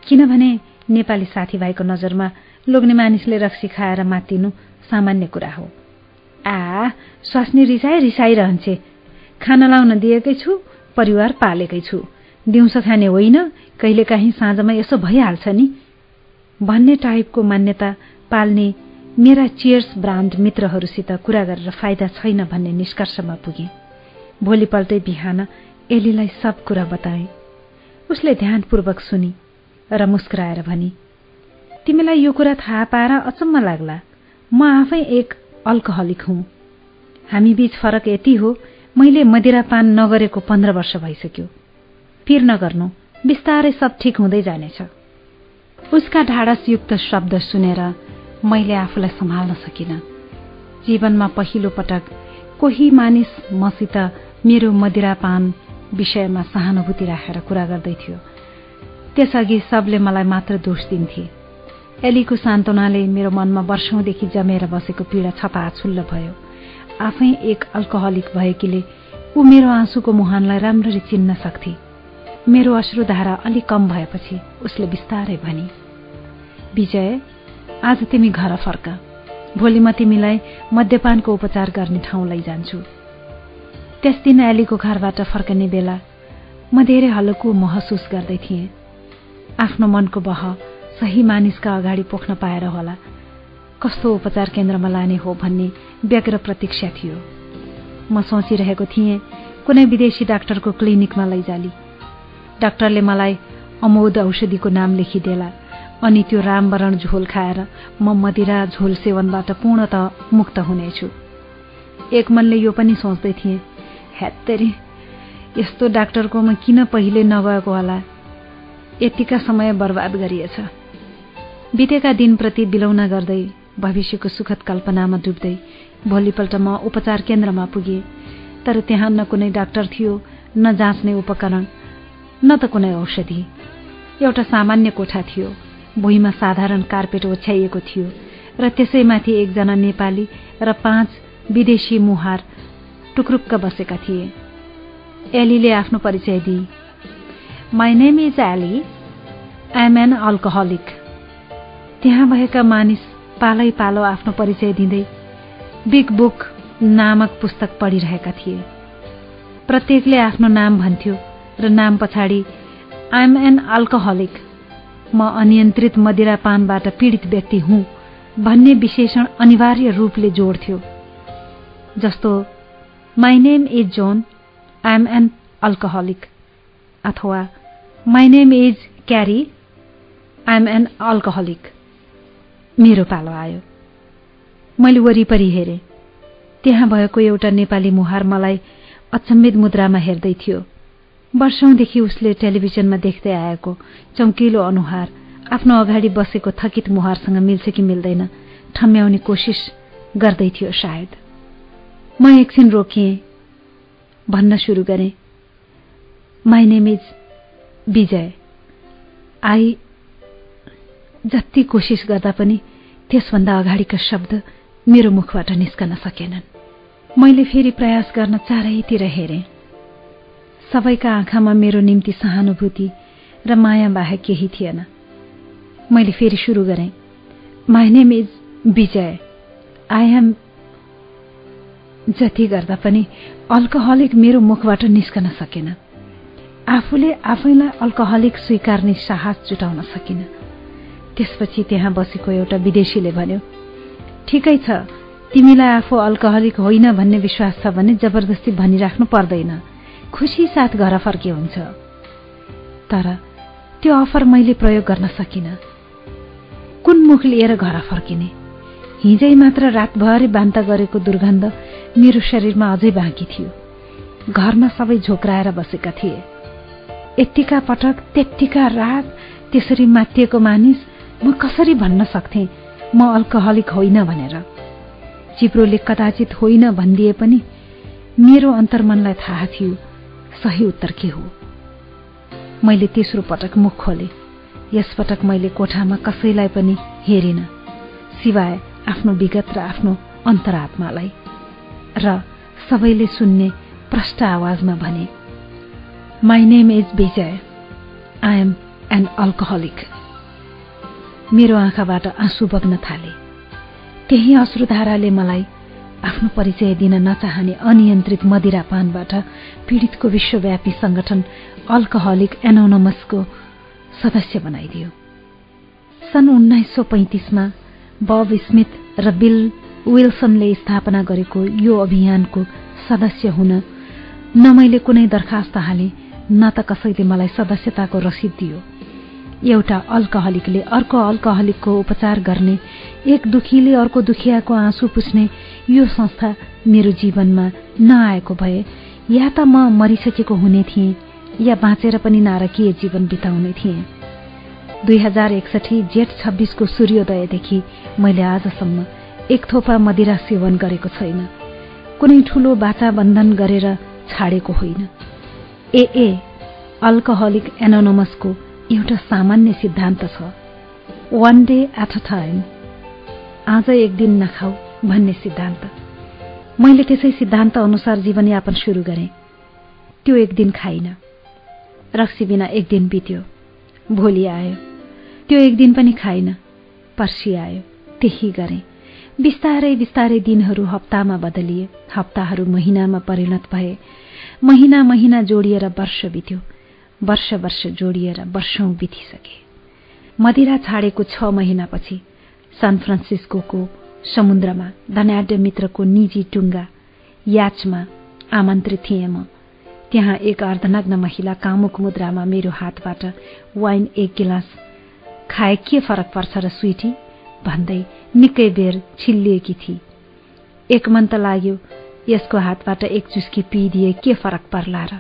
किनभने नेपाली साथीभाइको नजरमा लोग्ने मानिसले रक्सी खाएर मातिनु सामान्य कुरा हो। आ स्वास्नी रिसाए रिसाइरहन्छे। खाना लाउन दिएकै छु परिवार पालेकै छु। दिउँसो खाने होइन कहिलेकाहीँ साँझमा यसो भइहाल्छ नि। भन्ने टाइपको मान्यता पाल्ने मेरा चियर्स ब्रान्ड मित्रहरूसित कुरा गरेर फाइदा छैन भन्ने निष्कर्षमा पुगे। भोलिपल्टै बिहान एलीलाई सब कुरा बताए। उसले ध्यानपूर्वक सुनि र मुस्कुराएर भनी तिमीलाई यो कुरा थाहा पाएर अचम्म लाग्ला। म आफै एक अल्कोहलिक हुँ। हामी बीच फरक यति हो मैले मदिरापान नगरेको पन्ध्र वर्ष भइसक्यो। पिर नगर्नु बिस्तारै सब ठिक हुँदै जानेछ। उसका ढाडसयुक्त शब्द सुनेर मैले आफूलाई सम्हाल्न सकिनँ। जीवनमा पहिलो पटक कोही मानिस मसित मेरो मदिरापान विषयमा सहानुभूति राखेर कुरा गर्दै थियो। त्यसअघि सबले मलाई मात्र दोष दिन्थे। एलीको सान्त्वनाले मेरो मनमा वर्षौंदेखि जमेर बसेको पीडा छताछुल्ल भयो। आफै एक अल्कोहलिक भएकीले ऊ मेरो आँसुको मुहानलाई राम्ररी चिन्न सक्थे। मेरो अश्रुधारा अलिक कम भएपछि उसले बिस्तारै भनी विजय आज तिमी घर फर्क। भोलि म तिमीलाई मद्यपानको उपचार गर्ने ठाउँ लैजान्छु। त्यस दिन एलीको घरबाट फर्कने बेला म धेरै हल्को महसुस गर्दै थिएँ। आफ्नो मनको बह सही मानिसका अगाडि पोख्न पाएर होला। कस्तो उपचार केन्द्रमा लाने हो भन्ने व्यग्र प्रतीक्षा थियो। म सोचिरहेको थिएँ कुनै विदेशी डाक्टरको क्लिनिकमा लैजाली। डाक्टरले मलाई अमोद औषधिको नाम लेखिदेला अनि त्यो रामवरण झोल खाएर म मदिरा झोल सेवनबाट पूर्णत मुक्त हुनेछु। एक मनले यो पनि सोच्दै थिएँ ह्यात्तेरी यस्तो डाक्टरको म किन पहिले नगएको होला? यतिका समय बर्बाद गरिएछ। बितेका दिनप्रति बिलौना गर्दै भविष्यको सुखद कल्पनामा डुब्दै भोलिपल्ट म उपचार केन्द्रमा पुगे। तर त्यहाँ न कुनै डाक्टर थियो न जाँच्ने उपकरण न त कुनै औषधि। एउटा सामान्य कोठा थियो भुइँमा साधारण कार्पेट ओछ्याइएको थियो र त्यसैमाथि एकजना नेपाली र पाँच विदेशी मुहार टुक्रुक्क बसेका थिए। एलीले आफ्नो परिचय दिए my name is Ellie am an alcoholic त्यहाँ भएका मानिस पालै पालो आफ्नो परिचय दिँदै बिग बुक नामक पुस्तक पढिरहेका थिए। प्रत्येकले आफ्नो नाम भन्थ्यो र नाम पछाडि आइएम एन अल्कोहलिक म अनियन्त्रित मदिरापानबाट पीडित व्यक्ति हुँ भन्ने विशेषण अनिवार्य रूपले जोड्थ्यो। जस्तो my name is John I'm an alcoholic अथवा my name is Carrie I'm an alcoholic मेरो पालो आयो। मैले वरिपरि हेरेँ। त्यहाँ भएको एउटा नेपाली मुहार मलाई अचम्मित मुद्रामा हेर्दै थियो। वर्षौंदेखि उसले टेलिभिजनमा देख्दै आएको चम्किलो अनुहार आफ्नो अगाडि बसेको थकित मुहारसँग मिल्छ कि मिल्दैन ठम्म्याउने कोसिस गर्दै थियो सायद। म एकछिन रोकिएँ भन्न सुरु गरेँ। My name is Bijay. I जति कोसिस गर्दा पनि त्यसभन्दा अगाडिका शब्द मेरो मुखबाट निस्कन सकेनन्। मैले फेरि प्रयास गर्न चारैतिर हेरेँ। सबैका आँखामा मेरो निम्ति सहानुभूति र माया बाहेक केही थिएन। मैले फेरि सुरु गरेँ। My name is Bijay I am जति गर्दा पनि अल्कोहलिक मेरो मुखबाट निस्कन सकेन। आफूले आफैलाई अल्कोहलिक स्वीकार्ने साहस जुटाउन सकिन। त्यसपछि त्यहाँ बसेको एउटा विदेशीले भन्यो ठिकै छ तिमीलाई आफू अल्कोहलिक होइन भन्ने विश्वास छ भने जबरजस्ती भनिराख्नु पर्दैन। खुसी साथ घर फर्के हुन्छ। तर त्यो अफर मैले प्रयोग गर्न सकिन। कुन मुख लिएर घर फर्किने? हिजै मात्र रातभरि बान्ता गरेको दुर्गन्ध मेरो शरीरमा अझै बाँकी थियो। घरमा सबै झोक्राएर बसेका थिए। यत्तिका पटक त्यत्तिका रात त्यसरी मातिएको मानिस म कसरी भन्न सक्थे? म अल्कोहलिक होइन भनेर। चिप्रोले कदाचित होइन भनिदिए पनि मेरो अन्तर्मनलाई थाहा थियो सही उत्तर के हो। मैले तेस्रो पटक मुख खोले। यसपटक मैले कोठामा कसैलाई पनि हेरिन सिवाय आफ्नो विगत र आफ्नो अन्तरात्मालाई। र सबैले सुन्ने प्रष्ट आवाजमा भने my name is Bijay I am an alcoholic मेरो आँखाबाट आँसु बग्न थाले। त्यही अश्रुधाराले मलाई आफ्नो परिचय दिन नचाहने अनियन्त्रित मदिरापानबाट पीडितको विश्वव्यापी संगठन अल्कोहलिक एनोनमसको सदस्य बनाइदियो। सन् उन्नाइस सौ पैंतिसमा बब स्मिथ र बिल विल्सनले स्थापना गरेको यो अभियानको सदस्य हुन न मैले कुनै दरखास्त हाले न त कसैले मलाई सदस्यताको रसिद दियो। एउटा अल्कोहलिकले अर्को अल्कोहलिकको उपचार गर्ने एक दुखीले अर्को दुखियाको आँसु पुस्ने यो संस्था मेरो जीवनमा नआएको भए या त म मरिसकेको हुने थिएँ या बाँचेर पनि नारकीय जीवन बिताउने थिएँ। दुई हजार एकसठी जेठ छब्बिसको सूर्योदयदेखि मैले आजसम्म एक थोपा मदिरा सेवन गरेको छैन। कुनै ठूलो बाचा बन्धन गरेर छाडेको होइन। ए ए अल्कोहलिक एनोनमसको एउटा सामान्य सिद्धान्त छ। One day at a time आज एक दिन नखाऊ भन्ने सिद्धान्त। मैले त्यसै सिद्धान्त अनुसार जीवनयापन सुरु गरेँ। त्यो एक दिन खाइन। रक्सी बिना एक दिन बित्यो। भोलि आयो। त्यो एक दिन पनि खाइन। पर्सि आयो। त्यही गरेँ। बिस्तारै बिस्तारै दिनहरू हप्तामा बदलिए। हप्ताहरू महिनामा परिणत भए। महिना महिना जोडिएर वर्ष बित्यो। वर्ष वर्ष जोडिएर वर्षौं बितिसके। मदिरा छाडेको छ महिनापछि सान फ्रान्सिस्को समुद्रमा धनाढ्य मित्रको निजी टुङ्गा याचमा आमन्त्रित थिएँ म। त्यहाँ एक अर्धनग्न महिला कामुक मुद्रामा मेरो हातबाट वाइन एक गिलास खाए के फरक पर्छ र स्विटी? भन्दै निकै बेर छिल्लिएकी थिए एक मन त लाग्यो यसको हातबाट एक चुस्की पिइदिए के फरक पर्ला र?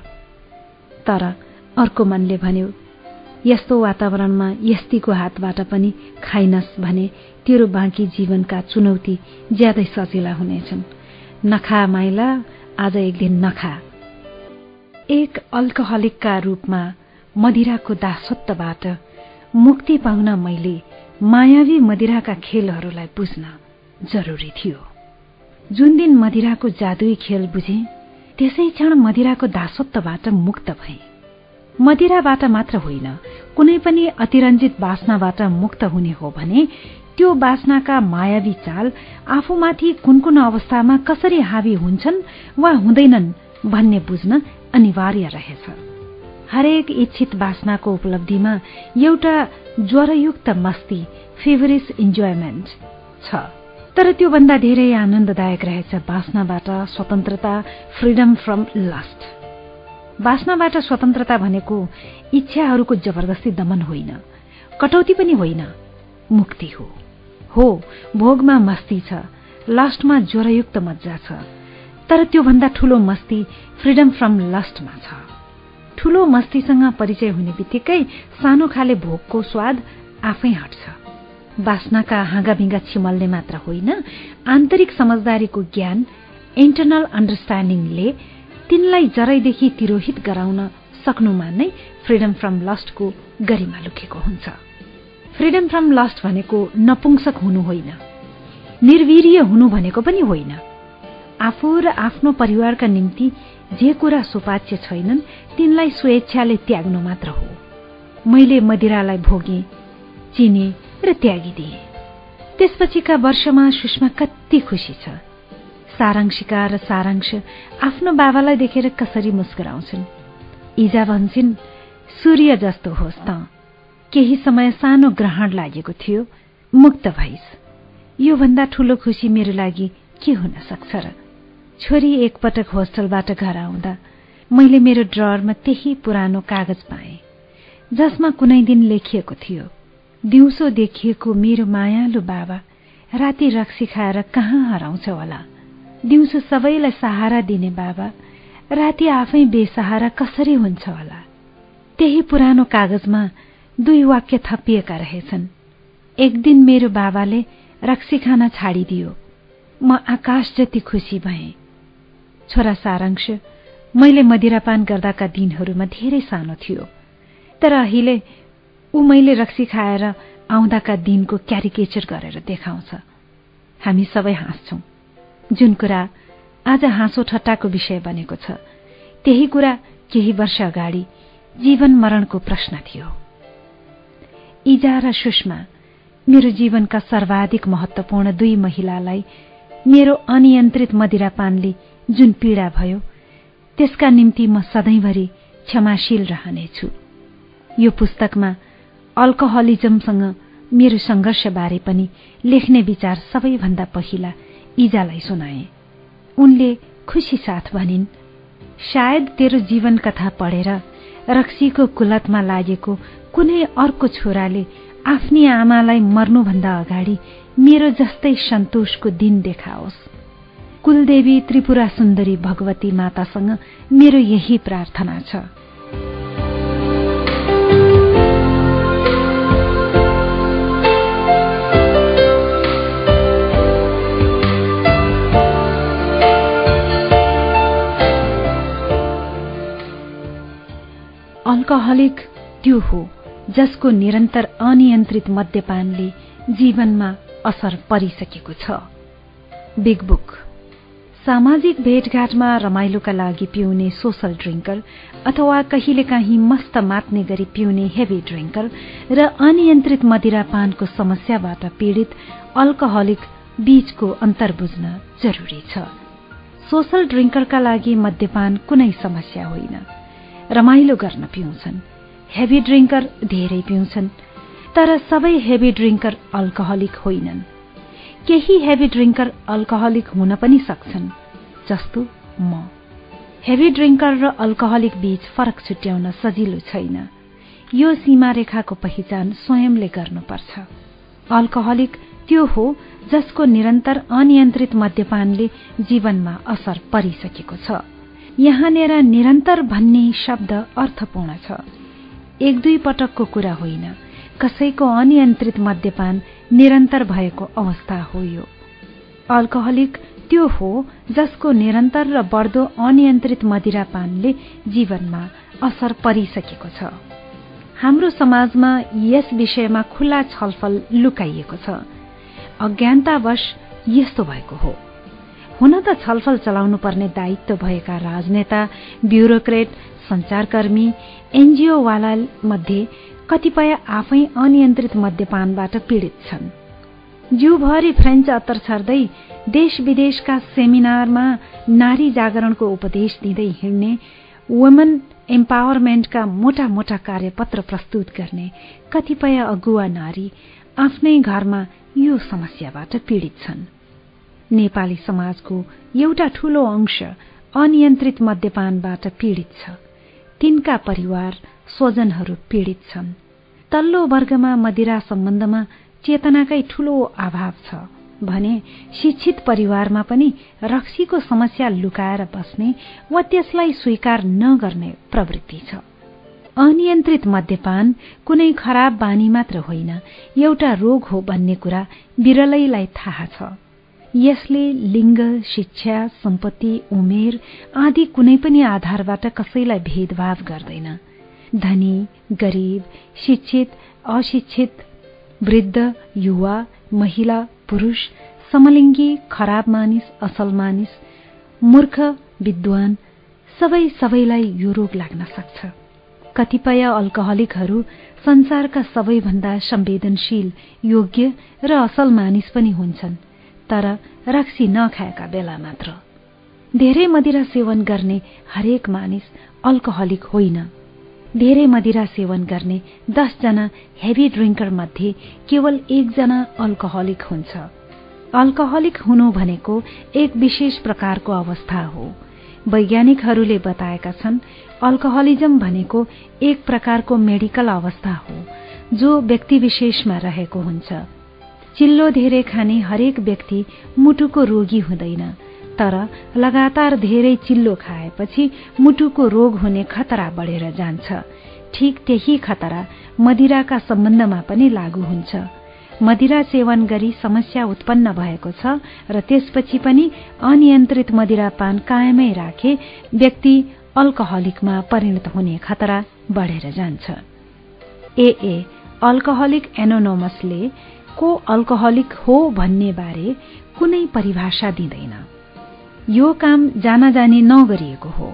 तर अर्को मनले भन्यो यस्तो वातावरणमा यस्तीको हातबाट पनि खाइनस् भने तेरो बाँकी जीवनका चुनौती ज्यादै सजिला हुनेछन्। नखा माइला आज एक दिन नखा। एक अल्कोहलिकका रूपमा मदिराको दासत्वबाट मुक्ति पाउन मैले मायावी मदिराका खेलहरूलाई बुझ्न जरुरी थियो। जुन दिन मदिराको जादुई खेल बुझे त्यसै क्षण मदिराको दासत्वबाट मुक्त भए। मदिराबाट मात्र होइन कुनै पनि अतिरञ्जित बासनाबाट मुक्त हुने हो भने त्यो बासनाका मायावी चाल आफूमाथि कुन कुन अवस्थामा कसरी हावी हुन्छन् वा हुँदैनन् भन्ने बुझ्न अनिवार्य रहेछ। हरेक इच्छित बासनाको उपलब्धिमा एउटा ज्वरयुक्त मस्ती फेभरिस इन्जोयमेन्ट छ। तर त्योभन्दा धेरै आनन्ददायक रहेछ बासनाबाट स्वतन्त्रता फ्रिडम फ्रम लस्ट बासनाबाट स्वतन्त्रता भनेको इच्छाहरूको जबरजस्ती दमन होइन। कटौती पनि होइन। मुक्ति हो। हो भोगमा मस्ती छ। लस्टमा ज्वरयुक्त मजा छ। तर त्योभन्दा ठूलो मस्ती फ्रिडम फ्रम लस्टमा छ। ठूलो मस्तीसँग परिचय हुने बित्तिकै सानो खाले भोगको स्वाद आफै हट्छ। बासनाका हाँगाभिङ्गा छिमल्ने मात्र होइन। आन्तरिक समझदारीको ज्ञान इन्टरनल अन्डरस्ट्यान्डिङले तिनलाई जरैदेखि तिरोहित गराउन सक्नुमा नै फ्रिडम फ्रम लस्टको गरिमा लुकेको हुन्छ। फ्रिडम फ्रम लस्ट भनेको नपुंसक हुनु होइन। निर्वीर्य हुनु भनेको पनि होइन। आफू र आफ्नो परिवारका निम्ति जे कुरा सुपाच्य छैनन् तिनलाई स्वेच्छाले त्याग्नु मात्र हो। मैले मदिरालाई भोगे चिने र त्यागिदिए। त्यसपछिका वर्षमा सुषमा कति खुसी छ। सारांशिका र सारांश आफ्नो बाबालाई देखेर कसरी मुस्कुराउँछन्। इजा भन्छन् सूर्य जस्तो होस् त। केही समय सानो ग्रहण लागेको थियो। मुक्त भइस। योभन्दा ठूलो खुसी मेरो लागि के हुन सक्छ र? छोरी एकपटक होस्टलबाट घर आउँदा मैले मेरो ड्ररमा त्यही पुरानो कागज पाएँ। जसमा कुनै दिन लेखिएको थियो दिउँसो देखिएको मेरो मायालु बाबा राति रक्सी खाएर कहाँ हराउँछ होला? दिउँसो सबैलाई सहारा दिने बाबा राति आफै बेसहारा कसरी हुन्छ होला? त्यही पुरानो कागजमा दुई वाक्य थपिएका रहेछन्। एक दिन मेरो बाबाले रक्सी खाना छाडिदियो। म आकाश जति खुसी भएँ। छोरा सारांश मैले मदिरापान गर्दाका दिनहरूमा धेरै सानो थियो। तर अहिले ऊ मैले रक्सी खाएर आउँदाका दिनको क्यारिकेचर गरेर देखाउँछ। हामी सबै हाँस्छौं। जुन कुरा आज हाँसो ठट्टाको विषय बनेको छ त्यही कुरा केही वर्ष अगाडि जीवन मरणको प्रश्न थियो। इजा र सुषमा मेरो जीवनका सर्वाधिक महत्वपूर्ण दुई महिलालाई मेरो अनियन्त्रित मदिरापानले जुन पीड़ा भयो त्यसका निम्ति म सधैँभरि क्षमाशील रहनेछु। यो पुस्तकमा अल्कोहलिजमसँग मेरो संघर्षबारे पनि लेख्ने विचार सबैभन्दा पहिला इजालाई सुनाए। उनले खुसी साथ भनिन् सायद तेरो जीवन कथा पढेर रक्सीको कुलतमा लागेको कुनै अर्को छोराले आफ्नी आमालाई मर्नुभन्दा अगाडि मेरो जस्तै सन्तोषको दिन देखाओस्। कुलदेवी त्रिपुरा सुन्दरी भगवती मातासँग मेरो यही प्रार्थना छ। अल्कोहलिक त्यो हो जसको निरन्तर अनियन्त्रित मद्यपानले जीवनमा असर परिसकेको छ। Big book. सामाजिक भेटघाटमा रमाइलोका लागि पिउने सोसल ड्रिङ्कर अथवा कहिलेकाहीँ मस्त मात्ने गरी पिउने हेभी ड्रिङ्कर र अनियन्त्रित मदिरापानको समस्याबाट पीड़ित अल्कोहलिक बीचको अन्तर बुझ्न जरूरी छ। सोसल ड्रिङ्करका लागि मद्यपान कुनै समस्या होइन। रमाइलो गर्न पिउँछन्। हेभी ड्रिङ्कर धेरै पिउँछन् तर सबै हेभी ड्रिङ्कर अल्कोहलिक होइनन्। केही हेभी ड्रिङ्कर अल्कोहलिक हुन पनि सक्छन् जस्तो म। हेभी ड्रिङ्कर र अल्कोहलिक बीच फरक छुट्याउन सजिलो छैन। यो सीमा रेखाको पहिचान स्वयंले गर्नुपर्छ। अल्कोहलिक त्यो हो जसको निरन्तर अनियन्त्रित मद्यपानले जीवनमा असर परिसकेको छ। यहाँनिर निरन्तर भन्ने शब्द अर्थपूर्ण छ। एक दुई पटकको कुरा होइन। कसैको अनियन्त्रित मद्यपान निरन्तर भएको अवस्था हो यो। अल्कोहलिक त्यो हो जसको निरन्तर र बढ्दो अनियन्त्रित मदिरापानले जीवनमा असर परिसकेको छ। हाम्रो समाजमा यस विषयमा खुल्ला छलफल लुकाइएको छ। अज्ञानतावश यस्तो भएको हो। हुन त छलफल चलाउनु पर्ने दायित्व भएका राजनेता ब्युरोक्रेट संचारकर्मी एनजीओवाला मध्ये कतिपय आफै अनियन्त्रित मद्यपानबाट पीड़ित छन्। जिउभरि फ्रेन्च अत्तर छर्दै देश विदेशका सेमिनारमा नारी जागरणको उपदेश दिँदै हिँड्ने वुमन एम्पावरमेन्टका मोटा मोटा कार्यपत्र प्रस्तुत गर्ने कतिपय अगुवा नारी आफ्नै घरमा यो समस्याबाट पीड़ित छन्। नेपाली समाजको एउटा ठूलो अंश अनियन्त्रित मद्यपानबाट पीड़ित छ। तिनका परिवार स्वजनहरू पीड़ित छन्। तल्लो वर्गमा मदिरा सम्बन्धमा चेतनाकै ठूलो अभाव छ भने शिक्षित परिवारमा पनि रक्सीको समस्या लुकाएर बस्ने वा त्यसलाई स्वीकार नगर्ने प्रवृत्ति छ। अनियन्त्रित मद्यपान कुनै खराब बानी मात्र होइन एउटा रोग हो भन्ने कुरा विरलैलाई थाहा छ। यसले लिङ्ग शिक्षा सम्पत्ति उमेर आदि कुनै पनि आधारबाट कसैलाई भेदभाव गर्दैन। धनी गरीब शिक्षित अशिक्षित वृद्ध युवा महिला पुरूष समलिङ्गी खराब मानिस असल मानिस मूर्ख विद्वान सबै सबैलाई यो रोग लाग्न सक्छ। कतिपय अल्कोहलिकहरू संसारका सबैभन्दा संवेदनशील योग्य र असल मानिस पनि हुन्छन्। तर रक्सी नखाएका बेला मात्र। धेरै मदिरा सेवन गर्ने हरेक मानिस अल्कोहलिक होइन। धेरै मदिरा सेवन गर्ने दसजना हेभी ड्रिङ्कर मध्ये केवल एकजना अल्कोहलिक हुन्छ। अल्कोहलिक हुनु भनेको एक विशेष प्रकारको अवस्था हो। वैज्ञानिकहरूले बताएका छन् अल्कोहलिजम भनेको एक प्रकारको मेडिकल अवस्था हो जो व्यक्ति विशेषमा रहेको हुन्छ। चिल्लो धेरै खाने हरेक व्यक्ति मुटुको रोगी हुँदैन तर लगातार धेरै चिल्लो खाएपछि मुटुको रोग हुने खतरा बढेर जान्छ। ठिक त्यही खतरा मदिराका सम्बन्धमा पनि लागू हुन्छ। मदिरा सेवन गरी समस्या उत्पन्न भएको छ र त्यसपछि पनि अनियन्त्रित मदिरापान कायमै राखे व्यक्ति अल्कोहलिकमा परिणत हुने खतरा बढेर जान्छ। ए अल्कोहलिक एनोनोमसले को अल्कोहलिक हो भन्ने बारे कुनै परिभाषा दिँदैन। यो काम जान जानी नगरिएको हो।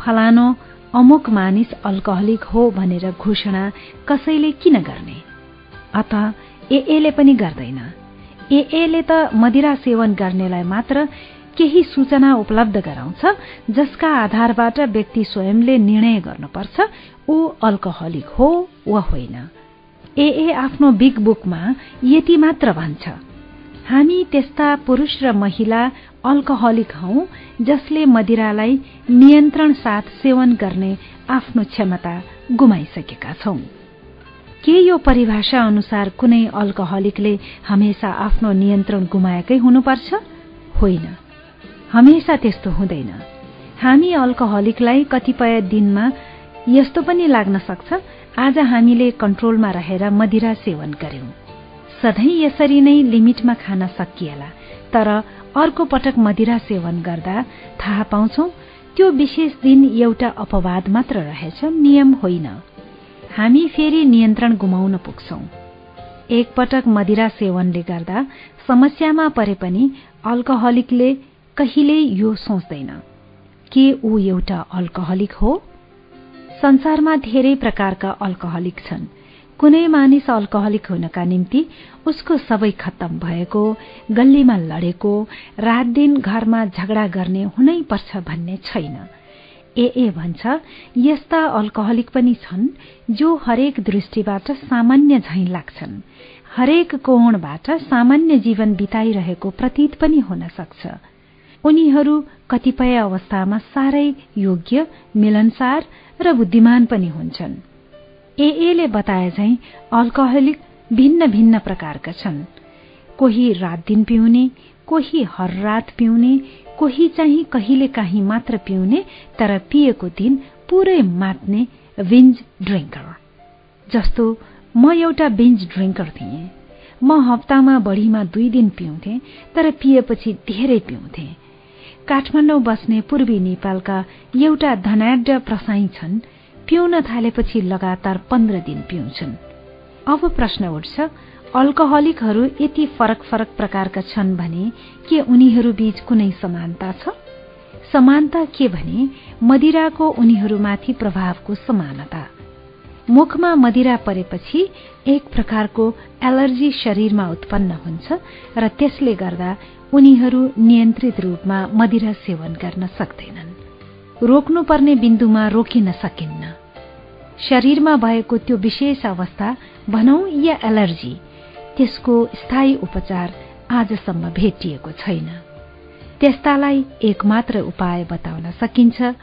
फलानो अमुक मानिस अल्कोहलिक हो भनेर घोषणा कसैले किन गर्ने? अत एएले पनि गर्दैन। एएले त मदिरा सेवन गर्नेलाई मात्र केही सूचना उपलब्ध गराउँछ जसका आधारबाट व्यक्ति स्वयंले निर्णय गर्नुपर्छ ऊ अल्कोहलिक हो वा होइन। एए आफ्नो बिग बुकमा यति मात्र भन्छ। हामी त्यस्ता पुरूष र महिला अल्कोहलिक हौ जसले मदिरालाई नियन्त्रण साथ सेवन गर्ने आफ्नो क्षमता गुमाइसकेका छौं। के यो परिभाषा अनुसार कुनै अल्कोहलिकले हमेसा आफ्नो नियन्त्रण गुमाएकै हुनुपर्छ? होइन। हमेसा त्यस्तो हुँदैन। हामी अल्कोहलिकलाई कतिपय दिनमा यस्तो पनि लाग्न सक्छ आज हामीले कन्ट्रोलमा रहेर मदिरा सेवन गर्यौं सधैँ यसरी नै लिमिटमा खान सकिएला तर अर्को पटक मदिरा सेवन गर्दा थाहा पाउँछौ त्यो विशेष दिन एउटा अपवाद मात्र रहेछ नियम होइन। हामी फेरि नियन्त्रण गुमाउन पुग्छौं। एकपटक मदिरा सेवनले गर्दा समस्यामा परे पनि अल्कोहलिकले कहिल्यै यो सोच्दैन। के ऊ एउटा अल्कोहलिक हो? संसारमा धेरै प्रकारका अल्कोहलिक छन्। कुनै मानिस अल्कोहलिक हुनका निम्ति उसको सबै खत्तम भएको गल्लीमा लडेको रात दिन घरमा झगडा गर्ने हुनै पर्छ भन्ने छैन। ए ए भन्छ यस्ता अल्कोहलिक पनि छन् जो हरेक दृष्टिबाट सामान्य झैं लाग्छन्। हरेक कोणबाट सामान्य जीवन बिताइरहेको प्रतीत पनि हुन सक्छ। उनीहरू कतिपय अवस्थामा साह्रै योग्य मिलनसार र बुद्धिमान पनि हुन्छन्। एएले बताए झै अल्कोहलिक भिन्न भिन्न प्रकारका छन्। कोही रात दिन पिउने कोही हर रात पिउने कोही चाहिँ कहिले काहीँ मात्र पिउने तर पिएको दिन पुरै मात्ने विन्ज ड्रिङ्कर जस्तो म एउटा बिन्ज ड्रिङ्कर थिएँ। म हप्तामा बढ़ीमा दुई दिन पिउँथे तर पिएपछि धेरै पिउँथे। काठमाडौँ बस्ने पूर्वी नेपालका एउटा धनाढ्य प्रसाई छन् पिउन थालेपछि लगातार पन्ध्र दिन पिउँछन्। अब प्रश्न उठ्छ अल्कोहलिकहरू यति फरक फरक प्रकारका छन् भने के उनीहरू बीच कुनै समानता छ? समानता के भने मदिराको उनीहरूमाथि प्रभावको समानता। मुखमा मदिरा परेपछि एक प्रकारको एलर्जी शरीरमा उत्पन्न हुन्छ र त्यसले गर्दा उनीहरू नियन्त्रित रूपमा मदिरा सेवन गर्न सक्दैनन्। रोक्नुपर्ने बिन्दुमा रोकिन सकिन्न। शरीरमा भएको त्यो विशेष अवस्था भनौं या एलर्जी त्यसको स्थायी उपचार आजसम्म भेटिएको छैन। त्यस्तालाई एकमात्र उपाय बताउन सकिन्छ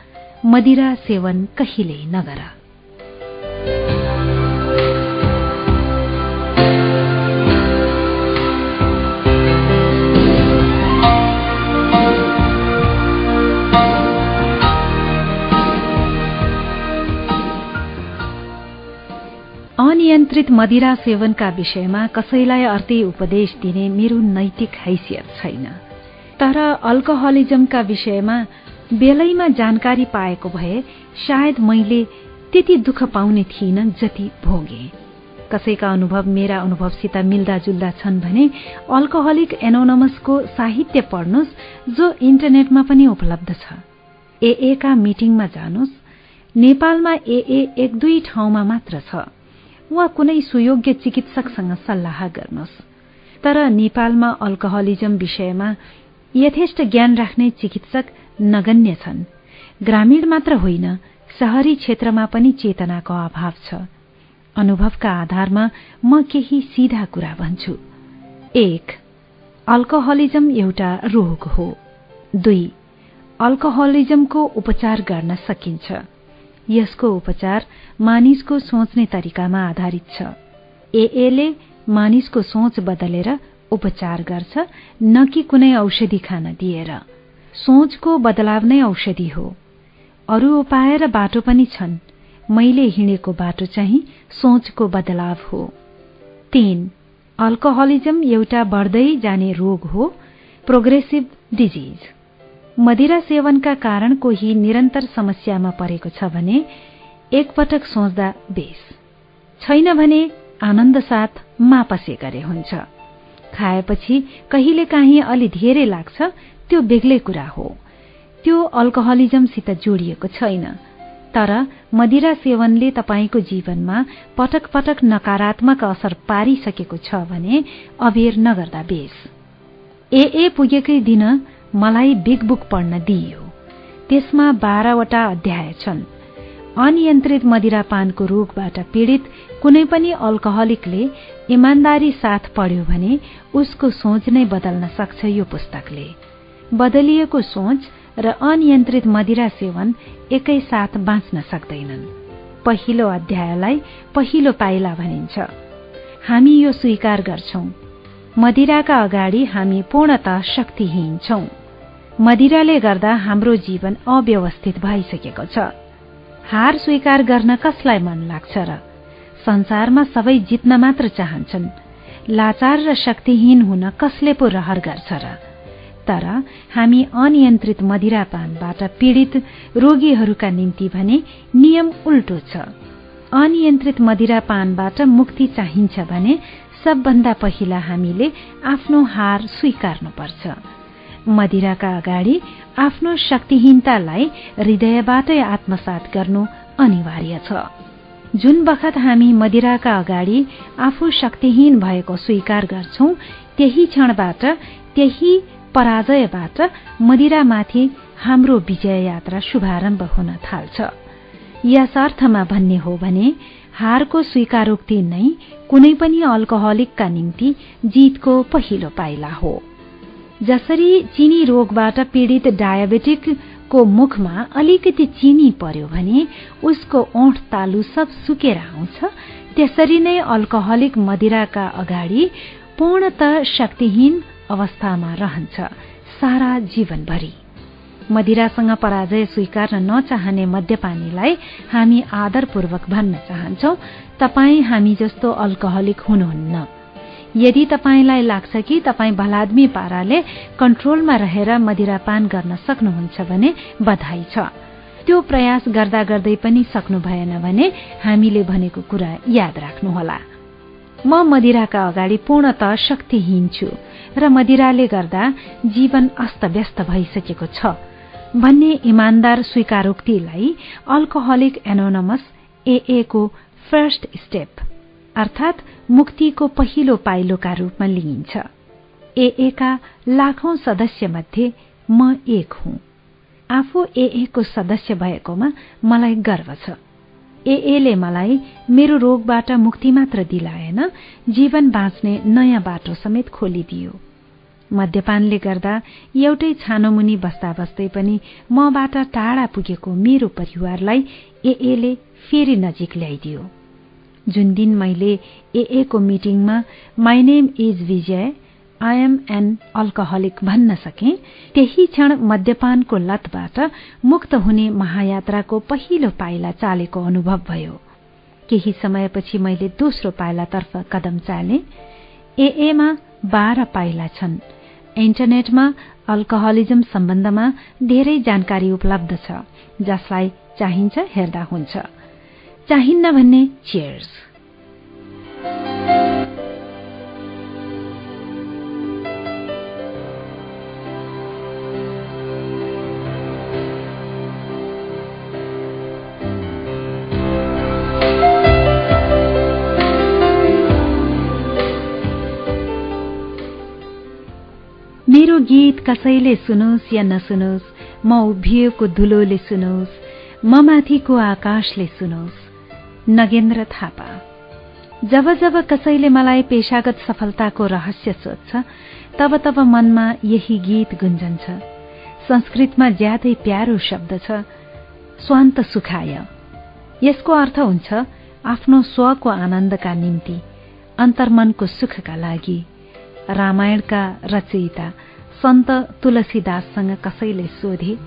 मदिरा सेवन कहिल्यै नगर। अनियन्त्रित मदिरा सेवनका विषयमा कसैलाई अर्थै उपदेश दिने मेरो नैतिक हैसियत छैन। तर अल्कोहलिजमका विषयमा बेलैमा जानकारी पाएको भए सायद मैले त्यति दुःख पाउने थिइन जति भोगे। कसैका अनुभव मेरा अनुभवसित मिल्दाजुल्दा छन् भने अल्कोहलिक एनोनमसको साहित्य पढ्नुहोस् जो इन्टरनेटमा पनि उपलब्ध छ। एएका मिटिङमा जानुहोस् नेपालमा एए एक दुई ठाउँमा मात्र छ। वा कुनै सुयोग्य चिकित्सकसँग सल्लाह गर्नुहोस्। तर नेपालमा अल्कोहलिजम विषयमा यथेष्ट ज्ञान राख्ने चिकित्सक नगण्य छन्। ग्रामीण मात्र होइन शहरी क्षेत्रमा पनि चेतनाको अभाव छ। अनुभवका आधारमा म केही सिधा कुरा भन्छु। एक अल्कोहलिजम एउटा रोग हो। दुई अल्कोहलिजमको उपचार गर्न सकिन्छ। यसको उपचार मानिसको सोच्ने तरिकामा आधारित छ। एएले मानिसको सोच बदलेर उपचार गर्छ न कि कुनै औषधि खान दिएर। सोचको बदलाव नै औषधि हो। अरू उपाय र बाटो पनि छन्। मैले हिँडेको बाटो चाहिँ सोचको बदलाव हो। तीन अल्कोहलिजम एउटा बढ्दै जाने रोग हो प्रोग्रेसिभ डिजिज। मदिरा सेवनका कारण कोही निरन्तर समस्यामा परेको छ भने एकपटक सोच्दा बेस। छैन भने आनन्द साथ मापसे गरे हुन्छ। खाएपछि कहिले काहीँ अलि धेरै लाग्छ त्यो बेग्लै कुरा हो। त्यो अल्कोहलिजमसित जोडिएको छैन। तर मदिरा सेवनले तपाईँको जीवनमा पटक पटक नकारात्मक असर पारिसकेको छ भने अबेर नगर्दा बेस। ए पुगेकै दिन मलाई बिग बुक पढ्न दिइयो। त्यसमा बाह्रवटा अध्याय छन्। अनियन्त्रित मदिरापानको रोगबाट पीड़ित कुनै पनि अल्कोहलिकले इमान्दारी साथ पढ्यो भने उसको सोच नै बदल्न सक्छ यो पुस्तकले। बदलिएको सोच र अनियन्त्रित मदिरा सेवन एकै साथ बाँच्न सक्दैनन्। पहिलो अध्यायलाई पहिलो पाइला भनिन्छ। हामी यो स्वीकार गर्छौं। मदिराका अगाडि हामी पूर्णत शक्तिहीन छौं। मदिराले गर्दा हाम्रो जीवन अव्यवस्थित भइसकेको छ। हार स्वीकार गर्न कसलाई मन लाग्छ र? संसारमा सबै जित्न मात्र चाहन्छन्। लाचार र शक्तिहीन हुन कसले पो रहर गर्छ र? तर हामी अनियन्त्रित मदिरापानबाट पीड़ित रोगीहरूका निम्ति भने नियम उल्टो छ। अनियन्त्रित मदिरापानबाट मुक्ति चाहिन्छ भने सबभन्दा पहिला हामीले आफ्नो हार स्वीकार्नुपर्छ। मदिराका अगाडि आफ्नो शक्तिहीनतालाई हृदयबाटै आत्मसात गर्नु अनिवार्य छ। जुन बखत हामी मदिराका अगाडि आफू शक्तिहीन भएको स्वीकार गर्छौ त्यही क्षणबाट त्यही पराजयबाट मदिरामाथि हाम्रो विजय यात्रा शुभारम्भ हुन थाल्छ। यस अर्थमा भन्ने हो भने हारको स्वीकारोक्ति नै कुनै पनि अल्कोहलिकका निम्ति जीतको पहिलो पाइला हो। जसरी चिनी रोगबाट पीड़ित डायबेटिकको मुखमा अलिकति चिनी पर्यो भने उसको ओठ तालु सब सुकेर आउँछ त्यसरी नै अल्कोहलिक मदिराका अगाडि पूर्णत शक्तिहीन अवस्थामा रहन्छ सारा जीवनभरि। मदिरासँग पराजय स्वीकार्न नचाहने मद्यपानीलाई हामी आदरपूर्वक भन्न चाहन्छौ। तपाई हामी जस्तो अल्कोहलिक हुनुहुन्न। यदि तपाईँलाई लाग्छ कि तपाईँ भलाद्मी पाराले कन्ट्रोलमा रहेर मदिरापान गर्न सक्नुहुन्छ भने बधाई छ। त्यो प्रयास गर्दा गर्दै पनि सक्नु भएन भने हामीले भनेको कुरा याद राख्नुहोला। म मदिराका अगाडि पूर्णत शक्तिहीन छु र मदिराले गर्दा जीवन अस्तव्यस्त भइसकेको छ। भन्ने इमान्दार स्वीकारोक्तिलाई अल्कोहलिक एनोनमस एए को फर्स्ट स्टेप अर्थात मुक्तिको पहिलो पाइलोका रूपमा लिइन्छ। एए का लाखौं सदस्य मध्ये म एक हुँ। आफू एए को सदस्य भएकोमा मलाई गर्व छ। एएले मलाई मेरो रोगबाट मुक्ति मात्र दिलाएन जीवन बाँच्ने नयाँ बाटो समेत खोलिदियो। मद्यपानले गर्दा एउटै छानोमुनि बस्दा बस्दै पनि मबाट टाढा पुगेको मेरो परिवारलाई एएले फेरि नजिक ल्याइदियो। जुन दिन मैले एए को मिटिङमा my name is Bijay I am an alcoholic भन्न सके त्यही क्षण मद्यपानको लतबाट मुक्त हुने महायात्राको पहिलो पाइला चालेको अनुभव भयो। केही समयपछि मैले दोस्रो पाइलातर्फ कदम चाले। एएमा बाह्र पाइला छन्। इन्टरनेटमा अल्कोहलिजम सम्बन्धमा धेरै जानकारी उपलब्ध छ जसलाई चाहिन्छ हेर्दा हुन्छ। चाहिन्न भन्ने चेयर्स गीत कसैले सुनोस् या नसुनोस् म उभिएको धुलोले सुनोस् म माथिको आकाशले सुनोस्। नगेन्द्र थापा जब जब कसैले मलाई पेशागत सफलताको रहस्य सोध्छ तब तब मनमा यही गीत गुन्जन्छ। संस्कृतमा ज्यादै प्यारो शब्द छ स्वान्त सुखाय। यसको अर्थ हुन्छ आफ्नो स्वको आनन्दका निम्ति अन्तर्मनको सुखका लागि। रामायणका रचयिता सन्त तुलसीदाससँग कसैले सोधे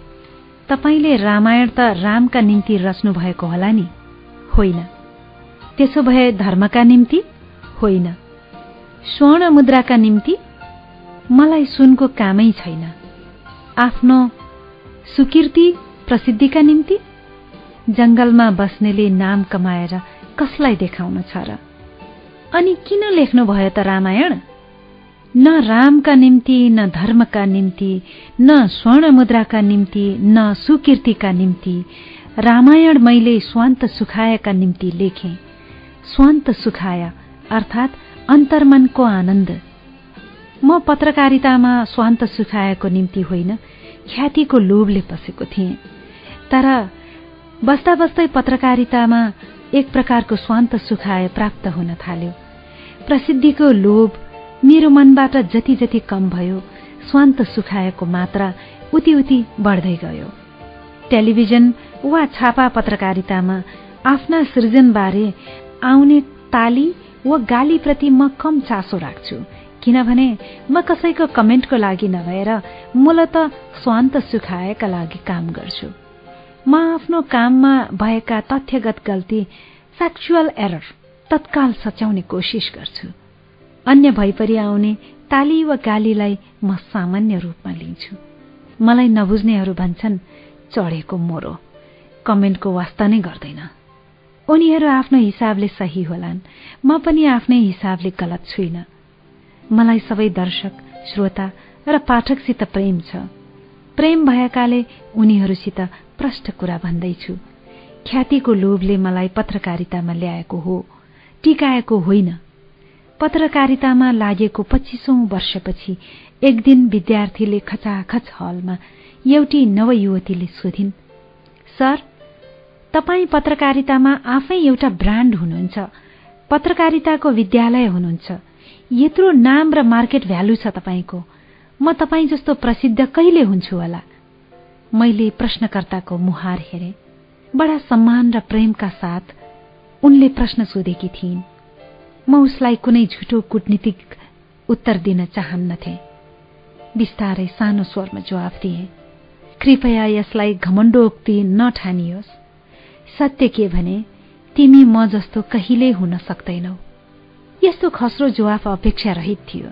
तपाईँले रामायण त रामका निम्ति रच्नु भएको होला नि? होइन। त्यसो भए धर्मका निम्ति? होइन। स्वर्ण मुद्राका निम्ति? मलाई सुनको कामै छैन। आफ्नो सुकीर्ति प्रसिद्धिका निम्ति? जंगलमा बस्नेले नाम कमाएर कसलाई देखाउन छ र? अनि किन लेख्नुभयो त रामायण? न रामका निम्ति न धर्मका निम्ति न स्वर्ण मुद्राका निम्ति न सुकीर्तिका निम्ति रामायण मैले स्वान्त सुखायका निम्ति लेखे। स्वान्त सुखाय अर्थात् अन्तर्मनको आनन्द। म पत्रकारितामा स्वान्त सुखाएको निम्ति होइन ख्यातिको लोभले पसेको थिएँ। तर बस्दा बस्दै पत्रकारितामा एक प्रकारको स्वान्त सुखाय प्राप्त हुन थाल्यो। प्रसिद्धिको लोभ मेरो मनबाट जति जति कम भयो स्वान्त सुखाएको मात्रा उति उति बढ्दै गयो। टेलिभिजन वा छापा पत्रकारितामा आफ्ना सृजनबारे आउने ताली वा गालीप्रति म कम चासो राख्छु किनभने म कसैको कमेन्टको लागि नभएर मूलत स्वान्त सुखाएका लागि काम गर्छु। म आफ्नो काममा भएका तथ्यगत गल्ती फ्याक्चुअल एरर तत्काल सच्याउने कोसिस गर्छु। अन्य भइपरि आउने ताली वा गालीलाई म सामान्य रूपमा लिन्छु। मलाई नबुझ्नेहरू भन्छन् चढेको मोरो। कमेन्टको वास्ता नै गर्दैन। उनीहरू आफ्नो हिसाबले सही होलान्। म पनि आफ्नै हिसाबले गलत छुइन। मलाई सबै दर्शक श्रोता र पाठकसित प्रेम छ। प्रेम भएकाले उनीहरूसित प्रष्ट कुरा भन्दैछु। ख्यातिको लोभले मलाई पत्रकारितामा ल्याएको हो। टिकाएको होइन। पत्रकारितामा लागेको पच्चिसौं वर्षपछि एक दिन विद्यार्थीले खचाखच हलमा एउटी नवयुवतीले सोधिन् सर तपाईँ पत्रकारितामा आफै एउटा ब्रान्ड हुनुहुन्छ पत्रकारिताको विद्यालय हुनुहुन्छ यत्रो नाम र मार्केट भ्यालु छ तपाईँको म तपाईँ जस्तो प्रसिद्ध कहिले हुन्छु होला? मैले प्रश्नकर्ताको मुहार हेरे। बडा सम्मान र प्रेमका साथ उनले प्रश्न सोधेकी थिइन्। म उसलाई कुनै झुटो कूटनीतिक उत्तर दिन चाहन्नथे। बिस्तारै सानो स्वरमा जवाफ दिए कृपया यसलाई घमण्डोक्ति नठानियोस्। सत्य के भने तिमी म जस्तो कहिल्यै हुन सक्दैनौ। यस्तो खस्रो जवाफ अपेक्षा रहित थियो।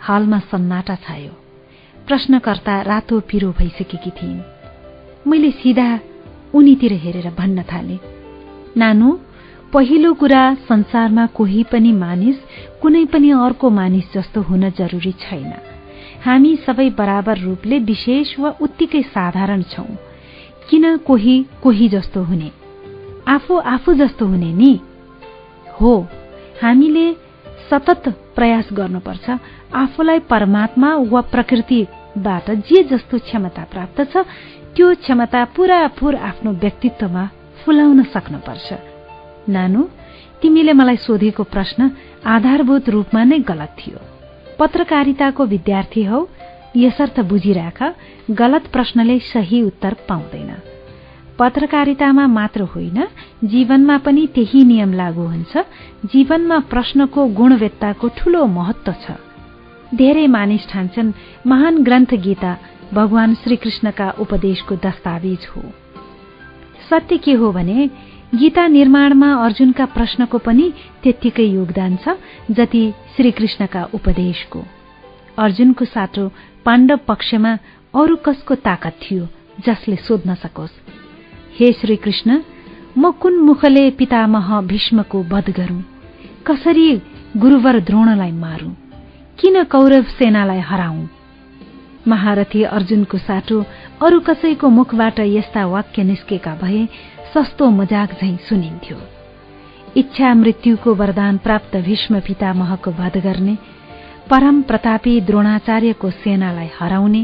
हालमा सन्नाटा छायो। प्रश्नकर्ता रातो पिरो भइसकेकी थिइन्। मैले सिधा उनीतिर हेरेर भन्न थाले नानु पहिलो कुरा संसारमा कोही पनि मानिस कुनै पनि अर्को मानिस जस्तो हुन जरुरी छैन। हामी सबै बराबर रूपले विशेष वा उत्तिकै साधारण छौं। किन कोही कोही जस्तो हुने? आफू आफू जस्तो हुने नि? हो हामीले सतत प्रयास गर्नुपर्छ। आफूलाई परमात्मा वा प्रकृतिबाट जे जस्तो क्षमता प्राप्त छ त्यो क्षमता पूरापूर आफ्नो व्यक्तित्वमा फुलाउन सक्नुपर्छ। नानु तिमीले मलाई सोधेको प्रश्न आधारभूत रूपमा नै गलत थियो। पत्रकारिताको विद्यार्थी हौ यसर्थ बुझिराख गलत प्रश्नले सही उत्तर पाउँदैन। पत्रकारितामा मात्र होइन जीवनमा पनि त्यही नियम लागू हुन्छ जीवनमा प्रश्नको गुणवत्ताको ठूलो महत्व छ। धेरै मानिस ठान्छन् महान ग्रन्थ गीता भगवान श्रीकृष्णका उपदेशको दस्तावेज हो। सत्य के हो भने गीता निर्माणमा अर्जुनका प्रश्नको पनि त्यत्तिकै योगदान छ जति श्रीकृष्णका उपदेशको। अर्जुनको साटो पाण्डव पक्षमा अरू कसको ताकत थियो जसले सोध्न सकोस् हे श्रीकृष्ण म कुन मुखले पितामह भीष्मको वध गरूं? कसरी गुरुवर द्रोणलाई मारू? किन कौरव सेनालाई हराउँ महारथी अर्जुनको साटो अरू कसैको मुखबाट यस्ता वाक्य निस्केका भए सस्तो मजाक झैं सुनिन्थ्यो। इच्छा मृत्युको वरदान प्राप्त भीष्म पितामहको वध गर्ने परम प्रतापी द्रोणाचार्यको सेनालाई हराउने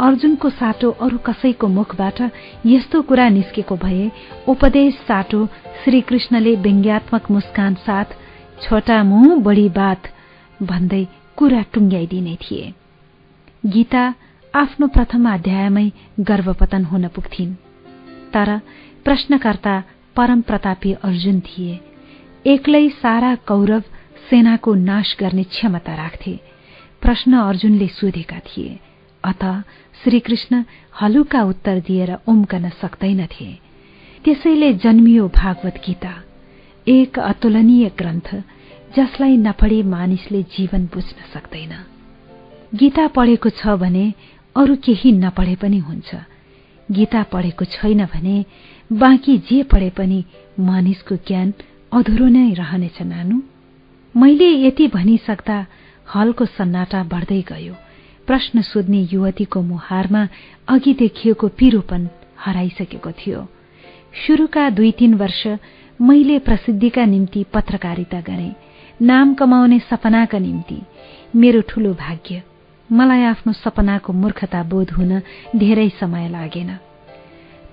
अर्जुनको साटो अरू कसैको मुखबाट यस्तो कुरा निस्केको भए उपदेश साटो श्रीकृष्णले व्यङ्ग्यात्मक मुस्कान साथ छोटा मुह बढी बात भन्दै कुरा टुङ्ग्याइदिने थिए। गीता आफ्नो प्रथम अध्यायमै गर्भपतन हुन पुग्थिन्। तर प्रश्नकर्ता परम प्रतापी अर्जुन थिए। एक्लै सारा कौरव सेनाको नाश गर्ने क्षमता राख्थे। प्रश्न अर्जुनले सोधेका थिए। अत श्रीकृष्ण हलुका उत्तर दिएर उम्कन सक्दैनथे। त्यसैले जन्मियो भागवत गीता। एक अतुलनीय ग्रन्थ जसलाई नपढे मानिसले जीवन बुझ्न सक्दैन। गीता पढेको छ भने अरू केही नपढे पनि हुन्छ। गीता पढेको छैन भने बाँकी जे पढे पनि मानिसको ज्ञान अधुरो नै रहनेछ नानु। मैले यति भनिसक्दा हलको सन्नाटा बढ्दै गयो। प्रश्न सोध्ने युवतीको मुहारमा अघि देखिएको पिरोपन हराइसकेको थियो। शुरूका दुई तीन वर्ष मैले प्रसिद्धिका निम्ति पत्रकारिता गरे नाम कमाउने सपनाका निम्ति। मेरो ठूलो भाग्य मलाई आफ्नो सपनाको मूर्खता बोध हुन धेरै समय लागेन।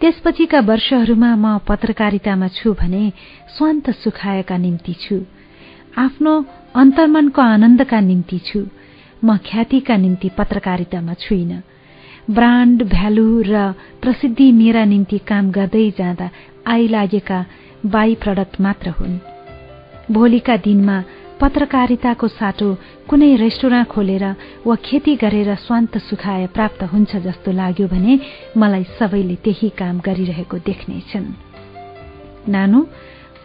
त्यसपछिका वर्षहरूमा म पत्रकारितामा छु भने स्वान्त सुखाएका निम्ति छु। आफ्नो अन्तर्मनको आनन्दका निम्ति छु। म ख्यातिका निम्ति पत्रकारितामा छुइन। ब्रान्ड भ्यालु र प्रसिद्धि मेरा निम्ति काम गर्दै जाँदा आइलागेका बाई प्रडक्ट मात्र हुन्। भोलिका दिनमा पत्रकारिताको साटो कुनै रेस्टुराँ खोलेर वा खेती गरेर स्वान्त सुखाए प्राप्त हुन्छ जस्तो लाग्यो भने मलाई सबैले त्यही काम गरिरहेको देख्नेछन् नानु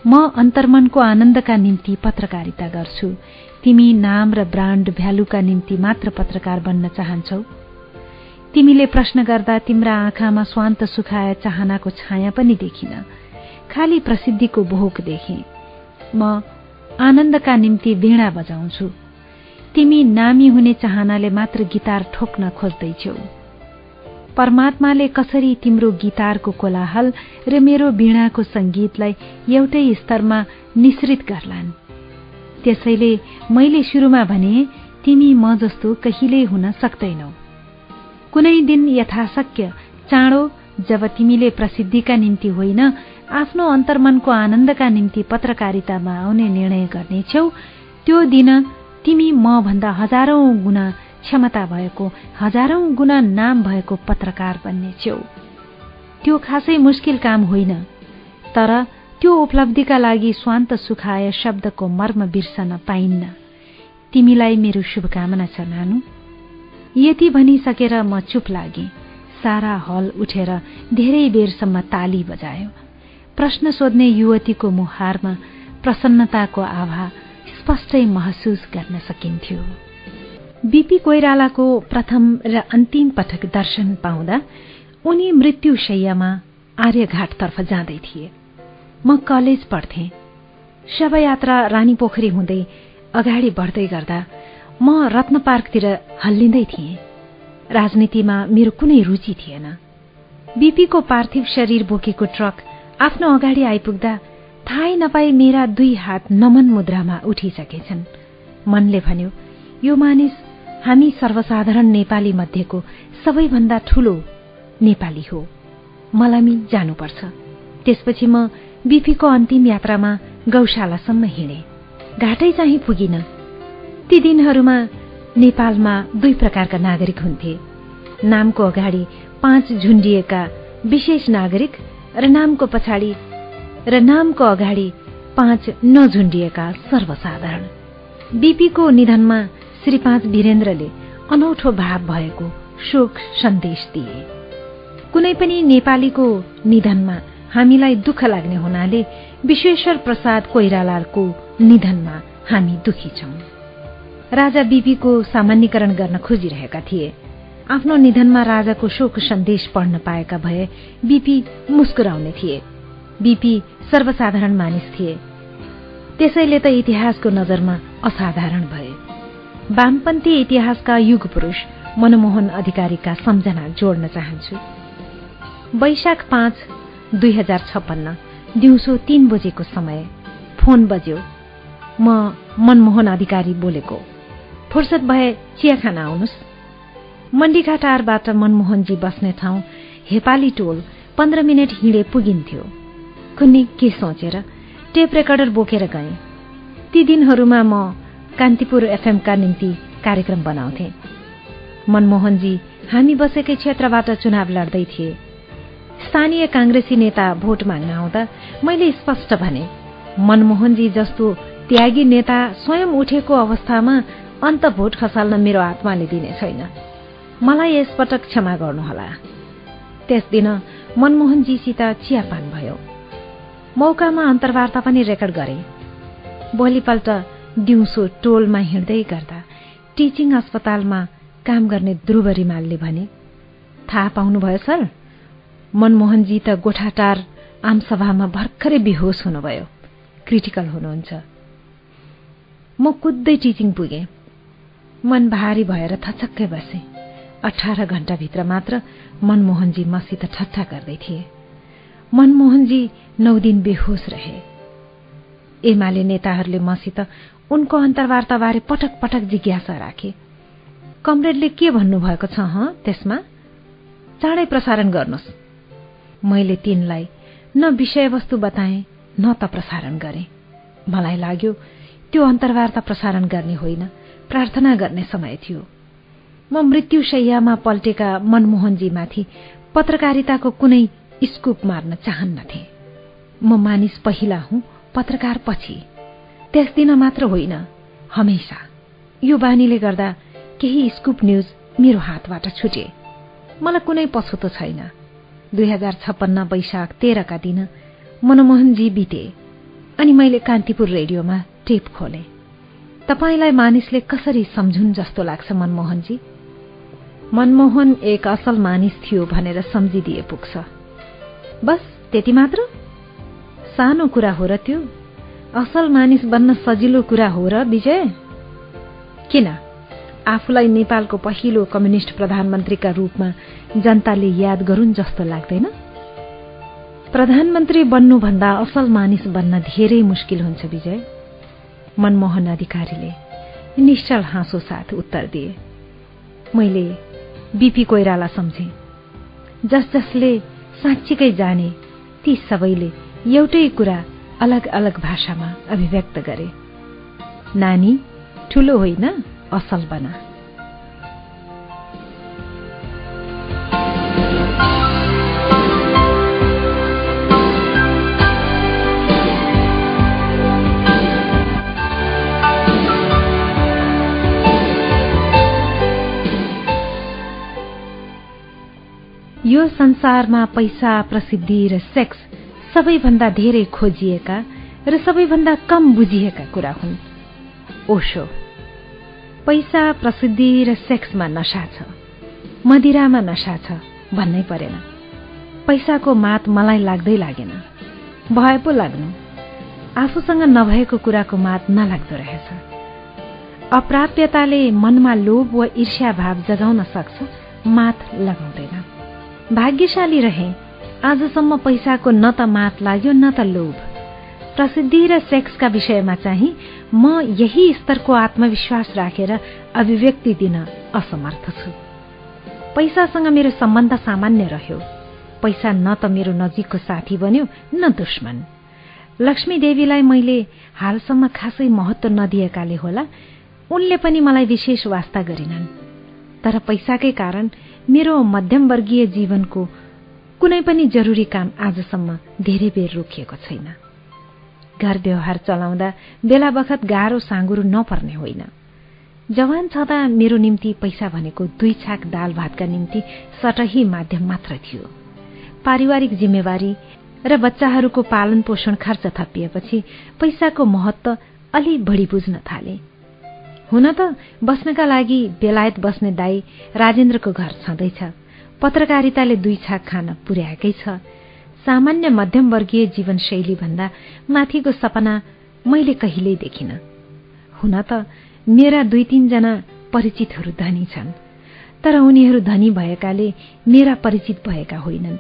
म अन्तर्मनको आनन्दका निम्ति पत्रकारिता गर्छु। तिमी नाम र ब्रान्ड भ्यालुका निम्ति मात्र पत्रकार बन्न चाहन्छौ? तिमीले प्रश्न गर्दा तिम्रा आँखामा स्वान्त सुखाए चाहनाको छाया पनि देखिन। खाली प्रसिद्धिको भोक देखे। म आनन्दका निम्ति वीणा बजाउँछु। तिमी नामी हुने चाहनाले मात्र गिटार ठोक्न खोज्दैछौ। परमात्माले कसरी तिम्रो गिटारको कोलाहल र मेरो वीणाको संगीतलाई एउटै स्तरमा निश्रित गर्लान्? त्यसैले मैले सुरुमा भने तिमी म जस्तो कहिल्यै हुन सक्दैनौ। कुनै दिन यथाशक्य चाँडो जब तिमीले प्रसिद्धिका निम्ति होइन आफ्नो अन्तर्मनको आनन्दका निम्ति पत्रकारितामा आउने निर्णय गर्नेछौ। त्यो दिन तिमी म भन्दा हजारौं गुणा क्षमता भएको हजारौं गुणा नाम भएको पत्रकार बन्नेछौ। त्यो खासै मुस्किल काम होइन तर त्यो उपलब्धिका लागि स्वान्त सुखाय शब्दको मर्म बिर्सन पाइन्न। तिमीलाई मेरो शुभकामना छ नानु। यति भनिसकेर म चुप लागे। सारा हल उठेर धेरै बेरसम्म ताली बजायो। प्रश्न सोध्ने युवतीको मुहारमा प्रसन्नताको आभा स्पष्टै महसुस गर्न सकिन्थ्यो। बीपी कोइरालाको प्रथम र अन्तिम पटक दर्शन पाउँदा उनी मृत्युशैयामा आर्यघाटतर्फ जाँदै थिए। म कलेज पढ्थे। शवयात्रा रानी पोखरी हुँदै अगाडि बढ्दै गर्दा म रत्न पार्कतिर हल्लिँदै थिएँ। राजनीतिमा मेरो कुनै रुचि थिएन। बीपीको पार्थिव शरीर बोकेको ट्रक आफ्नो अगाडि आइपुग्दा थाहै नपाई मेरा दुई हात नमन मुद्रामा उठिसकेछन्। मनले भन्यो यो मानिस हामी सर्वसाधारण नेपाली मध्येको सबैभन्दा ठूलो नेपाली हो। मलामी जानुपर्छ। त्यसपछि म बिपीको अन्तिम यात्रामा गौशालासम्म हिँडे। घाटै चाहिँ पुगिन। ती दिनहरूमा नेपालमा दुई प्रकारका नागरिक हुन्थे। नामको अगाडि पाँच झुन्डिएका विशेष नागरिक र नामको पछाडि र नामको अगाडि पाँच नझुन्डिएका सर्वसाधारण। बीपीको निधनमा श्री पाँच वीरेन्द्रले अनौठो भाव भएको शोक सन्देश दिए। कुनै पनि नेपालीको निधनमा हामीलाई दुःख लाग्ने हुनाले विश्वेश्वर प्रसाद कोइरालाको निधनमा हामी दुखी छौं। राजा बीपीको सामान्यकरण गर्न खोजिरहेका थिए। आफ्नो निधनमा राजाको शोक सन्देश पढ्न पाएका भए बीपी मुस्कुराउने थिए। बीपी सर्वसाधारण मानिस थिए। त्यसैले त इतिहासको नजरमा असाधारण भए। वामपन्थी इतिहासका युग पुरूष मनमोहन अधिकारीका सम्झना जोड्न चाहन्छु। वैशाख पाँच दुई हजार छप्पन्न दिउँसो तीन बजेको समय फोन बज्यो। म मनमोहन अधिकारी बोलेको। फुर्सद भए चिया खान आउनुहोस् मण्डीघाटारबाट मनमोहनजी बस्ने ठाउँ हेपाली टोल पन्ध्र मिनट हिँडे पुगिन्थ्यो। कुन्नी के सोचेर टेप रेकर्डर बोकेर गए। ती दिनहरूमा म कान्तिपुर एफएमका निम्ति कार्यक्रम बनाउँथे। मनमोहनजी हामी बसेकै क्षेत्रबाट चुनाव लड्दै थिए। स्थानीय काङ्ग्रेसी नेता भोट माग्न आउँदा मैले स्पष्ट भने मनमोहनजी जस्तो त्यागी नेता स्वयं उठेको अवस्थामा अन्त भोट खसाल्न मेरो आत्माले दिने छैन। मलाई यसपटक क्षमा गर्नुहोला। त्यस दिन मनमोहनजीसित चियापान भयो। मौकामा अन्तर्वार्ता पनि रेकर्ड गरे। भोलिपल्ट दिउँसो टोलमा हिँड्दै गर्दा टिचिङ अस्पतालमा काम गर्ने ध्रुव रिमालले भने थाहा पाउनुभयो सर? मनमोहनजी त गोठाटार आमसभामा भर्खरै बेहोस हुनुभयो। क्रिटिकल हुनुहुन्छ। म कुद्दै टिचिङ पुगेँ। मन भारी भएर थचक्कै बसेँ। अठार घण्टाभित्र मात्र मनमोहनजी मसित ठट्टा गर्दै थिए। मनमोहनजी नौ दिन बेहोस रहे। एमाले नेताहरूले मसित उनको अन्तर्वार्ताबारे पटक पटक जिज्ञासा राखे। कमरेडले के भन्नुभएको छ ह? त्यसमा? चाँडै प्रसारण गर्नुहोस् मैले तिनलाई न विषयवस्तु बताएँ न त प्रसारण गरे। मलाई लाग्यो त्यो अन्तर्वार्ता प्रसारण गर्ने होइन प्रार्थना गर्ने समय थियो। म मृत्युशैयामा पल्टेका मनमोहनजीमाथि पत्रकारिताको कुनै स्कुप मार्न चाहन्नथे। म मानिस पहिला हुँ पत्रकार पछि। त्यस दिन मात्र होइन हमेसा यो बानीले गर्दा केही स्कुप न्युज मेरो हातबाट छुटे। मलाई कुनै पछुतो छैन। दुई हजार छप्पन्न वैशाख तेह्रका दिन मनमोहनजी बिते अनि मैले कान्तिपुर रेडियोमा टेप खोले। तपाईँलाई मानिसले कसरी सम्झुन् जस्तो लाग्छ मनमोहनजी? मनमोहन एक असल मानिस थियो भनेर सम्झिदिए पुग्छ। बस त्यति मात्र? सानो कुरा हो र त्यो? असल मानिस बन्न सजिलो कुरा हो र विजय? किन? आफूलाई नेपालको पहिलो कम्युनिष्ट प्रधानमन्त्रीका रूपमा जनताले याद गरून् जस्तो लाग्दैन? प्रधानमन्त्री बन्नुभन्दा असल मानिस बन्न धेरै मुस्किल हुन्छ विजय। मनमोहन अधिकारीले निश्चल हाँसो साथ उत्तर दिए। मैले बिपी कोइराला सम्झे। जस जसले साँच्चीकै जाने ती सबैले एउटै कुरा अलग अलग भाषामा अभिव्यक्त गरे। नानी ठुलो होइन असल बना। यो संसारमा पैसा प्रसिद्धि र सेक्स सबैभन्दा धेरै खोजिएका र सबैभन्दा कम बुझिएका कुरा हुन्। ओशो पैसा प्रसिद्धि र सेक्समा नशा छ मदिरामा नशा छ भन्नै परेन। पैसाको मात मलाई लाग्दै लागेन भए पो लाग्नु। आफूसँग नभएको कुराको मात नलाग्दो रहेछ। अप्राप्यताले मनमा लोभ वा ईर्ष्या भाव जगाउन सक्छ मात लगाउँदैन। भाग्यशाली रहे। आजसम्म पैसाको न त मात लाग्यो न त लोभ। प्रसिद्धि र सेक्सका विषयमा चाहिँ म यही स्तरको आत्मविश्वास राखेर अभिव्यक्ति दिन असमर्थ छु। पैसासँग मेरो सम्बन्ध सामान्य रह्यो। पैसा न त मेरो नजिकको साथी बन्यो न दुश्मन। लक्ष्मी देवीलाई मैले हालसम्म खासै महत्व नदिएकाले होला उनले पनि मलाई विशेष वास्ता गरिनन्। तर पैसाकै कारण मेरो मध्यमवर्गीय जीवनको कुनै पनि जरुरी काम आजसम्म धेरै बेर रोकिएको छैन। घर व्यवहार चलाउँदा बेला बखत गाह्रो साँगुरो नपर्ने होइन। जवान छँदा मेरो निम्ति पैसा भनेको दुई छाक दाल भातका निम्ति सटही माध्यम मात्र थियो। पारिवारिक जिम्मेवारी र बच्चाहरूको पालन पोषण खर्च थपिएपछि पैसाको महत्व अलि बढी बुझ्न थाले। हुन त बस्नका लागि बेलायत बस्ने दाई राजेन्द्रको घर छँदैछ। पत्रकारिताले दुई छाक खान पुर्याएकै छ। सामान्य मध्यमवर्गीय जीवनशैली भन्दा माथिको सपना मैले कहिल्यै देखिन। हुन त मेरा दुई तीनजना परिचितहरू धनी छन् तर उनीहरू धनी भएकाले मेरा परिचित भएका होइनन्।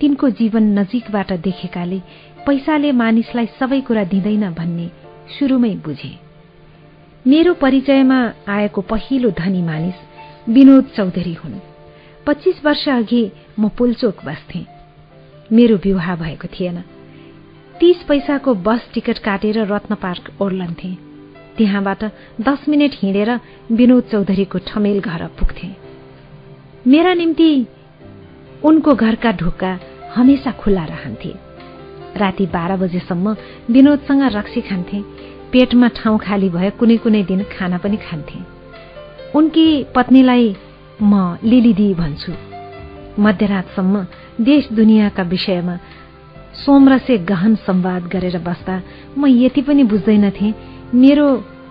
तिनको जीवन नजिकबाट देखेकाले पैसाले मानिसलाई सबै कुरा दिँदैन भन्ने सुरुमै बुझे। मेरो परिचयमा आएको पहिलो धनी मानिस विनोद चौधरी हुन्। पच्चिस वर्ष अघि म पुलचोक बस्थे। मेरो विवाह भएको थिएन। तीस पैसाको बस टिकट काटेर रत्न पार्क ओर्लन्थे। त्यहाँबाट दस मिनट हिँडेर विनोद चौधरीको ठमेल घर पुग्थे। मेरा निम्ति उनको घरका ढोका हमेसा खुल्ला रहन्थे। राति बाह्र बजेसम्म विनोदसँग रक्सी खान्थे। पेटमा ठाउँ खाली भए कुनै कुनै दिन खाना पनि खान्थे। उनकी पत्नीलाई म लिलिदी भन्छु। मध्यरातसम्म देश दुनियाँका विषयमा सोमरसे गहन संवाद गरेर बस्दा म यति पनि बुझ्दैनथे मेरो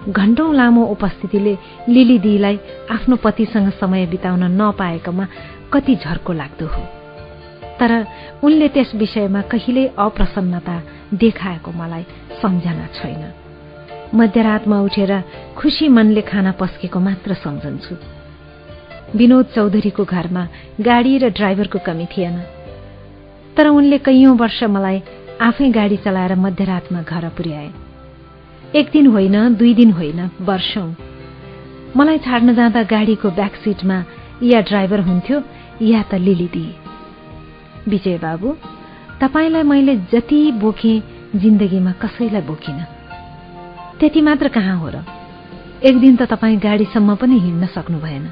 घण्टौं लामो उपस्थितिले लिलिदीलाई आफ्नो पतिसँग समय बिताउन नपाएकोमा कति झर्को लाग्दो हो। तर उनले त्यस विषयमा कहिल्यै अप्रसन्नता देखाएको मलाई सम्झना छैन। मध्यरातमा उठेर खुसी मनले खाना पस्केको मात्र सम्झन्छु। विनोद चौधरीको घरमा गाडी र ड्राइभरको कमी थिएन। तर उनले कैयौं वर्ष मलाई आफै गाडी चलाएर मध्यरातमा घर पुर्याए। एक दिन होइन दुई दिन होइन वर्षौं। मलाई छाड्न जाँदा गाडीको ब्याक सिटमा या ड्राइभर हुन्थ्यो या त लिलिदी विजय बाबु तपाईँलाई मैले जति बोकेँ जिन्दगीमा कसैलाई बोकिनँ। त्यति मात्र कहाँ हो र? एक दिन त तपाईँ गाडीसम्म पनि हिँड्न सक्नु भएन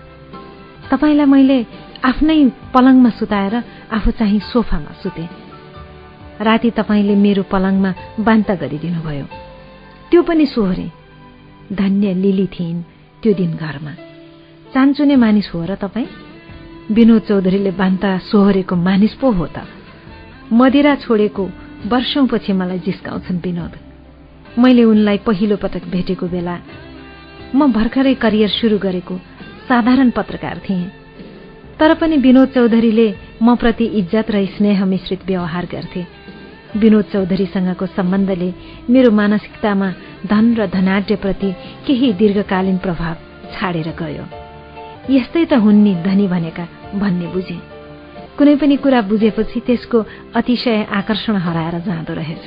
तपाईँलाई मैले आफ्नै पलङमा सुताएर आफू चाहिँ सोफामा सुते। राति तपाईँले मेरो पलङमा बान्ता गरिदिनुभयो। त्यो पनि सोहोरे। धन्य लिली थिइन् त्यो दिन घरमा। चान्चुने मानिस हो र तपाईँ? विनोद चौधरीले बान्ता सोहोरेको मानिस पो हो त। मदिरा छोडेको वर्षौंपछि मलाई जिस्काउँछन् विनोद। मैले उनलाई पहिलो पटक भेटेको बेला म भर्खरै करियर सुरु गरेको साधारण पत्रकार थिएँ। तर पनि विनोद चौधरीले म प्रति इज्जत र स्नेह मिश्रित व्यवहार गर्थे। विनोद चौधरीसँगको सम्बन्धले मेरो मानसिकतामा धन र धनाढ्यप्रति केही दीर्घकालीन प्रभाव छाडेर गयो। यस्तै त हुन् नि धनी भनेका भन्ने बुझे। कुनै पनि कुरा बुझेपछि त्यसको अतिशय आकर्षण हराएर जाँदो रहेछ।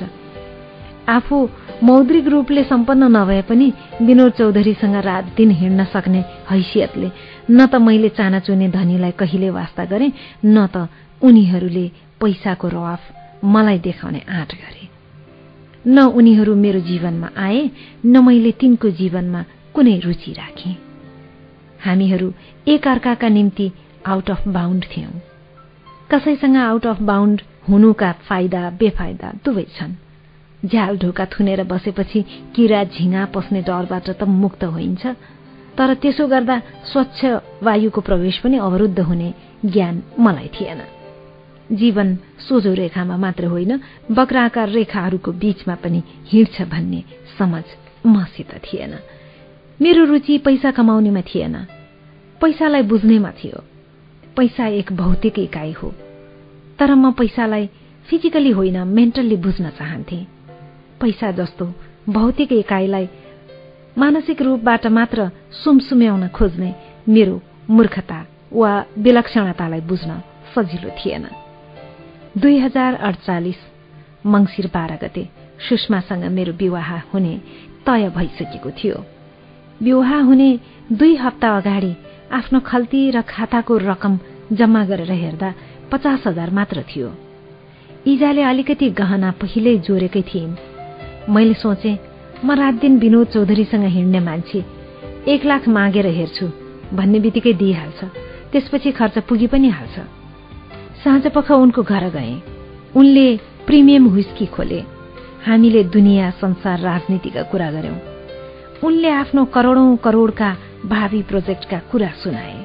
आफू मौद्रिक रूपले सम्पन्न नभए पनि विनोद चौधरीसँग रात दिन हिँड्न सक्ने हैसियतले न त मैले चानाचुने धनीलाई कहिले वास्ता गरे न त उनीहरूले पैसाको रवाफ मलाई देखाउने आँट गरे। न उनीहरू मेरो जीवनमा आए न मैले तिनको जीवनमा कुनै रुचि राखेँ। हामीहरू एक अर्काका निम्ति आउट अफ बााउन्ड थियौं। कसैसँग आउट अफ बााउन्ड हुनुका फाइदा बेफाइदा दुवै छन्। झ्याल ढोका थुनेर बसेपछि किरा झिङा पस्ने डरबाट त मुक्त होइन्छ। तर त्यसो गर्दा स्वच्छ वायुको प्रवेश पनि अवरुद्ध हुने ज्ञान मलाई थिएन। जीवन सोझो रेखामा मात्र होइन बक्राकार रेखाहरूको बीचमा पनि हिँड्छ भन्ने समझ मसित थिएन। मेरो रुचि पैसा कमाउनेमा थिएन। पैसालाई बुझ्नेमा थियो। पैसा एक भौतिक इकाइ हो। तर म पैसालाई फिजिकली होइन मेन्टल्ली बुझ्न चाहन्थे। पैसा जस्तो भौतिक इकाइलाई मानसिक रूपबाट मात्र सुमसुम्याउन खोज्ने मेरो मूर्खता वा विलक्षणतालाई बुझ्न सजिलो थिएन। दुई हजार अडचालिस मङ्सिर बाह्र गते सुषमासँग मेरो विवाह हुने तय भइसकेको थियो। विवाह हुने दुई हप्ता अगाडि आफ्नो खल्ती र खाताको रकम जम्मा गरेर हेर्दा पचास हजार मात्र थियो। इजाले अलिकति गहना पहिल्यै जोडेकै थिइन्। मैले सोचे म रात दिन विनोद चौधरीसँग हिँड्ने मान्छे। एक लाख मागेर हेर्छु भन्ने बित्तिकै दिइहाल्छ। त्यसपछि खर्च पुगी पनि हाल्छ। साँझ पख उनको घर गए। उनले प्रिमियम हुस्की खोले। हामीले दुनियाँ संसार राजनीतिका कुरा गर्यौं उनले आफ्नो करोडौं करोडका भावी प्रोजेक्टका कुरा सुनाए।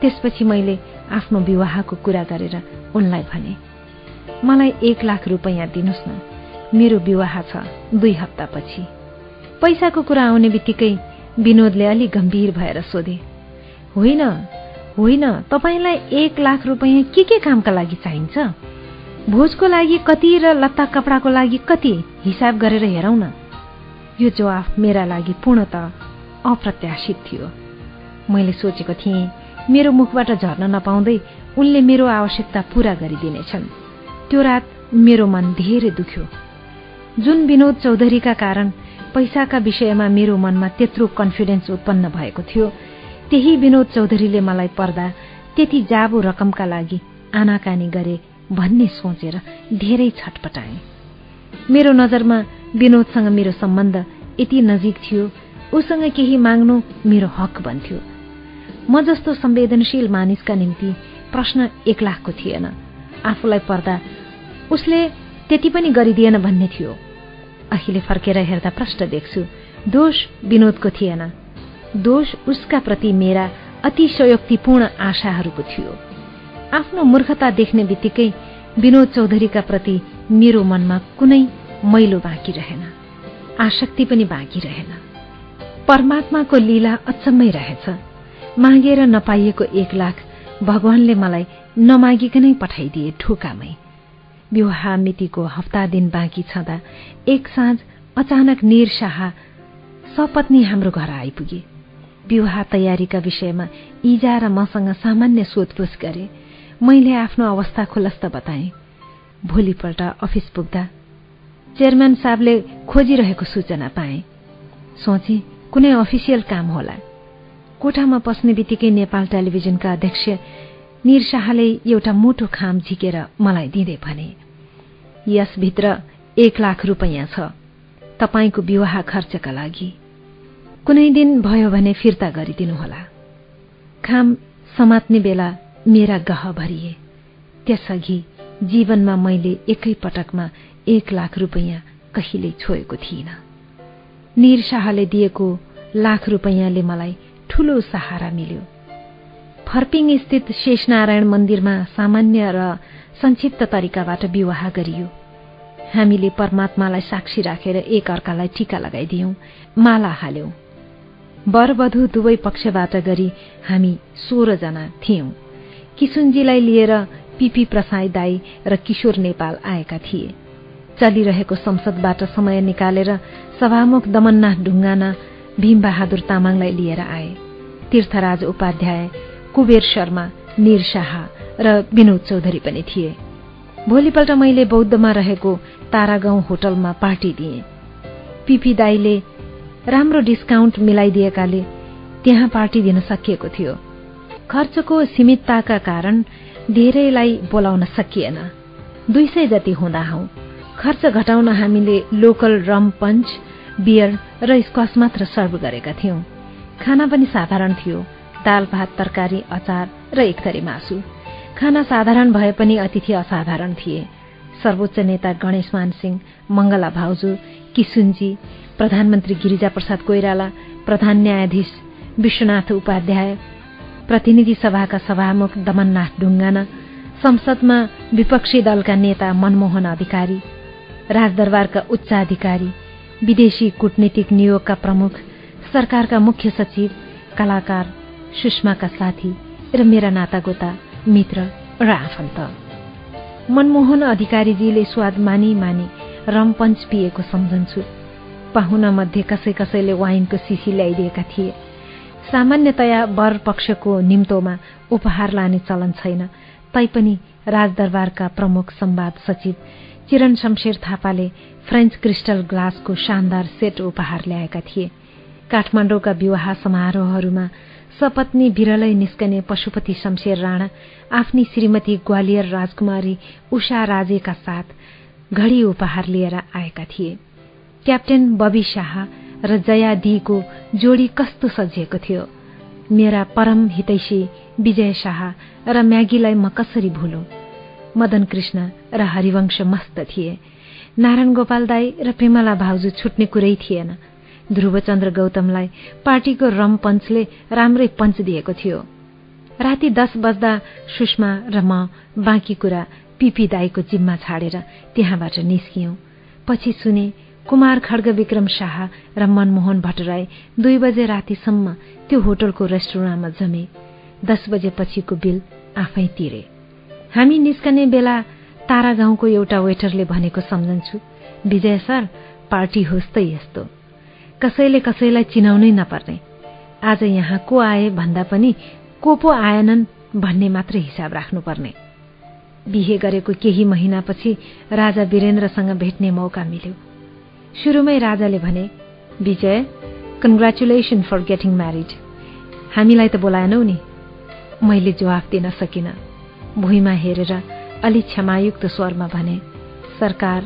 त्यसपछि मैले आफ्नो विवाहको कुरा गरेर उनलाई भने मलाई एक लाख रुपियाँ दिनुहोस् न। मेरो विवाह छ दुई हप्तापछि। पैसाको कुरा आउने बित्तिकै विनोदले अलि गम्भीर भएर सोधे होइन होइन तपाईँलाई एक लाख रुपियाँ के के कामका लागि चाहिन्छ? भोजको लागि कति र लत्ता कपडाको लागि कति हिसाब गरेर हेरौँ न। यो जवाफ मेरा लागि पूर्णत अप्रत्याशित थियो। मैले सोचेको थिएँ मेरो मुखबाट झर्न नपाउँदै उनले मेरो आवश्यकता पूरा गरिदिनेछन्। त्यो रात मेरो मन धेरै दुख्यो। जुन विनोद चौधरीका कारण पैसाका विषयमा मेरो मनमा त्यत्रो कन्फिडेन्स उत्पन्न भएको थियो त्यही विनोद चौधरीले मलाई पर्दा त्यति जाबो रकमका लागि आनाकानी गरे भन्ने सोचेर धेरै छटपटाए। मेरो नजरमा विनोदसँग मेरो सम्बन्ध यति नजिक थियो उसँग केही माग्नु मेरो हक बन्थ्यो। म जस्तो संवेदनशील मानिसका निम्ति प्रश्न एक लाखको थिएन। आफूलाई पर्दा उसले त्यति पनि गरिदिएन भन्ने थियो। अहिले फर्केर हेर्दा प्रष्ट देख्छु। दोष विनोदको थिएन। दोष उसका प्रति मेरा अतिशयोक्तिपूर्ण आशाहरूको थियो। आफ्नो मूर्खता देख्ने बित्तिकै विनोद चौधरीका प्रति मेरो मनमा कुनै मैलो बाँकी रहेन। आसक्ति पनि बाँकी रहेन। परमात्माको लीला अचम्मै रहेछ। मागेर नपाइएको एक लाख भगवानले मलाई नमागिकनै पठाइदिए ठोकामै विवाह मितिको हप्ता दिन बाँकी छँदा एक साँझ अचानक निर शाह सपत्नी हाम्रो घर आइपुगे। विवाह तयारीका विषयमा इजा र मसँग सामान्य सोधपुछ गरे मैले आफ्नो अवस्था खुलस्त बताएँ। भोलिपल्ट अफिस पुग्दा चेयरम्यान साहबले खोजिरहेको सूचना पाए। सोचे कुनै अफिसियल काम होला। कोठामा पस्ने बित्तिकै नेपाल टेलिभिजनका अध्यक्ष निर शाहले एउटा मोटो खाम झिकेर मलाई दिँदै भने यसभित्र एक लाख रुपियाँ छ। तपाईँको विवाह खर्चका लागि। कुनै दिन भयो भने फिर्ता गरिदिनुहोला। खाम समात्ने बेला मेरा गह भरिए। त्यसअघि जीवनमा मैले एकै पटकमा एक लाख रुपियाँ कहिल्यै छोएको थिइनँ। निर शाहले दिएको लाख रुपैयाँले मलाई ठूलो सहारा मिल्यो। फर्पिङ स्थित शेषनारायण मन्दिरमा सामान्य र संक्षिप्त तरिकाबाट विवाह गरियो। हामीले परमात्मालाई साक्षी राखेर एक अर्कालाई टीका लगाइदियौं माला हाल्यौं। वरवधु दुवै पक्षबाट गरी हामी सोह्रजना थियौं। किशुनजीलाई लिएर पिपी प्रसाई दाई र किशोर नेपाल आएका थिए। चलिरहेको संसदबाट समय निकालेर सभामुख दमननाथ ढुङ्गाना भीमबहादुर तामाङलाई लिएर आए। तीर्थराज उपाध्याय कुबेर शर्मा निर शाह र विनोद चौधरी पनि थिए। भोलिपल्ट मैले बौद्धमा रहेको तारागाउँ होटलमा पार्टी दिए। पिपी दाईले राम्रो डिस्काउन्ट मिलाइदिएकाले त्यहाँ पार्टी दिन सकिएको थियो। खर्चको सीमितताका कारण धेरैलाई बोलाउन सकिएन। दुई सय जति हुँदा हौ खर्च घटाउन हामीले लोकल रम पञ्च बियर र स्क्वास मात्र सर्भ गरेका थियौं। खाना पनि साधारण थियो। दाल भात तरकारी अचार र एक थरी मासु। खाना साधारण भए पनि अतिथि असाधारण थिए। सर्वोच्च नेता गणेशमान सिंह मंगला भाउजू किसुनजी प्रधानमन्त्री गिरिजा प्रसाद कोइराला प्रधान न्यायाधीश विश्वनाथ उपाध्याय प्रतिनिधि सभाका सभामुख दमननाथ ढुङ्गाना संसदमा विपक्षी दलका नेता मनमोहन अधिकारी राजदरबारका उच्चाधिकारी विदेशी कूटनीतिक नियोगका प्रमुख सरकारका मुख्य सचिव कलाकार सुषमाका साथी र मेरा नातागोता मित्र र आफन्त। मनमोहन अधिकारीजीले स्वाद मानी मानी रमपञ्च पिएको सम्झन्छु पाहुना मध्ये कसै कसैले वाइनको सिसी ल्याइदिएका थिए। सामान्यतया वर पक्षको निम्तोमा उपहार लाने चलन छैन। तैपनि राजदरबारका प्रमुख संवाद सचिव चिरण शमशेर थापाले फ्रेन्च क्रिस्टल ग्लासको शानदार सेट उपहार ल्याएका थिए। काठमाडौँका विवाह समारोहहरूमा सपत्नी विरलै निस्कने पशुपति शमशेर राणा आफ्नी श्रीमती ग्वालियर राजकुमारी उषा राजेका साथ घडी उपहार लिएर आएका थिए। क्याप्टेन बबी शाह र जया दीको जोडी कस्तो सजिएको थियो? मेरा परम हितैषी विजय शाह र म्यागीलाई म कसरी भुलौं? मदन कृष्ण र हरिवंश मस्त थिए। नारायण गोपाल दाई र प्रेमला भाउजू छुट्ने कुरै थिएन। ध्रुवचन्द्र गौतमलाई पार्टीको रम पञ्चले राम्रै पञ्च दिएको थियो। राति दस बज्दा सुषमा र म बाँकी कुरा पिपी दाईको जिम्मा छाडेर त्यहाँबाट निस्कियौं। पछि सुने कुमार खड्ग विक्रम शाह र मनमोहन भट्टराई दुई बजे रातिसम्म त्यो होटलको रेस्टुरेन्टमा जमे। दस बजेपछिको बिल आफै तिरे। हामी निस्कने बेला तारा गाउँको एउटा वेटरले भनेको सम्झन्छु। विजय सर पार्टी होस् त यस्तो। कसैले कसैलाई चिनाउनै नपर्ने। आज यहाँ को आए भन्दा पनि को पो आएनन् भन्ने मात्रै हिसाब राख्नुपर्ने। बिहे गरेको केही महिनापछि राजा वीरेन्द्रसँग भेट्ने मौका मिल्यो। सुरुमै राजाले भने Vijay congratulation for getting married हामीलाई त बोलाएनौ नि। मैले जवाफ दिन सकिन। भुइँमा हेरेर अलि क्षमायुक्त स्वरमा भने सरकार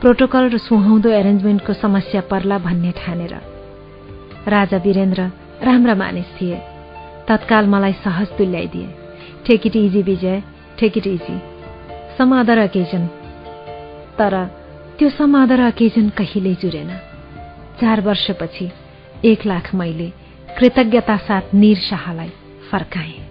प्रोटोकल र सुहाउँदो एरेन्जमेन्टको समस्या पर्ला भन्ने ठानेर। राजा वीरेन्द्र राम्रा मानिस थिए। तत्काल मलाई सहज तुल्याइदिए। Take it easy Bijay. Take it easy some other occasion. तर त्यो सम अदर अकेजन कहिल्यै जुरेन। चार वर्षपछि एक लाख मैले कृतज्ञता साथ निर शाहलाई फर्काएँ।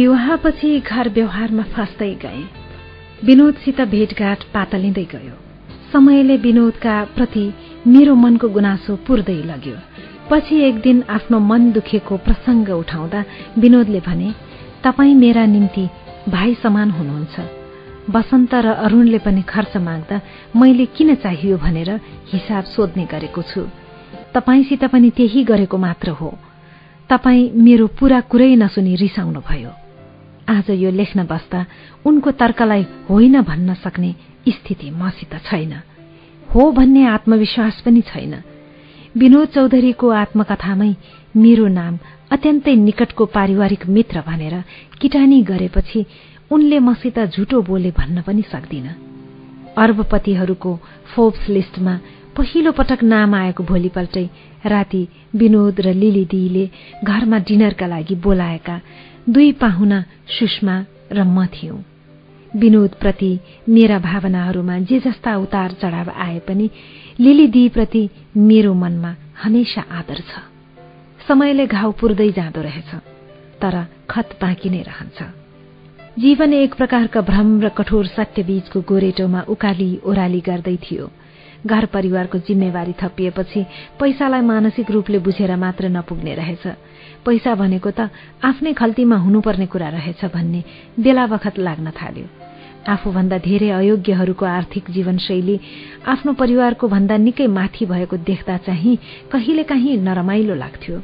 विवाहपछि घर व्यवहारमा फस्दै गए। विनोदसित भेटघाट पातलिँदै गयो। समयले विनोदका प्रति मेरो मनको गुनासो पुर्दै लग्यो। पछि एक दिन आफ्नो मन दुखेको प्रसंग उठाउँदा विनोदले भने तपाईँ मेरा निम्ति भाइ समान हुनुहुन्छ। वसन्त र अरूणले पनि खर्च माग्दा मैले किन चाहियो भनेर हिसाब सोध्ने गरेको छु। तपाईँसित पनि त्यही गरेको मात्र हो। तपाईँ मेरो पूरा कुरै नसुनी रिसाउनु भयो आज यो लेख्न बस्दा उनको तर्कलाई होइन भन्न सक्ने स्थिति मसित छैन। हो भन्ने आत्मविश्वास पनि छैन। विनोद चौधरीको आत्मकथामै मेरो नाम अत्यन्तै निकटको पारिवारिक मित्र भनेर किटानी गरेपछि उनले मसित झुटो बोले भन्न पनि सक्दिन। अर्बपतिहरूको फोब्स लिस्टमा पहिलो पटक नाम आएको भोलिपल्टै राति विनोद र लिली दिदीले घरमा डिनरका लागि बोलाएका दुई पाहुना सुषमा र म थियौं। विनोदप्रति मेरा भावनाहरूमा जे जस्ता उतार चढाव आए पनि लिली दिदीप्रति मेरो मनमा हमेशा आदर छ। समयले घाउ पुर्दै जाँदो रहेछ तर खत बाँकी नै रहन्छ। जीवन एक प्रकारका भ्रम र कठोर सत्यबीचको गोरेटोमा उकाली ओह्राली गर्दै थियो। घर परिवारको जिम्मेवारी थपिएपछि पैसालाई मानसिक रूपले बुझेर मात्र नपुग्ने रहेछ। पैसा भनेको त आफ्नै खल्तीमा हुनुपर्ने कुरा रहेछ भन्ने बेला बखत लाग्न थाल्यो। आफूभन्दा धेरै अयोग्यहरूको आर्थिक जीवनशैली आफ्नो परिवारको भन्दा निकै माथि भएको देख्दा चाहिँ कहिलेकाहीँ नरमाइलो लाग्थ्यो।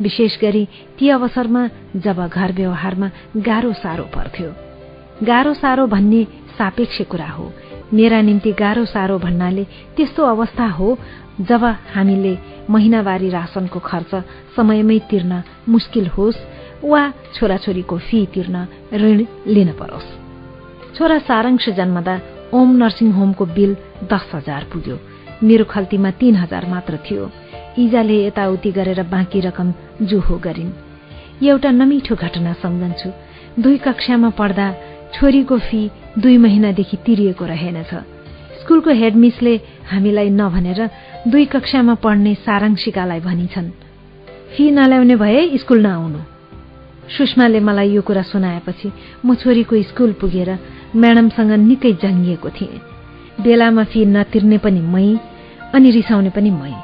विशेष गरी ती अवसरमा जब घर व्यवहारमा गाह्रो साह्रो पर्थ्यो। गाह्रो साह्रो भन्ने सापेक्ष कुरा हो। मेरा निम्ति गाह्रो साह्रो भन्नाले त्यस्तो अवस्था हो जब हामीले महिनावारी राशनको खर्च समयमै तिर्न मुस्किल होस् वा छोराछोरीको फी तिर्न ऋण लिन परोस्। छोरा सारांश जन्मदा ओम नर्सिङ होमको बिल दस हजार पुग्यो। मेरो खल्तीमा तीन हजार मात्र थियो। इजाले यताउति गरेर बाँकी रकम जुहो गरिन्। एउटा नमिठो घटना सम्झन्छु। दुई कक्षामा पढ्दा छोरीको फी दुई महिनादेखि तिरिएको रहेनछ। स्कुलको हेडमिसले हामीलाई नभनेर दुई कक्षामा पढ्ने सारांशिकालाई भनिछन्। फी नल्याउने भए स्कुल नआउनु। सुषमाले मलाई यो कुरा सुनाएपछि म छोरीको स्कुल पुगेर म्याडमसँग निकै जङ्गिएको थिएँ। बेलामा फी नतिर्ने पनि मै अनि रिसाउने पनि मै।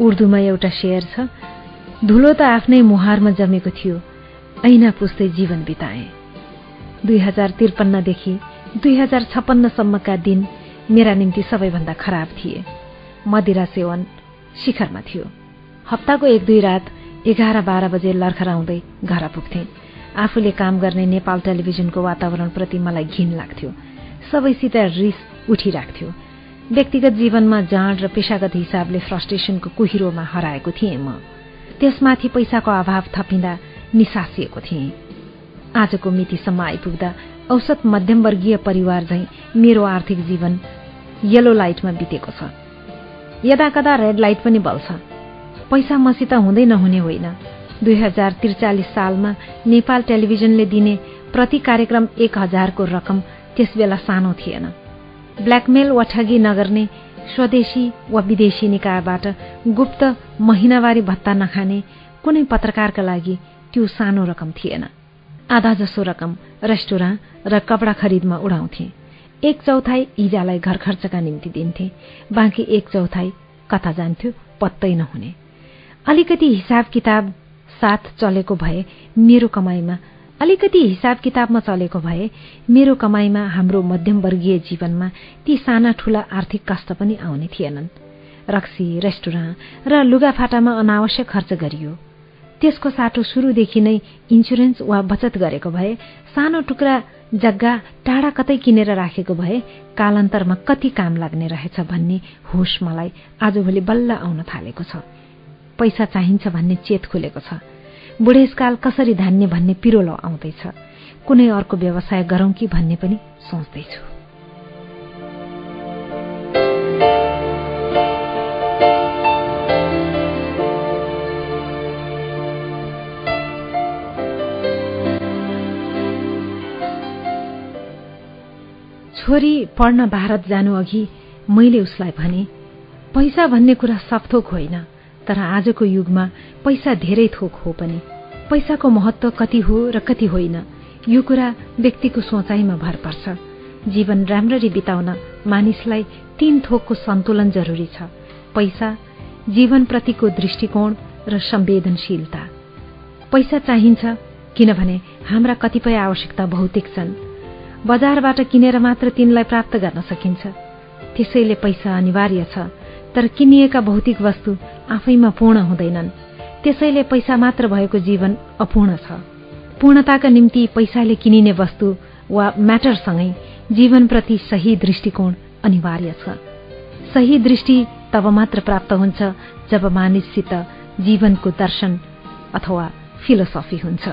उर्दूमा एउटा शेयर छ धुलो त आफ्नै मुहारमा जमेको थियो ऐना पुस्दै जीवन बिताए। दुई हजार त्रिपन्नदेखि दुई हजार छप्पन्नसम्मका दिन मेरा निम्ति सबैभन्दा खराब थिए। मदिरा सेवन शिखरमा थियो। हप्ताको एक दुई रात एघार बाह्र बजे लर्खराउँदै घर पुग्थे। आफूले काम गर्ने नेपाल टेलिभिजनको वातावरणप्रति मलाई घिन लाग्थ्यो। सबैसित रिस उठिराख्थ्यो। व्यक्तिगत जीवनमा जाँड र पेसागत हिसाबले फ्रस्ट्रेसनको कुहिरोमा हराएको थिएँ म। त्यसमाथि पैसाको अभाव थपिँदा निसासिएको थिएँ। आजको मितिसम्म आइपुग्दा औसत मध्यमवर्गीय परिवार झैं मेरो आर्थिक जीवन येलो लाइटमा बितेको छ। यदाकदा रेड लाइट पनि बल्छ। पैसा मसित हुँदै नहुने होइन। दुई हजार त्रिचालिस सालमा नेपाल टेलिभिजनले दिने प्रति कार्यक्रम एक हजारको रकम त्यसबेला सानो थिएन। ब्ल्याकमेल वा ठगी नगर्ने स्वदेशी वा विदेशी निकायबाट गुप्त महिनावारी भत्ता नखाने कुनै पत्रकारका लागि त्यो सानो रकम थिएन। आधा जसो रकम रेस्टुराँ र कपडा खरिदमा उडाउँथे। एक चौथाई इजालाई घर खर्चका निम्ति दिन्थे। बाँकी एक चौथाई कता जान्थ्यो पत्तै नहुने। अलिकति हिसाब किताब साथ चलेको भए मेरो कमाईमा अलिकति हिसाब किताबमा चलेको भए मेरो कमाईमा हाम्रो मध्यमवर्गीय जीवनमा ती साना ठूला आर्थिक कष्ट पनि आउने थिएनन्। रक्सी रेस्टुराँ र लुगाफाटामा अनावश्यक खर्च गरियो। त्यसको साटो सुरुदेखि नै इन्सुरेन्स वा बचत गरेको भए सानो टुक्रा जग्गा टाढा कतै किनेर राखेको भए कालान्तरमा कति काम लाग्ने रहेछ भन्ने होस मलाई आजभोलि बल्ल आउन थालेको छ। पैसा चाहिन्छ भन्ने चेत खुलेको छ। बुढेसकाल कसरी धान्ने भन्ने पिरोलो आउँदैछ। कुनै अर्को व्यवसाय गरौं कि भन्ने पनि सोच्दैछु। छोरी पढ्न भारत जानु अघि मैले उसलाई भने पैसा भन्ने कुरा सबथोक होइन तर आजको युगमा पैसा धेरै थोक हो पनि। पैसाको महत्व कति हो र कति होइन यो कुरा व्यक्तिको सोचाइमा भर पर्छ। जीवन राम्ररी बिताउन मानिसलाई तीन थोकको सन्तुलन जरुरी छ। पैसा जीवनप्रतिको दृष्टिकोण र संवेदनशीलता। पैसा चाहिन्छ किनभने हाम्रा कतिपय आवश्यकता भौतिक छन्। बजारबाट किनेर मात्र तिनलाई प्राप्त गर्न सकिन्छ। त्यसैले पैसा अनिवार्य छ तर किनिएका भौतिक वस्तु आफैमा पूर्ण हुँदैनन्। त्यसैले पैसा मात्र भएको जीवन अपूर्ण छ। पूर्णताका निम्ति पैसाले किनिने वस्तु वा म्याटरसँगै जीवनप्रति सही दृष्टिकोण अनिवार्य छ। सही दृष्टि तब मात्र प्राप्त हुन्छ जब मानिससित जीवनको दर्शन अथवा फिलोसफी हुन्छ।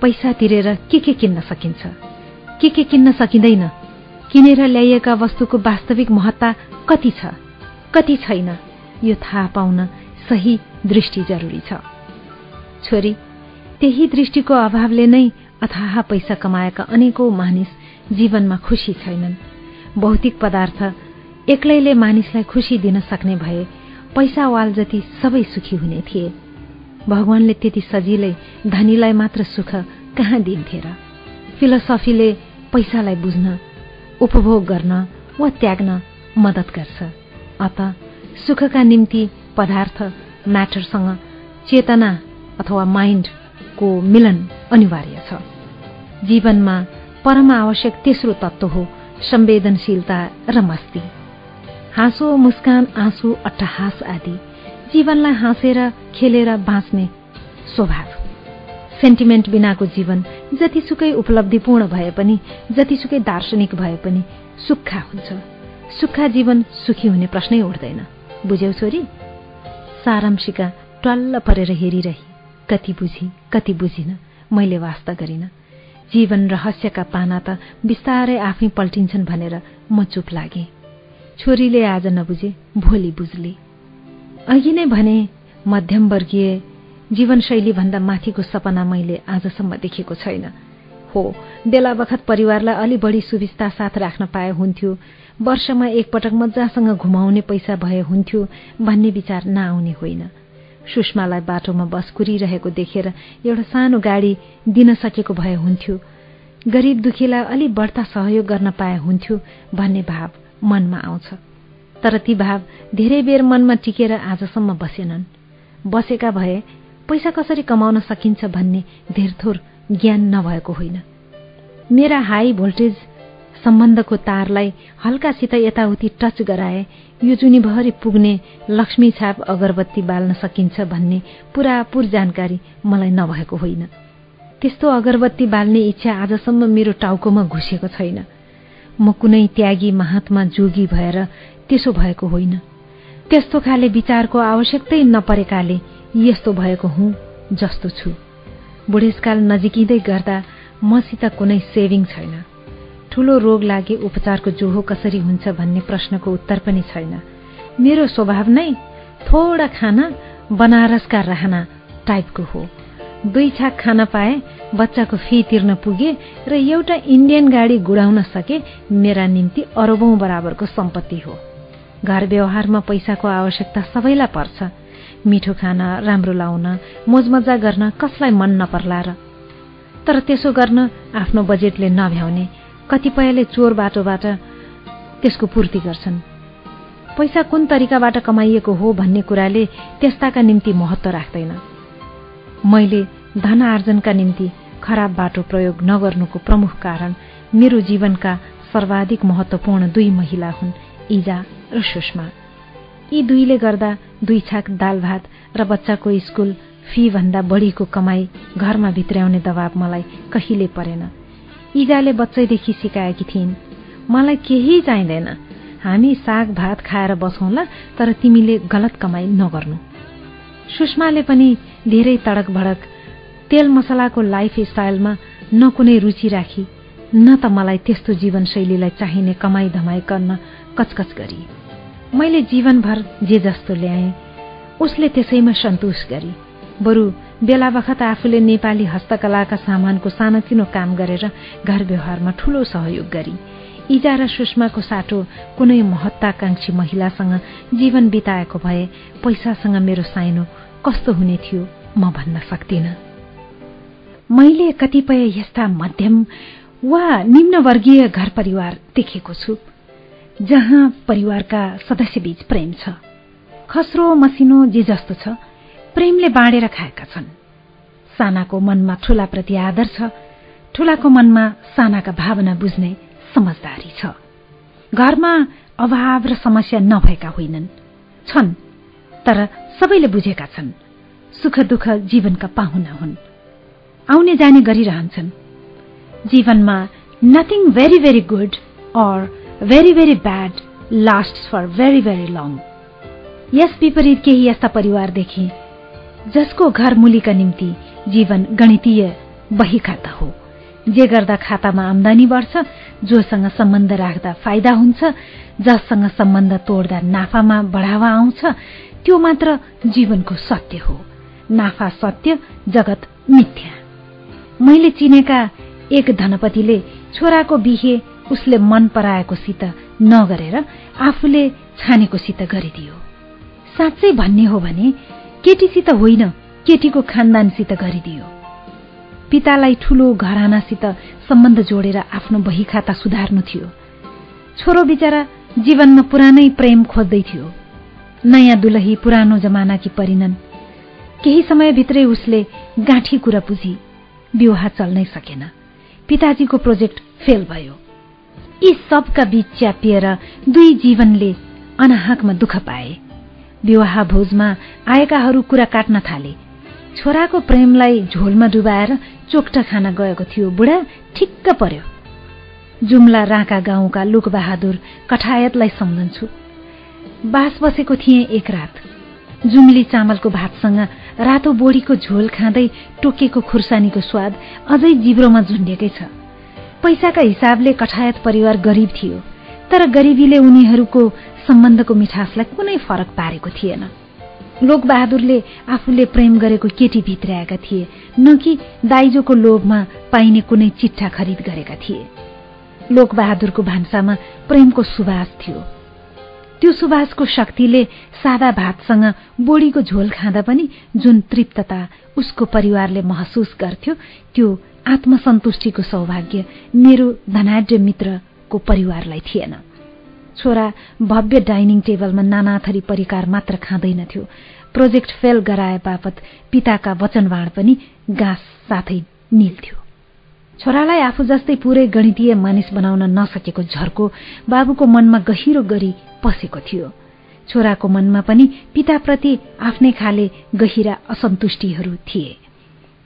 पैसा तिरेर के के किन्न सकिन्छ? के के किन्न सकिँदैन। किनेर ल्याइएका वस्तुको वास्तविक महत्ता कति छ कति छैन यो थाहा पाउन सही दृष्टि जरुरी छ। छोरी त्यही दृष्टिको अभावले नै अथाह पैसा कमाएका अनेकौं मानिस जीवनमा खुसी छैनन्। भौतिक पदार्थ एक्लैले मानिसलाई खुसी दिन सक्ने भए पैसा वाल जति सबै सुखी हुने थिए। भगवानले त्यति सजिलै धनीलाई मात्र सुख कहाँ दिन्थे र? फिलोसफीले पैसालाई बुझ्न उपभोग गर्न वा त्याग्न मद्दत गर्छ। अत सुखका निम्ति पदार्थ म्याटरसँग चेतना अथवा माइन्डको मिलन अनिवार्य छ। जीवनमा परम आवश्यक तेस्रो तत्व हो संवेदनशीलता र मस्ती। हाँसो मुस्कान आँसु अट्टहास आदि जीवनलाई हाँसेर खेलेर बाँच्ने स्वभाव। सेन्टिमेन्ट बिनाको जीवन जतिसुकै उपलब्धिपूर्ण भए पनि जतिसुकै दार्शनिक भए पनि सुक्खा हुन्छ। सुक्खा जीवन सुखी हुने प्रश्नै उठ्दैन। बुझ्यौ छोरी? सारांशिका टल्ल परेर हेरिरही। कति बुझी कति बुझिन मैले वास्ता गरिन। जीवन रहस्यका पाना त बिस्तारै आफै पल्टिन्छन् भनेर म चुप लागे। छोरीले आज नबुझे भोलि बुझले। अघि नै भने मध्यमवर्गीय जीवनशैलीभन्दा माथिको सपना मैले आजसम्म देखेको छैन। हो बेला बखत परिवारलाई अलि बढी सुविस्ता साथ राख्न पाए हुन्थ्यो। वर्षमा एकपटक मजासँग घुमाउने पैसा भए हुन्थ्यो भन्ने विचार नआउने होइन। सुषमालाई बाटोमा बस कुरिरहेको देखेर एउटा सानो गाडी दिन सकेको भए हुन्थ्यो। गरिब दुखीलाई अलि बढ्ता सहयोग गर्न पाए हुन्थ्यो भन्ने भाव मनमा आउँछ। तर ती भाव धेरै बेर मनमा टिकेर आजसम्म बसेनन्। बसेका भए पैसा कसरी कमाउन सकिन्छ भन्ने धेरथोर ज्ञान नभएको होइन। मेरा हाई भोल्टेज सम्बन्धको तारलाई हल्कासित यताउति टच गराए यो जुनीभरि पुग्ने लक्ष्मी छाप अगरबत्ती बाल्न सकिन्छ भन्ने पुरापुर जानकारी मलाई नभएको होइन। त्यस्तो अगरबत्ती बाल्ने इच्छा आजसम्म मेरो टाउकोमा घुसेको छैन। म कुनै त्यागी महात्मा जोगी भएर त्यसो भएको होइन। त्यस्तो खाले विचारको आवश्यकतै नपरेकाले यस्तो भएको हुँ जस्तो छु। बुढेसकाल नजिकिँदै गर्दा मसित कुनै सेभिङ छैन। ठूलो रोग लागे उपचारको जोहो कसरी हुन्छ भन्ने प्रश्नको उत्तर पनि छैन। मेरो स्वभाव नै थोडा खाना बनारसका रहना टाइपको हो। दुई छाक खान पाए बच्चाको फी तिर्न पुगे र एउटा इन्डियन गाडी गुडाउन सके मेरा निम्ति अरबौं बराबरको सम्पत्ति हो। घर व्यवहारमा पैसाको आवश्यकता सबैलाई पर्छ। मिठो खान राम्रो लाउन मोजमजा गर्न कसलाई मन नपर्ला र। तर त्यसो गर्न आफ्नो बजेटले नभ्याउने कतिपयले चोर बाटोबाट त्यसको पूर्ति गर्छन्। पैसा कुन तरिकाबाट कमाइएको हो भन्ने कुराले त्यस्ताका निम्ति महत्व राख्दैन। मैले धन आर्जनका निम्ति खराब बाटो प्रयोग नगर्नुको प्रमुख कारण मेरो जीवनका सर्वाधिक महत्वपूर्ण दुई महिला हुन् इजा र सुषमा। यी दुईले गर्दा दुई छाक दाल भात र बच्चाको स्कूल फी भन्दा बढीको कमाई घरमा भित्र्याउने दबाव मलाई कहिले परेन। इजाले बच्चैदेखि सिकाएकी थिइन्। मलाई केही चाहिँदैन। हामी साग भात खाएर बसौँला तर तिमीले गलत कमाई नगर्नु। सुषमाले पनि धेरै तडक भडक तेल मसलाको लाइफ स्टाइलमा न कुनै रुचि राखी न त मलाई त्यस्तो जीवनशैलीलाई चाहिने कमाई धमाई गर्न कचकच गरी। मैले जीवनभर जे जस्तो ल्याएँ उसले त्यसैमा सन्तोष गरी बरु बेला बखत आफूले नेपाली हस्तकलाका सामानको सानोतिनो काम गरेर घर व्यवहारमा ठूलो सहयोग गरी इजा र सुषमाको साटो कुनै महत्वाकांक्षी महिलासँग जीवन बिताएको भए पैसासँग मेरो साइनो कस्तो हुने थियो म भन्न सक्दिन। मैले कतिपय यस्ता मध्यम वा निम्नवर्गीय घर परिवार देखेको छु। जहाँ परिवारका सदस्यबीच प्रेम छ खस्रो मसिनो जे जस्तो छ प्रेमले बाँडेर खाएका छन्। सानाको मनमा ठूलाप्रति आदर छ ठूलाको मनमा सानाका भावना बुझ्ने समझदारी छ। घरमा अभाव र समस्या नभएका होइनन्। छन् तर सबैले बुझेका छन् सुख दुःख जीवनका पाहुना हुन्। आउने जाने गरिरहन्छन्। जीवनमा nothing very very good or very very bad last for very very long यस विपरीत केही यस्ता परिवार देखे जसको घर मुलीका निम्ति जीवन गणितीय बही खाता हो जे गर्दा खातामा आमदानी बढ्छ जोसँग सम्बन्ध राख्दा फाइदा हुन्छ जससँग सम्बन्ध तोड्दा नाफामा बढावा आउँछ त्यो मात्र जीवनको सत्य हो। नाफा सत्य जगत मिथ्या। मैले चिनेका एक धनपतिले छोराको बिहे उसले मन पराएकोसित नगरेर आफूले छानेकोसित गरिदियो। साँच्चै भन्ने हो भने केटीसित होइन केटीको खानदानसित गरिदियो। पितालाई ठूलो घरानासित सम्बन्ध जोडेर आफ्नो बही खाता सुधार्नु थियो। छोरो बिचरा जीवनमा पुरानै प्रेम खोज्दै थियो। नयाँ दुलही पुरानो जमानाकी परिनन् केही समयभित्रै उसले गाँठी कुरा बुझी विवाह चल्नै सकेन। पिताजीको प्रोजेक्ट फेल भयो। यी सबका बीच च्यापिएर दुई जीवनले अनाहकमा दुःख पाए। विवाह भोजमा आएकाहरू कुरा काट्न थाले। छोराको प्रेमलाई झोलमा डुबाएर चोक्टा खान गएको थियो बुढा ठिक्क पर्यो। जुम्ला राँका गाउँका लुकबहादुर कठायतलाई सम्झन्छु। बास बसेको थिएँ एक रात। जुम्ली चामलको भातसँग रातो बोडीको झोल खाँदै टोकेको खुर्सानीको स्वाद अझै जिब्रोमा झुन्डेकै छ। पैसाका हिसाबले कठायत परिवार गरिब थियो तर गरिबीले उनीहरूको सम्बन्धको मिठासलाई कुनै फरक पारेको थिएन। लोकबहादुरले आफूले प्रेम गरेको केटी भित्र्याएका थिए न कि दाइजोको लोभमा पाइने कुनै चिट्ठा खरिद गरेका थिए। लोकबहादुरको भान्सामा प्रेमको सुवास थियो। त्यो सुवासको शक्तिले सादा भातसँग बोडीको झोल खाँदा पनि जुन तृप्तता उसको परिवारले महसुस गर्थ्यो त्यो आत्मसन्तुष्टिको सौभाग्य मेरो धनाढ्य मित्रको परिवारलाई थिएन। छोरा भव्य डाइनिङ टेबलमा नानाथरी परिकार मात्र खाँदैनथ्यो। प्रोजेक्ट फेल गराए बापत पिताका वचनवाण पनि गाँस साथै निल्थ्यो। छोरालाई आफू जस्तै पूरै गणितीय मानिस बनाउन नसकेको झर्को बाबुको मनमा गहिरो गरी पसेको थियो। छोराको मनमा पनि पिताप्रति आफ्नै खाले गहिरा असन्तुष्टिहरू थिए।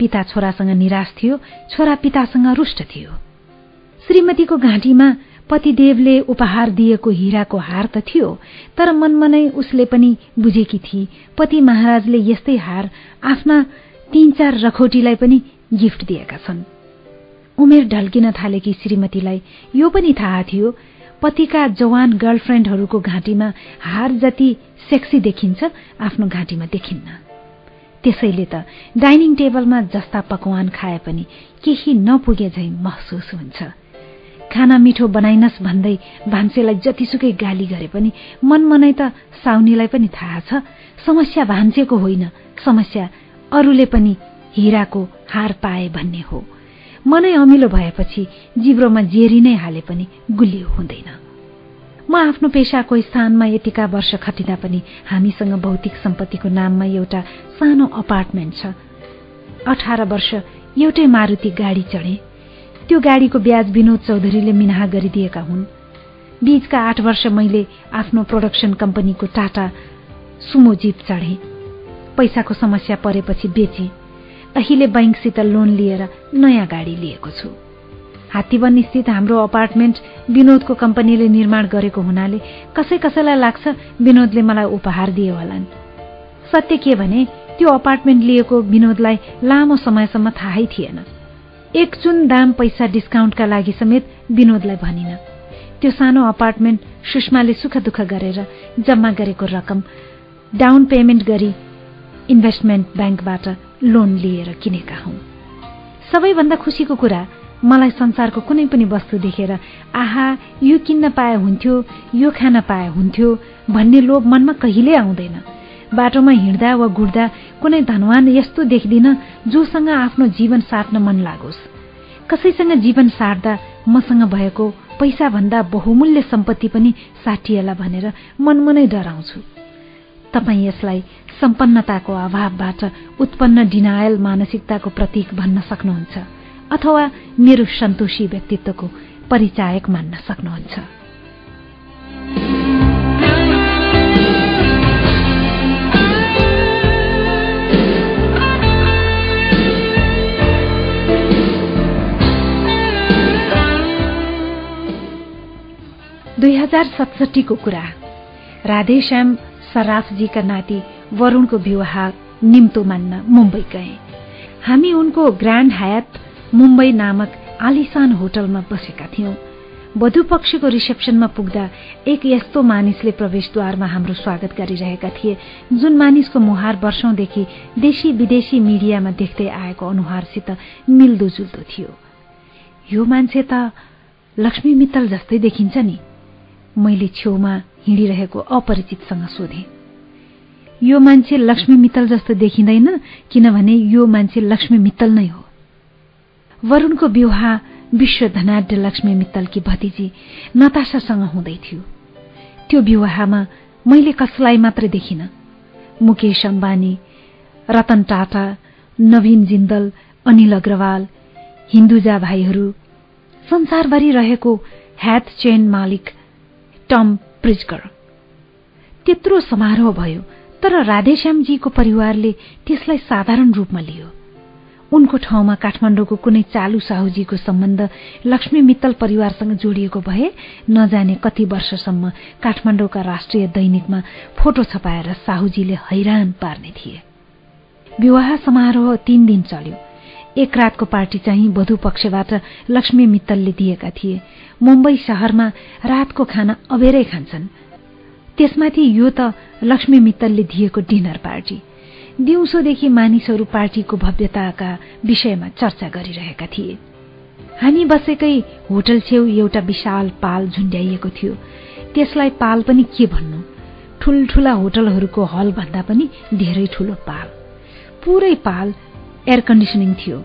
पिता छोरासँग निराश थियो छोरा पितासँग रुष्ट थियो। श्रीमतीको घाँटीमा पतिदेवले उपहार दिएको हिराको हार त थियो तर मनमा नै उसले पनि बुझेकी थिए पति महाराजले यस्तै हार आफ्ना तीन चार रखोटीलाई पनि गिफ्ट दिएका छन्। उमेर ढल्किन थालेकी श्रीमतीलाई यो पनि थाहा थियो पतिका जवान गर्लफ्रेन्डहरूको घाँटीमा हार जति सेक्सी देखिन्छ आफ्नो घाँटीमा देखिन्न। त्यसैले त डाइनिङ टेबलमा जस्ता पकवान खाए पनि केही नपुगे झै महसुस हुन्छ। खाना मिठो बनाइनस् भन्दै भान्सेलाई जतिसुकै गाली गरे पनि मनमनै त साउनीलाई पनि थाहा छ समस्या भान्सेको होइन समस्या अरूले पनि हिराको हार पाए भन्ने हो। मनै अमिलो भएपछि जिब्रोमा जेरी नै हाले पनि गुलियो हुँदैन। म आफ्नो पेसाको स्थानमा यतिका वर्ष खटिँदा पनि हामीसँग भौतिक सम्पत्तिको नाममा एउटा सानो अपार्टमेन्ट छ। अठार वर्ष एउटै मारुति गाडी चढे। त्यो गाडीको ब्याज विनोद चौधरीले मिनाहा गरिदिएका हुन्। बीचका आठ वर्ष मैले आफ्नो प्रोडक्सन कम्पनीको टाटा सुमो जीप चढे। पैसाको समस्या परेपछि बेचे। अहिले बैंकसित लोन लिएर नयाँ गाडी लिएको छु। हात्तीवन स्थित हाम्रो अपार्टमेन्ट विनोदको कम्पनीले निर्माण गरेको हुनाले कसै कसैलाई लाग्छ विनोदले मलाई उपहार दिए होलान्। सत्य के भने त्यो अपार्टमेन्ट लिएको विनोदलाई लामो समयसम्म थाहै थिएन। एक चुन दाम पैसा डिस्काउन्टका लागि समेत विनोदलाई भनिन। त्यो सानो अपार्टमेन्ट सुषमाले सुख दुःख गरेर जम्मा गरेको रकम डाउन पेमेन्ट गरी इन्भेस्टमेन्ट ब्याङ्कबाट लोन लिएर किनेका हौ सबैभन्दा खुसीको कुरा मलाई संसारको कुनै पनि वस्तु देखेर आहा यो किन्न पाए हुन्थ्यो यो खान पाए हुन्थ्यो भन्ने लोभ मनमा कहिल्यै आउँदैन। बाटोमा हिँड्दा वा गुड्दा कुनै धनवान यस्तो देख्दिन जोसँग आफ्नो जीवन साट्न मन लागोस्। कसैसँग जीवन साट्दा मसँग भएको पैसाभन्दा बहुमूल्य सम्पत्ति पनि साटिएला भनेर मनमनै डराउँछु। तपाईँ यसलाई सम्पन्नताको अभावबाट उत्पन्न डिनायल मानसिकताको प्रतीक भन्न सक्नुहुन्छ। अथवा मेरो सन्तोषी व्यक्तित्वको परिचायक मान्न सक्नुहुन्छ। दुई हजार सतसठीको कुरा। राधेश्याम सराफजीका नाति वरूणको विवाह निम्तो मान्न मुम्बई गए। हामी उनको ग्रान्ड हायत मुम्बई नामक आलिसान होटलमा बसेका थियौं। वधुपक्षको रिसेप्सनमा पुग्दा एक यस्तो मानिसले प्रवेशद्वारमा हाम्रो स्वागत गरिरहेका थिए जुन मानिसको मुहार वर्षौंदेखि देशी विदेशी मिडियामा देख्दै आएको अनुहारसित मिल्दोजुल्दो थियो। यो मान्छे त लक्ष्मी मित्तल जस्तै देखिन्छ नि। मैले छेउमा हिँडिरहेको अपरिचितसँग सोधे। यो मान्छे लक्ष्मी मित्तल जस्तो देखिँदैन किनभने यो मान्छे लक्ष्मी मित्तल नै हो। वरूणको विवाह विश्व धनाढ्य लक्ष्मी मित्तलकी भतिजी नताशासँग हुँदै थियो। त्यो विवाहमा मैले कसलाई मात्र देखिन। मुकेश अम्बानी रतन टाटा नवीन जिन्दल अनिल अग्रवाल हिन्दुजा भाइहरू संसारभरि रहेको ह्याथ चेन मालिक टम प्रिजकर त्यत्रो समारोह भयो तर राधेश्यामजीको परिवारले त्यसलाई साधारण रूपमा लियो। उनको ठाउँमा काठमाडौँको कुनै चालु साहुजीको सम्बन्ध लक्ष्मी मित्तल परिवारसँग जोडिएको भए नजाने कति वर्षसम्म काठमाडौँका राष्ट्रिय दैनिकमा फोटो छपाएर साहुजीले हैरान पार्ने थिए। विवाह समारोह तीन दिन चल्यो। एक रातको पार्टी चाहिँ वधु पक्षबाट लक्ष्मी मित्तलले दिएका थिए। मुम्बई शहरमा रातको खाना अबेरै खान्छन्। त्यसमाथि यो त लक्ष्मी मित्तलले दिएको डिनर पार्टी। दिउँसोदेखि मानिसहरू पार्टीको भव्यताका विषयमा चर्चा गरिरहेका थिए। हामी बसेकै होटल छेउ एउटा विशाल पाल झुन्ड्याइएको थियो। त्यसलाई पाल पनि के भन्नु? ठूल्ठूला होटलहरूको हल भन्दा पनि धेरै ठूलो पाल। पुरै पाल एयर कन्डिसनिङ थियो।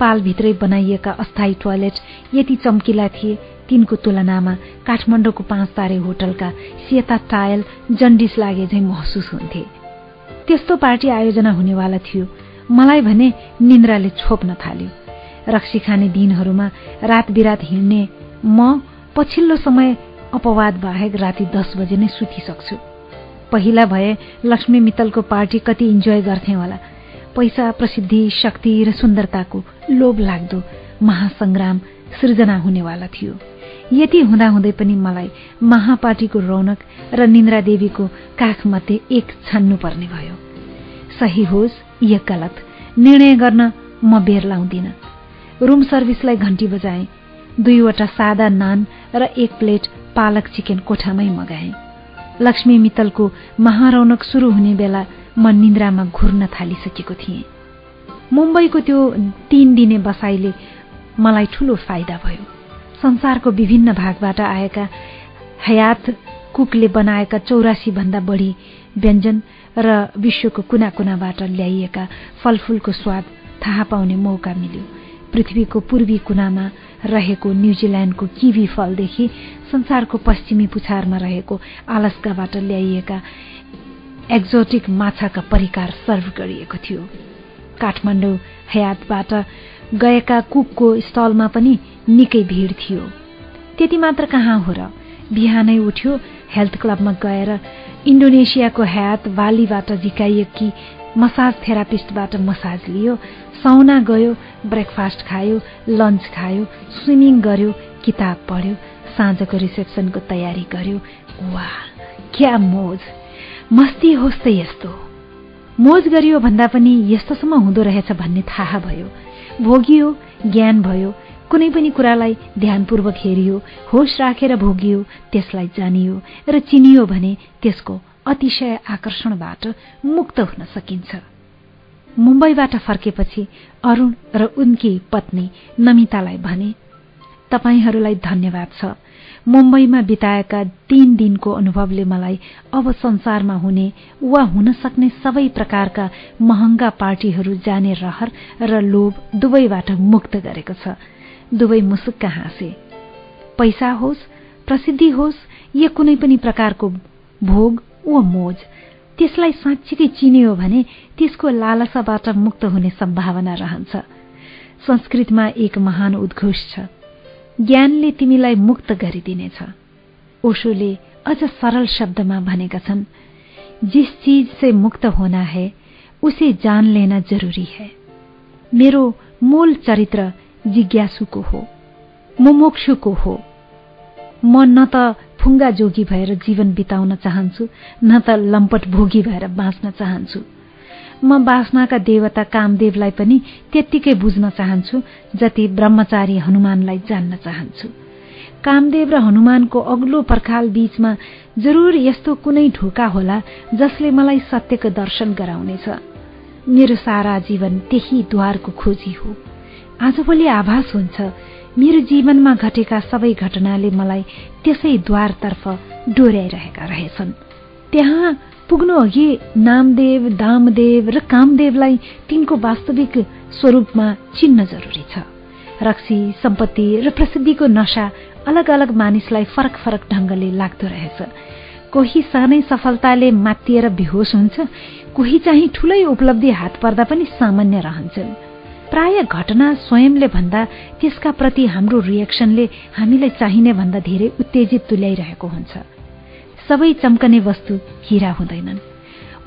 पालभित्रै बनाइएका अस्थायी टोयलेट यति चम्किला थिए तिनको तुलनामा काठमाडौँको पाँच तारे होटलका सेता टायल जन्डिस लागे झै महसुस हुन्थे। त्यस्तो पार्टी आयोजना हुनेवाला थियो। मलाई भने निन्द्राले छोप्न थाल्यो। रक्सी खाने दिनहरूमा रात बिरात हिँड्ने म पछिल्लो समय अपवाद बाहेक राति दस बजे नै सुतिसक्छु। पहिला भए लक्ष्मी मित्तलको पार्टी कति इन्जोय गर्थे होला। पैसा प्रसिद्धि शक्ति र सुन्दरताको लोभ लाग्दो महासंग्राम सृजना हुनेवाला थियो। यति हुँदाहुँदै पनि मलाई महापार्टीको रौनक र निन्द्रा देवीको काखमध्ये एक छान्नुपर्ने भयो। सही होस् या गलत। निर्णय गर्न म बेर लाउँदिन। रुम सर्भिसलाई घण्टी बजाए। दुईवटा सादा नान र एक प्लेट पालक चिकन कोठामै मगाए। लक्ष्मी मित्तलको महारौनक सुरु हुने बेला म निन्द्रामा घुर्न थालिसकेको थिएँ। मुम्बईको त्यो तीन दिने बसाइले मलाई ठूलो फाइदा भयो। संसारको विभिन्न भागबाट आएका हयात कुकले बनाएका चौरासी भन्दा बढी व्यञ्जन र विश्वको कुना कुनाबाट ल्याइएका फलफूलको स्वाद थाहा पाउने मौका मिल्यो। पृथ्वीको पूर्वी कुनामा रहेको न्यूजील्याण्डको किवी फलदेखि संसारको पश्चिमी पुछारमा रहेको आलस्काबाट ल्याइएका एक्जोटिक माछाका परिकार सर्भ गरिएको थियो। काठमाडौँ हयातबाट गएका कुकको स्टलमा पनि निकै भिड थियो। त्यति मात्र कहाँ हो र? बिहानै उठ्यो हेल्थ क्लबमा गएर इन्डोनेसियाको हयात बालीबाट झिकाइएकी मसाज थेरापिस्टबाट मसाज लियो सौना गयो ब्रेकफास्ट खायो लन्च खायो स्विमिङ गर्यो किताब पढ्यो साँझको रिसेप्सनको तयारी गर्यो। वाह क्या मोज! मस्ती होस् त यस्तो। मोज गरियो भन्दा पनि यस्तोसम्म हुँदो रहेछ भन्ने थाहा भयो। भोगियो ज्ञान भयो कुनै पनि कुरालाई ध्यानपूर्वक हेरियो होस राखेर भोगियो त्यसलाई जानियो र चिनियो भने त्यसको अतिशय आकर्षणबाट मुक्त हुन सकिन्छ। मुम्बईबाट फर्केपछि अरूण र उनकी पत्नी नमितालाई भने तपाईँहरूलाई धन्यवाद छ। मुम्बईमा बिताएका तीन दिनको अनुभवले मलाई अब संसारमा हुने वा हुन सक्ने सबै प्रकारका महँगा पार्टीहरू जाने रहर र लोभ दुवैबाट मुक्त गरेको छ। दुवै मुसुक्क हाँसे। पैसा होस् प्रसिद्धि होस् या कुनै पनि प्रकारको भोग वा मोज त्यसलाई साँच्चीकै चिनियो भने त्यसको लालसाबाट मुक्त हुने सम्भावना रहन्छ। संस्कृतमा एक महान उद्घोष छ। ज्ञानले तिमीलाई मुक्त गरिदिनेछ। ओशोले अझ सरल शब्दमा भनेका छन् जिस चीज से मुक्त होना है उसे जान लेना जरूरी है। मेरो मूल चरित्र जिज्ञासुको हो मुमोक्षुको हो। म न त फुङ्गा जोगी भएर जीवन बिताउन चाहन्छु न त लम्पट भोगी भएर बाँच्न चाहन्छु। म वासनाका देवता कामदेवलाई पनि त्यत्तिकै बुझ्न चाहन्छु जति ब्रह्मचारी हनुमानलाई जान्न चाहन्छु। कामदेव र हनुमानको अग्लो पर्खाल बीचमा जरूर यस्तो कुनै ढोका होला जसले मलाई सत्यको दर्शन गराउनेछ। मेरो सारा जीवन त्यही द्वारको खोजी हो। आजभोलि आभास हुन्छ। मेरो जीवनमा घटेका सबै घटनाले मलाई त्यसै द्वारतर्फ डोर्याइरहेका रहेछन्। त्यहाँ पुग्नु अघि नामदेव दामदेव र कामदेवलाई तिनको वास्तविक स्वरूपमा चिन्न जरुरी छ। रक्सी सम्पत्ति र प्रसिद्धिको नशा अलग अलग मानिसलाई फरक फरक ढंगले लाग्दो रहेछ। कोही सानै सफलताले मातिएर बेहोस हुन्छ कोही चाहिँ ठूलै उपलब्धि हात पर्दा पनि सामान्य रहन्छन्। प्राय घटना स्वयंले भन्दा त्यसका प्रति हाम्रो रिएक्सनले हामीलाई चाहिने भन्दा धेरै उत्तेजित तुल्याइरहेको हुन्छ। सबै चम्कने वस्तु हिरा हुँदैनन्।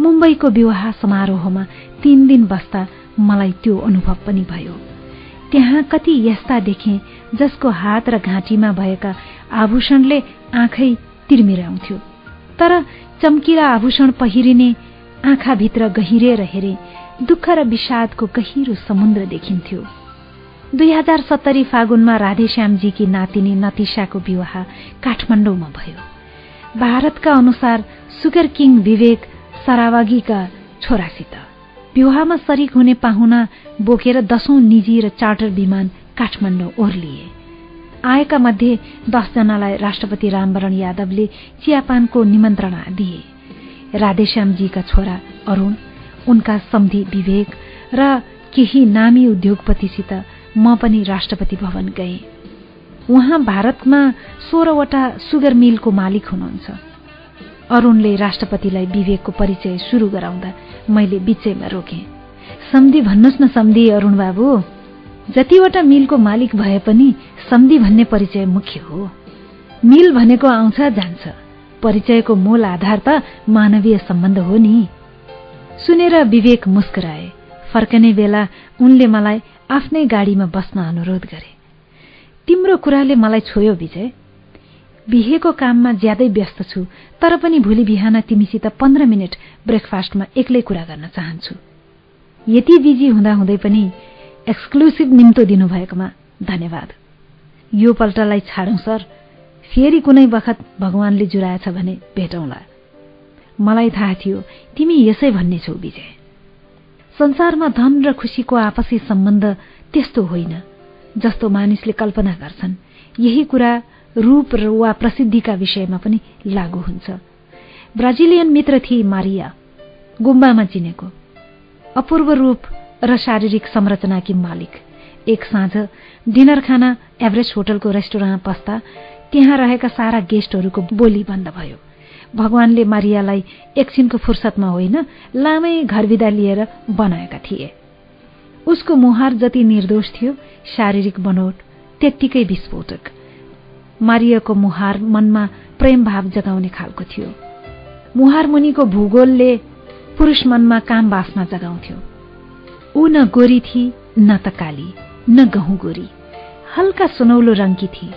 मुम्बईको विवाह समारोहमा तीन दिन बस्दा मलाई त्यो अनुभव पनि भयो। त्यहाँ कति यस्ता देखे जसको हात र घाँटीमा भएका आभूषणले आँखै तिर्मिराउँथ्यो तर चम्किला आभूषण पहिरिने आँखाभित्र गहिरेर हेरे दुःख र विषादको गहिरो समुद्र देखिन्थ्यो। दुई हजार सत्तरी फागुनमा राधेश्यामजीकी नातिनी नतिसाको विवाह काठमाडौँमा भयो। भारतका अनुसार सुगर किङ विवेक सरावागीका छोरासित। विवाहमा शरीक हुने पाहुना बोकेर दशौं निजी र चार्टर विमान काठमाडौँ ओर्लिए। आएका मध्ये दसजनालाई राष्ट्रपति रामवरण यादवले चियापानको निमन्त्रणा दिए। राधेश्यामजीका छोरा अरूण उनका सम्धि विवेक र केही नामी उद्योगपतिसित म पनि राष्ट्रपति भवन गएँ। उहाँ भारतमा सोह्रवटा सुगर मिलको मालिक हुनुहुन्छ। अरूणले राष्ट्रपतिलाई विवेकको परिचय सुरु गराउँदा मैले बिचैमा रोकेँ। सम्धि भन्नुहोस् न सम्धि अरूण बाबु। जतिवटा मिलको मालिक भए पनि सम्धि भन्ने परिचय मुख्य हो। मिल भनेको आउँछ जान्छ। परिचयको मूल आधार त मानवीय सम्बन्ध हो नि। सुनेर विवेक मुस्कुराए। फर्कने बेला उनले मलाई आफ्नै गाडीमा बस्न अनुरोध गरे। तिम्रो कुराले मलाई छोयो विजय। बिहेको काममा ज्यादै व्यस्त छु तर पनि भोलि बिहान तिमीसित पन्ध्र मिनट ब्रेकफास्टमा एक्लै कुरा गर्न चाहन्छु। यति बिजी हुँदाहुँदै पनि एक्सक्लुसिभ निम्तो दिनुभएकोमा धन्यवाद। यो पल्टलाई छाडौँ सर। फेरि कुनै बखत भगवानले जुराएछ भने भेटौँला। मलाई थाहा थियो तिमी यसै भन्ने छौ विजय। संसारमा धन र खुसीको आपसी सम्बन्ध त्यस्तो होइन। जस्तो मानिसले कल्पना गर्छन् यही कुरा रूप वा प्रसिद्धिका विषयमा पनि लागू हुन्छ। ब्राजिलियन मित्र थिए मारिया गुम्बामा चिनेको। अपूर्व रूप र शारीरिक संरचनाकी मालिक। एक साँझ डिनर खाना एभरेज होटलको रेस्टुरेन्टमा पस्दा त्यहाँ रहेका सारा गेस्टहरूको बोली बन्द भयो। भगवानले मारियालाई एकछिनको फुर्सदमा होइन लामै घरविदा लिएर बनाएका थिए। उसको मुहार जति निर्दोष थियो शारीरिक बनोट त्यत्तिकै विस्फोटक। मारियाको मुहार मनमा प्रेम भाव जगाउने खालको थियो। मुहार मुनिको भूगोलले पुरुष मनमा काम बासना जगाउँथ्यो। ऊ न गोरी थिए न त काली न गहुँ गोरी। हल्का सुनौलो रङ्गी थिए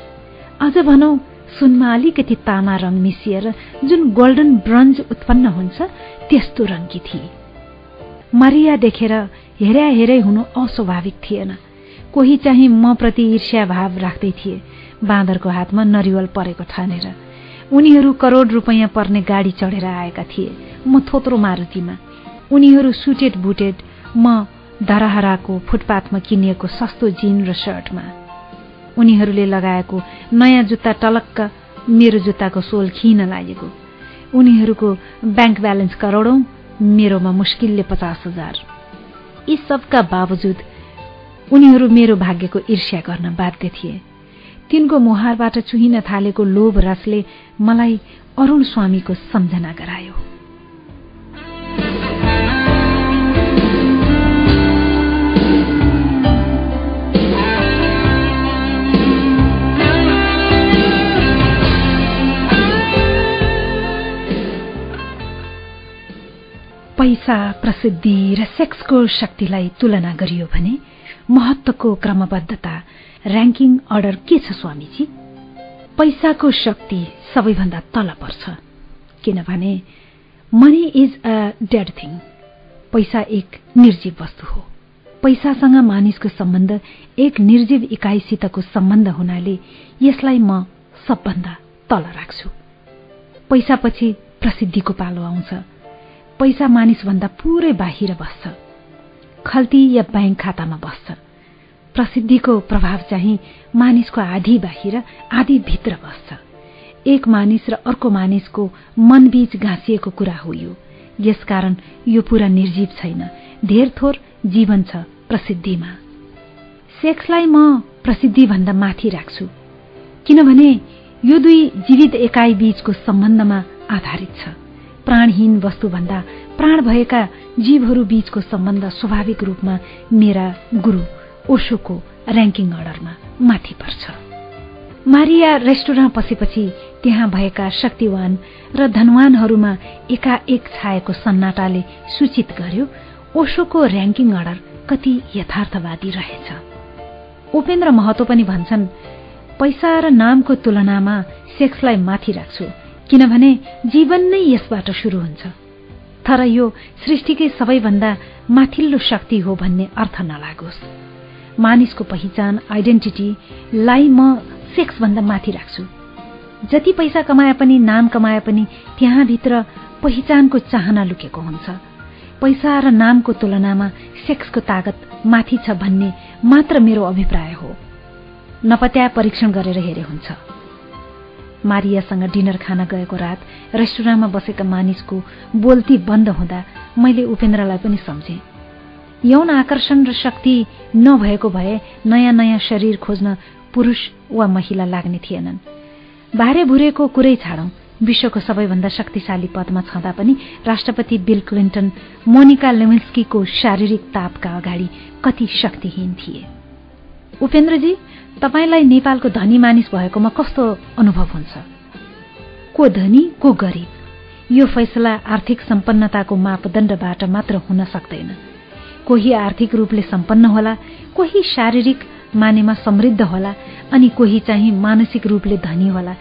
अझ भनौ सुनमा अलिकति तामा रङ मिसिएर जुन गोल्डन ब्रन्ज उत्पन्न हुन्छ त्यस्तो रङ्गी थिए। मारिया देखेर हेर्या हेरै हुनु अस्वाभाविक थिएन। कोही चाहिँ म प्रति ईर्ष्या भाव राख्दै थिए बाँदरको हातमा नरिवल परेको ठानेर। उनीहरू करोड रुपियाँ पर्ने गाडी चढेर आएका थिए म थोत्रो मारुतिमा। उनीहरू सुटेड बुटेड म धराहराको फुटपाथमा किनिएको सस्तो जिन र सर्टमा उनीहरूले लगाएको नयाँ जुत्ता टलक्क मेरो जुत्ताको सोल खिन लागेको। उनीहरूको ब्याङ्क ब्यालेन्स करोडौँ मेरोमा मुस्किलले पचास हजार। यी सबका बावजुद उनीहरू मेरो भाग्यको ईर्ष्या गर्न बाध्य थिए। तिनको मुहारबाट चुहिन थालेको लोभ रसले मलाई अरूण स्वामीको सम्झना गरायो। पैसा प्रसिद्धि र सेक्सको शक्तिलाई तुलना गरियो भने महत्वको क्रमबद्धता ऱ्याङ्किङ अर्डर के छ स्वामीजी? पैसाको शक्ति सबैभन्दा तल पर्छ। किनभने money is a dead thing पैसा एक निर्जीव वस्तु हो। पैसासँग मानिसको सम्बन्ध एक निर्जीव इकाइसितको सम्बन्ध हुनाले यसलाई म सबभन्दा तल राख्छु। पैसापछि प्रसिद्धिको पालो आउँछ। पैसा मानिसभन्दा पुरै बाहिर बस्छ। खल्ती या ब्याङ्क खातामा बस्छ। प्रसिद्धिको प्रभाव चाहिँ मानिसको आधी बाहिर आधी भित्र बस्छ। एक मानिस र अर्को मानिसको मनबीच घाँसिएको कुरा हो यो। यसकारण यो पूरा निर्जीव छैन। धेर थोर जीवन छ प्रसिद्धिमा। सेक्सलाई म प्रसिद्धिभन्दा माथि राख्छु। किनभने यो दुई जीवित एकाइ बीचको सम्बन्धमा आधारित छ। प्राणहीन वस्तुभन्दा प्राण भएका जीवहरू बीचको सम्बन्ध स्वाभाविक रूपमा मेरा गुरु ओशोको ऱ्याङ्किङ अर्डरमा माथि पर्छ। मारिया रेस्टुरेन्ट पसेपछि त्यहाँ भएका शक्तिवान र धनवानहरूमा एकाएक छाएको सन्नाटाले सूचित गर्यो ओशोको ऱ्याङ्किङ अर्डर कति यथार्थवादी रहेछ। उपेन्द्र महतो पनि भन्छन् पैसा र नामको तुलनामा सेक्सलाई माथि राख्छु। किनभने जीवन नै यसबाट शुरू हुन्छ। तर यो सृष्टिकै सबैभन्दा माथिल्लो शक्ति हो भन्ने अर्थ नलागोस्। मानिसको पहिचान आइडेन्टिटीलाई म सेक्सभन्दा माथि राख्छु। जति पैसा कमाए पनि नाम कमाए पनि त्यहाँभित्र पहिचानको चाहना लुकेको हुन्छ। पैसा र नामको तुलनामा सेक्सको तागत माथि छ भन्ने मात्र मेरो अभिप्राय हो। नपत्या परीक्षण गरेर हेरे हुन्छ। मारियासँग डिनर खान गएको रात रेस्टुरेन्टमा बसेका मानिसको बोल्ती बन्द हुँदा मैले उपेन्द्रलाई पनि सम्झेँ। यौन आकर्षण र शक्ति नभएको भए नयाँ नयाँ शरीर खोज्न पुरुष वा महिला लाग्ने थिएनन्। भारे भुरेको कुरै छाडौं। विश्वको सबैभन्दा शक्तिशाली पदमा छँदा पनि राष्ट्रपति बिल क्लिन्टन मोनिका लेमिन्स्कीको शारीरिक तापका अगाडि कति शक्तिहीन थिए। उपेन्द्रजी तपाईँलाई नेपालको धनी मानिस भएकोमा कस्तो अनुभव हुन्छ? को धनी को गरिब? यो फैसला आर्थिक सम्पन्नताको मापदण्डबाट मात्र हुन सक्दैन। कोही आर्थिक रूपले सम्पन्न होला कोही शारीरिक मानेमा समृद्ध होला अनि कोही चाहिँ मानसिक रूपले धनी होला।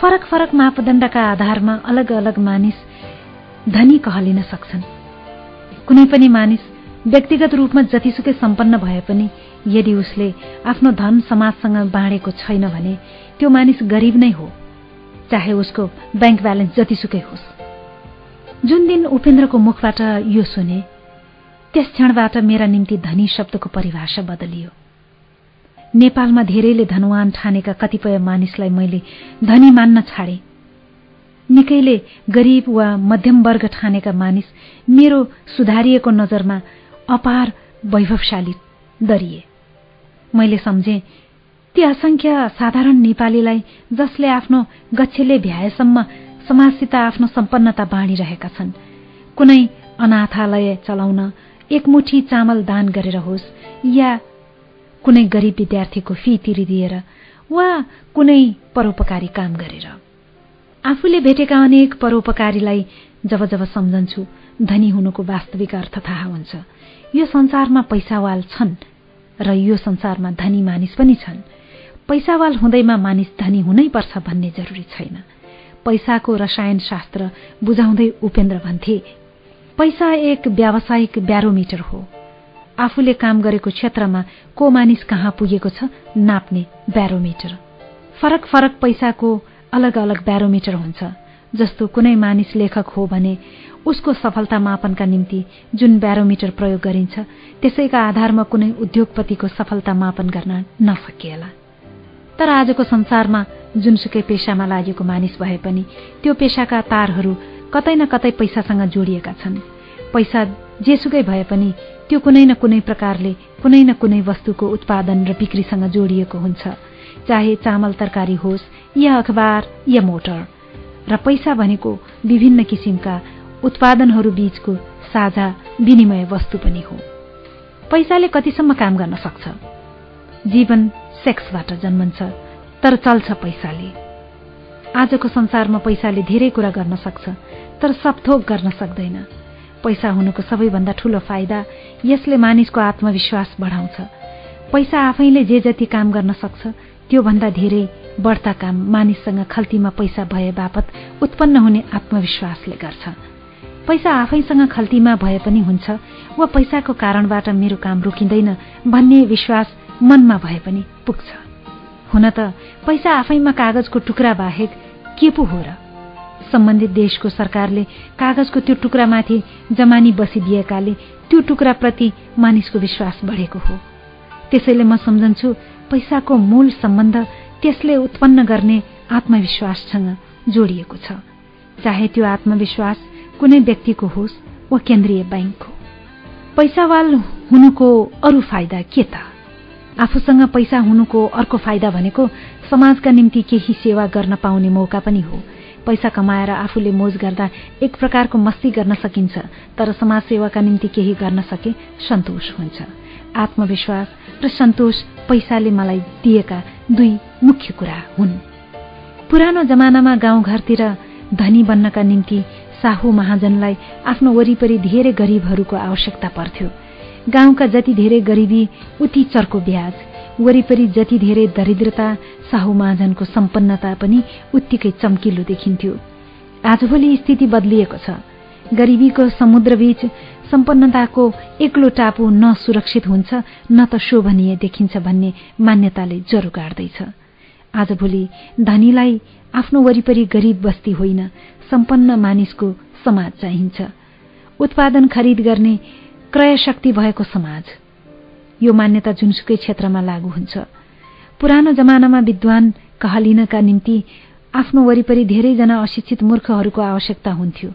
फरक फरक मापदण्डका आधारमा अलग अलग मानिस धनी कहलिन सक्छन्। कुनै पनि मानिस व्यक्तिगत रूपमा जतिसुकै सम्पन्न भए पनि यदि उसले आफ्नो धन समाजसँग बाँडेको छैन भने त्यो मानिस गरिब नै हो। चाहे उसको ब्याङ्क ब्यालेन्स जतिसुकै होस्। जुन दिन उपेन्द्रको मुखबाट यो सुने त्यस क्षणबाट मेरा निम्ति धनी शब्दको परिभाषा बदलियो। नेपालमा धेरैले धनवान ठानेका कतिपय मानिसलाई मैले धनी मान्न छाडे। निकैले गरिब वा मध्यम वर्ग ठानेका मानिस मेरो सुधारिएको नजरमा अपार वैभवशाली दरिए। मैले सम्झे ती असंख्य साधारण नेपालीलाई जसले आफ्नो गच्छेले भ्याएसम्म समाजसित आफ्नो सम्पन्नता बाँडिरहेका छन् कुनै अनाथालय चलाउन एकमुठी चामल दान गरेर होस् या कुनै गरिब विद्यार्थीको फी तिरिदिएर वा कुनै परोपकारी काम गरेर। आफूले भेटेका अनेक परोपकारीलाई जब जब सम्झन्छु धनी हुनुको वास्तविक अर्थ थाहा हुन्छ। यो संसारमा पैसावाल छन्। र यो संसारमा धनी मानिस पनि छन्। पैसावाल हुँदैमा मानिस धनी हुनै पर्छ भन्ने जरुरी छैन। पैसाको रसायन शास्त्र बुझाउँदै उपेन्द्र भन्थे पैसा एक व्यावसायिक ब्यारोमिटर हो। आफूले काम गरेको क्षेत्रमा को मानिस कहाँ पुगेको छ नाप्ने ब्यारोमिटर फरक फरक पैसाको अलग अलग ब्यारोमिटर हुन्छ जस्तो कुनै मानिस लेखक हो भने उसको सफलता मापनका निम्ति जुन ब्यारोमिटर प्रयोग गरिन्छ त्यसैका आधारमा कुनै उद्योगपतिको सफलता मापन गर्न नसकिएला। तर आजको संसारमा जुनसुकै पेसामा लागेको मानिस भए पनि त्यो पेसाका तारहरू कतै न कतै पैसासँग जोडिएका छन्। पैसा जेसुकै भए पनि त्यो कुनै न कुनै प्रकारले कुनै न कुनै वस्तुको उत्पादन र बिक्रीसँग जोडिएको हुन्छ चाहे चामल तरकारी होस् या अखबार या मोटर। र पैसा भनेको विभिन्न किसिमका उत्पादनहरू बीचको साझा विनिमय वस्तु पनि हो। पैसाले कतिसम्म काम गर्न सक्छ? जीवन सेक्सबाट जन्मन्छ तर चल्छ पैसाले। आजको संसारमा पैसाले धेरै कुरा गर्न सक्छ तर सबथोक गर्न सक्दैन। पैसा हुनुको सबैभन्दा ठूलो फाइदा यसले मानिसको आत्मविश्वास बढाउँछ। पैसा आफैले जे जति काम गर्न सक्छ त्योभन्दा धेरै बढ्ता काम मानिससँग खल्तीमा पैसा भए बापत उत्पन्न हुने आत्मविश्वासले गर्छ। पैसा आफैसँग खल्तीमा भए पनि हुन्छ। वा पैसाको कारणबाट मेरो काम रोकिँदैन भन्ने विश्वास मनमा भए पनि पुग्छ। हुन त पैसा आफैमा कागजको टुक्रा बाहेक के पो हो र? सम्बन्धित देशको सरकारले कागजको त्यो टुक्रामाथि जमानी बसिदिएकाले त्यो टुक्राप्रति मानिसको विश्वास बढेको हो। त्यसैले म सम्झन्छु पैसाको मूल सम्बन्ध त्यसले उत्पन्न गर्ने आत्मविश्वाससँग जोडिएको छ। चाहे त्यो आत्मविश्वास कुनै व्यक्तिको होस् वा केन्द्रीय ब्याङ्कको पैसावाल हुनुको अरू फाइदा के त? आफूसँग पैसा हुनुको अर्को फाइदा भनेको समाजका निम्ति केही सेवा गर्न पाउने मौका पनि हो। पैसा कमाएर आफूले मोज गर्दा एक प्रकारको मस्ती गर्न सकिन्छ तर समाज सेवाका निम्ति केही गर्न सके सन्तोष हुन्छ। आत्मविश्वास र सन्तोष पैसाले मलाई दिएका दुई मुख्य कुरा हुन्। पुरानो जमानामा गाउँघरतिर धनी बन्नका निम्ति साहु महाजनलाई आफ्नो वरिपरि धेरै गरिबहरूको आवश्यकता पर्थ्यो। गाउँका जति धेरै गरिबी उति चर्को ब्याज। वरिपरि जति धेरै दरिद्रता साहु महाजनको सम्पन्नता पनि उत्तिकै चम्किलो देखिन्थ्यो। आजभोलि स्थिति बदलिएको छ। गरिबीको समुद्रबीच सम्पन्नताको एक्लो टापु न सुरक्षित हुन्छ न त शोभनीय देखिन्छ भन्ने मान्यताले जरो गाड्दैछ। आजभोलि धनीलाई आफ्नो वरिपरि गरिब बस्ती होइन सम्पन्न मानिसको समाज चाहिन्छ। उत्पादन खरिद गर्ने क्रय शक्ति भएको समाज। यो मान्यता जुनसुकै क्षेत्रमा लागू हुन्छ। पुरानो जमानामा विद्वान कहलिनका निम्ति आफ्नो वरिपरि धेरैजना अशिक्षित मूर्खहरूको आवश्यकता हुन्थ्यो।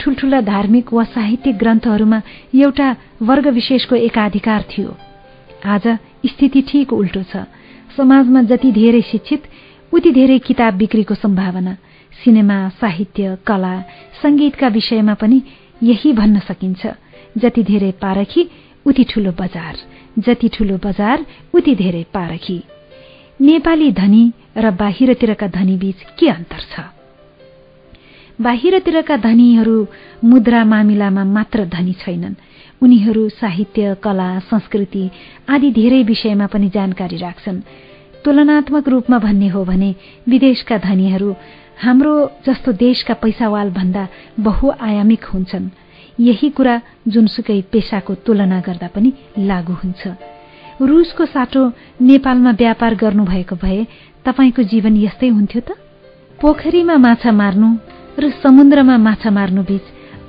ठूल्ठूला धार्मिक वा साहित्यिक ग्रन्थहरूमा एउटा वर्ग विशेषको एकाधिकार थियो। आज स्थिति ठिक उल्टो छ। समाजमा जति धेरै शिक्षित उति धेरै किताब बिक्रीको सम्भावना। सिनेमा साहित्य कला संगीतका विषयमा पनि यही भन्न सकिन्छ। जति धेरै पारखी उति ठूलो बजार। जति ठूलो बजार उति धेरै पारखी। नेपाली धनी र बाहिरतिरका धनी बीच के अन्तर छ? बाहिरतिरका धनीहरू मुद्रा मामिलामा मात्र धनी छैनन्। उनीहरू साहित्य कला संस्कृति आदि धेरै विषयमा पनि जानकारी राख्छन्। तुलनात्मक रूपमा भन्ने हो भने विदेशका धनीहरू हाम्रो जस्तो देशका पैसावाल भन्दा बहुआयामिक हुन्छन्। यही कुरा जुनसुकै पेसाको तुलना गर्दा पनि लागू हुन्छ। रूसको साटो नेपालमा व्यापार गर्नुभएको भए तपाईँको जीवन यस्तै हुन्थ्यो त? पोखरीमा माछा मार्नु र समुद्रमा माछा मार्नु बीच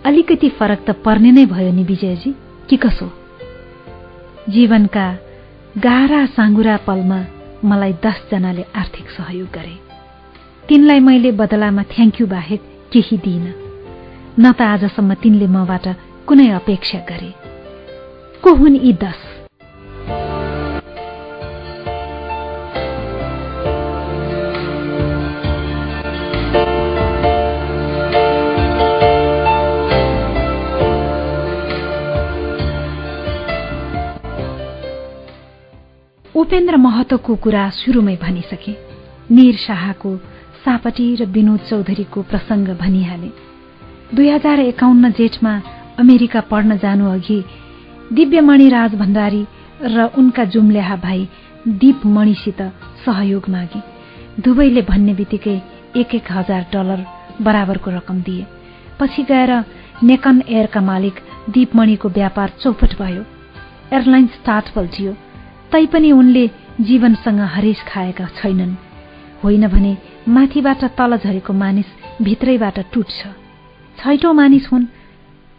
अलिकति फरक त पर्ने नै भयो नि विजयजी। कि कसो? जीवनका गाह्रा साँगुरा पलमा मलाई दसजनाले आर्थिक सहयोग गरे। तिनलाई मैले बदलामा थ्याङ्क्यू बाहेक केही दिइनँ। न त आजसम्म तिनले मबाट कुनै अपेक्षा गरे। को हुन् यी दश उपेन्द्र महतोको कुरा सुरुमै भनिसके। निर शाहको सापटी र विनोद चौधरीको प्रसंग भनिहाले। दुई हजार एकाउन्न जेठमा अमेरिका पढ्न जानु अघि दिव्यमणि राज भण्डारी र उनका जुम्ल्याहा भाइ दीपमणिसित सहयोग मागे। दुवैले भन्ने बित्तिकै एक एक हजार डलर बराबरको रकम दिए। पछि गएर नेकन एयरका मालिक दीपमणिको व्यापार चौपट भयो। एयरलाइन स्टार्ट पल्टियो तैपनि उनले जीवनसँग हरेस खाएका छैनन्। होइन भने माथिबाट तल झरेको मानिस भित्रैबाट टुट्छ। छैटौं मानिस हुन्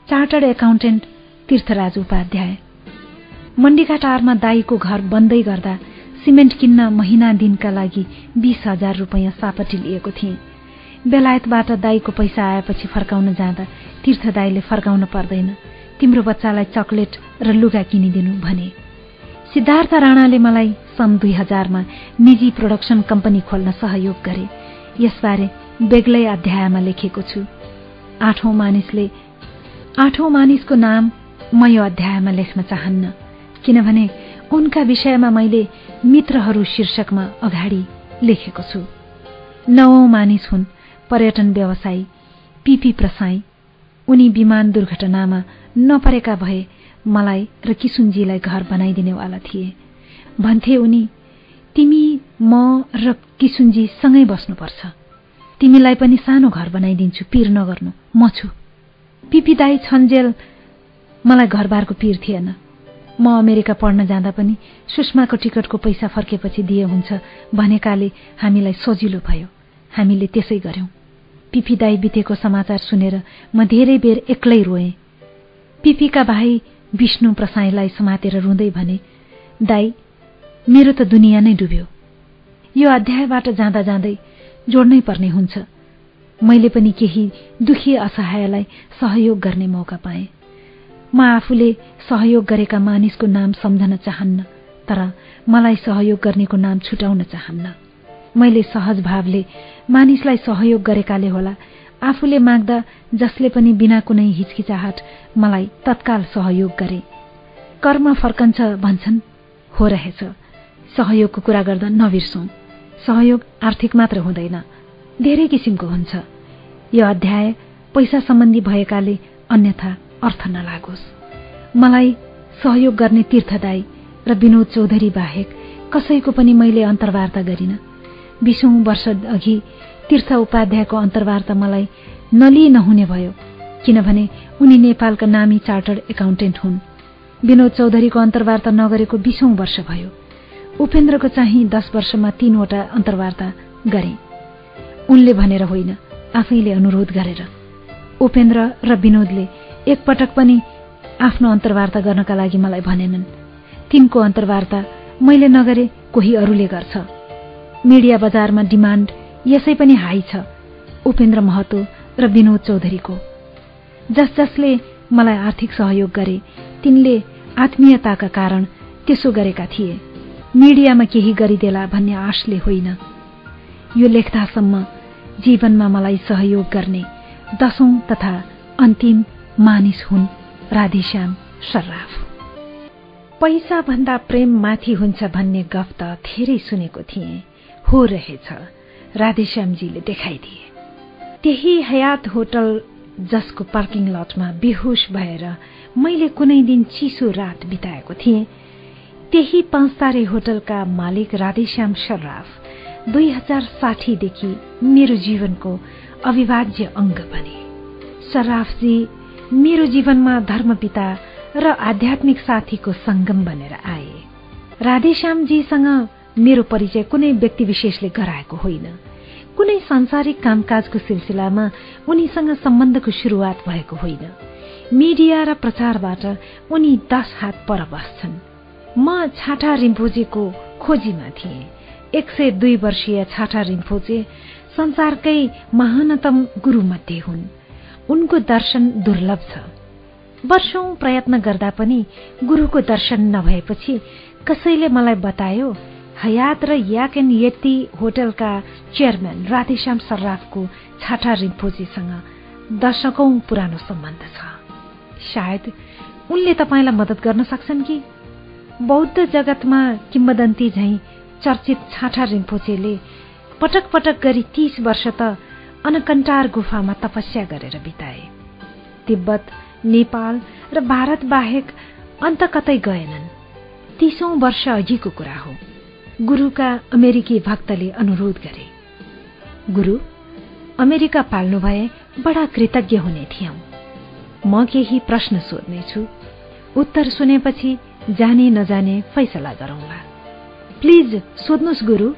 चार्टर्ड एकाउन्टेन्ट तीर्थराज उपाध्याय। मण्डीका टारमा दाईको घर बन्दै गर्दा सिमेन्ट किन्न महिना दिनका लागि बीस हजार रुपियाँ सापटी लिएको थिएँ। बेलायतबाट दाईको पैसा आएपछि फर्काउन जाँदा तीर्थ दाईले फर्काउन पर्दैन। तिम्रो बच्चालाई चकलेट र लुगा किनिदिनु भने। सिद्धार्थ राणाले मलाई सन् दुई हजारमा निजी प्रोडक्सन कम्पनी खोल्न सहयोग गरे। यसबारे बेग्लै अध्यायमा लेखेको छु। आठौं मानिसले आठौं मानिसको नाम म यो अध्यायमा लेख्न चाहन्न किनभने उनका विषयमा मैले मित्रहरू शीर्षकमा अगाडि लेखेको छु। नवौं मानिस हुन् पर्यटन व्यवसायी पिपी प्रसाई। उनी विमान दुर्घटनामा नपरेका भए मलाई र किसुनजीलाई घर बनाइदिनेवाला थिए। भन्थे उनी तिमी म र किसुनजी सँगै बस्नुपर्छ। तिमीलाई पनि सानो घर बनाइदिन्छु पिर नगर्नु। म छु। पिपिदाई छन्जेल मलाई घरबारको पिर थिएन। म अमेरिका पढ्न जाँदा पनि सुषमाको टिकटको पैसा फर्केपछि दिए हुन्छ भनेकाले हामीलाई सजिलो भयो। हामीले त्यसै गर्यौं पिपी बितेको समाचार सुनेर म धेरै बेर एक्लै रोएँ। पिपीका भाइ विष्णु प्रसाईलाई समातेर रुँदै भने दाई मेरो त दुनियाँ नै डुब्यो। यो अध्यायबाट जाँदा जाँदै जोड्नै पर्ने हुन्छ। मैले पनि केही दुखी असहायलाई सहयोग गर्ने मौका पाएँ। म आफूले सहयोग गरेका मानिसको नाम सम्झन चाहन्न तर मलाई सहयोग गर्नेको नाम छुटाउन चाहन्न। मैले सहज भावले मानिसलाई सहयोग गरेकाले होला। आफूले माग्दा जसले पनि बिना कुनै हिचकिचाहट मलाई तत्काल सहयोग गरे। कर्म फर्कन्छ भन्छन् हो रहेछ। सहयोगको कुरा गर्दा नबिर्सौं। सहयोग आर्थिक मात्र हुँदैन। धेरै किसिमको हुन्छ। यो अध्याय पैसा सम्बन्धी भएकाले अन्यथा अर्थ नलागोस्। मलाई सहयोग गर्ने तीर्थदाई र विनोद चौधरी बाहेक कसैको पनि मैले अन्तर्वार्ता गरिन। बिसौं वर्ष अघि तीर्थ उपाध्यायको अन्तर्वार्ता मलाई नलिई नहुने भयो किनभने उनी नेपालका नामी चार्टर्ड एकाउन्टेन्ट हुन्। विनोद चौधरीको अन्तर्वार्ता नगरेको बिसौं वर्ष भयो। उपेन्द्रको चाहिँ दश वर्षमा तीनवटा अन्तर्वार्ता गरे। उनले भनेर होइन आफैले अनुरोध गरेर। उपेन्द्र र विनोदले एकपटक पनि आफ्नो अन्तर्वार्ता गर्नका लागि मलाई भनेनन्। तिनको अन्तर्वार्ता मैले नगरे कोही अरूले गर्छ। मिडिया बजारमा डिमान्ड यसै पनि हाई छ उपेन्द्र महतो र विनोद चौधरीको। जस जसले मलाई आर्थिक सहयोग गरे तिनले आत्मीयताका कारण त्यसो गरेका थिए। मिडियामा केही गरिदेला भन्ने आशले होइन। यो लेख्दासम्म जीवनमा मलाई सहयोग गर्ने दशौं तथा अन्तिम मानिस हुन् राधेश्याम सर्राफ। पैसा भन्दा प्रेम माथि हुन्छ भन्ने गफ त धेरै सुनेको थिएँ। हो रहेछ राधेश्यामजीले देखाइदिए। त्यही हयात होटल जसको पार्किङ लटमा बेहोस भएर मैले कुनै दिन चिसो रात बिताएको थिएँ। त्यही पाँचतारे होटलका मालिक राधेश्याम सर्राफ दुई हजार साठीदेखि मेरो जीवनको अविभाज्य अङ्ग बने। सर्राफजी मेरो जीवनमा धर्मपिता र आध्यात्मिक साथीको संगम बनेर आए। राधेश्यामजीसँग मेरो परिचय कुनै व्यक्ति विशेषले गराएको होइन। कुनै सांसारिक कामकाजको सिलसिलामा उनीसँग सम्बन्धको शुरूआत भएको होइन। मिडिया र प्रचारबाट उनी दश हात पर बस्छन्। म छाटा रिम्फोजेको खोजीमा थिएँ। एक सय दुई वर्षीय छाटा रिम्फोजे संसारकै महानतम गुरुमध्ये हुन्। उनको दर्शन दुर्लभ छ। वर्षौं प्रयत्न गर्दा पनि गुरुको दर्शन नभएपछि कसैले मलाई बतायो हयात र याक एन्ड यति होटलका चेयरम्यान राधेश्याम सर्राफको छाटा रिम्फोजीसँग दशकौं पुरानो सम्बन्ध छ। सायद उनले तपाईँलाई मदत गर्न सक्छन् कि? बौद्ध जगतमा किम्बदन्ती झैं चर्चित छाटा रिम्फोचेले पटक पटक गरी तीस वर्ष त अनकन्टार गुफामा तपस्या गरेर बिताए। तिब्बत नेपाल र भारत बाहेक अन्त कतै गएनन्। तीसौं वर्ष अघिको कुरा हो। गुरुका अमेरिकी भक्तले अनुरोध गरे। गुरु अमेरिका पाल्नु भए बडा कृतज्ञ हुने थियौं। म केही प्रश्न सोध्नेछु। उत्तर सुनेपछि जाने नजाने फैसला गरौंला। प्लिज सोध्नुहोस् गुरु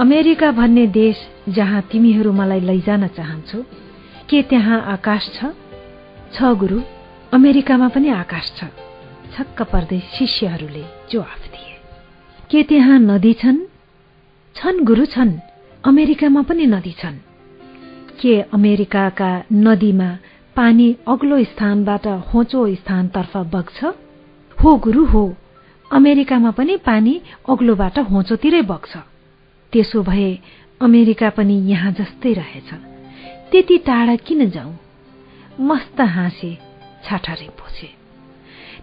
अमेरिका भन्ने देश जहाँ तिमीहरू मलाई लैजान चाहन्छौ के त्यहाँ आकाश छ? छ गुरु अमेरिकामा पनि आकाश छ। छक्क पर्दै शिष्यहरूले जवाफ दिए। के त्यहाँ नदी छन्? छन् गुरु छन् अमेरिकामा पनि नदी छन्। के अमेरिकाका नदीमा पानी अग्लो स्थानबाट होचो स्थानतर्फ बग्छ? हो गुरु हो। अमेरिकामा पनि पानी अग्लोबाट होचोतिरै बग्छ। त्यसो भए अमेरिका पनि यहाँ जस्तै रहेछ। त्यति टाढा किन जाउँ? मस्त हाँसे छाठा रिम्पोछे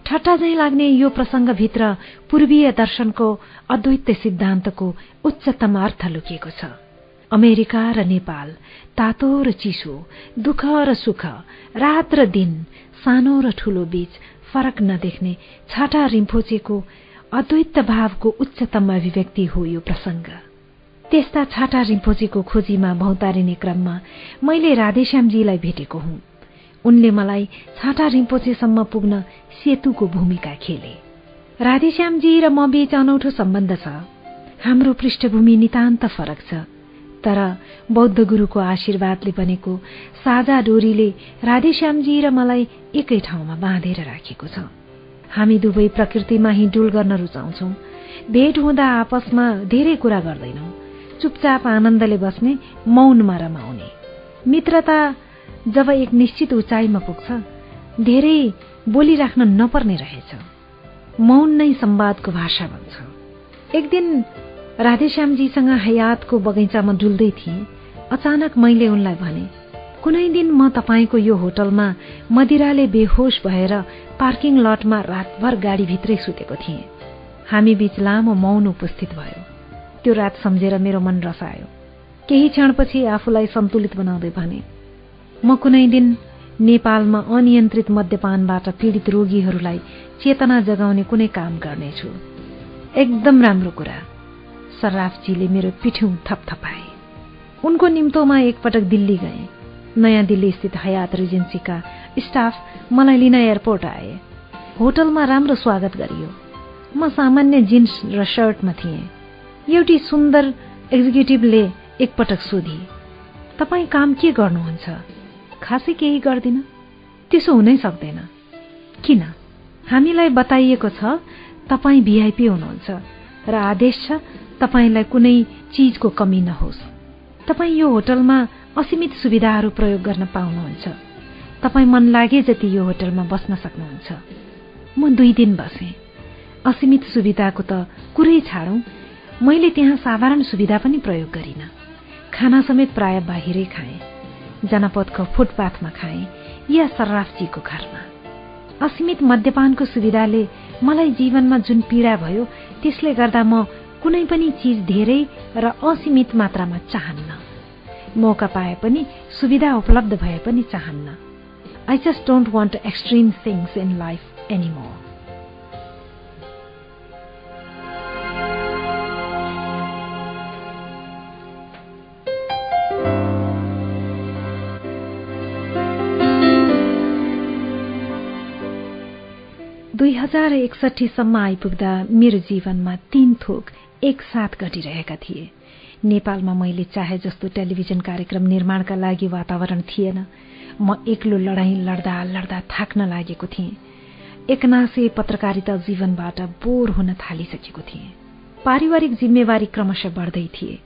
ठट्टा लाग्ने यो प्रसंगभित्र पूर्वीय दर्शनको अद्वैत सिद्धान्तको उच्चतम अर्थ लुकिएको छ। अमेरिका र नेपाल तातो र चिसो दुःख र सुख रात र दिन सानो र ठूलो बीच फरक नदेख्ने छाटा रिम्फोचेको अद्वैत भावको उच्चतम अभिव्यक्ति हो यो प्रसंग त्यस्ता छाटा रिम्पोजीको खोजीमा भौतारिने क्रममा मैले राधेश्यामजीलाई भेटेको हुँ। उनले मलाई छाटा रिम्पोचेसम्म पुग्न सेतुको भूमिका खेले। राधेश्यामजी र म बीच अनौठो सम्बन्ध छ। हाम्रो पृष्ठभूमि नितान्त फरक छ। तर बौद्ध गुरूको आशीर्वादले बनेको साझा डोरीले राधेश्यामजी र मलाई एकै ठाउँमा बाँधेर राखेको छ। हामी दुवै प्रकृतिमा हिँडुल गर्न रुचाउँछौ। भेट हुँदा आपसमा धेरै कुरा गर्दैनौ। चुपचाप आनन्दले बस्ने मौनमा रमाउने। मित्रता जब एक निश्चित उचाइमा पुग्छ धेरै बोलिराख्न नपर्ने रहेछ। मौन नै सम्वादको भाषा बन्छ। एक दिन राधेश्यामजीसँग हयातको बगैँचामा डुल्दै थिएँ। अचानक मैले उनलाई भने कुनै दिन म तपाईँको यो होटलमा मदिराले बेहोस भएर पार्किङ लटमा रातभर गाडीभित्रै सुतेको थिएँ। हामी बीच लामो मौन उपस्थित भयो। त्यो रात सम्झेर मेरो मन रसायो। केही क्षणपछि आफूलाई सन्तुलित बनाउँदै भने म कुनै दिन नेपालमा अनियन्त्रित मद्यपानबाट पीडित रोगीहरूलाई चेतना जगाउने कुनै काम गर्नेछु। एकदम राम्रो कुरा। सर्राफजीले मेरो पिठ्यौँ थपथपाए उनको निम्तोमा एकपटक दिल्ली गए। नयाँ दिल्ली स्थित हयात रिजेन्सीका स्टाफ मलाई लिन एयरपोर्ट आए। होटलमा राम्रो स्वागत गरियो। म सामान्य जिन्स र सर्टमा थिएँ। एउटी सुन्दर एक्जिक्युटिभले एकपटक सोधी तपाईँ काम के गर्नुहुन्छ? खासै केही गर्दिन? त्यसो हुनै सक्दैन। किन? हामीलाई बताइएको छ तपाईँ भिआइपी हुनुहुन्छ र आदेश छ तपाईँलाई कुनै चिजको कमी नहोस्। तपाईँ यो होटलमा असीमित सुविधाहरू प्रयोग गर्न पाउनुहुन्छ। तपाईँ मन लागे जति यो होटलमा बस्न सक्नुहुन्छ। म दुई दिन बसेँ। असीमित सुविधाको त कुरै छाडौँ। मैले त्यहाँ साधारण सुविधा पनि प्रयोग गरिन। खाना समेत प्राय बाहिरै खाएँ। जनपदको फुटपाथमा खाएँ या सर्राफजीको घरमा। असीमित मद्यपानको सुविधाले मलाई जीवनमा जुन पीडा भयो त्यसले गर्दा म कुनै पनि चिज धेरै र असीमित मात्रामा चाहन्न। मौका पाए पनि सुविधा उपलब्ध भए पनि चाहन्न। I just don't want extreme things in life anymore दुई हजार एकसठीसम्म आइपुग्दा मेरो जीवनमा तीन थोक एकसाथ घटिरहेका थिए। नेपालमा मैले चाहे जस्तो टेलिभिजन कार्यक्रम निर्माणका लागि वातावरण थिएन। म एक्लो लडाईँ लड्दा लड्दा थाक्न लागेको थिएँ। एकनासे पत्रकारिता जीवनबाट बोर हुन थालिसकेको थिएँ। पारिवारिक जिम्मेवारी क्रमशः बढ्दै थिए।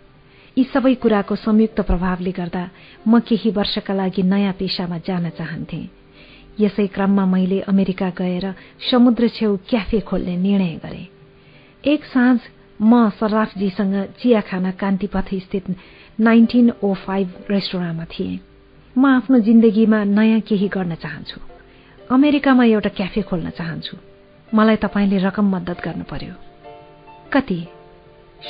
यी सबै कुराको संयुक्त प्रभावले गर्दा म केही वर्षका लागि नयाँ पेशामा जान चाहन्थेँ। यसै क्रममा मैले अमेरिका गएर समुद्र छेउ क्याफे खोल्ने निर्णय गरे। एक साँझ म सर्राफजीसँग चिया खाना कान्तिपथ स्थित नाइन्टिन ओ फाइभ रेस्टुराँमा थिएँ। म आफ्नो जिन्दगीमा नयाँ केही गर्न चाहन्छु। अमेरिकामा एउटा क्याफे खोल्न चाहन्छु। मलाई तपाईँले रकम मद्दत गर्नु पर्यो कति?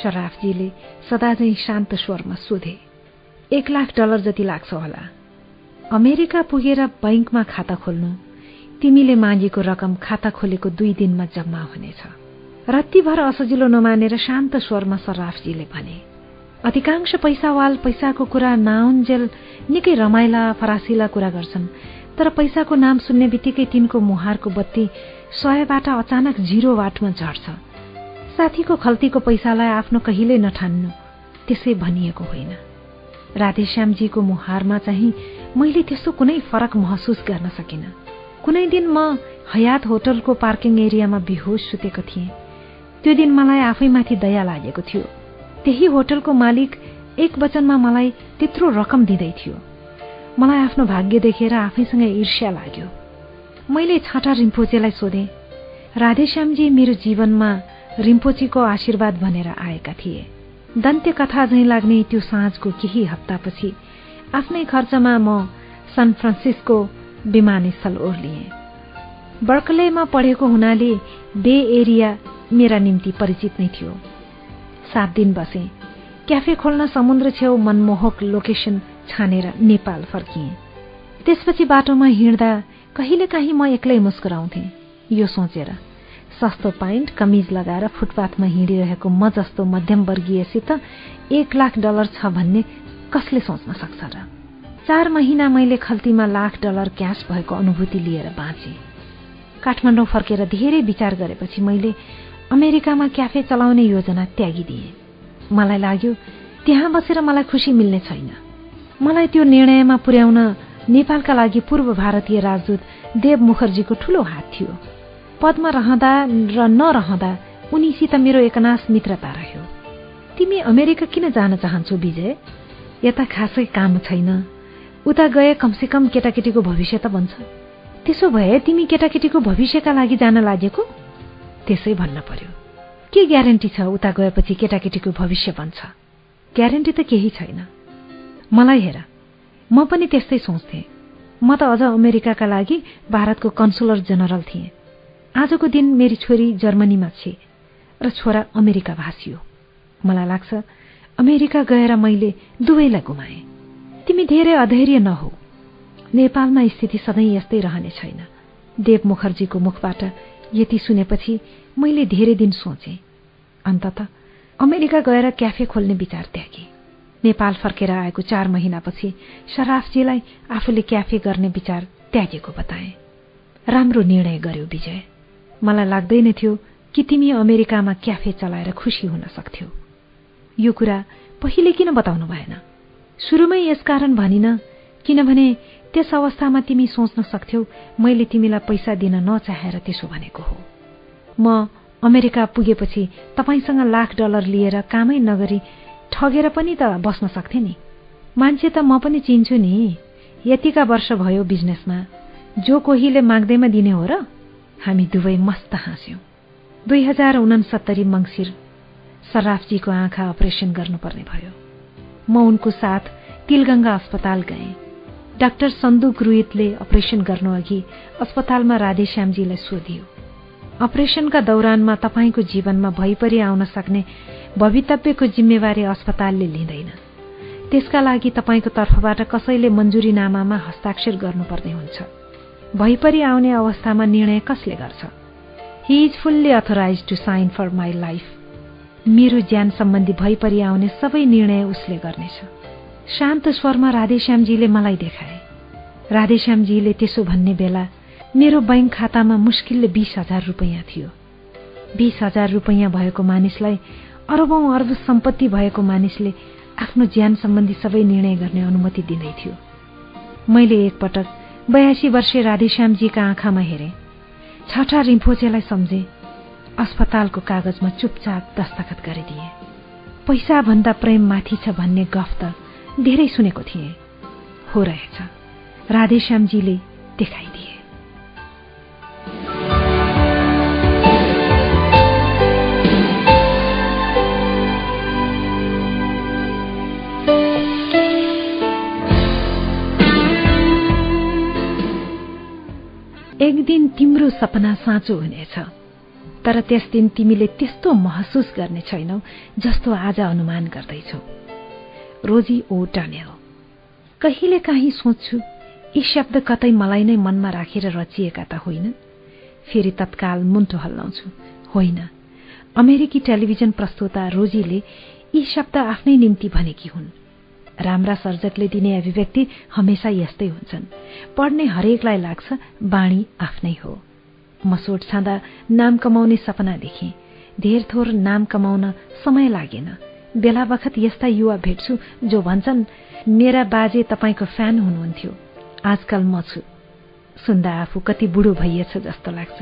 सराफजीले सदाझै शान्त स्वरमा सोधे। एक लाख डलर जति लाग्छ होला। अमेरिका पुगेर बैंकमा खाता खोल्नु तिमीले मागेको रकम खाता खोलेको दुई दिनमा जम्मा हुनेछ। रत्तीभर असजिलो नमानेर शान्त स्वरमा सर्राफजीले भने अधिकांश पैसावाल पैसाको कुरा नाउन्जेल निकै रमाइला फरासिला कुरा गर्छन् तर पैसाको नाम सुन्ने बित्तिकै तिनको मुहारको बत्ती सयबाट अचानक जिरो वाटमा झर्छ। साथीको खल्तीको पैसालाई आफ्नो कहिल्यै नठान्नु त्यसै भनिएको होइन। राधेश्यामजीको मुहारमा चाहिँ मैले त्यस्तो कुनै फरक महसुस गर्न सकिन। कुनै दिन म हयात होटलको पार्किङ एरियामा बेहोस सुतेको थिएँ। त्यो दिन मलाई आफैमाथि दया लागेको थियो। त्यही होटलको मालिक एक वचनमा मलाई त्यत्रो रकम दिँदै थियो। मलाई आफ्नो भाग्य देखेर आफैसँग ईर्ष्या लाग्यो। मैले छाटा रिम्पोचेलाई सोधेँ राधेश्यामजी मेरो जीवनमा रिम्पोचीको आशीर्वाद भनेर आएका थिए। दन्त्य कथा झैँ लाग्ने त्यो साँझको केही हप्तापछि आफ्नै खर्चमा म सान फ्रान्सिस्को विमानस्थल ओर्लिएँ। बर्कलेमा पढेको हुनाले बे एरिया मेरा निम्ति परिचित नै थियो। सात दिन बसे। क्याफे खोल्न समुद्र छेउ मनमोहक लोकेसन छानेर नेपाल फर्किएँ। त्यसपछि बाटोमा हिँड्दा कहिलेकाहीँ म एक्लै मुस्कुराउँथे। यो सोचेर सस्तो पाइन्ट कमिज लगाएर फुटपाथमा हिँडिरहेको म जस्तो मध्यमवर्गीयसित एक लाख डलर छ भन्ने कसले सोच्न सक्छ र? चार महिना मैले खल्तीमा लाख डलर क्यास भएको अनुभूति लिएर बाँचे। काठमाडौँ फर्केर धेरै विचार गरेपछि मैले अमेरिकामा क्याफे चलाउने योजना त्यागिदिए। मलाई लाग्यो त्यहाँ बसेर मलाई खुसी मिल्ने छैन। मलाई त्यो निर्णयमा पुर्याउन नेपालका लागि पूर्व भारतीय राजदूत देव मुखर्जीको ठूलो हात थियो। पदमा रहँदा र नरहँदा उनीसित मेरो एकनाश मित्रता रह्यो। तिमी अमेरिका किन जान चाहन्छौ विजय? यता खासै काम छैन। उता गए कमसेकम केटाकेटीको भविष्य त बन्छ। त्यसो भए तिमी केटाकेटीको भविष्यका लागि जान लागेको? त्यसै भन्न पर्यो। के ग्यारेन्टी छ उता गएपछि केटाकेटीको भविष्य बन्छ? ग्यारेन्टी त केही छैन। मलाई हेर म पनि त्यस्तै सोच्थेँ। म त अझ अमेरिकाका लागि भारतको कन्सुलर जेनरल थिएँ। आजको दिन मेरी छोरी जर्मनीमा छे र छोरा अमेरिका भाषी हो। मलाई लाग्छ अमेरिका गएर मैले दुवैलाई गुमाएँ। तिमी धेरै अधैर्य नहौ। नेपालमा स्थिति सधैँ यस्तै रहने छैन। देव मुखर्जीको मुखबाट यति सुनेपछि मैले धेरै दिन सोचे। अन्तत अमेरिका गएर क्याफे खोल्ने विचार त्यागे। नेपाल फर्केर आएको चार महिनापछि सराफजीलाई आफूले क्याफे गर्ने विचार त्यागेको बताए। राम्रो निर्णय गर्यो विजय। मलाई लाग्दैन थियो कि तिमी अमेरिकामा क्याफे चलाएर खुसी हुन सक्थ्यौ। यो कुरा पहिले किन बताउनु भएन? सुरुमै यसकारण भनिन किनभने त्यस अवस्थामा तिमी सोच्न सक्थ्यौ मैले तिमीलाई पैसा दिन नचाहेर त्यसो भनेको हो। म अमेरिका पुगेपछि तपाईँसँग लाख डलर लिएर कामै नगरी ठगेर पनि त बस्न सक्थे नि। मान्छे त म पनि चिन्छु नि। यतिका वर्ष भयो बिजनेसमा। जो कोहीले माग्दैमा दिने हो र हामी दुवै मस्त हाँस्यौं। दुई हजार उनसत्तरी मङ्सिर सराफजीको आँखा अपरेसन गर्नुपर्ने भयो। म उनको साथ तिलगंगा अस्पताल गएँ। डाक्टर सन्दुक रुइतले अपरेसन गर्नुअघि अस्पतालमा राधेश्यामजीलाई सोधियो। अपरेसनका दौरानमा तपाईँको जीवनमा भइपरि आउन सक्ने भवितव्यको जिम्मेवारी अस्पतालले लिँदैन। त्यसका लागि तपाईँको तर्फबाट कसैले मञ्जुरीनामामा हस्ताक्षर गर्नुपर्ने हुन्छ। भइपरि आउने अवस्थामा निर्णय कसले गर्छ? He is fully authorize to sign for my life मेरो ज्यान सम्बन्धी भइपरि आउने सबै निर्णय उसले गर्नेछ। शान्त स्वरमा राधेश्यामजीले मलाई देखाए। राधेश्यामजीले त्यसो भन्ने बेला मेरो बैंक खातामा मुस्किलले बिस हजार रुपियाँ थियो। बिस हजार रुपियाँ भएको मानिसलाई अरबौं अर्ब सम्पत्ति भएको मानिसले आफ्नो ज्यान सम्बन्धी सबै निर्णय गर्ने अनुमति दिँदै मैले एकपटक बयासी वर्षीय राधेश्यामजीका आँखामा हेरे। छठा रिम्फोचेलाई सम्झे। अस्पतालको कागजमा चुपचाप दस्तखत गरिदिए। पैसा भन्दा प्रेम माथि छ भन्ने गफ त धेरै सुनेको थिएँ। हो रहेछ। राधेश्यामजीले देखाइदिए। एक दिन तिम्रो सपना साँचो हुनेछ तर त्यस दिन तिमीले त्यस्तो महसुस गर्ने छैनौ जस्तो आज अनुमान गर्दैछौ। रोजी ओ टनेल। कहिले काहीँ सोच्छु यी शब्द कतै मलाई नै मनमा राखेर रचिएका त होइन फेरि तत्काल मुन्टो हल्लाउँछु। होइन अमेरिकी टेलिभिजन प्रस्तोता रोजीले यी शब्द आफ्नै निम्ति भनेकी हुन्। राम्रा सर्जकले दिने अभिव्यक्ति हमेसा यस्तै हुन्छन्। पढ्ने हरेकलाई लाग्छ बाणी आफ्नै हो। म सोट छाँदा नाम कमाउने सपना देखेँ। धेर थोर नाम कमाउन समय लागेन। बेला बखत यस्ता युवा भेट्छु जो भन्छन् मेरा बाजे तपाईँको फ्यान हुनुहुन्थ्यो। आजकल म छु। सुन्दा आफू कति बुढो भइएछ जस्तो लाग्छ।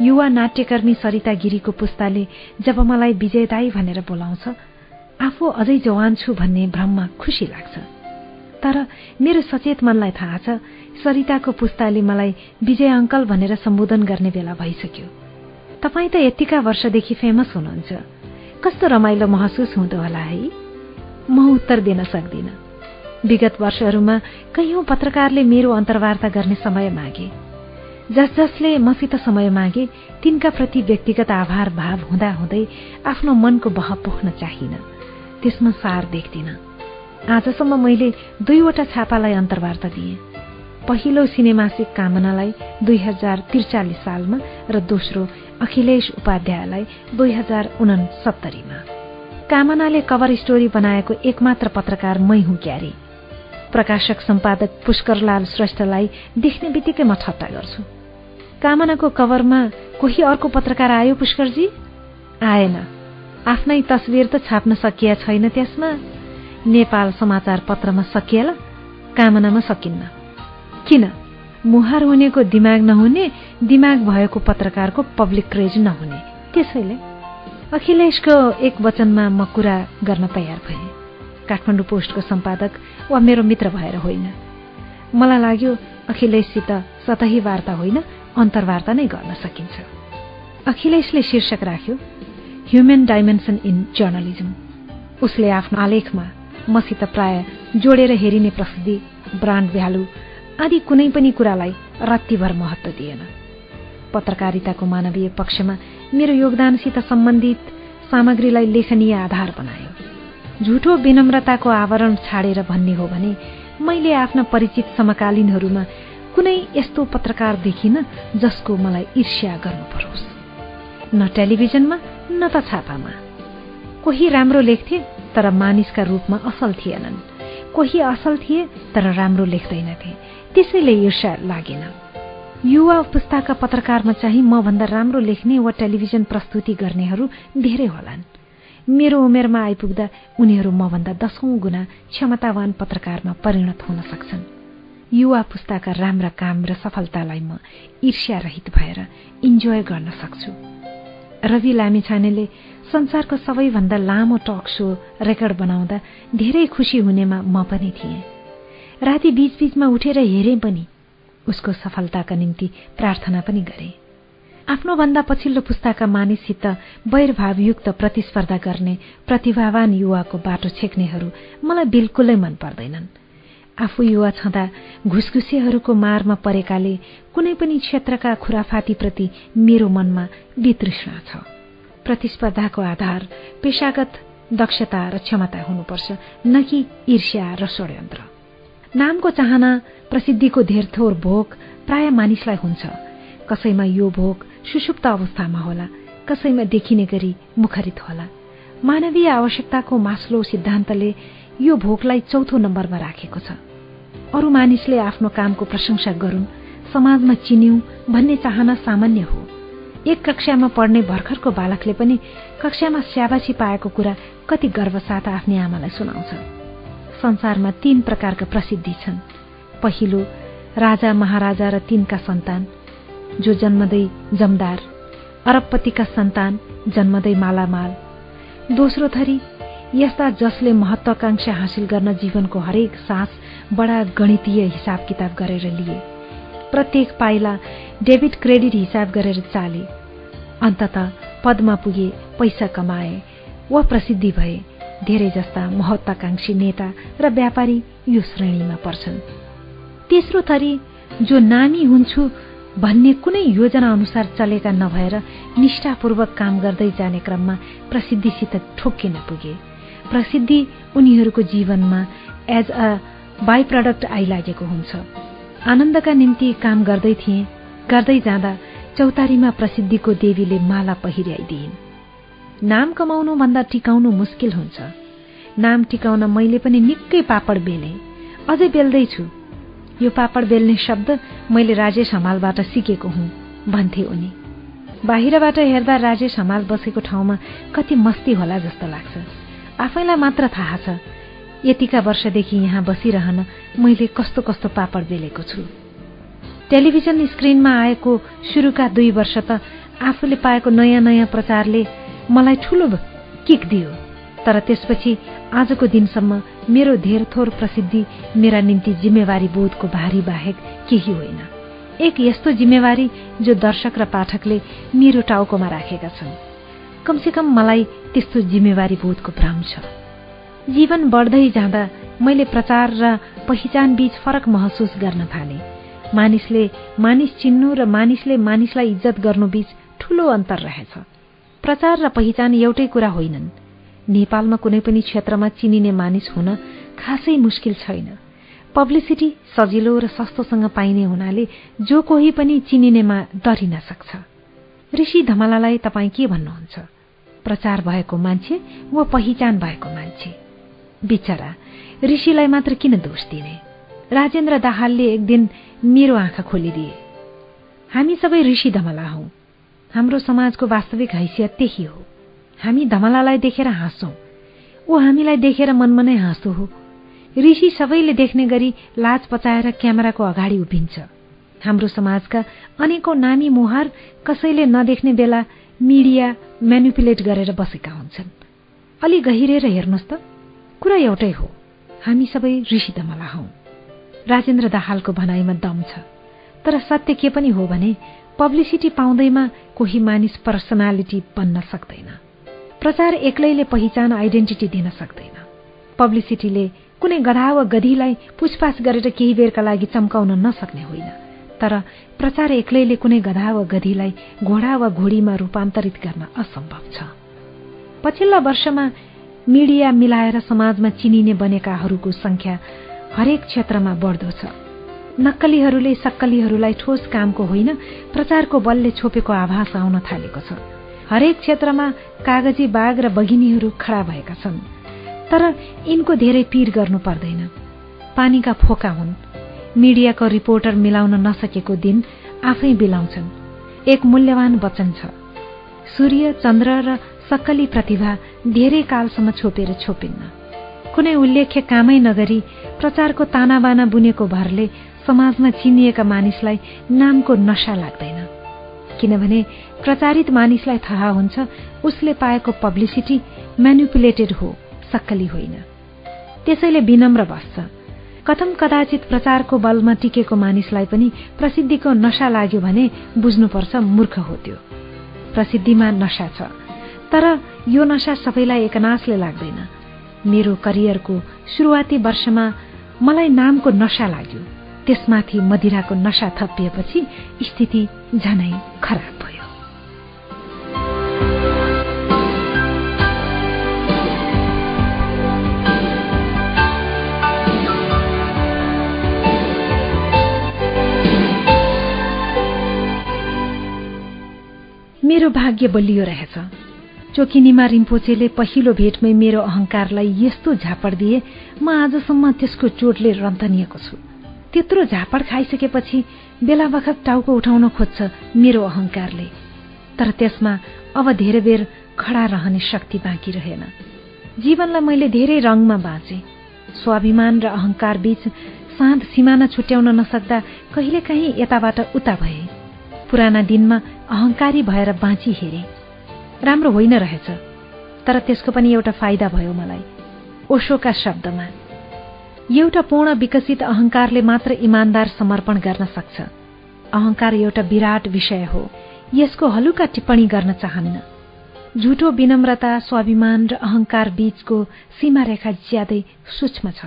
युवा नाट्यकर्मी सरिता गिरीको पुस्ताले जब मलाई विजयदाई भनेर बोलाउँछ आफू अझै जवान छु भन्ने भ्रममा खुसी लाग्छ। तर मेरो सचेत मनलाई थाहा छ सरिताको पुस्ताले मलाई विजय अङ्कल भनेर सम्बोधन गर्ने बेला भइसक्यो। तपाईँ त यतिका वर्षदेखि फेमस हुनुहुन्छ। कस्तो रमाइलो महसुस हुँदो होला है? म उत्तर दिन सक्दिन। विगत वर्षहरूमा कैयौं पत्रकारले मेरो अन्तर्वार्ता गर्ने समय मागे। जस जसले मसित समय मागे तिनका प्रति व्यक्तिगत आभार भाव हुँदा हुँदै आफ्नो मनको बह पोख्न चाहिन। त्यसमा सार देख्दिन। आजसम्म मैले दुईवटा छापालाई अन्तर्वार्ता दिएँ। पहिलो सिनेमासिक कामनालाई दुई हजार त्रिचालिस सालमा र दोस्रो अखिलेश उपाध्यायलाई दुई हजार उनसत्तरीमा। कामनाले कभर स्टोरी बनाएको एकमात्र पत्रकार मै हुँ क्यारे। प्रकाशक सम्पादक पुष्करलाल श्रेष्ठलाई देख्ने बित्तिकै म ठट्टा गर्छु। कामनाको कभरमा कोही अर्को पत्रकार आयो पुष्करजी? आएन। आफ्नै तस्विर त छाप्न सकिया छैन त्यसमा। नेपाल समाचार पत्रमा सकिएला कामनामा सकिन्न। किन? मुहार हुनेको दिमाग नहुने दिमाग भएको पत्रकारको पब्लिक क्रेज नहुने। त्यसैले अखिलेशको एक वचनमा म कुरा गर्न तयार भएँ। काठमाडौँ पोस्टको सम्पादक वा मेरो मित्र भएर होइन। मलाई लाग्यो अखिलेशसित सतही वार्ता होइन अन्तर्वार्ता नै गर्न सकिन्छ। अखिलेशले शीर्षक राख्यो ह्युमन डाइमेन्सन इन जर्नलिजम उसले आफ्नो आलेखमा मसित प्राय जोडेर हेरिने प्रसिद्धि ब्रान्ड भ्यालु आदि कुनै पनि कुरालाई रत्तीभर महत्व दिएन। पत्रकारिताको मानवीय पक्षमा मेरो योगदानसित सम्बन्धित सामग्रीलाई लेखनीय आधार बनायो। झुठो विनम्रताको आवरण छाडेर भन्ने हो भने मैले आफ्ना परिचित समकालीनहरूमा कुनै यस्तो पत्रकार देखिन जसको मलाई ईर्ष्या गर्नु परोस्। न टेलिभिजनमा न त छापामा। कोही राम्रो लेख्थे तर मानिसका रूपमा असल थिएनन्। कोही असल थिए तर राम्रो लेख्दैनथे। त्यसैले ईर्ष्या लागेन। युवा पुस्ताका पत्रकारमा चाहिँ मभन्दा राम्रो लेख्ने वा टेलिभिजन प्रस्तुति गर्नेहरू धेरै होलान्। मेरो उमेरमा आइपुग्दा उनीहरू मभन्दा दशौं गुणा क्षमतावान पत्रकारमा परिणत हुन सक्छन्। युवा पुस्ताका राम्रा काम र सफलतालाई म ईर्ष्यारहित भएर इन्जोय गर्न सक्छु। रवि लामिछानेले संसारको सबैभन्दा लामो टक सो रेकर्ड बनाउँदा धेरै खुसी हुनेमा म पनि थिएँ। राति बीचबीचमा उठेर हेरेँ पनि। उसको सफलताका निम्ति प्रार्थना पनि गरे। आफ्नो भन्दा पछिल्लो पुस्ताका मानिससित वैरभावयुक्त प्रतिस्पर्धा गर्ने प्रतिभावान युवाको बाटो छेक्नेहरू मलाई बिल्कुलै मन पर्दैनन्। आफू युवा छँदा घुसघुसेहरूको मारमा परेकाले कुनै पनि क्षेत्रका खुराफातीप्रति मेरो मनमा वितृष्णा छ। प्रतिस्पर्धाको आधार पेशागत दक्षता र क्षमता हुनुपर्छ न कि ईर्ष्या र षड्यन्त्र। नामको चाहना प्रसिद्धिको धेरथोर भोग प्राय मानिसलाई हुन्छ। कसैमा यो भोग सुषुप्त अवस्थामा होला कसैमा देखिने गरी मुखरित होला। मानवीय आवश्यकताको मास्लो सिद्धान्तले यो भोगलाई चौथो नम्बरमा राखेको छ। अरू मानिसले आफ्नो कामको प्रशंसा गरून् समाजमा चिन्यौं भन्ने चाहना सामान्य हो। एक कक्षामा पढ्ने भर्खरको बालकले पनि कक्षामा स्याबासी पाएको कुरा कति गर्वसाथ आफ्नै आमालाई सुनाउँछ। संसारमा तीन प्रकारका प्रसिद्धि छन्। पहिलो राजा महाराजा र तिनका सन्तान जो जन्मदै जमदार। अरबपतिका सन्तान जन्मदै मालामाल। दोस्रो थरी यस्ता जसले महत्वाकांक्षा हासिल गर्न जीवनको हरेक सास बडा गणितीय हिसाब किताब गरेर लिए। प्रत्येक पाइला डेबिट क्रेडिट हिसाब गरेर चाले। अन्तत पदमा पुगे पैसा कमाए वा प्रसिद्धि भए। धेरै जस्ता महत्वाकांक्षी नेता र व्यापारी यो श्रेणीमा पर्छन्। तेस्रो थरी जो नामी हुन्छु भन्ने कुनै योजना अनुसार चलेका नभएर निष्ठापूर्वक काम गर्दै जाने क्रममा प्रसिद्धिसित ठोक्किन पुगे। प्रसिद्धि उनीहरूको जीवनमा एज अ बाई प्रडक्ट आइलागेको हुन्छ। आनन्दका निम्ति काम गर्दै थिए गर्दै जाँदा चौतारीमा प्रसिद्धिको देवीले माला पहिर्याइदिइन्। नाम कमाउनु भन्दा टिकाउनु मुस्किल हुन्छ। नाम टिकाउन मैले पनि निकै पापड बेले। अझै बेल्दैछु। यो पापड बेल्ने शब्द मैले राजेश हमालबाट सिकेको हुँ भन्थे उनी। बाहिरबाट हेर्दा राजेश हमाल बसेको ठाउँमा कति मस्ती होला जस्तो लाग्छ। आफैलाई मात्र थाहा छ यतिका वर्षदेखि यहाँ बसिरहन मैले कस्तो कस्तो पापड बेलेको छु। टेलिभिजन स्क्रिनमा आएको सुरुका दुई वर्ष त आफूले पाएको नयाँ नयाँ प्रचारले मलाई ठूलो किक दियो। तर त्यसपछि आजको दिनसम्म मेरो धेर थोर प्रसिद्धि मेरा निम्ति जिम्मेवारी बोधको भारी बाहेक केही होइन। एक यस्तो जिम्मेवारी जो दर्शक र पाठकले मेरो टाउकोमा राखेका छन्। कमसेकम मलाई त्यस्तो जिम्मेवारी बोधको भ्रम छ। जीवन बढ्दै जाँदा मैले प्रचार र पहिचान बीच फरक महसुस गर्न थालेँ। मानिसले मानिस चिन्नु र मानिसले मानिसलाई इज्जत गर्नु बीच ठूलो अन्तर रहेछ। प्रचार र पहिचान एउटै कुरा होइनन्। नेपालमा कुनै पनि क्षेत्रमा चिनिने मानिस हुन खासै मुस्किल छैन। पब्लिसिटी सजिलो र सस्तोसँग पाइने हुनाले जो कोही पनि चिनिनेमा डरिन सक्छ। ऋषि धमलालाई तपाईँ के भन्नुहुन्छ? प्रचार भएको मान्छे वा पहिचान भएको मान्छे? बिचरा ऋषिलाई मात्र किन दोष दिने? राजेन्द्र दाहालले एक दिन मेरो आँखा खोलिदिए। हामी सबै ऋषि धमला हौ। हाम्रो समाजको वास्तविक हैसियत त्यही हो। हामी धमलालाई देखेर हाँस्छौं। ऊ हामीलाई देखेर मनमनै हाँसो हो। ऋषि सबैले देख्ने गरी लाज पचाएर क्यामेराको अगाडि उभिन्छ। हाम्रो समाजका अनेकौं नामी मुहार कसैले नदेख्ने बेला मिडिया म्यानुपुलेट गरेर बसेका हुन्छन्। अलि गहिरेर हेर्नुहोस् त। कुरा एउटै हो। हामी सबै ऋषि दमला हौ। राजेन्द्र दाहालको भनाइमा दम छ। तर सत्य के पनि हो भने पब्लिसिटी पाउँदैमा कोही मानिस पर्सनालिटी बन्न सक्दैन। प्रचार एक्लैले पहिचान आइडेन्टिटी दिन सक्दैन। पब्लिसिटीले कुनै गधा वा गधीलाई पुछपाछ गरेर केही बेरका लागि चम्काउन नसक्ने होइन। तर प्रचार एक्लैले कुनै गधा वा गधीलाई घोडा वा घोडीमा रूपान्तरित गर्न असम्भव छ। पछिल्ला वर्षमा मिडिया मिलाएर समाजमा चिनिने बनेकाहरूको संख्या हरेक क्षेत्रमा बढ्दो छ। नक्कलीहरूले सक्कलीहरूलाई ठोस कामको होइन प्रचारको बलले छोपेको आभास आउन थालेको छ। हरेक क्षेत्रमा कागजी बाघ र बघिनीहरू खडा भएका छन् तर यिनको धेरै पीर गर्नु पर्दैन। पानीका फोका हुन्। मिडियाको रिपोर्टर मिलाउन नसकेको दिन आफै बिलाउँछन्। एक मूल्यवान वचन छ। सूर्य चन्द्र र सक्कली प्रतिभा धेरै कालसम्म छोपेर छोपिन्न। कुनै उल्लेख्य कामै नगरी प्रचारको तानाबाना बुनेको भरले समाजमा चिनिएका मानिसलाई नामको नशा लाग्दैन। किनभने प्रचारित मानिसलाई थाहा हुन्छ उसले पाएको पब्लिसिटी म्यानुपुलेटेड हो सक्कली होइन। त्यसैले विनम्र बस्छ। कथम कदाचित प्रचारको बलमा टिकेको मानिसलाई पनि प्रसिद्धिको नशा लाग्यो भने बुझ्नुपर्छ मूर्ख हो त्यो। प्रसिद्धिमा नशा छ। तर यो नशा सबैलाई एकनाशले लाग्दैन। मेरो करियरको सुरुवाती वर्षमा मलाई नामको नशा लाग्यो। त्यसमाथि मदिराको नशा थपिएपछि स्थिति झनै खराब भयो। मेरो भाग्य बलियो रहेछ। चोकिनीमा रिम्पोचेले पहिलो भेटमै मेरो अहंकारलाई यस्तो झापड दिए म आजसम्म त्यसको चोटले रन्तनिएको छु। त्यत्रो झापड खाइसकेपछि बेला बखत टाउको उठाउन खोज्छ मेरो अहंकारले। तर त्यसमा अब धेरै बेर खडा रहने शक्ति बाँकी रहेन। जीवनलाई मैले धेरै रङमा बाँचे। स्वाभिमान र अहंकार बीच साँध सिमाना छुट्याउन नसक्दा कहिलेकाहीँ यताबाट उता भए। पुराना दिनमा अहंकारी भएर बाँची हेरे। राम्रो होइन रहेछ। तर त्यसको पनि एउटा फाइदा भयो मलाई। ओशोका शब्दमा। एउटा पूर्ण विकसित अहंकारले मात्र इमान्दार समर्पण गर्न सक्छ। अहंकार एउटा विराट विषय हो। यसको हलुका टिप्पणी गर्न चाहन्न। झुटो विनम्रता स्वाभिमान र अहंकार बीचको सीमारेखा ज्यादै सूक्ष्म छ।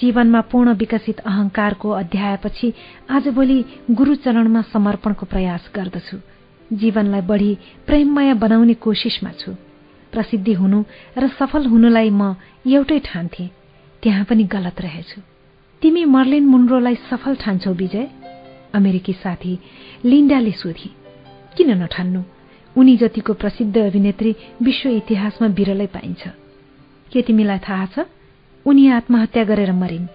जीवनमा पूर्ण विकसित अहंकारको अध्यायपछि आजभोलि गुरूचरणमा समर्पणको प्रयास गर्दछु। जीवनलाई बढी प्रेममय बनाउने कोसिसमा छु। प्रसिद्धि हुनु र सफल हुनुलाई म एउटै ठान्थे। त्यहाँ पनि गलत रहेछु। तिमी मर्लिन मुन्ड्रोलाई सफल ठान्छौ विजय। अमेरिकी साथी लिन्डाले सोधी किन नठान्नु? उनी जतिको प्रसिद्ध अभिनेत्री विश्व इतिहासमा बिरलै पाइन्छ। के तिमीलाई थाहा छ? उनी आत्महत्या गरेर मरिन्।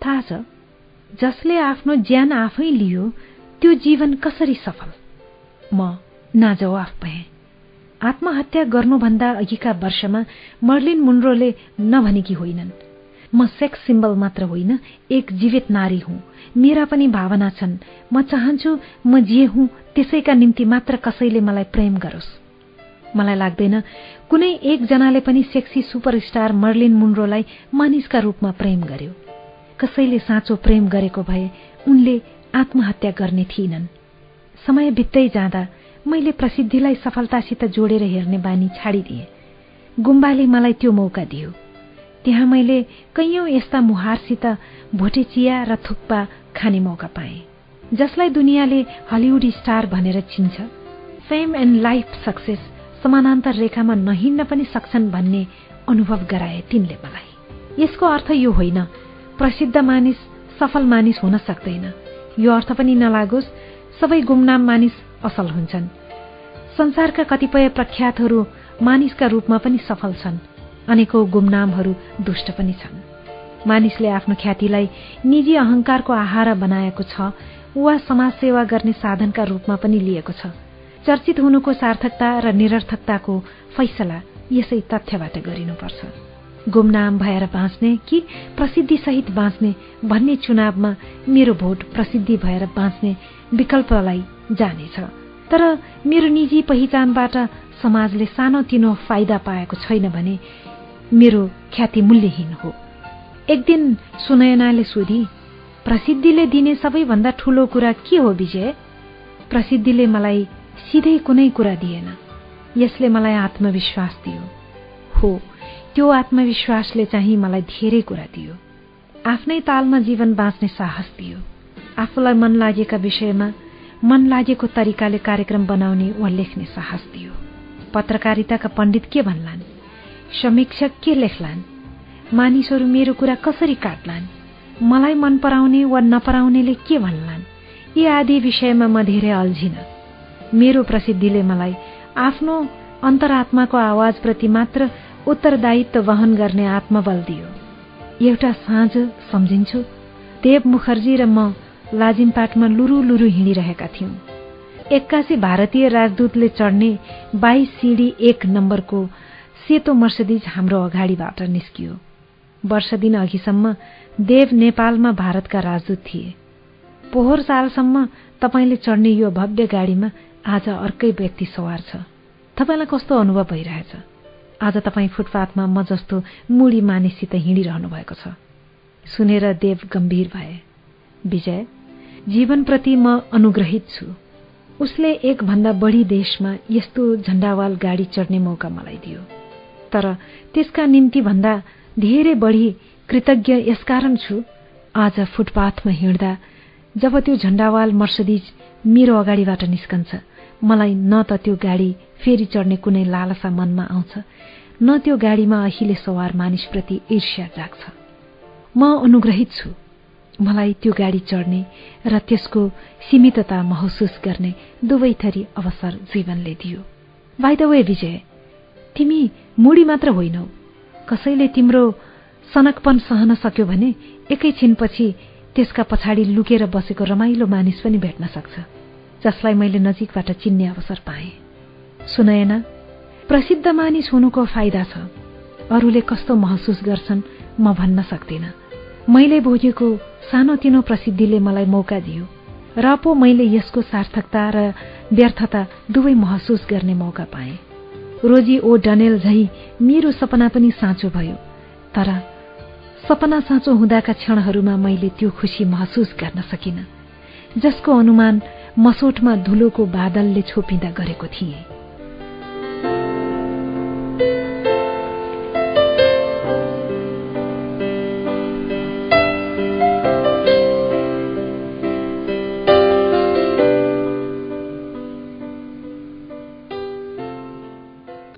थाहा छ जसले आफ्नो ज्यान आफै लियो त्यो जीवन कसरी सफल? म नाजवाफ भए। आत्महत्या गर्नुभन्दा अघिका वर्षमा मर्लिन मुन्ड्रोले नभनेकी होइनन्। म सेक्स सिम्बल मात्र होइन एक जीवित नारी हुँ। मेरा पनि भावना छन्। म चाहन्छु म जे हुँ त्यसैका निम्ति मात्र कसैले मलाई प्रेम गरोस्। मलाई लाग्दैन कुनै एकजनाले पनि सेक्सी सुपरस्टार मर्लिन मुन्ड्रोलाई मानिसका रूपमा प्रेम गर्यो। कसैले साँचो प्रेम गरेको भए उनले आत्महत्या गर्ने थिएनन् समय बित्दै जाँदा मैले प्रसिद्धिलाई सफलतासित जोडेर हेर्ने बानी छाडिदिए। गुम्बाले मलाई त्यो मौका दियो। त्यहाँ मैले कैयौं यस्ता मुहारसित भोटे चिया र थुक्पा खाने मौका पाएँ जसलाई दुनियाँले हलिउड स्टार भनेर चिन्छ। फेम एन्ड लाइफ सक्सेस समानान्तर रेखामा नहिन्न पनि सक्छन् भन्ने अनुभव गराए तिनले मलाई। यसको अर्थ यो होइन प्रसिद्ध मानिस सफल मानिस हुन सक्दैन। यो अर्थ पनि नलागोस् सबै गुमनाम मानिस असल हुन्छन्। संसारका कतिपय प्रख्यातहरू मानिसका रूपमा पनि सफल छन्। अनेकौं गुमनामहरू दुष्ट पनि छन्। मानिसले आफ्नो ख्यातिलाई निजी अहंकारको आहारा बनाएको छ वा समाजसेवा गर्ने साधनका रूपमा पनि लिएको छ। चर्चित हुनुको सार्थकता र निरर्थकताको फैसला यसै तथ्यबाट गरिनुपर्छ। गुमनाम भएर बाँच्ने कि प्रसिद्धिसहित बाँच्ने भन्ने चुनावमा मेरो भोट प्रसिद्धि भएर बाँच्ने विकल्पलाई जानेछ। तर मेरो निजी पहिचानबाट समाजले सानोतिनो फाइदा पाएको छैन भने मेरो ख्याति मूल्यहीन हो। एक दिन सुनयनाले सोधी प्रसिद्धिले दिने सबैभन्दा ठूलो कुरा के हो विजय? प्रसिद्धिले मलाई सिधै कुनै कुरा दिएन। यसले मलाई आत्मविश्वास दियो। हो त्यो आत्मविश्वासले चाहिँ मलाई धेरै कुरा दियो। आफ्नै तालमा जीवन बाँच्ने साहस दियो। आफूलाई मन लागेका विषयमा मन लागेको तरिकाले कार्यक्रम बनाउने वा लेख्ने साहस दियो। पत्रकारिताका पण्डित के भन्लान्? समीक्षक के लेख्लान्। मानिसहरू मेरो कुरा कसरी काट्लान्? मलाई मन पराउने वा नपराउनेले के भन्लान्? यी आदि विषयमा म धेरै अल्झिन। मेरो प्रसिद्धिले मलाई आफ्नो अन्तरात्माको आवाजप्रति मात्र उत्तरदायित्व वहन गर्ने आत्मबल दियो। एउटा साँझ सम्झिन्छु? देव मुखर्जी र म लाजिमपाटमा लुरु लुरु हिँडिरहेका थियौं। एक्कासी भारतीय राजदूतले चढ्ने बाइस सिडी एक नम्बरको सेतो मर्सदिज हाम्रो अगाडिबाट निस्कियो। वर्ष दिन अघिसम्म देव नेपालमा भारतका राजदूत थिए। पोहोर सालसम्म तपाईँले चढ्ने यो भव्य गाडीमा आज अर्कै व्यक्ति सवार छ। तपाईँलाई कस्तो अनुभव भइरहेछ? आज तपाईँ फुटपाथमा म जस्तो मुडी मानिससित हिँडिरहनु भएको छ। सुनेर देव गम्भीर भए। विजय जीवनप्रति म अनुग्रहित छु। उसले एक भन्दा बढी देशमा यस्तो झण्डावाल गाडी चढ्ने मौका मलाई दियो। तर त्यसका निम्ति भन्दा धेरै बढी कृतज्ञ यसकारण छु। आज फुटपाथमा हिँड्दा जब त्यो झण्डावाल मर्सदिज मेरो अगाडिबाट निस्कन्छ मलाई न त त्यो गाडी फेरि चढ्ने कुनै लालसा मनमा आउँछ न त्यो गाडीमा अहिले सवार मानिसप्रति ईर्ष्या जाग्छ। म अनुग्रहित छु मलाई त्यो गाडी चढ्ने र त्यसको सीमितता महसुस गर्ने दुवै थरी अवसर जीवनले दियो। बाई द वे विजय तिमी मुडी मात्र होइनौ। कसैले तिम्रो सनकपन सहन सक्यो भने एकैछिनपछि त्यसका पछाडि लुकेर बसेको रमाइलो मानिस पनि भेट्न सक्छ जसलाई मैले नजिकबाट चिन्ने अवसर पाएँ। सुनयना प्रसिद्ध मानिस हुनुको फाइदा छ। अरूले कस्तो महसुस गर्छन् म भन्न सक्दिन। मैले भोगेको सानोतिनो प्रसिद्धिले मलाई मौका दियो र पो मैले यसको सार्थकता र व्यर्थता दुवै महसुस गर्ने मौका पाएँ। रोजी ओ डनेल झै मेरो सपना पनि साँचो भयो। तर सपना साँचो हुँदाका क्षणहरूमा मैले त्यो खुशी महसुस गर्न सकिन। जसको अनुमान मसोटमा धुलोको बादलले छोपिँदा गरेको थिएँ।